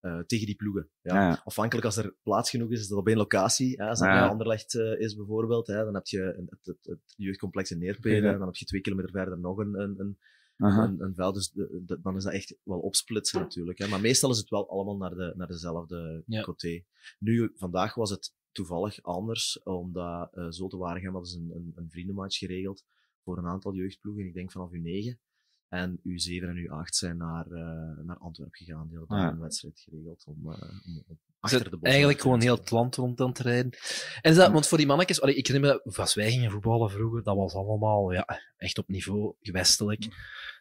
eh, tegen die ploegen. Ja. Ja, ja. Afhankelijk als er plaats genoeg is, is dat op één locatie. Hè. Als dat Ja. in Anderlecht eh, is bijvoorbeeld, hè, dan heb je het, het, het jeugdcomplex in Neerpeden, Ja. en dan heb je twee kilometer verder nog een, een, een, Een, een veld. Dus de- de- dan is dat echt wel opsplitsen natuurlijk. Hè. Maar meestal is het wel allemaal naar, de, naar dezelfde Ja. coté. Nu, vandaag was het toevallig anders, omdat uh, Zulte Waregem hadden ze een, een, een vriendenmatch geregeld voor een aantal jeugdploegen, ik denk vanaf U9. En U7 en U8 zijn naar, uh, naar Antwerpen gegaan. Die hadden Ah. een wedstrijd geregeld om, uh, om, achter de eigenlijk gewoon heel het land rond aan het rijden. En is dat, want voor die mannetjes, allee, ik herinner me, als wij gingen voetballen vroeger, dat was allemaal ja, echt op niveau gewestelijk.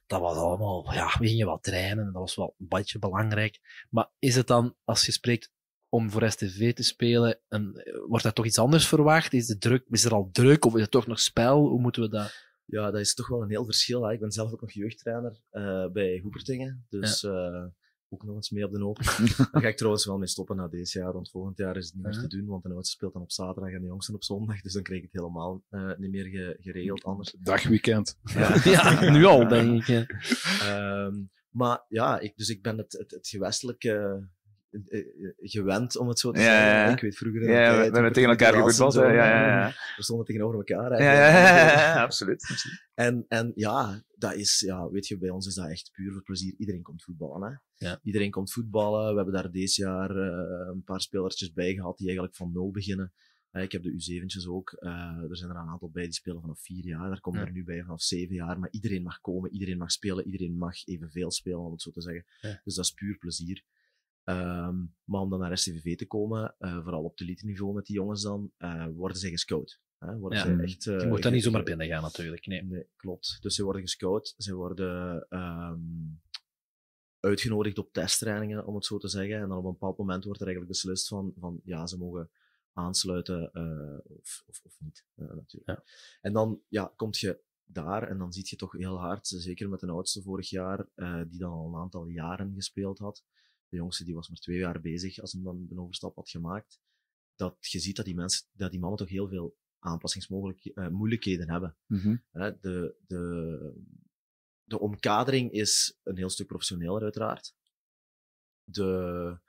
Dat was allemaal, ja, we gingen wat trainen, dat was wel een beetje belangrijk. Maar is het dan, als je spreekt om voor STV te spelen, en, wordt daar toch iets anders verwacht? Is, de druk, is er al druk of is het toch nog spel? Hoe moeten we dat... Ja, dat is toch wel een heel verschil. Hè. Ik ben zelf ook nog jeugdtrainer uh, bij Hoepertingen. Dus ja. uh, ook nog eens mee op de hoop. Daar ga ik trouwens wel mee stoppen na deze jaar. Want volgend jaar is het niet meer te doen. Want de oudste speelt dan op zaterdag en de jongste op zondag. Dus dan krijg ik het helemaal uh, niet meer ge geregeld anders. Dagweekend. Ja, ja nu al, denk ik. um, maar ja, ik, dus ik ben het, het, het gewestelijke gewend, om het zo te ja, zeggen. Ja, Ik weet vroeger... Ja, ja, we hebben tegen elkaar gevoetbald. Ja, ja, ja. We stonden tegenover elkaar. Ja, ja, ja, ja, absoluut. En, en ja, dat is, ja, weet je, bij ons is dat echt puur voor plezier. Iedereen komt voetballen. Hè? Ja. Iedereen komt voetballen. We hebben daar deze jaar uh, een paar spelertjes bij gehad die eigenlijk van nul beginnen. Uh, ik heb de U7'tjes ook. Uh, er zijn er een aantal bij die spelen vanaf vier jaar. Daar komen Ja. er nu bij vanaf zeven jaar. Maar iedereen mag komen, iedereen mag spelen, iedereen mag evenveel spelen, om het zo te zeggen. Ja. Dus dat is puur plezier. Ehm, maar om dan naar STVV te komen, eh, vooral op de elite niveau met die jongens dan, eh, worden zij gescout. Hè? Worden Ja. zij echt, Je eh, moet daar niet zomaar binnen gaan, natuurlijk. Nee. Nee, klopt. Dus ze worden gescout, ze worden ehm, uitgenodigd op testtrainingen, om het zo te zeggen. En dan op een bepaald moment wordt er eigenlijk beslist van, van ja, ze mogen aansluiten of, of, of niet, natuurlijk. En dan ja, kom je daar en dan zie je toch heel hard, zeker met de oudste vorig jaar, die dan al een aantal jaren gespeeld had. De jongste die was maar twee jaar bezig als hij dan de overstap had gemaakt. Dat je ziet dat die, mensen, dat die mannen toch heel veel aanpassingsmogelijkheden, moeilijkheden hebben. Mhm. De, de, de omkadering is een heel stuk professioneler, uiteraard. De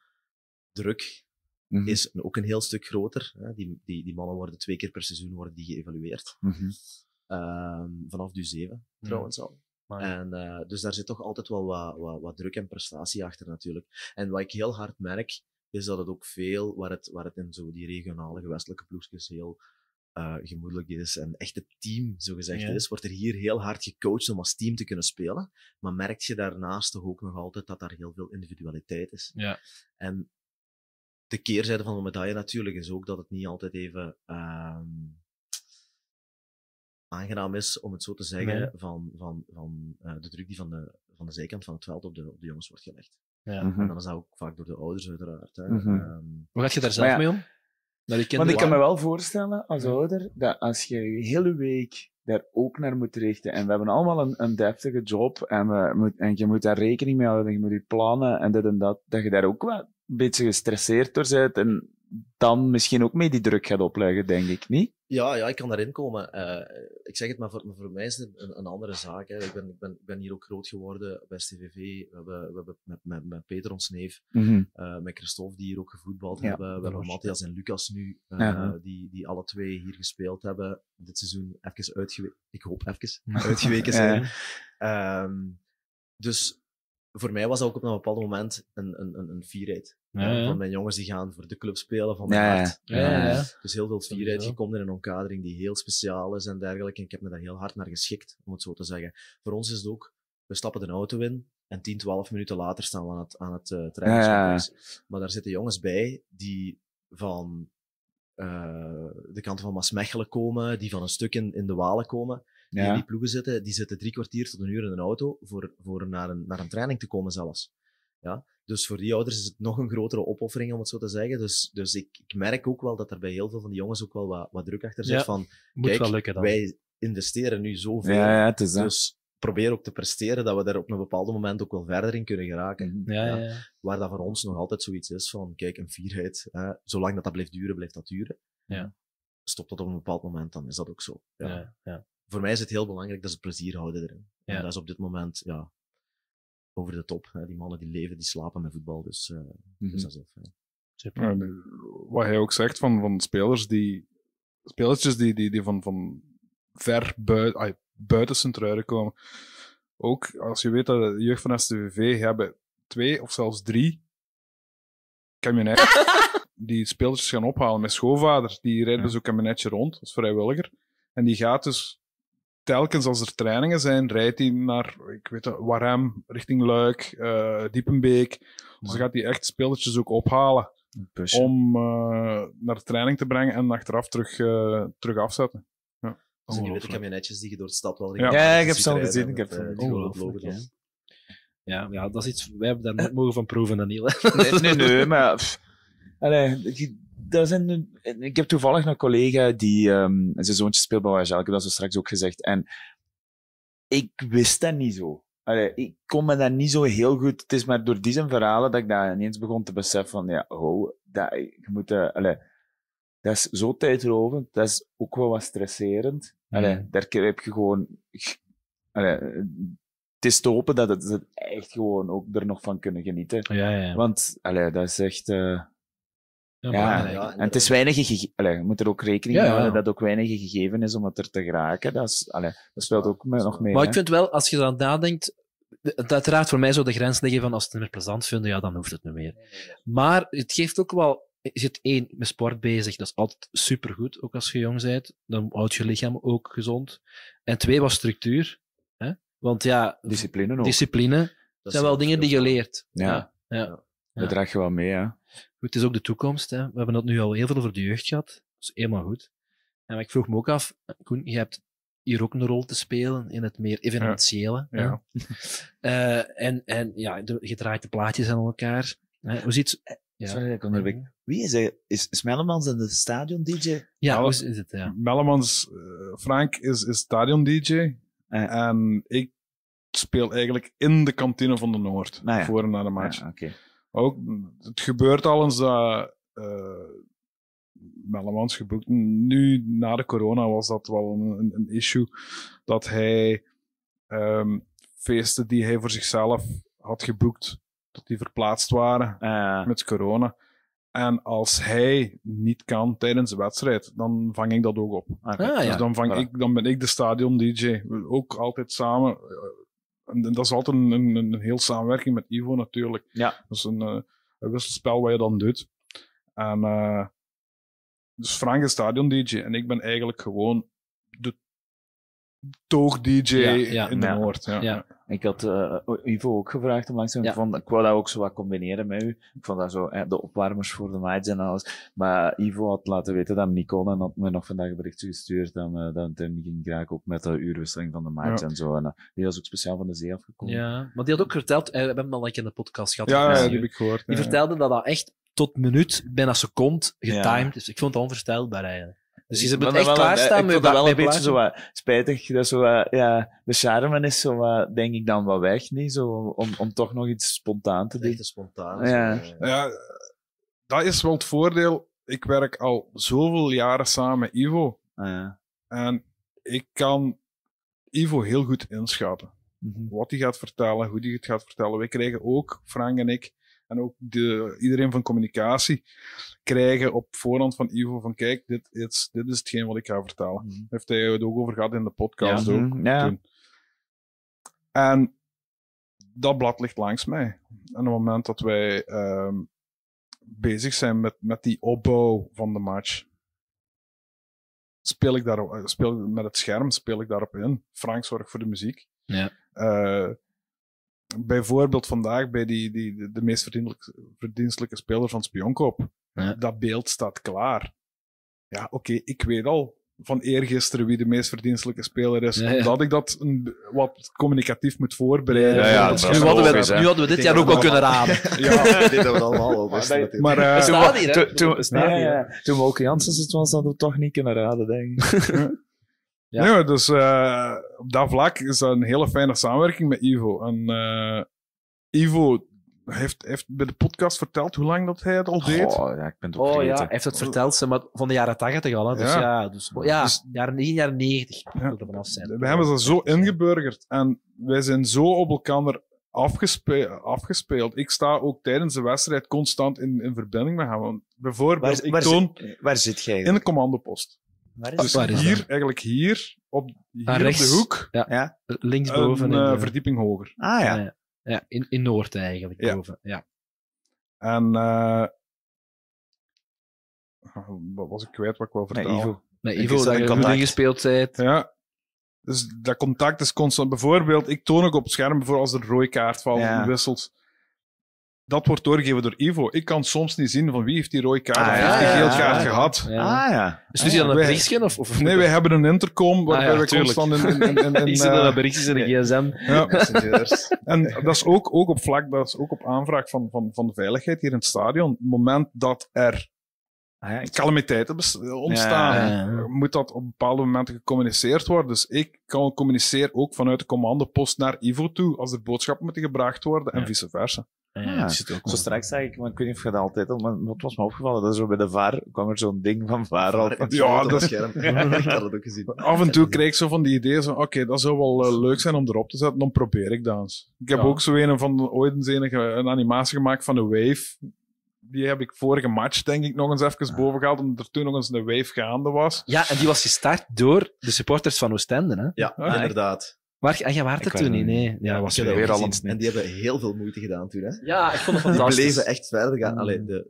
druk Mhm. is een- ook een heel stuk groter. Hè. Die, die, die mannen worden twee keer per seizoen worden die geëvalueerd. Mhm. Ehm, vanaf du 7 trouwens al. En, eh, dus daar zit toch altijd wel wat, wat, wat druk en prestatie achter natuurlijk. En wat ik heel hard merk, is dat het ook veel, waar het, waar het in zo die regionale gewestelijke ploegjes heel eh, gemoedelijk is en echt het team, zo gezegd Ja. is, wordt er hier heel hard gecoacht om als team te kunnen spelen. Maar merk je daarnaast toch ook nog altijd dat daar heel veel individualiteit is. Ja. En de keerzijde van de medaille natuurlijk is ook dat het niet altijd even ehm, aangenaam is, om het zo te zeggen, Nee. van, van, van eh, de druk die van de, van de zijkant van het veld op de, op de jongens wordt gelegd. Ja. Mhm. En dan is dat ook vaak door de ouders uiteraard. Hè. Mhm. Ehm, Hoe gaat je daar zelf ja, mee om? Want ik kan me wel voorstellen, als ouder, dat als je je hele week daar ook naar moet richten, en we hebben allemaal een, een deftige job, en, we moet, en je moet daar rekening mee houden, je moet je plannen, en dit en dat, dat je daar ook wel een beetje gestresseerd door bent, en dan misschien ook mee die druk gaat opleggen, denk ik, niet? Ja, ja, ik kan daarin komen. Eh, ik zeg het, maar voor, maar voor mij is het een, een andere zaak. Hè. Ik, ben, ik, ben, ik ben hier ook groot geworden bij STVV. We hebben, we hebben met, met, met Peter, ons neef, Mhm. eh, met Christophe, die hier ook gevoetbald Ja, hebben. We hebben Matthias en Lucas nu, eh, Ja. die, die alle twee hier gespeeld hebben. Dit seizoen even uitgeweken. Ik hoop even uitgeweken Ja. zijn. Ehm, dus voor mij was dat ook op een bepaald moment een, een, een, een fierheid. Ja, Eh, ja. Van mijn jongens die gaan voor de club spelen van mijn Ja, hart. Ja, ja, ja. Dus heel veel fierheid. Je komt in een omkadering die heel speciaal is en dergelijke. En ik heb me daar heel hard naar geschikt, om het zo te zeggen. Voor ons is het ook, we stappen de auto in en 10, 12 minuten later staan we aan het, aan het uh, trainingscomplex. Maar daar zitten jongens bij die van eh, de kant van Maasmechelen komen, die van een stuk in, in de Walen komen. Die Ja. die ploegen zitten, die zitten drie kwartier tot een uur in een auto voor, voor naar, een, naar een training te komen zelfs. Ja? Dus voor die ouders is het nog een grotere opoffering, om het zo te zeggen. Dus, dus ik, ik merk ook wel dat er bij heel veel van die jongens ook wel wat, wat druk achter zit. Ja, van, moet kijk, wel lukken dan. wij investeren nu zoveel. Ja, ja, het is dat. dus probeer ook te presteren dat we daar op een bepaald moment ook wel verder in kunnen geraken. Ja, ja, ja. Waar dat voor ons nog altijd zoiets is van, kijk, een fierheid. Hè, zolang dat dat blijft duren, blijft dat duren. Ja. Stopt dat op een bepaald moment, dan is dat ook zo. Ja. Voor mij is het heel belangrijk dat ze plezier houden erin. Ja. En dat is op dit moment, ja, over de top. Hè. Die mannen die leven, die slapen met voetbal, dus, eh, Mhm. dus dat is heel fijn. Ja, wat hij ook zegt van, van spelers die. Spelertjes die, die, die van, van ver buiten, ay, buiten Sint-Truiden komen. Ook als je weet dat de jeugd van STVV hebben twee of zelfs drie kabinetten die speeltjes gaan ophalen met schoonvader. Die rijdt bij zo'n kabinetje rond als vrijwilliger. En die gaat dus telkens als er trainingen zijn, rijdt hij naar, ik weet het, Warem, richting Luik, eh, Diepenbeek. Dus dan gaat hij echt speeltjes ook ophalen om eh, naar de training te brengen en achteraf terug, eh, terug afzetten. Ja. Dus die witte Ongelooflijk. kabinetjes die je door de stad wel Ja. Ja, ik heb ze al gezien, ik heb Ongelooflijk, logo's. ja. Ja, dat is iets... Wij hebben daar nooit mogen van proeven, Daniel. Nee, nee, nee, maar Allee, ik- dat zijn, ik heb toevallig een collega die ehm, zijn zoontje speelt bij Wajal. Ik heb dat zo straks ook gezegd. En ik wist dat niet zo. Allee, ik kon me dat niet zo heel goed. Het is maar door die zijn verhalen dat ik dat ineens begon te beseffen van, ja, oh, dat, je moet, allee, dat is zo tijdrovend. Dat is ook wel wat stresserend. Allee, Mm. daar heb je gewoon... Allee, het is te hopen dat het, dat echt gewoon ook er nog van kunnen genieten. Ja, ja. Want, allee, dat is echt... eh, Ja, en het is weinig gege- allee, je moet er ook rekening mee ja. houden dat ook weinig gegeven is om het er te geraken. Dat, is, allee, dat speelt ook nog mee. Maar hè. ik vind wel, als je dan nadenkt, het uiteraard voor mij zo de grens liggen van als ze het niet meer plezant vinden, ja, dan hoeft het niet meer. Maar het geeft ook wel, je zit één met sport bezig, dat is altijd supergoed, ook als je jong bent. Dan houdt je lichaam ook gezond. En twee was structuur. Hè? Want ja, discipline ook. Discipline zijn wel dingen die je leert. Ja. Ja. ja. Dat draag je wel mee, hè. Goed, het is ook de toekomst. Hè. We hebben dat nu al heel veel over de jeugd gehad. Dat is helemaal goed. En ik vroeg me ook af, Koen, je hebt hier ook een rol te spelen in het meer evenementiële. hè. Ja. Eh, en, en ja, de, je draait de plaatjes aan elkaar. Hè. Hoe ziet ja. Sorry ik onderbreek. Wie is hij? Is, is Mellemans en de stadion-dj? Ja, Melle- is het? Ja. Mellemans, eh, Frank is, is stadion-dj. En ik speel eigenlijk in de kantine van de Noord. Nou ja. Voor en na de match. Ja, oké. Ook, het gebeurt al eens dat eh Mellemans geboekt. Nu, na de corona, was dat wel een, een, issue. Dat hij ehm, feesten die hij voor zichzelf had geboekt, dat die verplaatst waren met corona. En als hij niet kan tijdens de wedstrijd, dan vang ik dat ook op. Ah, dus ja. dan, vang ik, dan ben ik de stadion-dj. Ook altijd samen. En dat is altijd een, een, een heel samenwerking met Ivo natuurlijk. Ja. Dat is een, eh, een wisselspel wat je dan doet. En, eh, dus Frank is stadion-dj en ik ben eigenlijk gewoon de toog-dj Ja, ja. in de Ja. Noord. Ja. Ik had eh, Ivo ook gevraagd om langs te komen. Ik, vond, ik wou dat ook zo wat combineren met u. Ik vond dat zo, eh, de opwarmers voor de match en alles. Maar Ivo had laten weten dat hem niet kon en had me nog vandaag een berichtje gestuurd dat, eh, dat het hem niet ging geraken, ook met de uurwisseling van de Ja. en zo. En, eh, die was ook speciaal van de zee afgekomen. Ja, maar die had ook verteld, eh, we hebben hem al een keer in de podcast gehad. Ja, die heb ik gehoord, Die ja. vertelde dat dat echt tot minuut, bijna seconde, getimed Ja. is. Ik vond het onvoorstelbaar eigenlijk. Dus je moet echt wel een- klaarstaan Ik met vond dat wel een beetje zo wat spijtig. Dat zo wat, ja, de charme is zo wat, denk ik dan wat weg, niet? Zo, om, om toch nog iets spontaan te doen. spontaan. Ja. Ja, dat is wel het voordeel. Ik werk al zoveel jaren samen met Ivo. En ik kan Ivo heel goed inschatten. Wat hij gaat vertellen, hoe hij het gaat vertellen. Wij krijgen ook, Frank en ik, en ook de, iedereen van communicatie, krijgen op voorhand van Ivo van kijk, dit is, dit is hetgeen wat ik ga vertellen. Daar heeft hij het ook over gehad in de podcast Ja. ook. Mhm, ja. toen. En dat blad ligt langs mij. En op het moment dat wij ehm, bezig zijn met, met die opbouw van de match, speel ik daarop, eh, speel, met het scherm speel ik daarop in. Frank zorgt voor de muziek. Ja. Eh, bijvoorbeeld vandaag bij die, die, de, de meest verdienstelijke, verdienstelijke speler van Spionkop. Dat beeld staat klaar. Ja, oké, ik weet al van eergisteren wie de meest verdienstelijke speler is. Ja, ja. Omdat ik dat een, wat communicatief moet voorbereiden. Ja, ja, dat nu hadden we- nu hadden we dit jaar ook al kunnen raden. Ja, Ik denk dat we allemaal al wisten. Maar, hè? Toen, toen, ja, ja. toen we ook Janssens het was, hadden we toch niet kunnen raden, denk ik. Ja, dus eh, op dat vlak is dat een hele fijne samenwerking met Ivo. En eh, Ivo heeft, heeft bij de podcast verteld hoe lang dat hij het al deed. Oh, ja, ik ben het ook Oh ja, hij heeft het verteld, maar van de jaren 80 al. Hè. Dus Ja. ja, dus, ja Dus- jaren 9, jaren 90 moet er vanaf zijn. We hebben ze zo ingeburgerd en wij zijn zo op elkaar afgespe afgespeeld. Ik sta ook tijdens de wedstrijd constant in, in verbinding met hem. Want bijvoorbeeld, Waar- ik waar toon zit- waar zit jij in de commandopost. Waar is dus dat? Waar is hier, dat? eigenlijk hier, op, hier Ah, op de hoek, Ja. Linksboven. een in eh, de- verdieping hoger. Ah ja. ja. Ja, in, in Noord eigenlijk. Ja. Boven. Ja. En eh, wat was ik kwijt wat ik vertellen? Ivo. Met Ik Ivo, is dat een je goed ingespeeld bent. Ja. Dus dat contact is constant. Bijvoorbeeld, ik toon ook op het scherm, bijvoorbeeld als er een rode kaart valt Ja. en wisselt. Dat wordt doorgegeven door Ivo. Ik kan soms niet zien van wie heeft die rode kaart Ah, of ja, heeft die geel ja, kaart ja. gehad. Ja. Ah, ja. Stuurt hij dan een berichtje? Of, of Nee, wij hebben een intercom waarbij Ah, ja, we tuurlijk. constant in... in, in, in, Ik zit dan eh, berichtjes in de gsm. Ja. En dat is ook, ook op vlak, dat is ook op aanvraag van, van, van de veiligheid hier in het stadion. Op het moment dat er calamiteiten ontstaan, Ja, ja, ja. moet dat op bepaalde momenten gecommuniceerd worden. Dus ik kan communiceer ook vanuit de commandopost naar Ivo toe, als er boodschappen moeten gebracht worden, en vice versa. Ja, zo straks zag ik, maar ik weet niet of je dat altijd had, maar wat was me opgevallen, dat is zo bij de VAR kwam er zo'n ding van VAR al. Ja, dat, Ik had het ook gezien. Af en toe kreeg ik zo van die ideeën van, oké, dat zou wel eh, leuk zijn om erop te zetten, dan probeer ik dat eens. Ik heb Ja. ook zo een van de, ooit eens een, een animatie gemaakt van de Wave. Die heb ik vorige match, denk ik, nog eens even boven gehaald, omdat er toen nog eens een Wave gaande was. Ja, en die was gestart door de supporters van Oostende, hè? Ja, Ah, inderdaad. Waar, ah, jij waart er Ik toen niet? er Nee, ja, was ik heb weer al. En die hebben heel veel moeite gedaan toen. Hè? Ja, ik vond het Die fantastisch. bleven echt verder gaan. Allee, de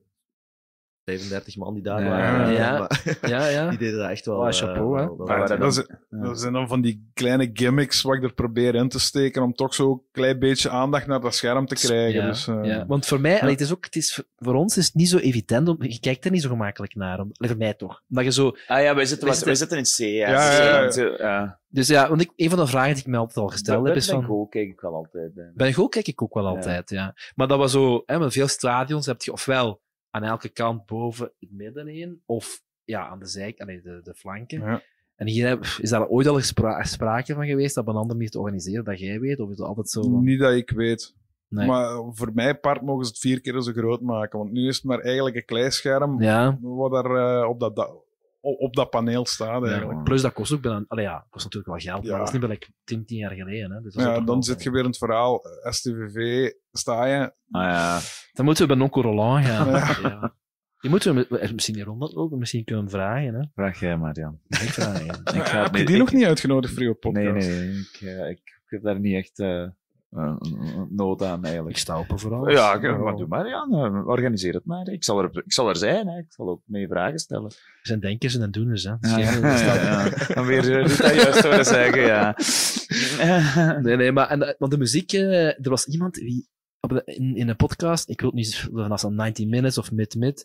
35 man die daar Ja. waren. Ja. maar Ja, ja. Die deden dat echt wel. Oh, eh, chapeau, hè. wel- wel- dat, is- dat zijn dan van die kleine gimmicks wat ik er probeer in te steken om toch zo een klein beetje aandacht naar dat scherm te krijgen. Ja, Dus, eh, ja. Want voor mij, ja. allee, het is ook, het is, voor ons is het niet zo evident, om, je kijkt er niet zo gemakkelijk naar. Om, voor mij toch. Omdat je zo... Ah ja, wij zitten, wij zitten in C. Ja, Ja, ja, ja. Dus, eh, ja. Dus ja, want ik, een van de vragen die ik me altijd al gesteld heb is van... Go kijk ik wel altijd. eh. Bij Go kijk ik ook wel altijd, ja. Maar dat was zo, hè, met veel stadions heb je ofwel aan elke kant boven het midden heen, of ja, aan de zijk, allee, de, de flanken. Ja. En hier heb- is daar ooit al spra- sprake van geweest dat op een andere manier te organiseren, dat jij weet? Of is het altijd zo van... Niet dat ik weet. Nee. Maar voor mijn part mogen ze het vier keer zo groot maken. Want nu is het maar eigenlijk een klein scherm Ja. wat er eh, op, dat, da- op, op dat paneel staat eigenlijk. Ja, plus dat kost ook bijna... Allee, ja, kost natuurlijk wel geld, Ja. maar dat is niet meer like 10, 10 jaar geleden. Hè. Dus Ja, dan zit je weer in het verhaal. eh, STVV, sta je. Ah, ja. Dan moeten we bij Nonco Roland gaan. Ja. Ja. Die moeten we met- misschien niet rondlopen, misschien kunnen we vragen. Hè. Vraag jij maar, Jan. Ik vraag je. Ik ga Heb je die ik- nog niet uitgenodigd voor je podcast? Nee, nee. Ik, eh, ik, ik heb daar niet echt eh, een nood aan, eigenlijk. Ik sta open voor alles. Ja, ik- maar doe maar, Jan. eh, Organiseer het maar. Ik zal er, ik zal er zijn. Hè. Ik zal ook mee vragen stellen. Er zijn denkers en doeners. Hè. Ja, ja, ja, ja. Dan weer eh, Rita juist horen zeggen, ja. nee, nee, maar en, want de muziek, er was iemand wie op de, in, in een podcast, ik wil het niet vanaf zo'n 90 Minutes of Mid-Mid.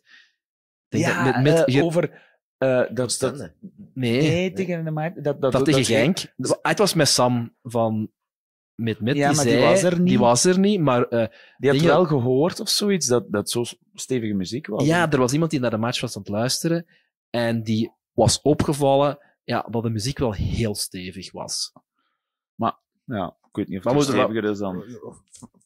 Ik denk Ja, dat over... eh, dat, dat, Nee. nee, tegen de maat. Dat, dat, dat, tegen Genk. Het was met Sam van Mid-Mid. Ja, die zei- was er niet. Die was er niet, maar... eh, Die had wel gehoord of zoiets, dat, dat zo stevige muziek was. Ja, er was iemand die naar de match was aan het luisteren en die was opgevallen ja, dat de muziek wel heel stevig was. Maar, ja, ik weet niet of het steviger is dan...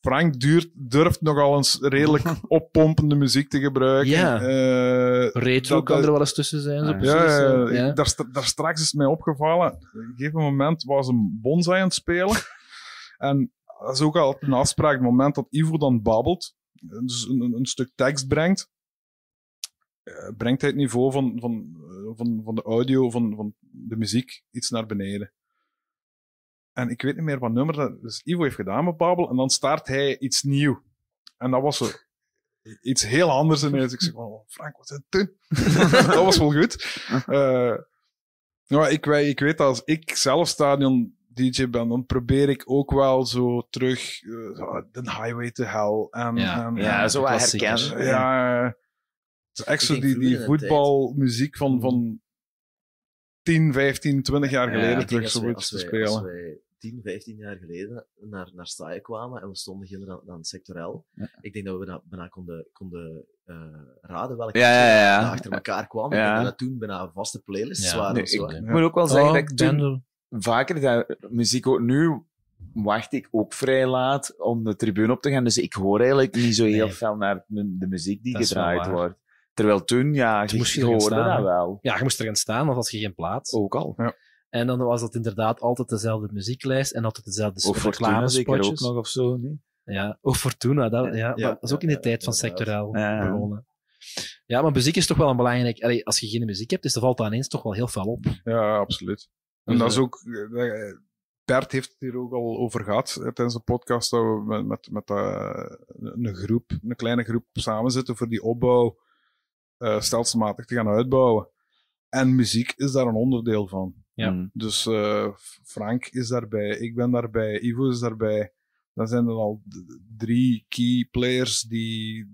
Frank duurt, durft nogal eens redelijk oppompende muziek te gebruiken. Ja. Eh, Retro dat- kan dat- er wel eens tussen zijn. Zo Ja, precies, ja. Daar, daar straks is mij opgevallen. Op een gegeven moment was een bonsai aan het spelen. En dat is ook altijd een afspraak. Het moment dat Ivo dan babbelt, dus een, een- stuk tekst brengt, eh, brengt hij het niveau van, van, eh, van, van de audio, van, van de muziek, iets naar beneden. En ik weet niet meer wat nummer dat dus Ivo heeft gedaan met babbel. En dan start hij iets nieuw. En dat was zo iets heel anders ineens. Ik zeg van, oh, Frank, wat is het? dat was wel goed. Eh, ja, ik, weet- ik weet dat als ik zelf stadion DJ ben, dan probeer ik ook wel zo terug eh, zo, de Highway to Hell. En, Ja. en, Ja, en- zo wat herkennen. Ja, het is echt zo die, die voetbalmuziek van, van 10, 15, 20 jaar Ja, geleden terug zo te spelen. wij 10, 15 jaar geleden naar, naar Staaien kwamen en we stonden hier aan, aan het sectorel, ik denk dat we bijna, bijna konden, konden eh, raden welke Ja, ja, ja. er achter elkaar kwamen. Ik Ja. denk dat dat toen bijna vaste playlists Ja. waren. Nee, of zo, ik moet ook wel zeggen Oh, dat ik toen vaker dat muziek ook... Nu wacht ik ook vrij laat om de tribune op te gaan, dus ik hoor eigenlijk niet zo heel Nee. veel naar de muziek die Dat gedraaid wordt. Terwijl toen, ja, Toen je, moest je er hoorde staan, dat wel. Ja, je moest er gaan staan, want had je geen plaats. Ook al. Ja. En dan was het inderdaad altijd dezelfde muzieklijst en altijd dezelfde Of Fortuna zeker ook reclamespotjes. nog of zo, nee? Ja, of Fortuna, dat, ja, Ja, dat is ook in de ja, tijd van Ja. begonnen. Ja, maar muziek is toch wel een belangrijk... Allee, als je geen muziek hebt, is er valt dat ineens toch wel heel veel op. Ja, absoluut. En dat is eh, ook... eh, Bert heeft het hier ook al over gehad eh, tijdens de podcast, dat we met, met, met eh, een groep, een kleine groep samen zitten voor die opbouw eh, stelselmatig te gaan uitbouwen. En muziek is daar een onderdeel van. Ja. Mm. Dus eh, Frank is daarbij, ik ben daarbij, Ivo is daarbij. dan zijn er al drie key players die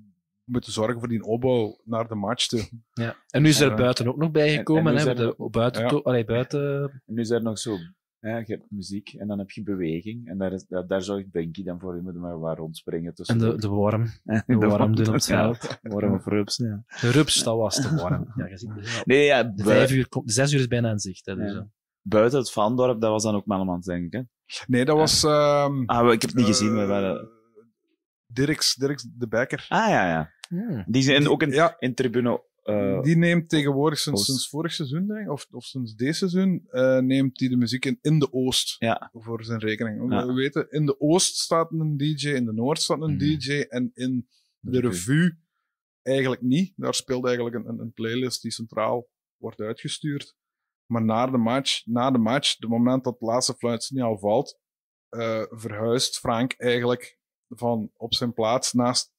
moeten zorgen voor die opbouw naar de match toe. Ja. En nu is er Ja. buiten ook nog bijgekomen, nu hè, er- de buiten, Ja. to- allee, buiten En nu is er nog zo, hè, je hebt muziek en dan heb je beweging. En daar, is, daar, daar zorgt Benky dan voor. Je moet maar waar rondspringen tussen. En de, de worm. En De worm doen op het veld. worm of rups, ja. De rups, dat was de worm. Ja, je ziet het. Nee, ja, de, vijf uur, komt- de zes uur is bijna in zicht. Hè, dus, Ja. ja. Buiten het Vandorp, dat was dan ook Mellemans, denk ik. Hè? Nee, dat was... ehm, Ah, ik heb het niet gezien. eh, maar waren... Dirks, Dirks de Bekker. Ah, ja, ja. Die zijn ook in, in tribune... eh, die neemt tegenwoordig sinds, vorig seizoen, denk ik, of, of sinds dit seizoen, eh, neemt hij de muziek in, in de Oost ja. voor zijn rekening. Ja. We weten, in de Oost staat een DJ, in de Noord staat een Mhm. DJ en in de revue eigenlijk niet. Daar speelt eigenlijk een, een, een playlist die centraal wordt uitgestuurd. Maar na de match, na de match, de moment dat het laatste fluitsignaal valt, eh, verhuist Frank eigenlijk van op zijn plaats naast,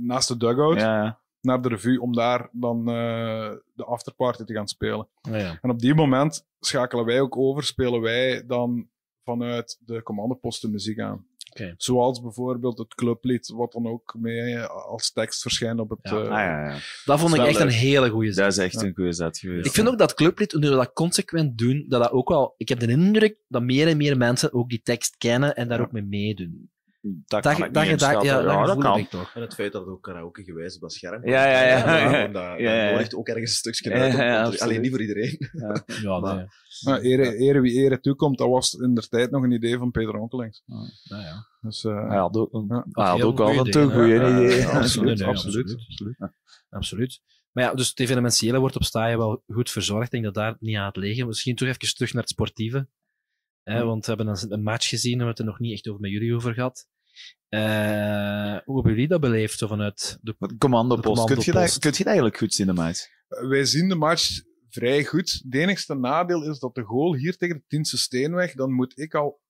naast de dugout Ja, naar de revue om daar dan eh, de afterparty te gaan spelen. Oh ja. En op die moment schakelen wij ook over, spelen wij dan vanuit de commandoposten muziek aan. Oké. Zoals bijvoorbeeld het clublied, wat dan ook mee eh, als tekst verschijnt op het... Ja. eh, Ah, ja, ja. Dat vond ik echt een hele goede zet. Dat is echt een goede zet geweest. Ik vind ook dat clublied, nu we dat consequent doen, dat dat ook wel... Ik heb de indruk dat meer en meer mensen ook die tekst kennen en daar ook mee meedoen. Dat kan ik niet ja, dat Ja, dat kan. ik toch. En het feit dat het ook karaoke gewijs op dat scherm Ja, ja, ja. ja. Dat, Ja, ja, ja. nodigt ook ergens een stukje Ja, uit. ja, te- alleen niet voor iedereen. Ja. Ja, Maar- nee. Nou, ere, ere wie ere toekomt, dat was in der tijd nog een idee van Peter Onkelings. Nou ja. Dus, eh, Hij had ook, hij had Heel ook al toe ideeën, goede. Ja, absoluut, absoluut. absoluut. Absoluut. Maar ja, dus het evenementiële wordt op Staaien wel goed verzorgd. Ik denk dat daar niet aan het liggen. Misschien toch even terug naar het sportieve. Hè, Ja. Want we hebben een, een match gezien, we hebben het er nog niet echt over met jullie over gehad. Eh, hoe hebben jullie dat beleefd, zo vanuit de, Commandopost. de Kun je, dat, kun je dat eigenlijk goed zien, de match? Wij zien de match vrij goed. Het enigste nadeel is dat de goal hier tegen de Tiense Steenweg, dan moet ik al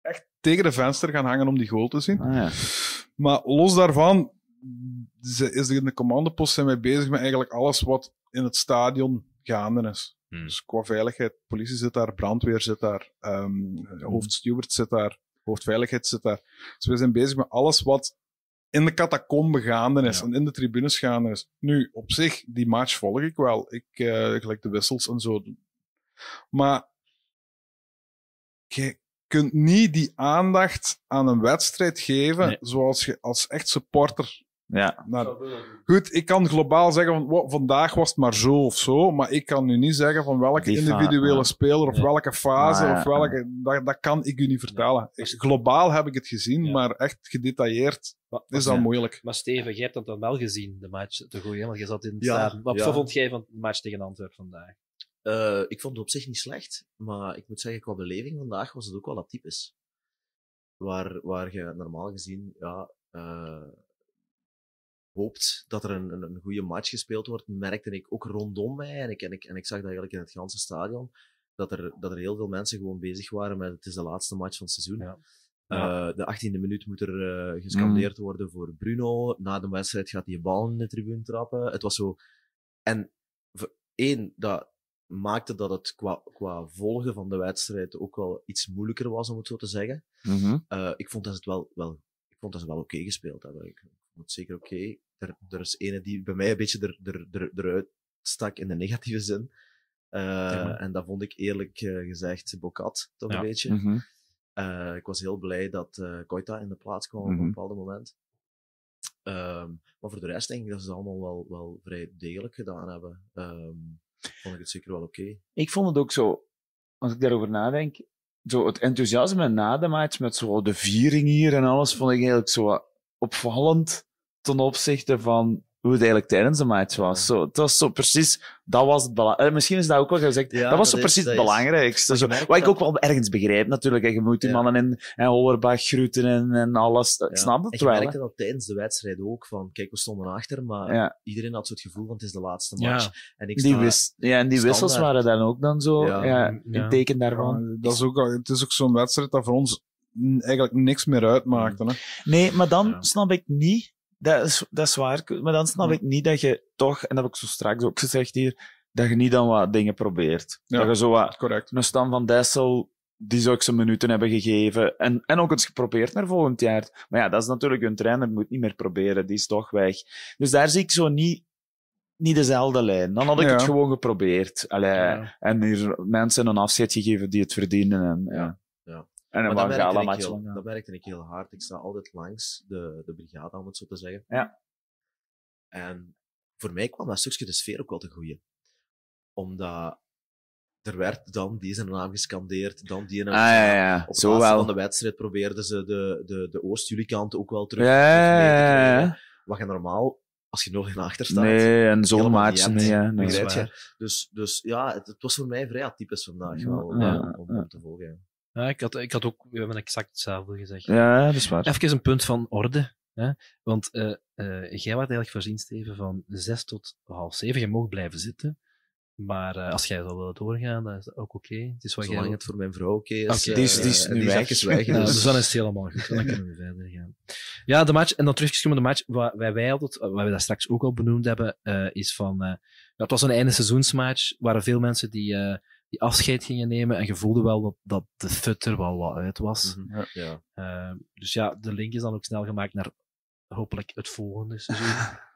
echt tegen de venster gaan hangen om die goal te zien. Ah, ja. Maar los daarvan is in de commandopost zijn wij bezig met eigenlijk alles wat in het stadion gaande is. Hmm. Dus qua veiligheid, politie zit daar, brandweer zit daar, ehm hoofdsteward zit daar, hoofdveiligheid zit daar. Dus we zijn bezig met alles wat in de catacombe gaande is en in de tribunes gaande is. Nu, op zich, die match volg ik wel. Ik, eh gelijk de wissels en zo. Maar je kunt niet die aandacht aan een wedstrijd geven zoals je als echt supporter. Ja. Goed, ik kan globaal zeggen van "Wow, vandaag was het maar zo of zo, maar ik kan nu niet zeggen van welke Die individuele ja. speler of Ja. welke fase of welke. Dat, dat kan ik u niet vertellen. Globaal heb ik het gezien, maar echt gedetailleerd is dat Ja. moeilijk. Maar Steven, jij hebt dat dan wel gezien, de match te gooien, want je zat in het stadion. Wat ja. vond jij van de match tegen Antwerpen vandaag? Eh, ik vond het op zich niet slecht, maar ik moet zeggen, qua beleving vandaag was het ook wel atypisch. Waar, waar je normaal gezien ja, eh, hoopt dat er een, een, een goede match gespeeld wordt, merkte ik ook rondom mij, en ik, en, ik, en ik zag dat eigenlijk in het ganse stadion, dat er, dat er heel veel mensen gewoon bezig waren met het is de laatste match van het seizoen. Ja. Eh, de 18e minuut moet er eh, gescandeerd worden voor Bruno. Na de wedstrijd gaat hij bal in de tribune trappen. Het was zo... En één, dat maakte dat het qua, qua volgen van de wedstrijd ook wel iets moeilijker was, om het zo te zeggen. Mhm. Eh, ik vond dat ze het wel, wel, ik vond dat ze wel oké gespeeld hebben. Ik vond zeker oké. Er, er is ene die bij mij een beetje er, er, er, eruit stak in de negatieve zin. Eh, Ja. En dat vond ik eerlijk eh, gezegd Bokat, toch Ja. een beetje. Mhm. Eh, ik was heel blij dat eh Koita in de plaats kwam op Mhm. een bepaald moment. Ehm, maar voor de rest denk ik dat ze het allemaal wel, wel vrij degelijk gedaan hebben. Ehm, vond ik het zeker wel oké. Ik vond het ook zo, als ik daarover nadenk, zo het enthousiasme na de match met zo de viering hier en alles, vond ik eigenlijk zo opvallend ten opzichte van hoe het eigenlijk tijdens de match was. Zo, het was zo precies, dat was het belangrijkste. Misschien is dat ook wel gezegd, Ja, dat was zo dat precies dat het belangrijkste. Zo, wat ik dat- ook wel ergens begrijp natuurlijk. Je moet die Ja. mannen in en Hollerbach groeten en, en alles. Ik Ja. snap het en je wel. hè. merkte dat tijdens de wedstrijd ook, van kijk, we stonden achter, maar Ja. iedereen had zo het gevoel van het is de laatste Ja. match. En ik Die ja, en die wissels standaard- waren dan ook dan zo Ja. ja, in teken daarvan. Ja, dat is ook, al- het is ook zo'n wedstrijd dat voor ons eigenlijk niks meer uitmaakte. Hè? Nee, maar dan snap ik niet, dat is, dat is waar, maar dan snap ik niet dat je toch, en dat heb ik zo straks ook gezegd hier, dat je niet dan wat dingen probeert. Ja, dat je zo wat, correct. een Stan van Dessel die ze ook zijn minuten hebben gegeven. En, en ook eens geprobeerd naar volgend jaar. Maar ja, dat is natuurlijk hun trainer, moet niet meer proberen. Die is toch weg. Dus daar zie ik zo niet, niet dezelfde lijn. Dan had ik Ja. het gewoon geprobeerd. Allee, En hier mensen een afzet gegeven die het verdienen. En, ja. En een Maar Van ik match heel, lang. dat merkte ik heel hard. Ik sta altijd langs de, de brigade, om het zo te zeggen. Ja. En voor mij kwam dat stukje de sfeer ook wel te groeien. Omdat er werd dan die zijn naam gescandeerd, dan die naam. Ah, ja, ja. Op Zo wel. van de wedstrijd probeerden ze de, de, de Oost-Jullie-kant ook wel terug, Ja, te. Wat je normaal, als je nog in achter staat... Nee, en zo'n hebt. ja. Nee. Je? waar. Dus, dus ja, het, het was voor mij vrij atypisch vandaag wel om, om te volgen. Ja. Ik had, ik had ook we hebben exact hetzelfde gezegd. Ja, dat is waar. Even een punt van orde. Hè? Want eh, eh, jij werd eigenlijk voorzien, Steven, van zes tot half zeven. Je mag blijven zitten. Maar eh, als jij zou willen doorgaan, dan is dat ook oké. Het is wat Zolang jij... het voor mijn vrouw oké is. Die is- die is nu die is weg, Ja, dus- dan is het helemaal goed. Dan kunnen we verder gaan. Ja, de match, en dan terugkomen de match, wat wij, wij altijd, wat we dat straks ook al benoemd hebben, eh, is van, eh, ja, het was een einde seizoensmatch, waren veel mensen die, eh, die afscheid gingen nemen en je voelde wel dat, dat de fut er wel wat uit was. Mhm. Ja. Eh, dus ja, de link is dan ook snel gemaakt naar hopelijk het volgende seizoen.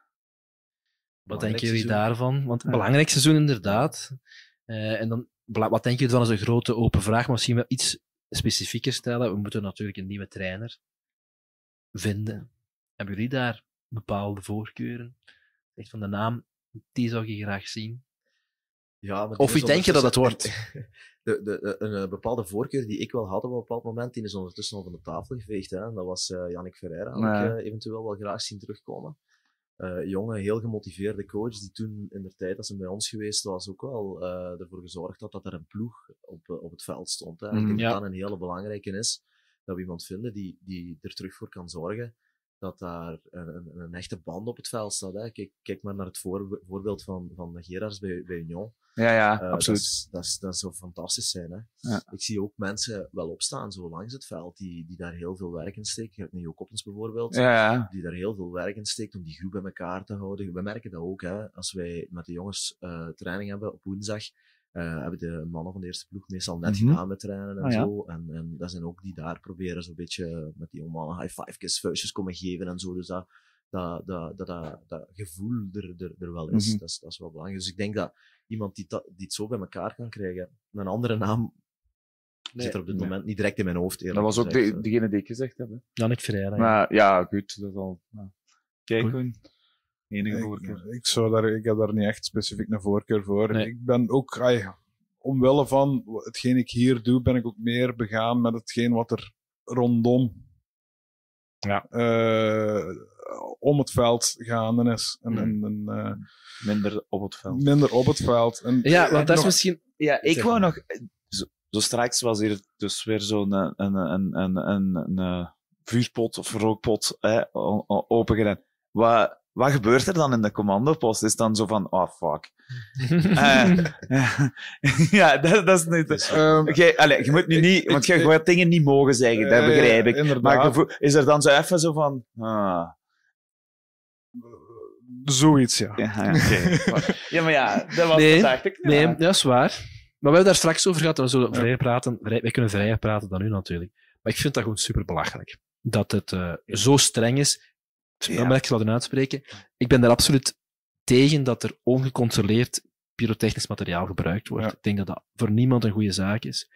Wat denken jullie daarvan? Want Ja. belangrijk seizoen inderdaad. Eh, en dan, wat denken jullie van als een grote open vraag, maar misschien wel iets specifieker stellen. We moeten natuurlijk een nieuwe trainer vinden. Hebben jullie daar bepaalde voorkeuren? Echt van de naam, die zou je graag zien. Ja, maar Of wie denk je dat het wordt? De, de, de- een eh, bepaalde voorkeur die ik wel had op een bepaald moment, die is ondertussen al van de tafel geveegd. Hè. En dat was eh Yannick Ferreira, had Ja. ik eh, eventueel wel graag zien terugkomen. Eh, jonge, heel gemotiveerde coach, die toen in de tijd dat ze bij ons geweest was, ook wel ervoor gezorgd had dat er een ploeg op, op het veld stond. Hè. Mhm. Ik denk Ja. dat dat een hele belangrijke is, dat we iemand vinden die, die er terug voor kan zorgen dat daar een, een, een echte band op het veld staat. Hè. Kijk, kijk maar naar het voor, voorbeeld van, van Gerards bij, bij Union. Ja, ja, Eh, absoluut. Dat, is- dat, is- dat zou fantastisch zijn. Hè? Ja. Ik zie ook mensen wel opstaan zo langs het veld, die, die daar heel veel werk in steken. Je hebt Neo Koppens bijvoorbeeld, Ja, ja. die daar heel veel werk in steekt om die groep bij elkaar te houden. We merken dat ook, hè? als wij met de jongens eh, training hebben op woensdag. Eh, hebben de mannen van de eerste ploeg meestal net Mhm. gedaan met trainen en Ah, ja. zo. En, en dat zijn ook die daar proberen zo'n beetje met die mannen high five vuistjes komen geven en zo. Dus dat, dat, dat, dat, dat, dat gevoel er, er, er wel is. Mhm. dat is. Dat is wel belangrijk. Dus ik denk dat iemand die, dat, die het zo bij elkaar kan krijgen, een andere naam zit er op dit nee. moment niet direct in mijn hoofd. Dat was ook de, degene die ik gezegd heb. hè. Jannik Ferreira. ja. Maar ja, goed. Dat is al... ja. Kijk. Enige Ik- voorkeur. Ik, zou daar, ik heb daar niet echt specifiek een voorkeur voor. Nee. Ik ben ook, omwille van hetgeen ik hier doe, ben ik ook meer begaan met hetgeen wat er rondom ja. om het veld gaande is. En, en, en, eh, Minder op het veld. Minder op het veld. En, Ja, want dat is misschien... Ja, ik wou nog... Zo, zo straks was hier dus weer zo'n een, een, een, een, een, een, eh, vuurpot of rookpot hè, o- o- opengedaan. Wat, wat gebeurt er dan in de commandopost? Is dan zo van, oh fuck. Eh, ja, dat, dat is niet... Oké, allee, je moet nu niet... Want je gaat dingen niet mogen zeggen, dat Eh, begrijp ik. inderdaad. Maar is er dan zo even zo van... Ah, Zoiets, ja. ja, ja, oké. ja, maar ja, dat was nee, dat dacht ik. Nee, dat is waar. Maar we hebben daar straks over gehad, we zullen vrijer praten. Vrij, wij kunnen vrijer praten dan u natuurlijk. Maar ik vind dat gewoon super belachelijk. Dat het eh, zo streng is. Dan ben ik uitspreken. Ik ben daar absoluut tegen dat er ongecontroleerd pyrotechnisch materiaal gebruikt wordt. Ik denk dat dat voor niemand een goede zaak is.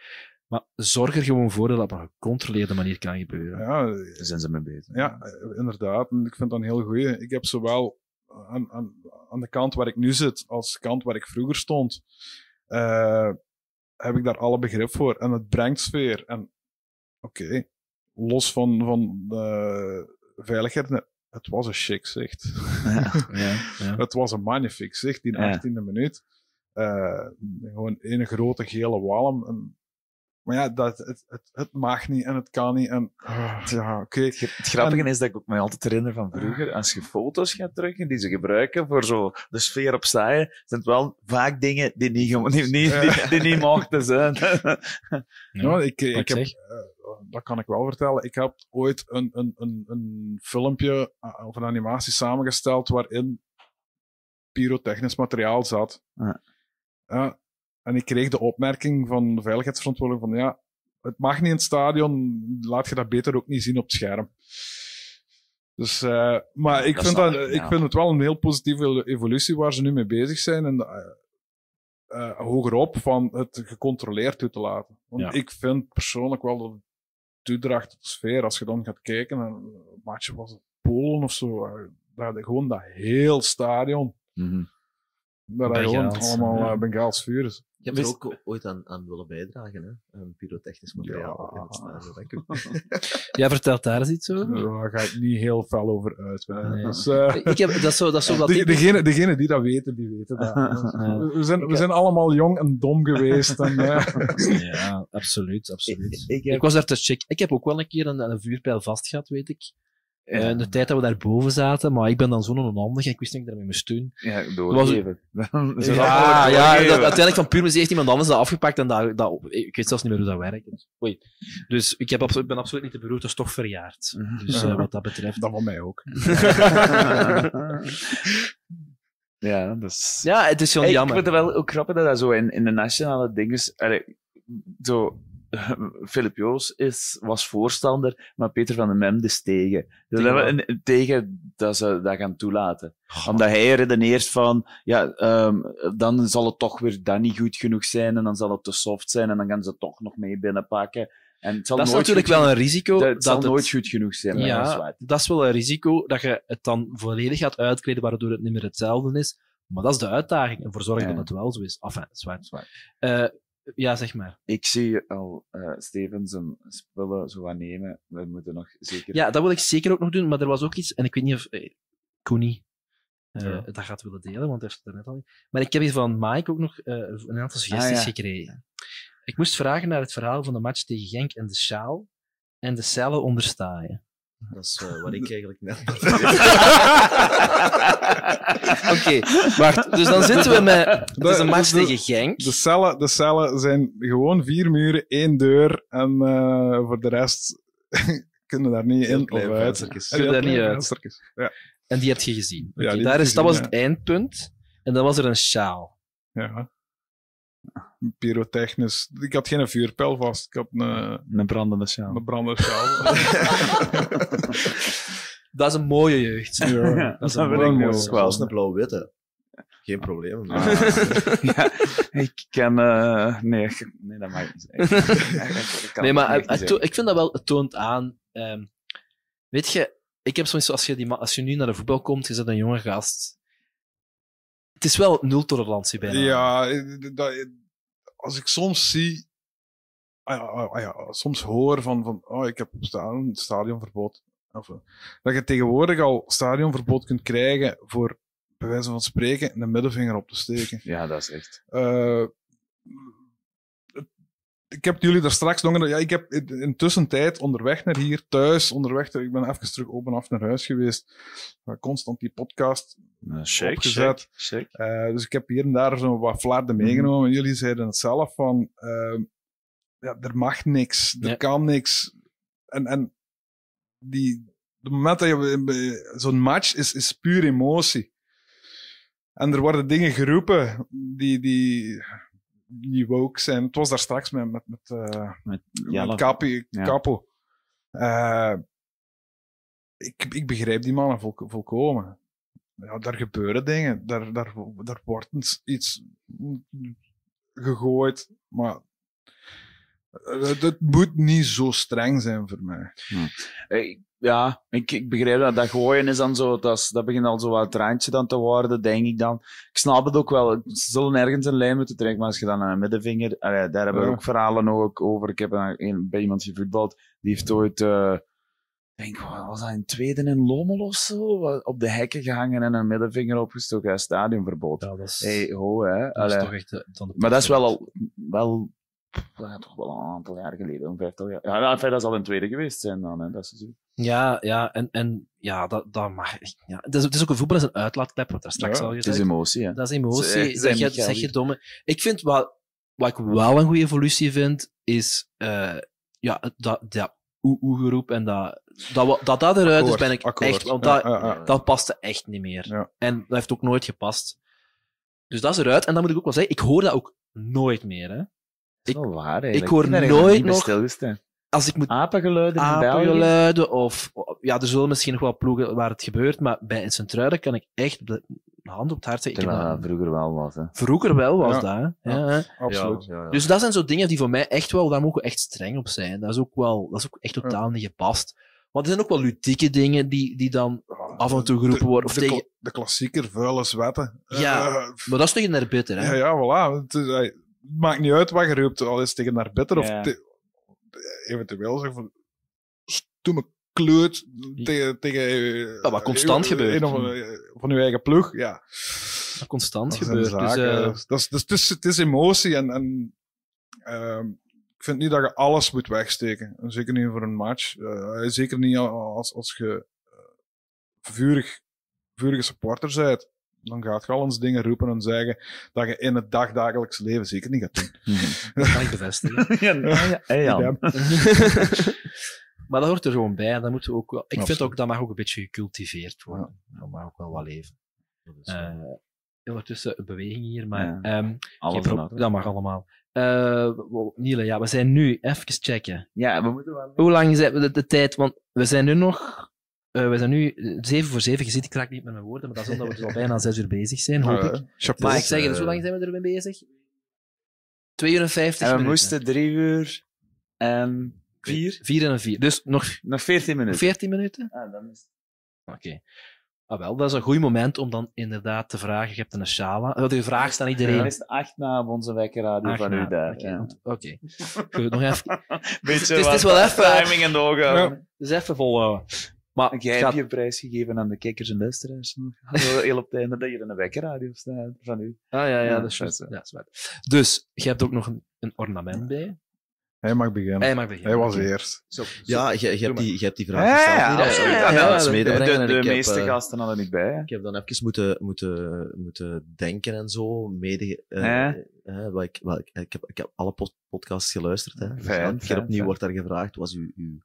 Maar zorg er gewoon voor dat dat op een gecontroleerde manier kan gebeuren. Ja, Daar zijn ze mee bezig. Ja, eh, inderdaad. En ik vind dat een heel goeie. Ik heb zowel aan, aan, aan de kant waar ik nu zit, als de kant waar ik vroeger stond, eh, heb ik daar alle begrip voor. En het brengt sfeer. En oké, los van, van de veiligheid, nee, het was een chic zicht. Ja, ja. Het was een magnifiek zicht, die Ja. 18e minuut. Eh, gewoon een grote gele walm. En, maar ja, dat, het, het, het mag niet en het kan niet. En, ah, ja, oké. Het grappige is dat ik ook me altijd herinner van vroeger, als je foto's gaat drukken die ze gebruiken voor zo de sfeer op saaien, zijn het wel vaak dingen die niet, die, niet, die, die niet mochten zijn. Ja, ik, ik heb? Eh, dat kan ik wel vertellen. Ik heb ooit een, een, een, een filmpje eh, of een animatie samengesteld waarin pyrotechnisch materiaal zat. Ja. Ja, en ik kreeg de opmerking van de veiligheidsverantwoordelijke van ja, het mag niet in het stadion, laat je dat beter ook niet zien op het scherm. Dus, uh, maar ik, Dat vind, dat, ik, ja. vind het wel een heel positieve evolutie waar ze nu mee bezig zijn. En uh, hogerop van het gecontroleerd toe te laten. Want Ja. ik vind persoonlijk wel dat toedracht tot de sfeer, als je dan gaat kijken naar een match was het Polen of zo, uh, dat je gewoon dat heel stadion, Mhm. Dat dat gewoon allemaal ja. uh, Bengaals vuur is. Je hebt er ook ooit aan, aan willen bijdragen, hè? Een pyrotechnisch materiaal in het stadion. denk ik. Jij vertelt daar eens iets over? Daar ga ik niet heel fel over uit. Nee. Dus, uh, Ik heb- dat is zo- dat is zo wat de, degene, degene die dat weten, die weten dat. Ja. We, zijn, we zijn allemaal jong en dom geweest. En, uh, Ja, absoluut, absoluut. Ik, heb- was daar te check. Ik heb ook wel een keer een, een vuurpijl vast gehad, weet ik. Ja. Eh, de tijd dat we daar boven zaten, maar ik ben dan zo onhandig en ik wist niet dat ik daarmee moest doen. Ja, doorgeven. Was, ja, ja dat, uiteindelijk van puur heeft iemand anders dat afgepakt en dat, dat, ik weet zelfs niet meer hoe dat werkt. Oei. Dus ik, heb absolu- ik ben absoluut niet te beroerd, dat is toch verjaard. Dus eh, wat dat betreft. Dat van mij ook. Ja, dat is... Ja, het is gewoon Hey, jammer. Ik vind het wel ook grappig dat dat zo in, in de nationale dingen... allee, Zo, Philip Joos is, was voorstander, maar Peter van den Mem is tegen. Dus Tegen dat we tegen dat ze dat gaan toelaten. Omdat hij redeneert van, ja, ehm, dan zal het toch weer dan niet goed genoeg zijn en dan zal het te soft zijn en dan gaan ze het toch nog mee binnenpakken. En het zal Dat is natuurlijk wel een risico. Dat, het zal dat het- nooit goed genoeg zijn. dat is Ja, dat is wel een risico dat je het dan volledig gaat uitkleden, waardoor het niet meer hetzelfde is. Maar dat is de uitdaging. En ervoor zorgen Ja. dat het wel zo is. Enfin, zwaar, zwaar. Eh, ja, zeg maar. Ik zie al uh, Steven zijn spullen zo wat nemen. We moeten nog zeker... Ja, dat wil ik zeker ook nog doen, maar er was ook iets, en ik weet niet of eh, Koenie eh, Ja. dat gaat willen delen, want hij heeft het er net al niet. Maar ik heb hier van Mike ook nog eh, een aantal suggesties Ah, ja. gekregen. Ik moest vragen naar het verhaal van de match tegen Genk en de sjaal en de cellen ondersta je. Dat is eh, wat ik eigenlijk net Oké, wacht. Dus dan zitten we met... Het is een match de- tegen Genk. De cellen, de cellen zijn gewoon vier muren, één deur en uh, voor de rest kunnen daar niet in of uit. Kunnen daar niet uit. Ja. En die heb je gezien. Ja, Oké, die daar is, dat was het eindpunt. En dan was er een sjaal. Ja. Pyrotechnisch. Ik had geen vuurpijl vast. Ik had een, een brandende sjaal. Een brandende sjaal. dat is een mooie jeugd. Ja, dat is dat een mooie ik jeugd. Zelfs een blauw-witte. Geen probleem. ja, ik kan... Uh, nee, nee, dat mag ik niet zeggen. nee, maar het, het, ik vind dat wel, het toont aan... Um, weet je, ik heb zoiets als je, die, als je nu naar de voetbal komt, je bent een jonge gast. Het is wel nul tolerantie bijna. Ja, dat, als ik soms zie... Ah ja, ah ja, soms hoor van, van oh, ik heb staan, stadionverbod. Of, dat je tegenwoordig al stadionverbod kunt krijgen voor bij wijze van spreken een middelvinger op te steken. Ja, dat is echt. Uh, ik heb jullie daar straks nog... Ja, ik heb intussen tijd onderweg naar hier, thuis, onderweg... Ik ben even terug op en af naar huis geweest. Constant die podcast check, opgezet. Check, check. Uh, dus ik heb hier en daar zo wat flarden meegenomen. Mm. Jullie zeiden het zelf van... Uh, ja, er mag niks. Er ja. kan niks. En, en die... Het moment dat je... Zo'n match is, is puur emotie. En er worden dingen geroepen die, die, die woke zijn. Het was daar straks met, met, met, uh, met, ja. Uh, ik, ik begrijp die mannen vol, volkomen. Ja, daar gebeuren dingen. Daar, daar, daar wordt iets gegooid. Maar het, het moet niet zo streng zijn voor mij. Hm. Hey ja, ik, ik begrijp dat. Dat gooien is dan zo, dat, is, dat begint al zo wat randje dan te worden, denk ik dan. Ik snap het ook wel. Ze zullen ergens een lijn moeten trekken, maar als je dan aan een middenvinger, allee, daar hebben we ja. ook verhalen ook over. Ik heb een, bij iemand gevoetbald, die heeft ooit, uh, denk, was dat een tweede in Lommel of zo? Op de hekken gehangen en een middenvinger opgestoken, stadionverbod. Ja, dat is, hey, ho, hè. Dat is toch echt de, de maar dat is wel al, wel dat gaat toch wel een aantal jaar geleden, een vijftal jaar. Ja, enfin, dat zal een tweede geweest zijn dan, hè, dat is zo. Ja, ja, en, en ja, dat, dat mag. Ja, het, is, het is ook een voetbal is een uitlaatklep, wat daar straks ja, al gezegd. Het is emotie, hè. Dat is emotie, zeg je, zeg je domme. Ik vind wat, wat ik wel een goede evolutie vind, is uh, ja, dat, dat oe-oe-geroep en dat, dat, dat, dat eruit akkoord, is, ben ik akkoord. echt, want dat, ja, ja, ja. dat paste echt niet meer. En dat heeft ook nooit gepast. Dus dat is eruit, en dan moet ik ook wel zeggen, ik hoor dat ook nooit meer, hè. Is wel waar, eigenlijk. Ik hoor Ik nooit nog... stilgestaan. Als ik moet... Apengeluiden in België? Apengeluiden of... Ja, er zullen misschien nog wel ploegen waar het gebeurt, maar bij Sint-Truiden kan ik echt de hand op het hart zeggen. Terwijl dat- dat vroeger wel was. Hè. Vroeger wel was Ja. dat. Hè? Ja, absoluut. Ja, ja, ja. Dus dat zijn zo dingen die voor mij echt wel, daar mogen we echt streng op zijn. Dat is ook wel, dat is ook echt totaal niet gepast. Maar er zijn ook wel ludieke dingen die, die dan af en toe geroepen worden. Of de, tegen, kla- de klassieker vuile zwetten. ja, Eh, maar dat is tegen naar bitter, hè? ja, ja, voilà. Het, is, het maakt niet uit wat je roept, al is tegen naar bitter Ja. of te- eventueel zeg van stoeme kleut tegen, tegen eh, Ja, wat constant eh, gebeurt. andere- van je eigen ploeg, ja. Dat constant Dat gebeurt. Dus, eh, dat is, dus het, is, het is emotie en, en ehm, ik vind niet dat je alles moet wegsteken. En Zeker niet voor een match. Eh, zeker niet als, als je eh, vurig, vurige supporter bent. Dan gaat je al eens dingen roepen en zeggen dat je in het dagdagelijks leven zeker niet gaat doen. Dat kan ik bevestigen. Ja, ja, ja, Jan. Idem. maar dat hoort er gewoon bij. Dat moeten we ook wel, ik vind ook, dat mag ook een beetje gecultiveerd worden. Dat mag ook wel wat leven. Eh, ondertussen een beweging hier, maar... Ja. ehm, dat mag allemaal. Eh, Niele, ja, we zijn nu... Even checken. Ja, we moeten wel... Hoe lang zijn we de, de tijd? Want we zijn nu nog... eh, we zijn nu eh, zeven voor zeven. Je ziet, ik raak niet met mijn woorden, maar dat is omdat we dus al bijna zes uur bezig zijn, hoop Ja, ik. Maar ik zeg het, dus Eh, hoe lang zijn we ermee bezig? 52 En we minuten. moesten drie uur en vier? Vier en een vier. Dus nog, Nog veertien minuten. 14 minuten? Ah, dan is... Oké. Ah, wel, dat is een goed moment om dan inderdaad te vragen. Je hebt een shala. Eh, De vraag staat iedereen. Dan is acht na op onze wekkerradio Acht van na, u daar. oké, ja. Oké. Goed, nog even. Beetje het, is, het is wat wel even... timing in de ogen houden. Ja, het is even volhouden. Maar Jij hebt je prijs gegeven aan de kijkers en luisteraars. Heel heel op het einde dat je in een wekkerradio staat van u. Ah ja, ja, Ja, dat is juist. is, Ja, dat is waar. Dus, je hebt ook nog een, een ornament bij. Hij mag beginnen. Hij mag beginnen. Hij was eerst. Zo, zo. Ja, je, je, hebt die, je hebt die Ja, vraag ja, gesteld. ja. Ja, ja, dat de- heb, meeste eh, gasten hadden niet bij. Hè? Ik heb dan even moeten, moeten, moeten denken en zo. Mede, eh, Ja. eh, wat ik, wat ik, ik, heb, ik heb alle pod- podcasts geluisterd. Hè. Dus Fijn, elke keer fijn, opnieuw fijn. wordt daar gevraagd, was uw, uw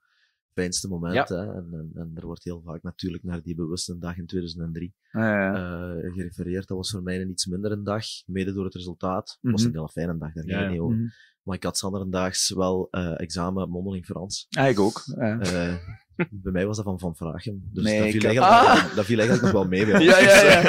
fijnste moment? Ja. Hè? En, en, en er wordt heel vaak natuurlijk naar die bewuste dag in 2003 Ja, eh, gerefereerd. Dat was voor mij een iets minder een dag, mede door het resultaat. Het was Mhm. een heel fijne dag, daar ging ja. niet over. Mhm. Maar ik had zanderendaags wel eh, examen mondeling Frans. Ah, ik ook. Ja. Eh, bij mij was dat van Van Vragen. Dus Nee, dat, ik viel heb- eigenlijk, Ah! dat viel eigenlijk nog wel mee bij ons. Ja, ja, ja.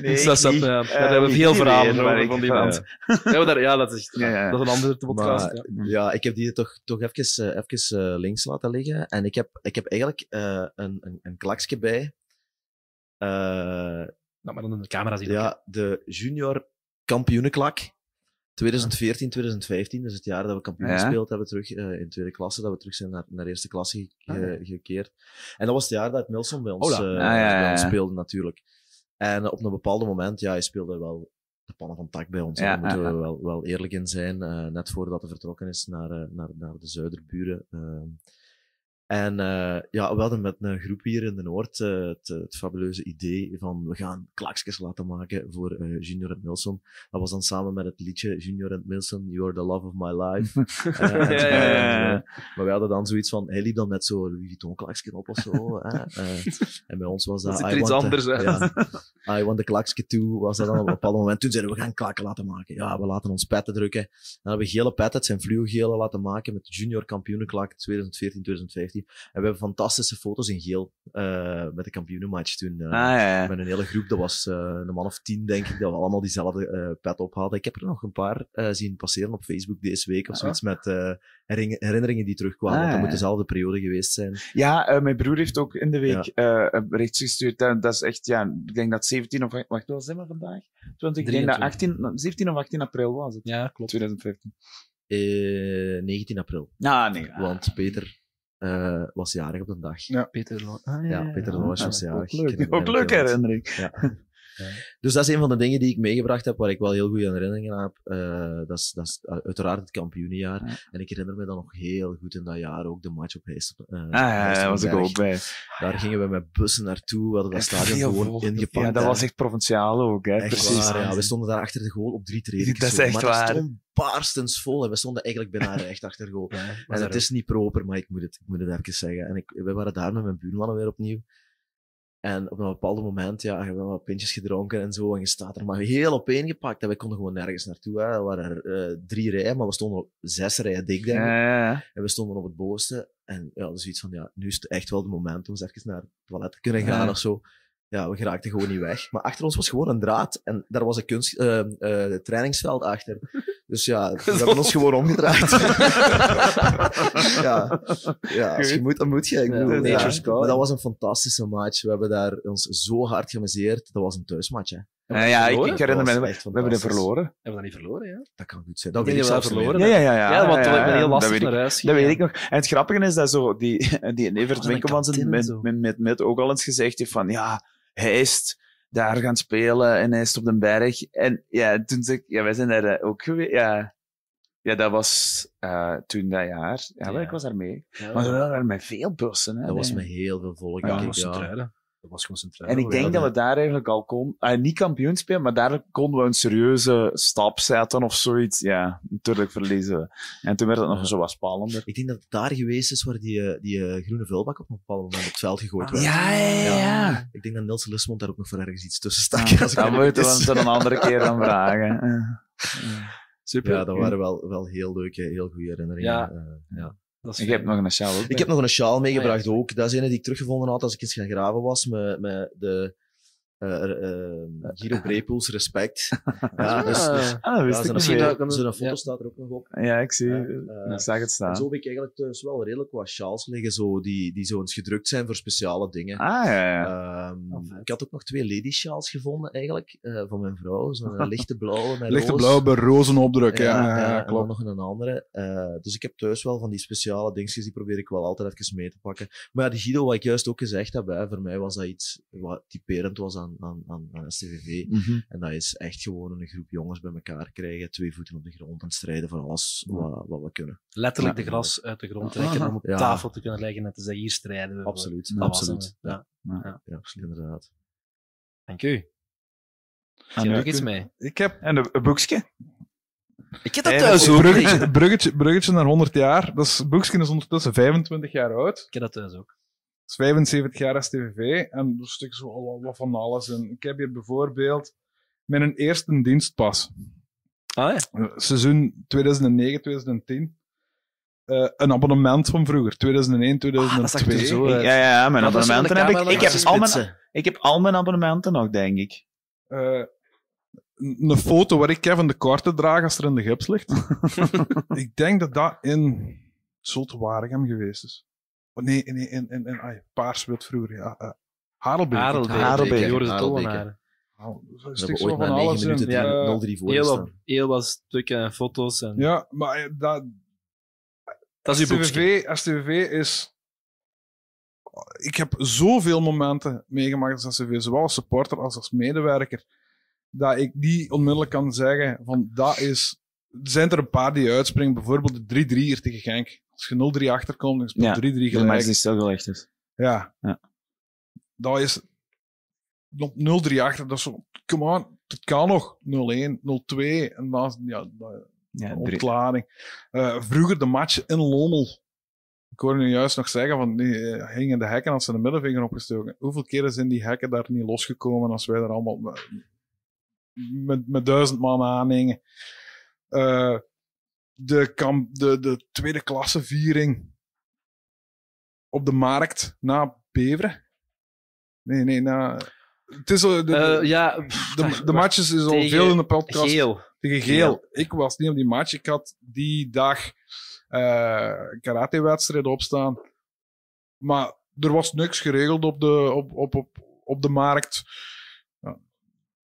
Nee, Dus dat, ik dat, niet. ja, Eh, daar hebben we veel verhalen over van die mensen. Ja, daar- ja, dat is, Ja, ja. dat is een andere podcast. Maar, ja. ja. ik heb die toch, toch even, eh, even eh, links laten liggen. En ik heb, ik heb eigenlijk eh, een, een, een klaksje bij. Eh, Nou, maar dan de camera zien. ja, de junior kampioenenklak. 2014, 2015, dus het jaar dat we kampioen Ja. gespeeld hebben, terug eh, in tweede klasse, dat we terug zijn naar, naar eerste klasse ge- ge- gekeerd. En dat was het jaar dat Milson bij ons, Ah. Eh, Ah, bij ons speelde, natuurlijk. En eh, op een bepaald moment, ja, hij speelde wel de pannen van tak bij ons. Ja, Daar moeten we wel, wel eerlijk in zijn, net voordat hij vertrokken is naar, naar, naar de zuiderburen. En eh, ja, we hadden met een groep hier in de Noord eh, het, het fabuleuze idee van we gaan klaksjes laten maken voor eh, Junior en Milson. Dat was dan samen met het liedje Junior en Milson, You're the Love of My Life. Ja, ja, ja, ja. Maar we hadden dan zoiets van, hij liep dan met zo'n Louis Vuitton klaksje op of zo. hè. Eh, en bij ons was dat... Dat ziet I er iets want the- anders. Ja, I want the klaksje toe, was dat dan op een bepaald moment. Toen zeiden we, we gaan klakken laten maken. Ja, we laten ons petten drukken. Dan hebben we gele petten, het zijn fluogele laten maken met de junior kampioenenklak 2014, 2015. En we hebben fantastische foto's in geel eh, met de kampioenenmatch toen. eh, Ah, ja, ja. Met een hele groep, dat was eh, een man of tien, denk ik, dat we allemaal diezelfde eh, pet op hadden. Ik heb er nog een paar eh, zien passeren op Facebook deze week of zoiets met eh, herinneringen die terugkwamen. Ah, dat ja. moet dezelfde periode geweest zijn. Ja, eh, mijn broer heeft ook in de week eh, een bericht gestuurd. En dat is echt, ja, ik denk dat 17 of... Wacht, wat zijn we vandaag? 20, ik denk dat 18, 17 of 18 april was het. Ja, klopt. 2015. Eh, 19 april. Ah, nee. Want Peter eh, was jarig op de dag. Ja. Peter Lo- Ja, ah, ja, ja, Peter ja. Loos Ah, was ook jarig. leuk. Ook leuke heel goed. herinnering. Ja. Dus dat is een van de dingen die ik meegebracht heb, waar ik wel heel goede herinneringen aan heb. Eh, dat, is, dat is uh, uiteraard het kampioenenjaar. En ik herinner me dan nog heel goed in dat jaar ook de match op Heist. Uh, Ah, ja, daar was ik ook bij. Daar gingen we met bussen naartoe, we hadden dat stadion gewoon ingepakt. Ja, dat hè. was echt provinciaal ook, hè. Echt Precies. waar, ja. We stonden daar achter de goal op drie treden. Dat is echt maar waar. stond barstens vol en we stonden eigenlijk bijna recht achter de goal. en het is niet proper, maar ik moet het, ik moet het even zeggen. En ik, we waren daar met mijn buurmannen weer opnieuw. En op een bepaald moment, ja, je hebt wel wat pintjes gedronken en zo. En je staat er maar heel opeengepakt. En wij konden gewoon nergens naartoe. Hè. Er waren er eh, drie rijen, maar we stonden op zes rijen dik, denk ik. Ja, ja, ja. En we stonden op het bovenste. En ja, dus iets van, ja, nu is het echt wel het moment om eens even naar het toilet te kunnen gaan of zo. Ja, we geraakten gewoon niet weg. Maar achter ons was gewoon een draad. En daar was een kunst, eh, trainingsveld achter. Dus ja, we hebben ons gewoon omgedraaid. ja. ja, als je moet, dan moet je. Ik Ja, bedoel, ja. Maar dat was een fantastische match. We hebben daar ons zo hard geamuseerd. Dat was een thuismatch, hè. Ja, ja, ik, Verloren? ik herinner me, Dat we, hebben fantastisch. verloren. Hebben we dat niet verloren, ja? Dat kan goed zijn. Dat weet ik dat we zelfs dat niet verloren. Ja, ja, ja. Ja, want we hebben heel lastig dat weet naar ik- huis Dat weet ik nog. En het grappige is dat zo, die, die Evert Winkelmans met, met, met, met ook al eens gezegd heeft van, ja, hij is daar gaan spelen en hij is op den berg. En ja, toen zei ik, ja, wij zijn daar eh, ook geweest. Ja, ja dat was eh, toen dat jaar. Ja, Ja. ik was daar mee. Ja. maar we waren met veel bussen. Hè, Dat was met heel veel volk, Ja, ik. Ja. Sint-Truiden. Dat was gewoon sint En ik denk dat we daar eigenlijk al kon, eh, niet kampioen spelen, maar daar konden we een serieuze stap zetten of zoiets. Ja, natuurlijk verliezen we. En toen werd het nog zo wat spannender. Ik denk dat het daar geweest is waar die, eh, die eh, groene vuilbak op een bepaald moment op het veld gegooid werd. Ah, Ja, ja, ja. Ik denk dat Niels Lusmond daar ook nog voor ergens iets tussen stak. Ah, als ik dat moeten we hem dan een andere keer aan vragen. Super. Ja, dat waren wel, wel heel leuke, heel goede herinneringen. Ja. Ik heb nog een sjaal ook. Ik heb nog een sjaal meegebracht ook. Dat is een die ik teruggevonden had als ik eens gaan graven was met, met de Giro Brepoels respect. ja, dus, dus, Ah, dat wist ja, ik zijn, niet. foto, zijn foto Ja. staat er ook nog op. Ja, ik zie. Eh, ik zag het staan. En zo heb ik eigenlijk thuis wel redelijk wat sjaals liggen, zo, die, die zo eens gedrukt zijn voor speciale dingen. Ah, ja, ja. Ehm, ik had ook nog twee lady sjaals gevonden, eigenlijk, eh, van mijn vrouw. Zo'n eh, lichte blauwe met Lichte roos. blauw bij rozenopdruk, ja. ja, en dan klopt. nog een andere. Eh, dus ik heb thuis wel van die speciale dingetjes, die probeer ik wel altijd even mee te pakken. Maar ja, die Guido, wat ik juist ook gezegd heb, hè, voor mij was dat iets wat typerend was aan, aan, aan, aan STVV. Mhm. En dat is echt gewoon een groep jongens bij elkaar krijgen, twee voeten op de grond en strijden voor alles wat, wat we kunnen. Letterlijk Ja. de gras uit de grond trekken om op Ja. tafel te kunnen leggen en te zeggen, hier strijden we. Absoluut, absoluut. Ja. Ja, ja, absoluut, inderdaad. Dank u. Heb je ook iets mee? Ik heb... En een, een boekje? Ik heb dat thuis ook. Bruggetje, bruggetje, bruggetje naar 100 jaar. Dat is, Boekskin is ondertussen 25 jaar oud. Ik heb dat thuis ook. Het is 75 jaar STVV. En er stuk zo wat van alles in. Ik heb hier bijvoorbeeld mijn eerste dienstpas. Ah ja. Seizoen 2009, 2010. Eh, een abonnement van vroeger, 2001, 2002. Ik- ja, ja, ja, mijn dat abonnementen heb ik. Ik heb, al mijn, ik heb al mijn abonnementen nog, denk ik. Eh, een foto waar ik Kevin de Korte draag als er in de gips ligt. ik denk dat dat in Zulte Waregem geweest is. Oh, nee, nee, in, in, in ai, Paars-wit vroeger. Ja, uh, Harelbeek. Harelbeek, Harelbeek, Joris de Tollenaar. Hebben stuk ooit zo van alles in. minuten Ja. 0-3 voor Heel heel wat stukken en foto's. En... Ja, maar eh, dat... Dat is uw STVV, STVV is... Ik heb zoveel momenten meegemaakt als STVV, zowel als supporter als als medewerker, dat ik niet onmiddellijk kan zeggen van dat is... Er zijn er een paar die uitspringen, bijvoorbeeld de 3-3 hier tegen Genk. Als je 0-3 achterkomt, dan speelt 3-3 de gelijk. match die stilgelegd is. Ja. Ja. Dat is... Op 0-3 achter, dat is zo... Come on, het kan nog. 0-1, 0-2. En dan... is- Ja, dat- Ja, drie- ontlading. Eh, vroeger de match in Lommel. Ik hoorde nu juist nog zeggen, van die eh, hingen de hekken als ze de middenvinger opgestoken. Hoeveel keren zijn die hekken daar niet losgekomen als wij er allemaal met, met, met duizend man aanhingen? Eh, de, kamp, de, de tweede klasse viering op de markt na Beveren. Nee, nee, na... Het is al, de, Eh, ja, de, de matches is al veel in de podcast. Geel. Tegen Geel. Ik was niet op die match. Ik had die dag eh karate-wedstrijden opstaan. Maar er was niks geregeld op de, op, op, op, op de markt.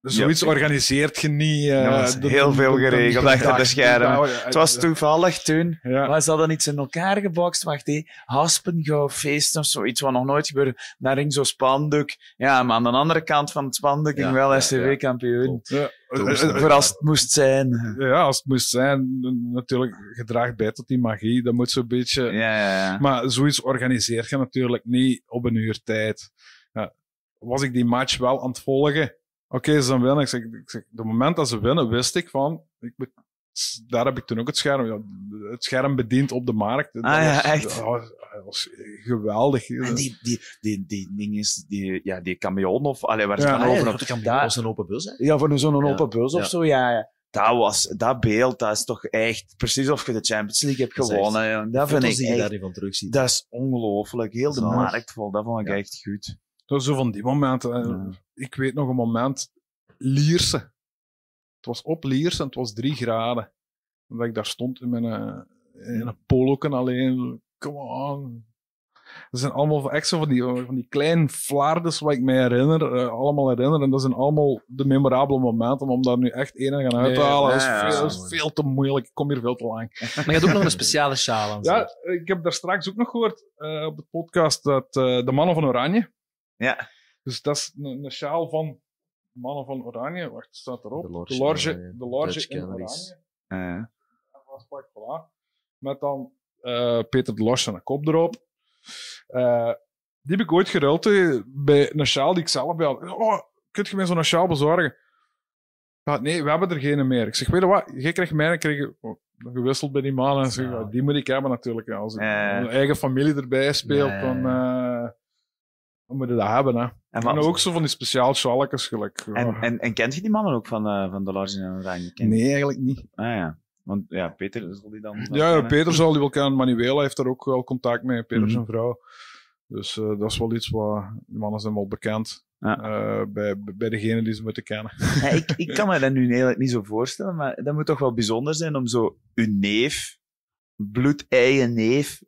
Dus zoiets organiseert je niet. eh, de- heel de- veel geregeld achter de schermen. de- Het was toevallig toen. Ja. Maar ze hadden iets in elkaar gebokst. Wacht, hé. Haspengouw feest of zoiets wat nog nooit gebeurde. Daar hing zo'n spandoek. Ja, maar aan de andere kant van het spandoek ging wel ja, STW ja. kampioen. Ja. Voor als het moest zijn. Ja, als het moest zijn, natuurlijk, je draagt bij tot die magie. Dat moet zo'n beetje. Ja, ja, ja. Maar zoiets organiseert je natuurlijk niet op een uur tijd. Ja, was ik die match wel aan het volgen? Oké, ze dan winnen. Ik zeg, ik zeg, de moment dat ze winnen, wist ik van. Ik moet, daar heb ik toen ook het scherm. Ja, het scherm bediend op de markt. Dat Ah, ja, was, echt? Dat was, dat was geweldig. En die, die, die, die ding is, die, ja, die camion of, allee, waar ze Ja. dan Ah, ja, over dat op camion daar- was een open bus, hè? Ja, voor zo'n Ja. open bus of Ja. zo, ja, ja. Dat, was, dat beeld, dat is toch echt precies of je de Champions League hebt Dat is gewonnen. echt- ja. de Dat vind ik echt, van. Dat is ongelooflijk. Heel de markt vol, dat vond ik echt goed. Dat zo van die momenten. Ik weet nog een moment, Lierse. Het was op Lierse en het was drie graden. Omdat ik daar stond in mijn eh, in een poloken alleen. Come on. Dat zijn allemaal echt zo van die, van die kleine flaardes waar ik me herinner, eh, allemaal herinner. En dat zijn allemaal de memorabele momenten. Maar om daar nu echt één aan gaan Nee, uithalen, dat, is ja, veel, dat ja. is veel te moeilijk. Ik kom hier veel te lang. Maar je hebt ook nog een speciale sjaal aan. Ja, ik heb daar straks ook nog gehoord eh, op de podcast dat de mannen van Oranje. Ja. Dus dat is een, een sjaal van mannen van Oranje. Wacht, staat erop. De Lorge de Lorge, in Oranje. de Lorge Dutch in Canaries. Oranje. Voilà. Met dan eh, Peter de Lorge en een kop erop. Eh, die heb ik ooit geruild bij een sjaal die ik zelf bij had. Oh, kun je mij zo'n sjaal bezorgen? Ja, nee, we hebben er geen meer. Ik zeg, weet je wat, jij krijgt mij, krijg je oh, gewisseld bij die man. En zeg, ik, ja, die moet ik hebben natuurlijk. Als ik mijn eigen familie erbij speelt, dan, eh, dan moet je dat hebben. Hè. En, wat- ook zo van die speciaal sjaalletjes gelijk. En, ja. en, en kent je die mannen ook van, eh, van de Large en Oranje? Nee, eigenlijk niet. Ah ja. Want ja, Peter zal die dan... Ja, ja, kennen. Peter zal die wel kennen. Manuela heeft daar ook wel contact mee, Peter Mhm. zijn vrouw. Dus eh, dat is wel iets wat... Die mannen zijn wel bekend eh, bij, bij degenen die ze moeten kennen. Ja, ik, ik kan me dat nu eigenlijk niet zo voorstellen, maar dat moet toch wel bijzonder zijn om zo uw neef, bloedeigen neef,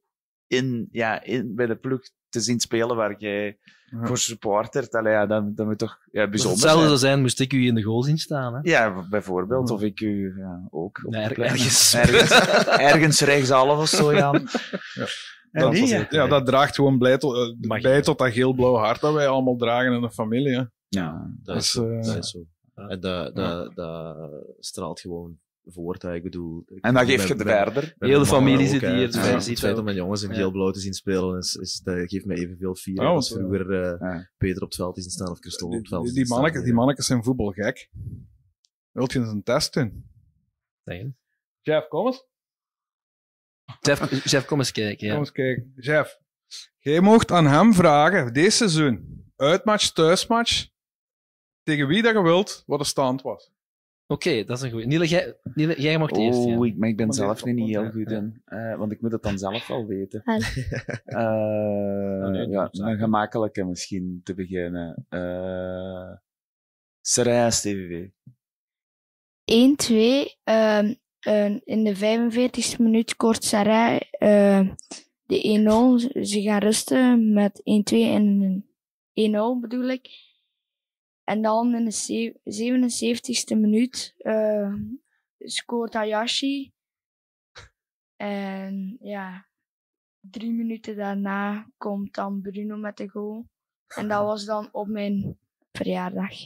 in, ja, in, bij de ploeg te zien spelen waar jij voor supportert. Allee, ja, dat, dat moet toch ja, bijzonder hetzelfde zijn. zou zijn, moest ik u in de goal zien staan. Hè? Ja, bijvoorbeeld. Of ik u ja, ook. op er- ergens. ergens. ergens rechtshalf of zo, Jan. Ja. En Dat, ja. ja, dat draagt gewoon blij tot, eh, bij tot dat geel-blauw hart dat wij allemaal dragen in de familie. Hè. Ja, Dat is, Dus, zo, eh, dat is zo. En dat, dat, dat straalt gewoon voort. Ik bedoel, En dat geef bij- je bij- verder. Heel de familie zit hier, Het dus ziet Het feit om mijn jongens in Ja. geel-blauw te zien spelen, is, is, dat geeft mij evenveel vier Oh, als zo. vroeger eh, Peter op het veld is staan of Christophe op het veld Die, is die, staan. mannetjes, die mannetjes zijn voetbalgek. Wilt je eens een test doen? Nee. Jeff, kom eens. Jeff, Jeff, kom eens kijken. Ja. Kom eens kijken. Jeff, jij mocht aan hem vragen, deze seizoen, uitmatch, thuismatch, tegen wie dat je wilt, wat de stand was. Oké, dat is een goeie. Niele, jij, Niele, jij mag het eerst. Oh, ja. ik, maar ik ben Maar zelf niet heel ja. goed in. Eh, want ik moet het dan zelf wel weten. Eh, nee, ja, een gemakkelijke misschien te beginnen. Uh, Seraya STVV. 1-2. ehm, eh, in de 45e minuut kort Sarai eh, de 1-0. Ze gaan rusten met 1-2 en een 1-0 bedoel ik. En dan in de ze- 77e minuut eh, scoort Hayashi. En ja, drie minuten daarna komt dan Bruno met de goal. En dat was dan op mijn verjaardag.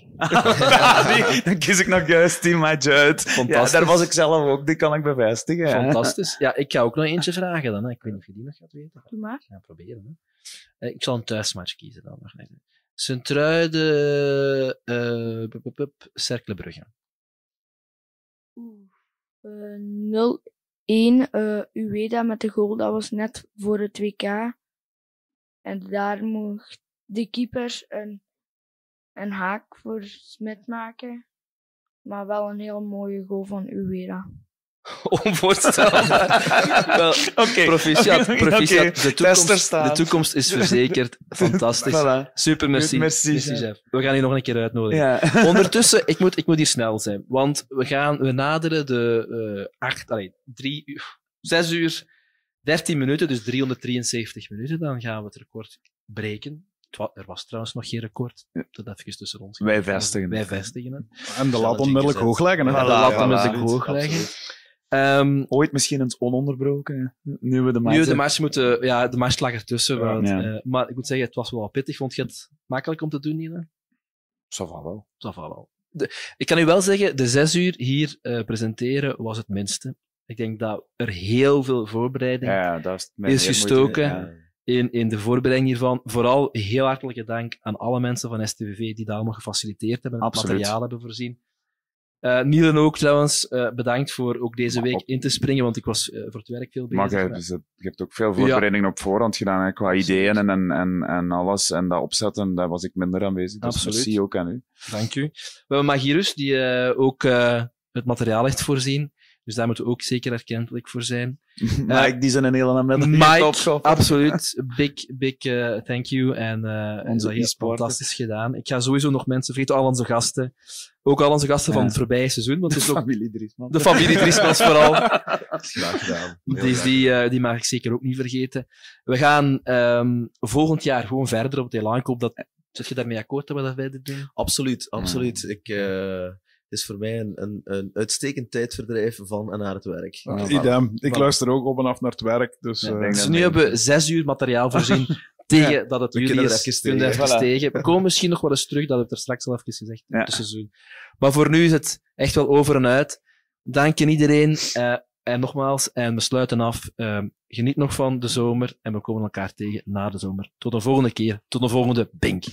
Die- dan kies ik nog juist die match uit. Ja, Fantastisch. daar was ik zelf ook, die kan ik bevestigen. hè. Fantastisch. Ja, ik ga ook nog eentje vragen dan. Hè. Ik weet niet of je die nog gaat weten. Doe maar. Ja, proberen. Hè. Eh, Ik zal een thuismatch kiezen dan nog. Sint-Truiden. Eh, 0-1 eh Ueda met de goal, dat was net voor het WK. En daar mocht de keeper een, een haak voor Smit maken. Maar wel een heel mooie goal van Ueda. Onvoorstelbaar. Wel, Oké. proficiat, proficiat. De, toekomst, de toekomst is verzekerd. Fantastisch. Voilà. Super, merci. Merci, Merci, chef. chef. We gaan hier nog een keer uitnodigen. Ja. Ondertussen, ik moet, ik moet hier snel zijn. Want we, gaan, we naderen de eh acht, allee, drie uur, zes uur, dertien minuten, dus 373 minuten. Dan gaan we het record breken. Er was trouwens nog geen record. Dat even tussen ons. Wij vestigen Wij vestigen het. En de lat onmiddellijk hoog leggen. Hè? En de lat onmiddellijk hoog leggen. Ehm, Ooit misschien eens ononderbroken. Nu we de match nu, de match, moeten, ja, de match lag ertussen. Ja. want, Ja. eh, maar ik moet zeggen, het was wel pittig. Vond je het makkelijk om te doen? Ça va wel. Wel. De, ik kan u wel zeggen, de zes uur hier eh, presenteren was het minste. Ik denk dat er heel veel voorbereiding Ja, ja, dat is moeite, gestoken ja. in, in de voorbereiding hiervan. Vooral heel hartelijke dank aan alle mensen van STVV die dat allemaal gefaciliteerd hebben en het materiaal hebben voorzien. Uh, Nielen ook trouwens, uh, bedankt voor ook deze week in te springen, want ik was uh, voor het werk veel bezig. Maar je, dus, je hebt ook veel voorbereidingen ja. op voorhand gedaan, hè, qua ideeën en, en, en alles. En dat opzetten, daar was ik minder aanwezig. Dus Absoluut. merci ook aan u. Dank u. We hebben Magirus, die ook het materiaal heeft voorzien. Dus daar moeten we ook zeker erkentelijk voor zijn. Mike, die zijn een hele Mike, absoluut. Big, big uh, thank you. En uh, onze dat is fantastisch gedaan. Ik ga sowieso nog mensen vergeten, al onze gasten. Ook al onze gasten ja. van het voorbije seizoen. Want het is de familie Driesman. De familie Driesmans vooral. Graag gedaan. Dus die, uh, die mag ik zeker ook niet vergeten. We gaan um, volgend jaar gewoon verder op het elan. Ik hoop dat... Zet je daarmee akkoord dat we dat verder doen? Absoluut, absoluut. Mm. Ik is voor mij een, een, een uitstekend tijdverdrijf van en naar het werk. Ah, idem. Ik luister ook op en af naar het werk. Dus, ja, uh, dus nu hebben we zes uur materiaal voorzien tegen ja, dat het jullie is. Kunnen even voilà. tegen. We komen misschien nog wel eens terug, dat heb ik er straks al even gezegd, ja. het seizoen. Maar voor nu is het echt wel over en uit. Dank aan iedereen. Uh, en nogmaals, en we sluiten af. Uh, geniet nog van de zomer en we komen elkaar tegen na de zomer. Tot de volgende keer. Tot de volgende Bink.